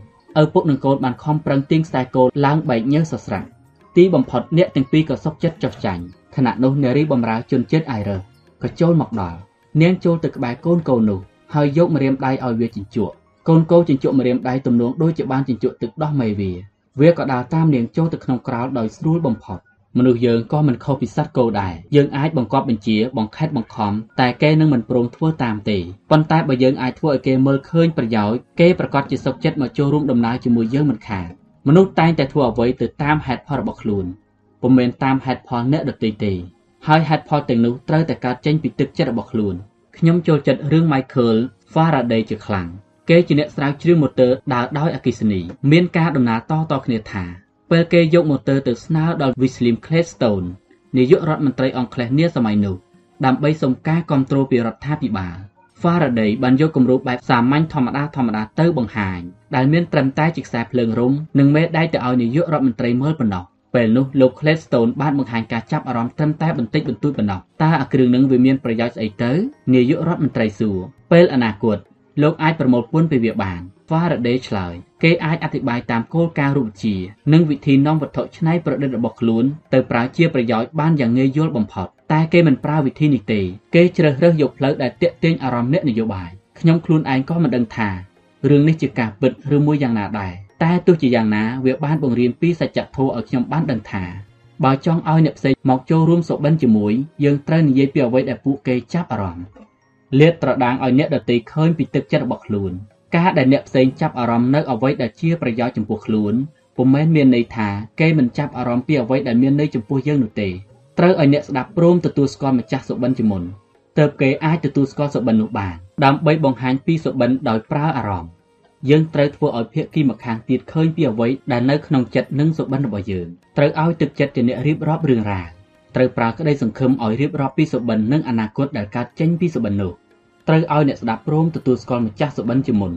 ឪពុកនិងកូនបានខំប្រឹងទាញខ្សែគោឡើងបែកញើសសស្រាក់ទីបំផុតអ្នកទាំងពីរក៏សុខចិត្តចុះចាញ់ខណៈនោះនារីបំរើជនជាតិអៃរ៉ឺ ក៏ចូលមកដល់នាងចូលទៅក្បែរកូនកូននោះហើយយកម្រាមដៃឲ្យវាជញ្ជក់កូនកូនជញ្ជក់ម្រាមដៃទំនងដូចជាបានជញ្ជក់ទឹកដោះមេវាវាក៏ដើរតាមនាងចូលទៅក្នុងក្រោលដោយស្រួលបំផុតមនុស្សយើងក៏មិនខុសពីសត្វគោដែរយើងអាចបង្កប់បញ្ជាបង្ខិតបង្ខំតែគេនឹងមិនព្រមធ្វើតាមទេប៉ុន្តែបើយើងអាចធ្វើឲ្យគេមើលឃើញប្រយោជន៍គេប្រកាសជាសុខចិត្តមកចូលរួមដំណើរជាមួយយើងមិនខានមនុស្សតែងតែធ្វើអ្វីទៅតាមហេតុផលរបស់ខ្លួនពុំមែនតាមហេតុផលអ្នកដទៃទេ ហើយហេតុផលទាំងនោះត្រូវតែកើតចេញពីទឹកចិត្តរបស់ខ្លួនខ្ញុំចូលចិត្តរឿង Michael Faraday ជាខ្លាំងគេជាអ្នកស្រាវជ្រាវម៉ូទ័រដើរដោយអគ្គិសនី មានការដំណើរតតគ្នាថាពេលគេយកម៉ូទ័រទៅស្នើដល់ William Gladstone នាយករដ្ឋមន្ត្រីអង់គ្លេសនាសម័យនោះដើម្បីសុំការគ្រប់គ្រងពីរដ្ឋាភិបាល Faraday បានយកគំរូបែបសាមញ្ញធម្មតាធម្មតាទៅបង្ហាញដែលមានត្រឹមតែជាខ្សែភ្លើងរុំនិងមេដែកទៅឲ្យនាយករដ្ឋមន្ត្រីមើលប៉ុណ្ណោះ ពេលនោះលោក Clayton បានបង្ហាញការចាប់អារម្មណ៍ត្រឹមតែបន្តិចបន្តួចប៉ុណ្ណោះតើអាគ្រឿងនឹងវាមានប្រយោជន៍ស្អីទៅនាយករដ្ឋមន្ត្រីសួរពេលអនាគតលោកអាចប្រមូលពន្ធពីវាបាន Faraday ឆ្លើយគេអាចអធិប្បាយតាមគោលការណ៍រូបវិទ្យានិងវិធីនាំវត្ថុច្នៃប្រឌិតរបស់ខ្លួនទៅប្រើជាប្រយោជន៍បានយ៉ាងងាយយល់បំផុតតែគេមិនប្រើវិធីនេះទេគេជ្រើសរើសយកផ្លូវដែលទាក់ទាញអារម្មណ៍អ្នកនយោបាយខ្ញុំខ្លួនឯងក៏មិនដឹងថារឿងនេះជាការពិតឬមួយយ៉ាងណាដែរ តែទោះជាយ៉ាងណាវាបានបង្រៀនពីសច្ចធម៌ឲ្យខ្ញុំបានដឹងថាបើចង់ឲ្យអ្នកផ្សេងមកចូលរួមសុបិនជាមួយយើងត្រូវនិយាយពីអ្វីដែលពួកគេចាប់អារម្មណ៍លាតត្រដាងឲ្យអ្នកដទៃឃើញពីទឹកចិត្តរបស់ខ្លួនការដែលអ្នកផ្សេងចាប់អារម្មណ៍នៅអ្វីដែលជាប្រយោជន៍ចំពោះខ្លួនពុំមែនមានន័យថាគេមិនចាប់អារម្មណ៍ពីអ្វីដែលមានន័យចំពោះយើងនោះទេត្រូវឲ្យអ្នកស្ដាប់ព្រមទទួលស្គាល់ម្ចាស់សុបិនជាមុនទើបគេអាចទទួលស្គាល់សុបិននោះបានដើម្បីបង្ហាញពីសុបិនដោយប្រើអារម្មណ៍ យើងត្រូវធ្វើឲ្យភាគីម្ខាងទៀតឃើញពីអ្វីដែលនៅក្នុងចិត្តនិងសុបិនរបស់យើងត្រូវឲ្យទឹកចិត្តជាអ្នករៀបរាប់រឿងរ៉ាវត្រូវប្រើក្តីសង្ឃឹមឲ្យរៀបរាប់ពីសុបិននិងអនាគតដែលកើតចេញពីសុបិននោះត្រូវឲ្យអ្នកស្ដាប់ព្រមទទួលស្គាល់ម្ចាស់សុបិនជាមុន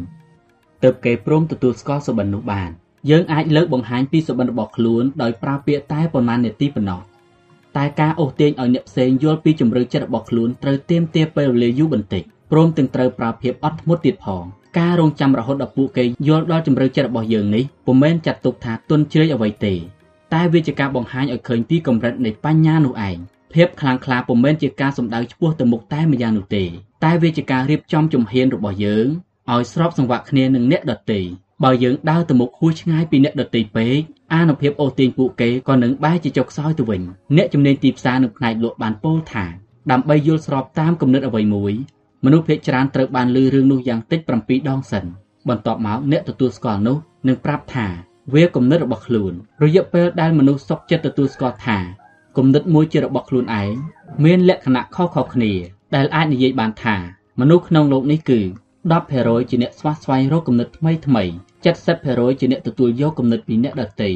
ទើបគេព្រមទទួលស្គាល់សុបិននោះបានយើងអាចលើកបង្ហាញពីសុបិនរបស់ខ្លួនដោយប្រើពាក្យតែប៉ុន្មាននាទីប៉ុណ្ណោះតែការអូសទាញឲ្យអ្នកផ្សេងយល់ពីជំរឿចិត្តរបស់ខ្លួនត្រូវទាមទារពេលវេលាយូរបន្តិចព្រមទាំងត្រូវប្រើភាពអត់ធ្មត់ទៀតផង ការរងចាំរហូតដល់ពួកគេយល់ដល់ជំរឿចិត្តរបស់យើងនេះពុំមែនចាត់ទុកថាទុនជ្រៃអ្វីទេតែវាជាការបង្ហាញឲ្យឃើញពីកម្រិតនៃបញ្ញានោះឯងភាពខ្លាំងក្លាពុំមែនជាការសម្ដៅឆ្ពោះទៅមុខតែម្យ៉ាងនោះទេតែវាជាការរៀបចំជំហានរបស់យើងឲ្យស្របសង្វាក់គ្នានឹងអ្នកដទៃបើយើងដើរទៅមុខហួសឆ្ងាយពីអ្នកដទៃពេកអានុភាពអូសទាញពួកគេក៏នឹងបែរជាចុកខ្សោយទៅវិញអ្នកជំនាញទីផ្សារនៅផ្នែកលក់បានពោលថាដើម្បីយល់ស្របតាមគំនិតអ្វីមួយ មនុស្សភាគច្រើនត្រូវបានលឺរឿងនោះយ៉ាងតិច7ដងសិនបន្ទាប់មកអ្នកទទួលស្គាល់នោះនឹងប្រាប់ថា វាគំនិតរបស់ខ្លួន រយៈពេលដែលមនុស្សសុខចិត្តទទួលស្គាល់ថាគំនិតមួយជារបស់ខ្លួនឯងមានលក្ខណៈខុសៗគ្នា ដែលអាចនិយាយបានថាមនុស្សក្នុងលោកនេះគឺ10%ជាអ្នកស្វះស្វែងរកគំនិតថ្មីថ្មី70%ជាអ្នកទទួលយកគំនិតពីអ្នកដទៃ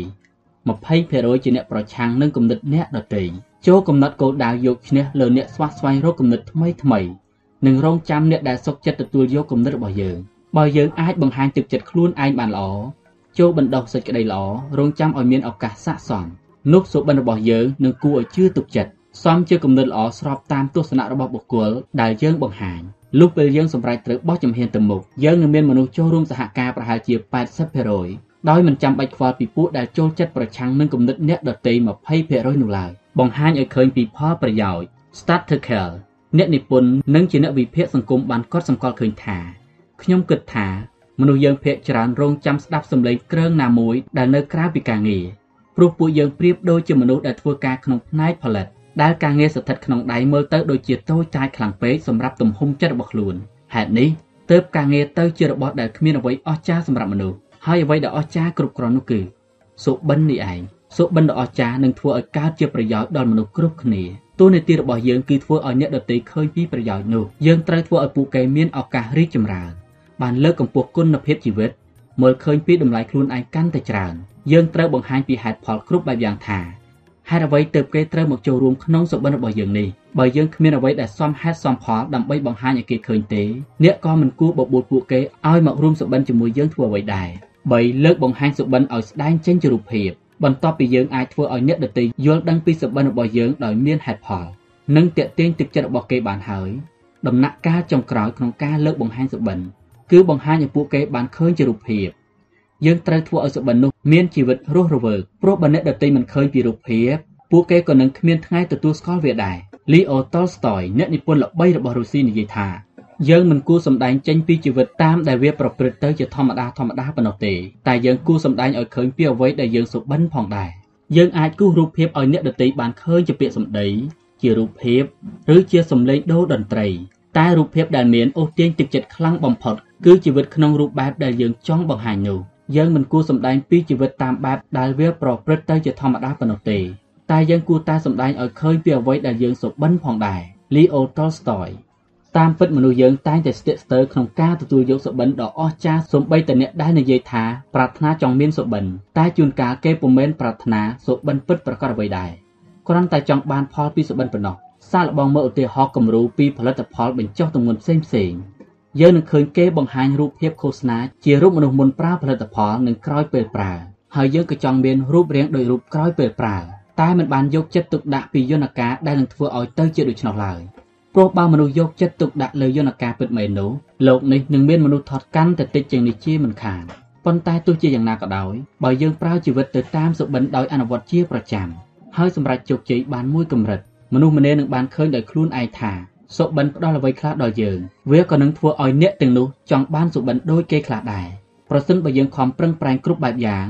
20%ជាអ្នកប្រឆាំងនឹងគំនិតអ្នកដទៃចូលកំណត់គោលដៅយកឈ្នះលើអ្នកស្វះស្វែងរកគំនិតថ្មីថ្មី និងរងចាំអ្នកដែលសុខចិត្តទទួលយកគំនិតរបស់យើងបើយើងអាចបង្ហាញទឹកចិត្តខ្លួនឯងបានល្អចូលបណ្ដោះសេចក្តីល្អរងចាំឲ្យមានឱកាសស័ក្តិសមនោះសុបិនរបស់យើងនឹងគួរឲ្យជឿទុកចិត្តសមជាគំនិតល្អស្របតាមទស្សនៈរបស់បុគ្គលដែលយើងបង្ហាញលុះពេលយើងសម្រេចត្រូវបោះជំហានទៅមុខយើងនឹងមានមនុស្សចូលរួមសហការប្រហែលជា80%ដោយមិនចាំបាច់ខ្វល់ពីពួកដែលចូលចិត្តប្រឆាំងនឹងគំនិតអ្នកដទៃ20%នោះឡើយបង្ហាញឲ្យឃើញពីផលប្រយោជន៍ Statistical អ្នកនិពន្ធនិងជាអ្នកវិភាគសង្គមបានកត់សម្គាល់ឃើញថាខ្ញុំគិតថាមនុស្សយើងភាគច្រើនរងចាំស្ដាប់សម្លេងគ្រឿងណាមួយដែលនៅក្រៅពីការងារព្រោះពួកយើងប្រៀបដូចជាមនុស្សដែលធ្វើការក្នុងផ្នែកផលិតដែលការងារស្ថិតក្នុងដៃមើលទៅដូចជាតូចតាចខ្លាំងពេកសម្រាប់ទំហំចិត្តរបស់ខ្លួនហេតុនេះទើបការងារទៅជារបស់ដែលគ្មានអ្វីអស្ចារ្យសម្រាប់មនុស្សហើយអ្វីដែលអស្ចារ្យគ្រប់គ្រាន់នោះគឺសុបិននេះឯងសុបិនដ៏អស្ចារ្យនឹងធ្វើឲ្យកើតជាប្រយោជន៍ដល់មនុស្សគ្រប់គ្នា តួនាទីរបស់យើងគឺធ្វើឲ្យអ្នកដទៃឃើញពីប្រយោជន៍នោះយើងត្រូវធ្វើឲ្យពួកគេមានឱកាសរីកចម្រើនបានលើកកម្ពស់គុណភាពជីវិតមើលឃើញពីតម្លៃខ្លួនឯងកាន់តែច្រើនយើងត្រូវបង្ហាញពីហេតុផលគ្រប់បែបយ៉ាងថាហេតុអ្វីទើបគេត្រូវមកចូលរួមក្នុងសុបិនរបស់យើងនេះបើយើងគ្មានអ្វីដែលសមហេតុសមផលដើម្បីបង្ហាញឲ្យគេឃើញទេអ្នកក៏មិនគួរបបួលពួកគេឲ្យមករួមសុបិនជាមួយយើងធ្វើអ្វីដែរ3លើកបង្ហាញសុបិនឲ្យស្ដែងចេញជារូបភាព បន្ទាប់ពីយើងអាចធ្វើឲ្យអ្នកដទៃយល់ដឹងពីសុបិនរបស់យើងដោយមានហេតុផល និងតេទៀងទឹកចិត្តរបស់គេបានហើយដំណាក់កាលចុងក្រោយក្នុងការលើកបង្ហាញសុបិនគឺបង្ហាញឲ្យពួកគេបានឃើញជារូបភាពយើងត្រូវធ្វើឲ្យសុបិននោះមានជីវិតរស់រវើកព្រោះបើអ្នកដទៃមិនឃើញពីរូបភាពពួកគេក៏នឹងគ្មានថ្ងៃទទួលស្គាល់វាដែរ Leo Tolstoy អ្នកនិពន្ធល្បីរបស់រុស្ស៊ីនិយាយថា យើងមិនគួរសម្ដែងចេញពីជីវិតតាមដែលវាប្រព្រឹត្តទៅជាធម្មតាធម្មតាប៉ុណ្ណោះទេតែយើងគួរសម្ដែងឲ្យឃើញពីអ្វីដែលយើងសុបិនផងដែរយើងអាចគូសរូបភាពឲ្យអ្នកដទៃបានឃើញជាពាក្យសម្ដី ជារូបភាពឬជាសម្លេងដូរតន្ត្រី តែរូបភាពដែលមានអូសទាញទឹកចិត្តខ្លាំងបំផុតគឺជីវិតក្នុងរូបបែបដែលយើងចង់បង្ហាញនោះយើងមិនគួរសម្ដែងពីជីវិតតាមបែបដែលវាប្រព្រឹត្តទៅជាធម្មតាប៉ុណ្ណោះទេតែយើងគួរតែសម្ដែងឲ្យឃើញពីអ្វីដែលយើងសុបិនផងដែរ Leo Tolstoy តាមពិតមនុស្សយើងតែងតែស្ទាក់ស្ទើរក្នុងការទទួលយកសុបិនដ៏អស្ចារ្យសូម្បីតែអ្នកដែលនិយាយថាប្រាថ្នាចង់មានសុបិនតែជួនកាលគេពុំមែនប្រាថ្នាសុបិនពិតប្រាកដអ្វីដែរគ្រាន់តែចង់បានផលពីសុបិនប៉ុណ្ណោះសាកល្បងមើលឧទាហរណ៍គំរូពីផលិតផលបញ្ចុះទម្ងន់ផ្សេងផ្សេងយើងនឹងឃើញគេបង្ហាញរូបភាពឃោសនាជារូបមនុស្សមុនប្រើផលិតផលនិងក្រោយពេលប្រើហើយយើងក៏ចង់មានរូបរាងដូចរូបក្រោយពេលប្រើតែមិនបានយកចិត្តទុកដាក់ពីយន្តការដែលនឹងធ្វើឲ្យទៅជាដូច្នោះឡើយ ព្រោះបើមនុស្សយកចិត្តទុកដាក់លើយន្តការពិតមែននោះលោកនេះនឹងមានមនុស្សថត់កាន់តែតិចជាងនេះជាមិនខានប៉ុន្តែទោះជាយ៉ាងណាក៏ដោយបើយើងប្រើជីវិតទៅតាមសុបិនដោយអនុវត្តជាប្រចាំហើយសម្រេចជោគជ័យបានមួយកម្រិតមនុស្សម្នានឹងបានឃើញដោយខ្លួនឯងថាសុបិនផ្ដល់អ្វីខ្លះដល់យើងវាក៏នឹងធ្វើឲ្យអ្នកទាំងនោះចង់បានសុបិនដូចគេខ្លះដែរប្រសិនបើយើងខំប្រឹងប្រែងគ្រប់បែបយ៉ាង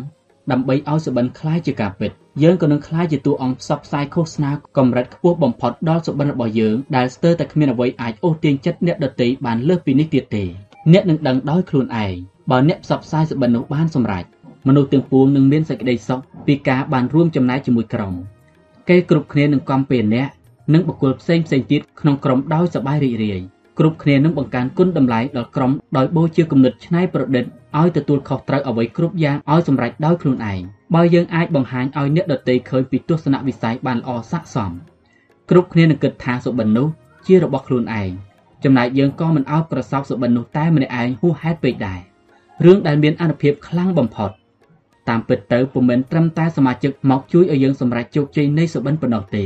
ដើម្បីឲ្យសុបិនคล้ายជាការពិត យើងក៏នឹងក្លាយជាតួអង្គផ្សព្វផ្សាយឃោសនាកម្រិតខ្ពស់បំផុតដល់សុបិនរបស់យើងដែលស្ទើរតែគ្មានអ្វីអាចអូសទាញចិត្តអ្នកដទៃបានលើសពីនេះទៀតទេអ្នកនឹងដឹងដោយខ្លួនឯងបើអ្នកផ្សព្វផ្សាយសុបិននោះបានសម្រេចមនុស្សទាំងពួងនឹងមានសេចក្តីសុខពីការបានរួមចំណែកជាមួយក្រុមគេគ្រប់គ្នានឹងកំពេអ្នកនិងបុគ្គលផ្សេងផ្សេងទៀតក្នុងក្រុមដោយសប្បាយរីករាយ គ្រប់គ្នានឹងបង្កើនគុណតម្លៃដល់ក្រុមដោយបូជាគំនិតច្នៃប្រឌិតឲ្យទទួលខុសត្រូវអ្វីគ្រប់យ៉ាងឲ្យសម្រេចដោយខ្លួនឯងបើយើងអាចបង្ហាញឲ្យអ្នកដទៃឃើញពីទស្សនវិស័យបានល្អស័ក្តិសមគ្រប់គ្នានឹងគិតថាសុបិននោះជារបស់ខ្លួនឯងចំណែកយើងក៏មិនអោបក្រសោបសុបិននោះតែម្នាក់ឯងហួសហេតុពេកដែររឿងដែលមានអនុភាពខ្លាំងបំផុតតាមពិតទៅពុំមែនត្រឹមតែសមាជិកមកជួយឲ្យយើងសម្រេចជោគជ័យនៃសុបិនប៉ុណ្ណោះទេ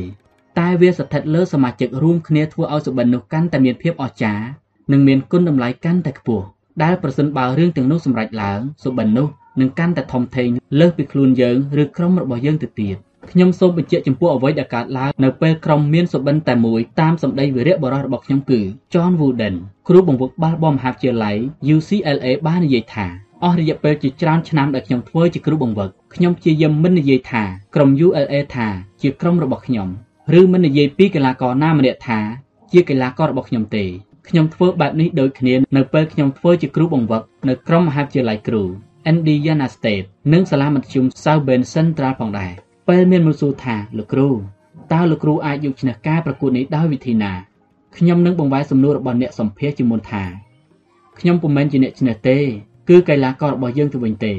តែវាស្ថិតលើសមាជិករួមគ្នាធ្វើឲ្យសុបិននោះកាន់តែមានភាពអស្ចារ្យនិងមានគុណតម្លៃកាន់តែខ្ពស់ដែលប្រសិនបើរឿងទាំងនោះសម្រេចឡើងសុបិននោះនឹងកាន់តែធំធេងលើសពីខ្លួនយើងឬក្រុមរបស់យើងទៅទៀតខ្ញុំសូមបញ្ជាក់ចំពោះអ្វីដែលកើតឡើងនៅពេលក្រុមមានសុបិនតែមួយតាមសម្ដីវីរៈបរិសរបស់ខ្ញុំគឺ John Wooden គ្រូបង្វឹកបាល់បោះមហាវិទ្យាល័យ UCLA បាននិយាយថាអស់រយៈពេលជាច្រើនឆ្នាំដែលខ្ញុំធ្វើជាគ្រូបង្វឹកខ្ញុំព្យាយាមមិននិយាយថាក្រុម ULA ថាជាក្រុមរបស់ខ្ញុំ ឬមិននិយាយពីកីឡាករណាម្នាក់ថា ជាកីឡាកររបស់ខ្ញុំទេខ្ញុំធ្វើបែបនេះដូចគ្នានៅពេលខ្ញុំធ្វើជាគ្រូបង្វឹកនៅក្រុមមហាវិទ្យាល័យគ្រូ Indiana State និងសាលាមធ្យម South Bend Central ផងដែរពេលមានមនុស្សសួរថាលោកគ្រូតើលោកគ្រូអាចយកឈ្នះការប្រកួតនេះដោយវិធីណាខ្ញុំនឹងបង្វែរសំណួររបស់អ្នកសម្ភាសជាមុនថាខ្ញុំពុំមែនជាអ្នកឈ្នះទេ គឺកីឡាកររបស់យើងទៅវិញទេ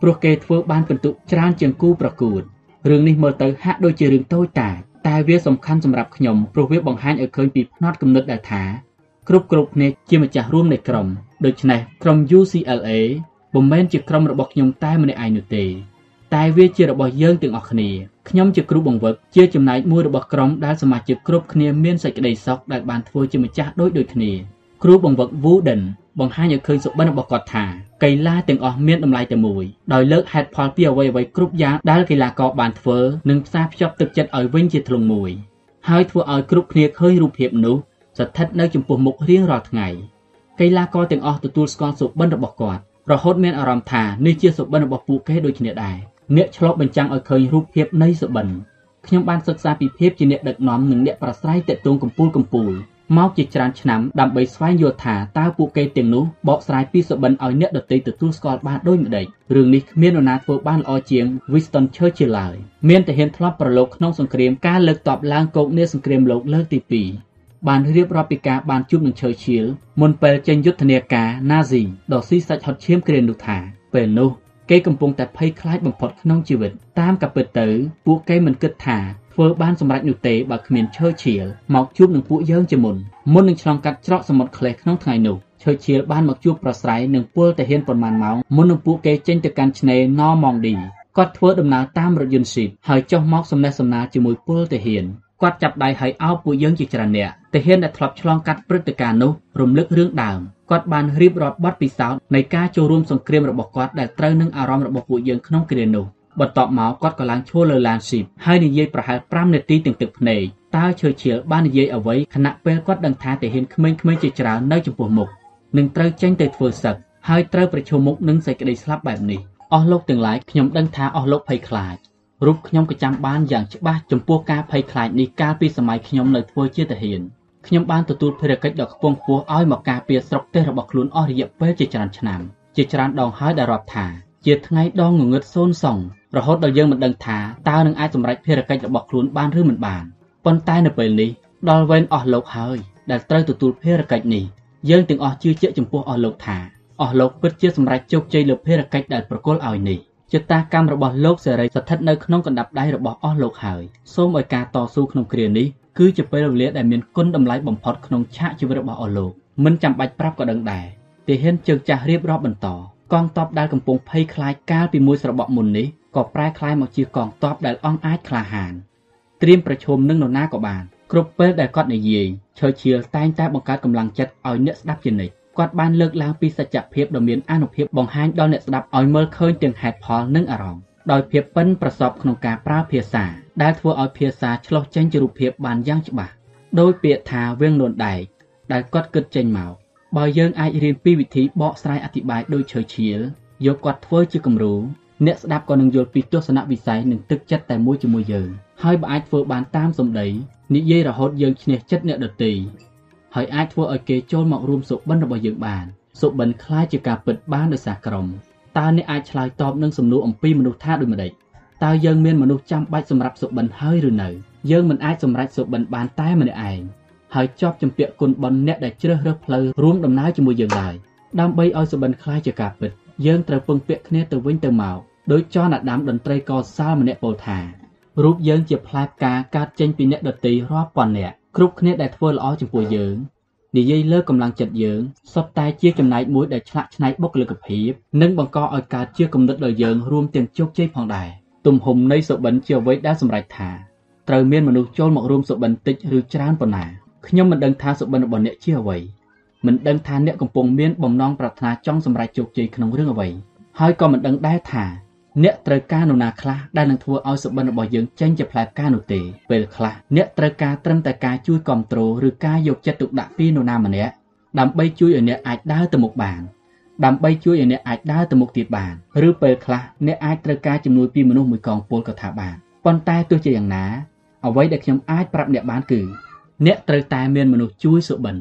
ព្រោះគេធ្វើបានពិន្ទុច្រើនជាងគូប្រកួតរឿងនេះមើលទៅហាក់ដូចជារឿងតូចតាច តែវាសំខាន់សម្រាប់ខ្ញុំព្រោះវាបង្ហាញឲ្យឃើញពីផ្នត់គំនិតដែលថាគ្រប់គ្រប់គ្នាជាម្ចាស់រួមនៃក្រុមដូច្នេះក្រុម UCLA ពុំមែនជាក្រុមរបស់ខ្ញុំតែម្នាក់ឯងនោះទេ តែវាជារបស់យើងទាំងអស់គ្នាខ្ញុំជាគ្រូបង្វឹកជាចំណែកមួយរបស់ក្រុមដែលសមាជិកគ្រប់គ្នាមានសេចក្តីសុខដែលបានធ្វើជាម្ចាស់ដូចដូចគ្នាគ្រូបង្វឹក Wooden បង្ហាញឲ្យឃើញសុបិនរបស់គាត់ថា កីឡាទាំងអស់មានតម្លៃតែមួយដោយលើកហេតុផលពីអ្វីអ្វីគ្រប់យ៉ាងដែលកីឡាករបានធ្វើនិងផ្សារភ្ជាប់ទឹកចិត្តឲ្យវិញជាធ្លុងមួយហើយធ្វើឲ្យគ្រប់គ្នាឃើញរូបភាពនោះស្ថិតនៅចំពោះមុខរៀងរាល់ថ្ងៃកីឡាករទាំងអស់ទទួលស្គាល់សុបិនរបស់គាត់រហូតមានអារម្មណ៍ថានេះជាសុបិនរបស់ពួកគេដូចគ្នាដែរអ្នកឆ្លប់បញ្ចាំងឲ្យឃើញរូបភាពនៃសុបិនខ្ញុំបានសិក្សាពីភាពជាអ្នកដឹកនាំនិងអ្នកប្រស្រ័យតាក់ទងកម្ពូលកម្ពូល មកជាច្រើនឆ្នាំដើម្បីស្វែងយល់ថាតើពួកគេទាំងនោះបកស្រាយពីសុបិនឲ្យអ្នកដទៃទទួលស្គាល់បានដូចម្តេចរឿងនេះគ្មាននរណាធ្វើបានល្អជាង Winston Churchill ឡើយមានតែហ៊ានធ្លាប់ប្រឡូកក្នុងសង្គ្រាមការលើកតបឡើងគោកនាសង្គ្រាមលោកលើកទី2បានរៀបរាប់ពីការបានជួបនឹង Churchill មុនពេលចេញយុទ្ធនាការ Nazi ដ៏ស៊ីសាច់ហត់ឈាមគ្រានោះថាពេលនោះគេកំពុងតែភ័យខ្លាចបំផុតក្នុងជីវិតតាមកាពិតទៅ ពួកគេមិនគិតថា ធ្វើបានសម្រេចនោះទេបើគ្មានឈើឈៀលមកជួបនឹងពួកយើងជាមុនមុននឹងឆ្លងកាត់ច្រកសមុទ្រក្លេសក្នុងថ្ងៃនោះឈើឈៀលបានមកជួបប្រស្រ័យនឹងពលតាហ៊ានប៉ុន្មានម៉ោងមុននឹងពួកគេចេញទៅកាន់ឆ្នេរណម៉ងឌីគាត់ធ្វើដំណើរតាមរថយន្តស៊ីបហើយចុះមកសំណេះសំណាលជាមួយពលតាហ៊ានគាត់ចាប់ដៃឲ្យអោបពួកយើងជាច្រើនអ្នកតាហ៊ានដែលធ្លាប់ឆ្លងកាត់ព្រឹត្តិការណ៍នោះរំលឹករឿងដើមគាត់បានរៀបរាប់បទពិសោធន៍នៃការចូលរួមសង្គ្រាមរបស់គាត់ដែលត្រូវនឹងអារម្មណ៍របស់ពួកយើងក្នុងគ្រានោះ បន្ទាប់មកគាត់ក៏ឡើងឈរលើឡានស៊ីបហើយនិយាយប្រហែល5នាទីទាំងទឹកភ្នែកតើឈើឈៀលបាននិយាយអ្វីខណៈពេលគាត់ដឹងថាទាហានក្មេងៗជាច្រើននៅចំពោះមុខនឹងត្រូវចេញទៅធ្វើសឹកហើយត្រូវប្រឈមមុខនឹងសេចក្តីស្លាប់បែបនេះអស់លោកទាំងឡាយខ្ញុំដឹងថាអស់លោកភ័យខ្លាចរូបខ្ញុំក៏ចាំបានយ៉ាងច្បាស់ចំពោះការភ័យខ្លាចនេះកាលពីសម័យខ្ញុំនៅធ្វើជាទាហានខ្ញុំបានទទួលភារកិច្ចដ៏ខ្ពង់ខ្ពស់ឲ្យមកការពារស្រុកទេសរបស់ខ្លួនអស់រយៈពេលជាច្រើនឆ្នាំជាច្រើនដងហើយដែលរាប់ថា ជាថ្ងៃដងងងឹតសូនសង រហូតដល់យើងមិនដឹងថាតើនឹងអាចសម្រេចភារកិច្ចរបស់ខ្លួនបានឬមិនបានប៉ុន្តែនៅពេលនេះដល់វេនអស់លោកហើយដែលត្រូវទទួលភារកិច្ចនេះយើងទាំងអស់ជឿជាក់ចំពោះអស់លោកថាអស់លោកពិតជាសម្រេចជោគជ័យលើភារកិច្ចដែលប្រគល់ឲ្យនេះចតាកម្មរបស់លោកសេរីស្ថិតនៅក្នុងកណ្ដាប់ដៃរបស់អស់លោកហើយសូមឲ្យការតស៊ូក្នុងគ្រានេះគឺជាពេលវេលាដែលមានគុណតម្លៃបំផុតក្នុងឆាកជីវិតរបស់អស់លោកមិនចាំបាច់ប្រាប់ក៏ដឹងដែរទាហានជើងចាស់រៀបរាប់បន្តកងទ័ពដែលកំពុងភ័យខ្លាចកាលពីមួយស្របក់មុននេះ ក៏ប្រែក្លាយមកជាកងទ័ពដែលអង់អាចក្លាហានត្រៀមប្រឈមនឹងនរណាក៏បានគ្រប់ពេលដែលគាត់និយាយឈើឈៀលតែងតែបង្កើតកម្លាំងចិត្តឲ្យអ្នកស្ដាប់ជានិច្ចគាត់បានលើកឡើងពីសច្ចភាពដ៏មានអានុភាពបង្ហាញដល់អ្នកស្ដាប់ឲ្យមើលឃើញទាំងហេតុផលនិងអារម្មណ៍ដោយភាពប៉ិនប្រសពក្នុងការប្រើភាសាដែលធ្វើឲ្យភាសាឆ្លុះចេញជារូបភាពបានយ៉ាងច្បាស់ដោយពាក្យថាវៀងនួនដែកដែលគាត់គិតចេញមកបើយើងអាចរៀនពីវិធីបកស្រាយអธิบายដោយឈើឈៀលយកគាត់ធ្វើជាគំរូ អ្នកស្ដាប់ក៏នឹងយល់ពីទស្សនវិស័យនិងទឹកចិត្តតែមួយជាមួយយើងហើយបើអាចធ្វើបានតាមសម្ដីនិយាយរហូតយើងឈ្នះចិត្តអ្នកដទៃហើយអាចធ្វើឲ្យគេចូលមករួមសុបិនរបស់យើងបានសុបិនคล้ายជាការពិតបានដោយសារក្រុមតើអ្នកអាចឆ្លើយតបនឹងសំណួរអំពីមនុស្សថាដូចម្ដេចតើយើងមានមនុស្សចាំបាច់សម្រាប់សុបិនហើយឬនៅយើងមិនអាចសម្រេចសុបិនបានតែម្នាក់ឯងហើយជាប់ចម្ពាក់គុណបនអ្នកដែលជ្រើសរើសផ្លូវរួមដំណើរជាមួយយើងឡើយដើម្បីឲ្យសុបិនคล้ายជាការពិតយើងត្រូវពឹងពាក់គ្នាទៅវិញទៅមក ដោយចនអាដាមតន្ត្រីកសាលម្នាក់ពោលថារូបយើងជាផ្លែផ្កាកើតចេញពីអ្នកដតីរាប់ពាន់នាក់គ្រប់គ្នាដែលធ្វើល្អចំពោះយើងនិយាយលើកម្លាំងចិត្តយើងសុទ្ធតែជាចំណែកមួយដែលឆ្លាក់ឆ្នៃបុគ្គលិកភាពនិងបង្កឲ្យកើតជាគំនិតដល់យើងរួមទាំងជោគជ័យផងដែរទំហំនៃសុបិនជាអ្វីដែលសម្រេចថាត្រូវមានមនុស្សចូលមករួមសុបិនតិចឬច្រើនប៉ុណ្ណាខ្ញុំមិនដឹងថាសុបិនរបស់អ្នកជាអ្វីមិនដឹងថាអ្នកកំពុងមានបំណងប្រាថ្នាចង់សម្រេចជោគជ័យក្នុងរឿងអ្វីហើយក៏មិនដឹងដែរថា អ្នកត្រូវការនរណាខ្លះដែលនឹងធ្វើឲ្យសុបិនរបស់យើងចេញជាផ្លែផ្កានោះទេពេលខ្លះអ្នកត្រូវការត្រឹមតែការជួយគ្រប់គ្រងឬការយកចិត្តទុកដាក់ពីនរណាម្នាក់ដើម្បីជួយឲ្យអ្នកអាចដើរទៅមុខបានដើម្បីជួយឲ្យអ្នកអាចដើរទៅមុខទៀតបានឬពេលខ្លះអ្នកអាចត្រូវការជំនួយពីមនុស្សមួយកងពលក៏ថាបានប៉ុន្តែទោះជាយ៉ាងណាអ្វីដែលខ្ញុំអាចប្រាប់អ្នកបានគឺ អ្នកត្រូវតែមានមនុស្សជួយសុបិន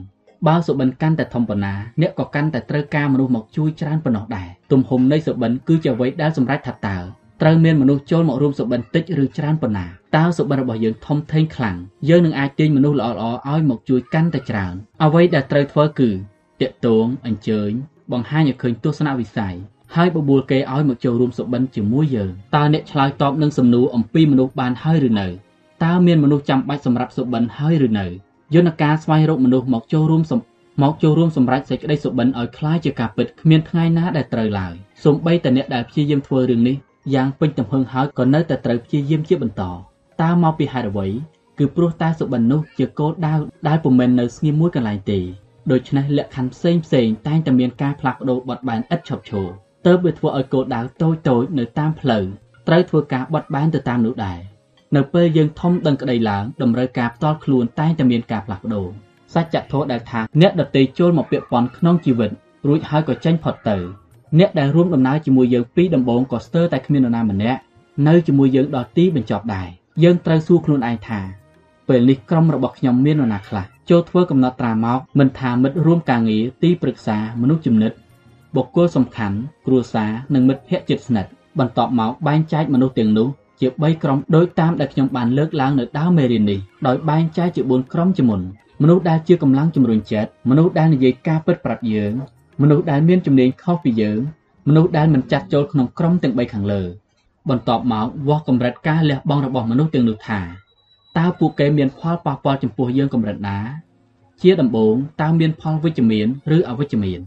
បើសុបិនកាន់តែធំប៉ុណ្ណាអ្នកក៏កាន់តែត្រូវការមនុស្សមកជួយច្រើនប៉ុណ្ណោះដែរទំហំនៃសុបិនគឺជាអ្វីដែលសម្រេចថាតើត្រូវមានមនុស្សចូលមករួមសុបិនតិចឬច្រើនប៉ុណ្ណាតើសុបិនរបស់យើងធំធេងខ្លាំងយើងនឹងអាចទាញមនុស្សល្អៗឲ្យមកជួយកាន់តែច្រើនអ្វីដែលត្រូវធ្វើគឺតាកតងអញ្ជើញបង្ហាញឲ្យឃើញទស្សនវិស័យហើយបបួលគេឲ្យមកចូលរួមសុបិនជាមួយយើងតើអ្នកឆ្លើយតបនឹងសំណួរអំពីមនុស្សបានហើយឬនៅតើមានមនុស្សចាំបាច់សម្រាប់សុបិនហើយឬនៅ យន្តការស្វែងរកមនុស្សមកចូលរួមមកចូលរួមសម្រេចសេចក្តីសុបិនឲ្យคล้ายជាការពិតគ្មានថ្ងៃណាដែលត្រូវឡើយសូម្បីតែអ្នកដែលព្យាយាមធ្វើរឿងនេះយ៉ាងពេញទំហឹងហើយក៏នៅតែត្រូវព្យាយាមជាបន្តតើមកពីហេតុអ្វីគឺព្រោះតែសុបិននោះជាគោលដៅដែលពុំមែននៅស្ងៀមមួយកន្លែងទេដូច្នេះលក្ខខណ្ឌផ្សេងផ្សេងតែងតែមានការផ្លាស់ប្ដូរបត់បែនឥតឈប់ឈរទើបវាធ្វើឲ្យគោលដៅតូចតូចនៅតាមផ្លូវត្រូវធ្វើការបត់បែនទៅតាមនោះដែរ នៅពេលយើងធំដឹងក្តីឡើងតម្រូវការផ្ទាល់ខ្លួនតែងតែមានការផ្លាស់ប្ដូរសច្ចធម៌ដែលថាអ្នកដតីចូលមកពាក់ព័ន្ធក្នុងជីវិតរួចហើយក៏ចេញផុតទៅអ្នកដែលរួមដំណើរជាមួយយើងពីដំបូងក៏ស្ទើរតែគ្មាននរណាម្នាក់នៅជាមួយយើងដល់ទីបញ្ចប់ដែរយើងត្រូវសួរខ្លួនឯងថាពេលនេះក្រុមរបស់ខ្ញុំមាននរណាខ្លះចូលធ្វើកំណត់ត្រាមកមិនថាមិត្តរួមការងារទីប្រឹក្សាមនុស្សចំណិតបុគ្គលសំខាន់គ្រួសារនិងមិត្តភ័ក្តិជិតស្និទ្ធបន្ទាប់មកបែងចែកមនុស្សទាំងនោះ ជា3ក្រុមដោយតាមដែលខ្ញុំបានលើកឡើងនៅដើមមេរៀននេះដោយបែងចែកជា4ក្រុមជាមុនមនុស្សដែលជាកម្លាំងជំរុញចិត្តមនុស្សដែលនិយាយការពិតប្រាប់យើងមនុស្សដែលមានជំនាញខុសពីយើងមនុស្សដែលមិនចាត់ចូលក្នុងក្រុមទាំង3ខាងលើបន្ទាប់មកវាស់កម្រិតការលះបង់របស់មនុស្សទាំងនោះថាតើពួកគេមានផលប៉ះពាល់ចំពោះយើងកម្រិតណា ជាដំបូងតើមានផលវិជ្ជមានឬអវិជ្ជមាន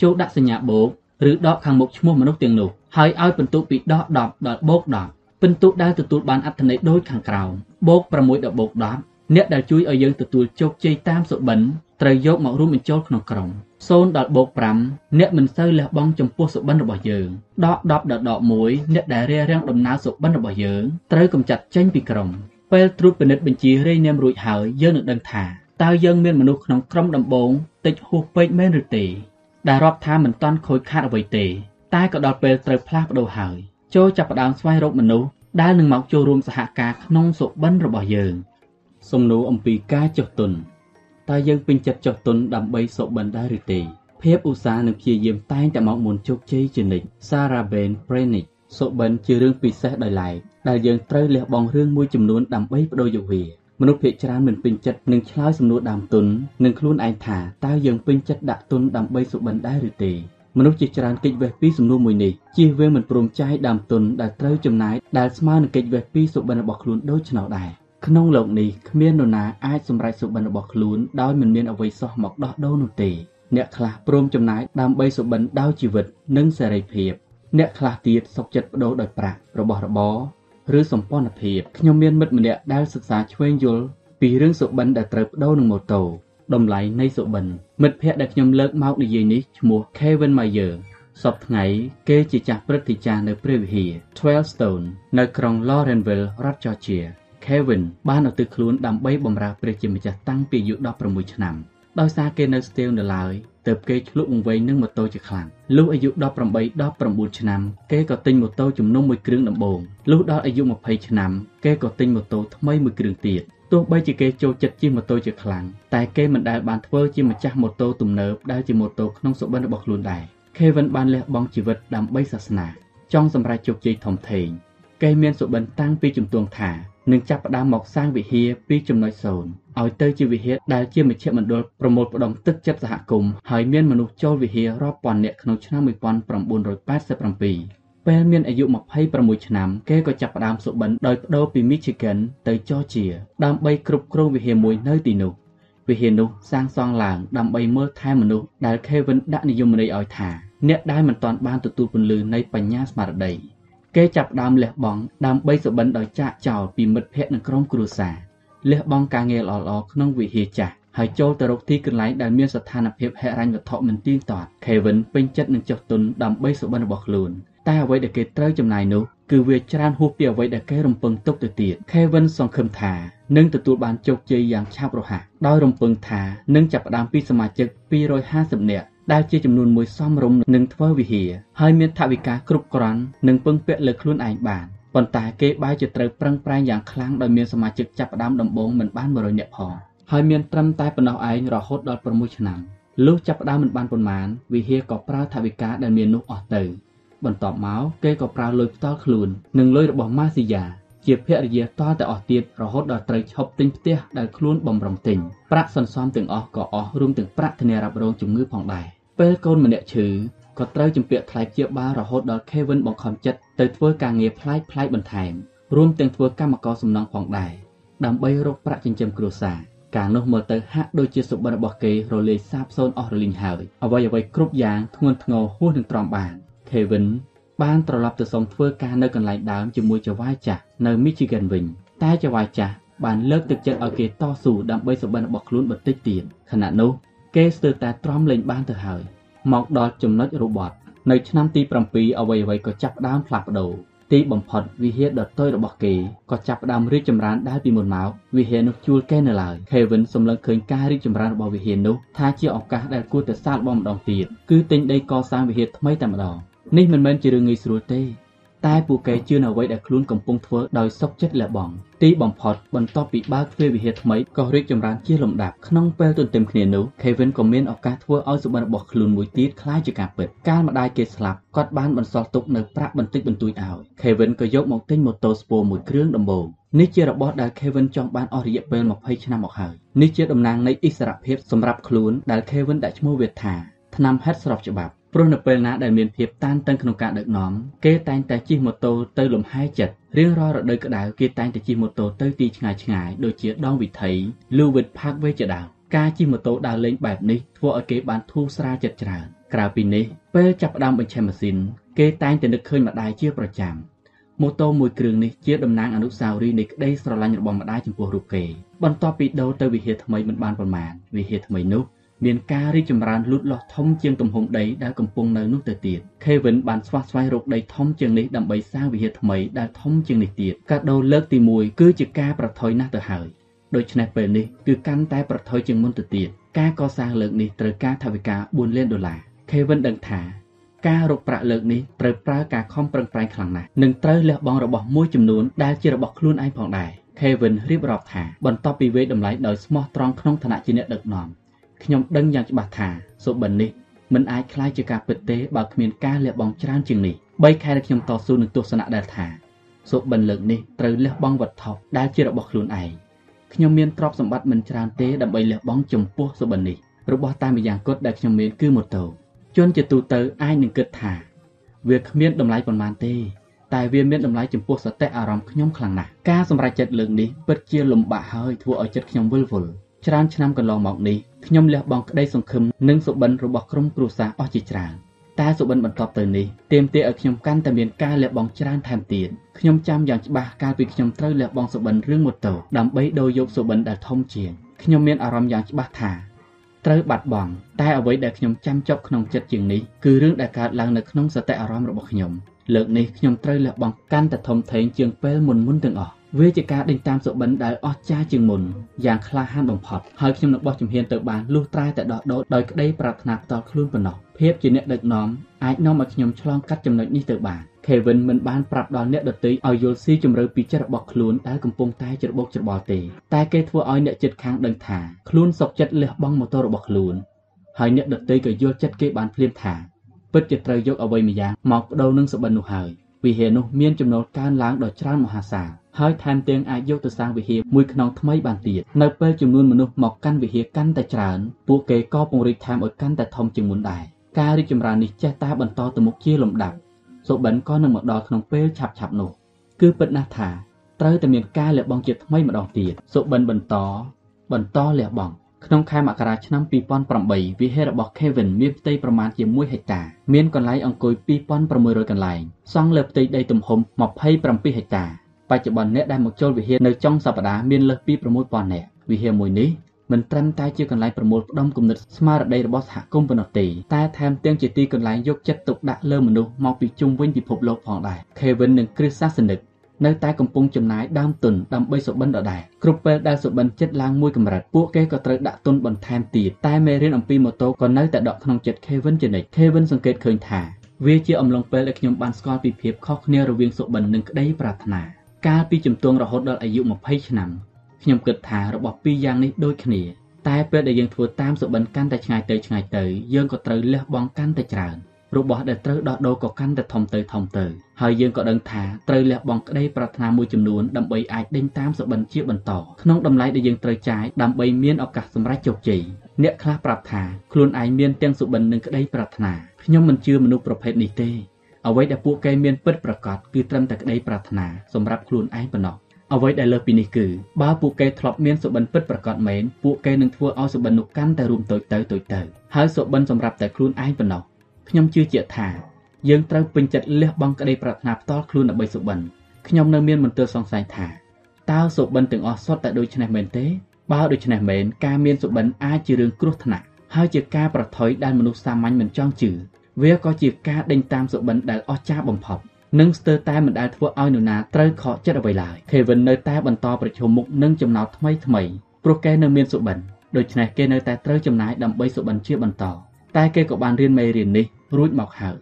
ចូលដាក់សញ្ញាបូកឬដកខាងមុខឈ្មោះមនុស្សទាំងនោះហើយឲ្យពិន្ទុពីដក10ដល់បូក10 ពិន្ទុដែលទទួលបានអត្ថន័យដូចខាងក្រោមបូក6ដល់បូក10អ្នកដែលជួយឲ្យយើងទទួលជោគជ័យតាមសុបិនត្រូវយកមករួមបញ្ចូលក្នុងក្រុម0ដល់បូក5អ្នកមិនសូវលះបង់ចំពោះសុបិនរបស់យើងដក10ដល់ដក1អ្នកដែលរារាំងដំណើរសុបិនរបស់យើងត្រូវកម្ចាត់ចេញពីក្រុមពេលត្រួតពិនិត្យបញ្ជីរេនាមរួចហើយយើងនឹងដឹងថាតើយើងមានមនុស្សក្នុងក្រុមដំបូងតិចហួសពេកមែនឬទេដែលរាប់ថាមិនតាន់ខូចខាតអ្វីទេ តែក៏ដល់ពេលត្រូវផ្លាស់ប្ដូរហើយ ចូលចាប់ផ្ដើមស្វែងរកមនុស្សដែលនឹងមកចូលរួមសហការក្នុងសុបិនរបស់យើង សំណួរអំពីការចុះទុនតើយើងពេញចិត្តចុះទុនដើម្បីសុបិនដែរឬទេភាពឧស្សាហ៍និងព្យាយាមតែងតែមកមុនជោគជ័យជានិច្ច Sarah Ben Prenick សុបិនជារឿងពិសេសដោយឡែកដែលយើងត្រូវលះបង់រឿងមួយចំនួនដើម្បីបដូរយកវាមនុស្សភាគច្រើនមិនពេញចិត្តនឹងឆ្លើយសំណួរដើមទុននឹងខ្លួនឯងថាតើយើងពេញចិត្តដាក់ទុនដើម្បីសុបិនដែរឬទេ មនុស្សជាច្រើនកិច្ចវេះពីសំណួរមួយនេះជៀសវាងមិនព្រមចាយដើមទុនដែលត្រូវចំណាយដែលស្មើនឹងកិច្ចវេះពីសុបិនរបស់ខ្លួនដូច្នោះដែរក្នុងលោកនេះគ្មាននរណាអាចសម្រេចសុបិនរបស់ខ្លួនដោយមិនមានអ្វីសោះមកដោះដូរនោះទេអ្នកខ្លះព្រមចំណាយដើម្បីសុបិនដោយជីវិតនិងសេរីភាពអ្នកខ្លះទៀតសុខចិត្តបដូរដោយប្រាក់របស់របរឬសម្ព័ន្ធភាពខ្ញុំមានមិត្តម្នាក់ដែលសិក្សាឆ្វេងយល់ពីរឿងសុបិនដែលត្រូវបដូរនឹងម៉ូតូ តម្លៃនៃសុបិនមិត្តភ័ក្តិដែលខ្ញុំលើកមកនិយាយនេះឈ្មោះ Kevin Mayer សពថ្ងៃគេជាចាស់ព្រឹទ្ធាចារ្យនៅព្រះវិហារ Twelve Stone នៅក្រុង Lawrenceville រដ្ឋ Georgia Kevin បានឧទ្ទិសខ្លួនដើម្បីបម្រើព្រះជាម្ចាស់តាំងពីអាយុ16ឆ្នាំដោយសារគេនៅស្ទៀវនៅឡើយទើបគេឆ្លុះវង្វេងនឹងម៉ូតូជាខ្លាំងលុះអាយុ18 19ឆ្នាំគេក៏ទិញម៉ូតូជំនុំមួយគ្រឿងដំបូងលុះដល់អាយុ20ឆ្នាំគេក៏ទិញម៉ូតូថ្មីមួយគ្រឿងទៀត ទោះបីជាគេចូលចិត្តជិះម៉ូតូជាខ្លាំងតែគេមិនដែលបានធ្វើជាម្ចាស់ម៉ូតូទំនើបដែលជាម៉ូតូក្នុងសុបិនរបស់ខ្លួនដែរ Kevin បានលះបង់ជីវិតដើម្បីសាសនាចង់សម្រេចជោគជ័យធំធេងគេមានសុបិនតាំងពីជំទង់ថានឹងចាប់ផ្ដើមមកសាងវិហារពីចំណុចសូន្យឲ្យទៅជាវិហារដែលជាមជ្ឈមណ្ឌលប្រមូលផ្ដុំទឹកចិត្តសហគមន៍ហើយមានមនុស្សចូលវិហាររាប់ពាន់នាក់ក្នុងឆ្នាំ1987 ពេលមានអាយុ26ឆ្នាំ គេក៏ចាប់ផ្ដើមសុបិនដោយបដូរពី Michigan ទៅ Georgia ដើម្បីគ្រប់គ្រងវិហារមួយនៅទីនោះវិហារនោះសាងសង់ឡើងដើម្បីមើលថែមនុស្សដែល Kevin ដាក់និយមន័យឲ្យថាអ្នកដែលមិនទាន់បានទទួលពន្លឺនៃបញ្ញាស្មារតីគេចាប់ដើមលះបង់ដើម្បីសុបិនដោយចាកចោលពីមិត្តភ័ក្តិនិងក្រុមគ្រួសារលះបង់ការងារល្អៗក្នុងវិហារចាស់ហើយចូលទៅរកទីកន្លែងដែលមានស្ថានភាពហិរញ្ញវត្ថុមិនទៀងទាត់ Kevin ពេញចិត្តនឹងចុះទុនដើម្បីសុបិនរបស់ខ្លួន តែអ្វីដែលគេត្រូវចំណាយនោះគឺវាច្រើនហួសពីអ្វីដែលគេរំពឹងទុកទៅទៀត Kevin សង្ឃឹមថានឹងទទួលបានជោគជ័យយ៉ាងឆាប់រហ័សដោយរំពឹងថានឹងចាប់ផ្ដើមពីសមាជិក250នាក់ដែលជាចំនួនមួយសមរម្យនឹងធ្វើវិហារហើយមានថវិកាគ្រប់គ្រាន់និងពឹងពាក់លើខ្លួនឯងបានប៉ុន្តែគេបែរជាត្រូវប្រឹងប្រែងយ៉ាងខ្លាំងដោយមានសមាជិកចាប់ផ្ដើមដំបូងមិនបាន100នាក់ផងហើយមានត្រឹមតែប៉ុណ្ណោះឯងរហូតដល់6ឆ្នាំលុះចាប់ផ្ដើមមិនបានប៉ុន្មានវិហារក៏ប្រើថវិកាដែលមាននោះអស់ទៅ បន្ទាប់មកគេក៏ប្រើលុយផ្ទាល់ខ្លួននិងលុយរបស់ម៉ាស៊ីយ៉ាជាភរិយាតតែអស់ទៀតរហូតដល់ត្រូវឈប់ទិញផ្ទះដែលខ្លួនបំរុងទិញប្រាក់សន្សំទាំងអស់ក៏អស់រួមទាំងប្រាក់ធានារ៉ាប់រងជំងឺផងដែរពេលកូនម្នាក់ឈឺក៏ត្រូវជំពាក់ថ្លៃព្យាបាលរហូតដល់ Kevin បង្ខំចិត្តទៅធ្វើការងារផ្លាយផ្លាយបន្ថែមរួមទាំងធ្វើកម្មករសំណង់ផងដែរដើម្បីរកប្រាក់ចិញ្ចឹមគ្រួសារការនោះមើលទៅហាក់ដូចជាសុបិនរបស់គេរលាយសាបសូន្យអស់រលីងហើយអ្វីអ្វីគ្រប់យ៉ាងធ្ងន់ធ្ងរហួសនឹងទ្រាំបាន Kevin បានត្រឡប់ទៅសុំធ្វើការនៅកន្លែងដើមជាមួយចៅហ្វាយចាស់នៅ Michigan វិញតែចៅហ្វាយចាស់បានលើកទឹកចិត្តឲ្យគេតស៊ូដើម្បីសុបិនរបស់ខ្លួនបន្តិចទៀតខណៈនោះគេស្ទើរតែទ្រាំលេងបានទៅហើយមកដល់ចំណុចរបត់នៅឆ្នាំទី7អ្វីអ្វីក៏ចាប់ផ្ដើមផ្លាស់ប្ដូរទីបំផុតវិហារដ៏តូចរបស់គេក៏ចាប់ផ្ដើមរីកចម្រើនដែលពីមុនមកវិហារនោះជួលគេនៅឡើយ Kevin សម្លឹងឃើញការរីកចម្រើនរបស់វិហារនោះថាជាឱកាសដែលគួរតែសាកល្បងម្ដងទៀតគឺទិញដីកសាងវិហារថ្មីតែម្ដង នេះមិនមែនជារឿងងាយស្រួលទេតែពួកគេជឿនៅអ្វីដែលខ្លួនកំពុងធ្វើដោយសុខចិត្តលះបង់ទីបំផុតបន្ទាប់ពីបើកទ្វារវិហារថ្មីក៏រីកចម្រើនជាលំដាប់ក្នុងពេលទន្ទឹមគ្នានោះ Kevin ក៏មានឱកាសធ្វើឲ្យសុបិនរបស់ខ្លួនមួយទៀតคล้ายជាការពិតកាលម្ដាយគេស្លាប់គាត់បានបន្សល់ទុកនៅប្រាក់បន្តិចបន្តួចឲ្យ Kevin ក៏យកមកទិញម៉ូតូស្ពូមួយគ្រឿងដំបូងនេះជារបស់ដែល Kevin ចង់បានអស់រយៈពេល20ឆ្នាំមកហើយនេះជាតំណាងនៃឥស្សរភាពសម្រាប់ខ្លួនដែល Kevin ដាក់ឈ្មោះវាថាឆ្នាំហេតុស្របច្បាប់ ព្រោះនៅពេលណាដែលមានភាពតានតឹងក្នុងការដឹកនាំគេតែងតែជិះម៉ូតូទៅលំហែចិត្តរៀងរាល់រដូវក្តៅគេតែងតែជិះម៉ូតូទៅទីឆ្ងាយឆ្ងាយដូចជាដងវិថី Lewitt Parkway ជាដើមការជិះម៉ូតូដើរលេងបែបនេះធ្វើឲ្យគេបានធូរស្រាលចិត្តច្រើនក្រៅពីនេះពេលចាប់ផ្ដើមបញ្ឆេះម៉ាស៊ីនគេតែងតែនឹកឃើញម្ដាយជាប្រចាំម៉ូតូមួយគ្រឿងនេះជាតំណាងអនុស្សាវរីយ៍នៃក្តីស្រឡាញ់របស់ម្ដាយចំពោះរូបគេបន្ទាប់ពីដូរទៅវិហារថ្មីមិនបានប្រមាណវិហារថ្មីនោះ មានការរីកចម្រើនលូតលាស់ធំជាងទំហំដីដែលកំពុងនៅនោះទៅទៀត Kevin បានស្វះស្វែងរកដីធំជាងនេះដើម្បីសាងវិហារថ្មីដែលធំជាងនេះទៀតកាដូលើកទី1គឺជាការប្រថុយណាស់ទៅហើយដូច្នេះពេលនេះគឺកាន់តែប្រថុយជាងមុនទៅទៀតការកសាងលើកនេះត្រូវការថវិកា4លានដុល្លារ Kevin ដឹងថាការរកប្រាក់លើកនេះត្រូវប្រើការខំប្រឹងប្រែងខ្លាំងណាស់និងត្រូវលះបង់របស់មួយចំនួនដែលជារបស់ខ្លួនឯងផងដែរ Kevin រៀបរាប់ថាបន្ទាប់ពីវេតម្លៃដោយស្មោះត្រង់ក្នុងឋានៈជាអ្នកដឹកនាំ ខ្ញុំដឹងយ៉ាងច្បាស់ថាសុបិននេះមិនអាចคล้ายជាការពិតទេបើគ្មានការលះបង់ច្រើនជាងនេះ3ខែដែលខ្ញុំតស៊ូនឹងទស្សនៈដែលថាសុបិនលើកនេះត្រូវលះបង់វត្ថុដែលជារបស់ខ្លួនឯងខ្ញុំមានទ្រព្យសម្បត្តិមិនច្រើនទេដើម្បីលះបង់ចំពោះសុបិននេះរបស់តែម្យ៉ាងគត់ដែលខ្ញុំមានគឺម៉ូតូជនជាទូទៅអាចនឹងគិតថា វាគ្មានតម្លៃប៉ុន្មានទេតែវាមានតម្លៃចំពោះសតិអារម្មណ៍ខ្ញុំខ្លាំងណាស់ការសម្រេចចិត្តលើកនេះពិតជាលំបាកហើយធ្វើឲ្យចិត្តខ្ញុំវិលវល់ ច្រើនឆ្នាំកន្លងមកនេះខ្ញុំលះបង់ក្តីសង្ឃឹមនិងសុបិនរបស់ក្រុមគ្រួសារអស់ជាច្រើនតែសុបិនបន្ទាប់ទៅនេះទាមទារឲ្យខ្ញុំកាន់តែមានការលះបង់ច្រើនថែមទៀតខ្ញុំចាំយ៉ាងច្បាស់កាលពីខ្ញុំត្រូវលះបង់សុបិនរឿងម៉ូតូដើម្បីដូរយកសុបិនដែលធំជាងខ្ញុំមានអារម្មណ៍យ៉ាងច្បាស់ថាត្រូវបាត់បង់តែអ្វីដែលខ្ញុំចាំជាប់ក្នុងចិត្តជាងនេះគឺរឿងដែលកើតឡើងនៅក្នុងសតិអារម្មណ៍របស់ខ្ញុំលើកនេះខ្ញុំត្រូវលះបង់កាន់តែធំធេងជាងពេលមុនមុនទាំងអស់ វាជាការដេញតាមសុបិនដែលអស្ចារ្យជាងមុនយ៉ាងក្លាហានបំផុតហើយខ្ញុំនឹងបោះជំហានទៅបានលុះត្រាតែដោះដូរដោយក្តីប្រាថ្នាផ្ទាល់ខ្លួនប៉ុណ្ណោះភាពជាអ្នកដឹកនាំអាចនាំឲ្យខ្ញុំឆ្លងកាត់ចំណុចនេះទៅបាន Kevin មិនបានប្រាប់ដល់អ្នកដទៃឲ្យយល់ស៊ីជម្រៅពីចិត្តរបស់ខ្លួនដែលកំពុងតែច្របូកច្របល់ទេតែគេធ្វើឲ្យអ្នកចិត្តខាងដឹងថាខ្លួនសុកចិត្តលះបង់ម៉ូតូរបស់ខ្លួនហើយអ្នកដទៃក៏យល់ចិត្តគេបានភ្លាមថាពិតជាត្រូវយកអ្វីម្យ៉ាងមកបដូរនឹងសបិននោះហើយវិហារនោះមានចំណូលកើនឡើងដ៏ច្រើនមហាសាល ហើយថែមទាំងអាចយកទៅសាងវិហារមួយខ្នងថ្មីបានទៀតនៅពេលចំនួនមនុស្សមកកាន់វិហារកាន់តែច្រើនពួកគេក៏ពង្រីកថែមឲ្យកាន់តែធំជាងមុនដែរការរីកចម្រើននេះចេះតែបន្តទៅមុខជាលំដាប់សុបិនក៏នឹងមកដល់ក្នុងពេលឆាប់ឆាប់នោះគឺពិតណាស់ថាត្រូវតែមានការលះបង់ជាថ្មីម្ដងទៀតសុបិនបន្តបន្តលះបង់ក្នុងខែមករាឆ្នាំ2008វិហាររបស់ Kevin មានផ្ទៃប្រមាណជា1ហិកតាមានកន្លែងអង្គុយ2600កន្លែងសង់លើផ្ទៃដីទំហំ27ហិកតា បច្ចុប្បន្នអ្នកដែលមកចូលវិហារនៅចុងសប្តាហ៍មានលើសពី6000នាក់វិហារមួយនេះមិនត្រឹមតែជាកន្លែងប្រមូលផ្ដុំគំនិតស្មារតីរបស់សហគមន៍ប៉ុណ្ណោះទេតែថែមទាំងជាទីកន្លែងយកចិត្តទុកដាក់លើមនុស្សមកពីជុំវិញពិភពលោកផងដែរ Kevin និង Chris សាសនិកនៅតែកំពុងចំណាយដើមទុនដើម្បីសុបិនដដែលគ្រប់ពេលដែលសុបិនចិត្តឡើងមួយកម្រិតពួកគេក៏ត្រូវដាក់ទុនបន្ថែមទៀតតែមេរៀនអំពីម៉ូតូក៏នៅតែដកក្នុងចិត្ត Kevin ជានិច្ច Kevin សង្កេតឃើញថាវាជាអំឡុងពេលដែលខ្ញុំបានស្គាល់ពីភាពខុសគ្នារវាងសុបិននិងក្តីប្រាថ្នា កាលពីជំទង់រហូតដល់អាយុ20ឆ្នាំខ្ញុំគិតថារបស់ពីរយ៉ាងនេះដូចគ្នា តែពេលដែលយើងធ្វើតាមសុបិនកាន់តែឆ្ងាយទៅឆ្ងាយទៅយើងក៏ត្រូវលះបង់កាន់តែច្រើនរបស់ដែលត្រូវដោះដូរក៏កាន់តែធំទៅធំទៅហើយយើងក៏ដឹងថាត្រូវលះបង់ក្តីប្រាថ្នាមួយចំនួនដើម្បីអាចដេញតាមសុបិនជាបន្តក្នុងតម្លៃដែលយើងត្រូវចាយដើម្បីមានឱកាសសម្រេចជោគជ័យអ្នកខ្លះប្រាប់ថាខ្លួនឯងមានទាំងសុបិននិងក្តីប្រាថ្នាខ្ញុំមិនជឿមនុស្សប្រភេទនេះទេ អ្វីដែលពួកគេមានពិតប្រាកដគឺត្រឹមតែក្តីប្រាថ្នាសម្រាប់ខ្លួនឯងប៉ុណ្ណោះអ្វីដែលលើសពីនេះគឺបើពួកគេធ្លាប់មានសុបិនពិតប្រាកដមែនពួកគេនឹងធ្វើឲ្យសុបិននោះកាន់តែរួមតូចទៅតូចទៅហើយសុបិនសម្រាប់តែខ្លួនឯងប៉ុណ្ណោះខ្ញុំជឿជាក់ថាយើងត្រូវពេញចិត្តលះបង់ក្តីប្រាថ្នាផ្ទាល់ខ្លួនដើម្បីសុបិនខ្ញុំនៅមានមន្ទិលសង្ស័យថាតើសុបិនទាំងអស់សុទ្ធតែដូចនេះមែនទេបើដូច្នេះមែនការមានសុបិនអាចជារឿងគ្រោះថ្នាក់ហើយជាការប្រថុយដែលមនុស្សសាមញ្ញមិនចង់ជឿ វាក៏ជាការដេញតាមសុបិនដែលអស្ចារ្យបំផុតនិងស្ទើរតែមិនដែលធ្វើឲ្យនរណាត្រូវខកចិត្តអ្វីឡើយ Kevin នៅតែបន្តប្រជុំមុខនឹងចំណោទថ្មីថ្មីព្រោះគេនៅមានសុបិនដូច្នេះគេនៅតែត្រូវចំណាយដើម្បីសុបិនជាបន្តតែគេក៏បានរៀនមេរៀននេះរួចមកហើយ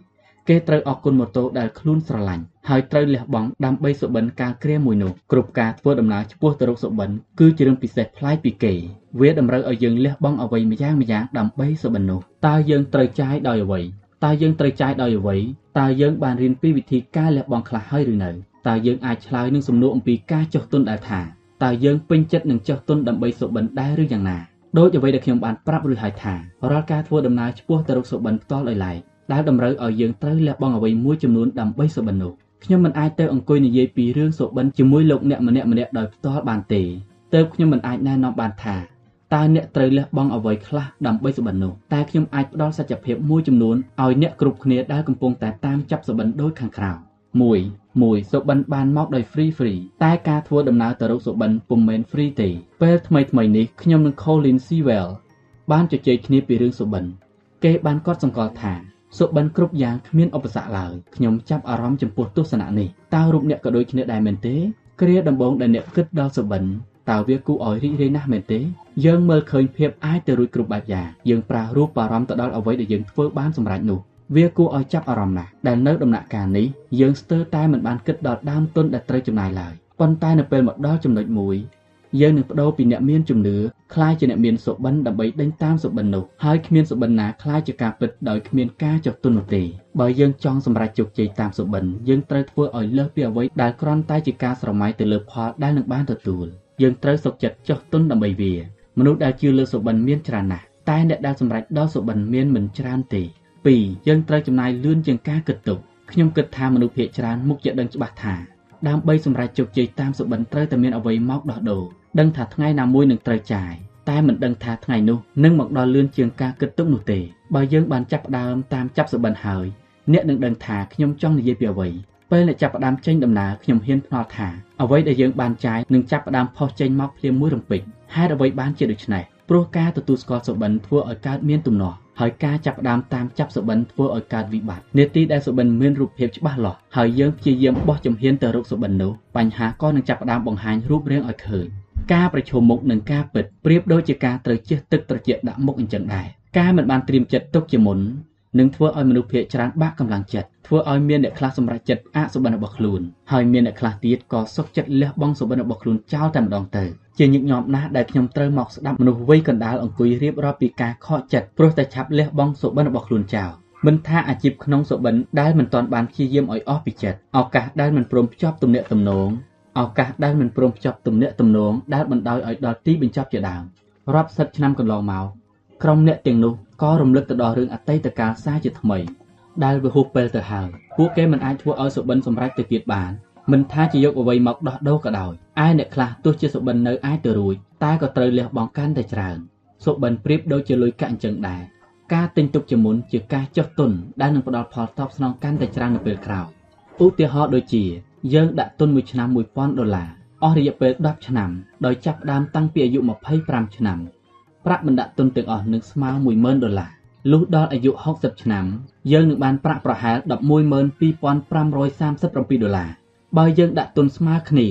គេត្រូវអរគុណម៉ូតូដែលខ្លួនស្រឡាញ់ហើយត្រូវលះបង់ដើម្បីសុបិនការគ្រាមួយនោះគ្រប់ការធ្វើដំណើរឆ្ពោះទៅរកសុបិនគឺជារឿងពិសេសប្លែកពីគេវាតម្រូវឲ្យយើងលះបង់អ្វីម្យ៉ាងម្យ៉ាងដើម្បីសុបិននោះតើយើងត្រូវចាយដោយអ្វី តើយើងត្រូវចាយដោយអ្វីតើយើងបានរៀនពីវិធីការលះបង់ខ្លះហើយឬនៅតើយើងអាចឆ្លើយនឹងសំណួរអំពីការចុះទុនដែលថាតើយើងពេញចិត្តនឹងចុះទុនដើម្បីសុបិនដែរឬយ៉ាងណាដោយអ្វីដែលខ្ញុំបានប្រាប់រួចហើយថារាល់ការធ្វើដំណើរឆ្ពោះទៅរកសុបិនផ្ទាល់ដោយឡែកដែលតម្រូវឲ្យយើងត្រូវលះបង់អ្វីមួយចំនួនដើម្បីសុបិននោះខ្ញុំមិនអាចទៅអង្គុយនិយាយពីរឿងសុបិនជាមួយលោកអ្នកម្នាក់ម្នាក់ដោយផ្ទាល់បានទេទើបខ្ញុំមិនអាចណែនាំបានថា តើអ្នកត្រូវលះបង់អ្វីខ្លះដើម្បីសុបិននោះតែខ្ញុំអាចផ្ដល់សច្ចភាពមួយចំនួនឲ្យអ្នកគ្រប់គ្នាដែលកំពុងតែតាមចាប់សុបិនដូចខាងក្រៅ1 1សុបិនបានមកដោយ free free តែការធ្វើដំណើរទៅរកសុបិនពុំមែន free ទេពេលថ្មីថ្មីនេះខ្ញុំនិង Colin Sewell បានជជែកគ្នាពីរឿងសុបិនគេបានកត់សម្គាល់ថាសុបិនគ្រប់យ៉ាងគ្មានឧបសគ្គឡើយខ្ញុំចាប់អារម្មណ៍ចំពោះទស្សនៈនេះតើរូបអ្នកក៏ដូចគ្នាដែរមែនទេគ្រាដំបូងដែលអ្នកគិតដល់សុបិន តើវាគួរឲ្យរីករាយណាស់មែនទេយើងមើលឃើញភាពអាចទៅរួចគ្រប់បែបយ៉ាងយើងប្រាសរូបអារម្មណ៍ទៅដល់អ្វីដែលយើងធ្វើបានសម្រេចនោះវាគួរឲ្យចាប់អារម្មណ៍ណាស់ដែលនៅដំណាក់កាលនេះយើងស្ទើរតែមិនបានគិតដល់ដើមទុនដែលត្រូវចំណាយឡើយប៉ុន្តែនៅពេលមកដល់ចំណុចមួយយើងនឹងបដូរពីអ្នកមានជំនឿคล้ายជាអ្នកមានសុបិនដើម្បីដេញតាមសុបិนនោះហើយគ្មានសុបិនណាคล้ายជាការពិតដោយគ្មានការចុះទុននោះទេបើយើងចង់សម្រេចជោគជ័យតាមសុបិនយើងត្រូវធ្វើឲ្យលើសពីអ្វីដែលគ្រាន់តែជាការស្រមៃទៅលើផលដែលនឹងបានទទួល យើងត្រូវសុខចិត្តចុះទុនដើម្បីវាមនុស្សដែលជឿលើសុបិនមានច្រើនណាស់តែអ្នកដែលសម្រេចដល់សុបិនមានមិនច្រើនទេ2យើងត្រូវចំណាយលឿនជាងការគិតទុកខ្ញុំគិតថាមនុស្សភាគច្រើនមុខជាដឹងច្បាស់ថាដើម្បីសម្រេចជោគជ័យតាមសុបិនត្រូវតែមានអ្វីមកដោះដូរដឹងថាថ្ងៃណាមួយនឹងត្រូវចាយតែមិនដឹងថាថ្ងៃនោះនឹងមកដល់លឿនជាងការគិតទុកនោះទេបើយើងបានចាប់ផ្ដើមតាមចាប់សុបិនហើយអ្នកនឹងដឹងថាខ្ញុំចង់និយាយពីអ្វី ពេលអ្នកចាប់ផ្ដើមចេញដំណើរខ្ញុំហ៊ានភ្នាល់ថាអ្វីដែលយើងបានចាយនឹងចាប់ផ្ដើមផុសចេញមកភ្លាមមួយរំពេចហេតុអ្វីបានជាដូច្នេះព្រោះការទទួលស្គាល់សុបិនធ្វើឲ្យកើតមានទំនាស់ហើយការចាប់ផ្ដើមតាមចាប់សុបិនធ្វើឲ្យកើតវិបត្តិនេតិដែលសុបិនមានរូបភាពច្បាស់លាស់ហើយយើងព្យាយាមបោះជំហានទៅរកសុបិននោះបញ្ហាក៏នឹងចាប់ផ្ដើមបង្ហាញរូបរាងឲ្យឃើញការប្រឈមមុខនឹងការពិតប្រៀបដូចជាការត្រូវជះទឹកត្រជាក់ដាក់មុខអញ្ចឹងដែរការមិនបានត្រៀមចិត្តទុកជាមុន នឹងធ្វើឲ្យមនុស្សភាគច្រើនបាក់កម្លាំងចិត្តធ្វើឲ្យមានអ្នកខ្លះសម្រេចចិត្តអសុបិនរបស់ខ្លួនហើយមានអ្នកខ្លះទៀតក៏សុខចិត្តលះបង់សុបិនរបស់ខ្លួនចោលតែម្ដងទៅជាញឹកញាប់ណាស់ដែលខ្ញុំត្រូវមកស្ដាប់មនុស្សវ័យកណ្ដាលអង្គុយរៀបរាប់ពីការខកចិត្តព្រោះតែឆាប់លះបង់សុបិនរបស់ខ្លួនចោលមិនថាអាជីពក្នុងសុបិនដែលមិនទាន់បានព្យាយាមឲ្យអស់ពីចិត្តឱកាសដែលមិនព្រមភ្ជាប់ទំនាក់ទំនងឱកាសដែលមិនព្រមភ្ជាប់ទំនាក់ទំនងដែលបណ្ដោយឲ្យដល់ទីបញ្ចប់ជាដើមរាប់សិបឆ្នាំកន្លងមកក្រុមអ្នកទាំងនោះ ក៏រំលឹកទៅដល់រឿងអតីតកាលសារជាថ្មី ដែលវាហួសពេលទៅហើយពួកគេមិនអាចធ្វើឲ្យសុបិនសម្រេចទៅទៀតបានមិនថាជាយកអ្វីមកដោះដូរក៏ដោយឯអ្នកខ្លះទោះជាសុបិននៅអាចទៅរួចតែក៏ត្រូវលះបង់កាន់តែច្រើនសុបិនប្រៀបដូចជាលុយកាក់អញ្ចឹងដែរការទិញទុកជាមុនជាការចុះទុនដែលនឹងផ្ដល់ផលតបស្នងកាន់តែច្រើននៅពេលក្រោយឧទាហរណ៍ដូចជា យើងដាក់ទុនមួយឆ្នាំ1000ដុល្លារអស់រយៈពេល10ឆ្នាំដោយចាប់ផ្ដើមតាំងពីអាយុ25ឆ្នាំ ប្រាក់បណ្ដាក់ទុនទាំងអស់នឹងស្មើ10000ដុល្លារលុះដល់អាយុ60ឆ្នាំយើងនឹងបានប្រាក់ប្រហែល12537ដុល្លារបើយើងដាក់ទុនស្មើគ្នា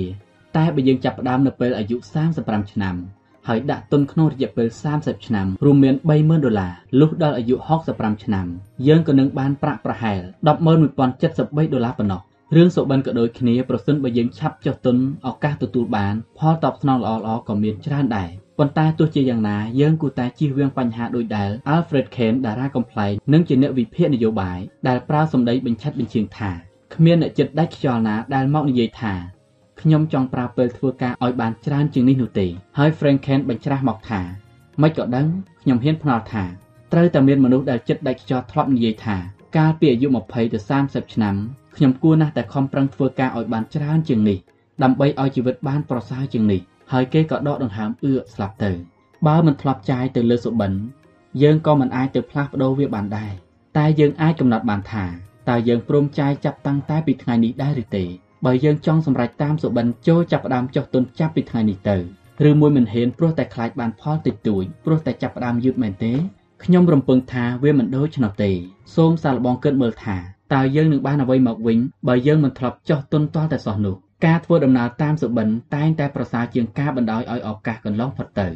តែបើយើងចាប់ផ្ដើមនៅពេលអាយុ35ឆ្នាំហើយដាក់ទុនក្នុងរយៈពេល30ឆ្នាំរួមមាន30000ដុល្លារលុះដល់អាយុ65ឆ្នាំយើងក៏នឹងបានប្រាក់ប្រហែល110,073ដុល្លារប៉ុណ្ណោះរឿងសុបិនក៏ដូចគ្នាប្រសិនបើយើងឆាប់ចុះទុនឱកាសទទួលបានផលតបស្នងល្អៗក៏មានច្រើនដែរ ប៉ុន្តែទោះជាយ៉ាងណាយើងគួរតែជៀសវាងបញ្ហាដូចដែល Alfred Kane តារាកំ pl ែងនិងជាអ្នកវិភាគនយោបាយដែលប្រើសម្ដីបញ្ឆិតបញ្ជៀងថាគ្មានអ្នកចិត្តដាច់ខ្យល់ណាដែលមកនិយាយថាខ្ញុំចង់ប្រើពេលធ្វើការឲ្យបានច្រើនជាងនេះនោះទេហើយ Frank Kane បញ្ច្រាស់មកថាមិនក៏ដឹងខ្ញុំហ៊ានភ្នាល់ថាត្រូវតែមានមនុស្សដែលចិត្តដាច់ខ្យល់ធ្លាប់និយាយថាកាលពីអាយុ20ទៅ30ឆ្នាំខ្ញុំគួរណាស់តែខំប្រឹងធ្វើការឲ្យបានច្រើនជាងនេះដើម្បីឲ្យជីវិតបានប្រសើរជាងនេះ ហើយគេក៏ដកដង្ហើមអឿស្លាប់ទៅ បើមិនធ្លាប់ចាយទៅលើសុបិនយើងក៏មិនអាចទៅផ្លាស់ប្ដូរវាបានដែរតែយើងអាចកំណត់បានថាតើយើងព្រមចាយចាប់តាំងតែពីថ្ងៃនេះដែរឬទេបើយើងចង់សម្រេចតាមសុបិនចូលចាប់ផ្ដើមចុះទុនចាប់ពីថ្ងៃនេះទៅឬមួយមិនហ៊ានព្រោះតែខ្លាចបានផលតិចតួចព្រោះតែចាប់ផ្ដើមយឺតមែនទេខ្ញុំរំពឹងថាវាមិនដូច្នោះទេសូមសាកល្បងគិតមើលថាតើយើងនឹងបានអ្វីមកវិញបើយើងមិនធ្លាប់ចោះទុនតតែសោះនោះ ការធ្វើដំណើរតាមសុបិនតែងតែប្រសើរជាងការបណ្ដោយឲ្យឱកាសកន្លងផុតទៅ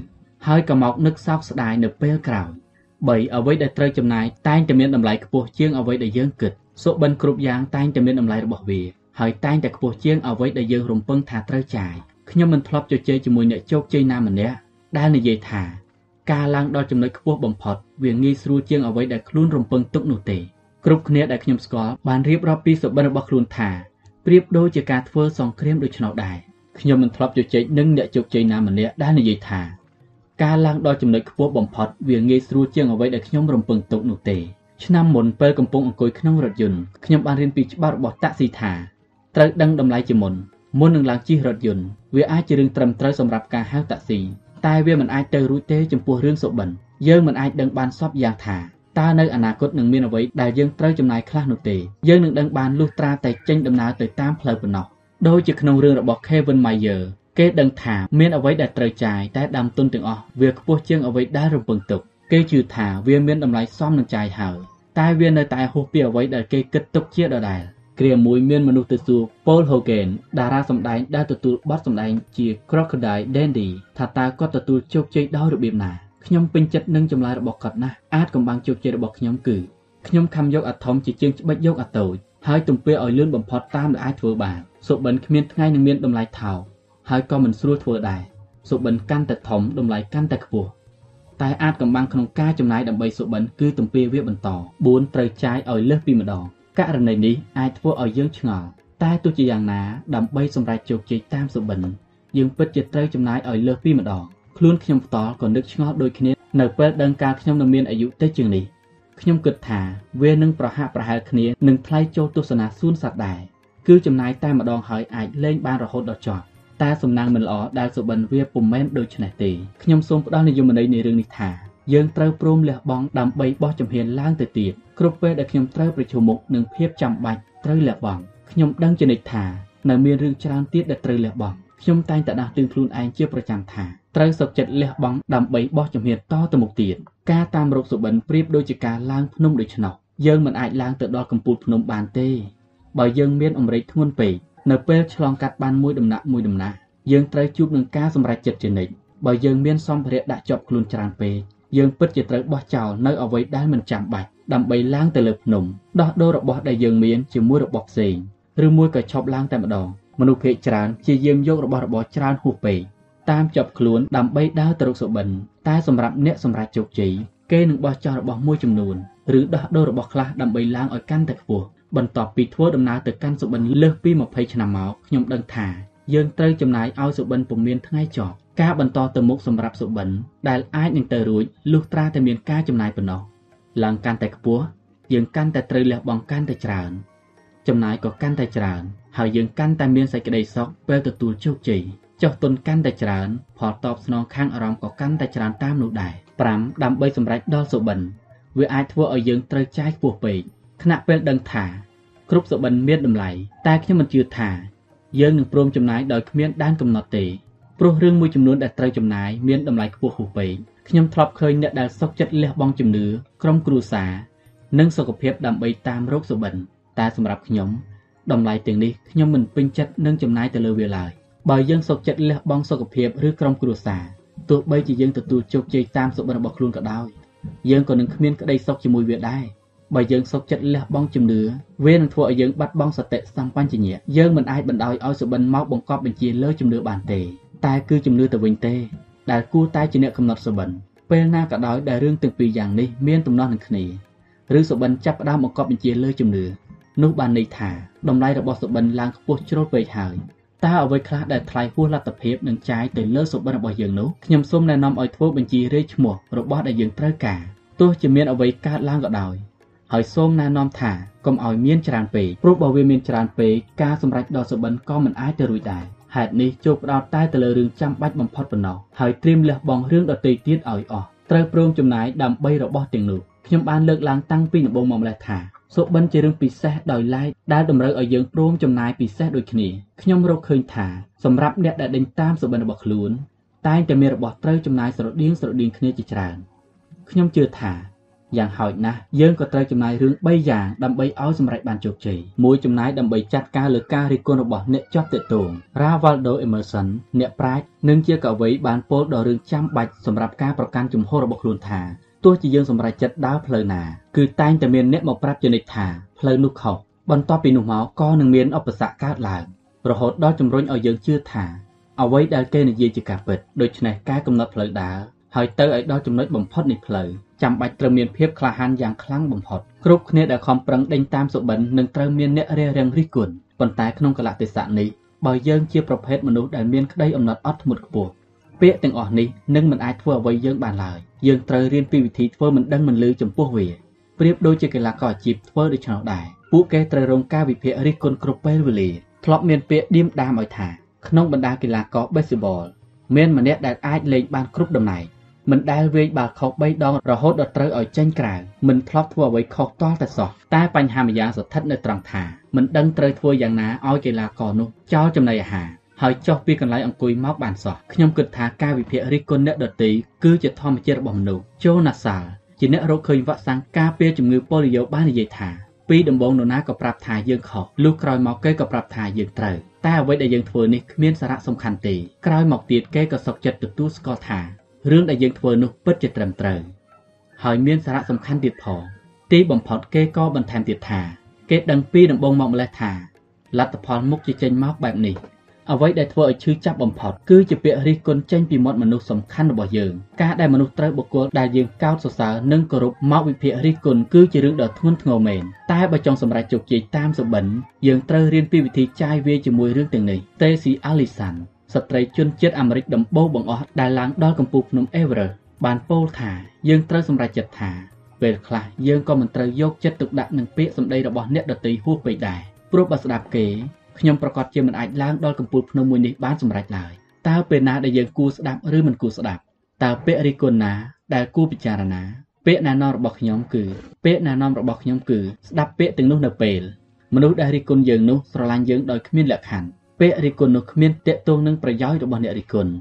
ហើយក៏មកនឹកសោកស្ដាយនៅពេលក្រោយ3អ្វីដែលត្រូវចំណាយតែងតែមានតម្លៃខ្ពស់ជាងអ្វីដែលយើងគិតសុបិនគ្រប់យ៉ាងតែងតែមានតម្លៃរបស់វាហើយតែងតែខ្ពស់ជាងអ្វីដែលយើងរំពឹងថាត្រូវចាយខ្ញុំមិនធ្លាប់ជជែកជាមួយអ្នកជោគជ័យណាម្នាក់ដែលនិយាយថាការឡើងដល់ចំណុចខ្ពស់បំផុតវាងាយស្រួលជាងអ្វីដែលខ្លួនរំពឹងទុកនោះទេគ្រប់គ្នាដែលខ្ញុំស្គាល់បានរៀបរាប់ពីសុបិនរបស់ខ្លួនថា ប្រៀបដូចជាការធ្វើសង្គ្រាមដូច្នោះដែរខ្ញុំមិនធ្លាប់ជជែកនឹងអ្នកជោគជ័យណាម្នាក់ដែលនិយាយថាការឡើងដល់ចំណុចខ្ពស់បំផុតវាងាយស្រួលជាងអ្វីដែលខ្ញុំរំពឹងទុកនោះទេឆ្នាំមុនពេលកំពុងអង្គុយក្នុងរថយន្តខ្ញុំបានរៀនពីច្បាប់របស់តាក់ស៊ីថាត្រូវដឹងតម្លៃជាមុនមុននឹងឡើងជិះរថយន្តវាអាចជារឿងត្រឹមត្រូវសម្រាប់ការហៅតាក់ស៊ីតែវាមិនអាចទៅរួចទេចំពោះរឿងសុបិនយើងមិនអាចដឹងបានសពយ៉ាងថា តើនៅអនាគតនឹងមានអ្វីដែលយើងត្រូវចំណាយខ្លះនោះទេយើងនឹងដឹងបានលុះត្រាតែចេញដំណើរទៅតាមផ្លូវប៉ុណ្ណោះដូចជាក្នុងរឿងរបស់ Kevin Mayer គេដឹងថាមានអ្វីដែលត្រូវចាយតែដើមទុនទាំងអស់វាខ្ពស់ជាងអ្វីដែលរំពឹងទុកគេជឿថាវាមានតម្លៃសមនឹងចាយហើយតែវានៅតែហួសពីអ្វីដែលគេគិតទុកជាដដែលគ្រាមួយមានមនុស្សទៅសួរ Paul Hogan តារាសម្ដែងដែលទទួលបទសម្ដែងជា Crocodile Dundee ថាតើគាត់ទទួលជោគជ័យដោយរបៀបណា ខ្ញុំពេញចិត្តនឹងចម្លើយរបស់គាត់ណាស់អាចកំបាំងជោគជ័យរបស់ខ្ញុំគឺខ្ញុំខំយកអាថមជាជាងច្បិចយកអាតូចហើយទំពាឲ្យលឿនបំផុតតាមដែលអាចធ្វើបានសុបិនគ្មានថ្ងៃនឹងមានតម្លៃថោកហើយក៏មិនស្រួលធ្វើដែរសុបិនកាន់តែធំតម្លៃកាន់តែខ្ពស់តែអាចកំបាំងក្នុងការចំណាយដើម្បីសុបិនគឺទំពាវាបន្ត4ត្រូវចាយឲ្យលើសពីម្ដងករណីនេះអាចធ្វើឲ្យយើងឆ្ងល់តែទោះជាយ៉ាងណាដើម្បីសម្រេចជោគជ័យតាមសុបិនយើងពិតជាត្រូវចំណាយឲ្យលើសពីម្ដង ខ្លួនខ្ញុំផ្ទាល់ក៏នឹកឆ្ងល់ដូចគ្នានៅពេលដឹងការខ្ញុំនៅមានអាយុតិចជាងនេះខ្ញុំគិតថាវានឹងប្រហាក់ប្រហែលគ្នានឹងថ្លៃចូលទស្សនាសួនសត្វដែរគឺចំណាយតែម្ដងហើយអាចលេងបានរហូតដល់ចប់តែសំណាងមិនល្អដែលសុបិនវាពុំមែនដូច្នេះទេខ្ញុំសូមផ្ដល់និយមន័យនៃរឿងនេះថាយើងត្រូវព្រមលះបង់ដើម្បីបោះជំហានឡើងទៅទៀតគ្រប់ពេលដែលខ្ញុំត្រូវប្រឈមមុខនឹងភាពចាំបាច់ត្រូវលះបង់ខ្ញុំដឹងជានិច្ចថានៅមានរឿងច្រើនទៀតដែលត្រូវលះបង់ខ្ញុំតែងតែដាស់តឿនខ្លួនឯងជាប្រចាំថា ត្រូវសុខចិត្តលះបង់ដើម្បីបោះជំហានតទៅមុខទៀតការតាមរកសុបិនប្រៀបដូចជាការឡើងភ្នំដូច្នោះយើងមិនអាចឡើងទៅដល់កំពូលភ្នំបានទេបើយើងមានអម្រេចធ្ងន់ពេកនៅពេលឆ្លងកាត់បានមួយដំណាក់មួយដំណាក់យើងត្រូវជួបនឹងការសម្រេចចិត្តជានិច្ចបើយើងមានសម្ភារៈដាក់ជាប់ខ្លួនច្រើនពេកយើងពិតជាត្រូវបោះចោលនៅអ្វីដែលមិនចាំបាច់ដើម្បីឡើងទៅលើភ្នំដោះដូររបស់ដែលយើងមានជាមួយរបស់ផ្សេងឬមួយក៏ឈប់ឡើងតែម្ដងមនុស្សភាគច្រើនជាយាមយករបស់របរច្រើនហួសពេក តាមចាប់ខ្លួនដើម្បីដើរទៅរកសុបិនតែសម្រាប់អ្នកសម្រាប់ជោគជ័យគេនឹងបោះចោលរបស់មួយចំនួនឬដោះដូររបស់ខ្លះដើម្បីឡើងឲ្យកាន់តែខ្ពស់បន្ទាប់ពីធ្វើដំណើរទៅកាន់សុបិនលើសពី20ឆ្នាំមកខ្ញុំដឹងថាយើងត្រូវចំណាយឲ្យសុបិនពុំមានថ្ងៃចប់ការបន្តទៅមុខសម្រាប់សុបិនដែលអាចនឹងទៅរួចលុះត្រាតែមានការចំណាយប៉ុណ្ណោះឡើងកាន់តែខ្ពស់យើងកាន់តែត្រូវលះបង់កាន់តែច្រើនចំណាយក៏កាន់តែច្រើនហើយយើងកាន់តែមានសេចក្តីសុខពេលទទួលជោគជ័យ ចុះទុនកាន់តែច្រើន ផលតបស្នងខាងអារម្មណ៍ក៏កាន់តែច្រើនតាមនោះដែរ5ដើម្បីសម្រេចដល់សុបិនវាអាចធ្វើឲ្យយើងត្រូវចាយខ្ពស់ពេកខណៈពេលដឹងថា គ្រប់សុបិនមានតម្លៃតែខ្ញុំមិនជឿថា យើងនឹងព្រមចំណាយដោយគ្មានដែនកំណត់ទេព្រោះរឿងមួយចំនួនដែលត្រូវចំណាយមានតម្លៃខ្ពស់ហួសពេកខ្ញុំធ្លាប់ឃើញអ្នកដែលសុខចិត្តលះបង់ជំនឿក្រុមគ្រួសារនិងសុខភាពដើម្បីតាមរោគសុបិនតែសម្រាប់ខ្ញុំតម្លៃទាំងនេះខ្ញុំមិនពេញចិត្តនឹងចំណាយទៅលើវាឡើយ បើយើងសុខចិត្តលះបង់សុខភាពឬក្រុមគ្រួសារទោះបីជាយើងទទួលជោគជ័យតាមសុបិនរបស់ខ្លួនក៏ដោយយើងក៏នឹងគ្មានក្តីសុខជាមួយវាដែរបើយើងសុខចិត្តលះបង់ជំនឿវានឹងធ្វើឲ្យយើងបាត់បង់សតិសម្បញ្ញៈយើងមិនអាចបណ្ដោយឲ្យសុបិនមកបង្កប់បញ្ជាលើជំនឿបានទេ តែគឺជំនឿទៅវិញទេ ដែលគួរតែជាអ្នកកំណត់សុបិនពេលណាក៏ដោយដែលរឿងទាំងពីរយ៉ាងនេះមានទំនាស់នឹងគ្នាឬសុបិនចាប់ផ្ដើមបង្កប់បញ្ជាលើជំនឿនោះបានន័យថាតម្លៃរបស់សុបិនឡើងខ្ពស់ជ្រុលពេកហើយ តើអ្វីខ្លះដែលថ្លៃហួសលទ្ធភាពនឹងចាយទៅលើសុបិនរបស់យើងនោះខ្ញុំសូមណែនាំឲ្យធ្វើបញ្ជីរាយឈ្មោះរបស់ដែលយើងត្រូវការទោះជាមានអ្វីកើតឡើងក៏ដោយហើយសូមណែនាំថាកុំឲ្យមានច្រើនពេកព្រោះបើវាមានច្រើនពេកការសម្រេចដល់សុបិនក៏មិនអាចទៅរួចដែរហេតុនេះចូលផ្ដោតតែទៅលើរឿងចាំបាច់បំផុតប៉ុណ្ណោះហើយត្រៀមលះបង់រឿងដទៃទៀតឲ្យអស់ត្រូវព្រមចំណាយដើម្បីរបស់ទាំងនោះខ្ញុំបានលើកឡើងតាំងពីដំបូងមកម្លេះថា សុបិនជារឿងពិសេសដោយឡែកដែលតម្រូវឲ្យយើងព្រមចំណាយពិសេសដូចគ្នាខ្ញុំរកឃើញថាសម្រាប់អ្នកដែលដេញតាមសុបិនរបស់ខ្លួនតែងតែមានរបស់ត្រូវចំណាយស្រដៀងស្រដៀងគ្នាជាច្រើនខ្ញុំជឿថាយ៉ាងហោចណាស់យើងក៏ត្រូវចំណាយរឿង3យ៉ាងដើម្បីឲ្យសម្រេចបានជោគជ័យមួយចំណាយដើម្បីចាត់ការលើការរិះគន់របស់អ្នកជាប់ទាក់ទង Ravaldo Emerson អ្នកប្រាជ្ញនិងជាកវីបានពោលដល់រឿងចាំបាច់សម្រាប់ការប្រកាន់ជំហររបស់ខ្លួនថា ទោះជាយើងសម្រេចចិត្តដើរផ្លូវណាគឺតែងតែមានអ្នកមកប្រាប់ជានិច្ចថាផ្លូវនោះខុសបន្ទាប់ពីនោះមកក៏នឹងមានឧបសគ្គកើតឡើងរហូតដល់ជំរុញឲ្យយើងជឿថាអ្វីដែលគេនិយាយជាការពិតដូច្នេះការកំណត់ផ្លូវដើរហើយទៅឲ្យដល់ចំណុចបំផុតនៃផ្លូវចាំបាច់ត្រូវមានភាពក្លាហានយ៉ាងខ្លាំងបំផុតគ្រប់គ្នាដែលខំប្រឹងដេញតាមសុបិននឹងត្រូវមានអ្នករារាំងរិះគន់ប៉ុន្តែក្នុងកលៈទេសៈនេះបើយើងជាប្រភេទមនុស្សដែលមានក្តីអំណត់អត់ធ្មត់ខ្ពស់ពាក្យទាំងអស់នេះនឹងមិនអាចធ្វើអ្វីយើងបានឡើយ យើងត្រូវរៀនពីវិធីធ្វើមិនដឹងមិនលឺចំពោះវាប្រៀបដូចជាកីឡាករអាជីពធ្វើដូច្នោះដែរពួកគេត្រូវរងការវិភាគរិះគន់គ្រប់ពេលវេលាធ្លាប់មានពាក្យឌៀមដាមឲ្យថាក្នុងបណ្ដាកីឡាករបេសបលមានម្នាក់ដែលអាចលេងបានគ្រប់តំណែងមិនដែលវាយបាល់ខុស3ដងរហូតដល់ត្រូវឲ្យចេញក្រៅមិនធ្លាប់ធ្វើអ្វីខុសតតែសោះតែបញ្ហាម្យ៉ាងស្ថិតនៅត្រង់ថាមិនដឹងត្រូវធ្វើយ៉ាងណាឲ្យកីឡាករនោះចោលចំណីអាហារ ហើយចុះពីកន្លែងអង្គុយមកបានសោះខ្ញុំគិតថាការវិភាគរិះគន់អ្នកដទៃគឺជាធម្មជាតិរបស់មនុស្សโจណាសាល់ជាអ្នករកឃើញវ៉ាក់សាំងការពារជំងឺប៉ូលីយ៉ូបាននិយាយថាពីដំបូងនរណាក៏ប្រាប់ថាយើងខុសលុះក្រោយមកគេក៏ប្រាប់ថាយើងត្រូវតែអ្វីដែលយើងធ្វើនេះគ្មានសារៈសំខាន់ទេក្រោយមកទៀតគេក៏សុខចិត្តទទួលស្គាល់ថារឿងដែលយើងធ្វើនោះពិតជាត្រឹមត្រូវហើយមានសារៈសំខាន់ទៀតផងទីបំផុតគេក៏បន្ថែមទៀតថា គេដឹងពីដំបូងមកម្លេះថាលទ្ធផលមុខជាចេញមកបែបនេះ អ្វីដែលធ្វើឲ្យឈឺចាប់បំផុតគឺជាពាក្យរិះគន់ចេញពីមាត់មនុស្សសំខាន់របស់យើងការដែលមនុស្សត្រូវបុគ្គលដែលយើងកោតសរសើរនិងគោរពមកវិភាគរិះគន់គឺជារឿងដ៏ធ្ងន់ធ្ងរមែនតែបើចង់សម្រេចជោគជ័យតាមសុបិនយើងត្រូវរៀនពីវិធីចាយវាយជាមួយរឿងទាំងនេះ Stacy Allison ស្ត្រីជនជាតិអាមេរិកដំបូងបង្អស់ដែលឡើងដល់កំពូលភ្នំ Everest បានពោលថាយើងត្រូវសម្រេចចិត្តថាពេលខ្លះយើងក៏មិនត្រូវយកចិត្តទុកដាក់នឹងពាក្យសម្ដីរបស់អ្នកដទៃហួសពេកដែរព្រោះបើស្ដាប់គេ ខ្ញុំប្រកាសជាមិនអាចឡើងដល់កំពូលភ្នំមួយនេះបានសម្រេចឡើយតើពេលណាដែលយើងគួរស្ដាប់ឬមិនគួរស្ដាប់តើពាក្យរិះគន់ណាដែលគួរពិចារណាពាក្យណែនាំរបស់ខ្ញុំគឺពាក្យណែនាំរបស់ខ្ញុំគឺស្ដាប់ពាក្យទាំងនោះនៅពេលមនុស្សដែលរិះគន់យើងនោះស្រឡាញ់យើងដោយគ្មានលក្ខខណ្ឌពាក្យរិះគន់នោះគ្មានតាក់ទងនឹងប្រយោជន៍របស់អ្នករិះគន់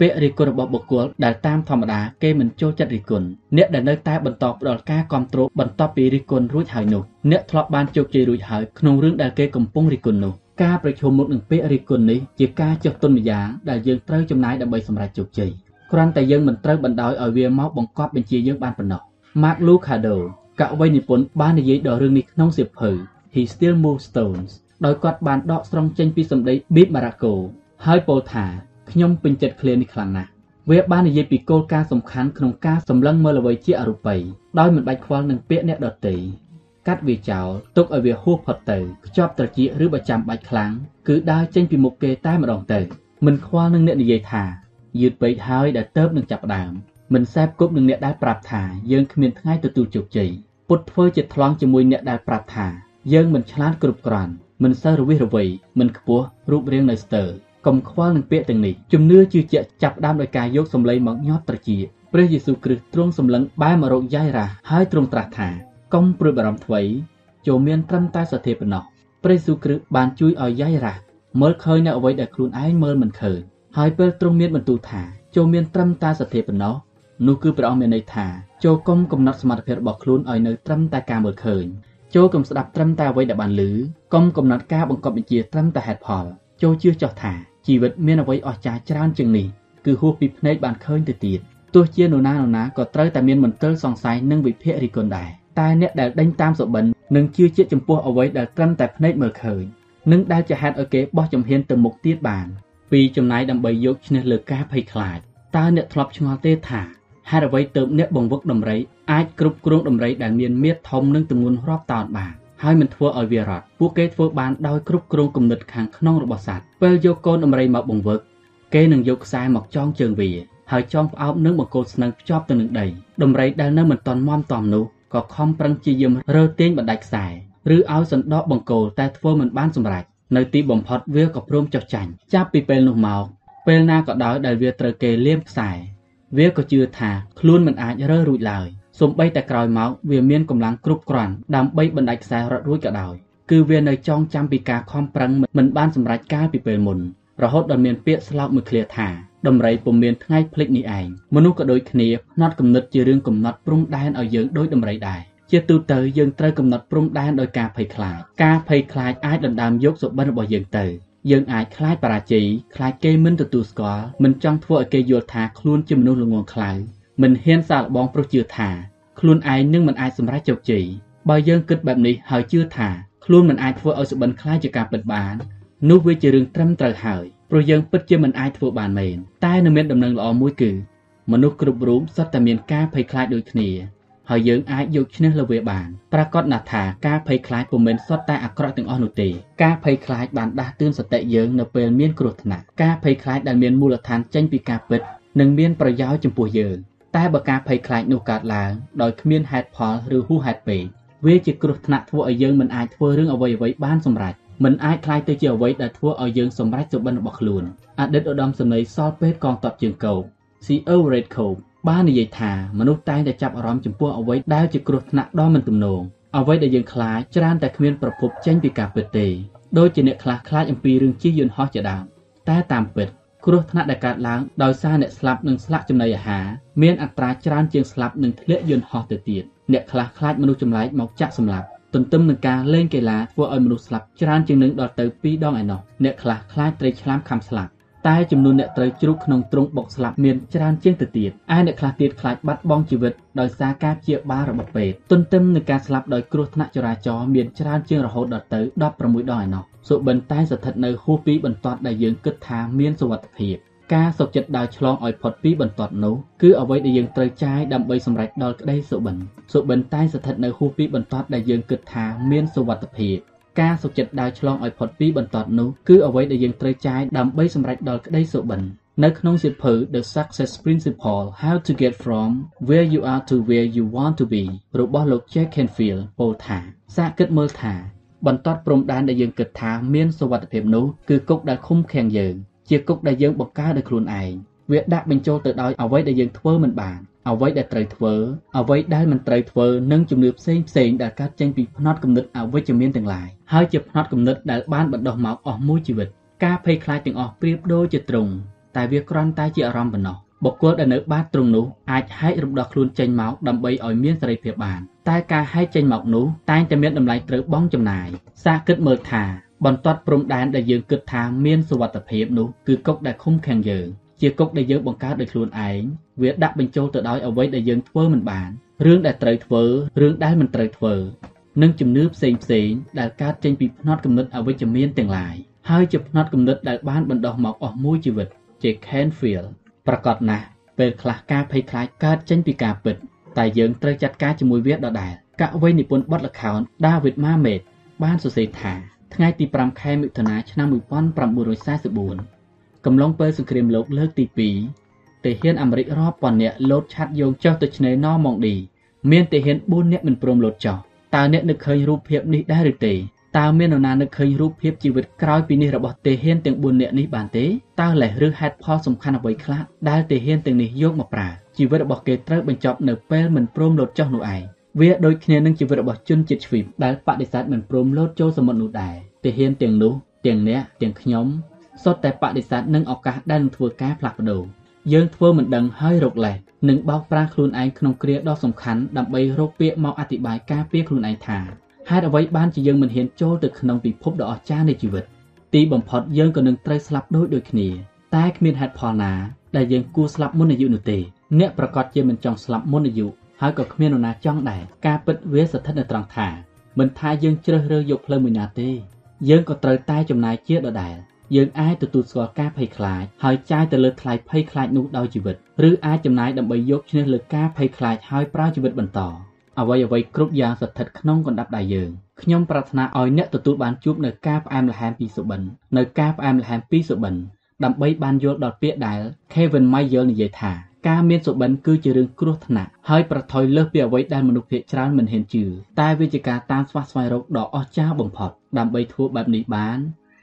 ពាក្យរិះគន់របស់បុគ្គលដែលតាមធម្មតាគេមិនចូលចិត្តរិះគន់អ្នកដែលនៅតែបន្តផ្ដល់ការគ្រប់គ្រងបន្ទាប់ពីរិះគន់រួចហើយនោះអ្នកធ្លាប់បានជោគជ័យរួចហើយក្នុងរឿងដែលគេកំពុងរិះគន់នោះ ការប្រជុំមុខនឹងពាក្យរិះគន់នេះជាការចុះទុនម្យ៉ាងដែលយើងត្រូវចំណាយដើម្បីសម្រេចជោគជ័យគ្រាន់តែយើងមិនត្រូវបណ្ដោយឲ្យវាមកបង្កប់បញ្ជាយើងបានប៉ុណ្ណោះ Mark Lucado កវីនិពន្ធបាននិយាយដល់រឿងនេះក្នុងសៀវភៅ He Still Moves Stones ដោយគាត់បានដកស្រង់ចេញពីសម្ដី Beat Maracco ហើយពោលថាខ្ញុំពេញចិត្តឃ្លានេះខ្លាំងណាស់វាបាននិយាយពីគោលការណ៍សំខាន់ក្នុងការសម្លឹងមើលអ្វីជាអរូបីដោយមិនបាច់ខ្វល់នឹងពាក្យអ្នកដទៃ កាត់វាចោលទុកឲ្យវាហួសផុតទៅខ្ជាប់ត្រចៀកឬបើចាំបាច់ខ្លាំងគឺដើរចេញពីមុខគេតែម្ដងទៅមិនខ្វល់នឹងអ្នកនិយាយថាយឺតពេកហើយដែលទៅនឹងចាប់ដើមមិនសែបគប់នឹងអ្នកដែលប្រាប់ថាយើងគ្មានថ្ងៃទទួលជោគជ័យពុតធ្វើជាថ្លង់ជាមួយអ្នកដែលប្រាប់ថាយើងមិនឆ្លាតគ្រប់គ្រាន់មិនសូវរវិះរវៃមិនខ្ពស់រូបរាងនៅស្ទើរកុំខ្វល់នឹងពាក្យទាំងនេះជំនឿជឿជាក់ចាប់ដើមដោយការយកសម្លេងមកញាត់ត្រជាព្រះយេស៊ូវគ្រីស្ទទ្រង់សម្លឹងបែរមករកយ៉ៃរ៉ាហើយទ្រង់ត្រាស់ថាកុំ ព្រួយបារម្ភអ្វីចូលមានត្រឹមតែសទ្ធាប៉ុណ្ណោះព្រះយេស៊ូវគ្រីស្ទបានជួយឲ្យយ៉ៃរ៉ាមើលឃើញនៅអ្វីដែលខ្លួនឯងមើលមិនឃើញហើយពេលទ្រង់មានបន្ទូលថាចូលមានត្រឹមតែសទ្ធាប៉ុណ្ណោះនោះគឺព្រះអង្គមានន័យថាចូលកុំកំណត់សមត្ថភាពរបស់ខ្លួនឲ្យនៅត្រឹមតែការមើលឃើញចូលកុំស្ដាប់ត្រឹមតែអ្វីដែលបានឮកុំកំណត់ការបង្កប់បញ្ជាត្រឹមតែហេតុផលចូលជឿចោះថាជីវិតមានអ្វីអស្ចារ្យច្រើនជាងនេះគឺហួសពីភ្នែកបានឃើញទៅទៀតទោះជានរណានរណាក៏ត្រូវតែមានមន្ទិលសង្ស័យនិងវិភាគរិះគន់ដែរ តែអ្នកដែលដេញតាមសុបិននឹងជឿជាក់ចំពោះអ្វីដែលត្រឹមតែភ្នែកមើលឃើញនិងដែលជាហេតុឲ្យគេបោះជំហានទៅមុខទៀតបានពីចំណាយដើម្បីយកឈ្នះលើការភ័យខ្លាចតើអ្នកធ្លាប់ឆ្ងល់ទេថាហេតុអ្វីទើបអ្នកបង្វឹកដំរីអាចគ្រប់គ្រងដំរីដែលមានមាឌធំនិងទម្ងន់រាប់តោនបានហើយមិនធ្វើឲ្យវារត់ពួកគេធ្វើបានដោយគ្រប់គ្រងគំនិតខាងក្នុងរបស់សត្វពេលយកកូនដំរីមកបង្វឹកគេនឹងយកខ្សែមកចងជើងវាហើយចងផ្អោបនឹងបង្គោលស្នឹងភ្ជាប់ទៅនឹងដីដំរីដែលនៅមិនទាន់មមតំនោះ ក៏ខំប្រឹងជាយាមរើទាញបណ្ដាច់ខ្សែឬឲ្យសណ្ដោកបង្គោលតែធ្វើមិនបានសម្រេចនៅទីបំផុតវាក៏ព្រមចុះចាញ់ចាប់ពីពេលនោះមកពេលណាក៏ដោយដែលវាត្រូវគេលាមខ្សែវាក៏ជឿថាខ្លួនមិនអាចរើរួចឡើយសូម្បីតែក្រោយមកវាមានកម្លាំងគ្រប់គ្រាន់ដើម្បីបណ្ដាច់ខ្សែរត់រួចក៏ដោយគឺវានៅចងចាំពីការខំប្រឹងមិនបានសម្រេចកាលពីពេលមុន រហូតដល់មានពាក្យស្លោកមួយឃ្លាថាដំរីពុំមានថ្ងៃភ្លេចនេះឯងមនុស្សក៏ដូចគ្នាផ្នត់គំនិតជារឿងកំណត់ព្រំដែនឲ្យយើងដូចដំរីដែរជាទូទៅយើងត្រូវកំណត់ព្រំដែនដោយការភ័យខ្លាចការភ័យខ្លាចអាចដណ្ដើមយកសុបិនរបស់យើងទៅយើងអាចខ្លាចបរាជ័យខ្លាចគេមិនទទួលស្គាល់មិនចង់ធ្វើឲ្យគេយល់ថាខ្លួនជាមនុស្សល្ងងខ្លៅមិនហ៊ានសាកល្បងព្រោះជឿថាខ្លួនឯងនឹងមិនអាចសម្រេចជោគជ័យបើយើងគិតបែបនេះហើយជឿថាខ្លួនមិនអាចធ្វើឲ្យសុបិនខ្លាចជាការពិតបាន នោះវាជារឿងត្រឹមត្រូវហើយព្រោះយើងពិតជាមិនអាចធ្វើបានមែនតែនៅមានដំណឹងល្អមួយគឺមនុស្សគ្រប់រូបសុទ្ធតែមានការភ័យខ្លាចដូចគ្នាហើយយើងអាចយកឈ្នះលើវាបានប្រកាសណាស់ថាការភ័យខ្លាចពុំមែនសុទ្ធតែអាក្រក់ទាំងអស់នោះទេការភ័យខ្លាចបានដាស់តឿនសតិយើងនៅពេលមានគ្រោះថ្នាក់ការភ័យខ្លាចដែលមានមូលដ្ឋានចេញពីការពិតនឹងមានប្រយោជន៍ចំពោះយើងតែបើការភ័យខ្លាចនោះកើតឡើងដោយគ្មានហេតុផលឬហួសហេតុពេកវាជាគ្រោះថ្នាក់ធ្វើឲ្យយើងមិនអាចធ្វើរឿងអ្វីៗបានសម្រេច មិនអាចคล้ายទៅជាអ្វីដែលធ្វើឲ្យយើងសម្រេចសុបិនរបស់ខ្លួនអតីតឧត្តមសេនីយ៍សលពេទ្យកងទ័ពជើងគោក CEO Redcoat បាននិយាយថាមនុស្សតែងតែចាប់អារម្មណ៍ចំពោះអ្វីដែលជាគ្រោះថ្នាក់ដ៏មិនទំនងអ្វីដែលយើងខ្លាចច្រើនតែគ្មានប្រភពចេញពីការពិតទេដូចជាអ្នកខ្លះខ្លាចអំពីរឿងជិះយន្តហោះជាដើមតែតាមពិតគ្រោះថ្នាក់ដែលកើតឡើងដោយសារអ្នកស្លាប់និងស្លាកចំណីអាហារមានអត្រាច្រើនជាងស្លាប់និងធ្លាក់យន្តហោះទៅទៀតអ្នកខ្លះខ្លាចមនុស្សចម្លែកមកចាក់សម្លាប់ ទន្ទឹមនឹងការលេងកីឡាធ្វើឲ្យមនុស្សស្លាប់ច្រើនជាងនឹងដល់ទៅ2ដងឯណោះអ្នកខ្លះខ្លាចត្រីឆ្លាមខំស្លាប់តែចំនួនអ្នកត្រូវជ្រូកក្នុងទ្រុងបុកស្លាប់មានច្រើនជាងទៅទៀតឯអ្នកខ្លះទៀតខ្លាចបាត់បង់ជីវិតដោយសារការព្យាបាលរបស់ពេទ្យទន្ទឹមនឹងការស្លាប់ដោយគ្រោះថ្នាក់ចរាចរណ៍មានច្រើនជាងរហូតដល់ទៅ16ដងឯណោះសុបិនតែស្ថិតនៅហួសពីបន្ទាត់ដែលយើងគិតថាមានសុវត្ថិភាព ការសុខចិត្តដើរឆ្លងឲ្យផុតពីបន្ទាត់នោះគឺអ្វីដែលយើងត្រូវចាយដើម្បីសម្រេចដល់ក្តីសុបិនសុបិនតែស្ថិតនៅហួសពីបន្ទាត់ដែលយើងគិតថាមានសុវត្ថិភាពការសុខចិត្តដើរឆ្លងឲ្យផុតពីបន្ទាត់នោះគឺអ្វីដែលយើងត្រូវចាយដើម្បីសម្រេចដល់ក្តីសុបិននៅក្នុងសៀវភៅ The Success Principle How to Get From Where You Are to Where You Want to Be របស់លោក Jack Canfield ពោលថាសាកគិតមើលថាបន្ទាត់ព្រំដែនដែលយើងគិតថាមានសុវត្ថិភាពនោះគឺគុកដែលឃុំឃាំងយើង ជាគុកដែលយើងបង្កើតដោយខ្លួនឯងវាដាក់បញ្ចូលទៅដោយអ្វីដែលយើងធ្វើមិនបានអ្វីដែលត្រូវធ្វើអ្វីដែលមិនត្រូវធ្វើនិងជំនឿផ្សេងផ្សេងដែលកើតចេញពីផ្នត់គំនិតអវិជ្ជមានទាំងឡាយហើយជាផ្នត់គំនិតដែលបានបណ្ដុះមកអស់មួយជីវិតការភ័យខ្លាចទាំងអស់ប្រៀបដូចជាទ្រង់តែវាគ្រាន់តែជាអារម្មណ៍ប៉ុណ្ណោះបុគ្គលដែលនៅបាតទ្រង់នោះអាចហែករំដោះខ្លួនចេញមកដើម្បីឲ្យមានសេរីភាពបានតែការហែកចេញមកនោះតែងតែមានតម្លៃត្រូវបង់ចំណាយសាកគិតមើលថា បន្ទាត់ព្រំដែនដែលយើងគិតថាមានសុវត្ថិភាពនោះគឺគុកដែលឃុំឃាំងយើងជាគុកដែលយើងបង្កើតដោយខ្លួនឯងវាដាក់បញ្ចូលទៅដោយអ្វីដែលយើងធ្វើមិនបានរឿងដែលត្រូវធ្វើរឿងដែលមិនត្រូវធ្វើនិងជំនឿផ្សេងផ្សេងដែលកើតចេញពីផ្នត់គំនិតអវិជ្ជមានទាំងឡាយហើយជាផ្នត់គំនិតដែលបានបណ្ដោះមកអស់មួយជីវិតជា Canfield ប្រកាសណាស់ពេលខ្លះការភ័យខ្លាចកើតចេញពីការពិតតែយើងត្រូវចាត់ការជាមួយវាដដែលកវីនិពន្ធបទល្ខោន David Mamet បានសរសេរថា ថ្ងៃទី5ខែមិថុនាឆ្នាំ1944កំឡុងពេលសង្គ្រាមលោកលើកទី2ទាហានអាមេរិករាប់ពាន់នាក់លោតឆាត់យោងចុះទៅឆ្នេរណម៉ង់ឌីមានទាហាន4នាក់មិនព្រមលោតចុះតើអ្នកនឹកឃើញរូបភាពនេះដែរឬទេតើមាននរណានឹកឃើញរូបភាពជីវិតក្រោយពីនេះរបស់ទេហ៊ានទាំង4នាក់នេះបានទេតើលេសឬហេតុផលសំខាន់អ្វីខ្លះដែលទេហ៊ានទាំងនេះយកមកប្រើជីវិតរបស់គេត្រូវបញ្ចប់នៅពេលមិនព្រមលោតចុះនោះឯង វាដូចគ្នានឹងជីវិតរបស់ជនជាតិជ្វីបដែលបដិសេធមិនព្រមលោតចូលសមុទ្រនោះដែរទាហានទាំងនោះទាំងអ្នកទាំងខ្ញុំសុទ្ធតែបដិសេធនឹងឱកាសដែលនឹងធ្វើការផ្លាស់ប្ដូរយើងធ្វើមិនដឹងហើយរកលេសនិងបោកប្រាស់ខ្លួនឯងក្នុងគ្រាដ៏សំខាន់ដើម្បីរកពាក្យមកអធិប្បាយការពារខ្លួនឯងថាហេតុអ្វីបានជាយើងមិនហ៊ានចូលទៅក្នុងពិភពដ៏អស្ចារ្យនៃជីវិតទីបំផុតយើងក៏នឹងត្រូវស្លាប់ដូចដូចគ្នាតែគ្មានហេតុផលណាដែលយើងគួរស្លាប់មុនអាយុនោះទេអ្នកប្រកាសជាមិនចង់ស្លាប់មុនអាយុ ហើយក៏គ្មាននរណាចង់ដែរការពិតវាស្ថិតនៅត្រង់ថាមិនថាយើងជ្រើសរើសយកផ្លូវមួយណាទេ យើងក៏ត្រូវតែចំណាយជាដដែលយើងអាចទទួលស្គាល់ការភ័យខ្លាចហើយចាយទៅលើថ្លៃភ័យខ្លាចនោះដោយជីវិតឬអាចចំណាយដើម្បីយកឈ្នះលើការភ័យខ្លាចហើយប្រើជីវិតបន្តអ្វីអ្វីគ្រប់យ៉ាងស្ថិតក្នុងកណ្ដាប់ដៃយើងខ្ញុំប្រាថ្នាឲ្យអ្នកទទួលបានជួបនៅការផ្អែមល្ហែមពីសុបិននៅការផ្អែមល្ហែមពីសុបិនដើម្បីបានយល់ដល់ពាក្យដែល Kevin Mayer និយាយថា ការមានសុបិនគឺជារឿងគ្រោះថ្នាក់ហើយប្រថុយលើសពីអ្វីដែលមនុស្សភាគច្រើនមិនហ៊ានជឿតែវាជាការតាមស្វះស្វែងរកដ៏អស្ចារ្យបំផុតដើម្បីធ្វើបែបនេះបាន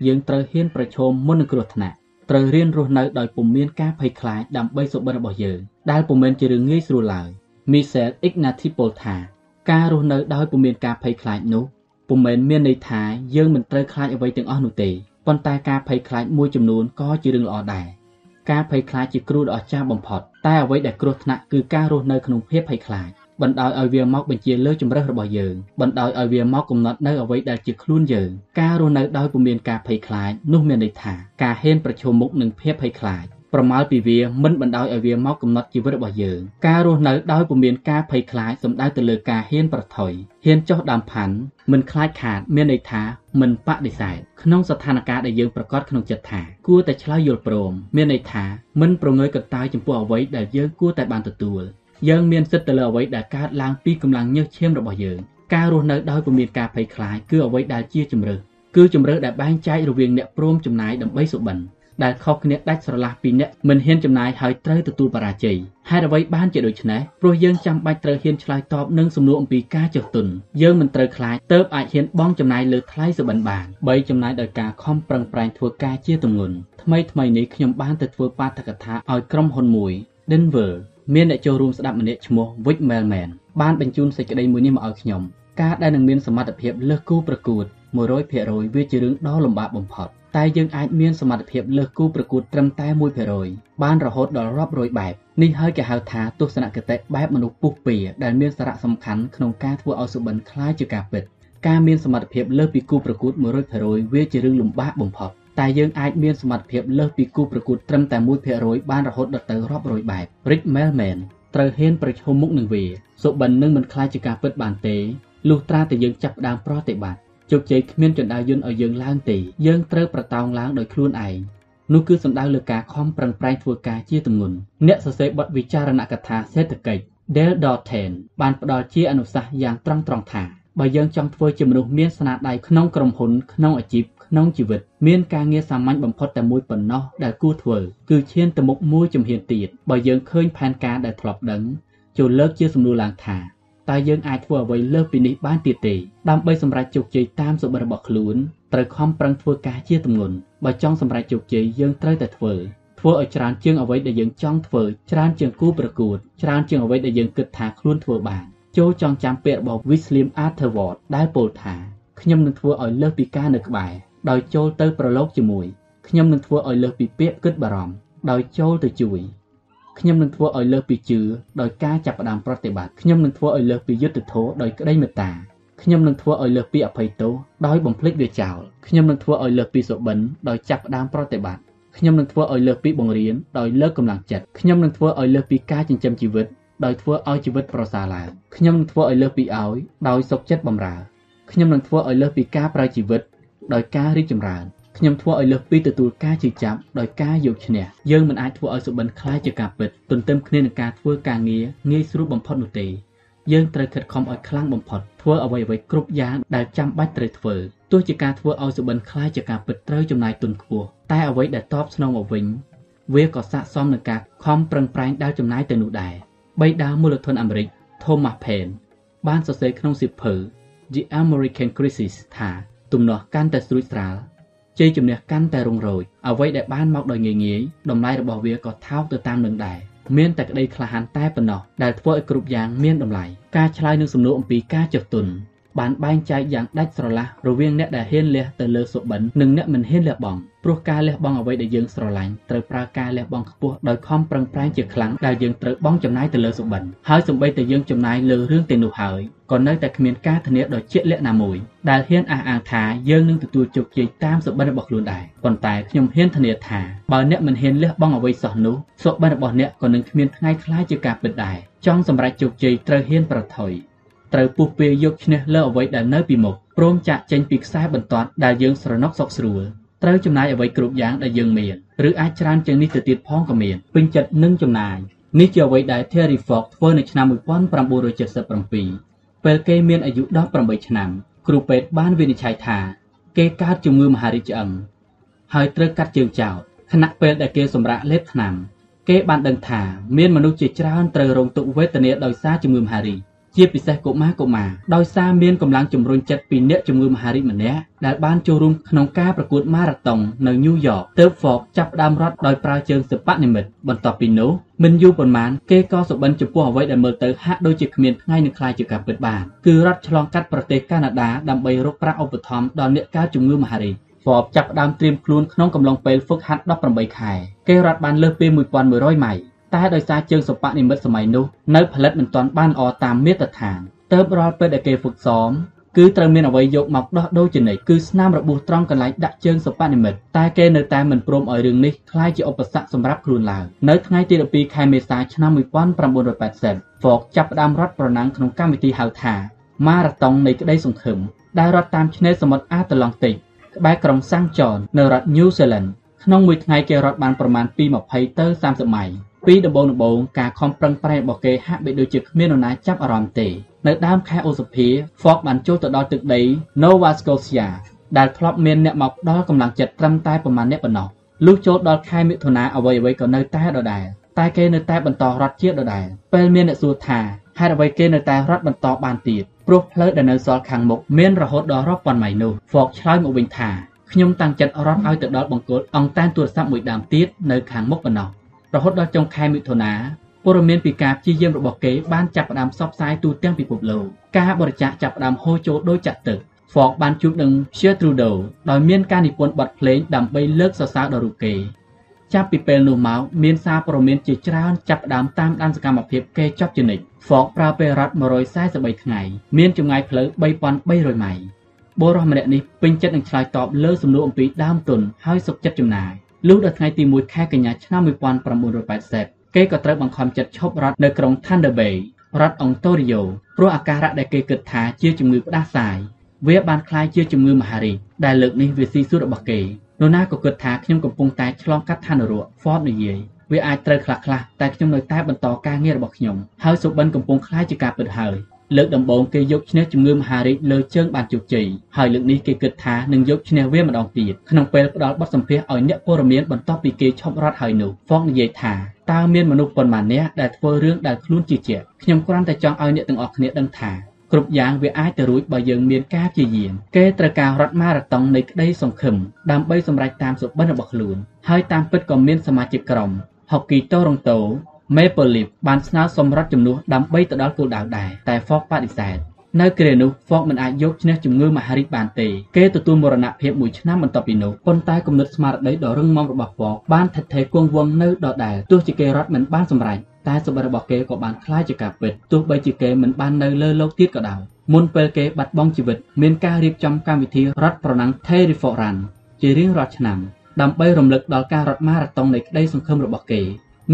យើងត្រូវហ៊ានប្រឈមមុននឹងគ្រោះថ្នាក់ត្រូវរៀនរស់នៅដោយពុំមានការភ័យខ្លាចដើម្បីសុបិនរបស់យើងដែលពុំមែនជារឿងងាយស្រួលឡើយ Michel Ignatipol ថាការរស់នៅដោយពុំមានការភ័យខ្លាចនោះពុំមែនមានន័យថាយើងមិនត្រូវខ្លាចអ្វីទាំងអស់នោះទេប៉ុន្តែការភ័យខ្លាចមួយចំនួនក៏ជារឿងល្អដែរការភ័យខ្លាចជាគ្រូដ៏អស្ចារ្យបំផុត តែអ្វីដែលគ្រោះថ្នាក់គឺការរស់នៅក្នុងភាពភ័យខ្លាចបណ្ដោយឲ្យវាមកបញ្ជាលើជំរើសរបស់យើងបណ្ដោយឲ្យវាមកកំណត់នៅអ្វីដែលជាខ្លួនយើងការរស់នៅដោយពុំមានការភ័យខ្លាចនោះមានន័យថាការហ៊ានប្រឈមមុខនឹងភាពភ័យខ្លាច ប្រមាលពីវាមិនបណ្ដោយឲ្យវាមកកំណត់ជីវិតរបស់យើងការរស់នៅដោយពុំមានការភ័យខ្លាចសំដៅទៅលើការហ៊ានប្រថុយហ៊ានចុះដើមផាន់មិនខ្លាចខាតមានន័យថាមិនបដិសេធក្នុងស្ថានភាពដែលយើងប្រកាសក្នុងចិត្តថាគួរតែឆ្លើយយល់ព្រមមានន័យថាមិនប្រងើយកន្តើយចំពោះអ្វីដែលយើងគួរតែបានទទួលយើងមានសិទ្ធិទៅលើអ្វីដែលកើតឡើងពីកម្លាំងញើសឈាមរបស់យើងការរស់នៅដោយពុំមានការភ័យខ្លាចគឺអ្វីដែលជាជំរើសគឺជំរើសដែលបែងចែករវាងអ្នកព្រមចំណាយដើម្បីសុបិន ដែលខុសគ្នាដាច់ស្រឡះពីអ្នកមិនហ៊ានចំណាយហើយត្រូវទទួលបរាជ័យហេតុអ្វីបានជាដូច្នេះព្រោះយើងចាំបាច់ត្រូវហ៊ានឆ្លើយតបនឹងសំណួរអំពីការចុះទុនយើងមិនត្រូវខ្លាចទៅអាចហ៊ានបង់ចំណាយលើថ្លៃសុបិនបានបីចំណាយដោយការខំប្រឹងប្រែងធ្វើការជាទម្ងន់ថ្មីថ្មីនេះខ្ញុំបានទៅធ្វើបាតកថាឲ្យក្រុមហ៊ុនមួយ Denver មានអ្នកចូលរួមស្ដាប់ម្នាក់ឈ្មោះ Vic Melman បានបញ្ជូនសេចក្តីមួយនេះមកឲ្យខ្ញុំការដែលនឹងមានសមត្ថភាពលើសគូប្រកួត100%វាជារឿងដ៏លំបាកបំផុត តែយើងអាចមានសមត្ថភាពលើសគូប្រកួតត្រឹមតែ1%បានរហូតដល់រាប់រយបែបនេះហើយគេហៅថាទស្សនគតិបែបមនុស្សពុះពៀដែលមានសារៈសំខាន់ក្នុងការធ្វើឲ្យសុបិនคล้ายជាការពិតការមានសមត្ថភាពលើសពីគូប្រកួត100%វាជារឿងលំបាកបំផុតតែយើងអាចមានសមត្ថភាពលើសពីគូប្រកួតត្រឹមតែ1%បានរហូតដល់ទៅរាប់រយបែប Rick Melman ត្រូវហ៊ានប្រឈមមុខនឹងវាសុបិននឹងមិនខ្លាចជាការពិតបានទេលុះត្រាតែយើងចាប់ផ្ដើមប្រតិបត្តិ ជោគជ័យគ្មានចណ្ដាយយន្តឲ្យយើងឡើងទេយើងត្រូវប្រតោងឡើងដោយខ្លួនឯងនោះគឺសំដៅលើការខំប្រឹងប្រែងធ្វើការជាទម្ងន់អ្នកសរសេរបទវិចារណកថាសេដ្ឋកិច្ច Dale Dalton បានផ្ដល់ជាអនុសាសន៍យ៉ាងត្រង់ត្រង់ថាបើយើងចង់ធ្វើជាមនុស្សមានស្នាដៃក្នុងក្រុមហ៊ុនក្នុងអាជីពក្នុងជីវិតមានការងារសាមញ្ញបំផុតតែមួយប៉ុណ្ណោះដែលគួរធ្វើគឺឈានទៅមុខមួយជំហានទៀតបើយើងឃើញផែនការដែលធ្លាប់ដឹងចូលលើកជាសំណួរឡើងថា តើយើងអាចធ្វើអ្វីលើសពីនេះបានទៀតទេដើម្បីសម្រេចជោគជ័យតាមសុបិនរបស់ខ្លួនត្រូវខំប្រឹងធ្វើការជាទម្ងន់បើចង់សម្រេចជោគជ័យយើងត្រូវតែធ្វើធ្វើឲ្យច្រើនជាងអ្វីដែលយើងចង់ធ្វើច្រើនជាងគូប្រកួតច្រើនជាងអ្វីដែលយើងគិតថាខ្លួនធ្វើបានចូលចងចាំពាក្យរបស់ William Arthur Ward ដែលពោលថាខ្ញុំនឹងធ្វើឲ្យលើសពីការនៅក្បែរដោយចូលទៅប្រឡូកជាមួយខ្ញុំនឹងធ្វើឲ្យលើសពីពាក្យគិតបារម្ភដោយចូលទៅជួយ ខ្ញុំនឹងធ្វើឲ្យលើសពីជឿដោយការចាប់ផ្ដើមប្រតិបត្តិខ្ញុំនឹងធ្វើឲ្យលើសពីយុត្តិធម៌ដោយក្តីមេត្តាខ្ញុំនឹងធ្វើឲ្យលើសពីអភ័យទោសដោយបំភ្លេចវាចោលខ្ញុំនឹងធ្វើឲ្យលើសពីសុបិនដោយចាប់ផ្ដើមប្រតិបត្តិខ្ញុំនឹងធ្វើឲ្យលើសពីបង្រៀនដោយលើកកម្លាំងចិត្តខ្ញុំនឹងធ្វើឲ្យលើសពីការចិញ្ចឹមជីវិតដោយធ្វើឲ្យជីវិតប្រសើរឡើងខ្ញុំនឹងធ្វើឲ្យលើសពីឲ្យដោយសុខចិត្តបម្រើខ្ញុំនឹងធ្វើឲ្យលើសពីការប្រើជីវិតដោយការរីកចម្រើន ខ្ញុំធ្វើឲ្យលើសពីទទួលការជិះចាប់ដោយការយកឈ្នះយើងមិនអាចធ្វើឲ្យសុបិនខ្លាយជាការពិតទន្ទឹមគ្នានឹងការធ្វើការងារងាយស្រួលបំផុតនោះទេយើងត្រូវខិតខំឲ្យខ្លាំងបំផុតធ្វើអ្វីអ្វីគ្រប់យ៉ាងដែលចាំបាច់ត្រូវធ្វើទោះជាការធ្វើឲ្យសុបិនខ្លាយជាការពិតត្រូវចំណាយទុនខ្ពស់តែអ្វីដែលតបស្នងមកវិញវាក៏ស័ក្តិសមនឹងការខំប្រឹងប្រែងដែលចំណាយទៅនោះដែរបីដាមូលធនអាមេរិក Thomas Paine បានសរសេ ર ក្នុងសៀវភៅ The American Crisis ថា ទំនាស់កាន់តែស្រួចស្រាល ជ័យជំនះកាន់តែរុងរោចអ្វីដែលបានមកដោយងាយងាយតម្លៃរបស់វាក៏ថោកទៅតាមនឹងដែរមានតែក្តីក្លាហានតែប៉ុណ្ណោះដែលធ្វើឲ្យគ្រប់យ៉ាងមានតម្លៃការឆ្លើយនឹងសំណួរអំពីការចុះទុន បានបែងចែកយ៉ាងដាច់ស្រឡះរវាងអ្នកដែលហ៊ានលះទៅលើសុបិននិងអ្នកមិនហ៊ានលះបង់ព្រោះការលះបង់អ្វីដែលយើងស្រឡាញ់ត្រូវប្រើការលះបង់ខ្ពស់ដោយខំប្រឹងប្រែងជាខ្លាំងដែលយើងត្រូវបង់ចំណាយទៅលើសុបិនហើយសម្បីតែយើងចំណាយលើរឿងទាំងនោះហើយក៏នៅតែគ្មានការធានាដ៏ជាក់លាក់ណាមួយដែលហ៊ានអះអាងថាយើងនឹងទទួលជោគជ័យតាមសុបិនរបស់ខ្លួនដែរប៉ុន្តែខ្ញុំហ៊ានធានាថាបើអ្នកមិនហ៊ានលះបង់អ្វីសោះនោះសុបិនរបស់អ្នកក៏នឹងគ្មានថ្ងៃខ្លាយជាការពិតដែរចង់សម្រេចជោគជ័យត្រូវហ៊ានប្រថុយ ត្រូវពុះពៀយកឈ្នះលើអ្វីដែលនៅពីមុខព្រមចាក់ចេញពីខ្សែបន្ទាត់ដែលយើងស្រណុកសុកស្រួលត្រូវចំណាយអ្វីគ្រប់យ៉ាងដែលយើងមានឬអាចច្រើនជាងនេះទៅទៀតផងក៏មានពេញចិត្តនឹងចំណាយនេះជាអ្វីដែល Terry Fox ធ្វើនៅឆ្នាំ1977ពេលគេមានអាយុ18ឆ្នាំគ្រូពេទ្យបានវិនិច្ឆ័យថាគេកើតជំងឺមហារីកឆ្អឹងហើយត្រូវកាត់ជើងចោលខណៈពេលដែលគេសម្រាកលេបថ្នាំគេបានដឹងថាមានមនុស្សជាច្រើនត្រូវរងទុក្ខវេទនាដោយសារជំងឺមហារីក ជាពិសេសកុមារកុមារដោយសារមានកម្លាំងជំរុញចិត្តពីអ្នកជំងឺមហារីកម្នាក់ដែលបានចូលរួមក្នុងការប្រកួតម៉ារ៉ាតុងនៅញូវយ៉កទើប Fox ចាប់ផ្ដើមរត់ដោយប្រើជើងសិប្បនិមិត្តបន្ទាប់ពីនោះមិនយូរប៉ុន្មានគេក៏សុបិនចំពោះអ្វីដែលមើលទៅហាក់ដូចជាគ្មានថ្ងៃនឹងខ្លាយជាការពិតបានគឺរត់ឆ្លងកាត់ប្រទេសកាណាដាដើម្បីរកប្រាក់ឧបត្ថម្ភដល់អ្នកកើតជំងឺមហារីក Fox ចាប់ផ្ដើមត្រៀមខ្លួនក្នុងកំឡុងពេលហ្វឹកហាត់18ខែគេរត់បានលើសពី1100ម៉ៃល តែដោយសារជើងសិប្បនិម្មិតសម័យនោះនៅផលិតមិនទាន់បានល្អតាមមាត្រដ្ឋានទើបរាល់ពេលដែលគេហ្វឹកសមគឺត្រូវមានអ្វីយកមកដោះដូរជានិច្ចគឺស្នាមរបួសត្រង់កន្លែងដាក់ជើងសិប្បនិម្មិតតែគេនៅតែមិនព្រមឲ្យរឿងនេះក្លាយជាឧបសគ្គសម្រាប់ខ្លួនឡើយនៅថ្ងៃទី12ខែមេសាឆ្នាំ1980 Fox ចាប់ផ្ដើមរត់ប្រណាំងក្នុងកម្មវិធីហៅថាម៉ារ៉ាតុងនៃក្តីសង្ឃឹមដែលរត់តាមឆ្នេរសមុទ្រអាត្លង់ទិកក្បែរក្រុងសាំងចននៅរដ្ឋ New Zealand ក្នុងមួយថ្ងៃគេរត់បានប្រមាណពី20ទៅ30ម៉ៃល៍ ពីដំបូងដំបូងការខំប្រឹងប្រែងរបស់គេហាក់បីដូចជាគ្មាននរណាចាប់អារម្មណ៍ទេនៅដើមខែឧសភា Fox បានចូលទៅដល់ទឹកដី Nova Scotia ដែលធ្លាប់មានអ្នកមកផ្ដល់កម្លាំងចិត្តត្រឹមតែប្រមាណអ្នកប៉ុណ្ណោះលុះចូលដល់ខែមិថុនាអ្វីៗក៏នៅតែដដែលតែគេនៅតែបន្តរត់ជាដដែលពេលមានអ្នកសួរថាហេតុអ្វីគេនៅតែរត់បន្តបានទៀតព្រោះផ្លូវដែលនៅសល់ខាងមុខមានរហូតដល់រាប់ពាន់ម៉ៃនោះ Fox ឆ្លើយមកវិញថាខ្ញុំតាំងចិត្តរត់ឲ្យទៅដល់បង្គោលអង្តែនទូរស័ព្ទមួយដើមទៀតនៅខាងមុខប៉ុណ្ណោះ រហូតដល់ចុងខែមិថុនាព័ត៌មានពីការព្យាយាមរបស់គេបានចាប់ផ្ដើមផ្សព្វផ្សាយទូទាំងពិភពលោកការបរិច្ចាគចាប់ផ្ដើមហូរចូលដោយចាក់ទឹក Fox បានជួបនឹង Gertrudo ដោយមានការនិពន្ធបទភ្លេងដើម្បីលើកសរសើរដល់រូបគេចាប់ពីពេលនោះមកមានសារព័ត៌មានជាច្រើនចាប់ផ្ដើមតាមដានសកម្មភាពគេចប់ជានិច្ច Fox ប្រើពេលរត់143ថ្ងៃមានចម្ងាយផ្លូវ3300ម៉ៃបុរសម្នាក់នេះពេញចិត្តនឹងឆ្លើយតបលើសំណួរអំពីដើមទុនហើយសុខចិត្តចំណាយ លុះដល់ថ្ងៃទី1ខែកញ្ញាឆ្នាំ1980គេក៏ត្រូវបង្ខំចិត្តឈប់រត់នៅក្រុង Thunder Bay រដ្ឋអង់តូរីយ៉ូព្រោះអាការៈដែលគេគិតថាជាជំងឺផ្ដាសាយវាបានคล้ายជាជំងឺមហារីកដែលលើកនេះវាស៊ីសួតរបស់គេនរណាក៏គិតថាខ្ញុំកំពុងតែឆ្លងកាត់ឋាននរក Ford និយាយវាអាចត្រូវខ្លះខ្លះតែខ្ញុំនៅតែបន្តការងាររបស់ខ្ញុំហើយសុបិនកំពុងคล้ายជាការពិតហើយ លើកដំបូងគេយកឈ្នះជំងឺមហារីកលើជើងបានជោគជ័យហើយលើកនេះគេគិតថានឹងយកឈ្នះវាម្ដងទៀតក្នុងពេលផ្ដល់បទសម្ភាសន៍ឲ្យអ្នកព័ត៌មានបន្ទាប់ពីគេឈប់រត់ហើយនោះហ្វកនិយាយថាតើមានមនុស្សប៉ុន្មាននាក់ដែលធ្វើរឿងដែលខ្លួនជឿជាក់ខ្ញុំគ្រាន់តែចង់ឲ្យអ្នកទាំងអស់គ្នាដឹងថាគ្រប់យ៉ាងវាអាចទៅរួចបើយើងមានការព្យាយាមគេត្រូវការរត់ម៉ារ៉ាតុងនៃក្តីសង្ឃឹមដើម្បីសម្រេចតាមសុបិនរបស់ខ្លួនហើយតាមពិតក៏មានសមាជិកក្រុមហុកគីតូរ៉ុងតូ Maple Leaf បានស្នើសុំរត់ជំនួសដើម្បីទៅដល់គោលដៅដែរតែ Fox បដិសេធនៅគ្រានោះ Fox មិនអាចយកឈ្នះជំងឺមហារីកបានទេគេទទួលមរណភាពមួយឆ្នាំបន្ទាប់ពីនោះប៉ុន្តែគំនិតស្មារតីដ៏រឹងមាំរបស់ Fox បានថិតថេរគង់វង្សនៅដដែលទោះជាគេរត់មិនបានសម្រេចតែសុបិនរបស់គេក៏បានคล้ายជាការពិតទោះបីជាគេមិនបាននៅលើโลกទៀតក៏ដោយមុនពេលគេបាត់បង់ជីវិតមានការរៀបចំកម្មវិធីរត់ប្រណាំង Terry Fox Run ជារៀងរាល់ឆ្នាំដើម្បីរំលឹកដល់ការរត់ម៉ារ៉ាតុងនៃក្តីសង្ឃឹមរបស់គេ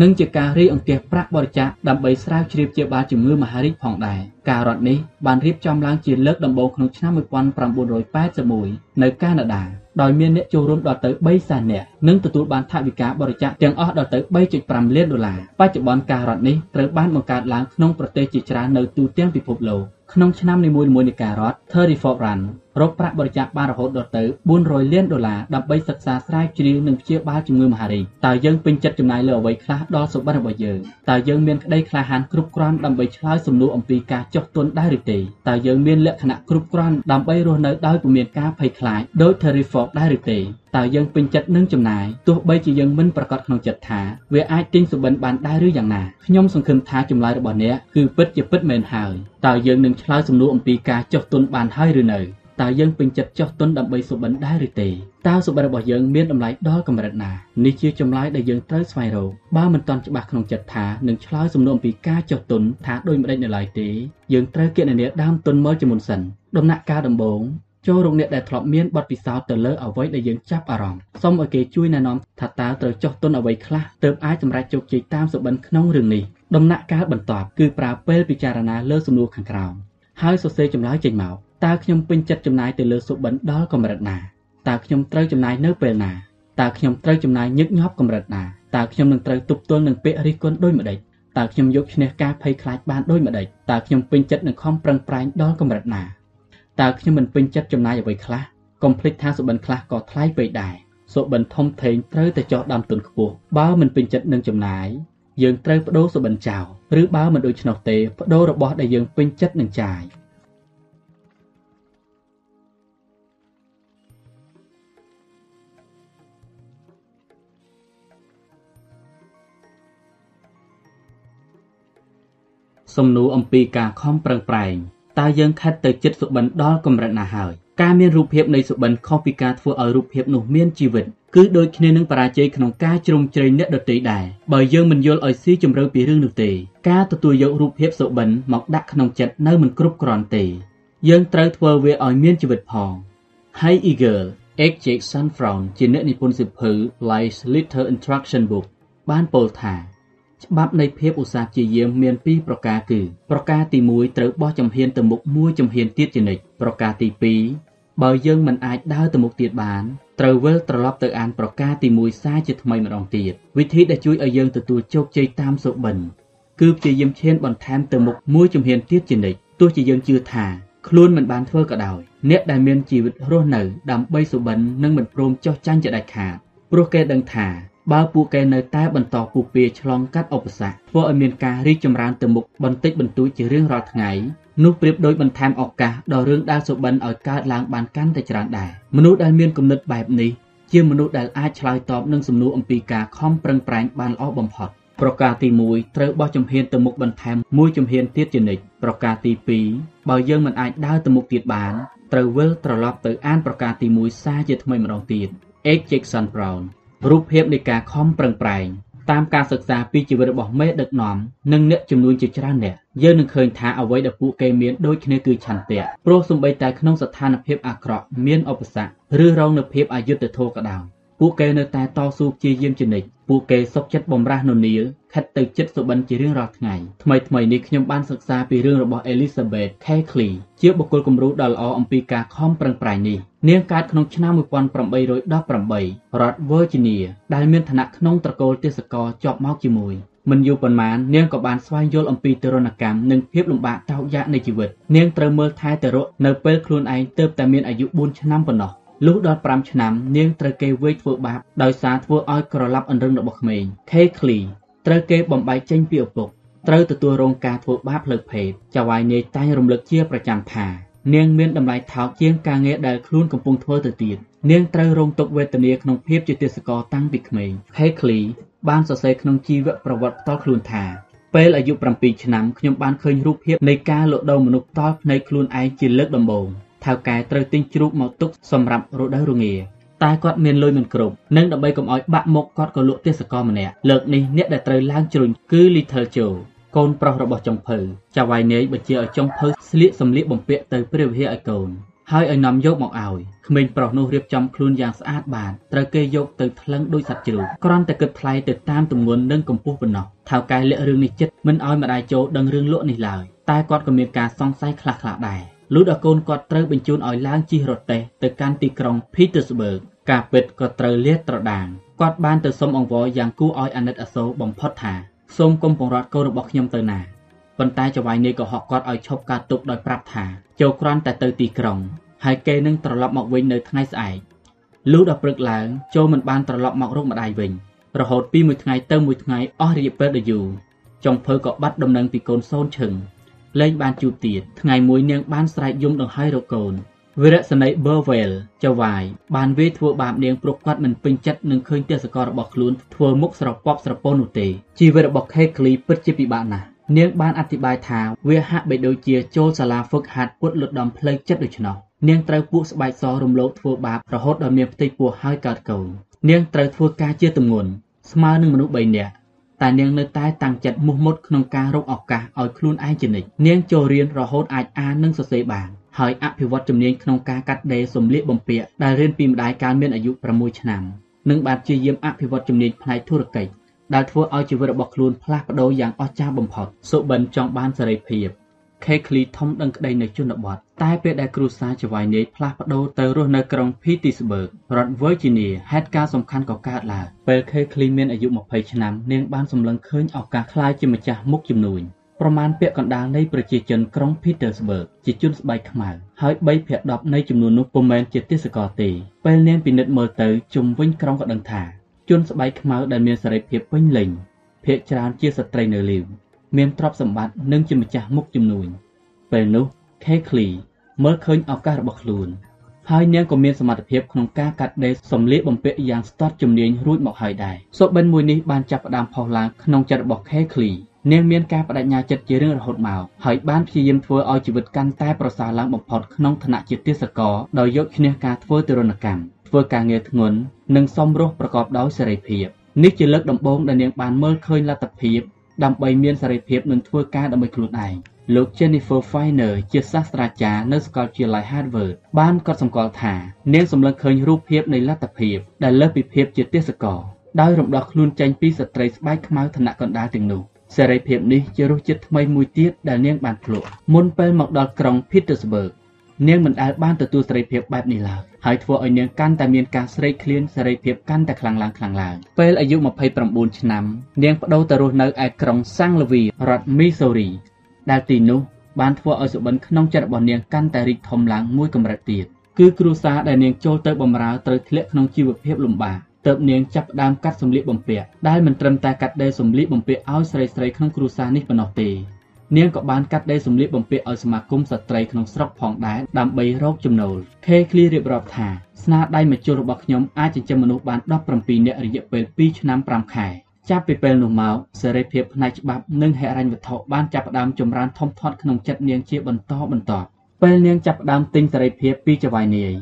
និងជាការរីអង្គាសប្រាក់បរិច្ចាគដើម្បីស្រាវជ្រាវជាបាលជំងឺមហារីកផងដែរការរត់នេះបានរៀបចំឡើងជាលើកដំបូងក្នុងឆ្នាំ1981នៅកាណាដាដោយមានអ្នកចូលរួមដល់ទៅ3សែននាក់និងទទួលបានថវិកាបរិច្ចាគទាំងអស់ដល់ទៅ3.5លានដុល្លារបច្ចុប្បន្នការរត់នេះត្រូវបានបង្កើតឡើងក្នុងប្រទេសជាច្រើននៅទូទាំងពិភពលោក ក្នុងឆ្នាំនីមួយៗនៃការរត់34 Run រកប្រាក់បរិច្ចាគបានរហូតដល់ទៅ400លានដុល្លារដើម្បីសិក្សាស្រាវជ្រាវនិងព្យាបាលជំងឺមហារីកតើយើងពេញចិត្តចំណាយលើអ្វីខ្លះដល់សុបិនរបស់យើងតើយើងមានក្តីក្លាហានគ្រប់គ្រាន់ដើម្បីឆ្លើយសំណួរអំពីការចុះទន់ដែរឬទេតើយើងមានលក្ខណៈគ្រប់គ្រាន់ដើម្បីរស់នៅដោយពុំមានការភ័យខ្លាចដោយ Terry Fox ដែរឬទេ តើយើងពេញចិត្តនឹងចំណាយទោះបីជាយើងមិនប្រកាសក្នុងចិត្តថាវាអាចទិញសុបិនបានដែរឬយ៉ាងណាខ្ញុំសង្ឃឹមថាចម្លើយរបស់អ្នកគឺពិតជាពិតមែនហើយតើយើងនឹងឆ្លើយសំណួរអំពីការចុះទុនបានហើយឬនៅតើយើងពេញចិត្តចុះទុនដើម្បីសុបិនដែរឬទេតើសុបិនរបស់យើងមានតម្លៃដល់កម្រិតណានេះជាចម្លើយដែលយើងត្រូវស្វែងរកបើមិនទាន់ច្បាស់ក្នុងចិត្តថានឹងឆ្លើយសំណួរអំពីការចុះទុនថាដូចម្ដេចនៅឡើយទេយើងត្រូវគណនាដើមទុនមើលជាមុនសិនដំណាក់កាលដំបូង ចូលរកអ្នកដែលធ្លាប់មានបទពិសោធន៍ទៅលើអ្វីដែលយើងចាប់អារម្មណ៍សូមឲ្យគេជួយណែនាំថាតើត្រូវចុះទុនអ្វីខ្លះទើបអាចសម្រេចជោគជ័យតាមសុបិនក្នុងរឿងនេះដំណាក់កាលបន្ទាប់គឺប្រើពេលពិចារណាលើសំណួរខាងក្រោមហើយសរសេរចម្លើយចេញមកតើខ្ញុំពេញចិត្តចំណាយទៅលើសុបិនដល់កម្រិតណាតើខ្ញុំត្រូវចំណាយនៅពេលណាតើខ្ញុំត្រូវចំណាយញឹកញាប់កម្រិតណាតើខ្ញុំនឹងត្រូវទប់ទល់នឹងពាក្យរិះគន់ដូចម្ដេចតើខ្ញុំយកឈ្នះការភ័យខ្លាចបានដូចម្ដេចតើខ្ញុំពេញចិត្តនឹងខំប្រឹងប្រែងដល់កម្រិតណា តើខ្ញុំមិនពេញចិត្តចំណាយអ្វីខ្លះកុំភ្លេចថាសុបិនខ្លះក៏ថ្លៃពេកដែរសុបិនធំធេងត្រូវតែចោះដើមទុនខ្ពស់បើមិនពេញចិត្តនឹងចំណាយយើងត្រូវបដូរសុបិនចោលឬបើមិនដូច្នោះទេបដូររបស់ដែលយើងពេញចិត្តនឹងចាយសំណួរអំពីការខំប្រឹងប្រែង តើយើងខិតទៅចិត្តសុបិនដល់កម្រិតណាហើយការមានរូបភាពនៃសុបិនខុសពីការធ្វើឲ្យរូបភាពនោះមានជីវិតគឺដូចគ្នានឹងបរាជ័យក្នុងការជ្រុំជ្រែងអ្នកដទៃដែរបើយើងមិនយល់ឲ្យស៊ីជម្រៅពីរឿងនោះទេការទទួលយករូបភាពសុបិនមកដាក់ក្នុងចិត្តនៅមិនគ្រប់គ្រាន់ទេយើងត្រូវធ្វើវាឲ្យមានជីវិតផង Hi Eagle X Jackson Frown ជាអ្នកនិពន្ធសៀវភៅ Life's Little Instruction Book បានពោលថា ច្បាប់នៃភាពឧស្សាហ៍ព្យាយាមមានពីរប្រការគឺ ប្រការទី1ត្រូវបោះចំហៀនទៅមុខមួយចំហៀនទៀតជានិច្ចប្រការទី2បើយើងមិនអាចដើរទៅមុខទៀតបានត្រូវវិលត្រឡប់ទៅអានប្រការទី1សារជាថ្មីម្ដងទៀតវិធីដែលជួយឲ្យយើងទទួលជោគជ័យតាមសុបិនគឺព្យាយាមឈានបន្ថែមទៅមុខមួយចំហៀនទៀតជានិច្ចទោះជាយើងជឿថាខ្លួនមិនបានធ្វើក៏ដោយអ្នកដែលមានជីវិតរស់នៅដើម្បីសុបិននឹងមិនព្រមចោះចាញ់ជាដាច់ខាតព្រោះគេដឹងថា បើពួកគេនៅតែបន្តពុះពៀឆ្លងកាត់ឧបសគ្គធ្វើឲ្យមានការរីកចម្រើនទៅមុខបន្តិចបន្តួចជារៀងរាល់ថ្ងៃនោះប្រៀបដូចបន្ថែមឱកាសដល់រឿងដែលសុបិនឲ្យកើតឡើងបានកាន់តែច្រើនដែរមនុស្សដែលមានគំនិតបែបនេះជាមនុស្សដែលអាចឆ្លើយតបនឹងសំណួរអំពីការខំប្រឹងប្រែងបានល្អបំផុតប្រការទី1ត្រូវបោះជំហានទៅមុខបន្ថែមមួយជំហានទៀតជានិច្ចប្រការទី2បើយើងមិនអាចដើរទៅមុខទៀតបានត្រូវវិលត្រឡប់ទៅអានប្រការទី1សារជាថ្មីម្ដងទៀត H. Jackson Brown រូបភាពនៃការខំប្រឹងប្រែងតាមការសិក្សាពីជីវិតរបស់មេដឹកនាំនិងអ្នកចំនួនជាច្រើនអ្នកយើងនឹងឃើញថាអ្វីដែលពួកគេមានដូចគ្នាគឺឆន្ទៈព្រោះសូម្បីតែក្នុងស្ថានភាពអាក្រក់មានឧបសគ្គឬរងនូវភាពអយុត្តិធម៌ក៏ដោយពួកគេនៅតែតស៊ូព្យាយាមជានិច្ច ពួកគេសុខចិត្តបំរាស់ននីលខិតទៅចិត្តសុបិនជារៀងរាល់ថ្ងៃថ្មីថ្មីនេះខ្ញុំបានសិក្សាពីរឿងរបស់ Elizabeth Cackley ជាបុគ្គលគំរូដ៏ល្អអំពីការខំប្រឹងប្រែងនេះនាងកើតក្នុងឆ្នាំ1818រដ្ឋ Virginia ដែលមានឋានៈក្នុងត្រកូលទេសកលជាប់មកជាមួយមិនយូរប៉ុន្មាននាងក៏បានស្វែងយល់អំពីទរណកម្មនិងភាពលំបាកតោកយ៉ាកនៃជីវិតនាងត្រូវមើលថែទៅរកនៅពេលខ្លួនឯងទើបតែមានអាយុ4ឆ្នាំប៉ុណ្ណោះ លុះដល់5ឆ្នាំ នាងត្រូវគេវាយធ្វើបាបដោយសារធ្វើឲ្យក្រឡាប់អន្រឹងរបស់ក្មេង K. Clee ត្រូវគេបំបែកចេញពីឪពុកត្រូវទទួលរងការធ្វើបាបផ្លូវភេទចៅហ្វាយនាយតែងរំលឹកជាប្រចាំថានាងមានតម្លៃថោកជាងការងារដែលខ្លួនកំពុងធ្វើទៅទៀតនាងត្រូវរងទុក្ខវេទនាក្នុងភាពជាទេសកលតាំងពីក្មេង Heckley បានសរសេរក្នុងជីវប្រវត្តិផ្ទាល់ខ្លួនថាពេលអាយុ7ឆ្នាំខ្ញុំបានឃើញរូបភាពនៃការលក់ដូរមនុស្សផ្ទាល់ភ្នែកខ្លួនឯងជាលើកដំបូង ថៅកែត្រូវទិញជ្រូកមកទុកសម្រាប់រដូវរងាតែគាត់មានលុយមិនគ្រប់និងដើម្បីកុំឲ្យបាក់មុខគាត់ក៏លក់ទេសកលម្នាក់លើកនេះអ្នកដែលត្រូវឡើងជ្រុញគឺ Little Joe កូនប្រុសរបស់ចុងភៅចាវ៉ៃនេយបញ្ជាឲ្យចុងភៅស្លៀកសម្លៀកបំពាក់ទៅព្រះវិហារឲ្យកូនហើយឲ្យនាំយកមកឲ្យក្មេងប្រុសនោះរៀបចំខ្លួនយ៉ាងស្អាតបាតត្រូវគេយកទៅថ្លឹងដោយសត្វជ្រូកគ្រាន់តែគិតថ្លៃទៅតាមទម្ងន់និងកម្ពស់ប៉ុណ្ណោះថៅកែលាក់រឿងនេះចិត្តមិនឲ្យម្ដាយចូលដឹងរឿងលក់នេះឡើយតែគាត់ក៏មានការសង្ស័យខ្លះៗដែរ លុះដល់កូនគាត់ត្រូវបញ្ជូនឲ្យឡើងជិះរទេះទៅកាន់ទីក្រុង Petersburg ការពិតក៏ត្រូវលាតត្រដាងគាត់បានទៅសុំអង្វរយ៉ាងគួរឲ្យអាណិតអាសូរបំផុតថាសូមគុំបង្រត់កូនរបស់ខ្ញុំទៅណាប៉ុន្តែចៅហ្វាយនេះក៏ហក់គាត់ឲ្យឈប់ការទុកដោយប្រាប់ថាចូលគ្រាន់តែទៅទីក្រុងហើយគេនឹងត្រឡប់មកវិញនៅថ្ងៃស្អែកលុះដល់ព្រឹកឡើងចូលមិនបានត្រឡប់មករកម្ដាយវិញរហូតពីមួយថ្ងៃទៅមួយថ្ងៃអស់រយៈពេលដ៏យូរចុងភៅក៏បាត់ដំណឹងពីកូនសូនឈឹង លែងបានជួបទៀតថ្ងៃមួយនាងបានស្រែកយំដង្ហែរកកូនវីរៈសនីបឺវែលចៅវាយបានវាយធ្វើបាបនាងព្រោះគាត់មិនពេញចិត្តនឹងឃើញទេសកលរបស់ខ្លួនធ្វើមុខស្រពប់ស្រពោននោះទេជីវិតរបស់ខេក្លីពិតជាពិបាកណាស់នាងបានអធិប្បាយថាវាហាក់បីដូចជាចូលសាលាហ្វឹកហាត់ពុតលុតដំផ្លូវចិត្តដូច្នោះនាងត្រូវពួកស្បែកសរំលោភធ្វើបាបរហូតដល់មានផ្ទៃពោះហើយកើតកូននាងត្រូវធ្វើការជាទម្ងន់ស្មើនឹងមនុស្ស3នាក់ តែនាងនៅតែតាំងចិត្តមុះមុតក្នុងការរកឱកាសឲ្យខ្លួនឯងជានិច្ចនាងចូលរៀនរហូតអាចអាននិងសរសេរបានហើយអភិវឌ្ឍជំនាញក្នុងការកាត់ដេរសម្លៀកបំពាក់ដែលរៀនពីម្ដាយកាលមានអាយុ6ឆ្នាំនិងបានព្យាយាមអភិវឌ្ឍជំនាញផ្នែកធុរកិច្ចដែលធ្វើឲ្យជីវិតរបស់ខ្លួនផ្លាស់ប្ដូរយ៉ាងអស្ចារ្យបំផុតសុបិនចង់បានសេរីភាព ខេឃ្លីធំដឹងក្តីនៅជនបទតែពេលដែលគ្រួសារចៅហ្វាយនាយផ្លាស់ប្ដូរទៅរស់នៅក្រុង Petersburg រដ្ឋ Virginia ហេតុការណ៍សំខាន់ក៏កើតឡើងពេលខេឃ្លីមានអាយុ20ឆ្នាំនាងបានសម្លឹងឃើញឱកាសក្លាយជាម្ចាស់មុខជំនួញប្រមាណពាក់កណ្ដាលនៃប្រជាជនក្រុង Petersburg ជាជនស្បែកខ្មៅហើយ3ភាគ10នៃចំនួននោះពុំមែនជាទេសករទេពេលនាងពិនិត្យមើលទៅជុំវិញក្រុងក៏ដឹងថាជនស្បែកខ្មៅដែលមានសេរីភាពពេញលេញភាគច្រើនជាស្ត្រីនៅលីវ មានទ្រព្យសម្បត្តិនិងជាម្ចាស់មុខជំនួញពេលនោះ Kekli មើលឃើញឱកាសរបស់ខ្លួនហើយនាងក៏មានសមត្ថភាពក្នុងការកាត់ដេរសម្លៀកបំពាក់យ៉ាងស្ទាត់ជំនាញរួចមកហើយដែរសុបិនមួយនេះបានចាប់ផ្ដើមផុសឡើងក្នុងចិត្តរបស់ Kekli នាងមានការបដិញ្ញាចិត្តជារឿងរហូតមកហើយបានព្យាយាមធ្វើឲ្យជីវិតកាន់តែប្រសើរឡើងបំផុតក្នុងឋានៈជាទេសករដោយយកឈ្នះការធ្វើទរណកម្មធ្វើការងារធ្ងន់និងសមរម្យប្រកបដោយសេរីភាពនេះជាលើកដំបូងដែលនាងបានមើលឃើញលទ្ធភាព ដើម្បីមានសេរីភាពនិងធ្វើការដើម្បីខ្លួនឯងលោក Jennifer Feiner ជាសាស្ត្រាចារ្យនៅសាកលវិទ្យាល័យ Harvard បានកត់សម្គាល់ថានាងសម្លឹងឃើញរូបភាពនៃលទ្ធភាពដែលលើសពីភាពជាទេសករដោយរំដោះខ្លួនចេញពីស្ត្រីស្បែកខ្មៅឋានៈកណ្ដាលទាំងនោះសេរីភាពនេះជារសជាតិថ្មីមួយទៀតដែលនាងបានភ្លក់មុនពេលមកដល់ក្រុង Petersburg នាងមិនដែលបានទទួលសេរីភាពបែបនេះឡើយហើយធ្វើឲ្យនាងកាន់តែមានការស្រេកឃ្លានសេរីភាពកាន់តែខ្លាំងឡើងខ្លាំងឡើងពេលអាយុ29ឆ្នាំ នាងបដូរទៅរស់នៅឯក្រុង San Luis រដ្ឋ Missouri ដែលទីនោះបានធ្វើឲ្យសុបិនក្នុងចិត្តរបស់នាងកាន់តែរីកធំឡើងមួយកម្រិតទៀតគឺគ្រួសារដែលនាងចូលទៅបម្រើត្រូវធ្លាក់ក្នុងជីវភាពលំបាកទើបនាងចាប់ផ្ដើមកាត់សម្លៀកបំពាក់ដែលមិនត្រឹមតែកាត់ដេរសម្លៀកបំពាក់ឲ្យស្រីៗក្នុងគ្រួសារនេះប៉ុណ្ណោះទេ នាងក៏បានកាត់ដេរសម្លៀកបំពាក់ឲ្យសមាគមស្ត្រីក្នុងស្រុកផងដែរដើម្បីរកចំណូលខេឃ្លីរៀបរាប់ថាស្នាដៃមជ្ឈុលរបស់ខ្ញុំអាចចិញ្ចឹមមនុស្សបាន17នាក់រយៈពេល2ឆ្នាំ5ខែចាប់ពីពេលនោះមកសេរីភាពផ្នែកច្បាប់និងហិរញ្ញវត្ថុបានចាប់ផ្ដើមចម្រើនធំធាត់ក្នុងចិត្តនាងជាបន្តបន្ទាប់ពេលនាងចាប់ផ្ដើមទិញសេរីភាពពីចៅហ្វាយនាយ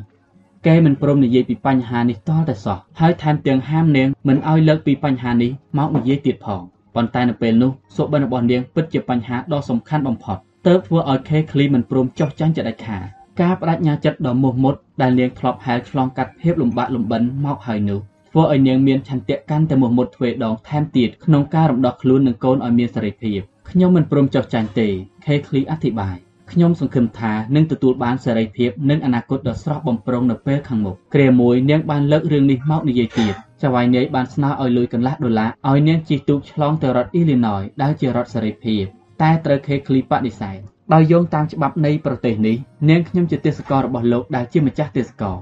គេមិនព្រមនិយាយពីបញ្ហានេះតតែសោះហើយថែមទាំងហាមនាងមិនឲ្យលើកពីបញ្ហានេះមកនិយាយទៀតផង ប៉ុន្តែនៅពេលនោះសុបិនរបស់នាងពិតជាបញ្ហាដ៏សំខាន់បំផុតទើបធ្វើឲ្យខេឃ្លីមិនព្រមចោះចាញ់ចិត្តដាច់ខាតការបដិញ្ញាចិត្តដ៏មោះមុតដែលនាងធ្លាប់ហែលឆ្លងកាត់ភាពលំបាកលំបិនមកហើយនោះធ្វើឲ្យនាងមានឆន្ទៈកាន់តែមោះមុតទ្វេដងថែមទៀតក្នុងការរំដោះខ្លួននិងកូនឲ្យមានសេរីភាពខ្ញុំមិនព្រមចោះចាញ់ទេខេឃ្លីអធិប្បាយ ខ្ញុំសង្ឃឹមថានឹងទទួលបានសេរីភាពនិងអនាគតដ៏ស្រស់បំព្រងនៅពេលខាងមុខគ្រាមួយនាងបានលើករឿងនេះមកនិយាយទៀតចៅហ្វាយនាយបានស្នើឲ្យលុយកន្លះដុល្លារឲ្យនាងជិះទូកឆ្លងទៅរដ្ឋអ៊ីលីណយដែលជារដ្ឋសេរីភាពតែត្រូវខេឃ្លីបដិសេធដោយយោងតាមច្បាប់នៃប្រទេសនេះនាងខ្ញុំជាទេសកលរបស់លោកដែលជាម្ចាស់ទេសកល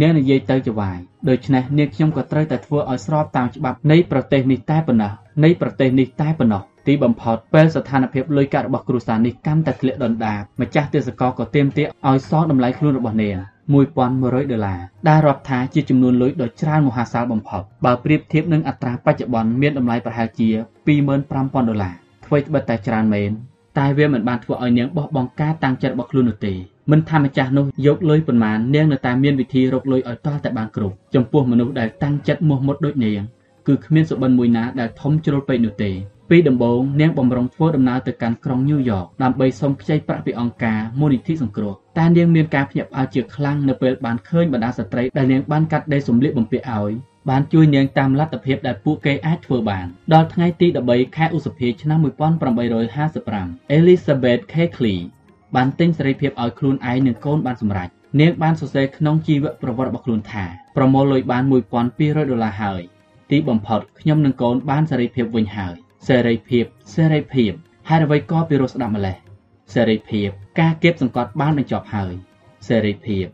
នាងនិយាយទៅចវាយដូច្នេះនាងខ្ញុំក៏ត្រូវតែធ្វើឲ្យស្របតាមច្បាប់នៃប្រទេសនេះតែប៉ុណ្ណោះនៃប្រទេសនេះតែប៉ុណ្ណោះ ទីបំផុតពេលស្ថានភាពលុយកាក់របស់គ្រួសារនេះកាន់តែធ្លាក់ដុនដាបម្ចាស់ទេសកលក៏ទាមទារឲ្យសងតម្លៃខ្លួនរបស់នាង1100ដុល្លារដែលរាប់ថាជាចំនួនលុយដ៏ច្រើនមហាសាលបំផុតបើប្រៀបធៀបនឹងអត្រាបច្ចុប្បន្នមានតម្លៃប្រហែលជា25000ដុល្លារអ្វីត្បិតតែច្រើនមែនតែវាមិនបានធ្វើឲ្យនាងបោះបង់ការតាំងចិត្តរបស់ខ្លួននោះទេមិនថាម្ចាស់នោះយកលុយប៉ុន្មាននាងនៅតែមានវិធីរកលុយឲ្យតតែបានគ្រប់ចំពោះមនុស្សដែលតាំងចិត្តមោះមុតដូចនាងគឺគ្មានសុបិនមួយណាដែលធំជ្រុលពេកនោះទេ ពីដំបូងនាងបំរុងធ្វើដំណើរទៅកាន់ក្រុងញូវយ៉កដើម្បីសុំខ្ចីប្រាក់ពីអង្គការមូលនិធិសង្គ្រោះតែនាងមានការភ្ញាក់ផ្អើលជាខ្លាំងនៅពេលបានឃើញបណ្ដាស្ត្រីដែលនាងបានកាត់ដេរសម្លៀកបំពាក់ឲ្យបានជួយនាងតាមលទ្ធភាពដែលពួកគេអាចធ្វើបានដល់ថ្ងៃទី13ខែឧសភាឆ្នាំ1855 Elizabeth Cakely បានទិញសេរីភាពឲ្យខ្លួនឯងនិងកូនបានសម្រេចនាងបានសរសេរក្នុងជីវប្រវត្តិរបស់ខ្លួនថាប្រមូលលុយបាន1200ដុល្លារហើយទីបំផុតខ្ញុំនិងកូនបានសេរីភាពវិញហើយ សេរីភាពសេរីភាពហេតុអ្វីក៏ពិរោះស្ដាប់ម្លេះសេរីភាពការគៀបសង្កត់បានបញ្ចប់ហើយសេរីភាព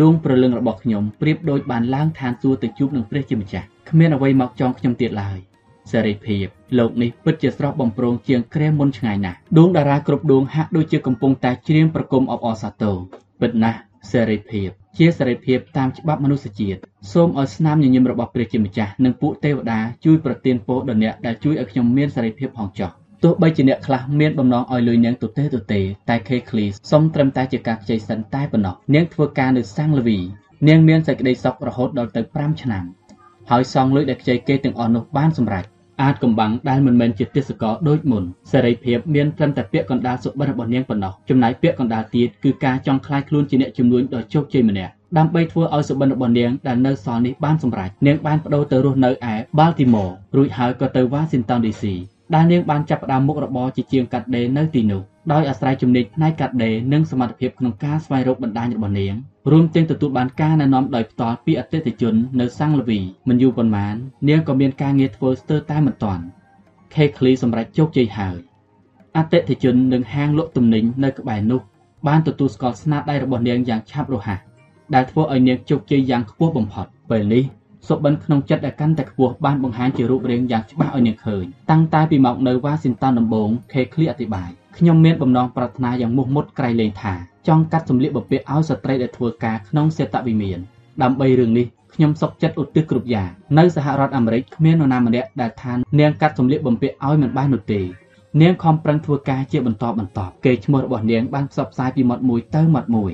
ដួងព្រលឹងរបស់ខ្ញុំប្រៀបដូចបានឡើងឋានសួគ៌ទៅជួបនឹងព្រះជាម្ចាស់គ្មានអ្វីមកចងខ្ញុំទៀតឡើយសេរីភាពលោកនេះពិតជាស្រស់បំព្រងជាងក្រែមុនឆ្ងាយណាស់ដួងតារាគ្រប់ដួងហាក់ដូចជាកំពុងតែច្រៀងប្រគំអបអរសាទរពិតណាស់សេរីភាព ជាសេរីភាពតាមច្បាប់មនុស្សជាតិសូមឲ្យស្នាមញញឹមរបស់ព្រះជាម្ចាស់និងពួកទេវតាជួយប្រទានពរដល់អ្នកដែលជួយឲ្យខ្ញុំមានសេរីភាពផងចុះទោះបីជាអ្នកខ្លះមានបំណងឲ្យលុយនាងទទេទទេតែ K Cleese សុំត្រឹមតែជាការខ្ចីសិនតែប៉ុណ្ណោះនាងធ្វើការនៅសាំងលវីនាងមានសេចក្តីសុខរហូតដល់ទៅ5ឆ្នាំហើយសងលុយដែលខ្ចីគេទាំងអស់នោះបានសម្រេច អាចកំបាំងដែលមិនមែនជាទេសកលដូចមុនសេរីភាពមានត្រឹមតែពាក្យកណ្ដាលសុបិនរបស់នាងប៉ុណ្ណោះចំណែកពាក្យកណ្ដាលទៀតគឺការចង់ខ្លាយខ្លួនជាអ្នកជំនួញដ៏ជោគជ័យម្នាក់ដើម្បីធ្វើឲ្យសុបិនរបស់នាងដែលនៅសល់នេះបានសម្រេចនាងបានបដូរទៅរស់នៅឯ Baltimore រួចហើយក៏ទៅ Washington DC ដែលនាងបានចាប់ផ្ដើមមុខរបរជាជាងកាត់ដេរនៅទីនោះដោយអាស្រ័យជំនាញផ្នែកកាត់ដេរនិងសមត្ថភាពក្នុងការស្វែងរកបណ្ដាញរបស់នាង រួមទាំងទទួលបានការណែនាំដោយផ្ទាល់ពីអតិថិជននៅសាំងលវីមិនយូរប៉ុន្មាននាងក៏មានការងារធ្វើស្ទើរតែមិនទាន់ Kekli សម្រេចជោគជ័យហើយអតិថិជននិងហាងលក់ទំនិញនៅក្បែរនោះបានទទួលស្គាល់ស្នាដៃរបស់នាងយ៉ាងឆាប់រហ័សដែលធ្វើឲ្យនាងជោគជ័យយ៉ាងខ្ពស់បំផុតពេលនេះសុបិនក្នុងចិត្តដែលកាន់តែខ្ពស់បានបង្ហាញជារូបរាងយ៉ាងច្បាស់ឲ្យនាងឃើញតាំងតែពីមកនៅវ៉ាស៊ីនតោនដំបូង Kekli អធិប្បាយ ខ្ញុំមានបំណងប្រាថ្នាយ៉ាងមុះមុតក្រៃលែងថាចង់កាត់សម្លៀកបំពាក់ឲ្យស្ត្រីដែលធ្វើការក្នុងសេតវិមានដើម្បីរឿងនេះខ្ញុំសុខចិត្តឧទ្ទិសគ្រប់យ៉ាងនៅសហរដ្ឋអាមេរិកគ្មាននរណាម្នាក់ដែលថានាងកាត់សម្លៀកបំពាក់ឲ្យមិនបាននោះទេនាងខំប្រឹងធ្វើការជាបន្តបន្ទាប់កេរ្តិ៍ឈ្មោះរបស់នាងបានផ្សព្វផ្សាយពីមាត់មួយទៅមាត់មួយ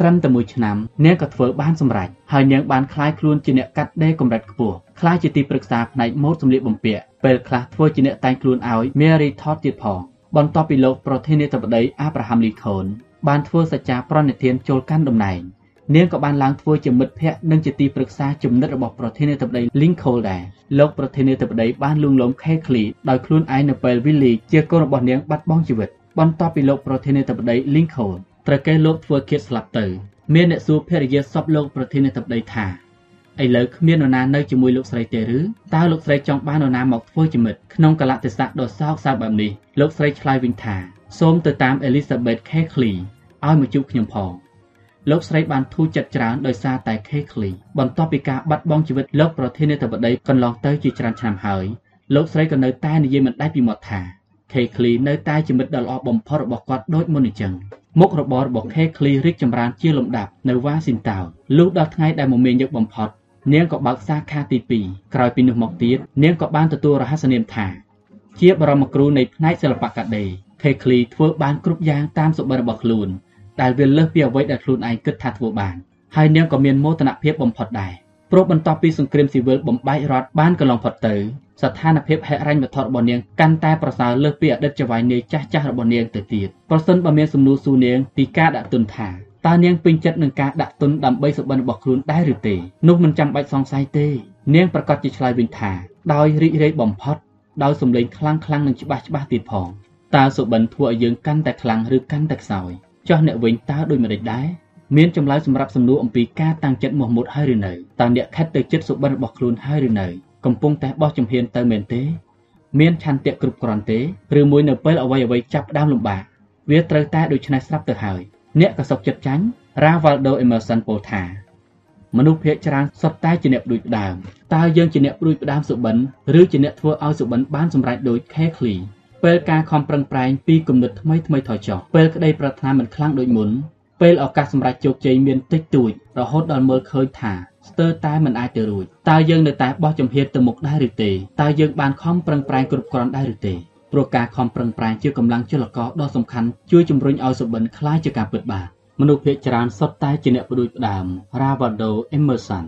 ត្រឹមតែមួយឆ្នាំនាងក៏ធ្វើបានសម្រេចហើយនាងបានคล้ายខ្លួនជាអ្នកកាត់ដេរកម្រិតខ្ពស់คล้ายជាទីប្រឹក្សាផ្នែកម៉ូដសម្លៀកបំពាក់ពេលខ្លះធ្វើជាអ្នកតែងខ្លួនឲ្យ Mary Todd ទៀតផង បន្ទាប់ពីលោកប្រធានាធិបតី Abraham Lincoln បានធ្វើសច្ចាប្រណិធានចូលកាន់តំណែងនាងក៏បានឡើងធ្វើជាមិត្តភ័ក្តិនិងជាទីប្រឹក្សាជំនិតរបស់ប្រធានាធិបតី Lincoln ដែរលោកប្រធានាធិបតីបានលួងលោម Kekli ដោយខ្លួនឯងនៅពេល Willie ជាកូនរបស់នាងបាត់បង់ជីវិតបន្ទាប់ពីលោកប្រធានាធិបតី Lincoln ត្រូវគេលោកធ្វើឃាតស្លាប់ទៅមានអ្នកសួរភរិយាសពលោកប្រធានាធិបតីថា ឥឡូវគ្មាននរណានៅជាមួយលោកស្រីទេឬតើលោកស្រីចង់បាននរណាមកធ្វើជាមិត្តក្នុងកលៈទេសៈដ៏សោកសៅបែបនេះលោកស្រីឆ្លើយវិញថាសូមទៅតាម Elizabeth Kekli ឲ្យមកជួបខ្ញុំផងលោកស្រីបានធូរចិត្តច្រើនដោយសារតែ Kekli បន្ទាប់ពីការបាត់បង់ជីវិតលោកប្រធានាធិបតីកន្លងទៅជាច្រើនឆ្នាំហើយលោកស្រីក៏នៅតែនិយាយមិនដាច់ពីមាត់ថា Kekli នៅតែជាមិត្តដ៏ល្អបំផុតរបស់គាត់ដូចមុនអញ្ចឹងមុខរបររបស់ Kekli រីកចម្រើនជាលំដាប់នៅ Washington លុះដល់ថ្ងៃដែលមមាញឹកបំផុត នាងក៏បើកសាខាទី2ក្រោយពីនោះមកទៀតនាងក៏បានទទួលរហស្សនាមថាជាបរមគ្រូនៃផ្នែកសិល្បៈកាដេ Kekli ធ្វើបានគ្រប់យ៉ាងតាមសុបិនរបស់ខ្លួនដែលវាលើសពីអ្វីដែលខ្លួនឯងគិតថាធ្វើបានហើយនាងក៏មានមោទនភាពបំផុតដែរព្រោះបន្ទាប់ពីសង្គ្រាមស៊ីវិលបំបែករដ្ឋបានកន្លងផុតទៅស្ថានភាពហិរញ្ញវត្ថុរបស់នាងកាន់តែប្រសើរលើសពីអតីតចៅហ្វាយនាយចាស់ចាស់របស់នាងទៅទៀតប្រសិនបើមានសំណួរសួរនាងពីការដាក់ទុនថា តើនាងពេញចិត្តនឹងការដាក់ទុនដើម្បីសុបិនរបស់ខ្លួនដែរឬទេនោះមិនចាំបាច់សង្ស័យទេ នាងប្រកាសជាឆ្លើយវិញថាដោយរីករាយបំផុតដោយសម្លេងខ្លាំងខ្លាំងនិងច្បាស់ច្បាស់ទៀតផងតើសុបិនធ្វើឲ្យយើងកាន់តែខ្លាំងឬកាន់តែខ្សោយចុះអ្នកវិញតើដូចម្តេចដែរមានចម្លើយសម្រាប់សំណួរអំពីការតាំងចិត្តមោះមុតហើយឬនៅតើអ្នកខិតទៅចិត្តសុបិនរបស់ខ្លួនហើយឬនៅកំពុងតែបោះជំហានទៅមែនទេ មានឆន្ទៈគ្រប់គ្រាន់ទេឬមួយនៅពេលអ្វីអ្វីចាប់ផ្ដើមលំបាកវាត្រូវតែដូច្នេះស្រាប់ទៅហើយ អ្នកក៏សុខចិត្តចាញ់ Ravaldo Emerson ពោលថាមនុស្សភាគច្រើនសុទ្ធតែជាអ្នកផ្ដួចផ្ដើមតើយើងជាអ្នកផ្ដួចផ្ដើមសុបិនឬជាអ្នកធ្វើឲ្យសុបិនបានសម្រេចដូចខេឃ្លីពេលការខំប្រឹងប្រែងពីគំនិតថ្មីថ្មីថយចុះពេលក្តីប្រាថ្នាមិនខ្លាំងដូចមុនពេលឱកាសសម្រេចជោគជ័យមានតិចតួចរហូតដល់មើលឃើញថាស្ទើរតែមិនអាចទៅរួចតើយើងនៅតែបោះជំហានទៅមុខដែរឬទេតើយើងបានខំប្រឹងប្រែងគ្រប់គ្រាន់ដែរឬទេ ព្រោះការខំប្រឹងប្រែងជាកម្លាំងចលករដ៏សំខាន់ជួយជំរុញឲ្យសុបិនคล้ายជាការពិតបានមនុស្សភាគច្រើនសុទ្ធតែជាអ្នកផ្ដួចផ្ដើម Ravado Emerson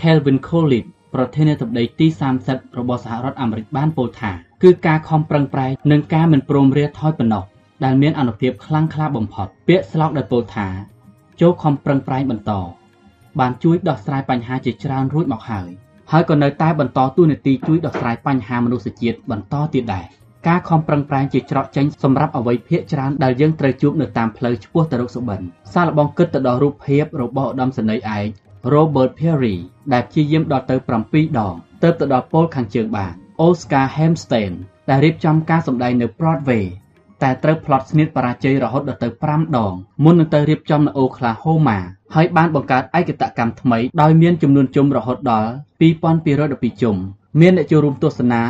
Calvin Coolidge ប្រធានាធិបតីទី30របស់សហរដ្ឋអាមេរិកបានពោលថាគឺការខំប្រឹងប្រែងនិងការមិនព្រមរាថយប៉ុណ្ណោះដែលមានអនុភាពខ្លាំងក្លាបំផុតពាក្យស្លោកដែលពោលថាចូលខំប្រឹងប្រែងបន្តបានជួយដោះស្រាយបញ្ហាជាច្រើនរួចមកហើយហើយក៏នៅតែបន្តទូនាទីជួយដោះស្រាយបញ្ហាមនុស្សជាតិបន្តទៀតដែរ ការខំប្រឹងប្រែងជាច្រកចេញសម្រាប់អ្វីភាគច្រើនដែលយើងត្រូវជួបនៅតាមផ្លូវឆ្ពោះទៅរកសុបិនសាឡបងគិតទៅដល់រូបភាពរបស់ឧត្តមសេនីយ៍ឯក Robert Peary ដែលព្យាយាមដល់ទៅ7ដងទើបទៅដល់ពលខាងជើងបាន Oscar Hammerstein ដែលរៀបចំការសម្ដែងនៅ Broadway តែត្រូវផ្លត់ស្នៀតបរាជ័យរហូតដល់ទៅ5ដងមុននឹងទៅរៀបចំនៅអូក្លាហូម៉ាហើយបានបង្កើតឯកតកម្មថ្មីដោយមានចំនួនជុំរហូតដល់2212ជុំមានអ្នកចូលរួមទស្សនា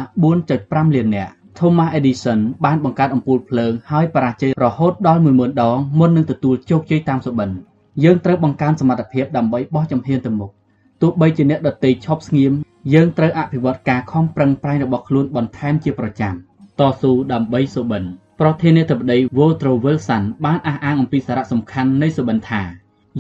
4.5លាននាក់ Thomas Edison បានបង្កើតអំពូលភ្លើងហើយបរាជ័យរហូតដល់10000ដងមុននឹងទទួលជោគជ័យតាមសុបិនយើងត្រូវបង្កើនសមត្ថភាពដើម្បីបោះជំហានទៅមុខទោះបីជាអ្នកដទៃឈប់ស្ងៀមយើងត្រូវអភិវឌ្ឍការខំប្រឹងប្រែងរបស់ខ្លួនបន្ថែមជាប្រចាំតស៊ូដើម្បីសុបិនប្រធានាធិបតី Woodrow Wilson បានអះអាងអំពីសារៈសំខាន់នៃសុបិនថា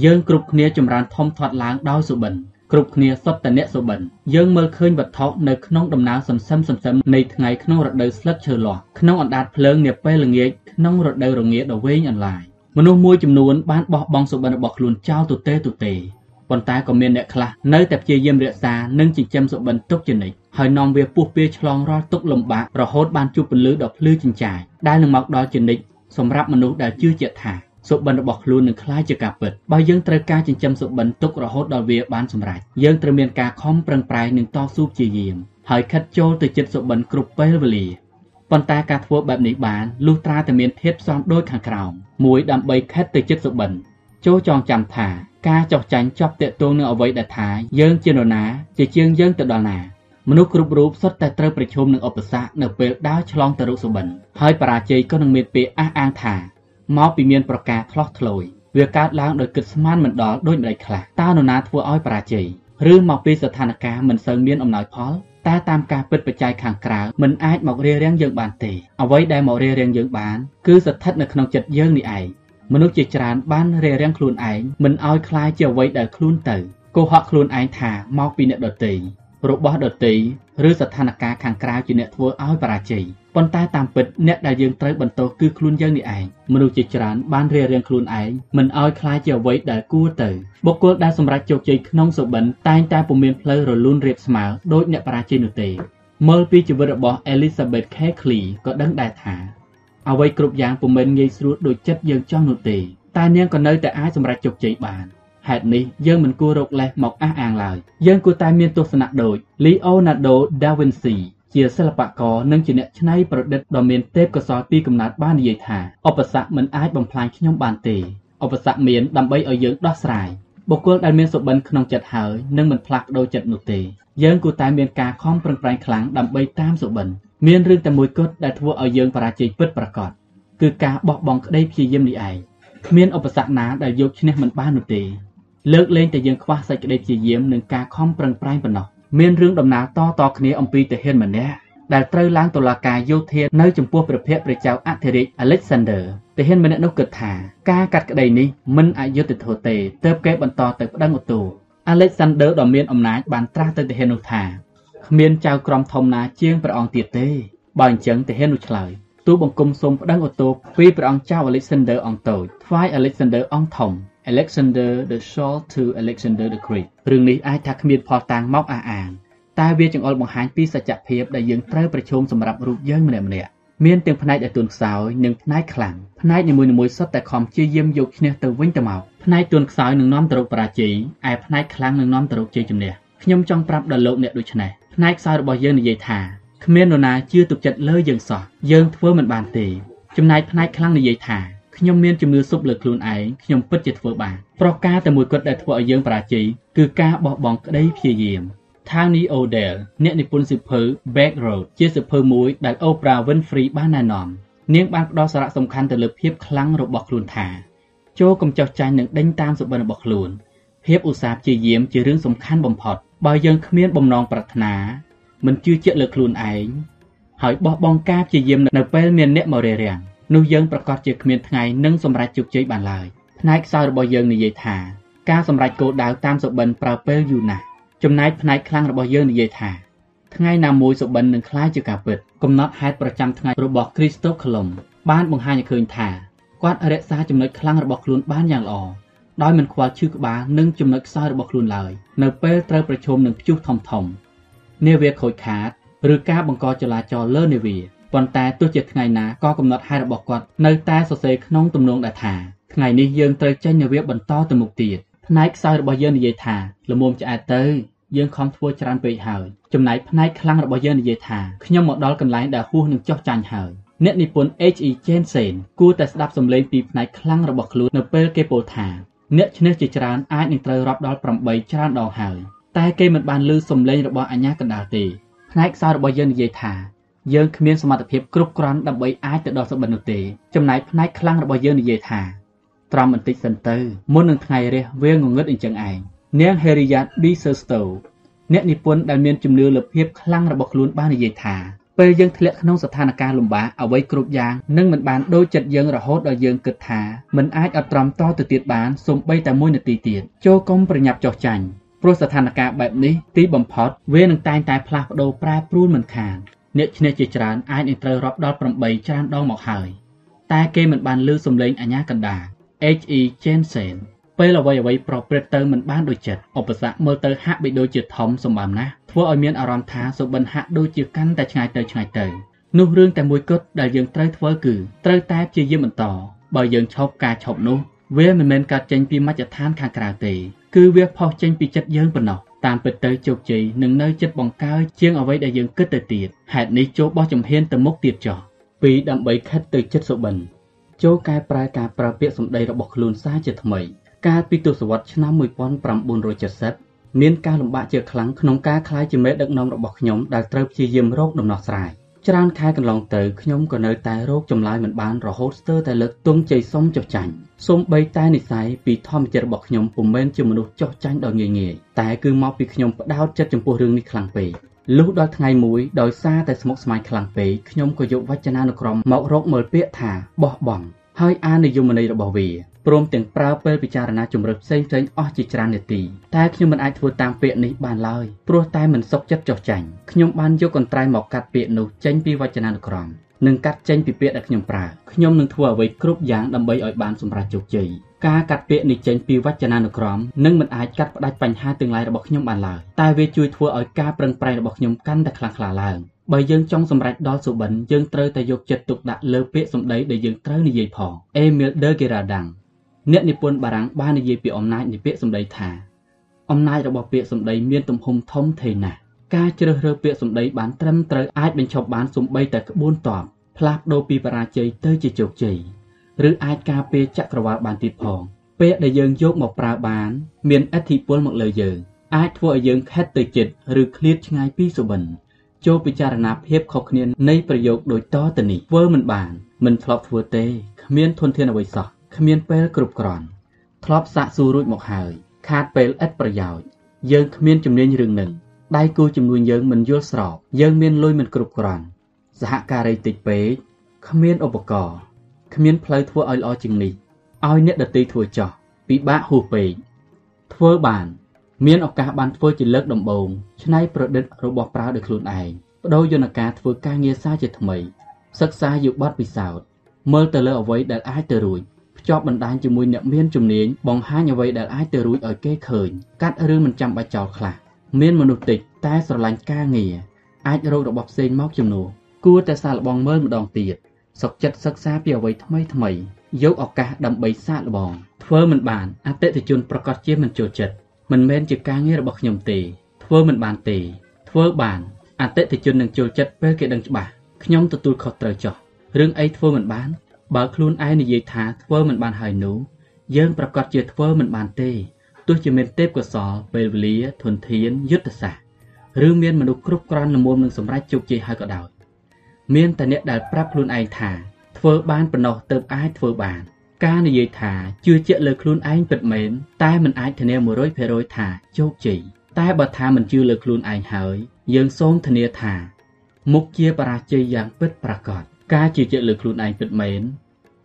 យើងគ្រប់គ្នាចម្រើនធំធាត់ឡើងដោយសុបិន គ្រប់គ្នាសុទ្ធតែអ្នកសុបិនយើងមើលឃើញវត្ថុនៅក្នុងដំណើរសន្សឹមសន្សឹមនៃថ្ងៃក្នុងរដូវស្លឹកឈើលាស់ក្នុងអណ្ដាតភ្លើងនាពេលល្ងាចក្នុងរដូវរងាដ៏វែងអន្លាយមនុស្សមួយចំនួនបានបោះបង់សុបិនរបស់ខ្លួនចោលទទេទទេប៉ុន្តែក៏មានអ្នកខ្លះនៅតែព្យាយាមរក្សានិងចិញ្ចឹមសុបិនទុកជានិច្ចហើយនាំវាពុះពៀឆ្លងរាល់ទុក្ខលំបាករហូតបានជួបពន្លឺដ៏ភ្លឺចិញ្ចាចដែលនឹងមកដល់ជានិច្ចសម្រាប់មនុស្សដែលជឿជាក់ថា សុបិនរបស់ខ្លួននឹងคล้ายជាការពិតបើយើងត្រូវការចិញ្ចឹមសុបិនទុករហូតដល់វាបានសម្រេចយើងត្រូវមានការខំប្រឹងប្រែងនិងតស៊ូព្យាយាមហើយខិតចូលទៅចិត្តសុបិនគ្រប់ពេលវេលាប៉ុន្តែការធ្វើបែបនេះបានលុះត្រាតែមានធាតុផ្សំដូចខាងក្រោមមួយដើម្បីខិតទៅចិត្តសុបិនចូលចងចាំថាការចោះចាញ់ជាប់តាក់ទងនឹងអ្វីដែលថាយើងជានរណាជាជាងយើងទៅដល់ណាមនុស្សគ្រប់រូបសុទ្ធតែត្រូវប្រឈមនឹងឧបសគ្គនៅពេលដើរឆ្លងទៅរកសុបិនហើយបរាជ័យក៏នឹងមានពេលអះអាងថា មកពីមានប្រការឆ្លោះឆ្លួយវាកើតឡើងដោយគិតស្មានមិនដល់ដូចម្ដេចខ្លះតើនរណាធ្វើឲ្យបរាជ័យឬមកពីស្ថានភាពមិនសូវមានអំណោយផលតែតាមការពិតបច្ច័យខាងក្រៅមិនអាចមករារាំងយើងបានទេអ្វីដែលមករារាំងយើងបានគឺស្ថិតនៅក្នុងចិត្តយើងនេះឯងមនុស្សជាច្រើនបានរារាំងខ្លួនឯងមិនឲ្យคล้ายជាអ្វីដែលខ្លួនទៅកុហកខ្លួនឯងថាមកពីអ្នកដទៃ របស់ដទៃឬស្ថានភាពខាងក្រៅជាអ្នកធ្វើឲ្យបរាជ័យប៉ុន្តែតាមពិតអ្នកដែលយើងត្រូវបន្ទោសគឺខ្លួនយើងនេះឯងមនុស្សជាច្រើនបានរៀបរៀងខ្លួនឯងមិនឲ្យខ្លាចជាអ្វីដែលគួរទៅបុគ្គលដែលសម្រេចជោគជ័យក្នុងសុបិនតែងតែពុំមានផ្លូវរលូនរាបស្មើដោយអ្នកបរាជ័យនោះទេមើលពីជីវិតរបស់ Elizabeth Keckley ក៏ដឹងដែរថាអ្វីគ្រប់យ៉ាងពុំមែនងាយស្រួលដូចចិត្តយើងចង់នោះទេតែនាងក៏នៅតែអាចសម្រេចជោគជ័យបាន ហេតុនេះយើងមិនគួររកលេសមកអះអាងឡើយយើងគួរតែមានទស្សនៈដូច Leonardo da Vinci ជាសិល្បករនិងជាអ្នកច្នៃប្រឌិតដ៏មានទេពកោសល្យពីកំណើតបាននិយាយថាឧបសគ្គមិនអាចបំផ្លាញខ្ញុំបានទេឧបសគ្គមានដើម្បីឲ្យយើងដោះស្រាយបុគ្គលដែលមានសុបិនក្នុងចិត្តហើយនឹងមិនផ្លាស់ប្ដូរចិត្តនោះទេយើងគួរតែមានការខំប្រឹងប្រែងខ្លាំងដើម្បីតាមសុបិនមានរឿងតែមួយគត់ដែលធ្វើឲ្យយើងបរាជ័យពិតប្រាកដគឺការបោះបង់ក្តីព្យាយាមនេះឯងគ្មានឧបសគ្គណាដែលយកឈ្នះមិនបាននោះទេ លើកលែងតែយើងខ្វះសេចក្តីព្យាយាមនិងការខំប្រឹងប្រែងប៉ុណ្ណោះមានរឿងដំណាលតតគ្នាអំពីទាហានម្នាក់ដែលត្រូវឡើងតុលាការយោធានៅចំពោះព្រះភ័ក្ត្រព្រះចៅអធិរាជ Alexander ទាហានម្នាក់នោះគិតថាការកាត់ក្តីនេះមិនអយុត្តិធម៌ទេទើបគេបន្តទៅប្តឹងឧទ្ធរ Alexander ដ៏មានអំណាចបានត្រាស់ទៅទាហាននោះថាគ្មានចៅក្រមធំណាជាងព្រះអង្គទៀតទេបើអញ្ចឹងទាហាននោះឆ្លើយទូបង្គំសូមប្តឹងឧទ្ធរពីព្រះអង្គចៅ Alexander អង្គតូចថ្វាយ Alexander អង្គធំ Alexander the Short to Alexander the Great រឿងនេះអាចថាគ្មានផលតាំងមកអះអាងតែវាចង្អុលបង្ហាញពីសច្ចភាពដែលយើងត្រូវប្រឈមសម្រាប់រូបយើងម្នាក់ៗមានទាំងផ្នែកដែលទន់ខ្សោយនិងផ្នែកខ្លាំងផ្នែកនីមួយៗសុទ្ធតែខំព្យាយាមយកឈ្នះទៅវិញទៅមកផ្នែកទន់ខ្សោយនឹងនាំទៅរកបរាជ័យឯផ្នែកខ្លាំងនឹងនាំទៅរកជ័យជំនះខ្ញុំចង់ប្រាប់ដល់លោកអ្នកដូចនេះផ្នែកខ្សោយរបស់យើងនិយាយថាគ្មាននរណាជឿទុកចិត្តលើយើងសោះយើងធ្វើមិនបានទេចំណែកផ្នែកខ្លាំងនិយាយថា ខ្ញុំមានជំនឿសុបលើខ្លួនឯងខ្ញុំពិតជាធ្វើបានប្រការតែមួយគត់ដែលធ្វើឲ្យយើងបរាជ័យគឺការបោះបង់ក្តីព្យាយាម Tony O'Dell អ្នកនិពន្ធសៀវភៅ Back Road ជាសៀវភៅមួយដែល Oprah Winfrey បានណែនាំនាងបានផ្ដោតសារៈសំខាន់ទៅលើភាពខ្លាំងរបស់ខ្លួនថាចូលកុំចោះចាញ់នឹងដេញតាមសុបិនរបស់ខ្លួនភាពឧស្សាហ៍ព្យាយាមជារឿងសំខាន់បំផុតបើយើងគ្មានបំណងប្រាថ្នាមិនជឿជាក់លើខ្លួនឯងហើយបោះបង់ការព្យាយាមនៅពេលមានអ្នកមករារាំង នោះយើងប្រកាសជាគ្មានថ្ងៃនឹងសម្រេចជោគជ័យបានឡើយផ្នែកខ្សោយរបស់យើងនិយាយថាការសម្រេចគោលដៅតាមសុបិនប្រើពេលយូរណាស់ចំណែកផ្នែកខ្លាំងរបស់យើងនិយាយថាថ្ងៃណាមួយសុបិននឹងคล้ายជាការពិតកំណត់ហេតុប្រចាំថ្ងៃរបស់គ្រីស្តូបក្លុំបានបង្ហាញឲ្យឃើញថាគាត់រក្សាចំណុចខ្លាំងរបស់ខ្លួនបានយ៉ាងល្អដោយមិនខ្វល់ឈឺក្បាលនិងចំណុចខ្សោយរបស់ខ្លួនឡើយនៅពេលត្រូវប្រឈមនឹងព្យុះធំធំនាវាខូចខាតឬការបង្កចលាចលលើនាវា ប៉ុន្តែទោះជាថ្ងៃណាក៏កំណត់ហេតុរបស់គាត់នៅតែសរសេរក្នុងទំនងដែលថាថ្ងៃនេះយើងត្រូវចេញនាវាបន្តទៅមុខទៀតផ្នែកខ្សោយរបស់យើងនិយាយថាល្មមឆ្អែតទៅយើងខំធ្វើច្រើនពេកហើយចំណែកផ្នែកខ្លាំងរបស់យើងនិយាយថាខ្ញុំមកដល់កន្លែងដែលហួសនឹងចោះចាញ់ហើយអ្នកនិពន្ធ H.E. Jensen គួរតែស្ដាប់សម្លេងពីផ្នែកខ្លាំងរបស់ខ្លួននៅពេលគេពោលថាអ្នកឈ្នះជាច្រើនអាចនឹងត្រូវរាប់ដល់8ច្រើនដងហើយតែគេមិនបានឮសម្លេងរបស់អញ្ញាកណ្ដាលទេផ្នែកខ្សោយរបស់យើងនិយាយថា យើងគ្មានសមត្ថភាពគ្រប់គ្រាន់ដើម្បីអាចទៅដល់សុបិននោះទេចំណែកផ្នែកខ្លាំងរបស់យើងនិយាយថាត្រំបន្តិចសិនទៅមុននឹងថ្ងៃរះវាងងឹតអញ្ចឹងឯងនាង Harriet B. Sirstow អ្នកនិពន្ធដែលមានជំនឿលើភាពខ្លាំងរបស់ខ្លួនបាននិយាយថាពេលយើងធ្លាក់ក្នុងស្ថានភាពលំបាកអ្វីគ្រប់យ៉ាងនឹងមិនបានដូចចិត្តយើងរហូតដល់យើងគិតថាមិនអាចអត់ទ្រាំតទៅទៀតបានសូម្បីតែមួយនាទីទៀតចូលកុំប្រញាប់ចោះចាញ់ព្រោះស្ថានភាពបែបនេះទីបំផុតវានឹងតែងតែផ្លាស់ប្ដូរប្រែប្រួលមិនខាន អ្នកឈ្នះជាច្រើនអាចនឹងត្រូវរាប់ដល់8ច្រើនដងមកហើយតែគេមិនបានលើសំឡេងអាញាកណ្ដា H.E. Jensen ពេលអ្វីអ្វីប្រព្រឹត្តទៅមិនបានដូចចិត្តឧបសគ្គមើលទៅហាក់បីដូចជាធំសម្បំណាស់ធ្វើឲ្យមានអារម្មណ៍ថាសុបិនហាក់ដូចជាកាន់តែឆ្ងាយទៅឆ្ងាយទៅនោះរឿងតែមួយគត់ដែលយើងត្រូវធ្វើគឺត្រូវតែព្យាយាមបន្តបើយើងឈប់ការឈប់នោះ វាមិនមែនកើតចេញពីមជ្ឈដ្ឋានខាងក្រៅទេ គឺវាផុសចេញពីចិត្តយើងប៉ុណ្ណោះ តាមពិតទៅជោគជ័យនឹងនៅចិត្តបង្កើជាងអ្វីដែលយើងគិតទៅទៀតហេតុនេះចូលបោះជំហានទៅមុខទៀតចុះពីដើម្បីខិតទៅចិត្តសុបិនចូលកែប្រែការប្រើពាក្យសម្ដីរបស់ខ្លួនសារជាថ្មីកាលពីទសវត្សរ៍ឆ្នាំ1970មានការលំបាកជាខ្លាំងក្នុងការក្លាយជាមេដឹកនាំរបស់ខ្ញុំដែលត្រូវព្យាយាមរកដំណោះស្រាយ ច្រើនខែកន្លងទៅខ្ញុំក៏នៅតែរោគចម្លើយមិនបានរហូតស្ទើរតែលើកទង់ជ័យសុំចុះចាញ់សូម្បីតែនិស័យពីធម្មជាតិរបស់ខ្ញុំពុំមែនជាមនុស្សចុះចាញ់ដោយងាយងាយតែគឺមកពីខ្ញុំផ្ដោតចិត្តចំពោះរឿងនេះខ្លាំងពេកលុះដល់ថ្ងៃមួយដោយសារតែស្មុគស្មាញខ្លាំងពេកខ្ញុំក៏យកវចនានុក្រមមករកមើលពាក្យថាបោះបង់ហើយអាននិយមន័យរបស់វា ព្រមទាំងប្រើពេលពិចារណាជំរើសផ្សេងផ្សេងអស់ជាច្រើននាទីតែខ្ញុំមិនអាចធ្វើតាមពាក្យនេះបានឡើយព្រោះតែមិនសុខចិត្តចោះចាញ់ខ្ញុំបានយកកន្ត្រៃមកកាត់ពាក្យនោះចេញពីវចនានុក្រមនិងកាត់ចេញពីពាក្យដែលខ្ញុំប្រើខ្ញុំនឹងធ្វើអ្វីគ្រប់យ៉ាងដើម្បីឲ្យបានសម្រេចជោគជ័យការកាត់ពាក្យនេះចេញពីវចនានុក្រមនឹងមិនអាចកាត់ផ្តាច់បញ្ហាទាំងឡាយរបស់ខ្ញុំបានឡើយតែវាជួយធ្វើឲ្យការប្រឹងប្រែងរបស់ខ្ញុំកាន់តែខ្លាំងក្លាឡើងបើយើងចង់សម្រេចដល់សុបិនយើងត្រូវតែយកចិត្តទុកដាក់លើពាក្យសម្ដីដែលយើងត្រូវនិយាយផងអេមីលដឺហ្គេរ៉ាដាំង អ្នកនិពន្ធបារាំងបាននិយាយពីអំណាចនៃពាក្យសម្ដីថាអំណាចរបស់ពាក្យសម្ដីមានទំហំធំធេងណាស់ការជ្រើសរើសពាក្យសម្ដីបានត្រឹមត្រូវអាចបញ្ឈប់បានសំបីតែក្បួនតបផ្លាស់ប្ដូរពីបរាជ័យទៅជាជោគជ័យឬអាចការពារចក្រវាលបានទៀតផងពាក្យដែលយើងយកមកប្រើបាន មានឥទ្ធិពលមកលើយើងអាចធ្វើឲ្យយើងខិតទៅចិត្តឬឃ្លាតឆ្ងាយពីសុបិនចូលពិចារណាភាពខុសគ្នានៃប្រយោគដូចតទៅនេះធ្វើមិនបានមិនធ្លាប់ធ្វើទេគ្មានធនធានអ្វីសោះ គ្មានពេលគ្រប់គ្រាន់ធ្លាប់សាកសួររួចមកហើយ ខាតពេលឥតប្រយោជន៍យើងគ្មានជំនាញរឿងនឹងដៃគូជំនួយយើងមិនយល់ស្របយើងមានលុយមិនគ្រប់គ្រាន់សហការីតិចពេកគ្មានឧបករណ៍គ្មានផ្លូវធ្វើឲ្យល្អជាងនេះឲ្យអ្នកដតីធ្វើចោះពិបាកហួសពេកធ្វើបាន មានឱកាសបានធ្វើជាលើកដំបូងច្នៃប្រឌិតរបស់ប្រើដោយខ្លួនឯងបដូរយន្តការធ្វើការងារសារជាថ្មី សិក្សាយោបទពិសោធន៍មើលទៅលើអ្វីដែលអាចទៅរួច ភ្ជាប់បណ្ដាញជាមួយអ្នកមានជំនាញបង្ហាញអ្វីដែលអាចទៅរួចឲ្យគេឃើញកាត់ឬមិនចាំបាច់ចោលខ្លះមានមនុស្សតិចតែស្រឡាញ់ការងារអាចរករបស់ផ្សេងមកជំនួសគួរតែសាកល្បងមើលម្ដងទៀតសុខចិត្តសិក្សាពីអ្វីថ្មីថ្មីយកឱកាសដើម្បីសាកល្បងធ្វើមិនបានអតិថិជនប្រកាសជាមិនចូលចិត្តមិនមែនជាការងាររបស់ខ្ញុំទេ ធ្វើមិនបានទេ ធ្វើបានអតិថិជននឹងចូលចិត្តពេលគេដឹងច្បាស់ខ្ញុំទទួលខុសត្រូវចោះរឿងអីធ្វើមិនបាន បើខ្លួនឯងនិយាយថាធ្វើមិនបានហើយនោះយើងប្រកាសជាធ្វើមិនបានទេទោះជាមានទេពកោសលពេលវេលាធនធានយុទ្ធសាស្ត្រឬមានមនុស្សគ្រប់គ្រាន់ល្មមនឹងសម្រេចជោគជ័យហើយក៏ដោយមានតែអ្នកដែលប្រាប់ខ្លួនឯងថាធ្វើបានប៉ុណ្ណោះទើបអាចធ្វើបាន ការនិយាយថាជឿជាក់លើខ្លួនឯងពិតមែនតែមិនអាចធានា100%ថាជោគជ័យតែបើថាមិនជឿលើខ្លួនឯងហើយយើងសូមធានាថាមុខជាបរាជ័យយ៉ាងពិតប្រាកដការជឿជាក់លើខ្លួនឯងពិតមែន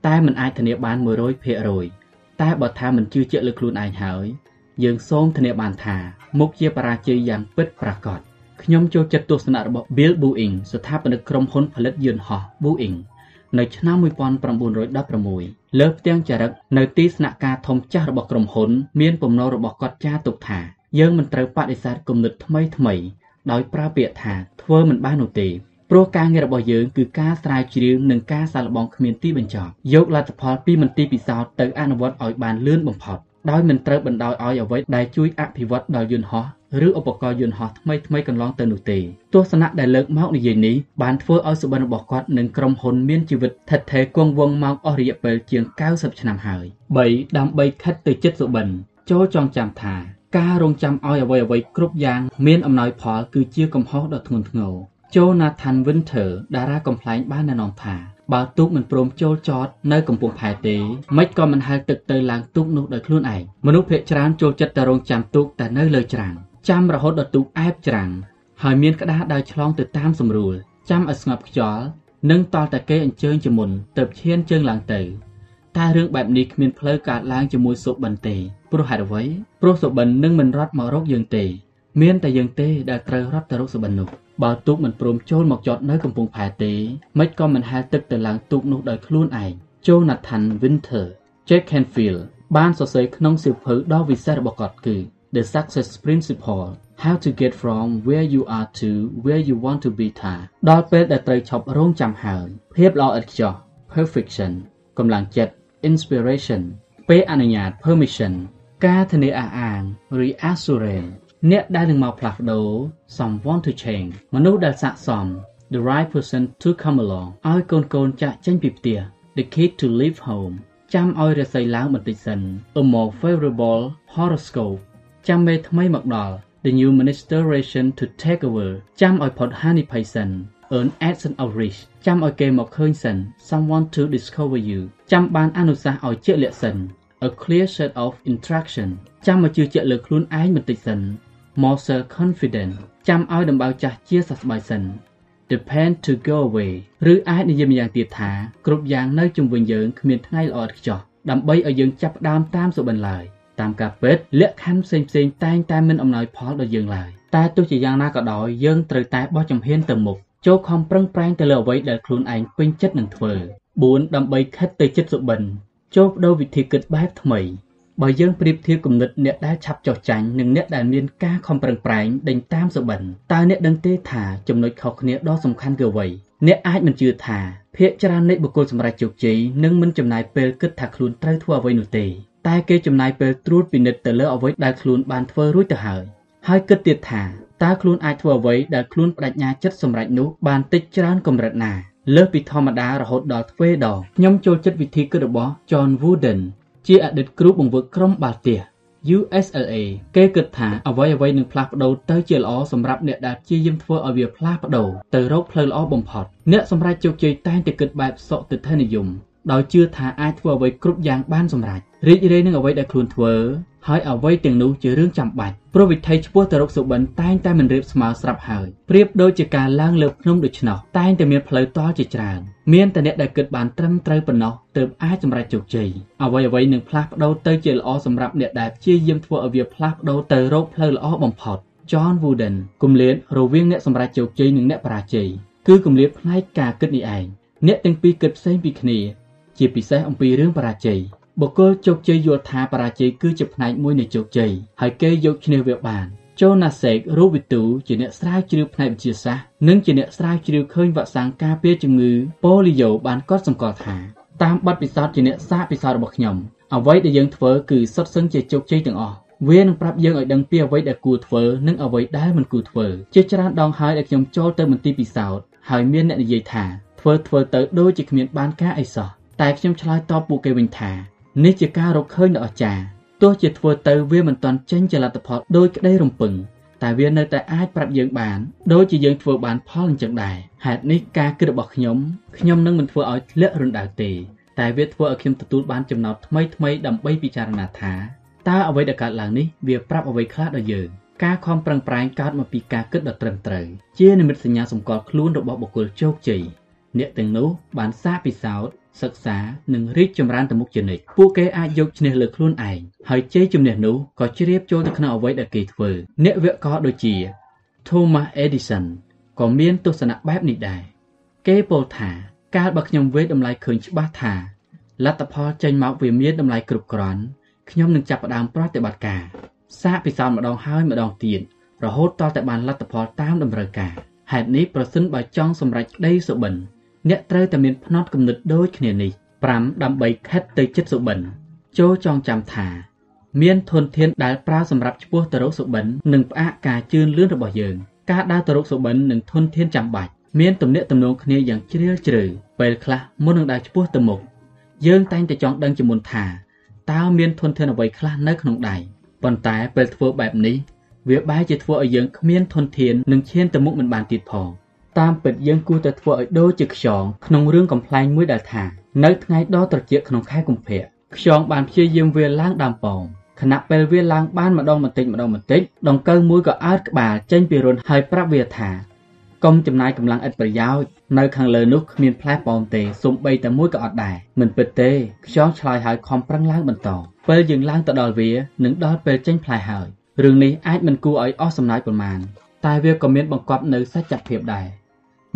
តែមិនអាចធានាបាន100%តែបើថាមិនជឿជាក់លើខ្លួនឯងហើយ យើងសូមធានាបានថាមុខជាបរាជ័យយ៉ាងពិតប្រាកដខ្ញុំចូលចិត្តទស្សនៈរបស់ Bill Boeing ស្ថាបនិកក្រុមហ៊ុនផលិតយន្តហោះ Boeing នៅឆ្នាំ1916លើផ្ទាំងចារឹកនៅទីស្នាក់ការធំចាស់របស់ក្រុមហ៊ុន មានពំណូលរបស់គាត់ចារទុកថាយើងមិនត្រូវបដិសេធគំនិតថ្មីថ្មីដោយប្រើពាក្យថាធ្វើមិនបាននោះទេ ព្រោះការងាររបស់យើងគឺការស្រាវជ្រាវនិងការសាកល្បងគ្មានទីបញ្ចប់យកលទ្ធផលពីមន្ទីរពិសោធន៍ទៅអនុវត្តឲ្យបានលឿនបំផុតដោយមិនត្រូវបណ្ដោយឲ្យអ្វីដែលជួយអភិវឌ្ឍដល់យន្តហោះឬឧបករណ៍យន្តហោះថ្មីថ្មីកន្លងទៅនោះទេទស្សនៈដែលលើកមកនិយាយនេះបានធ្វើឲ្យសុបិនរបស់គាត់និងក្រុមហ៊ុនមានជីវិតថិតថេរគង់វង្សមកអស់រយៈពេលជាង90ឆ្នាំហើយ3ដើម្បីខិតទៅចិត្តសុបិនចូលចងចាំថាការរងចាំឲ្យអ្វីអ្វីគ្រប់យ៉ាងមានអំណោយផលគឺជាកំហុសដ៏ធ្ងន់ធ្ងរ Jonathan Winter តារាកំ pl ែងបានណែនាំថាបើទូកមិនព្រមចូលចតនៅកំពង់ផែទេមិនក៏មិនហែលទឹកទៅឡើងទូកនោះដោយខ្លួនឯងមនុស្សភាគច្រើនចូលចិត្តតែរងចាំទូកតែនៅលើច្រាំងចាំរហូតដល់ទូកអែបច្រាំងហើយមានក្តារដើរឆ្លងទៅតាមស្រួលចាំឲ្យស្ងប់ខ្យល់និងតល់តែគេអញ្ជើញជាមុនទៅឈានជើងឡើងទៅតែរឿងបែបនេះគ្មានផ្លូវកើតឡើងជាមួយសុបិនទេព្រោះហេតុអ្វីព្រោះសុបិននឹងមិនរត់មករកយើងទេ មានតែយើងទេដែលត្រូវរត់ទៅរកសុបិននោះ បើទូកមិនព្រមចូលមកចតនៅកំពង់ផែទេមិនក៏មិនហែលទឹកទៅឡើងទូកនោះដោយខ្លួនឯង Jonathan Winter Jack Canfield បានសរសេរក្នុងសៀវភៅដ៏វិសេសរបស់គាត់គឺ The Success Principle How to get from where you are to where you want to be ថាដល់ពេលដែលត្រូវឈប់រងចាំហើយភាពល្អឥតខ្ចោះ perfection កម្លាំងចិត្ត inspiration ពេលអនុញ្ញាត permission ការធានាអះអាង reassurance អ្នកដែលនឹងមកផ្លាស់ប្ដូរ someone to change មនុស្សដែលស័ក្តិសម the right person to come along ឲ្យកូនកូនចាក់ចេញពីផ្ទះ the kid to leave home ចាំឲ្យរស័យឡើងបន្តិចសិន a more favorable horoscope ចាំមេថ្មីមកដល់ the new ministration to take over ចាំឲ្យផុតហានិភ័យសិន earn accent of rich ចាំឲ្យគេមកឃើញសិន someone to discover you ចាំបានអនុសាសន៍ឲ្យជាក់លាក់សិន a clear set of instruction ចាំមកជឿជាក់លើខ្លួនឯងបន្តិចសិន more self confident ចាំឲ្យដំបៅចាស់ជាសះស្បើយសិន depend to go away ឬអាចនិយាយម្យ៉ាងទៀតថាគ្រប់យ៉ាងនៅជុំវិញយើងគ្មានថ្ងៃល្អឥតខ្ចោះដើម្បីឲ្យយើងចាប់ផ្ដើមតាមសុបិនឡើយតាមការពិតលក្ខខណ្ឌផ្សេងផ្សេងតែងតែមិនអំណោយផលដល់យើងឡើយតែទោះជាយ៉ាងណាក៏ដោយយើងត្រូវតែបោះជំហានទៅមុខចូលខំប្រឹងប្រែងទៅលើអ្វីដែលខ្លួនឯងពេញចិត្តនឹងធ្វើ4ដើម្បីខិតទៅចិត្តសុបិនចូលបដូរវិធីគិតបែបថ្មី បើយើងប្រៀបធៀបគំនិតអ្នកដែលឆាប់ចោះចាញ់និងអ្នកដែលមានការខំប្រឹងប្រែងដេញតាមសុបិនតើអ្នកដឹងទេថាចំណុចខុសគ្នាដ៏សំខាន់គឺអ្វីអ្នកអាចមិនជឿថាភាគច្រើននៃបុគ្គលសម្រេចជោគជ័យនឹងមិនចំណាយពេលគិតថាខ្លួនត្រូវធ្វើអ្វីនោះទេតែគេចំណាយពេលត្រួតពិនិត្យទៅលើអ្វីដែលខ្លួនបានធ្វើរួចទៅហើយហើយគិតទៀតថាតើខ្លួនអាចធ្វើអ្វីដែលខ្លួនបដិញ្ញាចិត្តសម្រេចនោះបានតិចច្រើនកម្រិតណាលើសពីធម្មតារហូតដល់ទ្វេដងខ្ញុំចូលចិត្តវិធីគិតរបស់ John Wooden ជាអតីតគ្រូបង្វឹកក្រុមបាល់ទះ USLA គេគិតថាអ្វីអ្វីនឹងផ្លាស់ប្ដូរទៅជាល្អសម្រាប់អ្នកដែលព្យាយាមធ្វើឲ្យវាផ្លាស់ប្ដូរទៅរកផ្លូវល្អបំផុតអ្នកសម្រេចជោគជ័យតែងតែគិតបែបសុតិធិនិយមដោយជឿថាអាចធ្វើអ្វីគ្រប់យ៉ាងបានសម្រេច រីករាយនឹងអ្វីដែលខ្លួនធ្វើហើយអ្វីទាំងនោះជារឿងចាំបាច់ព្រោះវិថីឆ្ពោះទៅរកសុបិនតែងតែមិនរៀបស្មើស្រាប់ហើយប្រៀបដូចជាការឡើងលើភ្នំដូច្នោះតែងតែមានផ្លូវតជាច្រើនមានតែអ្នកដែលគិតបានត្រឹមត្រូវប៉ុណ្ណោះទើបអាចសម្រេចជោគជ័យអ្វីអ្វីនឹងផ្លាស់ប្ដូរទៅជាល្អសម្រាប់អ្នកដែលព្យាយាមធ្វើឲ្យវាផ្លាស់ប្ដូរទៅរកផ្លូវល្អបំផុត John Wooden គម្លាតរវាងអ្នកសម្រេចជោគជ័យនិងអ្នកបរាជ័យគឺគម្លាតផ្នែកការគិតនេះឯងអ្នកទាំងពីរគិតផ្សេងពីគ្នា ជាពិសេសអំពីរឿងបរាជ័យ បុគ្គលជោគជ័យយល់ថាបរាជ័យគឺជាផ្នែកមួយនៃជោគជ័យហើយគេយកឈ្នះវាបានចូលណាសេករូវិទូជាអ្នកស្រាវជ្រាវផ្នែកវិទ្យាសាស្ត្រនិងជាអ្នកស្រាវជ្រាវឃើញវ៉ាក់សាំងការពារជំងឺប៉ូលីយ៉ូបានកត់សម្គាល់ថាតាមបទពិសោធន៍ជាអ្នកសាកពិសោធន៍របស់ខ្ញុំអ្វីដែលយើងធ្វើគឺសុទ្ធសឹងជាជោគជ័យទាំងអស់វានឹងប្រាប់យើងឲ្យដឹងពីអ្វីដែលគួរធ្វើនិងអ្វីដែលមិនគួរធ្វើជាច្រើនដងហើយដែលខ្ញុំចូលទៅមន្ទីរពិសោធន៍ហើយមានអ្នកនិយាយថាធ្វើធ្វើទៅដូចជាគ្មានបានការអីសោះតែខ្ញុំឆ្លើយតបពួកគេវិញថា នេះជាការរកឃើញដ៏អស្ចារ្យទោះជាធ្វើទៅវាមិនទាន់ចេញជាលទ្ធផលដោយក្តីរំពឹងតែវានៅតែអាចប្រាប់យើងបានដូចជាយើងធ្វើបានផលអញ្ចឹងដែរហេតុនេះការគិតរបស់ខ្ញុំខ្ញុំនឹងមិនធ្វើឲ្យធ្លាក់រណ្ដៅទេតែវាធ្វើឲ្យខ្ញុំទទួលបានចំណោទថ្មីថ្មីដើម្បីពិចារណាថាតើអ្វីដែលកើតឡើងនេះវាប្រាប់អ្វីខ្លះដល់យើងការខំប្រឹងប្រែងកើតមកពីការគិតដ៏ត្រឹមត្រូវជានិមិត្តសញ្ញាសម្គាល់ខ្លួនរបស់បុគ្គលជោគជ័យអ្នកទាំងនោះបានសាកពិសោធន៍ សិក្សានិងរីកចម្រើនទៅមុខជានិច្ចពួកគេអាចយកឈ្នះលើខ្លួនឯងហើយជ័យជំនះនោះក៏ជ្រាបចូលទៅក្នុងអ្វីដែលគេធ្វើអ្នកវិទ្យាករដូចជា Thomas Edison ក៏មានទស្សនៈបែបនេះដែរគេពោលថា កាលបើខ្ញុំវេតម្លៃឃើញច្បាស់ថាលទ្ធផលចេញមកវាមានតម្លៃគ្រប់គ្រាន់ខ្ញុំនឹងចាប់ផ្ដើមប្រតិបត្តិការ សាកពិសោធន៍ម្ដងហើយម្ដងទៀតរហូតតតែបានលទ្ធផលតាមតម្រូវការហេតុនេះប្រសិនបើចង់សម្រេចក្តីសុបិន អ្នកត្រូវតែមានផ្នត់គំនិតដូចគ្នានេះ5ដើម្បីខិតទៅចិត្តសុបិនចូលចងចាំថា មានធនធានដែលប្រើសម្រាប់ឈ្មោះទៅរកសុបិននិងផ្អាកការជឿនលឿនរបស់យើងការដើរទៅរកសុបិននិងធនធានចាំបាច់មានទំនាក់ទំនងគ្នាយ៉ាងជ្រាលជ្រៅពេលខ្លះមុននឹងដើរឆ្ពោះទៅមុខយើងតែងតែចង់ដឹងជាមុនថាតើមានធនធានអ្វីខ្លះនៅក្នុងដៃប៉ុន្តែពេលធ្វើបែបនេះវាបែរជាធ្វើឲ្យយើងគ្មានធនធាននិងឈានទៅមុខមិនបានទៀតផង តាមពិតយើងគួរតែធ្វើឲ្យដូចជាខ្យងក្នុងរឿងកំ pl ែងមួយដែលថា នៅថ្ងៃដ៏ត្រជាក់ក្នុងខែកុម្ភៈខ្យងបានព្យាយាមវាឡើងដើមប៉ោងខណៈពេលវាឡើងបានម្ដងបន្តិចម្ដងបន្តិចដង្កូវមួយក៏អើតក្បាលចេញពីរន្ធហើយប្រាប់វាថាកុំចំណាយកម្លាំងឥតប្រយោជន៍នៅខាងលើនោះគ្មានផ្លែប៉ោមទេសូម្បីតែមួយក៏អត់ដែរមិនពិតទេខ្យងឆ្លើយហើយខំប្រឹងឡើងបន្តពេលយើងឡើងទៅដល់វានឹងដល់ពេលចេញផ្លែហើយរឿងនេះអាចមិនគួរឲ្យអស់សំណើចប៉ុន្មានតែវាក៏មានបង្កប់នៅសច្ចភាពដែរ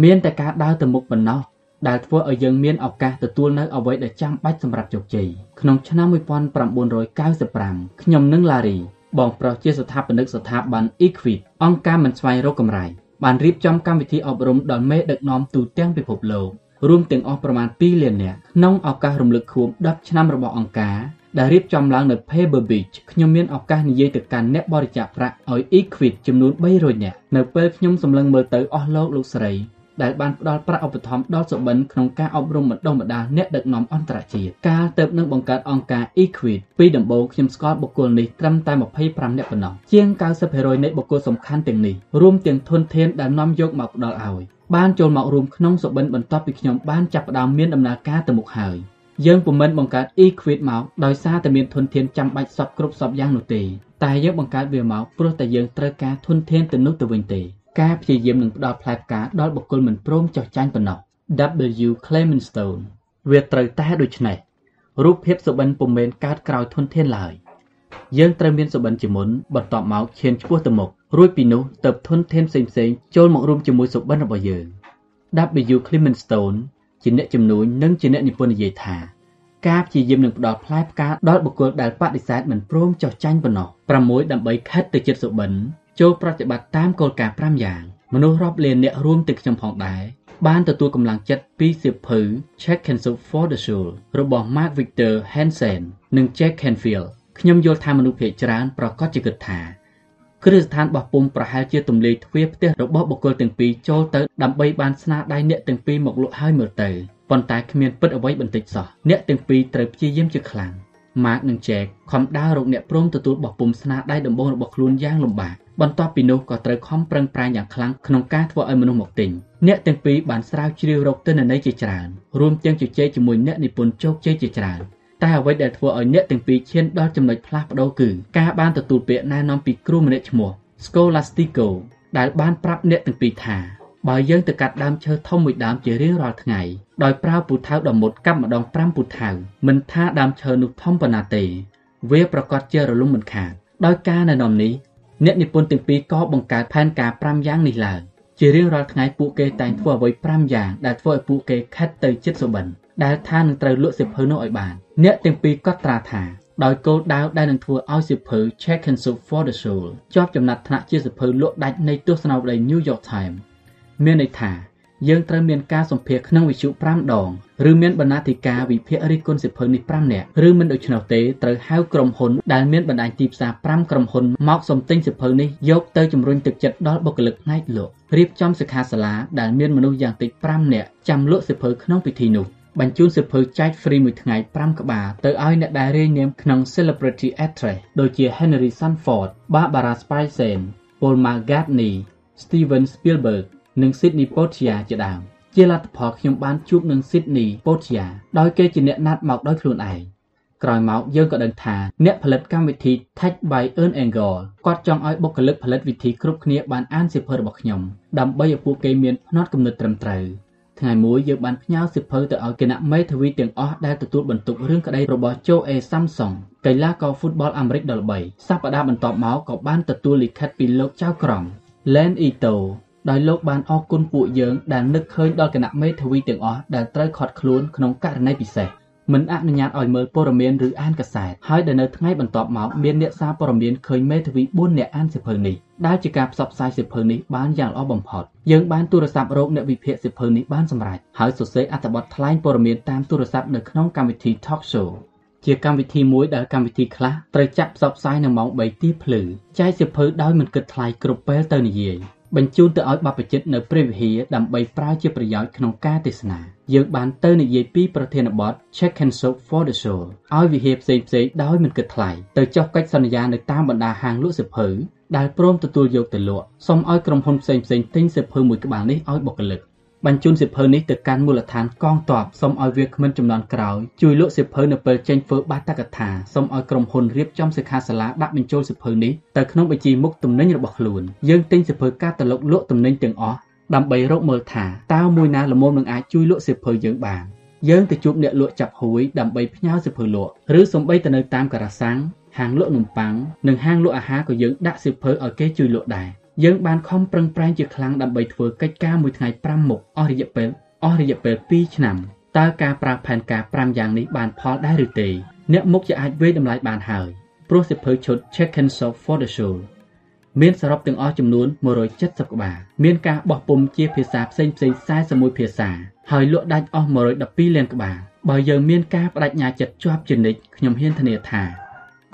មានតែការដើរទៅមុខប៉ុណ្ណោះដែលធ្វើឲ្យយើងមានឱកាសទទួលនៅអ្វីដែលចាំបាច់សម្រាប់ជោគជ័យក្នុងឆ្នាំ1995ខ្ញុំនិងឡារីបងប្រុសជាស្ថាបនិកស្ថាប័ន Equit អង្គការមិនស្វែងរកកម្រៃបានរៀបចំកម្មវិធីអប់រំដល់មេដឹកនាំទូទាំងពិភពលោករួមទាំងអស់ប្រមាណ2លាននាក់ក្នុងឱកាសរំលឹកខួប10ឆ្នាំរបស់អង្គការដែលរៀបចំឡើងនៅ Pebble Beach ខ្ញុំមានឱកាសនិយាយទៅកាន់អ្នកបរិច្ចាគប្រាក់ឲ្យ Equit ចំនួន300នាក់នៅពេលខ្ញុំសម្លឹងមើលទៅអស់លោកលោកស្រី ដែលបានផ្ដល់ប្រាក់ឧបត្ថម្ភដល់សុបិនក្នុងការអប់រំបណ្ដុះបណ្ដាលអ្នកដឹកនាំអន្តរជាតិការទៅនឹងបង្កើតអង្គការ Equit ពីដំបូងខ្ញុំស្គាល់បុគ្គលនេះត្រឹមតែ25នាក់ប៉ុណ្ណោះជាង90%នៃបុគ្គលសំខាន់ទាំងនេះរួមទាំងធនធានដែលនាំយកមកផ្ដល់ឲ្យបានចូលមករួមក្នុងសុបិនបន្ទាប់ពីខ្ញុំបានចាប់ផ្ដើមមានដំណើរការទៅមុខហើយយើងពុំមិនបង្កើត Equit មកដោយសារតែមានធនធានចាំបាច់សពគ្រប់សពយ៉ាងនោះទេតែយើងបង្កើតវាមកព្រោះតែយើងត្រូវការធនធានទៅនោះទៅវិញទេ ការព្យាយាមនឹងផ្ដល់ផ្លែផ្កាដល់បុគ្គលមិនព្រមចោះចាញ់ប៉ុណ្ណោះ W Clemenstone វាត្រូវតែដូច្នេះរូបភាពសុបិនពុំមែនកើតក្រោយធនធានឡើយយើងត្រូវមានសុបិនជាមុនបន្ទាប់មកឈានឆ្ពោះទៅមុខរួចពីនោះទៅធនធានផ្សេងៗចូលមករួមជាមួយសុបិនរបស់យើង W Clemenstone ជាអ្នកជំនួញនិងជាអ្នកនិពន្ធនិយាយថាការព្យាយាមនឹងផ្ដល់ផ្លែផ្កាដល់បុគ្គលដែលបដិសេធមិនព្រមចោះចាញ់ប៉ុណ្ណោះ6ដើម្បីខិតទៅចិត្តសុបិន ចូលប្រតិបត្តិតាមគោលការណ៍5យ៉ាង មនុស្សរាប់លានអ្នករួមទាំងខ្ញុំផងដែរបានទទួលកម្លាំងចិត្តពីសៀវភៅ Check and Soup for the Soul របស់ Mark Victor Hansen និង Jack Canfield ខ្ញុំយល់ថាមនុស្សភាគច្រើនប្រកាសជាគិតថាគ្រឹះស្ថានបោះពុំប្រហែលជាទំលាយទ្វារផ្ទះរបស់បុគ្គលទាំងពីរចូលទៅដើម្បីបានស្នាដៃអ្នកទាំងពីរមកលក់ហើយមើលទៅប៉ុន្តែគ្មានពិតអ្វីបន្តិចសោះអ្នកទាំងពីរត្រូវព្យាយាមជាខ្លាំង Mark និង Jack ខំដើររកអ្នកព្រមទទួលបោះពុំស្នាដៃដំបូងរបស់ខ្លួនយ៉ាងលំបាកបន្ទាប់ពីនោះក៏ត្រូវខំប្រឹងប្រែងយ៉ាងខ្លាំងក្នុងការធ្វើឲ្យមនុស្សមកទិញអ្នកទាំងពីរបានស្រាវជ្រាវរកទិន្នន័យជាច្រើនរួមទាំងជជែកជាមួយអ្នកនិពន្ធជោគជ័យជាច្រើនតែអ្វីដែលធ្វើឲ្យអ្នកទាំងពីរឈានដល់ចំណុចផ្លាស់ប្ដូរគឺការបានទទួលពាក្យណែនាំពីគ្រូម្នាក់ឈ្មោះ Scholastico ដែលបានប្រាប់អ្នកទាំងពីរថា បើយើងទៅកាត់ដើមឈើធំមួយដើមជារៀងរាល់ថ្ងៃដោយប្រើពូថៅដ៏មុតកាប់ម្ដង5ពូថៅមិនថាដើមឈើនោះធំប៉ុណ្ណាទេ វាប្រកាសជារលំមិនខានដោយការណែនាំនេះអ្នកនិពន្ធទាំងពីរក៏បង្កើតផែនការ5យ៉ាងនេះឡើងជារៀងរាល់ថ្ងៃពួកគេតែងធ្វើអ្វី5យ៉ាងដែលធ្វើឲ្យពួកគេខិតទៅចិត្តសុបិនដែលថានឹងត្រូវលក់សិភៅនោះឲ្យបាន អ្នកទាំងពីរក៏ត្រាថាដោយគោលដៅដែលនឹងធ្វើឲ្យសិភៅ Check and Soup for the Soul ជាប់ចំណាត់ថ្នាក់ជាសិភៅលក់ដាច់នៃទស្សនាវដ្តី New York Times មានន័យថាយើងត្រូវមានការសម្ភាសក្នុងវិទ្យុ5ដងឬមានបណ្ណាធិការវិភាគរិះគន់សិភៅនេះ5នាក់ឬមិនដូច្នោះទេត្រូវហៅក្រុមហ៊ុនដែលមានបណ្ដាញទីផ្សារ5ក្រុមហ៊ុនមកសំទិញសិភៅនេះយកទៅជំរុញទឹកចិត្តដល់បុគ្គលិកផ្នែកលក់រៀបចំសិក្ខាសាលាដែលមានមនុស្សយ៉ាងតិច5នាក់ចាំលក់សិភៅក្នុងពិធីនោះបញ្ជូនសិភៅចែក free មួយថ្ងៃ5ក្បាលទៅឲ្យអ្នកដែលរាយនាមក្នុង Celebrity Actress ដូចជា Henry Sanford, Barbara Streisand, Paul McCartney, Steven Spielberg និង Sidney Poitier ជាដើមជាលទ្ធផលខ្ញុំបានជួបនឹង Sidney Poitier ដោយគេជាអ្នកណាត់មកដោយខ្លួនឯងក្រោយមកយើងក៏ដឹងថាអ្នកផលិតកម្មវិធី Tech by Earn Angle គាត់ចង់ឲ្យបុគ្គលិកផលិតវិធីគ្រប់គ្នាបានអានសៀវភៅរបស់ខ្ញុំដើម្បីឲ្យពួកគេមានផ្នត់គំនិតត្រឹមត្រូវថ្ងៃមួយយើងបានផ្ញើសៀវភៅទៅឲ្យគណៈមេធាវីទាំងអស់ដែលទទួលបន្ទុករឿងក្តីរបស់ Joe A Samsung កីឡាករហ្វូតបលអាមេរិកដ៏ល្បីសប្តាហ៍បន្ទាប់មកក៏បានទទួលលិខិតពីលោកចៅក្រម Len Ito ដោយលោកបានអរគុណពួកយើងដែលនឹកឃើញដល់គណៈមេធាវីទាំងអស់ដែលត្រូវខត់ខ្លួនក្នុងករណីពិសេសមិនអនុញ្ញាតឲ្យមើលព័ត៌មានឬអានកសែតហើយដែលនៅថ្ងៃបន្ទាប់មកមានអ្នកសារព័ត៌មានឃើញមេធាវី4នាក់អានសៀវភៅនេះដែលជាការផ្សព្វផ្សាយសៀវភៅនេះបានយ៉ាងល្អបំផុតយើងបានទូរស័ព្ទរកអ្នកវិភាគសៀវភៅនេះបានសម្រេចហើយសរសេរអត្ថបទថ្លែងព័ត៌មានតាមទូរស័ព្ទនៅក្នុងកម្មវិធី Talk Show ជាកម្មវិធីមួយដែលកម្មវិធីខ្លះត្រូវចាក់ផ្សព្វផ្សាយនៅម៉ោង3ទីភ្លឺចែកសៀវភៅដោយមិនគិតថ្លៃគ្រប់ពេលទៅនិយាយ បញ្ជូនទៅឲ្យបព្វជិតនៅព្រះវិហារដើម្បីប្រើជាប្រយោជន៍ក្នុងការទេសនាយើងបានទៅនិយាយពីប្រធានបទ Check and Soap for the Soul ឲ្យវិហារផ្សេងផ្សេងដោយមិនគិតថ្លៃទៅចុះកិច្ចសន្យានៅតាមបណ្ដាហាងលក់សៀវភៅដែលព្រមទទួលយកទៅលក់សូមឲ្យក្រុមហ៊ុនផ្សេងផ្សេងទិញសៀវភៅមួយក្បាលនេះឲ្យបុគ្គលិក បញ្ជូនសៀវភៅនេះទៅកាន់មូលដ្ឋានកងទ័ពសូមឲ្យវាគ្មិនចំនួនក្រោយជួយលក់សៀវភៅនៅពេលចេញធ្វើបាតកថាសូមឲ្យក្រុមហ៊ុនរៀបចំសិក្ខាសាលាដាក់បញ្ចូលសៀវភៅនេះទៅក្នុងបញ្ជីមុខទំនិញរបស់ខ្លួនយើងទិញសៀវភៅកាតាឡុកលក់ទំនិញទាំងអស់ដើម្បីរកមើលថាតើមួយណាល្មមនឹងអាចជួយលក់សៀវភៅយើងបានយើងទៅជួបអ្នកលក់ចាប់ហួយដើម្បីផ្ញើសៀវភៅលក់ឬសំបីទៅនៅតាមការ៉ាសាំងហាងលក់នំប៉័ងនិងហាងលក់អាហារក៏យើងដាក់សៀវភៅឲ្យគេជួយលក់ដែរ យើងបានខំប្រឹងប្រែងជាខ្លាំងដើម្បីធ្វើកិច្ចការមួយថ្ងៃ5មុខអស់រយៈពេលអស់រយៈពេល2ឆ្នាំតើការប្រើផែនការ5យ៉ាងនេះបានផលដែរឬទេអ្នកមុខជាអាចវេតម្លៃបានហើយព្រោះសិភៅឈុត Check and Soft for the Soul មានសរុបទាំងអស់ចំនួន170ក្បាលមានការបោះពុំជាភាសាផ្សេងផ្សេង41ភាសា ហើយលក់ដាច់អស់112លានក្បាលបើយើងមានការបដិញ្ញាចិត្តជាប់ជានិច្ចខ្ញុំហ៊ានធានាថា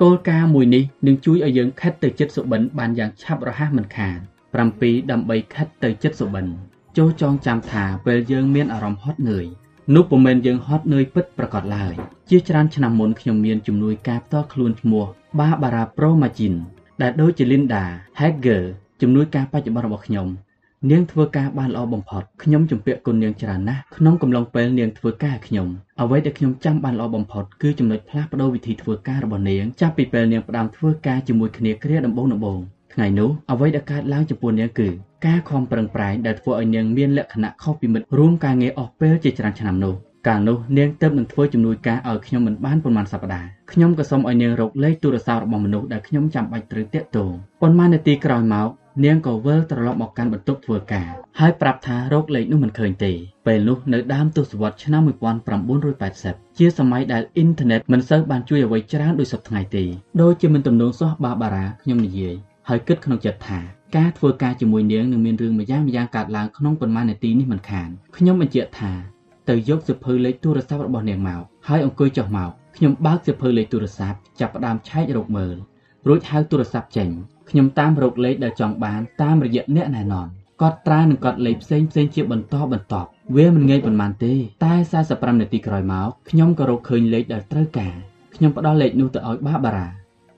គោលការណ៍មួយនេះនឹងជួយឲ្យយើងខិតទៅចិត្តសុបិនបានយ៉ាងឆាប់រហ័សមិនខាន7ដើម្បីខិតទៅចិត្តសុបិនចូលចងចាំថាពេលយើងមានអារម្មណ៍ហត់នឿយនោះពុំមែនយើងហត់នឿយពិតប្រាកដឡើយជាច្រើនឆ្នាំមុនខ្ញុំមានជំនួយការផ្ទាល់ខ្លួនឈ្មោះ Barbara Promagin ដែលដូចជា Linda Hager ជំនួយការបច្ចុប្បន្នរបស់ខ្ញុំ នាងធ្វើការបានល្អបំផុតខ្ញុំជំពាក់គុណនាងច្រើនណាស់ក្នុងកំឡុងពេលនាងធ្វើការខ្ញុំអ្វីដែលខ្ញុំចាំបានល្អបំផុតគឺចំណុចផ្លាស់ប្ដូរវិធីធ្វើការរបស់នាងចាប់ពីពេលនាងផ្ដើមធ្វើការជាមួយគ្នាគ្រាដំបូងដំបូងថ្ងៃនោះអ្វីដែលកើតឡើងចំពោះនាងគឺការខំប្រឹងប្រែងដែលធ្វើឲ្យនាងមានលក្ខណៈខុសពីមិត្តរួមការងារអស់ពេលជាច្រើនឆ្នាំនោះកាលនោះនាងទៅនឹងធ្វើជំនួយការឲ្យខ្ញុំមិនបានប៉ុន្មានសប្តាហ៍ខ្ញុំក៏សូមឲ្យនាងរកលេខទូរស័ព្ទរបស់មនុស្សដែលខ្ញុំចាំបាច់ត្រូវតាក់ទងប៉ុន្មាននាទីក្រោយមក នាងក៏វិលត្រឡប់មកកាន់បន្ទប់ធ្វើការហើយប្រាប់ថារោគលេខនោះមិនឃើញទេពេលនោះនៅដើមទសវត្សរ៍ឆ្នាំ1980ជាសម័យដែលអ៊ីនធឺណិតមិនសូវបានជួយអ្វីច្រើនដូចសពថ្ងៃទេដូចជាមិនទំនងសោះបាបារ៉ាខ្ញុំនិយាយហើយគិតក្នុងចិត្តថាការធ្វើការជាមួយនាងនឹងមានរឿងម្យ៉ាងម្យ៉ាងកើតឡើងក្នុងប៉ុន្មាននាទីនេះមិនខានខ្ញុំបញ្ជាក់ថាទៅយកសៀវភៅលេខទូរស័ព្ទរបស់នាងមកហើយអង្គុយចុះមកខ្ញុំបើកសៀវភៅលេខទូរស័ព្ទចាប់ផ្ដើមឆែករកមើលរួចហៅទូរស័ព្ទចេញ ខ្ញុំតាមរកលេខដែលចង់បានតាមរយៈអ្នកណែនាំកត់ត្រានិងកត់លេខផ្សេងផ្សេងជាបន្តបន្ទាប់វាមិនងាយប៉ុន្មានទេតែ45នាទីក្រោយមកខ្ញុំក៏រកឃើញលេខដែលត្រូវការខ្ញុំផ្ដល់លេខនោះទៅឲ្យបាបារ៉ា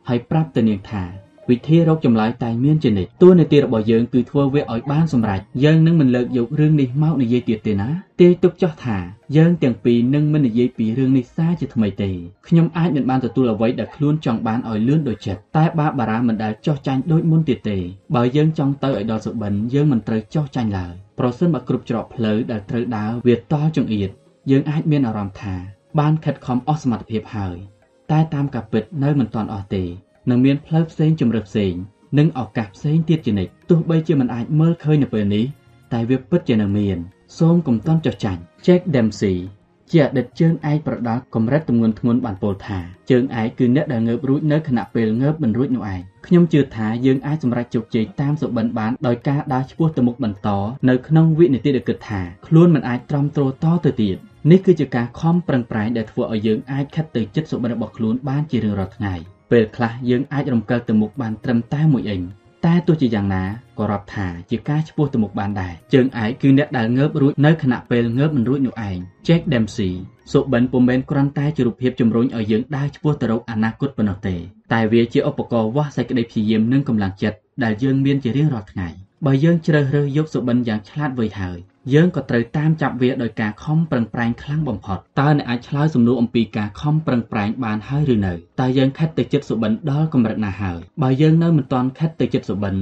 ហើយប្រាប់ទៅនាងថា វិធីរកចម្លើយតែមានជានិច្ចតួនាទីរបស់យើងគឺធ្វើវាឲ្យបានសម្រេចយើងនឹងមិនលើកយករឿងនេះមកនិយាយទៀតទេណាទាយទុកចោះថាយើងទាំងពីរនឹងមិននិយាយពីរឿងនេះសារជាថ្មីទេខ្ញុំអាចមិនបានទទួលអ្វីដែលខ្លួនចង់បានឲ្យលឿនដូចចិត្តតែបាបារ៉ាមិនដែលចោះចាញ់ដូចមុនទៀតទេបើយើងចង់ទៅឲ្យដល់សុបិនយើងមិនត្រូវចោះចាញ់ឡើយប្រសិនបើគ្រប់ច្រកផ្លូវដែលត្រូវដើរវាតចង្អៀតយើងអាចមានអារម្មណ៍ថាបានខិតខំអស់សមត្ថភាពហើយតែតាមការពិតនៅមិនទាន់អស់ទេ នឹងមានផ្លូវផ្សេងជំរឿផ្សេងនិងឱកាសផ្សេងទៀតជានិច្ចទោះបីជាមិនអាចមើលឃើញនៅពេលនេះតែវាពិតជានឹងមានសូមកុំតន់ចុះចាញ់ Jack Dempsey ជាអតីតជើងឯកប្រដាល់កម្រិតទម្ងន់ធ្ងន់បានពោលថាជើងឯកគឺអ្នកដែលងើបរួចនៅខណៈពេលងើបមិនរួចនោះឯងខ្ញុំជឿថាយើងអាចសម្រេចជោគជ័យតាមសុបិនបានដោយការដើរឆ្ពោះទៅមុខបន្តនៅក្នុងវិនាទីដែលគិតថាខ្លួនមិនអាចទ្រាំទ្រតទៅទៀតនេះគឺជាការខំប្រឹងប្រែងដែលធ្វើឲ្យយើងអាចខិតទៅចិត្តសុបិនរបស់ខ្លួនបានជារៀងរាល់ថ្ងៃ ពេលខ្លះយើងអាចរំកិលទៅមុខបានត្រឹមតែមួយអេងតែទោះជាយ៉ាងណាក៏រាប់ថាជាការឈ្មោះទៅមុខបានដែរជើងឯកគឺអ្នកដែលងើបរួចនៅខណៈពេលងើបមិនរួចនោះឯង Jack Dempsey សុបិនពុំមែនគ្រាន់តែជារូបភាពជំរុញឲ្យយើងដើរឆ្ពោះទៅរកអនាគតប៉ុណ្ណោះទេតែវាជាឧបករណ៍វាស់សេចក្តីព្យាយាមនិងកម្លាំងចិត្តដែលយើងមានជារៀងរាល់ថ្ងៃបើយើងជ្រើសរើសយកសុបិនយ៉ាងឆ្លាតវៃហើយ យើងក៏ត្រូវតាមចាប់វាដោយការខំប្រឹងប្រែងខ្លាំងបំផុតតើអ្នកអាចឆ្លើយសំណួរអំពីការខំប្រឹងប្រែងបានហើយឬនៅតើយើងខិតទៅចិត្តសុបិនដល់កម្រិតណាហើយបើយើងនៅមិនទាន់ខិតទៅចិត្តសុបិន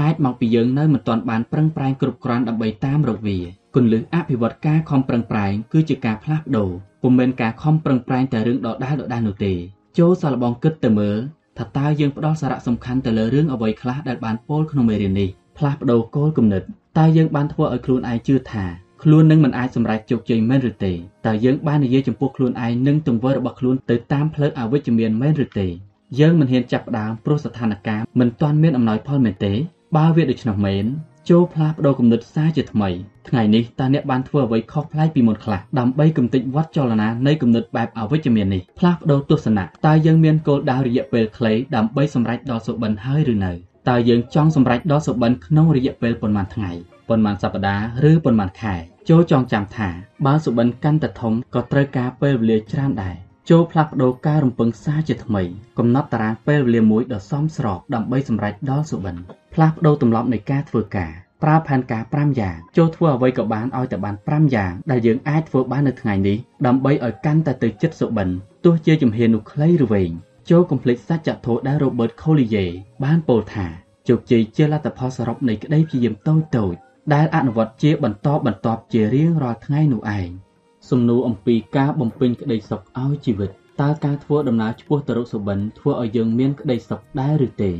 អាចមកពីយើងនៅមិនទាន់បានប្រឹងប្រែងគ្រប់គ្រាន់ដើម្បីតាមរកវាគន្លឹះអភិវឌ្ឍការខំប្រឹងប្រែងគឺជាការផ្លាស់ប្ដូរពុំមែនការខំប្រឹងប្រែងតែរឿងដដែលដដែលនោះទេចូលសាឡបងគិតទៅមើលថាតើយើងផ្ដោតសារៈសំខាន់ទៅលើរឿងអ្វីខ្លះដែលបានពោលក្នុងមេរៀននេះផ្លាស់ប្ដូរគោលគំនិត តើយើងបានធ្វើឲ្យខ្លួនឯងជឿថាខ្លួននឹងមិនអាចសម្រេចជោគជ័យមែនឬទេតើយើងបាននិយាយចំពោះខ្លួនឯងនិងទង្វើរបស់ខ្លួនទៅតាមផ្លូវអវិជ្ជមានមែនឬទេយើងមិនហ៊ានចាប់ផ្ដើមព្រោះស្ថានភាពមិនទាន់មានអំណោយផលមែនទេបើវាដូច្នោះមែនចូលផ្លាស់ប្ដូរគំនិតសារជាថ្មីថ្ងៃនេះតើអ្នកបានធ្វើអ្វីខុសប្លែកពីមុនខ្លះដើម្បីគំតិចវត្តចលនានៃគំនិតបែបអវិជ្ជមាននេះផ្លាស់ប្ដូរទស្សនៈតើយើងមានគោលដៅរយៈពេលខ្លីដើម្បីសម្រេចដល់សុបិនហើយឬនៅ តើយើងចង់សម្រេចដល់សុបិនក្នុងរយៈពេលប៉ុន្មានថ្ងៃប៉ុន្មានសប្តាហ៍ឬប៉ុន្មានខែចូលចងចាំថាបើសុបិនកាន់តែធំក៏ត្រូវការពេលវេលាច្រើនដែរចូលផ្លាស់ប្ដូរការរំពឹងសារជាថ្មីកំណត់តារាងពេលវេលាមួយដ៏សមស្របដើម្បីសម្រេចដល់សុបិនផ្លាស់ប្ដូរទម្លាប់នៃការធ្វើការប្រើផែនការ5យ៉ាងចូលធ្វើអ្វីក៏បានឲ្យតែបាន5យ៉ាងដែលយើងអាចធ្វើបាននៅថ្ងៃនេះដើម្បីឲ្យកាន់តែទៅចិត្តសុបិនទោះជាជំហាននោះខ្លីឬវែង ចូលកុំភ្លេចសច្ចធម៌ដែល Robert Collier បានពោលថាជោគជ័យជាលទ្ធផលសរុបនៃក្តីព្យាយាមតូចតូចដែលអនុវត្តជាបន្តបន្ទាប់ជារៀងរាល់ថ្ងៃនោះឯងសំណួរអំពីការបំពេញក្តីសុខឲ្យជីវិតតើការធ្វើដំណើរឆ្ពោះទៅរកសុបិនធ្វើឲ្យយើងមានក្តីសុខដែរឬទេ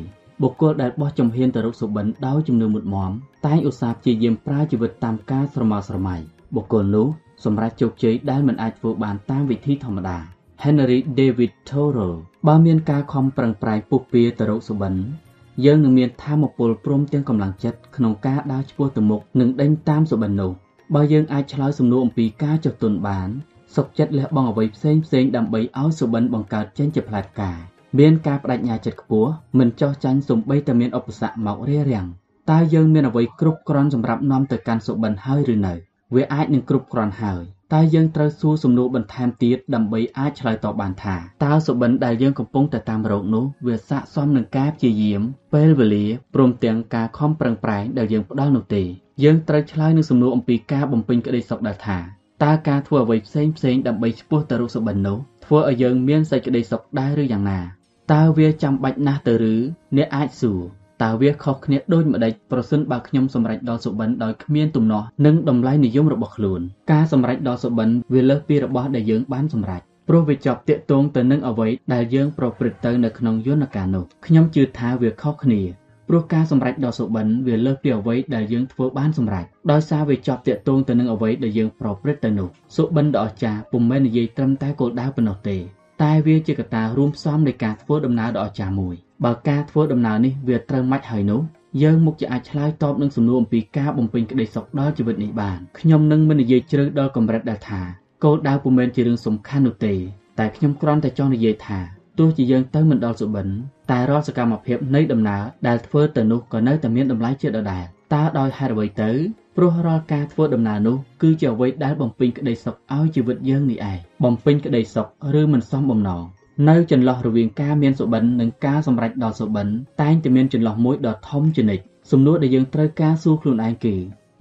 បុគ្គលដែលបោះជំហានទៅរកសុបិនដោយជំនឿមុតមមតែងឧស្សាហ៍ព្យាយាមប្រើជីវិតតាមការស្រមើស្រមៃបុគ្គលនោះសម្រាប់ជោគជ័យដែលមិនអាចធ្វើបានតាមវិធីធម្មតា Henry David Thoreau បើមានការខំប្រឹងប្រែងពុះពៀទៅរកសុបិនយើងនឹងមានធម៌ពលព្រមទាំងកម្លាំងចិត្តក្នុងការដើរឆ្ពោះទៅមុខនិងដេញតាមសុបិននោះបើយើងអាចឆ្លើយសំណួរអំពីការចុះទុនបានសុខចិត្តលះបង់អ្វីផ្សេងផ្សេងដើម្បីឲ្យសុបិនបង្កើតចេញជាផ្លែផ្កាមានការបដិញ្ញាចិត្តខ្ពស់មិនចោះចាញ់សំបីតែមានឧបសគ្គមករារាំងតើយើងមានអ្វីគ្រប់គ្រាន់សម្រាប់នាំទៅកាន់សុបិនហើយឬនៅ វាអាចនឹងគ្រប់គ្រាន់ហើយ តែយើងត្រូវសួរសំណួរបន្ថែមទៀតដើម្បីអាចឆ្លើយតបបានថាតើសុបិនដែលយើងកំពុងតែតាមរកនោះវាស័ក្តិសមនឹងការព្យាយាមពេលវេលាព្រមទាំងការខំប្រឹងប្រែងដែលយើងផ្ដល់នោះទេយើងត្រូវឆ្លើយនឹងសំណួរអំពីការបំពេញក្តីសុខដែលថាតើការធ្វើអ្វីផ្សេងផ្សេងដើម្បីឆ្ពោះទៅរកសុបិននោះធ្វើឲ្យយើងមានសេចក្តីសុខដែរឬយ៉ាងណាតើវាចាំបាច់ណាស់ទៅឬអ្នកអាចសួរ តើវាខុសគ្នាដូចម្ដេចប្រសិនបើខ្ញុំសម្រេចដល់សុបិនដោយគ្មានទំនាស់និងតម្លៃនិយមរបស់ខ្លួនការសម្រេចដល់សុបិនវាលើសពីរបស់ដែលយើងបានសម្រេចព្រោះវាជាប់តាក់ទងទៅនឹងអ្វីដែលយើងប្រព្រឹត្តទៅនៅក្នុងយន្តការនោះខ្ញុំជឿថាវាខុសគ្នាព្រោះការសម្រេចដល់សុបិនវាលើសពីអ្វីដែលយើងធ្វើបានសម្រេចដោយសារវាជាប់តាក់ទងទៅនឹងអ្វីដែលយើងប្រព្រឹត្តទៅនោះសុបិនដ៏អស្ចារ្យពុំមែននិយាយត្រឹមតែគោលដៅប៉ុណ្ណោះទេតែវាជាកត្តារួមផ្សំនៃការធ្វើដំណើរដ៏អស្ចារ្យមួយ បើការធ្វើដំណើរនេះវាត្រូវម៉េចហើយនោះយើងមុខជាអាចឆ្លើយតបនឹងសំណួរអំពីការបំពេញក្តីសុខដល់ជីវិតនេះបានខ្ញុំនឹងមិននិយាយជ្រៅដល់កម្រិតដែលថាគោលដៅពុំមែនជារឿងសំខាន់នោះទេតែខ្ញុំគ្រាន់តែចង់និយាយថាទោះជាយើងទៅមិនដល់សុបិនតែរាល់សកម្មភាពនៃដំណើរដែលធ្វើទៅនោះក៏នៅតែមានតម្លៃជាដដែលតើដោយហេតុអ្វីទៅព្រោះរាល់ការធ្វើដំណើរនោះគឺជាអ្វីដែលបំពេញក្តីសុខឲ្យជីវិតយើងនេះឯងបំពេញក្តីសុខឬមិនសមបំណង នៅចន្លោះរវាងការមានសុបិននិងការសម្រេចដល់សុបិនតែងតែមានចន្លោះមួយដ៏ធំជានិច្ចសំណួរដែលយើងត្រូវការសួរខ្លួនឯងគឺ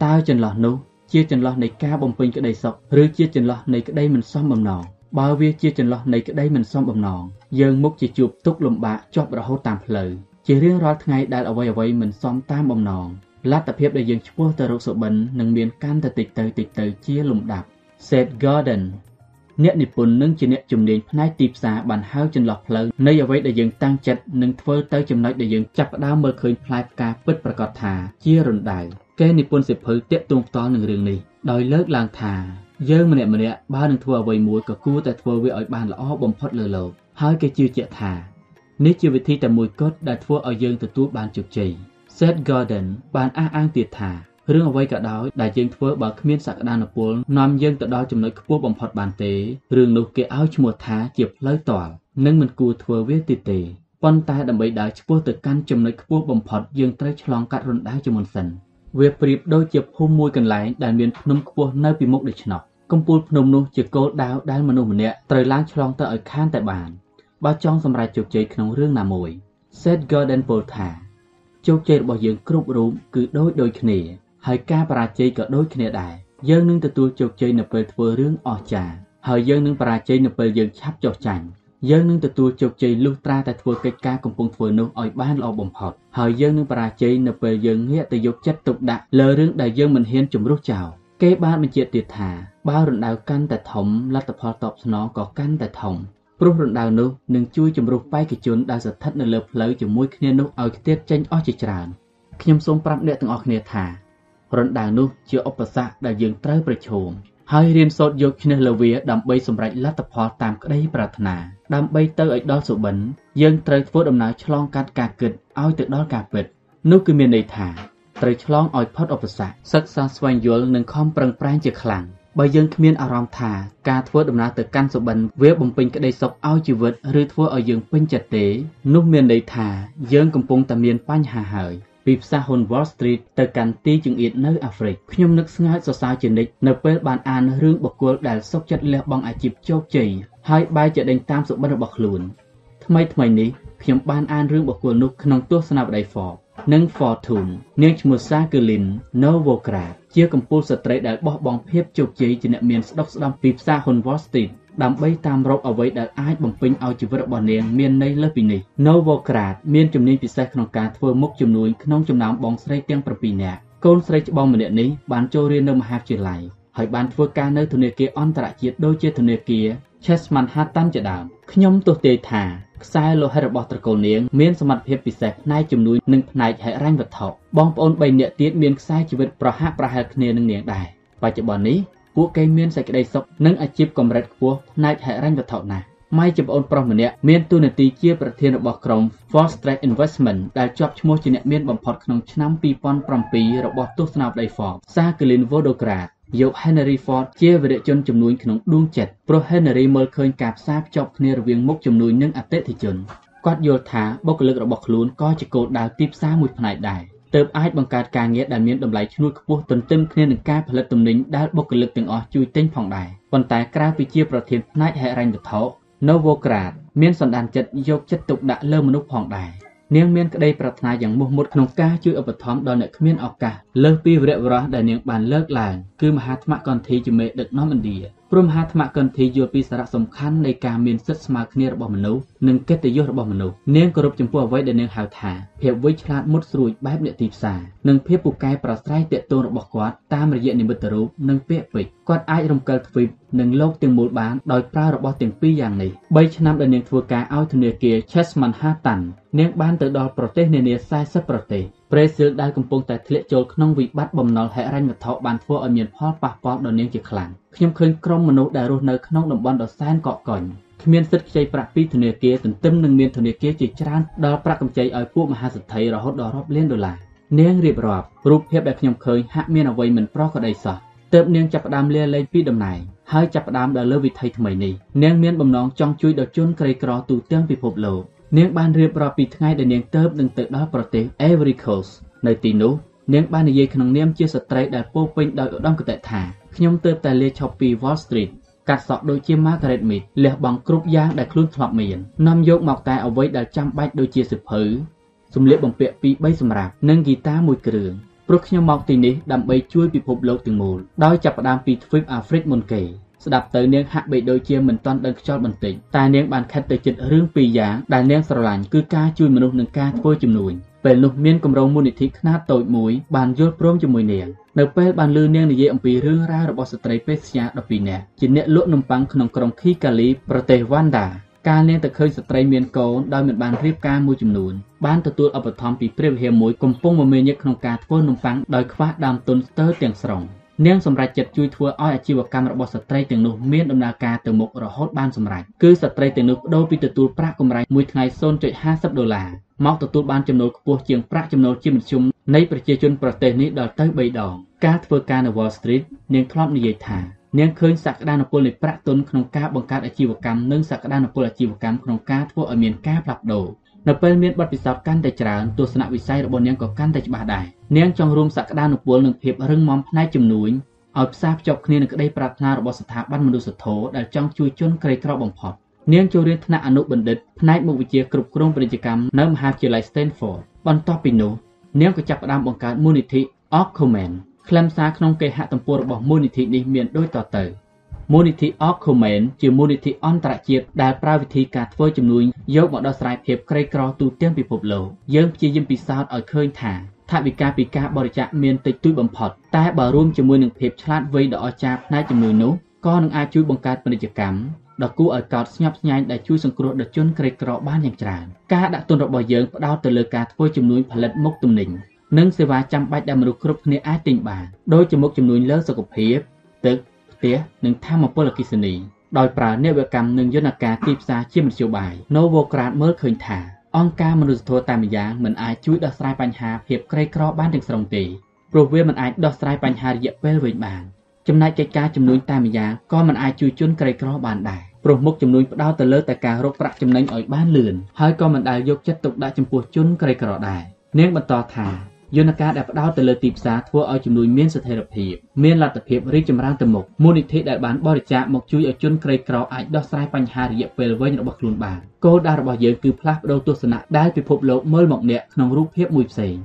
តើចន្លោះនោះជាចន្លោះនៃការបំពេញក្តីសុខឬជាចន្លោះនៃក្តីមិនសមបំណងបើវាជាចន្លោះនៃក្តីមិនសមបំណងយើងមុខជាជួបទុកលំបាកជាប់រហូតតាមផ្លូវជារៀងរាល់ថ្ងៃដែលអ្វីអ្វីមិនសមតាមបំណងលទ្ធភាពដែលយើងឆ្ពោះទៅរកសុបិននឹងមានកាន់តែតិចទៅតិចទៅជាលំដាប់ Seth Godin អ្នកនិពន្ធនិងជាអ្នកជំនាញផ្នែកទីផ្សារបានហៅចន្លោះផ្លូវនៃអ្វីដែលយើងតាំងចិត្តនិងធ្វើទៅចំណុចដែលយើងចាប់ផ្ដើមមើលឃើញផ្លែផ្កាពិតប្រាកដថាជារណ្ដៅគេនិពន្ធសិភៅតាក់ទងផ្ទាល់នឹងរឿងនេះដោយលើកឡើងថាយើងម្នាក់ម្នាក់បើនឹងធ្វើអ្វីមួយក៏គួរតែធ្វើវាឲ្យបានល្អបំផុតលើលោកហើយគេជឿជាក់ថានេះជាវិធីតែមួយគត់ដែលធ្វើឲ្យយើងទទួលបានជោគជ័យ Seth Godin បានអះអាងទៀតថា រឿងអ្វីក៏ដោយដែលយើងធ្វើបើគ្មានសក្តានុពលនាំយើងទៅដល់ចំណុចខ្ពស់បំផុតបានទេរឿងនោះគេឲ្យឈ្មោះថាជាផ្លូវតល់និងមិនគួរធ្វើវាទៀតទេប៉ុន្តែដើម្បីដើរឆ្ពោះទៅកាន់ចំណុចខ្ពស់បំផុតយើងត្រូវឆ្លងកាត់រណ្ដៅជាមុនសិនវាប្រៀបដូចជាភូមិមួយកន្លែងដែលមានភ្នំខ្ពស់នៅពីមុខដូច្នោះកំពូលភ្នំនោះជាគោលដៅដែលមនុស្សម្នាក់ត្រូវឡើងឆ្លងទៅឲ្យខានតែបានបើចង់សម្រេចជោគជ័យក្នុងរឿងណាមួយ Seth Godin ពោលថាជោគជ័យរបស់យើងគ្រប់រូបគឺដូចដូចគ្នា ហើយការបរាជ័យក៏ដូចគ្នាដែរយើងនឹងទទួលជោគជ័យនៅពេលធ្វើរឿងអស្ចារ្យហើយយើងនឹងបរាជ័យនៅពេលយើងឆាប់ចុះចាញ់យើងនឹងទទួលជោគជ័យលុះត្រាតែធ្វើកិច្ចការកំពុងធ្វើនោះឲ្យបានល្អបំផុតហើយយើងនឹងបរាជ័យនៅពេលយើងងាកទៅយកចិត្តទុកដាក់លើរឿងដែលយើងមិនហ៊ានជំរុះចោលគេបានបញ្ជាក់ទៀតថាបើរណ្ដៅកាន់តែធំលទ្ធផលតបស្នងក៏កាន់តែធំព្រោះរណ្ដៅនោះនឹងជួយជំរុះបេក្ខជនដែលស្ថិតនៅលើផ្លូវជាមួយគ្នានោះឲ្យខ្ទាតចេញអស់ជាច្រើនខ្ញុំសូមប្រាប់អ្នកទាំងអស់គ្នាថា រណ្ដៅនោះជាឧបសគ្គដែលយើងត្រូវប្រឈមហើយរៀនសូត្រយកឈ្នះលើវាដើម្បីសម្រេចលទ្ធផលតាមក្តីប្រាថ្នាដើម្បីទៅឲ្យដល់សុបិនយើងត្រូវធ្វើដំណើរឆ្លងកាត់ការគិតឲ្យទៅដល់ការពិតនោះគឺមានន័យថាត្រូវឆ្លងឲ្យផុតឧបសគ្គសិក្សាស្វែងយល់និងខំប្រឹងប្រែងជាខ្លាំងបើយើងគ្មានអារម្មណ៍ថាការធ្វើដំណើរទៅកាន់សុបិនវាបំពេញក្តីសុខឲ្យជីវិតឬធ្វើឲ្យយើងពេញចិត្តទេនោះមានន័យថាយើងកំពុងតែមានបញ្ហាហើយ ពីផ្សារហ៊ុន Wall Street ទៅកាន់ទីចង្អៀតនៅអាហ្វ្រិកខ្ញុំនឹកស្ងើចសរសើរជានិច្ចនៅពេលបានអានរឿងបុគ្គលដែលសុខចិត្តលះបង់អាជីពជោគជ័យហើយបែរជាដេញតាមសុបិនរបស់ខ្លួនថ្មីថ្មីនេះខ្ញុំបានអានរឿងបុគ្គលនោះក្នុងទស្សនាវដ្តី Forbes និង Fortune នាងឈ្មោះ Jacqueline Novogratz ជាកំពូលស្ត្រីដែលបោះបង់ភាពជោគជ័យជាអ្នកមានស្ដុកស្ដំពីផ្សារហ៊ុន Wall Street ដើម្បីតាមរកអ្វីដែលអាចបំពេញឲ្យជីវិតរបស់នាងមានន័យលើសពីនេះ Novogratz មានជំនាញពិសេសក្នុងការធ្វើមុខជំនួញក្នុងចំណោមបងស្រីទាំង7នាក់កូនស្រីច្បងម្នាក់នេះបានចូលរៀននៅមហាវិទ្យាល័យហើយបានធ្វើការនៅធនាគារអន្តរជាតិដូចជាធនាគារ Chase Manhattan ជាដើមខ្ញុំទស្សន៍ទាយថាខ្សែលោហិតរបស់ត្រកូលនាងមានសមត្ថភាពពិសេសផ្នែកជំនួយនិងផ្នែកហិរញ្ញវត្ថុបងប្អូន3នាក់ទៀតមានខ្សែជីវិតប្រហាក់ប្រហែលគ្នានឹងនាងដែរបច្ចុប្បន្ននេះ ពួកគេមានសេចក្តីសុខនិងអាជីពកម្រិតខ្ពស់ផ្នែកហិរញ្ញវត្ថុណាស់ម៉ៃជាប្អូនប្រុសម្នាក់មានតួនាទីជាប្រធានរបស់ក្រុម Fast Track Investment ដែលជាប់ឈ្មោះជាអ្នកមានបំផុតក្នុងឆ្នាំ2007របស់ទស្សនាវដ្តី Forbes សាកលីន Vodograd យក Henry Ford ជាវីរជនជំនួញក្នុងដួងចិត្តព្រោះ Henry មើលឃើញការផ្សារភ្ជាប់គ្នារវាងមុខជំនួញនិងអតិថិជនគាត់យល់ថាបុគ្គលិករបស់ខ្លួនក៏ជាគោលដៅទីផ្សារមួយផ្នែកដែរ ទើបអាចបង្កើតការងារដែលមានតម្លៃឈ្នួលខ្ពស់ទន្ទឹមគ្នានឹងការផលិតទំនិញដែលបុគ្គលិកទាំងអស់ជួយទិញផងដែរប៉ុន្តែក្រៅពីជាប្រធានផ្នែកហិរញ្ញវត្ថុ Novograd មានសន្តានចិត្តយកចិត្តទុកដាក់លើមនុស្សផងដែរនាងមានក្តីប្រាថ្នាយ៉ាងមុះមុតក្នុងការជួយឧបត្ថម្ភដល់អ្នកគ្មានឱកាសលើសពីវីរៈបុរសដែលនាងបានលើកឡើងគឺមហាថ្មកន្ធីជាមេដឹកនាំឥណ្ឌា ព្រមមហាថ្មកន្ធីយល់ពីសារៈសំខាន់នៃការមានសិទ្ធិស្មើគ្នារបស់មនុស្សនិងកិត្តិយសរបស់មនុស្សនាងគោរពចំពោះអ្វីដែលនាងហៅថាភាពវៃឆ្លាតមុតស្រួចបែបអ្នកទីផ្សារនិងភាពពូកែប្រស្រ័យតាក់ទងរបស់គាត់តាមរយៈនិមិត្តរូបនិងពាក្យពេចន៍គាត់អាចរំកិលទ្វីបនិងលោកទាំងមូលបានដោយប្រើរបស់ទាំងពីរយ៉ាងនេះ3ឆ្នាំដែលនាងធ្វើការឲ្យធនាគារ Chase Manhattan នាងបានទៅដល់ប្រទេសនានា40ប្រទេសប្រេស៊ីលដែលកំពុងតែធ្លាក់ចូលក្នុងវិបត្តិបំណុលហិរញ្ញវត្ថុបានធ្វើឲ្យមានផលប៉ះពាល់ដល់នាងជាខ្លាំងខ្ញុំឃើញក្រុមមនុស្សដែលរស់នៅក្នុងតំបន់ដ៏សែនកកកុញគ្មានសិទ្ធិខ្ចីប្រាក់ពីធនាគារទន្ទឹមនឹងមានធនាគារជាច្រើនដល់ប្រាក់កម្ចីឲ្យពួកមហាសេដ្ឋីរហូតដល់រាប់លានដុល្លារនាងរៀបរាប់រូបភាពដែលខ្ញុំឃើញហាក់មានអ្វីមិនប្រក្រតីសោះទើបនាងចាប់ផ្ដើមលាលែងពីតំណែងហើយចាប់ផ្ដើមដល់លើវិថីថ្មីនេះនាងមានបំណងចង់ជួយដល់ជនក្រីក្រទូទាំងពិភពលោក នាងបានរៀបរាប់ពីថ្ងៃដែលនាងទៅនឹងទៅដល់ប្រទេស Ivory Coast នៅទីនោះនាងបាននិយាយក្នុងនាមជាស្ត្រីដែលពោពេញដោយឧត្តមគតិថាខ្ញុំទើបតែលាឈប់ពី Wall Street កាត់សក់ដូចជា Margaret Mead លះបង់គ្រប់យ៉ាងដែលខ្លួនធ្លាប់មាននាំយកមកតែអ្វីដែលចាំបាច់ដូចជាសិភៅសម្លៀកបំពាក់ពីរ3សម្រាប់និងហ្គីតាមួយគ្រឿងព្រោះខ្ញុំមកទីនេះដើម្បីជួយពិភពលោកទាំងមូលដោយចាប់ផ្ដើមពីទ្វីបអាហ្វ្រិកមុនគេ ស្ដាប់ទៅនាងហាក់បីដូចជាមិនទាន់ដឹងខ្យល់បន្តិចតែនាងបានខិតទៅចិត្តរឿងពីរយ៉ាងដែលនាងស្រឡាញ់គឺការជួយមនុស្សនិងការធ្វើជំនួញពេលនោះមានគម្រោងមូលនិធិខ្នាតតូចមួយបានយល់ព្រមជាមួយនាងនៅពេលបានលឺនាងនិយាយអំពីរឿងរ៉ាវរបស់ស្ត្រីពេទ្យញា12នាក់ជាអ្នកលក់នំប៉័ងក្នុងក្រុងខីកាលីប្រទេសវ៉ាន់ដាកាលនាងទៅឃើញស្ត្រីមានកូនដោយមិនបានរៀបការមួយចំនួនបានទទួលឧបត្ថម្ភពីព្រះវិហារមួយកំពុងមមាញឹកក្នុងការធ្វើនំប៉័ងដោយខ្វះដើមទុនស្ទើរទាំងស្រុង នាងសម្រេចចិត្តជួយធ្វើឲ្យអាជីវកម្មរបស់ស្ត្រីទាំងនោះមានដំណើរការទៅមុខរហូតបានសម្រេចគឺស្ត្រីទាំងនោះបដូរពីទទួលប្រាក់កម្រៃមួយថ្ងៃ0.50ដុល្លារមកទទួលបានចំណូលខ្ពស់ជាងប្រាក់ចំណូលជាមធ្យមនៃប្រជាជនប្រទេសនេះដល់ទៅ3ដងការធ្វើការនៅ Wall Street នាងធ្លាប់និយាយថានាងឃើញសក្តានុពលនៃប្រាក់ទុនក្នុងការបង្កើតអាជីវកម្មនិងសក្តានុពលអាជីវកម្មក្នុងការធ្វើឲ្យមានការផ្លាស់ប្ដូរ នៅពេលមានបទពិសោធន៍កាន់តែច្រើនទស្សនវិស័យរបស់នាងក៏កាន់តែច្បាស់ដែរនាងចង់រួមសក្តានុពលនិងភាពរឹងមាំផ្នែកជំនួញឲ្យផ្សារភ្ជាប់គ្នានឹងក្តីប្រាថ្នារបស់ស្ថាប័នមនុស្សធម៌ដែលចង់ជួយជនក្រីក្របំផុតនាងចូលរៀនថ្នាក់អនុបណ្ឌិតផ្នែកមុខវិជ្ជាគ្រប់គ្រងពាណិជ្ជកម្មនៅមហាវិទ្យាល័យ Stanford បន្ទាប់ពីនោះនាងក៏ចាប់ផ្ដើមបង្កើតមូលនិធិ Orcomen ខ្លឹមសារក្នុងគេហទំព័ររបស់មូលនិធិនេះមានដូចតទៅ មូលនិធិ Orcomen ជាមូលនិធិអន្តរជាតិដែលប្រើវិធីការធ្វើជំនួញយកមកដោះស្រាយភាពក្រីក្រទូទាំងពិភពលោកយើងព្យាយាមពិសោធន៍ឲ្យឃើញថាថវិកាពីការបរិច្ចាគមានតិចតួចបំផុតតែបើរួមជាមួយនឹងភាពឆ្លាតវៃដ៏អស្ចារ្យផ្នែកជំនួយនោះក៏នឹងអាចជួយបង្កើតពាណិជ្ជកម្មដ៏គួរឲ្យកោតស្ញប់ស្ញែងដែលជួយសង្គ្រោះដល់ជនក្រីក្របានយ៉ាងច្រើនការដាក់ទុនរបស់យើងផ្ដោតទៅលើការធ្វើជំនួញផលិតមុខទំនិញនិងសេវាចាំបាច់ដែលមនុស្សគ្រប់គ្នាអាចទិញបានដូចជាមុខជំនួញលើសុខភាពទឹក ផ្ទះនិងធម្មពលអគ្គិសនីដោយប្រើនវាកម្មនិងយន្តការទីផ្សារជាមធ្យោបាយ Novograd មើលឃើញថាអង្គការមនុស្សធម៌តែម្យ៉ាងមិនអាចជួយដោះស្រាយបញ្ហាភាពក្រីក្របានទាំងស្រុងទេព្រោះវាមិនអាចដោះស្រាយបញ្ហារយៈពេលវែងបានចំណែកកិច្ចការជំនួញតែម្យ៉ាងក៏មិនអាចជួយជនក្រីក្របានដែរព្រោះមុខជំនួញផ្ដោតទៅលើតែការរកប្រាក់ចំណេញឲ្យបានលឿនហើយក៏មិនដែលយកចិត្តទុកដាក់ចំពោះជនក្រីក្រដែរនាងបន្តថា យន្តការដែលផ្ដោតទៅលើទីផ្សារធ្វើឲ្យជំនួយមានស្ថិរភាពមានលទ្ធភាពរីកចម្រើនទៅមុខមូលនិធិដែលបានបរិច្ចាគមកជួយឲ្យជនក្រីក្រអាចដោះស្រាយបញ្ហារយៈពេលវែងរបស់ខ្លួនបានគោលដៅរបស់យើងគឺផ្លាស់ប្ដូរទស្សនៈដែលពិភពលោកមើលមកអ្នកក្នុងរូបភាពមួយផ្សេង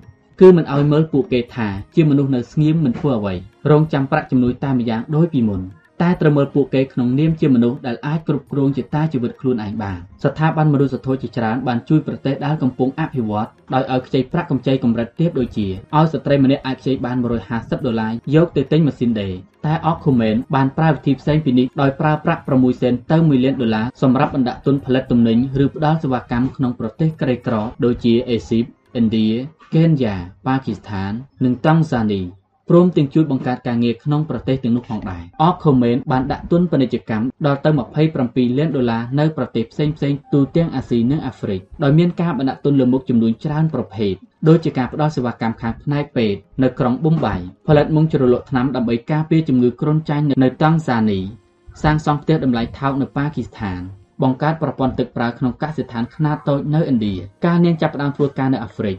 គឺមិនឲ្យមើលពួកគេថាជាមនុស្សនៅស្ងៀមមិនធ្វើអ្វីរងចាំប្រាក់ជំនួយតែម្យ៉ាងដូចពីមុន តែត្រូវមើលពួកគេក្នុងនាមជាមនុស្សដែលអាចគ្រប់គ្រងជាតាជីវិតខ្លួនឯងបានស្ថាប័នមនុស្សធម៌ជាច្រើនបានជួយប្រទេសដែលកំពុងអភិវឌ្ឍដោយឲ្យខ្ចីប្រាក់កម្ចីកម្រិតទាបដូចជាឲ្យស្ត្រីម្នាក់អាចខ្ចីបាន150ដុល្លារយកទៅទិញម៉ាស៊ីនដេរតែ Ocumen បានប្រើវិធីផ្សេងពីនេះដោយប្រើប្រាក់6សេនទៅ1លានដុល្លារសម្រាប់បណ្ដាក់ទុនផលិតទំនិញឬផ្ដល់សេវាកម្មក្នុងប្រទេសក្រីក្រដូចជាអេស៊ីបឥណ្ឌាកេនយ៉ាប៉ាគីស្ថាន និងតង់សានី ព្រមទាំងជួយបង្កើតការងារក្នុងប្រទេសទាំងនោះផងដែរ Orcomen បានដាក់ទុនពាណិជ្ជកម្មដល់ទៅ27លានដុល្លារនៅប្រទេសផ្សេងៗទូទាំងអាស៊ីនិងអាហ្វ្រិកដោយមានការបណ្ដាក់ទុនលើមុខចំនួនច្រើនប្រភេទដូចជាការផ្ដល់សេវាកម្មខាងផ្នែកពេទ្យនៅក្រុងប៊ុំបៃផលិតមុងជ្រលក់ថ្នាំដើម្បីការពារជំងឺគ្រុនចាញ់នៅតង់សានីសាងសង់ផ្ទះតម្លៃថោកនៅប៉ាគីស្ថានបង្កើតប្រព័ន្ធទឹកប្រើក្នុងកសិដ្ឋានខ្នាតតូចនៅឥណ្ឌាការនាងចាប់ផ្ដើមធ្វើការនៅអាហ្វ្រិក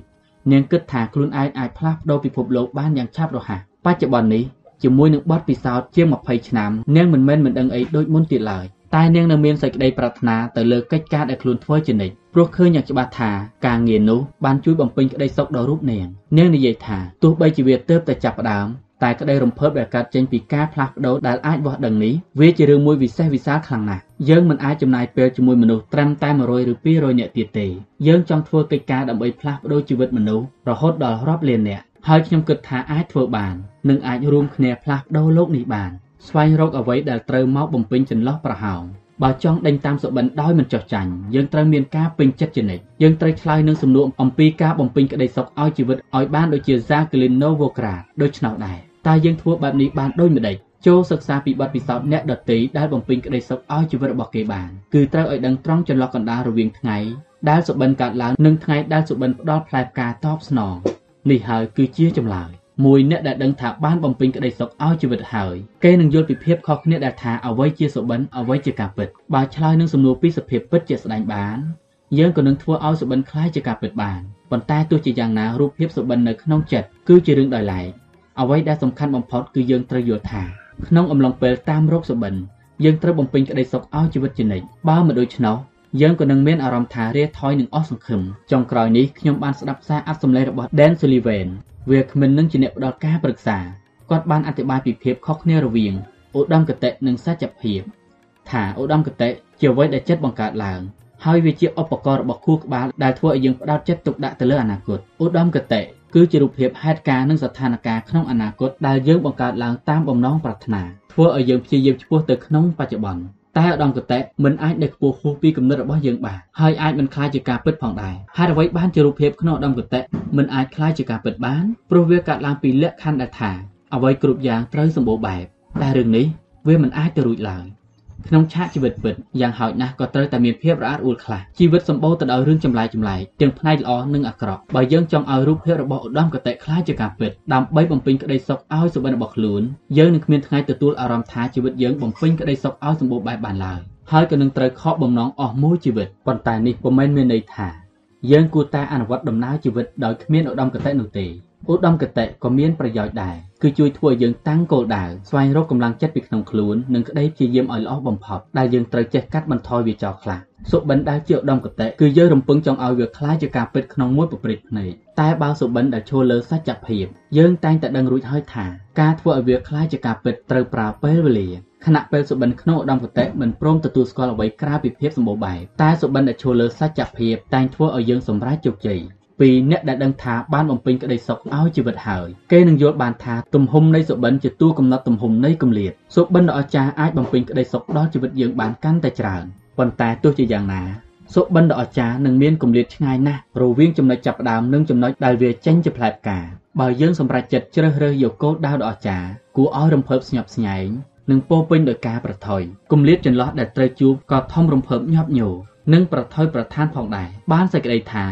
នាងគិតថាខ្លួនឯងអាចផ្លាស់ប្ដូរពិភពលោកបានយ៉ាងឆាប់រហ័សបច្ចុប្បន្ននេះជាមួយនឹងបទពិសោធន៍ជាង20ឆ្នាំនាងមិនមែនមិនដឹងអីដូចមុនទៀតឡើយតែនាងនៅមានសេចក្តីប្រាថ្នាទៅលើកិច្ចការដែលខ្លួនធ្វើជានិច្ចព្រោះឃើញយ៉ាងច្បាស់ថាការងារនោះបានជួយបំពេញក្តីសុខដល់រូបនាងនាងនិយាយថាទោះបីជាវាទើបតែចាប់ផ្ដើម តែក្តីរំភើបដែលកើតចេញពីការផ្លាស់ប្ដូរដែលអាចវាស់ដឹងនេះវាជារឿងមួយវិសេសវិសាលខ្លាំងណាស់យើងមិនអាចចំណាយពេលជាមួយមនុស្សត្រឹមតែ100ឬ200នាក់ទៀតទេយើងចង់ធ្វើកិច្ចការដើម្បីផ្លាស់ប្ដូរជីវិតមនុស្សរហូតដល់រាប់លាននាក់ហើយខ្ញុំគិតថាអាចធ្វើបាននិងអាចរួមគ្នាផ្លាស់ប្ដូរលោកនេះបានស្វែងរកអ្វីដែលត្រូវមកបំពេញចន្លោះប្រហោង បើចង់ដេញតាមសុបិនដោយមិនចោះចាញ់យើងត្រូវមានការពេញចិត្តជានិច្ចយើងត្រូវឆ្លើយនឹងសំណួរអំពីការបំពេញក្តីសុខឲ្យជីវិតឲ្យបានដូចជា Jacqueline Novogratz ដូច្នោះដែរតើយើងធ្វើបែបនេះបានដូចម្តេចចូលសិក្សាពីបទពិសោធន៍អ្នកដទៃដែលបំពេញក្តីសុខឲ្យជីវិតរបស់គេបានគឺត្រូវឲ្យដឹងត្រង់ចន្លោះកណ្ដាលរវាងថ្ងៃដែលសុបិនកើតឡើងនិងថ្ងៃដែលសុបិនផ្ដល់ផ្លែផ្កាតបស្នងនេះហើយគឺជាចម្លើយ មួយអ្នកដែលដឹងថាបានបំពេញក្តីសុខឲ្យជីវិតហើយគេនឹងយល់ពីភាពខុសគ្នាដែលថាអ្វីជាសុបិនអ្វីជាការពិតបើឆ្លើយនឹងសំណួរពីសភាពពិតជាស្ដែងបានយើងក៏នឹងធ្វើឲ្យសុបិនคล้ายជាការពិតបានប៉ុន្តែទោះជាយ៉ាងណារូបភាពសុបិននៅក្នុងចិត្តគឺជារឿងដោយឡែកអ្វីដែលសំខាន់បំផុតគឺយើងត្រូវយល់ថាក្នុងអំឡុងពេលតាមរោគសុបិនយើងត្រូវបំពេញក្តីសុខឲ្យជីវិតជានិច្ចបើមិនដូច្នោះយើងក៏នឹងមានអារម្មណ៍ថារាថយនឹងអស់សង្ឃឹមចុងក្រោយនេះខ្ញុំបានស្ដាប់សារអត្ថសម្លេងរបស់ Dan Sullivan វាគ្មិននឹងជាអ្នកផ្ដល់ការប្រឹក្សាគាត់បានអធិប្បាយពីភាពខុសគ្នារវាងឧត្តមគតិនិងសច្ចភាពថាឧត្តមគតិជាអ្វីដែលចិត្តបង្កើតឡើងហើយវាជាឧបករណ៍របស់ខួរក្បាលដែលធ្វើឲ្យយើងផ្ដោតចិត្តទុកដាក់ទៅលើអនាគតឧត្តមគតិគឺជារូបភាពហេតុការណ៍និងស្ថានភាពក្នុងអនាគតដែលយើងបង្កើតឡើងតាមបំណងប្រាថ្នាធ្វើឲ្យយើងព្យាយាមឆ្ពោះទៅក្នុងបច្ចុប្បន្ន តែឧត្តមគតិមិនអាចនៅខ្ពស់ហួសពីគំនិតរបស់យើងបានហើយអាចមិនខ្លាចជាការពិតផងដែរហេតុអ្វីបានជារូបភាពក្នុងឧត្តមគតិមិនអាចខ្លាចជាការពិតបានព្រោះវាកើតឡើងពីលក្ខខណ្ឌដែលថាអ្វីគ្រប់យ៉ាងត្រូវសម្បូរបែបតែរឿងនេះវាមិនអាចទៅរួចឡើយ ក្នុងឆាកជីវិតពិតយ៉ាងហោចណាស់ក៏ត្រូវតែមានភាពរអាក់រអួលខ្លះជីវិតសម្បូរទៅដោយរឿងចម្លែកចម្លែកទាំងផ្នែកល្អនិងអាក្រក់បើយើងចង់ឲ្យរូបភាពរបស់ឧត្តមគតិខ្លាចជាការពិតដើម្បីបំពេញក្តីសុខឲ្យសុបិនរបស់ខ្លួនយើងនឹងគ្មានថ្ងៃទទួលអារម្មណ៍ថាជីវិតយើងបំពេញក្តីសុខឲ្យសម្បូរបែបបានឡើយហើយក៏នឹងត្រូវខកបំណងអស់មួយជីវិតប៉ុន្តែនេះពុំមែនមានន័យថាយើងគួរតែអនុវត្តដំណើរជីវិតដោយគ្មានឧត្តមគតិនោះទេឧត្តមគតិក៏មានប្រយោជន៍ដែរ គឺជួយធ្វើឲ្យយើងតាំងគោលដៅស្វែងរកកម្លាំងចិត្តពីក្នុងខ្លួននិងក្តីព្យាយាមឲ្យល្អបំផុតដែលយើងត្រូវចេះកាត់បន្ថយវាចោលខ្លះសុបិនដែលជាឧត្តមគតិគឺយើងរំពឹងចង់ឲ្យវាคล้ายជាការពិតក្នុងមួយប្រព្រឹត្តភ្នែកតែបើសុបិនដែលឈរលើសច្ចភាពយើងតែងតែដឹងរួចហើយថាការធ្វើឲ្យវាคล้ายជាការពិតត្រូវប្រើពេលវេលាខណៈពេលសុបិនក្នុងឧត្តមគតិមិនព្រមទទួលស្គាល់អ្វីក្រៅពីភាពសម្បូរបែបតែសុបិនដែលឈរលើសច្ចភាពតែងធ្វើឲ្យយើងសម្រេចជោគជ័យ ពីអ្នកដែលដឹងថាបានបំពេញក្តីសុខឲ្យជីវិតហើយគេនឹងយល់បានថាទំហំនៃសុបិនជាតួកំណត់ទំហំនៃគម្លាតសុបិនដ៏អស្ចារ្យអាចបំពេញក្តីសុខដល់ជីវិតយើងបានកាន់តែច្រើនប៉ុន្តែទោះជាយ៉ាងណាសុបិនដ៏អស្ចារ្យនឹងមានគម្លាតឆ្ងាយណាស់រវាងចំណុចចាប់ផ្ដើមនិងចំណុចដែលវាចេញជាផ្លែផ្កាបើយើងសម្រេចចិត្តជ្រើសរើសយកគោលដៅដ៏អស្ចារ្យគួរឲ្យរំភើបស្ញប់ស្ញែងនិងពោពេញដោយការប្រថុយគម្លាតចន្លោះដែលត្រូវជួបក៏ធំរំភើបញាប់ញយនិងប្រថុយប្រឋានផងដែរបានសេចក្តីថា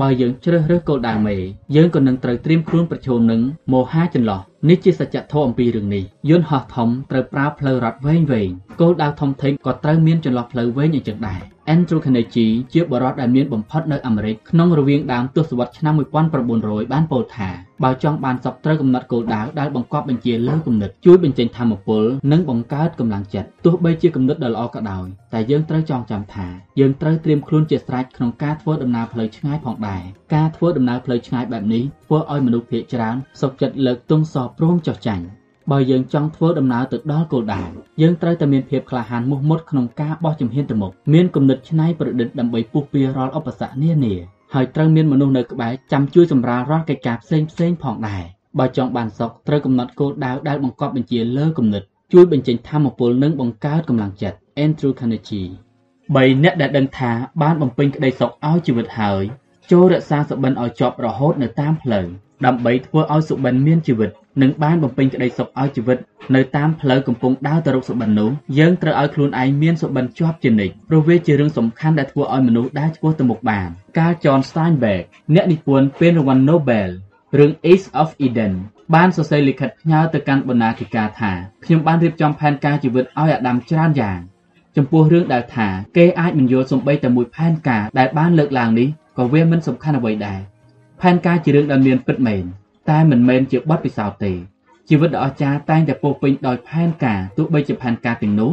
បើយើងជ្រើសរើសគោលដៅមេ យើងក៏នឹងត្រូវត្រៀមខ្លួនប្រឈមនឹងមោហាចន្លោះ នេះជាសច្ចធម៌អំពីរឿងនេះយន្តហោះធំត្រូវប្រើផ្លូវរត់វែងវែងគោលដៅធំធេងក៏ត្រូវមានចន្លោះផ្លូវវែងអញ្ចឹងដែរ Andrew Carnegie ជាបរិបទដែលមានបំផុតនៅអាមេរិកក្នុងរវាងដើមទសវត្សរ៍ឆ្នាំ1900បានពោលថាបើចង់បានសពត្រូវកំណត់គោលដៅដែលបង្កប់បញ្ជាលើគំនិតជួយបញ្ចេញធម៌ពលនិងបង្កើតកម្លាំងចិត្តទោះបីជាគំនិតដ៏ល្អក៏ដោយតែយើងត្រូវចងចាំថាយើងត្រូវត្រៀមខ្លួនជាស្រេចក្នុងការធ្វើដំណើរផ្លូវឆ្ងាយផងដែរការធ្វើដំណើរផ្លូវឆ្ងាយបែបនេះ ធ្វើឲ្យមនុស្សភាគច្រើនសុខចិត្តលើកទង់សព្រមចោះចាញ់បើយើងចង់ធ្វើដំណើរទៅដល់គោលដៅយើងត្រូវតែមានភាពក្លាហានមោះមុតក្នុងការបោះជំហានទៅមុខមានគំនិតច្នៃប្រឌិតដើម្បីពុះពៀរាល់ឧបសគ្គនានាហើយត្រូវមានមនុស្សនៅក្បែរចាំជួយសម្រាលរាល់កិច្ចការផ្សេងផ្សេងផងដែរបើចង់បានសុខត្រូវកំណត់គោលដៅដែលបង្កប់បញ្ជាលើគំនិតជួយបញ្ចេញធម៌ពលនិងបង្កើតកម្លាំងចិត្ត Andrew Carnegie 3អ្នកដែលដឹងថាបានបំពេញក្តីសុខឲ្យជីវិតហើយ ចូលរក្សាសុបិនឲ្យជាប់រហូតនៅតាមផ្លូវដើម្បីធ្វើឲ្យសុបិនមានជីវិតនិងបានបំពេញក្តីសុខឲ្យជីវិតនៅតាមផ្លូវកំពុងដើរទៅរកសុបិននោះយើងត្រូវឲ្យខ្លួនឯងមានសុបិនជាប់ជានិច្ចព្រោះវាជារឿងសំខាន់ដែលធ្វើឲ្យមនុស្សដើរឆ្ពោះទៅមុខបានកាល John Steinbeck អ្នកនិពន្ធពានរង្វាន់ Nobel រឿង Ace of Eden បានសរសេរលិខិតផ្ញើទៅកាន់បណ្ណាធិការថាខ្ញុំបានរៀបចំផែនការជីវិតឲ្យអាដាមច្រើនយ៉ាងចំពោះរឿងដែលថាគេអាចមិនយល់សំបីតែមួយផែនការដែលបានលើកឡើងនេះ ក៏វាមិនសំខាន់អ្វីដែរផែនការជារឿងដែលមានពិតមែនតែមិនមែនជាបទពិសោធន៍ទេជីវិតដ៏អស្ចារ្យតែងតែពោពេញដោយផែនការទោះបីជាផែនការទាំងនោះ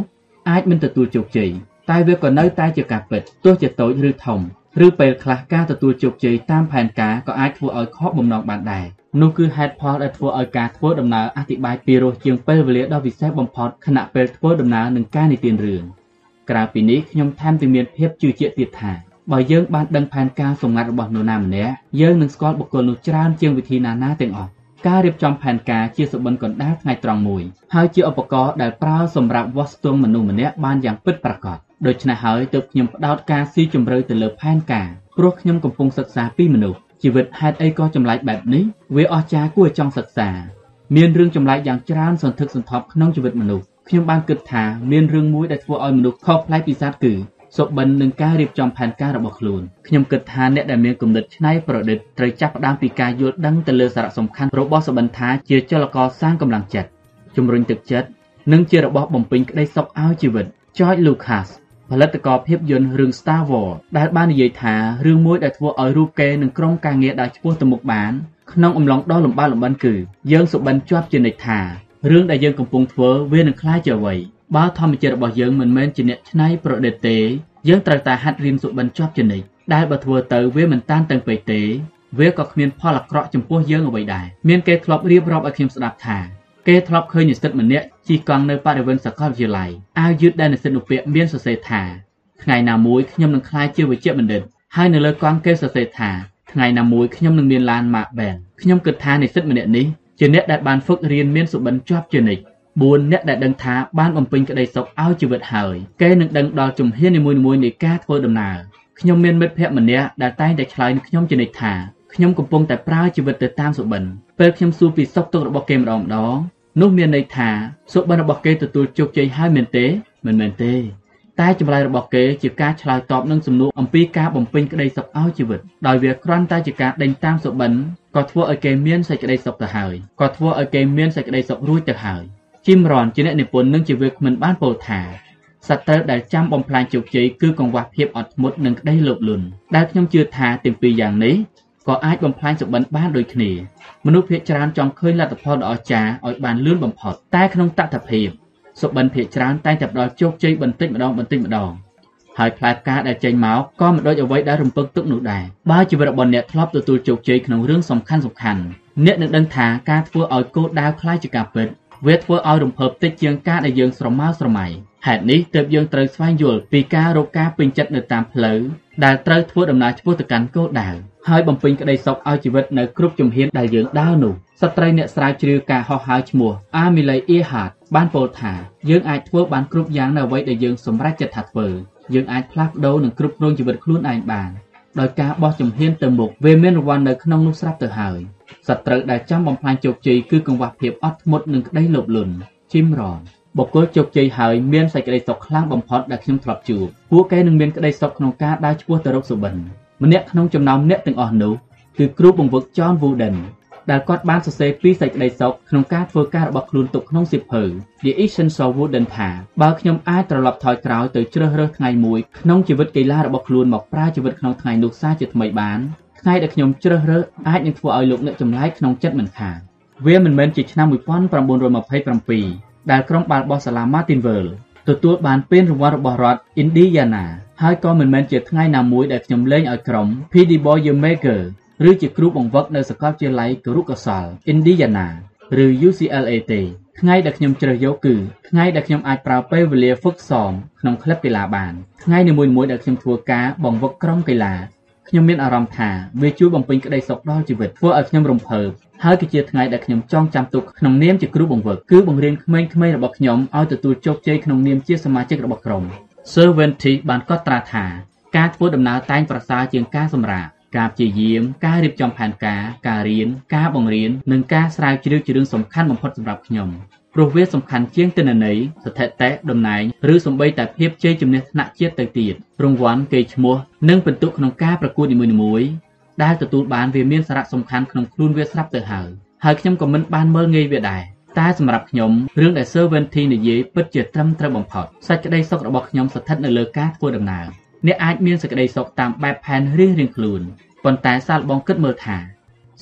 អាចមិនទទួលជោគជ័យតែវាក៏នៅតែជាការពិតទោះជាតូចឬធំឬពេលខ្លះការទទួលជោគជ័យតាមផែនការក៏អាចធ្វើឲ្យខកបំណងបានដែរនោះគឺហេតុផលដែលធ្វើឲ្យការធ្វើដំណើរអធិប្បាយពីរសជាងពេលវេលាដ៏ពិសេសបំផុតខណៈពេលធ្វើដំណើរនឹងការនិទានរឿងក្រៅពីនេះខ្ញុំថែមទាំងមានភាពជឿជាក់ទៀតថា បើយើងបានដឹងផែនការសម្ងាត់របស់នរណាម្នាក់យើងនឹងស្គាល់បុគ្គលនោះច្រើនជាងវិធីណាណាទាំងអស់ការរៀបចំផែនការជាសុបិនកណ្ដាលថ្ងៃត្រង់មួយហើយជាឧបករណ៍ដែលប្រើសម្រាប់វាស់ស្ទង់មនុស្សម្នាក់បានយ៉ាងពិតប្រាកដដូច្នេះហើយទើបខ្ញុំផ្ដោតការស៊ីជម្រៅទៅលើផែនការព្រោះខ្ញុំកំពុងសិក្សាពីមនុស្សជីវិតហេតុអីក៏ចម្លែកបែបនេះវាអស្ចារ្យគួរឲ្យចង់សិក្សាមានរឿងចម្លែកយ៉ាងច្រើនសន្ធឹកសន្ធាប់ក្នុងជីវិតមនុស្សខ្ញុំបានគិតថាមានរឿងមួយដែលធ្វើឲ្យមនុស្សខុសប្លែកពីសត្វគឺ សុបិននឹងការរៀបចំផែនការរបស់ខ្លួនខ្ញុំគិតថាអ្នកដែលមានគំនិតច្នៃប្រឌិតត្រូវចាប់ផ្ដើមពីការយល់ដឹងទៅលើសារៈសំខាន់របស់សុបិនថាជាចលករសាងកម្លាំងចិត្តជំរុញទឹកចិត្តនិងជារបស់បំពេញក្តីសុខឲ្យជីវិត George Lucas ផលិតករភាពយន្តរឿង Star Wars ដែលបាននិយាយថារឿងមួយដែលធ្វើឲ្យរូបគេនិងក្រុមការងារដើរឆ្ពោះទៅមុខបានក្នុងអំឡុងដ៏លំបាកលំបិនគឺយើងសុបិនជាប់ជានិច្ចថារឿងដែលយើងកំពុងធ្វើវានឹងក្លាយជាអ្វី បើធម្មជាតិរបស់យើងមិនមែនជាអ្នកច្នៃប្រឌិតទេយើងត្រូវតែហាត់រៀនសុបិនជាប់ជានិច្ចដែលបើធ្វើទៅវាមិនតានតឹងពេកទេ វាក៏គ្មានផលអាក្រក់ចំពោះយើងអ្វីដែរមានគេធ្លាប់រៀបរាប់ឲ្យខ្ញុំស្ដាប់ថាគេធ្លាប់ឃើញនិស្សិតម្នាក់ជិះកង់នៅបរិវេណសាកលវិទ្យាល័យអាវយឺតដែលនិស្សិតនោះពាក់មានសរសេរថាថ្ងៃណាមួយខ្ញុំនឹងក្លាយជាវិជ្ជបណ្ឌិតហើយនៅលើកង់គេសរសេរថាថ្ងៃណាមួយខ្ញុំនឹងមានឡានម៉ាកបែនខ្ញុំគិតថានិស្សិតម្នាក់នេះជាអ្នកដែលបានฝึกរៀនមានសុបិនជាប់ជានិច្ច 4អ្នកដែលដឹងថាបានបំពេញក្តីសុខឲ្យជីវិតហើយគេនឹងដឹងដល់ជំហាននីមួយៗនៃការធ្វើដំណើរខ្ញុំមានមិត្តភ័ក្តិម្នាក់ដែលតែងតែឆ្លើយនឹងខ្ញុំជានិច្ចថាខ្ញុំកំពុងតែប្រើជីវិតទៅតាមសុបិនពេលខ្ញុំសួរពីសុខទុក្ខរបស់គេម្ដងម្ដងនោះមានន័យថាសុបិនរបស់គេទទួលជោគជ័យហើយមែនទេមិនមែនទេ តែចម្លើយរបស់គេជាការឆ្លើយតបនឹងសំណួរអំពីការបំពេញក្តីសុខឲ្យជីវិតដោយវាគ្រាន់តែជាការដេញតាមសុបិនក៏ធ្វើឲ្យគេមានសេចក្តីសុខទៅហើយក៏ធ្វើឲ្យគេមានសេចក្តីសុខរួចទៅហើយ ជីមរ៉នជាអ្នកនិពន្ធនិងជាវាគ្មិនបានពោលថា សត្រូវដែលចាំបំផ្លាញជោគជ័យគឺកង្វះភាពអត់ធ្មត់និងក្តីលោភលន់ដែលខ្ញុំជឿថាទាំងពីរយ៉ាងនេះក៏អាចបំផ្លាញសុបិនបានដូចគ្នាមនុស្សភាគច្រើនចង់ឃើញលទ្ធផលដ៏អស្ចារ្យឲ្យបានលឿនបំផុតតែក្នុងតថភាពសុបិនភាគច្រើនតែងតែផ្ដល់ជោគជ័យបន្តិចម្ដងបន្តិចម្ដងហើយផ្លែផ្កាដែលចេញមកក៏មិនដូចអ្វីដែលរំពឹងទុកនោះដែរបើជីវិតរបស់អ្នកធ្លាប់ទទួលជោគជ័យក្នុងរឿងសំខាន់សំខាន់អ្នកនឹងដឹងថាការធ្វើឲ្យគោលដៅคล้ายជាការពិត វាធ្វើឲ្យរំភើបតិចជាងការដែលយើងស្រមើស្រមៃហេតុនេះទើបយើងត្រូវស្វែងយល់ពីការរកការពេញចិត្តនៅតាមផ្លូវដែលត្រូវធ្វើដំណើរឆ្ពោះទៅកាន់គោលដៅហើយបំពេញក្តីសុខឲ្យជីវិតនៅគ្រប់ជំហានដែលយើងដើរនោះស្ត្រីអ្នកស្រាវជ្រាវការហោះហើរឈ្មោះ Amelie Earhart បានពោលថាយើងអាចធ្វើបានគ្រប់យ៉ាងនៅអ្វីដែលយើងសម្រេចចិត្តថាធ្វើយើងអាចផ្លាស់ប្ដូរនិងគ្រប់គ្រងជីវិតខ្លួនឯងបាន ដោយការបោះជំហានទៅមុខវាមានរង្វាន់នៅក្នុងនោះស្រាប់ទៅហើយសត្រូវដែលចាំបំផ្លាញជោគជ័យគឺកង្វះភាពអត់ធ្មត់និងក្តីលោភលន់ជីមរនបុគ្គលជោគជ័យហើយមានសេចក្តីសុខខ្លាំងបំផុតដែលខ្ញុំធ្លាប់ជួបពួកគេនឹងមានក្តីសុខក្នុងការដើរឆ្ពោះទៅរកសុបិនម្នាក់ក្នុងចំណោមអ្នកទាំងអស់នោះគឺគ្រូបង្វឹក John Wooden ដែលគាត់បានសរសេរពីសេចក្តីសុខក្នុងការធ្វើការរបស់ខ្លួនទុកក្នុងសៀវភៅ The Essential Wooden ថាបើខ្ញុំអាចត្រឡប់ថយក្រោយទៅជ្រើសរើសថ្ងៃមួយក្នុងជីវិតកីឡារបស់ខ្លួនមកប្រើជីវិតក្នុងថ្ងៃនោះសារជាថ្មីបានថ្ងៃដែលខ្ញុំជ្រើសរើសអាចនឹងធ្វើឲ្យលោកអ្នកចម្លែកក្នុងចិត្តមិនខានវាមិនមែនជាឆ្នាំ1927ដែលក្រុមបាល់បោះសាលា Martinville ទទួលបានពានរង្វាន់របស់រដ្ឋ Indiana ហើយក៏មិនមែនជាថ្ងៃណាមួយដែលខ្ញុំលេងឲ្យក្រុម PD Boy Maker ឬជាគ្រូបង្វឹកនៅសាកលវិទ្យាល័យគរុកោសល Indiana ឬ UCLA ទេថ្ងៃដែលខ្ញុំជ្រើសយកគឺថ្ងៃដែលខ្ញុំអាចប្រើពេលវេលាហ្វឹកសមក្នុងក្លឹបកីឡាបានថ្ងៃនីមួយៗដែលខ្ញុំធ្វើការបង្វឹកក្រុមកីឡាខ្ញុំមានអារម្មណ៍ថាវាជួយបំពេញក្តីសុខដល់ជីវិតធ្វើឲ្យខ្ញុំរំភើបហើយគឺជាថ្ងៃដែលខ្ញុំចងចាំទុកក្នុងនាមជាគ្រូបង្វឹកគឺបង្រៀនក្មេងៗរបស់ខ្ញុំឲ្យទទួលជោគជ័យក្នុងនាមជាសមាជិករបស់ក្រុម Sir Venty បានកត់ត្រាថាការធ្វើដំណើរតែងប្រសើរជាងការសម្រាក ការព្យាយាម ការរៀបចំផែនការ ការរៀន ការបង្រៀន និងការស្រាវជ្រាវជារឿងសំខាន់បំផុតសម្រាប់ខ្ញុំព្រោះវាសំខាន់ជាងទិន្នន័យស្ថិតិតំណែងឬសំបីតែភាពជ័យជំនះថ្នាក់ជាតិទៅទៀតរង្វាន់កេរ្តិ៍ឈ្មោះនិងពិន្ទុក្នុងការប្រកួតនីមួយៗដែលទទួលបានវាមានសារៈសំខាន់ក្នុងខ្លួនវាស្រាប់ទៅហើយហើយខ្ញុំក៏មិនបានមើលងាយវាដែរតែសម្រាប់ខ្ញុំរឿងដែល Sir Venty និយាយពិតជាត្រឹមត្រូវបំផុតសេចក្តីសុខរបស់ខ្ញុំស្ថិតនៅលើការធ្វើដំណើរ អ្នកអាចមានសេចក្តីសុខតាមបែបផែនរៀងៗខ្លួនប៉ុន្តែសាកល្បងគិតមើលថា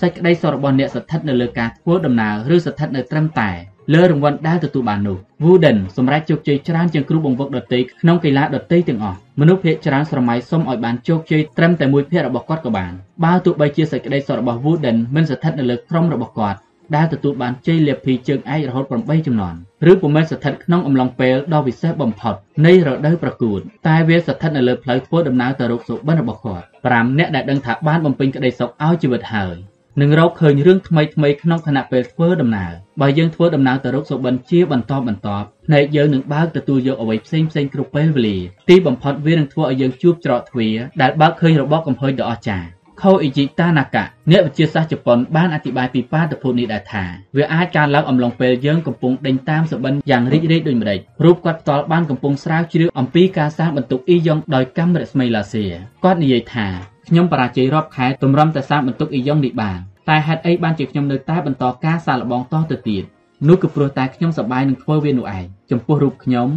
សេចក្តីសុខរបស់អ្នកស្ថិតនៅលើការធ្វើដំណើរឬស្ថិតនៅត្រឹមតែលើរង្វាន់ដែលទទួលបាននោះ Wooden សម្រាប់ជោគជ័យច្រើនជាងគ្រូបង្វឹកដទៃក្នុងកីឡាដទៃទាំងអស់មនុស្សភាគច្រើនស្រមៃសុំឲ្យបានជោគជ័យត្រឹមតែមួយភាគរបស់គាត់ក៏បានបើទោះបីជាសេចក្តីសុខរបស់ Wooden មិនស្ថិតនៅលើក្រុមរបស់គាត់ ដែលទទួលបានជ័យលាភីជើងឯករហូត8ចំនួនឬពុំមែនស្ថិតក្នុងអំឡុងពេលដ៏វិសេសបំផុតនៃរដូវប្រកួតតែវាស្ថិតនៅលើផ្លូវធ្វើដំណើរទៅរកសុបិនរបស់គាត់5អ្នកដែលដឹងថាបានបំពេញក្តីសុខឲ្យជីវិតហើយនឹងរកឃើញរឿងថ្មីថ្មីក្នុងខណៈពេលធ្វើដំណើរបើយើងធ្វើដំណើរទៅរកសុបិនជាបន្តបន្ទាប់ភ្នែកយើងនឹងបើកទទួលយកអ្វីផ្សេងផ្សេងគ្រប់ពេលវេលាទីបំផុតវានឹងធ្វើឲ្យយើងជួបច្រកទ្វារដែលបើកឃើញរបបកំផុសដ៏អស្ចារ្យ ខូអ៊ីជីតាណាកាអ្នកវិទ្យាសាស្ត្រជប៉ុនបានអធិប្បាយពីបាតុភូតនេះដែរថាវាអាចកើតឡើងអំឡុងពេលយើងកំពុងដេញតាមសបិនយ៉ាងរីករាយដូចម្ដេចរូបគាត់ផ្ទាល់បានកំពុងស្រាវជ្រាវអំពីការសាងបន្ទុកអ៊ីយ៉ុងដោយកាំរស្មីឡាសេគាត់និយាយថាខ្ញុំបរាជ័យរាប់ខែទម្រាំតែសាងបន្ទុកអ៊ីយ៉ុងនេះបានតែហេតុអីបានជាខ្ញុំនៅតែបន្តការសាកល្បងតទៅទៀតនោះគឺព្រោះតែខ្ញុំសប្បាយនឹងធ្វើវានោះឯងចំពោះរូបខ្ញុំ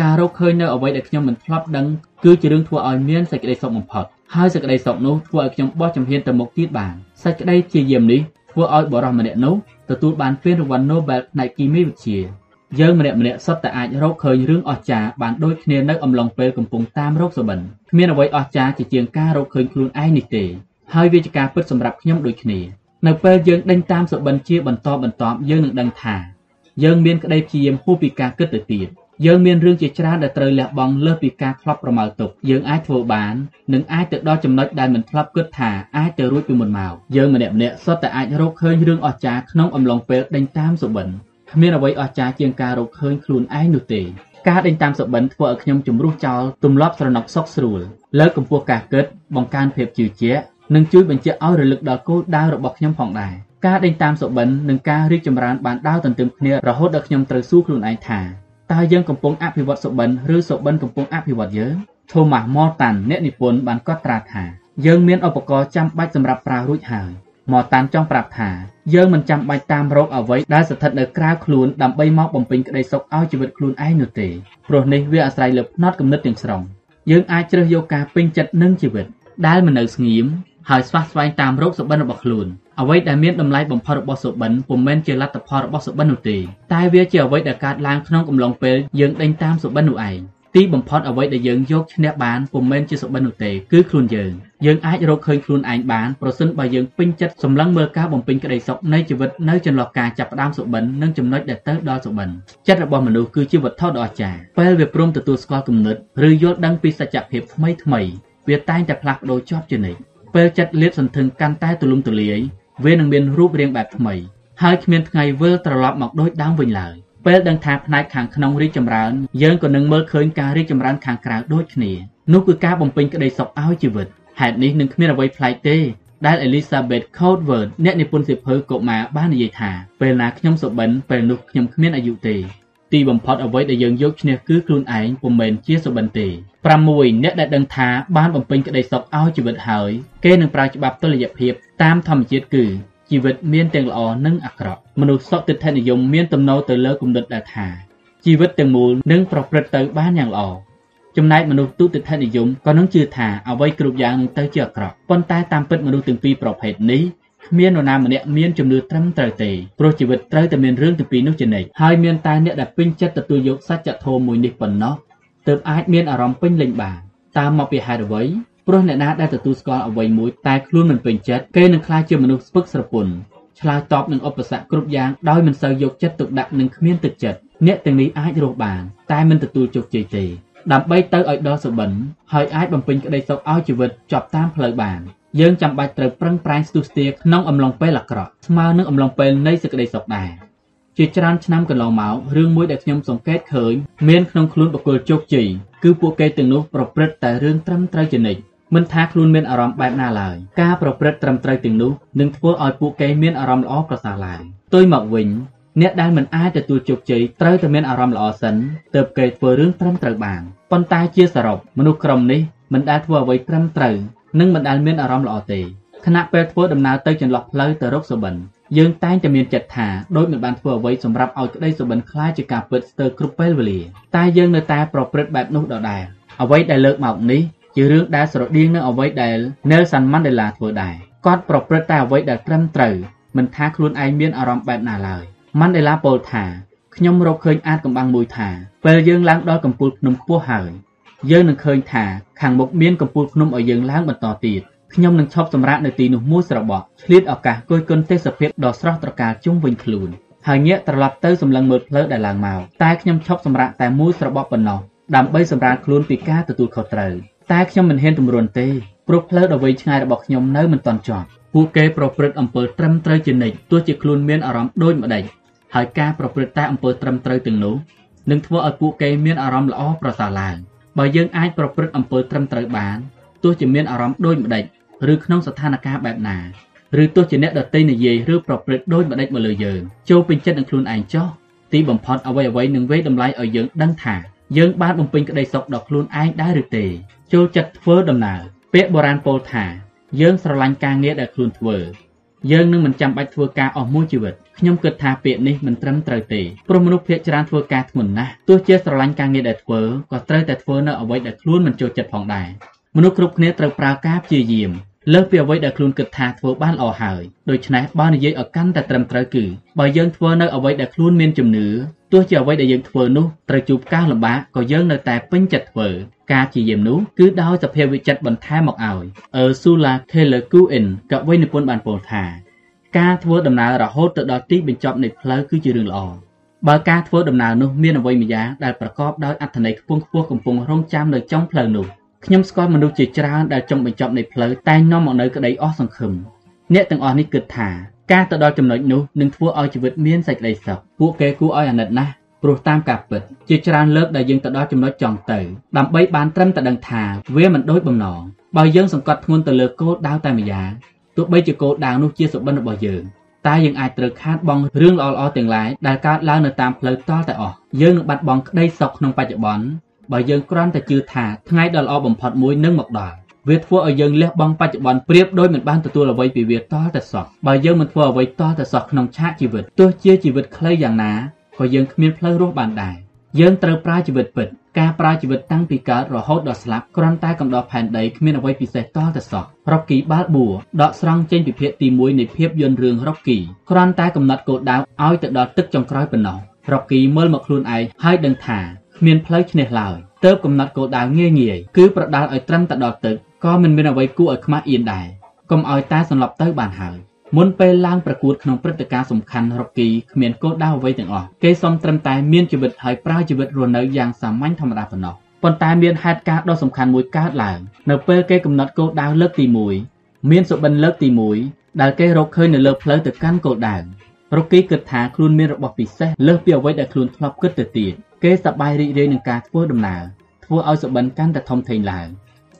ការរកឃើញនៅអ្វីដែលខ្ញុំមិនធ្លាប់ដឹងគឺជារឿងធ្វើឲ្យមានសេចក្តីសុខបំផុត ហើយសេចក្តីសុខនោះធ្វើឲ្យខ្ញុំបោះជំហានទៅមុខទៀតបានសេចក្តីជាយាមនេះធ្វើឲ្យបរិសម្នាក់នោះទទួលបានពានរង្វាន់ Nobel ផ្នែកគីមីវិទ្យាយើងម្នាក់ម្នាក់សុទ្ធតែអាចរកឃើញរឿងអស្ចារ្យបានដូចគ្នានៅអំឡុងពេលកំពុងតាមរោគសបិនគ្មានអ្វីអស្ចារ្យជាជាងការរកឃើញខ្លួនឯងនេះទេហើយវាជាការពិតសម្រាប់ខ្ញុំដូចគ្នានៅពេលយើងដេញតាមសបិនជាបន្តបន្ទាប់យើងនឹងដឹងថាយើងមានក្តីព្យាយាមហួសពីការគិតទៅទៀត យើងមានរឿងជាច្រើនដែលត្រូវលះបង់លើសពីការធ្លាប់ប្រមាលទុកយើងអាចធ្វើបាននិងអាចទៅដល់ចំណុចដែលមិនធ្លាប់គិតថាអាចទៅរួចពីមុនមកយើងម្នាក់ម្នាក់សុទ្ធតែអាចរកឃើញរឿងអស្ចារ្យក្នុងអំឡុងពេលដេញតាមសុបិនគ្មានអ្វីអស្ចារ្យជាងការរកឃើញខ្លួនឯងនោះទេការដេញតាមសុបិនធ្វើឲ្យខ្ញុំជំរុះចោលទម្លាប់ស្រណុកសុកស្រួលលើកកម្ពស់ការគិតបង្កើនភាពជឿជាក់និងជួយបញ្ជាក់ឲ្យរលឹកដល់គោលដៅរបស់ខ្ញុំផងដែរការដេញតាមសុបិននិងការរីកចម្រើនបានដើរទន្ទឹមគ្នារហូតដល់ខ្ញុំត្រូវសួរខ្លួនឯងថា តើយើងកំពុងអភិវឌ្ឍសុបិនឬសុបិនកំពុងអភិវឌ្ឍយើង Thomas Morton អ្នកនិពន្ធបានកត់ត្រាថាយើងមានឧបករណ៍ចាំបាច់សម្រាប់ប្រើរួចហើយមកតាន់ចង់ប្រាប់ថាយើងមិនចាំបាច់តាមរកអ្វីដែលស្ថិតនៅក្រៅខ្លួនដើម្បីមកបំពេញក្តីសុខឲ្យជីវិតខ្លួនឯងនោះទេព្រោះនេះវាអាស្រ័យលើផ្នត់គំនិតទាំងស្រុងយើងអាចជ្រើសយកការពេញចិត្តនឹងជីវិតដែលមិននៅស្ងៀមហើយស្វះស្វែងតាមរោគសុបិនរបស់ខ្លួន អ្វីដែលមានតម្លៃបំផុតរបស់សុបិនពុំមែនជាលទ្ធផលរបស់សុបិននោះទេតែវាជាអ្វីដែលកើតឡើងក្នុងកំឡុងពេលយើងដេញតាមសុបិននោះឯងទីបំផុតអ្វីដែលយើងយកឈ្នះបានពុំមែនជាសុបិននោះទេគឺខ្លួនយើងយើងអាចរកឃើញខ្លួនឯងបានប្រសិនបើយើងពេញចិត្តសម្លឹងមើលការបំពេញក្តីសុខនៃជីវិតនៅចន្លោះការចាប់ផ្ដើមសុបិននិងចំណុចដែលទៅដល់សុបិនចិត្តរបស់មនុស្សគឺជាវត្ថុដ៏អស្ចារ្យពេលវាព្រមទទួលស្គាល់គំនិតឬយល់ដឹងពីសច្ចភាពថ្មីថ្មីវាតែងតែផ្លាស់ប្ដូរជាប់ជានិច្ចពេលចិត្តលាតសន្ធឹងកាន់តែទូលំទូលាយ វានឹងមានរូបរាងបែបថ្មី ហើយគ្មានថ្ងៃវិលត្រឡប់មកដូចដើមវិញឡើយពេលដឹងថាផ្នែកខាងក្នុងរីកចម្រើនយើងក៏នឹងមើលឃើញការរីកចម្រើនខាងក្រៅដូចគ្នានោះគឺការបំពេញក្តីសុខឲ្យជីវិតហេតុនេះនឹងគ្មានអ្វីប្លែកទេដែល Elizabeth Coldwell អ្នកនិពន្ធសៀវភៅកុមារបាននិយាយថាពេលណាខ្ញុំសុបិនពេលនោះខ្ញុំគ្មានអាយុទេ ទីបំផុតអ្វីដែលយើងយកឈ្នះគឺខ្លួនឯងពុំមែនជាសុបិនទេ6អ្នកដែលដឹងថាបានបំពេញក្តីសុខឲ្យជីវិតហើយគេនឹងប្រើច្បាប់តុល្យភាពតាមធម្មជាតិគឺជីវិតមានទាំងល្អនិងអាក្រក់មនុស្សសុខទិដ្ឋិនិយមមានទំនោរទៅលើគំនិតដែលថាជីវិតទាំងមូលនឹងប្រព្រឹត្តទៅបានយ៉ាងល្អចំណែកមនុស្សទុតិធិនិយមក៏នឹងជឿថាអ្វីគ្រប់យ៉ាងនឹងទៅជាអាក្រក់ប៉ុន្តែតាមពិតមនុស្សទាំងពីរប្រភេទនេះ គ្មាននរណាម្នាក់មានជំនឿត្រឹមត្រូវទេព្រោះជីវិតត្រូវតែមានរឿងទាំងពីរនោះជានិច្ចហើយមានតែអ្នកដែលពេញចិត្តទទួលយកសច្ចធម៌មួយនេះប៉ុណ្ណោះទើបអាចមានអារម្មណ៍ពេញលេញបានតាមមកពីហេតុអ្វីព្រោះអ្នកណាដែលទទួលស្គាល់អ្វីមួយតែខ្លួនមិនពេញចិត្តគេនឹងក្លាយជាមនុស្សស្ពឹកស្រពន់ឆ្លើយតបនឹងឧបសគ្គគ្រប់យ៉ាងដោយមិនសូវយកចិត្តទុកដាក់និងគ្មានទឹកចិត្តអ្នកទាំងនេះអាចរស់បានតែមិនទទួលជោគជ័យទេដើម្បីទៅឲ្យដល់សុបិនហើយអាចបំពេញក្តីសុខឲ្យជីវិតចប់តាមផ្លូវបាន យើងចាំបាច់ត្រូវប្រឹងប្រែងស្ទុះស្ទាក្នុងអំឡុងពេលអាក្រក់ស្មើនឹងអំឡុងពេលនៃសេចក្តីសុខដែរជាច្រើនឆ្នាំកន្លងមករឿងមួយដែលខ្ញុំសង្កេតឃើញមានក្នុងខ្លួនបុគ្គលជោគជ័យគឺពួកគេទាំងនោះប្រព្រឹត្តតែរឿងត្រឹមត្រូវជានិច្ចមិនថាខ្លួនមានអារម្មណ៍បែបណាឡើយការប្រព្រឹត្តត្រឹមត្រូវទាំងនោះនឹងធ្វើឲ្យពួកគេមានអារម្មណ៍ល្អប្រសើរឡើងផ្ទុយមកវិញអ្នកដែលមិនអាចទទួលជោគជ័យត្រូវតែមានអារម្មណ៍ល្អសិនទើបគេធ្វើរឿងត្រឹមត្រូវបានប៉ុន្តែជាសរុបមនុស្សក្រុមនេះមិនដែលធ្វើអ្វីត្រឹមត្រូវ និងមិនដែលមានអារម្មណ៍ល្អទេខណៈពេលធ្វើដំណើរទៅចន្លោះផ្លូវទៅរកសុបិនយើងតែងតែមានចិត្តថាដូចមិនបានធ្វើអ្វីសម្រាប់ឲ្យក្តីសុបិនខ្លាចជាការពិតស្ទើរគ្រប់ពេលវេលាតែយើងនៅតែប្រព្រឹត្តបែបនោះដដែលអ្វីដែលលើកមកនេះជារឿងដែលស្រដៀងនឹងអ្វីដែល Nelson Mandela ធ្វើដែរគាត់ប្រព្រឹត្តតែអ្វីដែលត្រឹមត្រូវមិនថាខ្លួនឯងមានអារម្មណ៍បែបណាឡើយ Mandela ពោលថាខ្ញុំរកឃើញអាចកំបាំងមួយថាពេលយើងឡើងដល់កំពូលភ្នំខ្ពស់ហើយ យើងនឹងឃើញថាខាងមុខមានកំពូលភ្នំឲ្យយើងឡើងបន្តទៀតខ្ញុំនឹងឈប់សម្រាកនៅទីនោះមួយស្របក់ឆ្លៀតឱកាសគយគន់ទេសភាពដ៏ស្រស់ត្រកាលជុំវិញខ្លួនហើយងាកត្រឡប់ទៅសម្លឹងមើលផ្លូវដែលឡើងមកតែខ្ញុំឈប់សម្រាកតែមួយស្របក់ប៉ុណ្ណោះដើម្បីសម្រាលខ្លួនពីការទទួលខុសត្រូវតែខ្ញុំមិនហ៊ានទម្រាន់ទេព្រោះផ្លូវដ៏វែងឆ្ងាយរបស់ខ្ញុំនៅមិនទាន់ចប់ពួកគេប្រព្រឹត្តអំពើត្រឹមត្រូវជានិច្ចទោះជាខ្លួនមានអារម្មណ៍ដូចម្ដេចហើយការប្រព្រឹត្តតែអំពើត្រឹមត្រូវទាំងនោះនឹងធ្វើឲ្យពួកគេមានអារម្មណ៍ល្អប្រសើរឡើង បើយើងអាចប្រព្រឹត្តអំពើត្រឹមត្រូវបានទោះជាមានអារម្មណ៍ដូចម្ដេចឬក្នុងស្ថានភាពបែបណាឬទោះជាអ្នកដតីនិយាយឬប្រព្រឹត្តដូចម្ដេចមកលើយើងចូលពេញចិត្តនឹងខ្លួនឯងចោះទីបំផុតអ្វីអ្វីនឹងវេតម្លៃឲ្យយើងដឹងថាយើងបានបំពេញក្តីសុខដល់ខ្លួនឯងដែរឬទេចូលចិត្តធ្វើដំណើរពាក្យបុរាណពោលថា យើងស្រឡាញ់ការងារដែលខ្លួនធ្វើយើងនឹងមិនចាំបាច់ធ្វើការអស់មួយជីវិត ខ្ញុំគិតថាពាក្យនេះមិនត្រឹមត្រូវទេព្រោះមនុស្សភាគច្រើនធ្វើការធ្ងន់ណាស់ទោះជាស្រឡាញ់ការងារដែលធ្វើក៏ត្រូវតែធ្វើនៅអ្វីដែលខ្លួនមិនចូលចិត្តផងដែរមនុស្សគ្រប់គ្នាត្រូវប្រើការព្យាយាមលើសពីអ្វីដែលខ្លួនគិតថាធ្វើបានល្អហើយដូច្នេះបើនិយាយឲ្យកាន់តែត្រឹមត្រូវគឺបើយើងធ្វើនៅអ្វីដែលខ្លួនមានជំនឿទោះជាអ្វីដែលយើងធ្វើនោះត្រូវជួបការលំបាកក៏យើងនៅតែពេញចិត្តធ្វើការព្យាយាមនោះគឺដោយសភាវវិចិត្របន្ថែមមកឲ្យអឺស៊ូឡាខេលគូអ៊ិនកវីនិពន្ធបានពោលថា ការធ្វើដំណើររហូតទៅដល់ទីបញ្ចប់នៃផ្លូវគឺជារឿងល្អបើការធ្វើដំណើរនោះមានអ្វីម្យ៉ាងដែលប្រកបដោយអត្ថន័យខ្ពង់ខ្ពស់កំពុងរងចាំនៅចុងផ្លូវនោះខ្ញុំស្គាល់មនុស្សជាច្រើនដែលចង់បញ្ចប់នៃផ្លូវតែនាំមកនៅក្តីអស់សង្ឃឹមអ្នកទាំងអស់នេះគិតថាការទៅដល់ចំណុចនោះនឹងធ្វើឲ្យជីវិតមានសេចក្តីសុខពួកគេគួរឲ្យអាណិតណាស់ព្រោះតាមការពិតជាច្រើនលើកដែលយើងទៅដល់ចំណុចចង់ទៅដើម្បីបានត្រឹមតែដឹងថាវាមិនដូចបំណងបើយើងសង្កត់ធ្ងន់ទៅលើគោលដៅតែម្យ៉ាង ទោះបីជាគោលដៅនោះជាសុបិនរបស់យើងតែយើងអាចត្រូវខាតបង់រឿងល្អៗទាំងឡាយដែលកើតឡើងនៅតាមផ្លូវតល់តែអស់យើងនឹងបាត់បង់ក្តីសុខក្នុងបច្ចុប្បន្នបើយើងគ្រាន់តែជឿថាថ្ងៃដ៏ល្អបំផុតមួយនឹងមកដល់វាធ្វើឲ្យយើងលះបង់បច្ចុប្បន្នប្រៀបដូចមិនបានទទួលអ្វីពីវាតតែសោះបើយើងមិនធ្វើអ្វីតតែសោះក្នុងឆាកជីវិតទោះជាជីវិតខ្លីយ៉ាងណាក៏យើងគ្មានផ្លូវរស់បានដែរយើងត្រូវប្រើជីវិតពិត ការប្រើជីវិតតាំងពីកើតរហូតដល់ស្លាប់គ្រាន់តែកំដរផែនដីគ្មានអ្វីពិសេសតតែសោះរ៉ុកគីបាល់ប៊ូដកស្រង់ចេញពីភាគទី1នៃភាពយន្តរឿងរ៉ុកគីគ្រាន់តែកំណត់គោលដៅឲ្យទៅដល់ទឹកចុងក្រោយប៉ុណ្ណោះរ៉ុកគីមើលមកខ្លួនឯងហើយដឹងថាគ្មានផ្លូវឈ្នះឡើយទើបកំណត់គោលដៅងាយងាយគឺប្រដាល់ឲ្យត្រឹមតែដល់ទឹកក៏មិនមានអ្វីគួរឲ្យខ្មាស់អៀនដែរកុំឲ្យតែសន្លប់ទៅបានហើយ មុនពេលឡើងប្រកួតក្នុងព្រឹត្តិការណ៍សំខាន់រ៉ុកគីគ្មានគោលដៅអ្វីទាំងអស់គេសុំត្រឹមតែមានជីវិតហើយប្រើជីវិតរស់នៅយ៉ាងសាមញ្ញធម្មតាប៉ុណ្ណោះប៉ុន្តែមានហេតុការណ៍ដ៏សំខាន់មួយកើតឡើងនៅពេលគេកំណត់គោលដៅលើកទី1មានសុបិនលើកទី1ដែលគេរកឃើញនៅលើផ្លូវទៅកាន់គោលដៅរ៉ុកគីគិតថាខ្លួនមានរបស់ពិសេសលើសពីអ្វីដែលខ្លួនធ្លាប់គិតទៅទៀតគេសប្បាយរីករាយនឹងការធ្វើដំណើរធ្វើឲ្យសុបិនកាន់តែធំធេងឡើង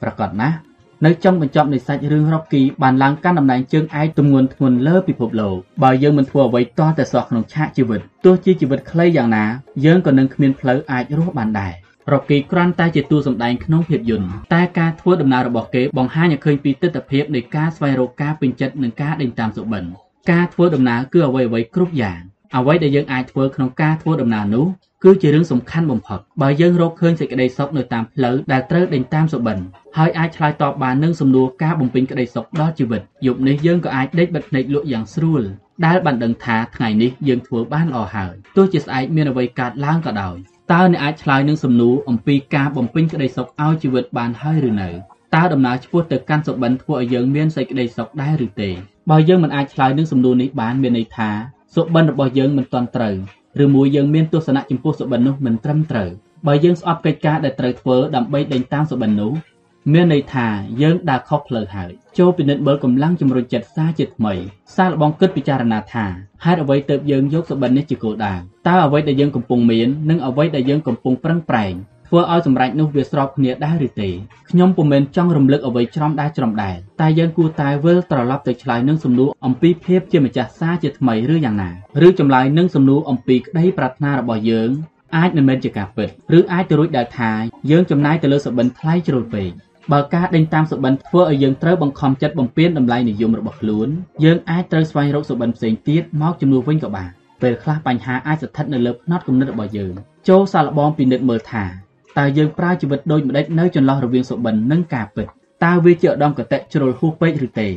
ប្រកបណាស់ នៅចុងបញ្ចប់នៃសាច់រឿងរ៉ុកគីបានឡើងកាន់តំណែងជើងឯកទម្ងន់ធ្ងន់លើពិភពលោកបើយើងមិនធ្វើអ្វីតតែសោះក្នុងឆាកជីវិតទោះជាជីវិតខ្លីយ៉ាងណាយើងក៏នឹងគ្មានផ្លូវអាចរស់បានដែររ៉ុកគីគ្រាន់តែជាតួសម្ដែងក្នុងភាពយន្តតែការធ្វើដំណើររបស់គេបង្ហាញឲ្យឃើញពីទស្សនវិជ្ជានៃការស្វែងរកការពេញចិត្តនិងការដេញតាមសុបិនការធ្វើដំណើរគឺអ្វីអ្វីគ្រប់យ៉ាងអ្វីដែលយើងអាចធ្វើក្នុងការធ្វើដំណើរនោះ គឺជារឿងសំខាន់បំផុតបើយើងរកឃើញសេចក្តីសុខនៅតាមផ្លូវដែលត្រូវដេញតាមសុបិនហើយអាចឆ្លើយតបបាននឹងសំណួរការបំពេញក្តីសុខដល់ជីវិតយប់នេះយើងក៏អាចដេកបិទភ្នែកលក់យ៉ាងស្រួលដែលបានដឹងថាថ្ងៃនេះយើងធ្វើបានល្អហើយទោះជាស្អែកមានអ្វីកើតឡើងក៏ដោយតើអ្នកអាចឆ្លើយនឹងសំណួរអំពីការបំពេញក្តីសុខឲ្យជីវិតបានហើយឬនៅតើដំណើរឆ្ពោះទៅកាន់សុបិនធ្វើឲ្យយើងមានសេចក្តីសុខដែរឬទេបើយើងមិនអាចឆ្លើយនឹងសំណួរនេះបានមានន័យថាសុបិនរបស់យើងមិនទាន់ត្រូវ ឬមួយយើងមានទស្សនៈចំពោះសុបិននោះមិនត្រឹមត្រូវបើយើងស្អប់កិច្ចការដែលត្រូវធ្វើដើម្បីដេញតាមសុបិននោះមានន័យថាយើងដើរខុសផ្លូវហើយចូលពិនិត្យមើលកម្លាំងជំរុញចិត្តសាជាថ្មីសាលបងគិតពិចារណាថាហេតុអ្វីទើបយើងយកសុបិននេះជាគោលដៅតើអ្វីដែលយើងកំពុងមាននិងអ្វីដែលយើងកំពុងប្រឹងប្រែង ធ្វើឲ្យសម្រេចនោះវាស្របគ្នាដែរឬទេខ្ញុំពុំមែនចង់រំលឹកអ្វីច្រំដែរច្រំដែរតែយើងគួរតែវិលត្រឡប់ទៅឆ្លើយនឹងសំណួរអំពីភាពជាម្ចាស់សារជាថ្មីឬយ៉ាងណាឬចម្លើយនឹងសំណួរអំពីក្តីប្រាថ្នារបស់យើងអាចមិនមែនជាការពិតឬអាចទៅរួចដែលថាយើងចំណាយទៅលើសបិនថ្លៃជ្រុលពេកបើការដេញតាមសុបិនធ្វើឲ្យយើងត្រូវបង្ខំចិត្តបំពេញតម្លៃនិយមរបស់ខ្លួនយើងអាចត្រូវស្វែងរកសុបិនផ្សេងទៀតមកជំនួសវិញក៏បានពេលខ្លះបញ្ហាអាចស្ថិតនៅលើផ្នត់គំនិតរបស់យើងចូលសាកល្បងពិនិត្យមើលថា តើយើងប្រើជីវិតដូចម្ដេចនៅចន្លោះរវាងសុបិននិងការពិតតើវាជាឧត្តមកតេជ្រុលហួសពេកឬទេ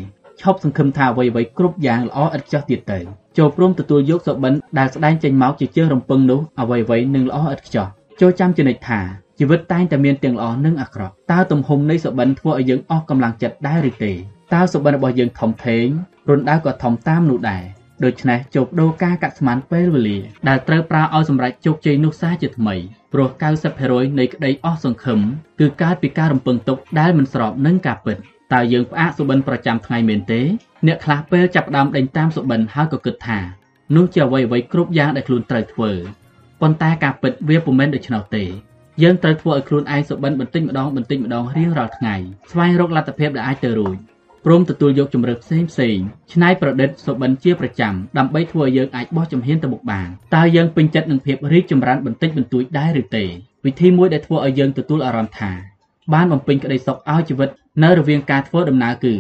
ឈប់សង្ឃឹមថាអ្វីៗគ្រប់យ៉ាងល្អឥតខ្ចោះទៀតទៅចូលព្រមទទួលយកសុបិនដែលស្ដែងចេញមកជាជើងរំពឹងនោះអ្វីៗនឹងល្អឥតខ្ចោះចូលចាំចំណិចថាជីវិតតែងតែមានទាំងល្អនិងអាក្រក់តើទំហំនៃសុបិនធ្វើឲ្យយើងអស់កម្លាំងចិត្តដែរឬទេតើសុបិនរបស់យើងធំធេងរុនដៅក៏ធំតាមនោះដែរ ដូច្នេះជោគដូរការកាត់ស្មានពេលវេលាដែលត្រូវប្រើឲ្យសម្រេចជោគជ័យនោះសាជាថ្មីព្រោះ90%នៃក្តីអស់សង្ឃឹមគឺកើតពីការរំពឹងទុកដែលមិនស្របនឹងការពិតតើយើងផ្អាកសុបិនប្រចាំថ្ងៃមែនទេអ្នកខ្លះពេលចាប់ផ្ដើមដេញតាមសុបិនហើយក៏គិតថានោះជាអ្វីអ្វីគ្រប់យ៉ាងដែលខ្លួនត្រូវធ្វើប៉ុន្តែការពិតវាពុំមែនដូច្នោះទេយើងត្រូវធ្វើឲ្យខ្លួនឯងសុបិនបន្តិចម្ដងបន្តិចម្ដងរៀងរាល់ថ្ងៃស្វែងរកលទ្ធភាពដែលអាចទៅរួច ព្រមទទួលយកជំរឿផ្សេងផ្សេងច្នៃប្រឌិតសុបិនជាប្រចាំដើម្បីធ្វើឲ្យយើងអាចបោះជំហានទៅមុខបានតើយើងពេញចិត្តនឹងភាពរីកចម្រើនបន្តិចបន្តួចដែរឬទេវិធីមួយដែលធ្វើឲ្យយើងទទួលអារម្មណ៍ថាបានបំពេញក្តីសុខឲ្យជីវិតនៅរវាងការធ្វើដំណើរគឺ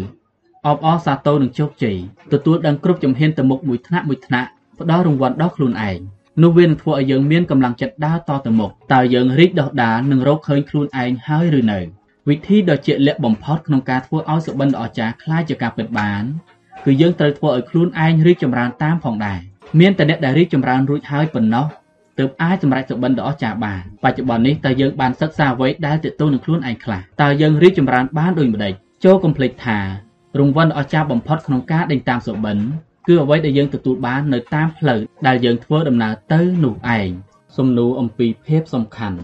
អបអរសាទរនឹងជោគជ័យទទួលដឹងគ្រប់ជំហានទៅមុខមួយថ្នាក់មួយថ្នាក់ផ្ដល់រង្វាន់ដល់ខ្លួនឯងនោះវានឹងធ្វើឲ្យយើងមានកម្លាំងចិត្តដើរតទៅមុខតើយើងរីកដុះដាលនឹងរកឃើញខ្លួនឯងហើយឬនៅ វិធីដ៏ជាក់លាក់បំផុតក្នុងការធ្វើឲ្យសុបិនដ៏អស្ចារ្យក្លាយជាការពិតបានគឺយើងត្រូវធ្វើឲ្យខ្លួនឯងរីកចម្រើនតាមផងដែរមានតែអ្នកដែលរីកចម្រើនរួចហើយប៉ុណ្ណោះទើបអាចសម្រេចសុបិនដ៏អស្ចារ្យបានបច្ចុប្បន្ននេះតើយើងបានសិក្សាអ្វីដែលទាក់ទងនឹងខ្លួនឯងខ្លះតើយើងរីកចម្រើនបានដូចម្តេចចូលកុំភ្លេចថារង្វាន់ដ៏អស្ចារ្យបំផុតក្នុងការដេញតាមសុបិនគឺអ្វីដែលយើងទទួលបាននៅតាមផ្លូវដែលយើងធ្វើដំណើរទៅនោះឯងសំណួរអំពីភាពសំខាន់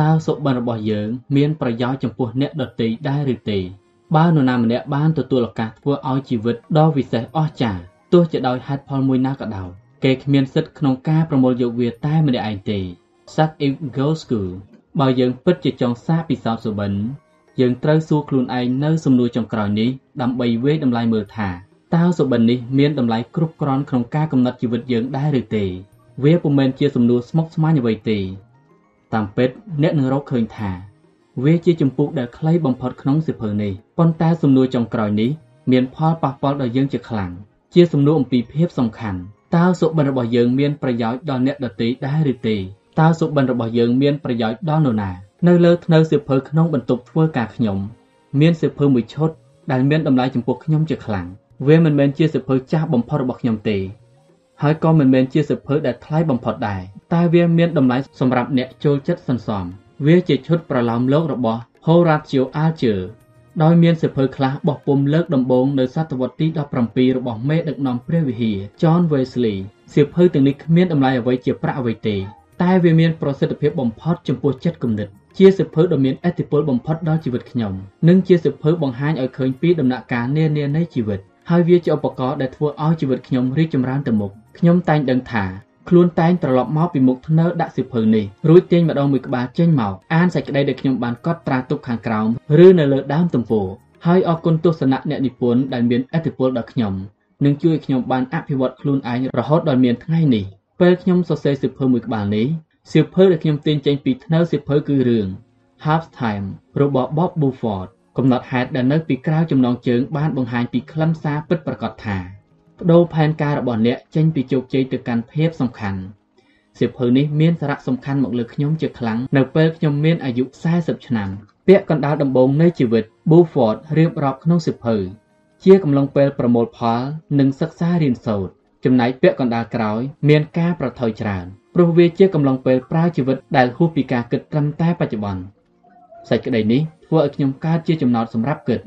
តើសុបិនរបស់យើងមានប្រយោជន៍ចំពោះអ្នកដទៃដែរឬទេបើនរណាម្នាក់បានទទួលឱកាសធ្វើឲ្យជីវិតដ៏វិសេសអស្ចារ្យទោះជាដោយហេតុផលមួយណាក៏ដោយគេគ្មានសិទ្ធិក្នុងការប្រមូលយកវាតែម្នាក់ឯងទេ Suck it go school បើយើងពិតជាចង់សារពិសោធន៍សុបិនយើងត្រូវសួរខ្លួនឯងនៅសំណួរចុងក្រោយនេះដើម្បីវាយតម្លៃមើលថាតើសុបិននេះមានតម្លៃគ្រប់គ្រាន់ក្នុងការកំណត់ជីវិតយើងដែរឬទេ វាពុំមែនជាសំណួរស្មុគស្មាញអ្វីទេ តាមពិតអ្នកនឹងរកឃើញថា វាជាចម្ពោះដែលខ្លីបំផុតក្នុងសៀវភៅនេះប៉ុន្តែសំណួរចុងក្រោយនេះមានផលប៉ះពាល់ដល់យើងជាខ្លាំងជាសំណួរអំពីភាពសំខាន់តើសុបិនរបស់យើងមានប្រយោជន៍ដល់អ្នកដទៃដែរឬទេតើសុបិនរបស់យើងមានប្រយោជន៍ដល់នរណា នៅលើធ្នើសៀវភៅក្នុងបន្ទប់ធ្វើការខ្ញុំមានសៀវភៅមួយឈុតដែលមានតម្លៃចំពោះខ្ញុំជាខ្លាំងវាមិនមែនជាសៀវភៅចាស់បំផុតរបស់ខ្ញុំទេ ហើយក៏មិនមែនជាសៀវភៅដែលថ្លៃបំផុតដែរតែវាមានតម្លៃសម្រាប់អ្នកចូលចិត្តសន្សំវាជាឈុតប្រឡោមលោករបស់ Horatio Alger ដោយមានសៀវភៅខ្លះបោះពុំលើកដំបូងនៅសតវត្សទី17របស់មេដឹកនាំព្រះវិហារ John Wesley សៀវភៅទាំងនេះគ្មានតម្លៃអ្វីជាប្រាក់អ្វីទេ តែវាមានប្រសិទ្ធភាពបំផុតចំពោះចិត្តគំនិតជាសៀវភៅដ៏មានឥទ្ធិពលបំផុតដល់ជីវិតខ្ញុំនិងជាសៀវភៅបង្ហាញឲ្យឃើញពីដំណាក់កាលនានានៃជីវិតហើយវាជាឧបករណ៍ដែលធ្វើឲ្យជីវិតខ្ញុំរីកចម្រើនទៅមុខខ្ញុំតែងដឹងថាខ្លួនតែងត្រឡប់មកពីមុខធ្នើដាក់សិភៅនេះរួចទាញម្ដងមួយក្បាលចេញមកអានសេចក្តីដែលខ្ញុំបានកត់ត្រាទុកខាងក្រោមឬនៅលើដើមទំព័រហើយអរគុណទស្សនៈអ្នកនិពន្ធដែលមានឥទ្ធិពលដល់ខ្ញុំនិងជួយឲ្យខ្ញុំបានអភិវឌ្ឍខ្លួនឯងរហូតដល់មានថ្ងៃនេះពេលខ្ញុំសរសេរសិភៅមួយក្បាលនេះសិភៅដែលខ្ញុំទាញចេញពីធ្នើសិភៅគឺរឿង Half Time របស់ Bob Buford កំណត់ហេតុដែលនៅពីក្រៅចំណងជើងបានបង្ហាញពីខ្លឹមសារពិតប្រាកដថា បដូរផែនការរបស់អ្នកចេញពីជោគជ័យទៅកាន់ភាពសំខាន់សៀវភៅនេះមានសារៈសំខាន់មកលើខ្ញុំជាខ្លាំងនៅពេលខ្ញុំមានអាយុ40ឆ្នាំពាក់កណ្ដាលដំបូងនៃជីវិត Buford រៀបរាប់ក្នុងសៀវភៅជាកំឡុងពេលប្រមូលផល និងសិក្សារៀនសូត្រចំណែកពាក់កណ្ដាលក្រោយ មានការប្រថុយច្រើនព្រោះវាជាកំឡុងពេលប្រើជីវិតដែលហួសពីការគិតត្រឹមតែបច្ចុប្បន្នសេចក្តីនេះធ្វើឲ្យខ្ញុំកើតជាចំណោទសម្រាប់គិត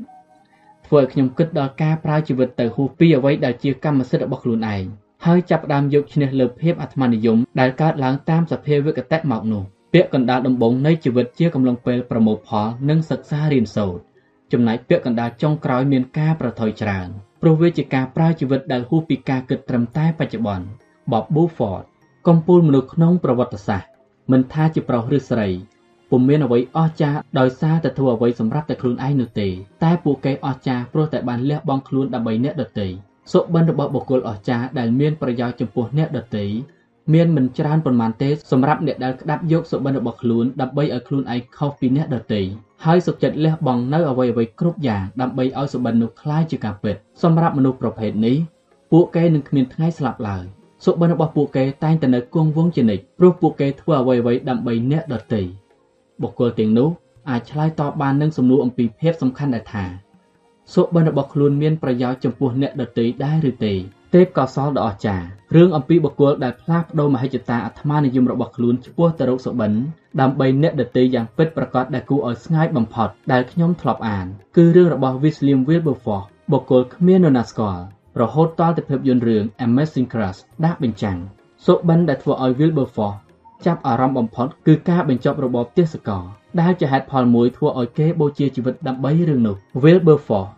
ធ្វើឲ្យខ្ញុំគិតដល់ការប្រើជីវិតទៅហួសពីអ្វីដែលជាកម្មសិទ្ធិរបស់ខ្លួនឯងហើយចាប់ផ្ដើមយកឈ្នះលើភាពអាត្មានិយមដែលកើតឡើងតាមសភាវគតិមកនោះពាក្យកណ្ដាលដំបូងនៃជីវិតជាកំឡុងពេលប្រមូលផលនិងសិក្សារៀនសូត្រចំណែកពាក្យកណ្ដាលចុងក្រោយមានការប្រថុយច្រើនព្រោះវាជាការប្រើជីវិតដែលហួសពីការគិតត្រឹមតែបច្ចុប្បន្ន Bob Buford កំពូលមនុស្សក្នុងប្រវត្តិសាស្ត្រមិនថាជាប្រុសឬស្រី ពុំមានអ្វីអស្ចារ្យដោយសារតែធ្វើអ្វីសម្រាប់តែខ្លួនឯងនោះទេតែពួកគេអស្ចារ្យព្រោះតែបានលះបង់ខ្លួនដើម្បីអ្នកដទៃសុបិនរបស់បុគ្គលអស្ចារ្យដែលមានប្រយោជន៍ចំពោះអ្នកដទៃមានមិនច្រើនប៉ុន្មានទេសម្រាប់អ្នកដែលក្តាប់យកសុបិនរបស់ខ្លួនដើម្បីឲ្យខ្លួនឯងខុសពីអ្នកដទៃហើយសុខចិត្តលះបង់នៅអ្វីអ្វីគ្រប់យ៉ាងដើម្បីឲ្យសុបិននោះคล้ายជាការពិតសម្រាប់មនុស្សប្រភេទនេះពួកគេនឹងគ្មានថ្ងៃស្លាប់ឡើយសុបិនរបស់ពួកគេតែងតែនៅគង់វង្សជានិច្ចព្រោះពួកគេធ្វើអ្វីអ្វីដើម្បីអ្នកដទៃ បុគ្គលទាំងនោះអាចឆ្លើយតបបាននឹងសំណួរអំពីភាពសំខាន់ដែលថាសុបិនរបស់ខ្លួនមានប្រយោជន៍ចំពោះអ្នកដទៃដែរឬទេទេពកោសលដ៏អស្ចារ្យរឿងអំពីបុគ្គលដែលផ្លាស់ប្ដូរមហិច្ឆតាអាត្មានិយមរបស់ខ្លួនឆ្ពោះទៅរកសុបិនដើម្បីអ្នកដទៃយ៉ាងពិតប្រាកដដែលគួរឲ្យស្ងាយបំផុតដែលខ្ញុំធ្លាប់អាន គឺរឿងរបស់ William Wilberforce បុគ្គលគ្មាននរណាស្គាល់រហូតតទៅភាពយន្តរឿង Amazing Grace ដាក់បញ្ចាំងសុបិនដែលធ្វើឲ្យ Wilberforce ចាប់អារម្មណ៍បំផុតគឺការបញ្ចប់របបទេសកលដែលជាហេតុផលមួយធ្វើឲ្យគេបូជាជីវិតដើម្បីរឿងនោះ Wilberforce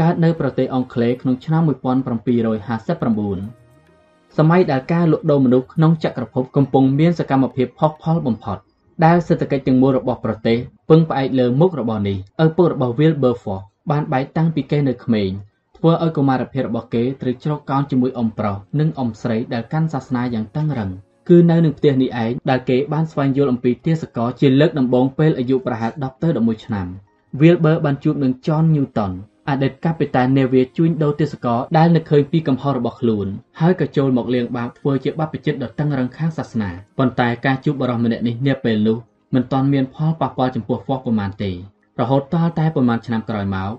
កើតនៅប្រទេសអង់គ្លេសក្នុងឆ្នាំ1759សម័យដែលការលក់ដូរមនុស្សក្នុងចក្រភពកំពុងមានសកម្មភាពផុសផុលបំផុតដែលសេដ្ឋកិច្ចទាំងមូលរបស់ប្រទេសពឹងផ្អែកលើមុខរបរនេះឪពុករបស់ Wilberforce បានបែកតាំងពីគេនៅក្មេងធ្វើឲ្យកុមារភាពរបស់គេត្រូវជ្រកកោនជាមួយអ៊ំប្រុសនិងអ៊ំស្រីដែលកាន់សាសនាយ៉ាងតឹងរ៉ឹង។ គឺនៅនឹងផ្ទះនេះឯងដែលគេបានស្វែងយល់អំពីទេសកលជាលើកដំបូងពេលអាយុប្រហែល10ទៅ11ឆ្នាំ Wilbur បានជួបនឹង John Newton អតីតកាពីតាននាវាជួញដូរទេសកលដែលនឹកឃើញពីកំហុសរបស់ខ្លួនហើយក៏ចូលមកលៀងបាបធ្វើជាបព្វជិតដ៏តឹងរ៉ឹងខាងសាសនាប៉ុន្តែការជួបបរិសម្នាក់នេះនាពេលនោះមិនទាន់មានផលប៉ះពាល់ចំពោះ Fox ប៉ុន្មានទេរហូតតតែប៉ុន្មានឆ្នាំក្រោយមក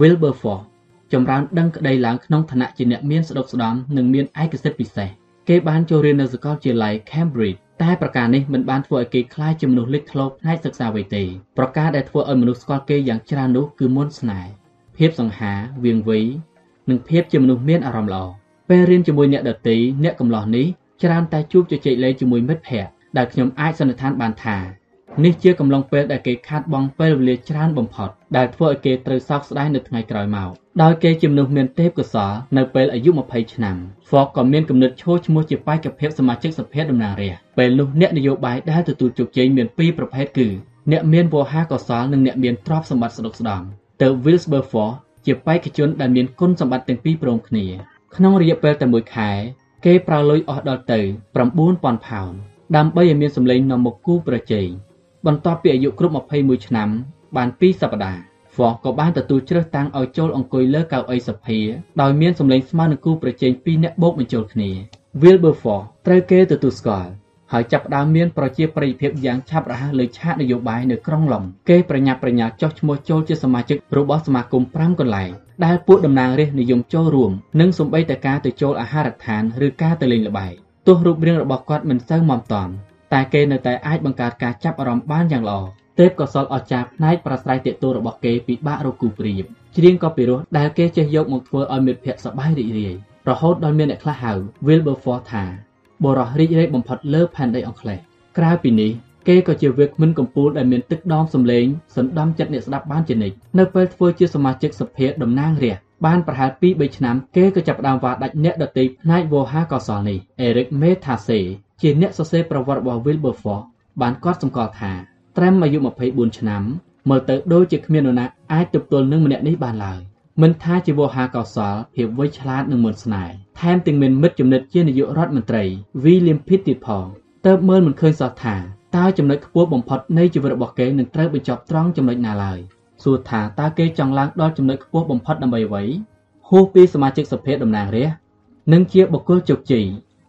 Wilberforce ចម្រើនដឹងក្តីឡើងក្នុងឋានៈជាអ្នកមានស្ដុកស្ដំនិងមានឯកសិទ្ធិពិសេស គេបានចូលរៀននៅសាកលវិទ្យាល័យ Cambridge តែប្រការនេះមិនបានធ្វើឲ្យគេខ្លាចជាមនុស្សលេចធ្លោផ្នែកសិក្សាអ្វីទេប្រការដែលធ្វើឲ្យមនុស្សស្គាល់គេយ៉ាងច្រើននោះគឺមន្តស្នេហ៍ភាពសង្ហាវៀងវៃនិងភាពជាមនុស្សមានអារម្មណ៍ល្អពេលរៀនជាមួយអ្នកដតីអ្នកកំឡោះនេះច្រើនតែជួបជជែកលេងជាមួយមិត្តភ័ក្តិដែលខ្ញុំអាចសន្និដ្ឋានបានថា នេះជាកំឡុងពេលដែលគេខាត់បងពេលវេលាច្រើនបំផុតដែលធ្វើឲ្យគេត្រូវសោកស្ដាយនៅថ្ងៃក្រោយមកដោយគេជាមនុស្សមានទេពកោសល្យនៅពេលអាយុ20ឆ្នាំ Ford ក៏មានគំនិតឈរឈ្មោះជាបេក្ខភាពសមាជិកសភាតំណាងរាស្ត្រពេលនោះអ្នកនយោបាយដែលទទួលជោគជ័យមានពីរប្រភេទគឺអ្នកមានវោហារកោសល្យនិងអ្នកមានទ្រព្យសម្បត្តិស្ដុកស្ដម្ភទៅ Wilberforce ជាបេក្ខជនដែលមានគុណសម្បត្តិទាំងពីរព្រមគ្នា ក្នុងរយៈពេលតែមួយខែ គេប្រើលុយអស់ដល់ទៅ9000ផោនដើម្បីឲ្យមានសម្លេងនាំមកគូប្រជែង បន្ទាប់ពីអាយុគ្រប់21ឆ្នាំ បាន2សប្តាហ៍ Ford ក៏បានទទួលជ្រើសតាំងឲ្យចូលអង្គុយលើកៅអីសភាដោយមានសម្លេងស្មើនឹងគូប្រជែង2នាក់បូកបញ្ចូលគ្នា Wilberforce ត្រូវគេទទួលស្គាល់ហើយចាប់ផ្ដើមមានប្រជាប្រិយភាពយ៉ាងឆាប់រហ័សលើឆាកនយោបាយនៅក្រុងឡុងគេប្រញាប់ប្រញាល់ចុះឈ្មោះចូលជាសមាជិករបស់សមាគម5កន្លែងដែលពួកតំណាងរាស្ត្រនិយមចូលរួមនិងសម្បីតែការទៅចូលអាហារដ្ឋានឬការទៅលេងល្បែងទោះរូបរាងរបស់គាត់មិនសូវមាំទាំតែ គេនៅតែអាចបង្កើតការចាប់អារម្មណ៍បានយ៉ាងល្អទេពកសលអស្ចារ្យផ្នែកប្រស្រ័យទាក់ទងរបស់គេពិបាករកគូព្រៀបច្រៀងក៏ពីរោះដែលគេចេះយកមកធ្វើឲ្យមិត្តភ័ក្តិសប្បាយរីករាយរហូតដល់មានអ្នកខ្លះហៅ Wilberforce ថាបរោះរីករាយបំផុតលើផែនដីអង់គ្លេសក្រៅពីនេះគេក៏ជាវាគ្មិនកំពូលដែលមានទឹកដមសម្លេងសន្ដំចិត្តអ្នកស្ដាប់បានជានិច្ចនៅពេលធ្វើជាសមាជិកសភាតំណាងរាស្ត្របានប្រហែល2 3ឆ្នាំគេក៏ចាប់ផ្ដើមវាដាច់អ្នកដតីផ្នែកវោហាកោសលនេះ Eric Metaxe ជាអ្នកសរសេរប្រវត្តិរបស់ Wilberforce បានកត់សម្គាល់ថាត្រឹមអាយុ24ឆ្នាំមើលទៅដូចជាគ្មាននរណាអាចទប់ទល់នឹងម្នាក់នេះបានឡើយមិនថាជាវោហាកោសលភាពវៃឆ្លាតនិងមន្តស្នេហ៍ថែមទាំងមានមិត្តចំណិតជានាយករដ្ឋមន្ត្រី William Pitt ទៀតផងតើបមើលមិនឃើញសោះថាតើចំណុចខ្ពស់បំផុតនៃជីវិតរបស់គេនឹងត្រូវបញ្ចប់ត្រង់ចំណុចណាឡើយសួរថាតើគេចង់ឡើងដល់ចំណុចខ្ពស់បំផុតដើម្បីអ្វីហួសពីសមាជិកសភាតំណាងរាស្ត្រនិងជាបុគ្គលជោគជ័យ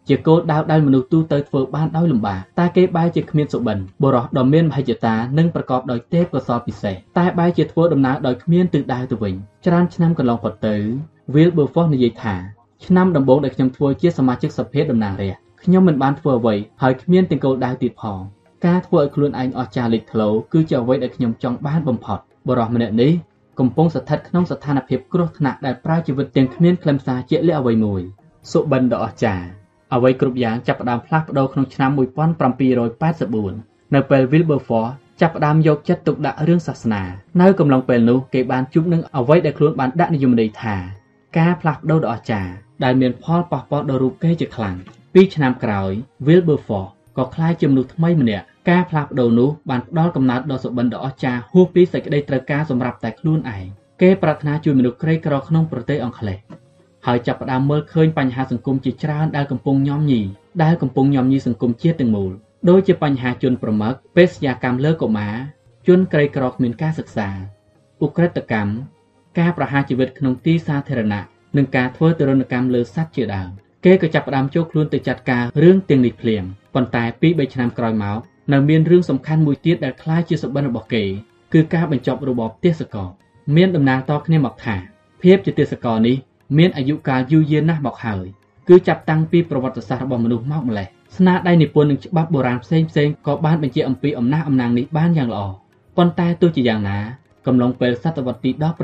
ជាគោលដៅដែលមនុស្សទូទៅធ្វើបានដោយលំបាកតែគេបែរជាគ្មានសុបិនបុរសដ៏មានមហិច្ឆតានិងប្រកបដោយទេពកោសល្យពិសេសតែបែរជាធ្វើដំណើរដោយគ្មានទិសដៅទៅវិញច្រើនឆ្នាំកន្លងផុតទៅ Wilberforce និយាយថាឆ្នាំដំបូងដែលខ្ញុំធ្វើជាសមាជិកសភាតំណាងរាស្ត្រខ្ញុំមិនបានធ្វើអ្វីហើយគ្មានទាំងគោលដៅទៀតផងការធ្វើឲ្យខ្លួនឯងអស់ចាស់លេចធ្លោគឺជាអ្វីដែលខ្ញុំចង់បានបំផុតបរិះម្នាក់នេះកំពុងស្ថិតក្នុងស្ថានភាពគ្រោះថ្នាក់ដែលប្រើជីវិតទាំងគ្មានខ្លឹមសារជាក់លាក់អ្វីមួយសុបិនដ៏អស្ចារ្យ អ្វីគ្រប់យ៉ាងចាប់ផ្ដើមផ្លាស់ប្ដូរក្នុងឆ្នាំ1784នៅពេល Wilberforce ចាប់ផ្ដើមយកចិត្តទុកដាក់រឿងសាសនានៅកំឡុងពេលនោះគេបានជួបនឹងអ្វីដែលខ្លួនបានដាក់និយមន័យថាការផ្លាស់ប្ដូរដ៏អស្ចារ្យដែលមានផលប៉ះពាល់ដល់រូបគេជាខ្លាំងពីឆ្នាំក្រោយ Wilberforce ក៏ក្លាយជាមនុស្សថ្មីម្នាក់ការផ្លាស់ប្ដូរនោះបានផ្ដល់កំណើតដ៏សុបិនដ៏អស្ចារ្យហួសពីសេចក្តីត្រូវការសម្រាប់តែខ្លួនឯងគេប្រាថ្នាជួយមនុស្សក្រីក្រក្នុងប្រទេសអង់គ្លេស ហើយចាប់ផ្ដើមមើលឃើញបញ្ហាសង្គមជាច្រើនដែលកំពុងញោមញីដែលកំពុងញោមញីសង្គមជាតិទាំងមូលដូចជាបញ្ហាជនប្រមឹកបេសកកម្មលើកុមារជនក្រីក្រគ្មានការសិក្សាឧក្រិដ្ឋកម្មការប្រហារជីវិតក្នុងទីសាធារណៈនិងការធ្វើទរណកម្មលើសត្វជាដើមគេក៏ចាប់ផ្ដើមចូលខ្លួនទៅចាត់ការរឿងទាំងនេះភ្លាមប៉ុន្តែពី3ឆ្នាំក្រោយមកនៅមានរឿងសំខាន់មួយទៀតដែលคล้ายជាសុបិនរបស់គេគឺការបញ្ចប់របបទេសកលមានដំណើរតគ្នាមកថាភាពជាទេសកលនេះ មានអាយុកាលយូរយារណាស់មកហើយគឺចាប់តាំងពីប្រវត្តិសាស្ត្ររបស់មនុស្សមកម្លេះស្នាដៃនិពន្ធនិងច្បាប់បុរាណផ្សេងផ្សេងក៏បានបញ្ជាក់អំពីអំណះអំណាងនេះបានយ៉ាងល្អប៉ុន្តែទោះជាយ៉ាងណាកំឡុងពេលសតវត្សទី16ដល់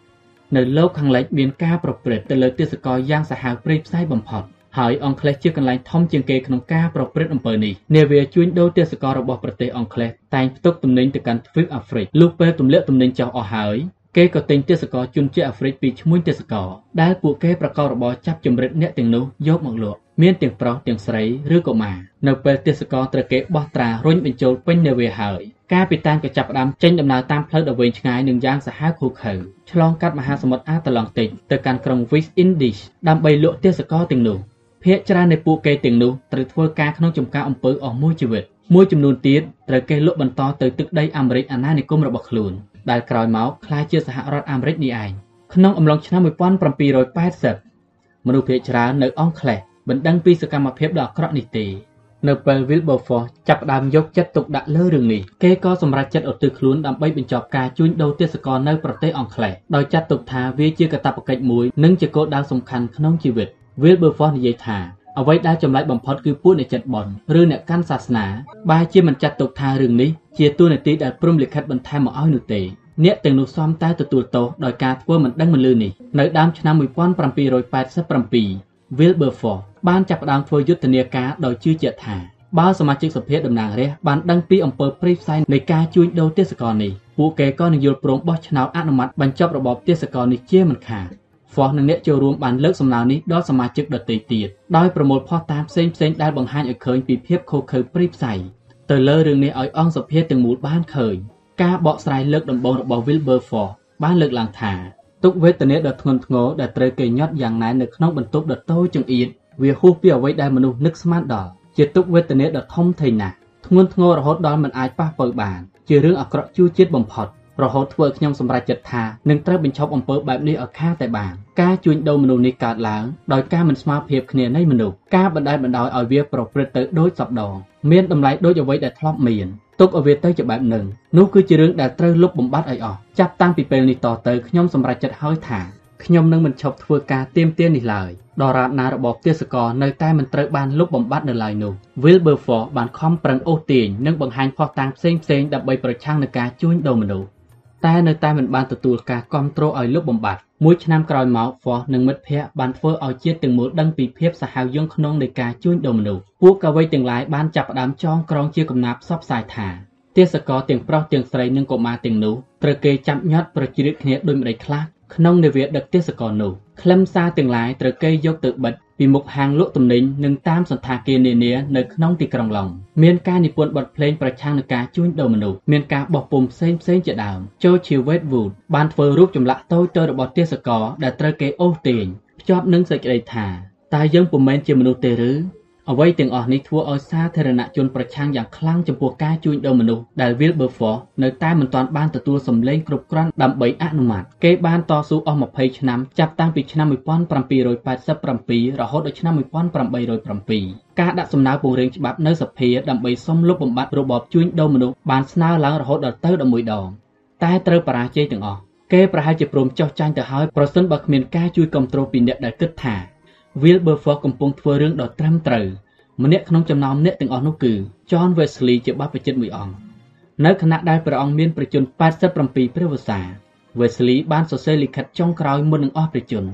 17នៅលោកខាងលិចមានការប្រព្រឹត្តទៅលើទេសកលយ៉ាងសាហាវព្រៃផ្សៃបំផុតហើយអង់គ្លេសជាកន្លែងធំជាងគេក្នុងការប្រព្រឹត្តអំពើនេះនាវាជួញដូរទេសកលរបស់ប្រទេសអង់គ្លេសតែងផ្ទុកទំនិញទៅកាន់ទ្វីបអាហ្វ្រិកលុះពេលទម្លាក់ទំនិញចោលអស់ហើយ គេក៏ទិញទេសកលជនជាតិអាហ្វ្រិកពីឈ្មួញទេសកលដែលពួកគេប្រកបរបរចាប់ចម្រិតអ្នកទាំងនោះយកមកលក់មានទាំងប្រុសទាំងស្រីឬកុមារនៅពេលទេសកលត្រូវគេបោះត្រារុញបញ្ចូលពេញនាវាហើយការពីតានក៏ចាប់ផ្ដើមចេញដំណើរតាមផ្លូវដ៏វែងឆ្ងាយនិងយ៉ាងសាហាវឃោឃៅឆ្លងកាត់មហាសមុទ្រអាត្លង់តិកទៅកាន់ក្រុង West Indies ដើម្បីលក់ទេសកលទាំងនោះភាគច្រើននៃពួកគេទាំងនោះត្រូវធ្វើការក្នុងចំការអំពើអស់មួយជីវិតមួយចំនួនទៀតត្រូវគេលក់បន្តទៅទឹកដីអាមេរិកអាណានិគមរបស់ខ្លួន ដែលក្រោយមកក្លាយជាសហរដ្ឋអាមេរិកនេះឯងក្នុងអំឡុងឆ្នាំ1780មនុស្សភាគច្រើននៅអង់គ្លេសមិនដឹងពីសកម្មភាពដ៏អាក្រក់នេះទេនៅពេល Wilberforce ចាប់ផ្ដើមយកចិត្តទុកដាក់លើរឿងនេះគេក៏សម្រេចចិត្តឧទ្ទិសខ្លួនដើម្បីបញ្ចប់ការជួញដូរទេសកលនៅប្រទេសអង់គ្លេសដោយចាត់ទុកថាវាជាកាតព្វកិច្ចមួយនិងជាគោលដៅសំខាន់ក្នុងជីវិត Wilberforce និយាយថា អ្វីដែលចម្លែកបំផុតគឺពួកអ្នកចិត្តបន់ឬអ្នកកាន់សាសនាបែរជាមិនចាត់ទុកថារឿងនេះជាទួនាទីដែលព្រំលិខិតបន្ថែមមកឲ្យនោះទេអ្នកទាំងនោះសមតែទទួលទោសដោយការធ្វើមិនដឹងមិនលឺនេះនៅដើមឆ្នាំ1787 Wilberforce បានចាប់ផ្ដើមធ្វើយុទ្ធនាការដោយជឿជាក់ថាបើសមាជិកសភាតំណាងរាស្ត្របានដឹងពីអំពើព្រៃផ្សៃនៃការជួញដូរទេសកលនេះពួកគេក៏នឹងយល់ព្រមបោះឆ្នោតអនុម័តបញ្ចប់របបទេសកលនេះជាមិនខាន Fox និងអ្នកចូលរួមបានលើកសំណើនេះដល់សមាជិកដទៃទៀតដោយប្រមូលភស្តុតាងផ្សេងផ្សេងដែលបង្ហាញឲ្យឃើញពីភាពខុសខើព្រៃផ្សៃទៅលើរឿងនេះឲ្យអង្គសភាទាំងមូលបានឃើញការបកស្រាយលើកដំបូងរបស់ Wilberforce បានលើកឡើងថាទុកវេទនាដ៏ធ្ងន់ធ្ងរដែលត្រូវគេញ៉ាត់យ៉ាងណែននៅក្នុងបន្ទប់ដ៏តូចចង្អៀតវាហួសពីអ្វីដែលមនុស្សនឹកស្មានដល់ជាទុកវេទនាដ៏ធំធេងណាស់ធ្ងន់ធ្ងររហូតដល់មិនអាចប៉ះពើបាន ជារឿងអាក្រក់ជួជាតិបំផុត រហូតធ្វើខ្ញុំសម្រេចចិត្តថានឹងត្រូវបញ្ឈប់អំពើបែបនេះឲ្យខាតែបានការជួញដូរមនុស្សនេះកើតឡើងដោយការមិនស្មើភាពគ្នានៃមនុស្សការបណ្តែតបណ្តោយឲ្យវាប្រព្រឹត្តទៅដូចសពដងមានតម្លៃដូចអ្វីដែលធ្លាប់មានទុកឲ្យវាទៅជាបែបនឹងនោះគឺជារឿងដែលត្រូវលុបបំបាត់ឲ្យអស់ចាប់តាំងពីពេលនេះតទៅខ្ញុំសម្រេចចិត្តហើយថាខ្ញុំនឹងមិនឈប់ធ្វើការទៀមទាននេះឡើយដរាបណារបបទេសកលនៅតែមិនត្រូវបានលុបបំបាត់នៅឡើយនោះ Wilberforce បានខំប្រឹងអូសទាញនិងបង្ហាញភស្តុតាងផ្សេងៗដើម្បីប្រឆាំងនឹងការជួញដូរមនុស្ស តែនៅតែមិនបានទទួលការគ្រប់គ្រងឲ្យលុបបំបាត់មួយឆ្នាំក្រោយមក Foss និងមិត្តភ័ក្តិបានធ្វើឲ្យជាតិទាំងមូលដឹងពីភាពសាហាវយង់ក្នុងនៃការជួញដូរមនុស្សពួកកវីទាំងឡាយបានចាប់ផ្ដើមចងក្រងជាកំណាព្យផ្សព្វផ្សាយថាទេសកលទាំងប្រុសទាំងស្រីនិងកុមារទាំងនោះត្រូវគេចាប់ញាត់ប្រជ្រៀតគ្នាដូចម្តេចខ្លះក្នុងនាវាដឹកទេសកលនោះខ្លឹមសារទាំងឡាយត្រូវគេយកទៅបិទ ពីមុខហាងលក់ទំនិញនិងតាមសន្តាគារនានានៅក្នុងទីក្រុងឡុងមានការនិពន្ធបទភ្លេងប្រឆាំងនឹងការជួញដូរមនុស្សមានការបោះពុម្ពផ្សេងផ្សេងជាដើមចូលជា Wedgwood បានធ្វើរូបចម្លាក់តូចទៅរបស់ទេសកលដែលត្រូវគេអូសទាញភ្ជាប់នឹងសេចក្តីថាតើយើងពុំមែនជាមនុស្សទេឬ អ្វីទាំងអស់នេះធ្វើឲ្យសាធារណជនប្រឆាំងយ៉ាងខ្លាំងចំពោះការជួញដូរមនុស្សដែល Wilberforce នៅតែមិនទាន់បានទទួលសម្លេងគ្រប់គ្រាន់ដើម្បីអនុម័តគេបានតស៊ូអស់20ឆ្នាំចាប់តាំងពីឆ្នាំ1787រហូតដល់ឆ្នាំ1807ការដាក់សំណើពង្រៀងច្បាប់នៅសភាដើម្បីសុំលុបបំបាត់របបជួញដូរមនុស្សបានស្នើឡើងរហូតដល់ទៅ11ដងតែត្រូវបរាជ័យទាំងអស់គេប្រហែលជាព្រមចោះចាញ់ទៅហើយប្រសិនបើគ្មានការជួយគ្រប់គ្រងពីអ្នកដែលគិតថា Wilberforce កំពុងធ្វើរឿងដ៏ត្រឹមត្រូវម្នាក់ក្នុងចំណោមអ្នកទាំងអស់នោះគឺ John Wesley ជាបព្វជិតមួយអង្គនៅខណៈដែលព្រះអង្គមានប្រជញ្ញ87ព្រះវស្សា Wesley បានសរសេរលិខិតចុងក្រោយមុននឹងអស់ព្រះជន្ម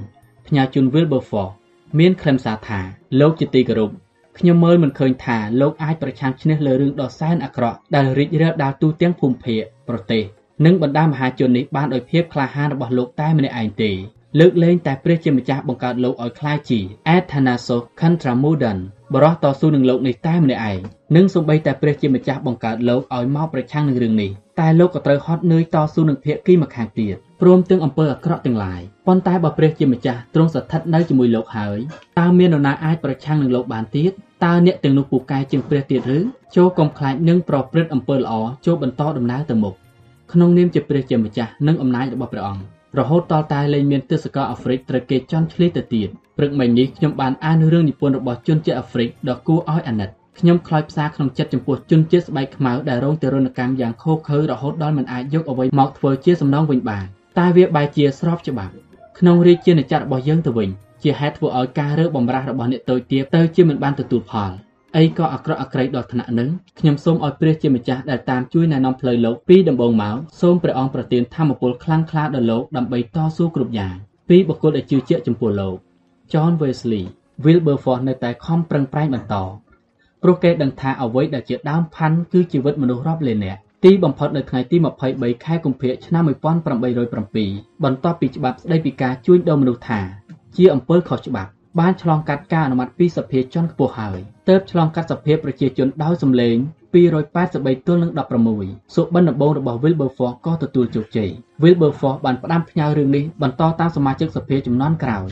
ផ្ញើជូន Wilberforce មានខ្លឹមសារថាលោកជាទីគោរពខ្ញុំមើលមិនឃើញថាលោកអាចប្រឆាំងឈ្នះលើរឿងដ៏សែនអាក្រក់ដែលរីករាលដាលទូទាំងភូមិភាគប្រទេសនិងបណ្ដាមហាជននេះបានដោយភាពក្លាហានរបស់លោកតែម្នាក់ឯងទេ លើកលែងតែព្រះជាម្ចាស់បង្កើតលោកឲ្យคล้ายជា Athanasos Contramudan បរោះតស៊ូនឹងលោកនេះតែម្នាក់ឯងនិងសូម្បីតែព្រះជាម្ចាស់បង្កើតលោកឲ្យមកប្រឆាំងនឹងរឿងនេះតែលោកក៏ត្រូវហត់នឿយតស៊ូនឹងភាគីម្ខាងទៀតព្រមទាំងអំពើអាក្រក់ទាំងឡាយប៉ុន្តែបើព្រះជាម្ចាស់ទ្រង់ស្ថិតនៅជាមួយលោកហើយតើមាននរណាអាចប្រឆាំងនឹងលោកបានទៀតតើអ្នកទាំងនោះពូកែជាងព្រះទៀតឬចូលកុំខ្លាចនឹងប្រព្រឹត្តអំពើល្អចូលបន្តដំណើរទៅមុខក្នុងនាមជាព្រះជាម្ចាស់និងអំណាចរបស់ព្រះអង្គ រហូតតតែលែងមានទិសកលអាហ្វ្រិកត្រូវគេចន់ឆ្លៀតទៅទៀតព្រឹកមិញនេះខ្ញុំបានអានរឿងនិពន្ធរបស់ជនជាតិអាហ្វ្រិកដ៏គួរឲ្យអាណិតខ្ញុំខ្លោចផ្សាក្នុងចិត្តចំពោះជនជាតិស្បែកខ្មៅដែលរងទរណកម្មយ៉ាងឃោរឃៅរហូតដល់មិនអាចយកអ្វីមកធ្វើជាសំណងវិញបានតែវាបែរជាស្របច្បាប់ក្នុងរាជាណាចក្ររបស់យើងទៅវិញជាហេតុធ្វើឲ្យការរើបំរាស់របស់អ្នកតូចទាបទៅជាមិនបានទទួលផល អីក៏អាក្រក់អាក្រៃដល់ថ្នាក់នឹងខ្ញុំសូមឲ្យព្រះជាម្ចាស់ដែលតាមជួយណែនាំផ្លូវលោកពីដំបូងមកសូមព្រះអង្គប្រទានធម៌ពលខ្លាំងក្លាដល់លោកដើម្បីតស៊ូគ្រប់យ៉ាងពីបុគ្គលដែលជឿជាក់ចំពោះលោក John Wesley Wilberforce នៅតែខំប្រឹងប្រែងបន្តព្រោះគេដឹងថាអ្វីដែលជាដើមផាន់គឺជីវិតមនុស្សរាប់លាននាក់ទីបំផុតនៅថ្ងៃទី23ខែកុម្ភៈឆ្នាំ1807បន្ទាប់ពីច្បាប់ស្តីពីការជួញដូរមនុស្សថា ជាអំពើខុសច្បាប់ បានឆ្លងកាត់ការអនុម័តពីសភាជាន់ខ្ពស់ហើយទើបឆ្លងកាត់សភាប្រជាជនដោយសម្លេង283ទល់នឹង16សុបិនដំបូងរបស់ Wilberforce ក៏ទទួលជោគជ័យ Wilberforce បានផ្ដាំផ្ញើរឿងនេះបន្តតាមសមាជិកសភាចំនួនក្រោយ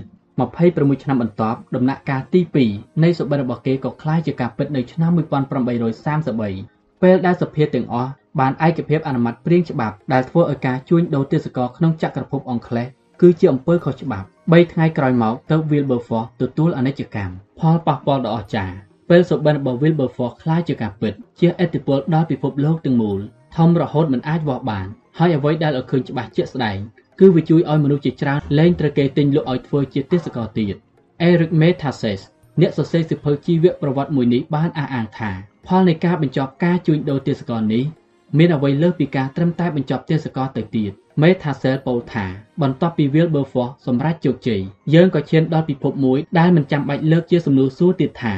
26ឆ្នាំបន្ទាប់ដំណាក់កាលទី2នៃសុបិនរបស់គេក៏คล้ายជាការពិតនៅឆ្នាំ1833ពេលដែលសភាទាំងអស់បានឯកភាពអនុម័តព្រៀងច្បាប់ដែលធ្វើឲ្យការជួញដូរទេសកលក្នុងចក្រភពអង់គ្លេស គឺជាអំពើខុសច្បាប់3ថ្ងៃក្រោយមកទៅ Wilberforce ទទួលអនិច្ចកម្មផលប៉ះពាល់ដ៏អស្ចារ្យពេលសុបិនរបស់ Wilberforce คล้ายជាការពិតជាឥទ្ធិពលដល់ពិភពលោកទាំងមូលធំរហូតមិនអាចវាស់បានហើយអ្វីដែលឲ្យឃើញច្បាស់ជាក់ស្ដែងគឺវាជួយឲ្យមនុស្សជាច្រើនលែងត្រូវគេទិញលក់ឲ្យធ្វើជាទេសកលទៀត Eric Metaxas អ្នកសរសេរសៀវភៅជីវប្រវត្តិមួយនេះបានអះអាងថាផលនៃការបញ្ចប់ការជួញដូរទេសកលនេះមានអ្វីលើសពីការត្រឹមតែបញ្ចប់ទេសកលទៅទៀត មេថាសែលពោលថាបន្ទាប់ពី Wilberforce សម្រេចជោគជ័យយើងក៏ឈានដល់ពិភពមួយដែលមិនចាំបាច់លើកជាសំណួរសួរទៀតថា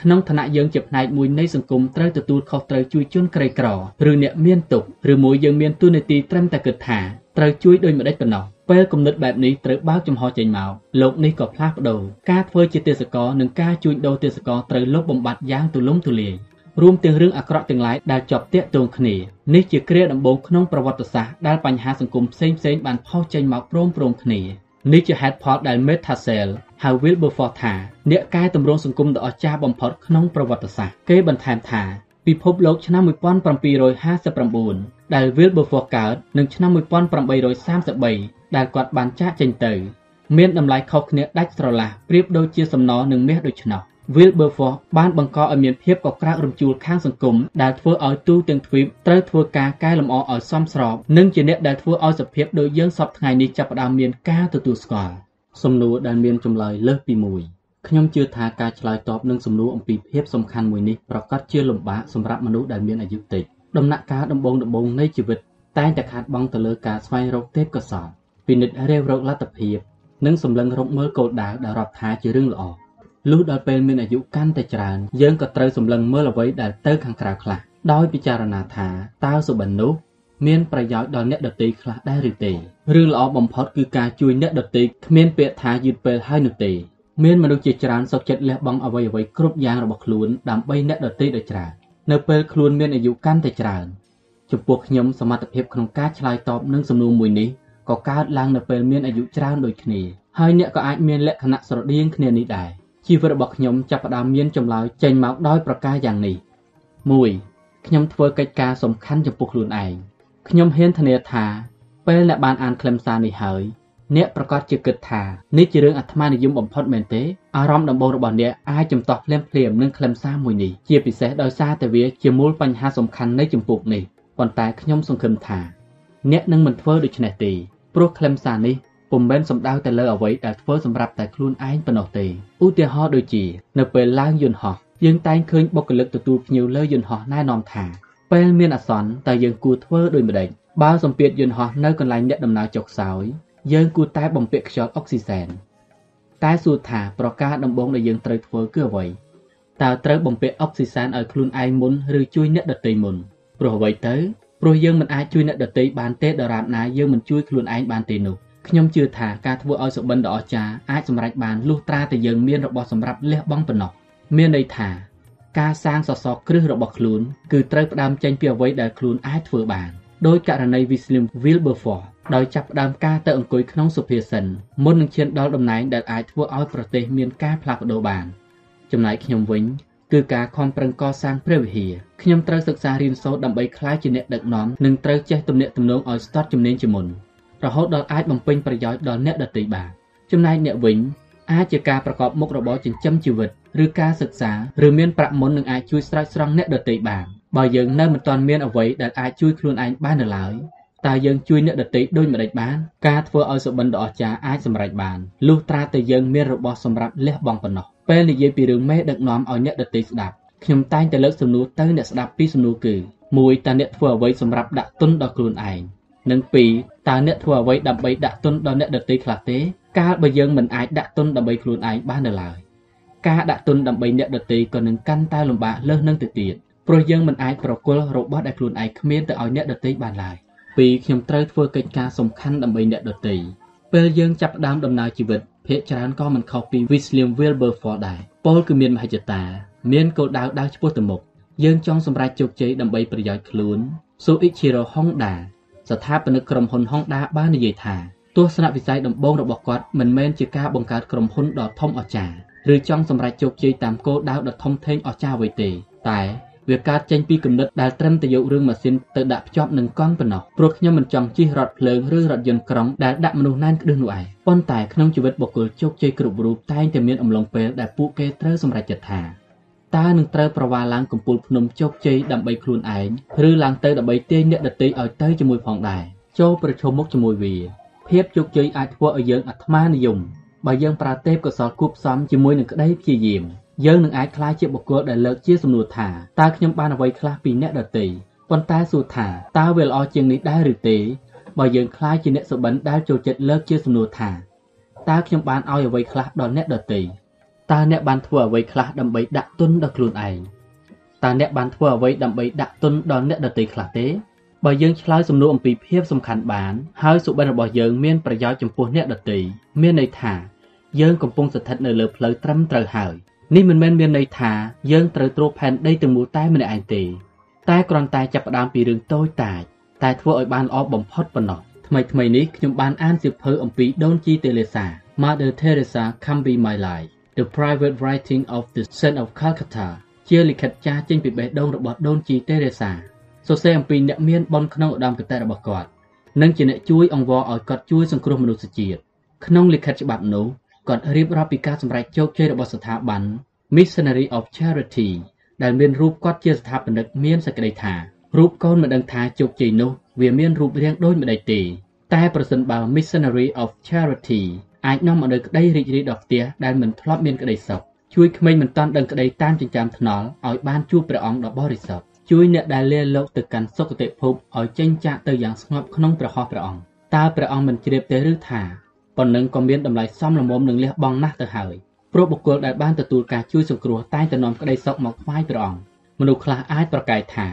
ក្នុងឋានៈយើងជាផ្នែកមួយនៃសង្គមត្រូវទទួលខុសត្រូវជួយជនក្រីក្រឬអ្នកមានទុក្ខឬមួយយើងមានទូនាទីត្រឹមតែគិតថាត្រូវជួយដោយម្ដេចប៉ុណ្ណោះពេលគំនិតបែបនេះត្រូវបើកចំហចេញមកលោកនេះក៏ផ្លាស់ប្ដូរការធ្វើជាទេសកលនិងការជួញដូរទេសកលត្រូវលុបបំបាត់យ៉ាងទូលំទូលាយ រួមទាំងរឿងអាក្រក់ទាំងឡាយដែលជាប់ទាក់ទងគ្នានេះជាគ្រាដំបូងក្នុងប្រវត្តិសាស្ត្រដែលបញ្ហាសង្គមផ្សេងៗបានផុសចេញមកព្រមព្រំគ្នានេះជាហេតុផលដែល Metasel ហៅ Wilberforce ថាអ្នកកែតម្រង់សង្គមដ៏អស្ចារ្យបំផុតក្នុងប្រវត្តិសាស្ត្រគេបន្ថែមថាពិភពលោកឆ្នាំ1759ដែល Wilberforce កើតនិងឆ្នាំ1833ដែលគាត់បានចាកចេញទៅ មានតម្លៃខុសគ្នាដាច់ស្រឡះប្រៀបដូចជាសំណនិងមាសដូច្នោះ Wilberforce បានបង្កឲ្យមានភាពកក្រើករំជួលខាងសង្គមដែលធ្វើឲ្យទូទាំងទ្វីបត្រូវធ្វើការកែលម្អឲ្យសមស្របនិងជាអ្នកដែលធ្វើឲ្យសភាពដូចយើងសពថ្ងៃនេះចាប់ផ្ដើមមានការទទួលស្គាល់សំណួរដែលមានចម្លើយលើសពីមួយខ្ញុំជឿថាការឆ្លើយតបនឹងសំណួរអំពីភាពសំខាន់មួយនេះប្រកាសជាលំបាកសម្រាប់មនុស្សដែលមានអាយុតិចដំណាក់កាលដំបូងដំបូងនៃជីវិតតែងតែខាតបង់ទៅលើការស្វែងរកទេពកោសល្យពិនិត្យរាវរកលទ្ធភាព និងសម្លឹងរកមើលគោលដៅដែលរាប់ថាជារឿងល្អ លុះដល់ពេលមានអាយុកាន់តែច្រើនយើងក៏ត្រូវសម្លឹងមើលអ្វីដែលទៅខាងក្រៅខ្លះដោយពិចារណាថាតើសុបិននោះមានប្រយោជន៍ដល់អ្នកដទៃខ្លះដែរឬទេរឿងល្អបំផុតគឺការជួយអ្នកដទៃគ្មានពាក្យថាយឺតពេលហើយនោះទេមានមនុស្សជាច្រើនសុខចិត្តលះបង់អ្វីអ្វីគ្រប់យ៉ាងរបស់ខ្លួនដើម្បីអ្នកដទៃដោយច្រើននៅពេលខ្លួនមានអាយុកាន់តែច្រើនចំពោះខ្ញុំសមត្ថភាពក្នុងការឆ្លើយតបនឹងសំណួរមួយនេះក៏កើតឡើងនៅពេលមានអាយុច្រើនដូចគ្នាហើយអ្នកក៏អាចមានលក្ខណៈស្រដៀងគ្នានេះដែរ ជីវិតរបស់ខ្ញុំចាប់ផ្ដើមមានចម្លើយចេញមកដោយប្រការយ៉ាងនេះ 1. ខ្ញុំធ្វើកិច្ចការសំខាន់ចំពោះខ្លួនឯងខ្ញុំហ៊ានធានាថាពេលអ្នកបានអានខ្លឹមសារនេះហើយអ្នកប្រកាសជាគិតថានេះជារឿងអាត្មានិយមបំផុតមែនទេអារម្មណ៍ដំបូងរបស់អ្នកអាចចំទាស់ភ្លាមភ្លាមនឹងខ្លឹមសារមួយនេះជាពិសេសដោយសារតែវាជាមូលបញ្ហាសំខាន់នៃចម្ពោះនេះប៉ុន្តែខ្ញុំសង្ឃឹមថា អ្នកនឹងមិនធ្វើដូច្នេះទេព្រោះខ្លឹមសារនេះ ពុំមែនសំដៅតែលើអ្វីដែលធ្វើសម្រាប់តែខ្លួនឯងប៉ុណ្ណោះទេឧទាហរណ៍ដូចជា នៅពេលឡើងយន្តហោះយើងតែងឃើញបុគ្គលិកទទួលភ្ញៀវលើយន្តហោះណែនាំថាពេលមានអាសន្នតើយើងគួរធ្វើដូចម្តេចបើសម្ពាធយន្តហោះនៅកន្លែងអ្នកដំណើរចុះខ្សោយយើងគួរតែបំពាក់ខ្យល់អុកស៊ីសែនតែសួរថាប្រការដំបូងដែលយើងត្រូវធ្វើគឺអ្វីតើត្រូវបំពាក់អុកស៊ីសែនឲ្យខ្លួនឯងមុនឬជួយអ្នកដទៃមុនព្រោះអ្វីទៅព្រោះយើងមិនអាចជួយអ្នកដទៃបានទេដរាបណាយើងមិនជួយខ្លួនឯងបានទេនោះ ខ្ញុំជឿថាការធ្វើឲ្យសុបិនដ៏អស្ចារ្យអាចសម្រេចបានលុះត្រាតែយើងមានរបស់សម្រាប់លះបង់ប៉ុណ្ណោះមានន័យថាការសាងសសរគ្រឹះរបស់ខ្លួនគឺត្រូវផ្ដើមចេញពីអ្វីដែលខ្លួនអាចធ្វើបានដោយករណី William Wilberforce ដោយចាប់ផ្ដើមការទៅអង្គុយក្នុងសុភាសិនមុននឹងឈានដល់តំណែងដែលអាចធ្វើឲ្យប្រទេសមានការផ្លាស់ប្ដូរបានចំណែកខ្ញុំវិញគឺការខំប្រឹងកសាងព្រះវិហារខ្ញុំត្រូវសិក្សារៀនសូត្រដើម្បីក្លាយជាអ្នកដឹកនាំនិងត្រូវចេះទំនាក់ទំនងឲ្យស្ទាត់ជំនាញជាមុន រហូតដល់អាចបំពេញប្រយោជន៍ដល់អ្នកដទៃបានចំណែកអ្នកវិញអាចជាការប្រកបមុខរបរចិញ្ចឹមជីវិតឬការសិក្សាឬមានប្រាក់មុននឹងអាចជួយស្រោចស្រង់អ្នកដទៃបានបើយើងនៅមិនទាន់មានអ្វីដែលអាចជួយខ្លួនឯងបាននៅឡើយតើយើងជួយអ្នកដទៃដូចម្តេចបានការធ្វើឲ្យសុបិនដ៏អស្ចារ្យអាចសម្រេចបានលុះត្រាតែយើងមានរបស់សម្រាប់លះបង់ប៉ុណ្ណោះពេលនិយាយពីរឿងមេដឹកនាំឲ្យអ្នកដទៃស្ដាប់ខ្ញុំតែងតែលើកសំណួរទៅអ្នកស្ដាប់ពីសំណួរគឺ1តើអ្នកធ្វើអ្វីសម្រាប់ដាក់ទុនដល់ខ្លួនឯង និង2តើអ្នកធ្វើអ្វីដើម្បីដាក់ទុនដល់អ្នកដទៃខ្លះទេ កាលបើយើងមិនអាចដាក់ទុនដើម្បីខ្លួនឯងបាននៅឡើយការដាក់ទុនដើម្បីអ្នកដទៃក៏នឹងកាន់តែលំបាកលើសនឹងទៅទៀតព្រោះយើងមិនអាចប្រគល់របស់ដែលខ្លួនឯងគ្មានទៅឲ្យអ្នកដទៃបានឡើយពីខ្ញុំត្រូវធ្វើកិច្ចការសំខាន់ដើម្បីអ្នកដទៃពេលយើងចាប់ផ្ដើមដំណើរជីវិតភាគច្រើនក៏មិនខុសពី William Wilberforce ដែរពលគឺមានមហិច្ឆតាមានគោលដៅដើរឆ្ពោះទៅមុខយើងចង់សម្រេចជោគជ័យដើម្បីប្រយោជន៍ខ្លួន Soichiro Honda ស្ថាបនិកក្រុមហ៊ុន Honda បាននិយាយថាទស្សនវិស័យដំបូងរបស់គាត់មិនមែនជាការបង្កើតក្រុមហ៊ុនដ៏ធំអស្ចារ្យឬចង់សម្រេចជោគជ័យតាមគោលដៅដ៏ធំធេងអស្ចារ្យអ្វីទេ តែវាកើតចេញពីគំនិតដែលត្រឹមតែយករឿងម៉ាស៊ីនទៅដាក់ភ្ជាប់នឹងកង់ប៉ុណ្ណោះព្រោះខ្ញុំមិនចង់ជិះរថភ្លើងឬរថយន្តក្រុងដែលដាក់មនុស្សណែនក្ដឹសនោះឯងប៉ុន្តែក្នុងជីវិតបុគ្គលជោគជ័យគ្រប់រូបតែងតែមានអំឡុងពេលដែលពួកគេត្រូវសម្រេចចិត្តថា តើនឹងត្រូវប្រវាឡើងកំពូលភ្នំជោគជ័យដើម្បីខ្លួនឯងឬឡើងទៅដើម្បីទាញអ្នកដទៃឲ្យទៅជាមួយផងដែរចូលប្រឈមមុខជាមួយវា ភាពជោគជ័យអាចធ្វើឲ្យយើងអាត្មានិយមបើយើងប្រើទេពកោសលគូបផ្សំជាមួយនឹងក្តីព្យាយាមយើងនឹងអាចក្លាយជាបុគ្គលដែលលើកជាសំណួរថាតើខ្ញុំបានអ្វីខ្លះពីអ្នកដទៃប៉ុន្តែសួរថាតើវាល្អជាងនេះដែរឬទេបើយើងក្លាយជាអ្នកសុបិនដែលចូលចិត្តលើកជាសំណួរថាតើខ្ញុំបានឲ្យអ្វីខ្លះដល់អ្នកដទៃ តើអ្នកបានធ្វើអ្វីខ្លះដើម្បីដាក់ទុនដល់ខ្លួនឯងតើអ្នកបានធ្វើអ្វីដើម្បីដាក់ទុនដល់អ្នកដទៃខ្លះទេបើយើងឆ្លើយសំណួរអំពីភាពសំខាន់បានហើយសុបិនរបស់យើងមានប្រយោជន៍ចំពោះអ្នកដទៃមានន័យថាយើងកំពុងស្ថិតនៅលើផ្លូវត្រឹមត្រូវហើយនេះមិនមែនមានន័យថាយើងត្រូវត្រួតផែនដីទាំងមូលតែម្នាក់ឯងទេតែគ្រាន់តែចាប់ផ្ដើមពីរឿងតូចតាចតែធ្វើឲ្យបានល្អបំផុតប៉ុណ្ណោះថ្មីថ្មីនេះខ្ញុំបានអានសៀវភៅអំពីដូនជីតេលេសា Mother Teresa Can Be My Life The Private Writing of the Saint of Calcutta ជាលិខិតចាស់ចេញពីបេះដូងរបស់ដូនជីតេរេសាសរសេរអំពីអ្នកមានបនក្នុងឧត្តមគតិរបស់គាត់និងជាអ្នកជួយអង្វរឲ្យគាត់ជួយសង្គ្រោះមនុស្សជាតិក្នុងលិខិតច្បាប់នោះគាត់រៀបរាប់ពីការសម្រេចជោគជ័យរបស់ស្ថាប័ន Missionary of Charity ដែលមានរូបគាត់ជាស្ថាបនិកមានសេចក្តីថារូបកូនមិនដឹងថាជោគជ័យនោះវាមានរូបរាងដូចម្ដេចទេតែប្រសិនបើ Missionary of Charity អាចនាំមកនូវក្តីរីករាយដល់ផ្ទះដែលមិនធ្លាប់មានក្តីសុខជួយក្មេងមិនតាន់ដឹងក្តីតាមចិញ្ចើមថ្នល់ឲ្យបានជួបព្រះអង្គដ៏បរិសុទ្ធជួយអ្នកដែលលាលោកទៅកាន់សុគតិភពឲ្យចេញចាកទៅយ៉ាងស្ងប់ក្នុងព្រះហស្ថព្រះអង្គតើព្រះអង្គមិនជ្រាបទេឬថាប៉ុណ្ណឹងក៏មានតម្លៃសមល្មមនឹងលះបង់ណាស់ទៅហើយព្រោះបុគ្គលដែលបានទទួលការជួយសង្គ្រោះតែងតែនាំក្តីសុខមកថ្វាយព្រះអង្គមនុស្សខ្លះអាចប្រកែកថា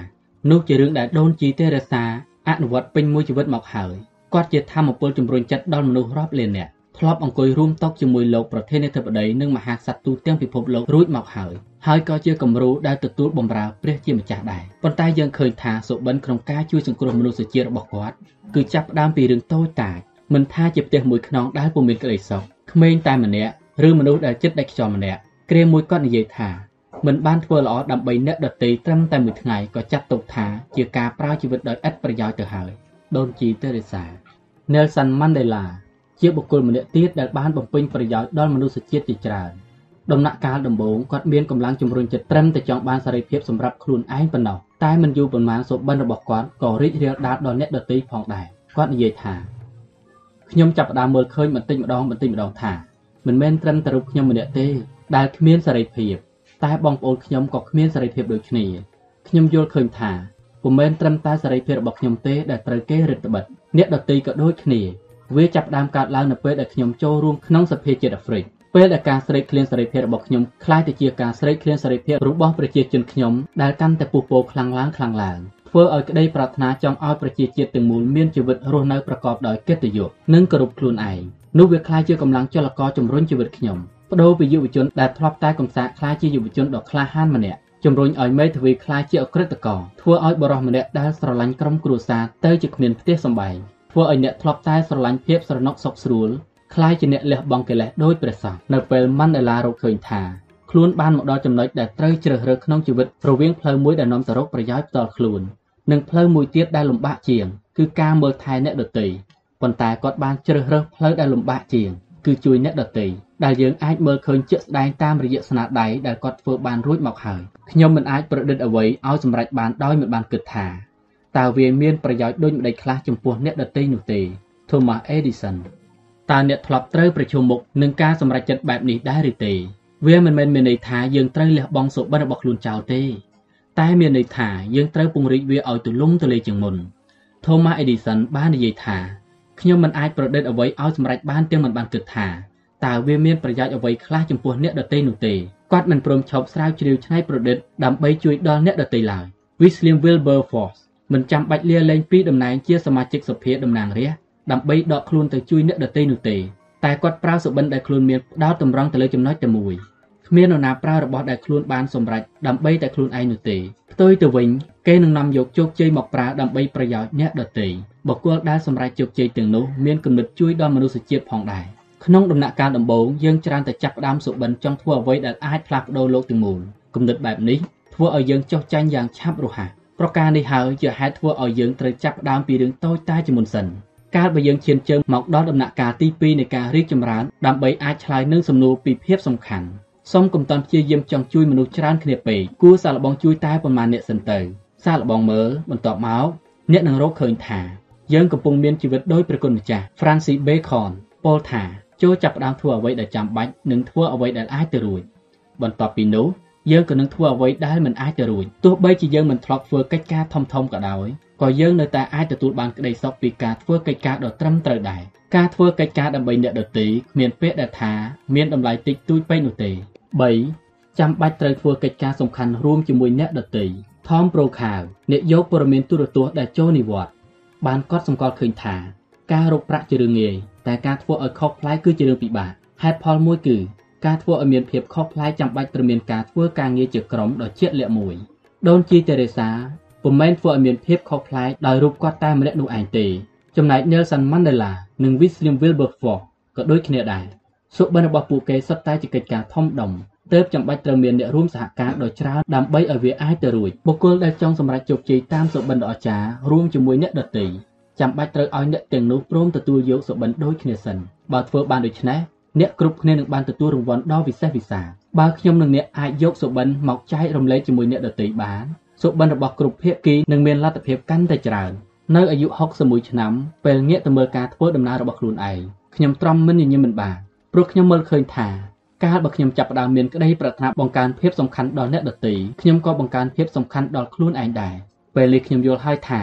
នោះជារឿងដែលដូនជីទេរសាអនុវត្តពេញមួយជីវិតមកហើយគាត់ជាធម្មពលជំរុញចិត្តដល់មនុស្សរាប់លាននាក់ ធ្លាប់អង្គុយរួមតុជាមួយលោកប្រធានាធិបតីនិងមហាក្សត្រទូទាំងពិភពលោករួចមកហើយហើយក៏ជាគំរូដែលទទួលបម្រើព្រះជាម្ចាស់ដែរប៉ុន្តែយើងឃើញថាសុបិនក្នុងការជួយសង្គ្រោះមនុស្សជាតិរបស់គាត់គឺចាប់ផ្ដើមពីរឿងតូចតាចមិនថាជាផ្ទះមួយខ្នងដែលពុំមានក្តីសុខក្មេងតែម្នាក់ឬមនុស្សដែលចិត្តដាច់ខ្យល់ម្នាក់គ្រាមួយគាត់និយាយថាមិនបានធ្វើល្អដើម្បីអ្នកដទៃត្រឹមតែមួយថ្ងៃក៏ចាត់ទុកថាជាការប្រើជីវិតដោយឥតប្រយោជន៍ទៅហើយដូនជីតេរេសា Nelson Mandela ជាបុគ្គលម្នាក់ទៀតដែលបានបំពេញប្រយោជន៍ដល់មនុស្សជាតិជាច្រើនដំណាក់កាលដំបូងគាត់មានកម្លាំងជំរុញចិត្តត្រឹមតែចង់បានសេរីភាពសម្រាប់ខ្លួនឯងប៉ុណ្ណោះតែមិនយូរប៉ុន្មានសុបិនរបស់គាត់ក៏រីករាលដាលដល់អ្នកដទៃផងដែរគាត់និយាយថាខ្ញុំចាប់ផ្ដើមមើលឃើញបន្តិចម្ដងបន្តិចម្ដងថាមិនមែនត្រឹមតែរូបខ្ញុំម្នាក់ទេដែលគ្មានសេរីភាពតែបងប្អូនខ្ញុំក៏គ្មានសេរីភាពដូចគ្នាខ្ញុំយល់ឃើញថាពុំមែនត្រឹមតែសេរីភាពរបស់ខ្ញុំទេដែលត្រូវគេរឹតបន្តឹងអ្នកដទៃក៏ដូចគ្នា វាចាប់ផ្ដើមកើតឡើងនៅពេលដែលខ្ញុំចូលរួមក្នុងសភាជាតិអាហ្វ្រិកពេលដែលការស្រេកឃ្លានសេរីភាពរបស់ខ្ញុំคล้ายទៅជាការស្រេកឃ្លានសេរីភាពរបស់ប្រជាជនខ្ញុំដែលកាន់តែពុះពោខ្លាំងឡើងខ្លាំងឡើងធ្វើឲ្យក្តីប្រាថ្នាចង់ឲ្យប្រជាជាតិទាំងមូលមានជីវិតរស់នៅប្រកបដោយកិត្តិយសនិងគោរពខ្លួនឯងនោះវាคล้ายជាកម្លាំងចលករជំរុញជីវិតខ្ញុំបដូរពីយុវជនដែលធ្លាប់តែកំសាកคล้ายជាយុវជនដ៏ក្លាហានម្នាក់ជំរុញឲ្យមេធាវីคล้ายជាអក្រិតករធ្វើឲ្យបរិសម្នាក់ដែលស្រឡាញ់ក្រុមគ្រួសារទៅជាគ្មានផ្ទះសម្បែង ធ្វើឲ្យអ្នកធ្លាប់តែស្រឡាញ់ភាពស្រណុកសុខស្រួលคล้ายជាអ្នកលះបង់កិលេសដោយព្រះសង្ឃនៅពេលម៉ាន់ដេឡារកឃើញថាខ្លួនបានមកដល់ចំណុចដែលត្រូវជ្រើសរើសក្នុងជីវិតរវាងផ្លូវមួយដែលនាំទៅរកប្រយោជន៍ផ្ទាល់ខ្លួននិងផ្លូវមួយទៀតដែលលំបាកជាងគឺការមើលថែអ្នកដទៃប៉ុន្តែគាត់បានជ្រើសរើសផ្លូវដែលលំបាកជាងគឺជួយអ្នកដទៃដែលយើងអាចមើលឃើញជាក់ស្ដែងតាមរយៈស្នាដៃដែលគាត់ធ្វើបានរួចមកហើយខ្ញុំមិនអាចប្រឌិតអ្វីឲ្យសម្រេចបានដោយមិនបានគិតថា តើវាមានប្រយោជន៍ដូចម្ដេចខ្លះចំពោះអ្នកដទៃនោះទេ Thomas Edison តើអ្នកធ្លាប់ត្រូវប្រឈមមុខនឹងការសម្រេចចិត្តបែបនេះដែរឬទេ វាមិនមែនមានន័យថាយើងត្រូវលះបង់សុបិនរបស់ខ្លួនចោលទេ តែមានន័យថាយើងត្រូវពង្រីកវាឲ្យទូលំទូលាយជាងមុន Thomas Edison បាននិយាយថាខ្ញុំមិនអាចប្រឌិតអ្វីឲ្យសម្រេចបានទាំងមិនបានគិតថាតើវាមានប្រយោជន៍អ្វីខ្លះចំពោះអ្នកដទៃនោះទេគាត់មិនព្រមឈប់ស្រាវជ្រាវច្នៃប្រឌិតដើម្បីជួយដល់អ្នកដទៃឡើយ William Wilberforce មិនចាំបាច់លាលែងពីតំណែងជាសមាជិកសភាតំណាងរាស្ត្រដើម្បីដកខ្លួនទៅជួយអ្នកដទៃនោះទេតែគាត់ប្រើសុបិនដែលខ្លួនមានផ្ដោតតម្រង់ទៅលើចំណុចតែមួយគ្មាននរណាប្រើរបស់ដែលខ្លួនបានសម្រេចដើម្បីតែខ្លួនឯងនោះទេផ្ទុយទៅវិញគេនឹងនាំយកជោគជ័យមកប្រើដើម្បីប្រយោជន៍អ្នកដទៃបុគ្គលដែលសម្រេចជោគជ័យទាំងនោះមានគំនិតជួយដល់មនុស្សជាតិផងដែរក្នុងដំណាក់កាលដំបូងយើងច្រើនតែចាប់ផ្ដើមសុបិនចង់ធ្វើអ្វីដែលអាចផ្លាស់ប្ដូរលោកទាំងមូលគំនិតបែបនេះធ្វើឲ្យយើងចុះចាញ់យ៉ាងឆាប់រហ័ស ប្រការនេះហើយជាហេតុធ្វើឲ្យយើងត្រូវចាប់ផ្ដើមពីរឿងតូចតាចជាមុនសិនកាលបើយើងឈានជើងមកដល់ដំណាក់កាលទី2នៃការរីកចម្រើនដើម្បីអាចឆ្លើយនឹងសំណួរពីភាពសំខាន់សូមកុំតាន់ព្យាយាមចង់ជួយមនុស្សច្រើនគ្នាពេកគួរសាកល្បងជួយតែប៉ុន្មានអ្នកសិនទៅសាកល្បងមើលបន្ទាប់មកអ្នកនឹងរកឃើញថាយើងកំពុងមានជីវិតដោយព្រះគុណម្ចាស់ Francis Bacon ពោលថាចូលចាប់ផ្ដើមធ្វើអ្វីដែលចាំបាច់និងធ្វើអ្វីដែលអាចទៅរួចបន្ទាប់ពីនោះ យើងក៏នឹងធ្វើអ្វីដែលមិនអាចទៅរួចទោះបីជាយើងមិនធ្លាប់ធ្វើកិច្ចការធំធំក៏ដោយក៏យើងនៅតែអាចទទួលបានក្តីសុខពីការធ្វើកិច្ចការដ៏ត្រឹមត្រូវដែរការធ្វើកិច្ចការដើម្បីអ្នកដទៃគ្មានពាក្យដែលថាមានតម្លៃតិចតួចពេកនោះទេ3ចាំបាច់ត្រូវធ្វើកិច្ចការសំខាន់រួមជាមួយអ្នកដទៃថមប្រូខាវអ្នកយកព័ត៌មានទូរទស្សន៍ដែលចូលនិវត្តន៍បានកត់សម្គាល់ឃើញថា ការរកប្រាក់ជារឿងងាយតែការធ្វើឲ្យខុសប្លែកគឺជារឿងពិបាកហេតុផលមួយគឺ ការធ្វើឲ្យមានភាពខុសប្លែកចាំបាច់ត្រូវមានការធ្វើការងារជាក្រុមដ៏ជាក់លាក់មួយដូនជីតេរេសាពុំមែនធ្វើឲ្យមានភាពខុសប្លែកដោយរូបគាត់តែម្នាក់នោះឯងទេចំណែក Nelson Mandela និង William Wilberforce ក៏ដូចគ្នាដែរសុបិនរបស់ពួកគេសុទ្ធតែជាកិច្ចការធំដុំទើបចាំបាច់ត្រូវមានអ្នករួមសហការដ៏ច្រើនដើម្បីឲ្យវាអាចទៅរួចបុគ្គលដែលចង់សម្រេចជោគជ័យតាមសុបិនដ៏អស្ចារ្យរួមជាមួយអ្នកដទៃចាំបាច់ត្រូវឲ្យអ្នកទាំងនោះព្រមទទួលយកសុបិនដូចគ្នាសិនបើធ្វើបានដូច្នេះ អ្នកគ្រប់គ្នានឹងបានទទួលរង្វាន់ដ៏វិសេសវិសាលបើខ្ញុំនិងអ្នកអាចយកសុបិនមកចែករំលែកជាមួយអ្នកដទៃបានសុបិនរបស់គ្រប់ភាគីនឹងមានលទ្ធភាពកាន់តែច្រើននៅអាយុ61ឆ្នាំពេលងាកទៅមើលការធ្វើដំណើររបស់ខ្លួនឯងខ្ញុំទ្រាំមិនញញឹមមិនបានព្រោះខ្ញុំមើលឃើញថាកាលបើខ្ញុំចាប់ផ្ដើមមានក្តីប្រាថ្នាបង្កើនភាពសំខាន់ដល់អ្នកដទៃខ្ញុំក៏បង្កើនភាពសំខាន់ដល់ខ្លួនឯងដែរពេលនេះខ្ញុំយល់ហើយថា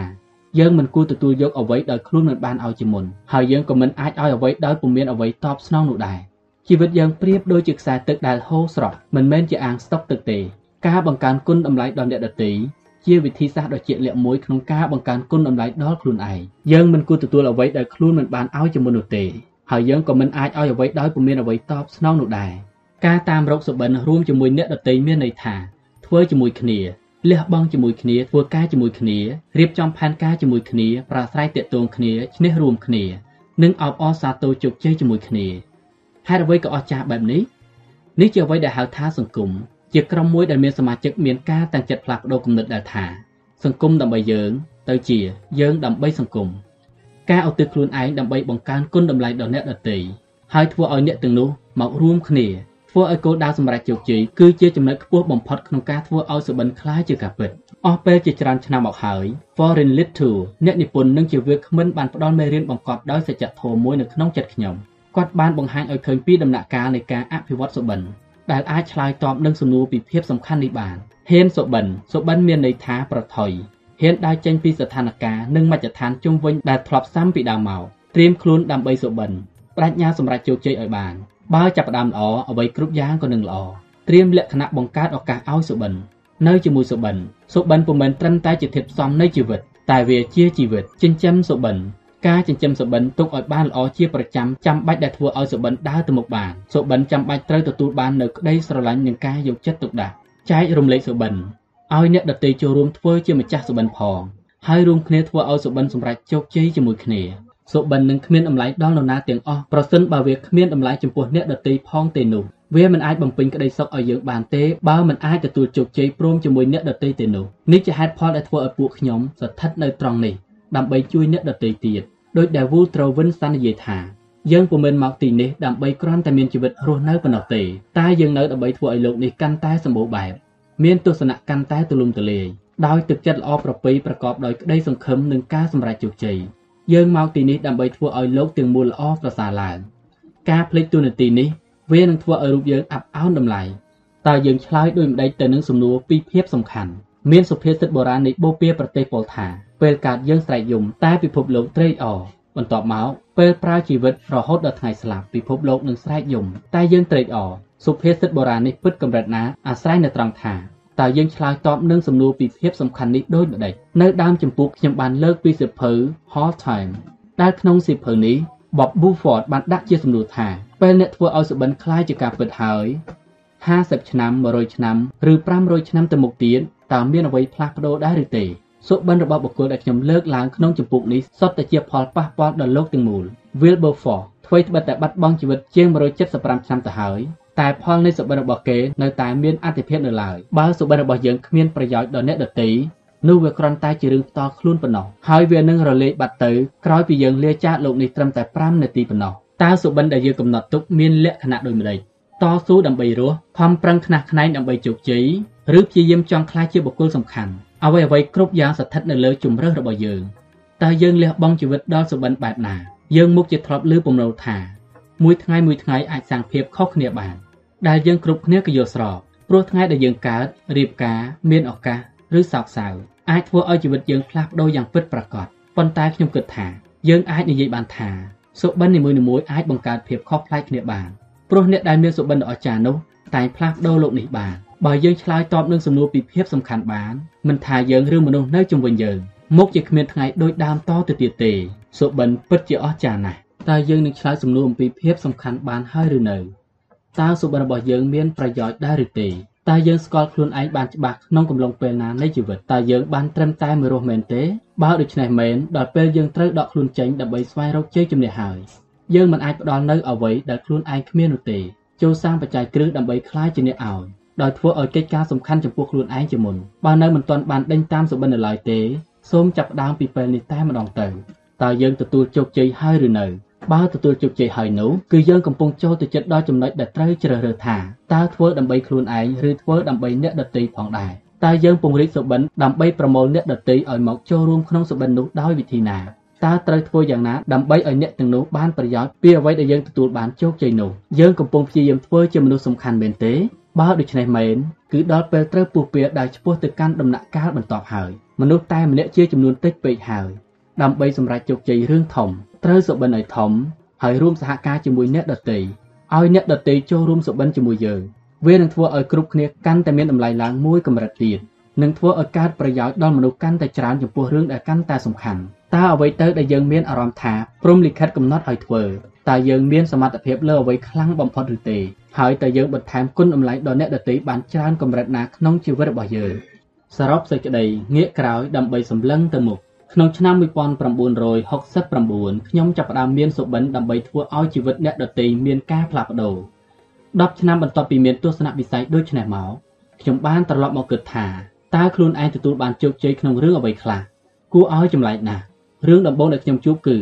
យើងមិនគួរទទួលយកអ្វីដោយខ្លួនមិនបានឲ្យជាមុនហើយយើងក៏មិនអាចឲ្យអ្វីដោយពុំមានអ្វីតបស្នងនោះដែរជីវិតយើងប្រៀបដូចជាខ្សែទឹកដែលហូរស្រស់មិនមែនជាអាងស្តុកទឹកទេការបង្កើនគុណតម្លៃដល់អ្នកដទៃជាវិធីសាស្ត្រដ៏ជាក់លាក់មួយក្នុងការបង្កើនគុណតម្លៃដល់ខ្លួនឯងយើងមិនគួរទទួលអ្វីដែលខ្លួនមិនបានឲ្យជាមុននោះទេហើយយើងក៏មិនអាចឲ្យអ្វីដោយពុំមានអ្វីតបស្នងនោះដែរការតាមរកសុបិនរួមជាមួយអ្នកដទៃមានន័យថាធ្វើជាមួយគ្នា លះបង់ជាមួយគ្នាធ្វើការជាមួយគ្នារៀបចំផែនការជាមួយគ្នាប្រាស្រ័យទាក់ទងគ្នាឈ្នះរួមគ្នានិងអបអរសាទរជោគជ័យជាមួយគ្នាហេតុអ្វីក៏អស្ចារ្យបែបនេះនេះជាអ្វីដែលហៅថាសង្គមជាក្រុមមួយដែលមានសមាជិកមានការតាំងចិត្តផ្លាស់ប្ដូរគំនិតដែលថា សង្គមដើម្បីយើងទៅជាយើងដើម្បីសង្គមការឧទ្ទិសខ្លួនឯងដើម្បីបង្កើនគុណតម្លៃដល់អ្នកដទៃហើយធ្វើឲ្យអ្នកទាំងនោះមករួមគ្នា ធ្វើឲ្យគោលដៅសម្រេចជោគជ័យគឺជាចំណុចខ្ពស់បំផុតក្នុងការធ្វើឲ្យសុបិនខ្លាយជាការពិតអស់ពេលជាច្រើនឆ្នាំមកហើយ Foreign Lit 2អ្នកនិពន្ធនិងជាវាគ្មិនបានផ្ដល់មេរៀនបង្កប់ដោយសច្ចធម៌មួយនៅក្នុងចិត្តខ្ញុំគាត់បានបង្ហាញឲ្យឃើញពីដំណាក់កាលនៃការអភិវឌ្ឍសុបិនដែលអាចឆ្លើយតបនឹងសំណួរពីភាពសំខាន់នេះបានហ៊ានសុបិនសុបិនមានន័យថាប្រថុយហ៊ានដើរចេញពីស្ថានភាពនិងមជ្ឈដ្ឋានជុំវិញដែលធ្លាប់សាំពីដើមមកត្រៀមខ្លួនដើម្បីសុបិនបញ្ញាសម្រាប់ជោគជ័យឲ្យបាន បើចាប់ផ្ដើមល្អអ្វីគ្រប់យ៉ាងក៏នឹងល្អត្រៀមលក្ខណៈបង្កើតឱកាសឲ្យសុបិននៅជាមួយសុបិនសុបិនពុំមែនត្រឹមតែជាធាតុផ្សំនៃជីវិតតែវាជាជីវិតចិញ្ចឹមសុបិនការចិញ្ចឹមសុបិនទុកឲ្យបានល្អជាប្រចាំចាំបាច់ដែលធ្វើឲ្យសុបិនដើរទៅមុខបានសុបិនចាំបាច់ត្រូវទទួលបាននៅក្តីស្រឡាញ់និងការយកចិត្តទុកដាក់ចែករំលែកសុបិនឲ្យអ្នកដទៃចូលរួមធ្វើជាម្ចាស់សុបិនផងហើយរួមគ្នាធ្វើឲ្យសុបិនសម្រេចជោគជ័យជាមួយគ្នា សុបិននឹងគ្មានតម្លៃដល់នរណាទាំងអស់ប្រសិនបើវាគ្មានតម្លៃចំពោះអ្នកដទៃផងទេនោះវាមិនអាចបំពេញក្តីសុខឲ្យយើងបានទេបើមិនអាចទទួលជោគជ័យព្រមជាមួយអ្នកដទៃទេនោះនេះជាហេតុផលដែលធ្វើឲ្យពួកខ្ញុំស្ថិតនៅត្រង់នេះដើម្បីជួយអ្នកដទៃទៀតដោយដែល Woodrow Wilson និយាយថាយើងពុំមែនមកទីនេះដើម្បីគ្រាន់តែមានជីវិតរស់នៅប៉ុណ្ណោះទេតែយើងនៅដើម្បីធ្វើឲ្យលោកនេះកាន់តែសម្បូរបែបមានទស្សនៈកាន់តែទូលំទូលាយដោយទឹកចិត្តល្អប្រពៃប្រកបដោយក្តីសង្ឃឹមនិងការសម្រេចជោគជ័យ យើងមកទីនេះដើម្បីធ្វើឲ្យលោកទាំងមូលល្អប្រសើរឡើងការភ្លេចទូនាទីនេះវានឹងធ្វើឲ្យរូបយើងអាប់អោនតម្លៃតើយើងឆ្លើយដូចម្ដេចទៅនឹងសំណួរពីរភាពសំខាន់មានសុភាសិតបុរាណនៃបូព៌ាប្រទេសពោលថាពេលកើតយើងស្រែកយំតែពិភពលោកត្រេកអរបន្ទាប់មកពេលប្រើជីវិតរហូតដល់ថ្ងៃស្លាប់ពិភពលោកនឹងស្រែកយំតែយើងត្រេកអរសុភាសិតបុរាណនេះពិតកម្រិតណាអាស្រ័យនៅត្រង់ថា តើយើងឆ្លើយតបនឹងសំណួរពីភាពសំខាន់នេះដូចម្ដេចនៅដើមចម្ពោះខ្ញុំបានលើកពីសិភៅ Hall Time ដែលក្នុងសិភៅនេះ Bob Buford បានដាក់ជាសំណួរថាពេលអ្នកធ្វើឲ្យសុបិនคล้ายជាការពិតហើយ50ឆ្នាំ100ឆ្នាំឬ500ឆ្នាំទៅមុខទៀតតើមានអ្វីផ្លាស់ប្ដូរដែរឬទេសុបិនរបស់បុគ្គលដែលខ្ញុំលើកឡើងក្នុងចម្ពោះនេះសុទ្ធតែជាផលប៉ះពាល់ដល់លោកទាំងមូល Wilberforce អ្វីត្បិតតែបាត់បង់ជីវិតជាង175ឆ្នាំទៅហើយ តែផលនៃសុបិនរបស់គេនៅតែមានអត្ថិភាពនៅឡើយបើសុបិនរបស់យើងគ្មានប្រយោជន៍ដល់អ្នកដទៃនោះវាគ្រាន់តែជារឿងផ្ទាល់ខ្លួនប៉ុណ្ណោះហើយវានឹងរលាយបាត់ទៅក្រោយពីយើងលាចាកលោកនេះត្រឹមតែ5នាទីប៉ុណ្ណោះតើសុបិនដែលយើងកំណត់ទុកមានលក្ខណៈដូចម្ដេចតស៊ូដើម្បីរស់ខំប្រឹងខ្នះខ្នែងដើម្បីជោគជ័យឬព្យាយាមចង់ក្លាយជាបុគ្គលសំខាន់អ្វីអ្វីគ្រប់យ៉ាងស្ថិតនៅលើជំរើសរបស់យើងតើយើងលះបង់ជីវិតដល់សុបិនបែបណាយើងមុខជាធ្លាប់លើពំណូលថាមួយថ្ងៃមួយថ្ងៃអាចសាងភាពខុសគ្នាបាន ដែលយើងគ្រប់គ្នាក៏យល់ស្របព្រោះថ្ងៃដែលយើងកើតរៀបការមានឱកាសឬសោកសៅអាចធ្វើឲ្យជីវិតយើងផ្លាស់ប្ដូរយ៉ាងពិតប្រាកដប៉ុន្តែខ្ញុំគិតថាយើងអាចនិយាយបានថាសុបិននីមួយៗអាចបង្កើតភាពខុសប្លែកគ្នាបានព្រោះអ្នកដែលមានសុបិនដ៏អស្ចារ្យនោះតែងផ្លាស់ប្ដូរលោកនេះបានបើយើងឆ្លើយតបនឹងសំណួរពីភាពសំខាន់បានមិនថាយើងឬមនុស្សនៅជុំវិញយើងមុខជាគ្មានថ្ងៃដូចដើមតទៅទៀតទេសុបិនពិតជាអស្ចារ្យណាស់តើយើងនឹងឆ្លើយសំណួរអំពីភាពសំខាន់បានហើយឬនៅ តើសុបិនរបស់យើងមានប្រយោជន៍ដែរឬទេតើយើងស្គាល់ខ្លួនឯងបានច្បាស់ក្នុងកំឡុងពេលណានៃជីវិតតើយើងបានត្រឹមតែមួយរស់មែនទេបើដូច្នេះមែនដល់ពេលយើងត្រូវដកខ្លួនចេញដើម្បីស្វែងរកជ័យជំនះហើយយើងមិនអាចផ្ដល់នៅអ្វីដែលខ្លួនឯងគ្មាននោះទេចូលសាងបច្ច័យគ្រឹះដើម្បីក្លាយជាអ្នកឲ្យដោយធ្វើឲ្យកិច្ចការសំខាន់ចំពោះខ្លួនឯងជាមុនបើនៅមិនទាន់បានដេញតាមសុបិននៅឡើយទេសូមចាប់ផ្ដើមពីពេលនេះតែម្ដងទៅតើយើងទទួលជោគជ័យហើយឬនៅ បើទទួលជោគជ័យហើយនោះគឺយើងកំពុងចូលទៅចិត្តដល់ចំណុចដែលត្រូវជ្រើសរើសថាតើធ្វើដើម្បីខ្លួនឯងឬធ្វើដើម្បីអ្នកដទៃផងដែរតើយើងពង្រីកសុបិនដើម្បីប្រមូលអ្នកដទៃឲ្យមកចូលរួមក្នុងសុបិននោះដោយវិធីណាតើត្រូវធ្វើយ៉ាងណាដើម្បីឲ្យអ្នកទាំងនោះបានប្រយោជន៍ពីអ្វីដែលយើងទទួលបានជោគជ័យនោះយើងកំពុងព្យាយាមធ្វើជាមនុស្សសំខាន់មែនទេបើដូច្នេះមែនគឺដល់ពេលត្រូវពុះពៀដែលឆ្ពោះទៅកាន់ដំណាក់កាលបន្ទាប់ហើយមនុស្សតែម្នាក់ជាចំនួនតិចពេកហើយដើម្បីសម្រេចជោគជ័យរឿងធំ ត្រូវសុបិនឲ្យធំហើយរួមសហការជាមួយអ្នកដទៃឲ្យអ្នកដទៃចូលរួមសុបិនជាមួយយើងវានឹងធ្វើឲ្យគ្រប់គ្នាកាន់តែមានតម្លៃឡើងមួយកម្រិតទៀតនឹងធ្វើឲ្យកើតប្រយោជន៍ដល់មនុស្សកាន់តែច្រើនចំពោះរឿងដែលកាន់តែសំខាន់តើអ្វីទៅដែលយើងមានអារម្មណ៍ថាព្រមលិខិតកំណត់ឲ្យធ្វើតើយើងមានសមត្ថភាពលើអ្វីខ្លាំងបំផុតឬទេហើយតើយើងបន្ថែមគុណតម្លៃដល់អ្នកដទៃបានច្រើនកម្រិតណាក្នុងជីវិតរបស់យើងសរុបសេចក្តីងាកក្រោយដើម្បីសម្លឹងទៅមុខ ក្នុងឆ្នាំ1969ខ្ញុំចាប់ផ្ដើមមានសុបិនដើម្បីធ្វើឲ្យជីវិតអ្នកដទៃមានការផ្លាស់ប្ដូរ10ឆ្នាំបន្ទាប់ពីមានទស្សនវិស័យដូចនេះមកខ្ញុំបានត្រឡប់មកគិតថាតើខ្លួនឯងទទួលបានជោគជ័យក្នុងរឿងអ្វីខ្លះគួរឲ្យចម្លែកណាស់រឿងដំបូងដែលខ្ញុំជួបគឺ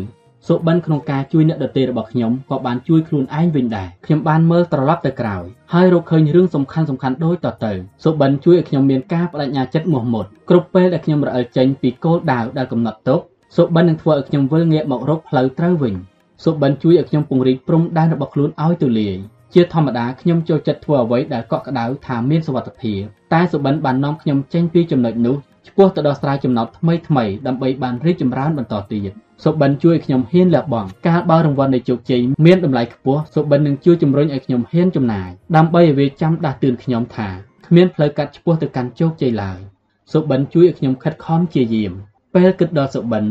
សុបិនក្នុងការជួយអ្នកដទៃរបស់ខ្ញុំក៏បានជួយខ្លួនឯងវិញដែរខ្ញុំបានមើលត្រឡប់ទៅក្រោយហើយរកឃើញរឿងសំខាន់សំខាន់ដូចតទៅសុបិនជួយឲ្យខ្ញុំមានការបដិញ្ញាចិត្តមោះមុតគ្រប់ពេលដែលខ្ញុំរអិលចេញពីគោលដៅដែលកំណត់ទុកសុបិននឹងធ្វើឲ្យខ្ញុំវិលងាកមករកផ្លូវត្រូវវិញសុបិនជួយឲ្យខ្ញុំពង្រីកព្រំដែនរបស់ខ្លួនឲ្យទូលាយជាធម្មតាខ្ញុំចូលចិត្តធ្វើអ្វីដែលកក់ក្ដៅថាមានសុវត្ថិភាពតែសុបិនបាននាំខ្ញុំចេញពីចំណុចនោះឆ្ពោះទៅដល់ស្រ័យចំណោទថ្មីថ្មីដើម្បីបានរីកចម្រើនបន្តទៀត សុបិនជួយឲ្យខ្ញុំហ៊ានលះបង់កាលបើរង្វាន់នៃជោគជ័យមានតម្លៃខ្ពស់សុបិននឹងជួយជំរុញឲ្យខ្ញុំហ៊ានចំណាយដើម្បីឲ្យវាចាំដាស់តឿនខ្ញុំថាគ្មានផ្លូវកាត់ឆ្ពោះទៅកាន់ជោគជ័យឡើយសុបិនជួយឲ្យខ្ញុំខិតខំជាយាមពេលគិតដល់សុបិន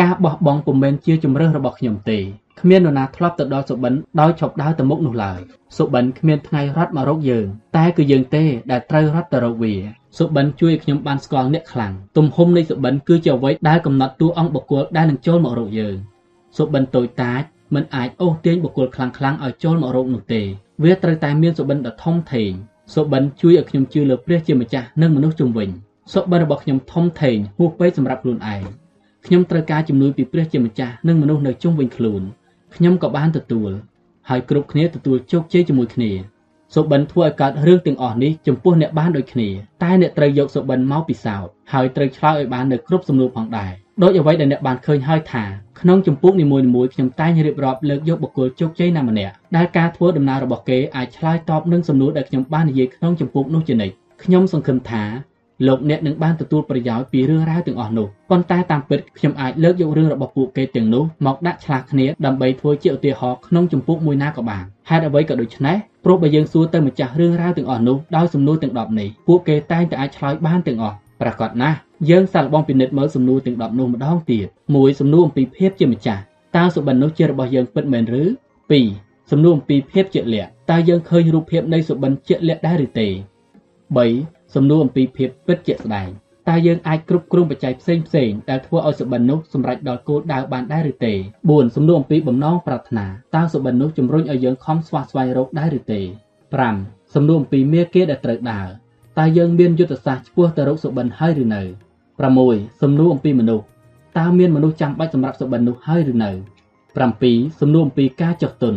ការបោះបង់ពុំមែនជាជំរើសរបស់ខ្ញុំទេ គ្មាននរណាធ្លាប់ទៅដល់សុបិនដោយឈប់ដើរទៅមុខនោះឡើយសុបិនគ្មានថ្ងៃរត់មករកយើង តែគឺយើងទេដែលត្រូវរត់ទៅរកវាសុបិនជួយឲ្យខ្ញុំបានស្គាល់អ្នកខ្លាំងទំហំនៃសុបិនគឺជាអ្វីដែលកំណត់តួអង្គបុគ្គលដែលនឹងចូលមករកយើងសុបិនតូចតាចមិនអាចអូសទាញបុគ្គលខ្លាំងខ្លាំងឲ្យចូលមករកនោះទេវាត្រូវតែមានសុបិនដ៏ធំធេងសុបិនជួយឲ្យខ្ញុំជឿលើព្រះជាម្ចាស់និងមនុស្សជុំវិញសុបិនរបស់ខ្ញុំធំធេងហួសពេកសម្រាប់ខ្លួនឯងខ្ញុំត្រូវការជំនួយពីព្រះជាម្ចាស់និងមនុស្សនៅជុំវិញខ្លួន ខ្ញុំក៏បានទទួលហើយគ្រប់គ្នាទទួលជោគជ័យជាមួយគ្នាសុបិនធ្វើឲ្យកើតរឿងទាំងអស់នេះចំពោះអ្នកបានដូចគ្នាតែអ្នកត្រូវយកសុបិនមកពិសោធន៍ហើយត្រូវឆ្លើយឲ្យបាននៅគ្រប់សំណួរផងដែរដោយអ្វីដែលអ្នកបានឃើញហើយថាក្នុងចម្ពោះនីមួយៗខ្ញុំតែងរៀបរាប់លើកយកបុគ្គលជោគជ័យណាម្នាក់ដែលការធ្វើដំណើររបស់គេអាចឆ្លើយតបនឹងសំណួរដែលខ្ញុំបាននិយាយក្នុងចម្ពោះនោះជានិច្ចខ្ញុំសង្ឃឹមថា លោកអ្នកនឹងបានទទួលប្រយោជន៍ពីរឿងរ៉ាវទាំងអស់នោះប៉ុន្តែតាមពិតខ្ញុំអាចលើកយករឿងរបស់ពួកគេទាំងនោះមកដាក់ឆ្លាស់គ្នាដើម្បីធ្វើជាឧទាហរណ៍ក្នុងចម្ពោះមួយណាក៏បានហេតុអ្វីក៏ដូច្នេះព្រោះបើយើងសួរទៅម្ចាស់រឿងរ៉ាវទាំងអស់នោះដោយសំណួរទាំង10នេះពួកគេតែងតែអាចឆ្លើយបានទាំងអស់ប្រកបណាស់យើងសាកល្បងពិនិត្យមើលសំណួរទាំង10នោះម្ដងទៀតមួយសំណួរអំពីភាពជាម្ចាស់តើសុបិននោះជារបស់យើងពិតមែនឬ2សំណួរអំពីភាពជាក់លាក់តើយើងឃើញរូបភាពនៃសុបិនជាក់លាក់ដែរឬទេ3 សំណួរអំពីភាពពិតជាក់ស្ដែងតើយើងអាចគ្រប់គ្រងបច្ច័យផ្សេងផ្សេងដែលធ្វើឲ្យសុបិននោះសម្រេចដល់គោលដៅបានដែរឬទេ4សំណួរអំពីបំណងប្រាថ្នាតើសុបិននោះជំរុញឲ្យយើងខំស្វះស្វែងរកដែរឬទេ5សំណួរអំពីមាគ៌ាដែលត្រូវដើរតើយើងមានយុទ្ធសាស្ត្រឆ្ពោះទៅរកសុបិនហើយឬនៅ6សំណួរអំពីមនុស្សតើមានមនុស្សចាំបាច់សម្រាប់សុបិននោះហើយឬនៅ7សំណួរអំពីការចោះទុន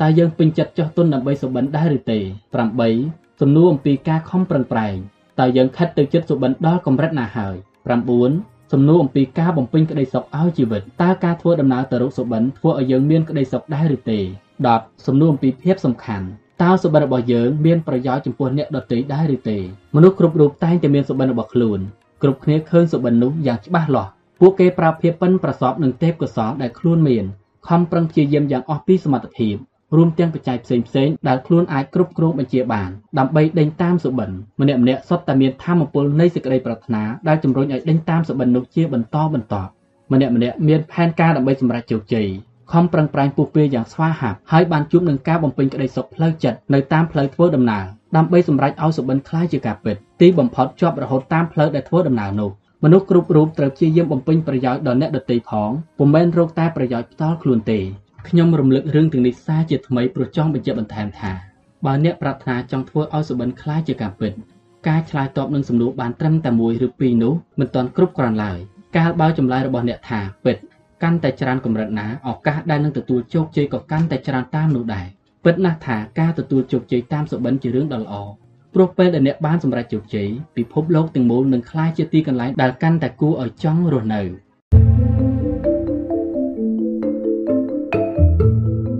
តើយើងពេញចិត្តចោះទុនដើម្បីសុបិនដែរឬទេ8 សំណួរអំពីការខំប្រឹងប្រែងតើយើងខិតទៅចិត្តសុបិនដល់កម្រិតណាហើយ9សំណួរអំពីការបំពេញក្តីសុខឲ្យជីវិតតើការធ្វើដំណើរទៅរកសុបិនធ្វើឲ្យយើងមានក្តីសុខដែរឬទេ10សំណួរអំពីភាពសំខាន់តើសុបិនរបស់យើងមានប្រយោជន៍ចំពោះអ្នកដទៃដែរឬទេមនុស្សគ្រប់រូបតែងតែមានសុបិនរបស់ខ្លួនគ្រប់គ្នាឃើញសុបិននោះយ៉ាងច្បាស់លាស់ពួកគេប្រើភាពប៉ិនប្រសពនឹងទេពកោសលដែលខ្លួនមានខំប្រឹងព្យាយាមយ៉ាងអស់ពីសមត្ថភាព រួមទាំងបច្ច័យផ្សេងផ្សេងដែលខ្លួនអាចគ្រប់គ្រងបញ្ជាបានដើម្បីដេញតាមសុបិនម្នាក់ម្នាក់សុទ្ធតែមានធម៌ពលនៃសេចក្តីប្រាថ្នាដែលជំរុញឲ្យដេញតាមសុបិននោះជាបន្តបន្ទាប់ម្នាក់ម្នាក់មានផែនការដើម្បីសម្រេចជោគជ័យខំប្រឹងប្រែងពុះពៀយ៉ាងស្វាហាប់ហើយបានជួបនឹងការបំពេញក្តីសុខផ្លូវចិត្តនៅតាមផ្លូវធ្វើដំណើរដើម្បីសម្រេចឲ្យសុបិនខ្លាយជាការពិតទីបំផុតជាប់រហូតតាមផ្លូវដែលធ្វើដំណើរនោះមនុស្សគ្រប់រូបត្រូវព្យាយាមបំពេញប្រយោជន៍ដល់អ្នកដទៃផងពុំមែនរកតែប្រយោជន៍ផ្ទាល់ខ្លួនទេ ខ្ញុំរំលឹករឿងទាំងនេះសារជាថ្មីព្រោះចង់បញ្ជាក់បន្ថែមថាបើអ្នកប្រាថ្នាចង់ធ្វើឲ្យសុបិនខ្លាចជាការពិតការឆ្លើយតបនឹងសំណួរបានត្រឹមតែមួយឬពីរនោះមិនទាន់គ្រប់គ្រាន់ឡើយកាលបើចម្លើយរបស់អ្នកថាពិតកាន់តែច្រើនកម្រិតណាឱកាសដែលនឹងទទួលជោគជ័យក៏កាន់តែច្រើនតាមនោះដែរពិតណាស់ថាការទទួលជោគជ័យតាមសុបិនជារឿងដ៏ល្អព្រោះពេលដែលអ្នកបានសម្រេចជោគជ័យពិភពលោកទាំងមូលនឹងក្លាយជាទីកន្លែងដែលកាន់តែគួរឲ្យចង់រស់នៅ។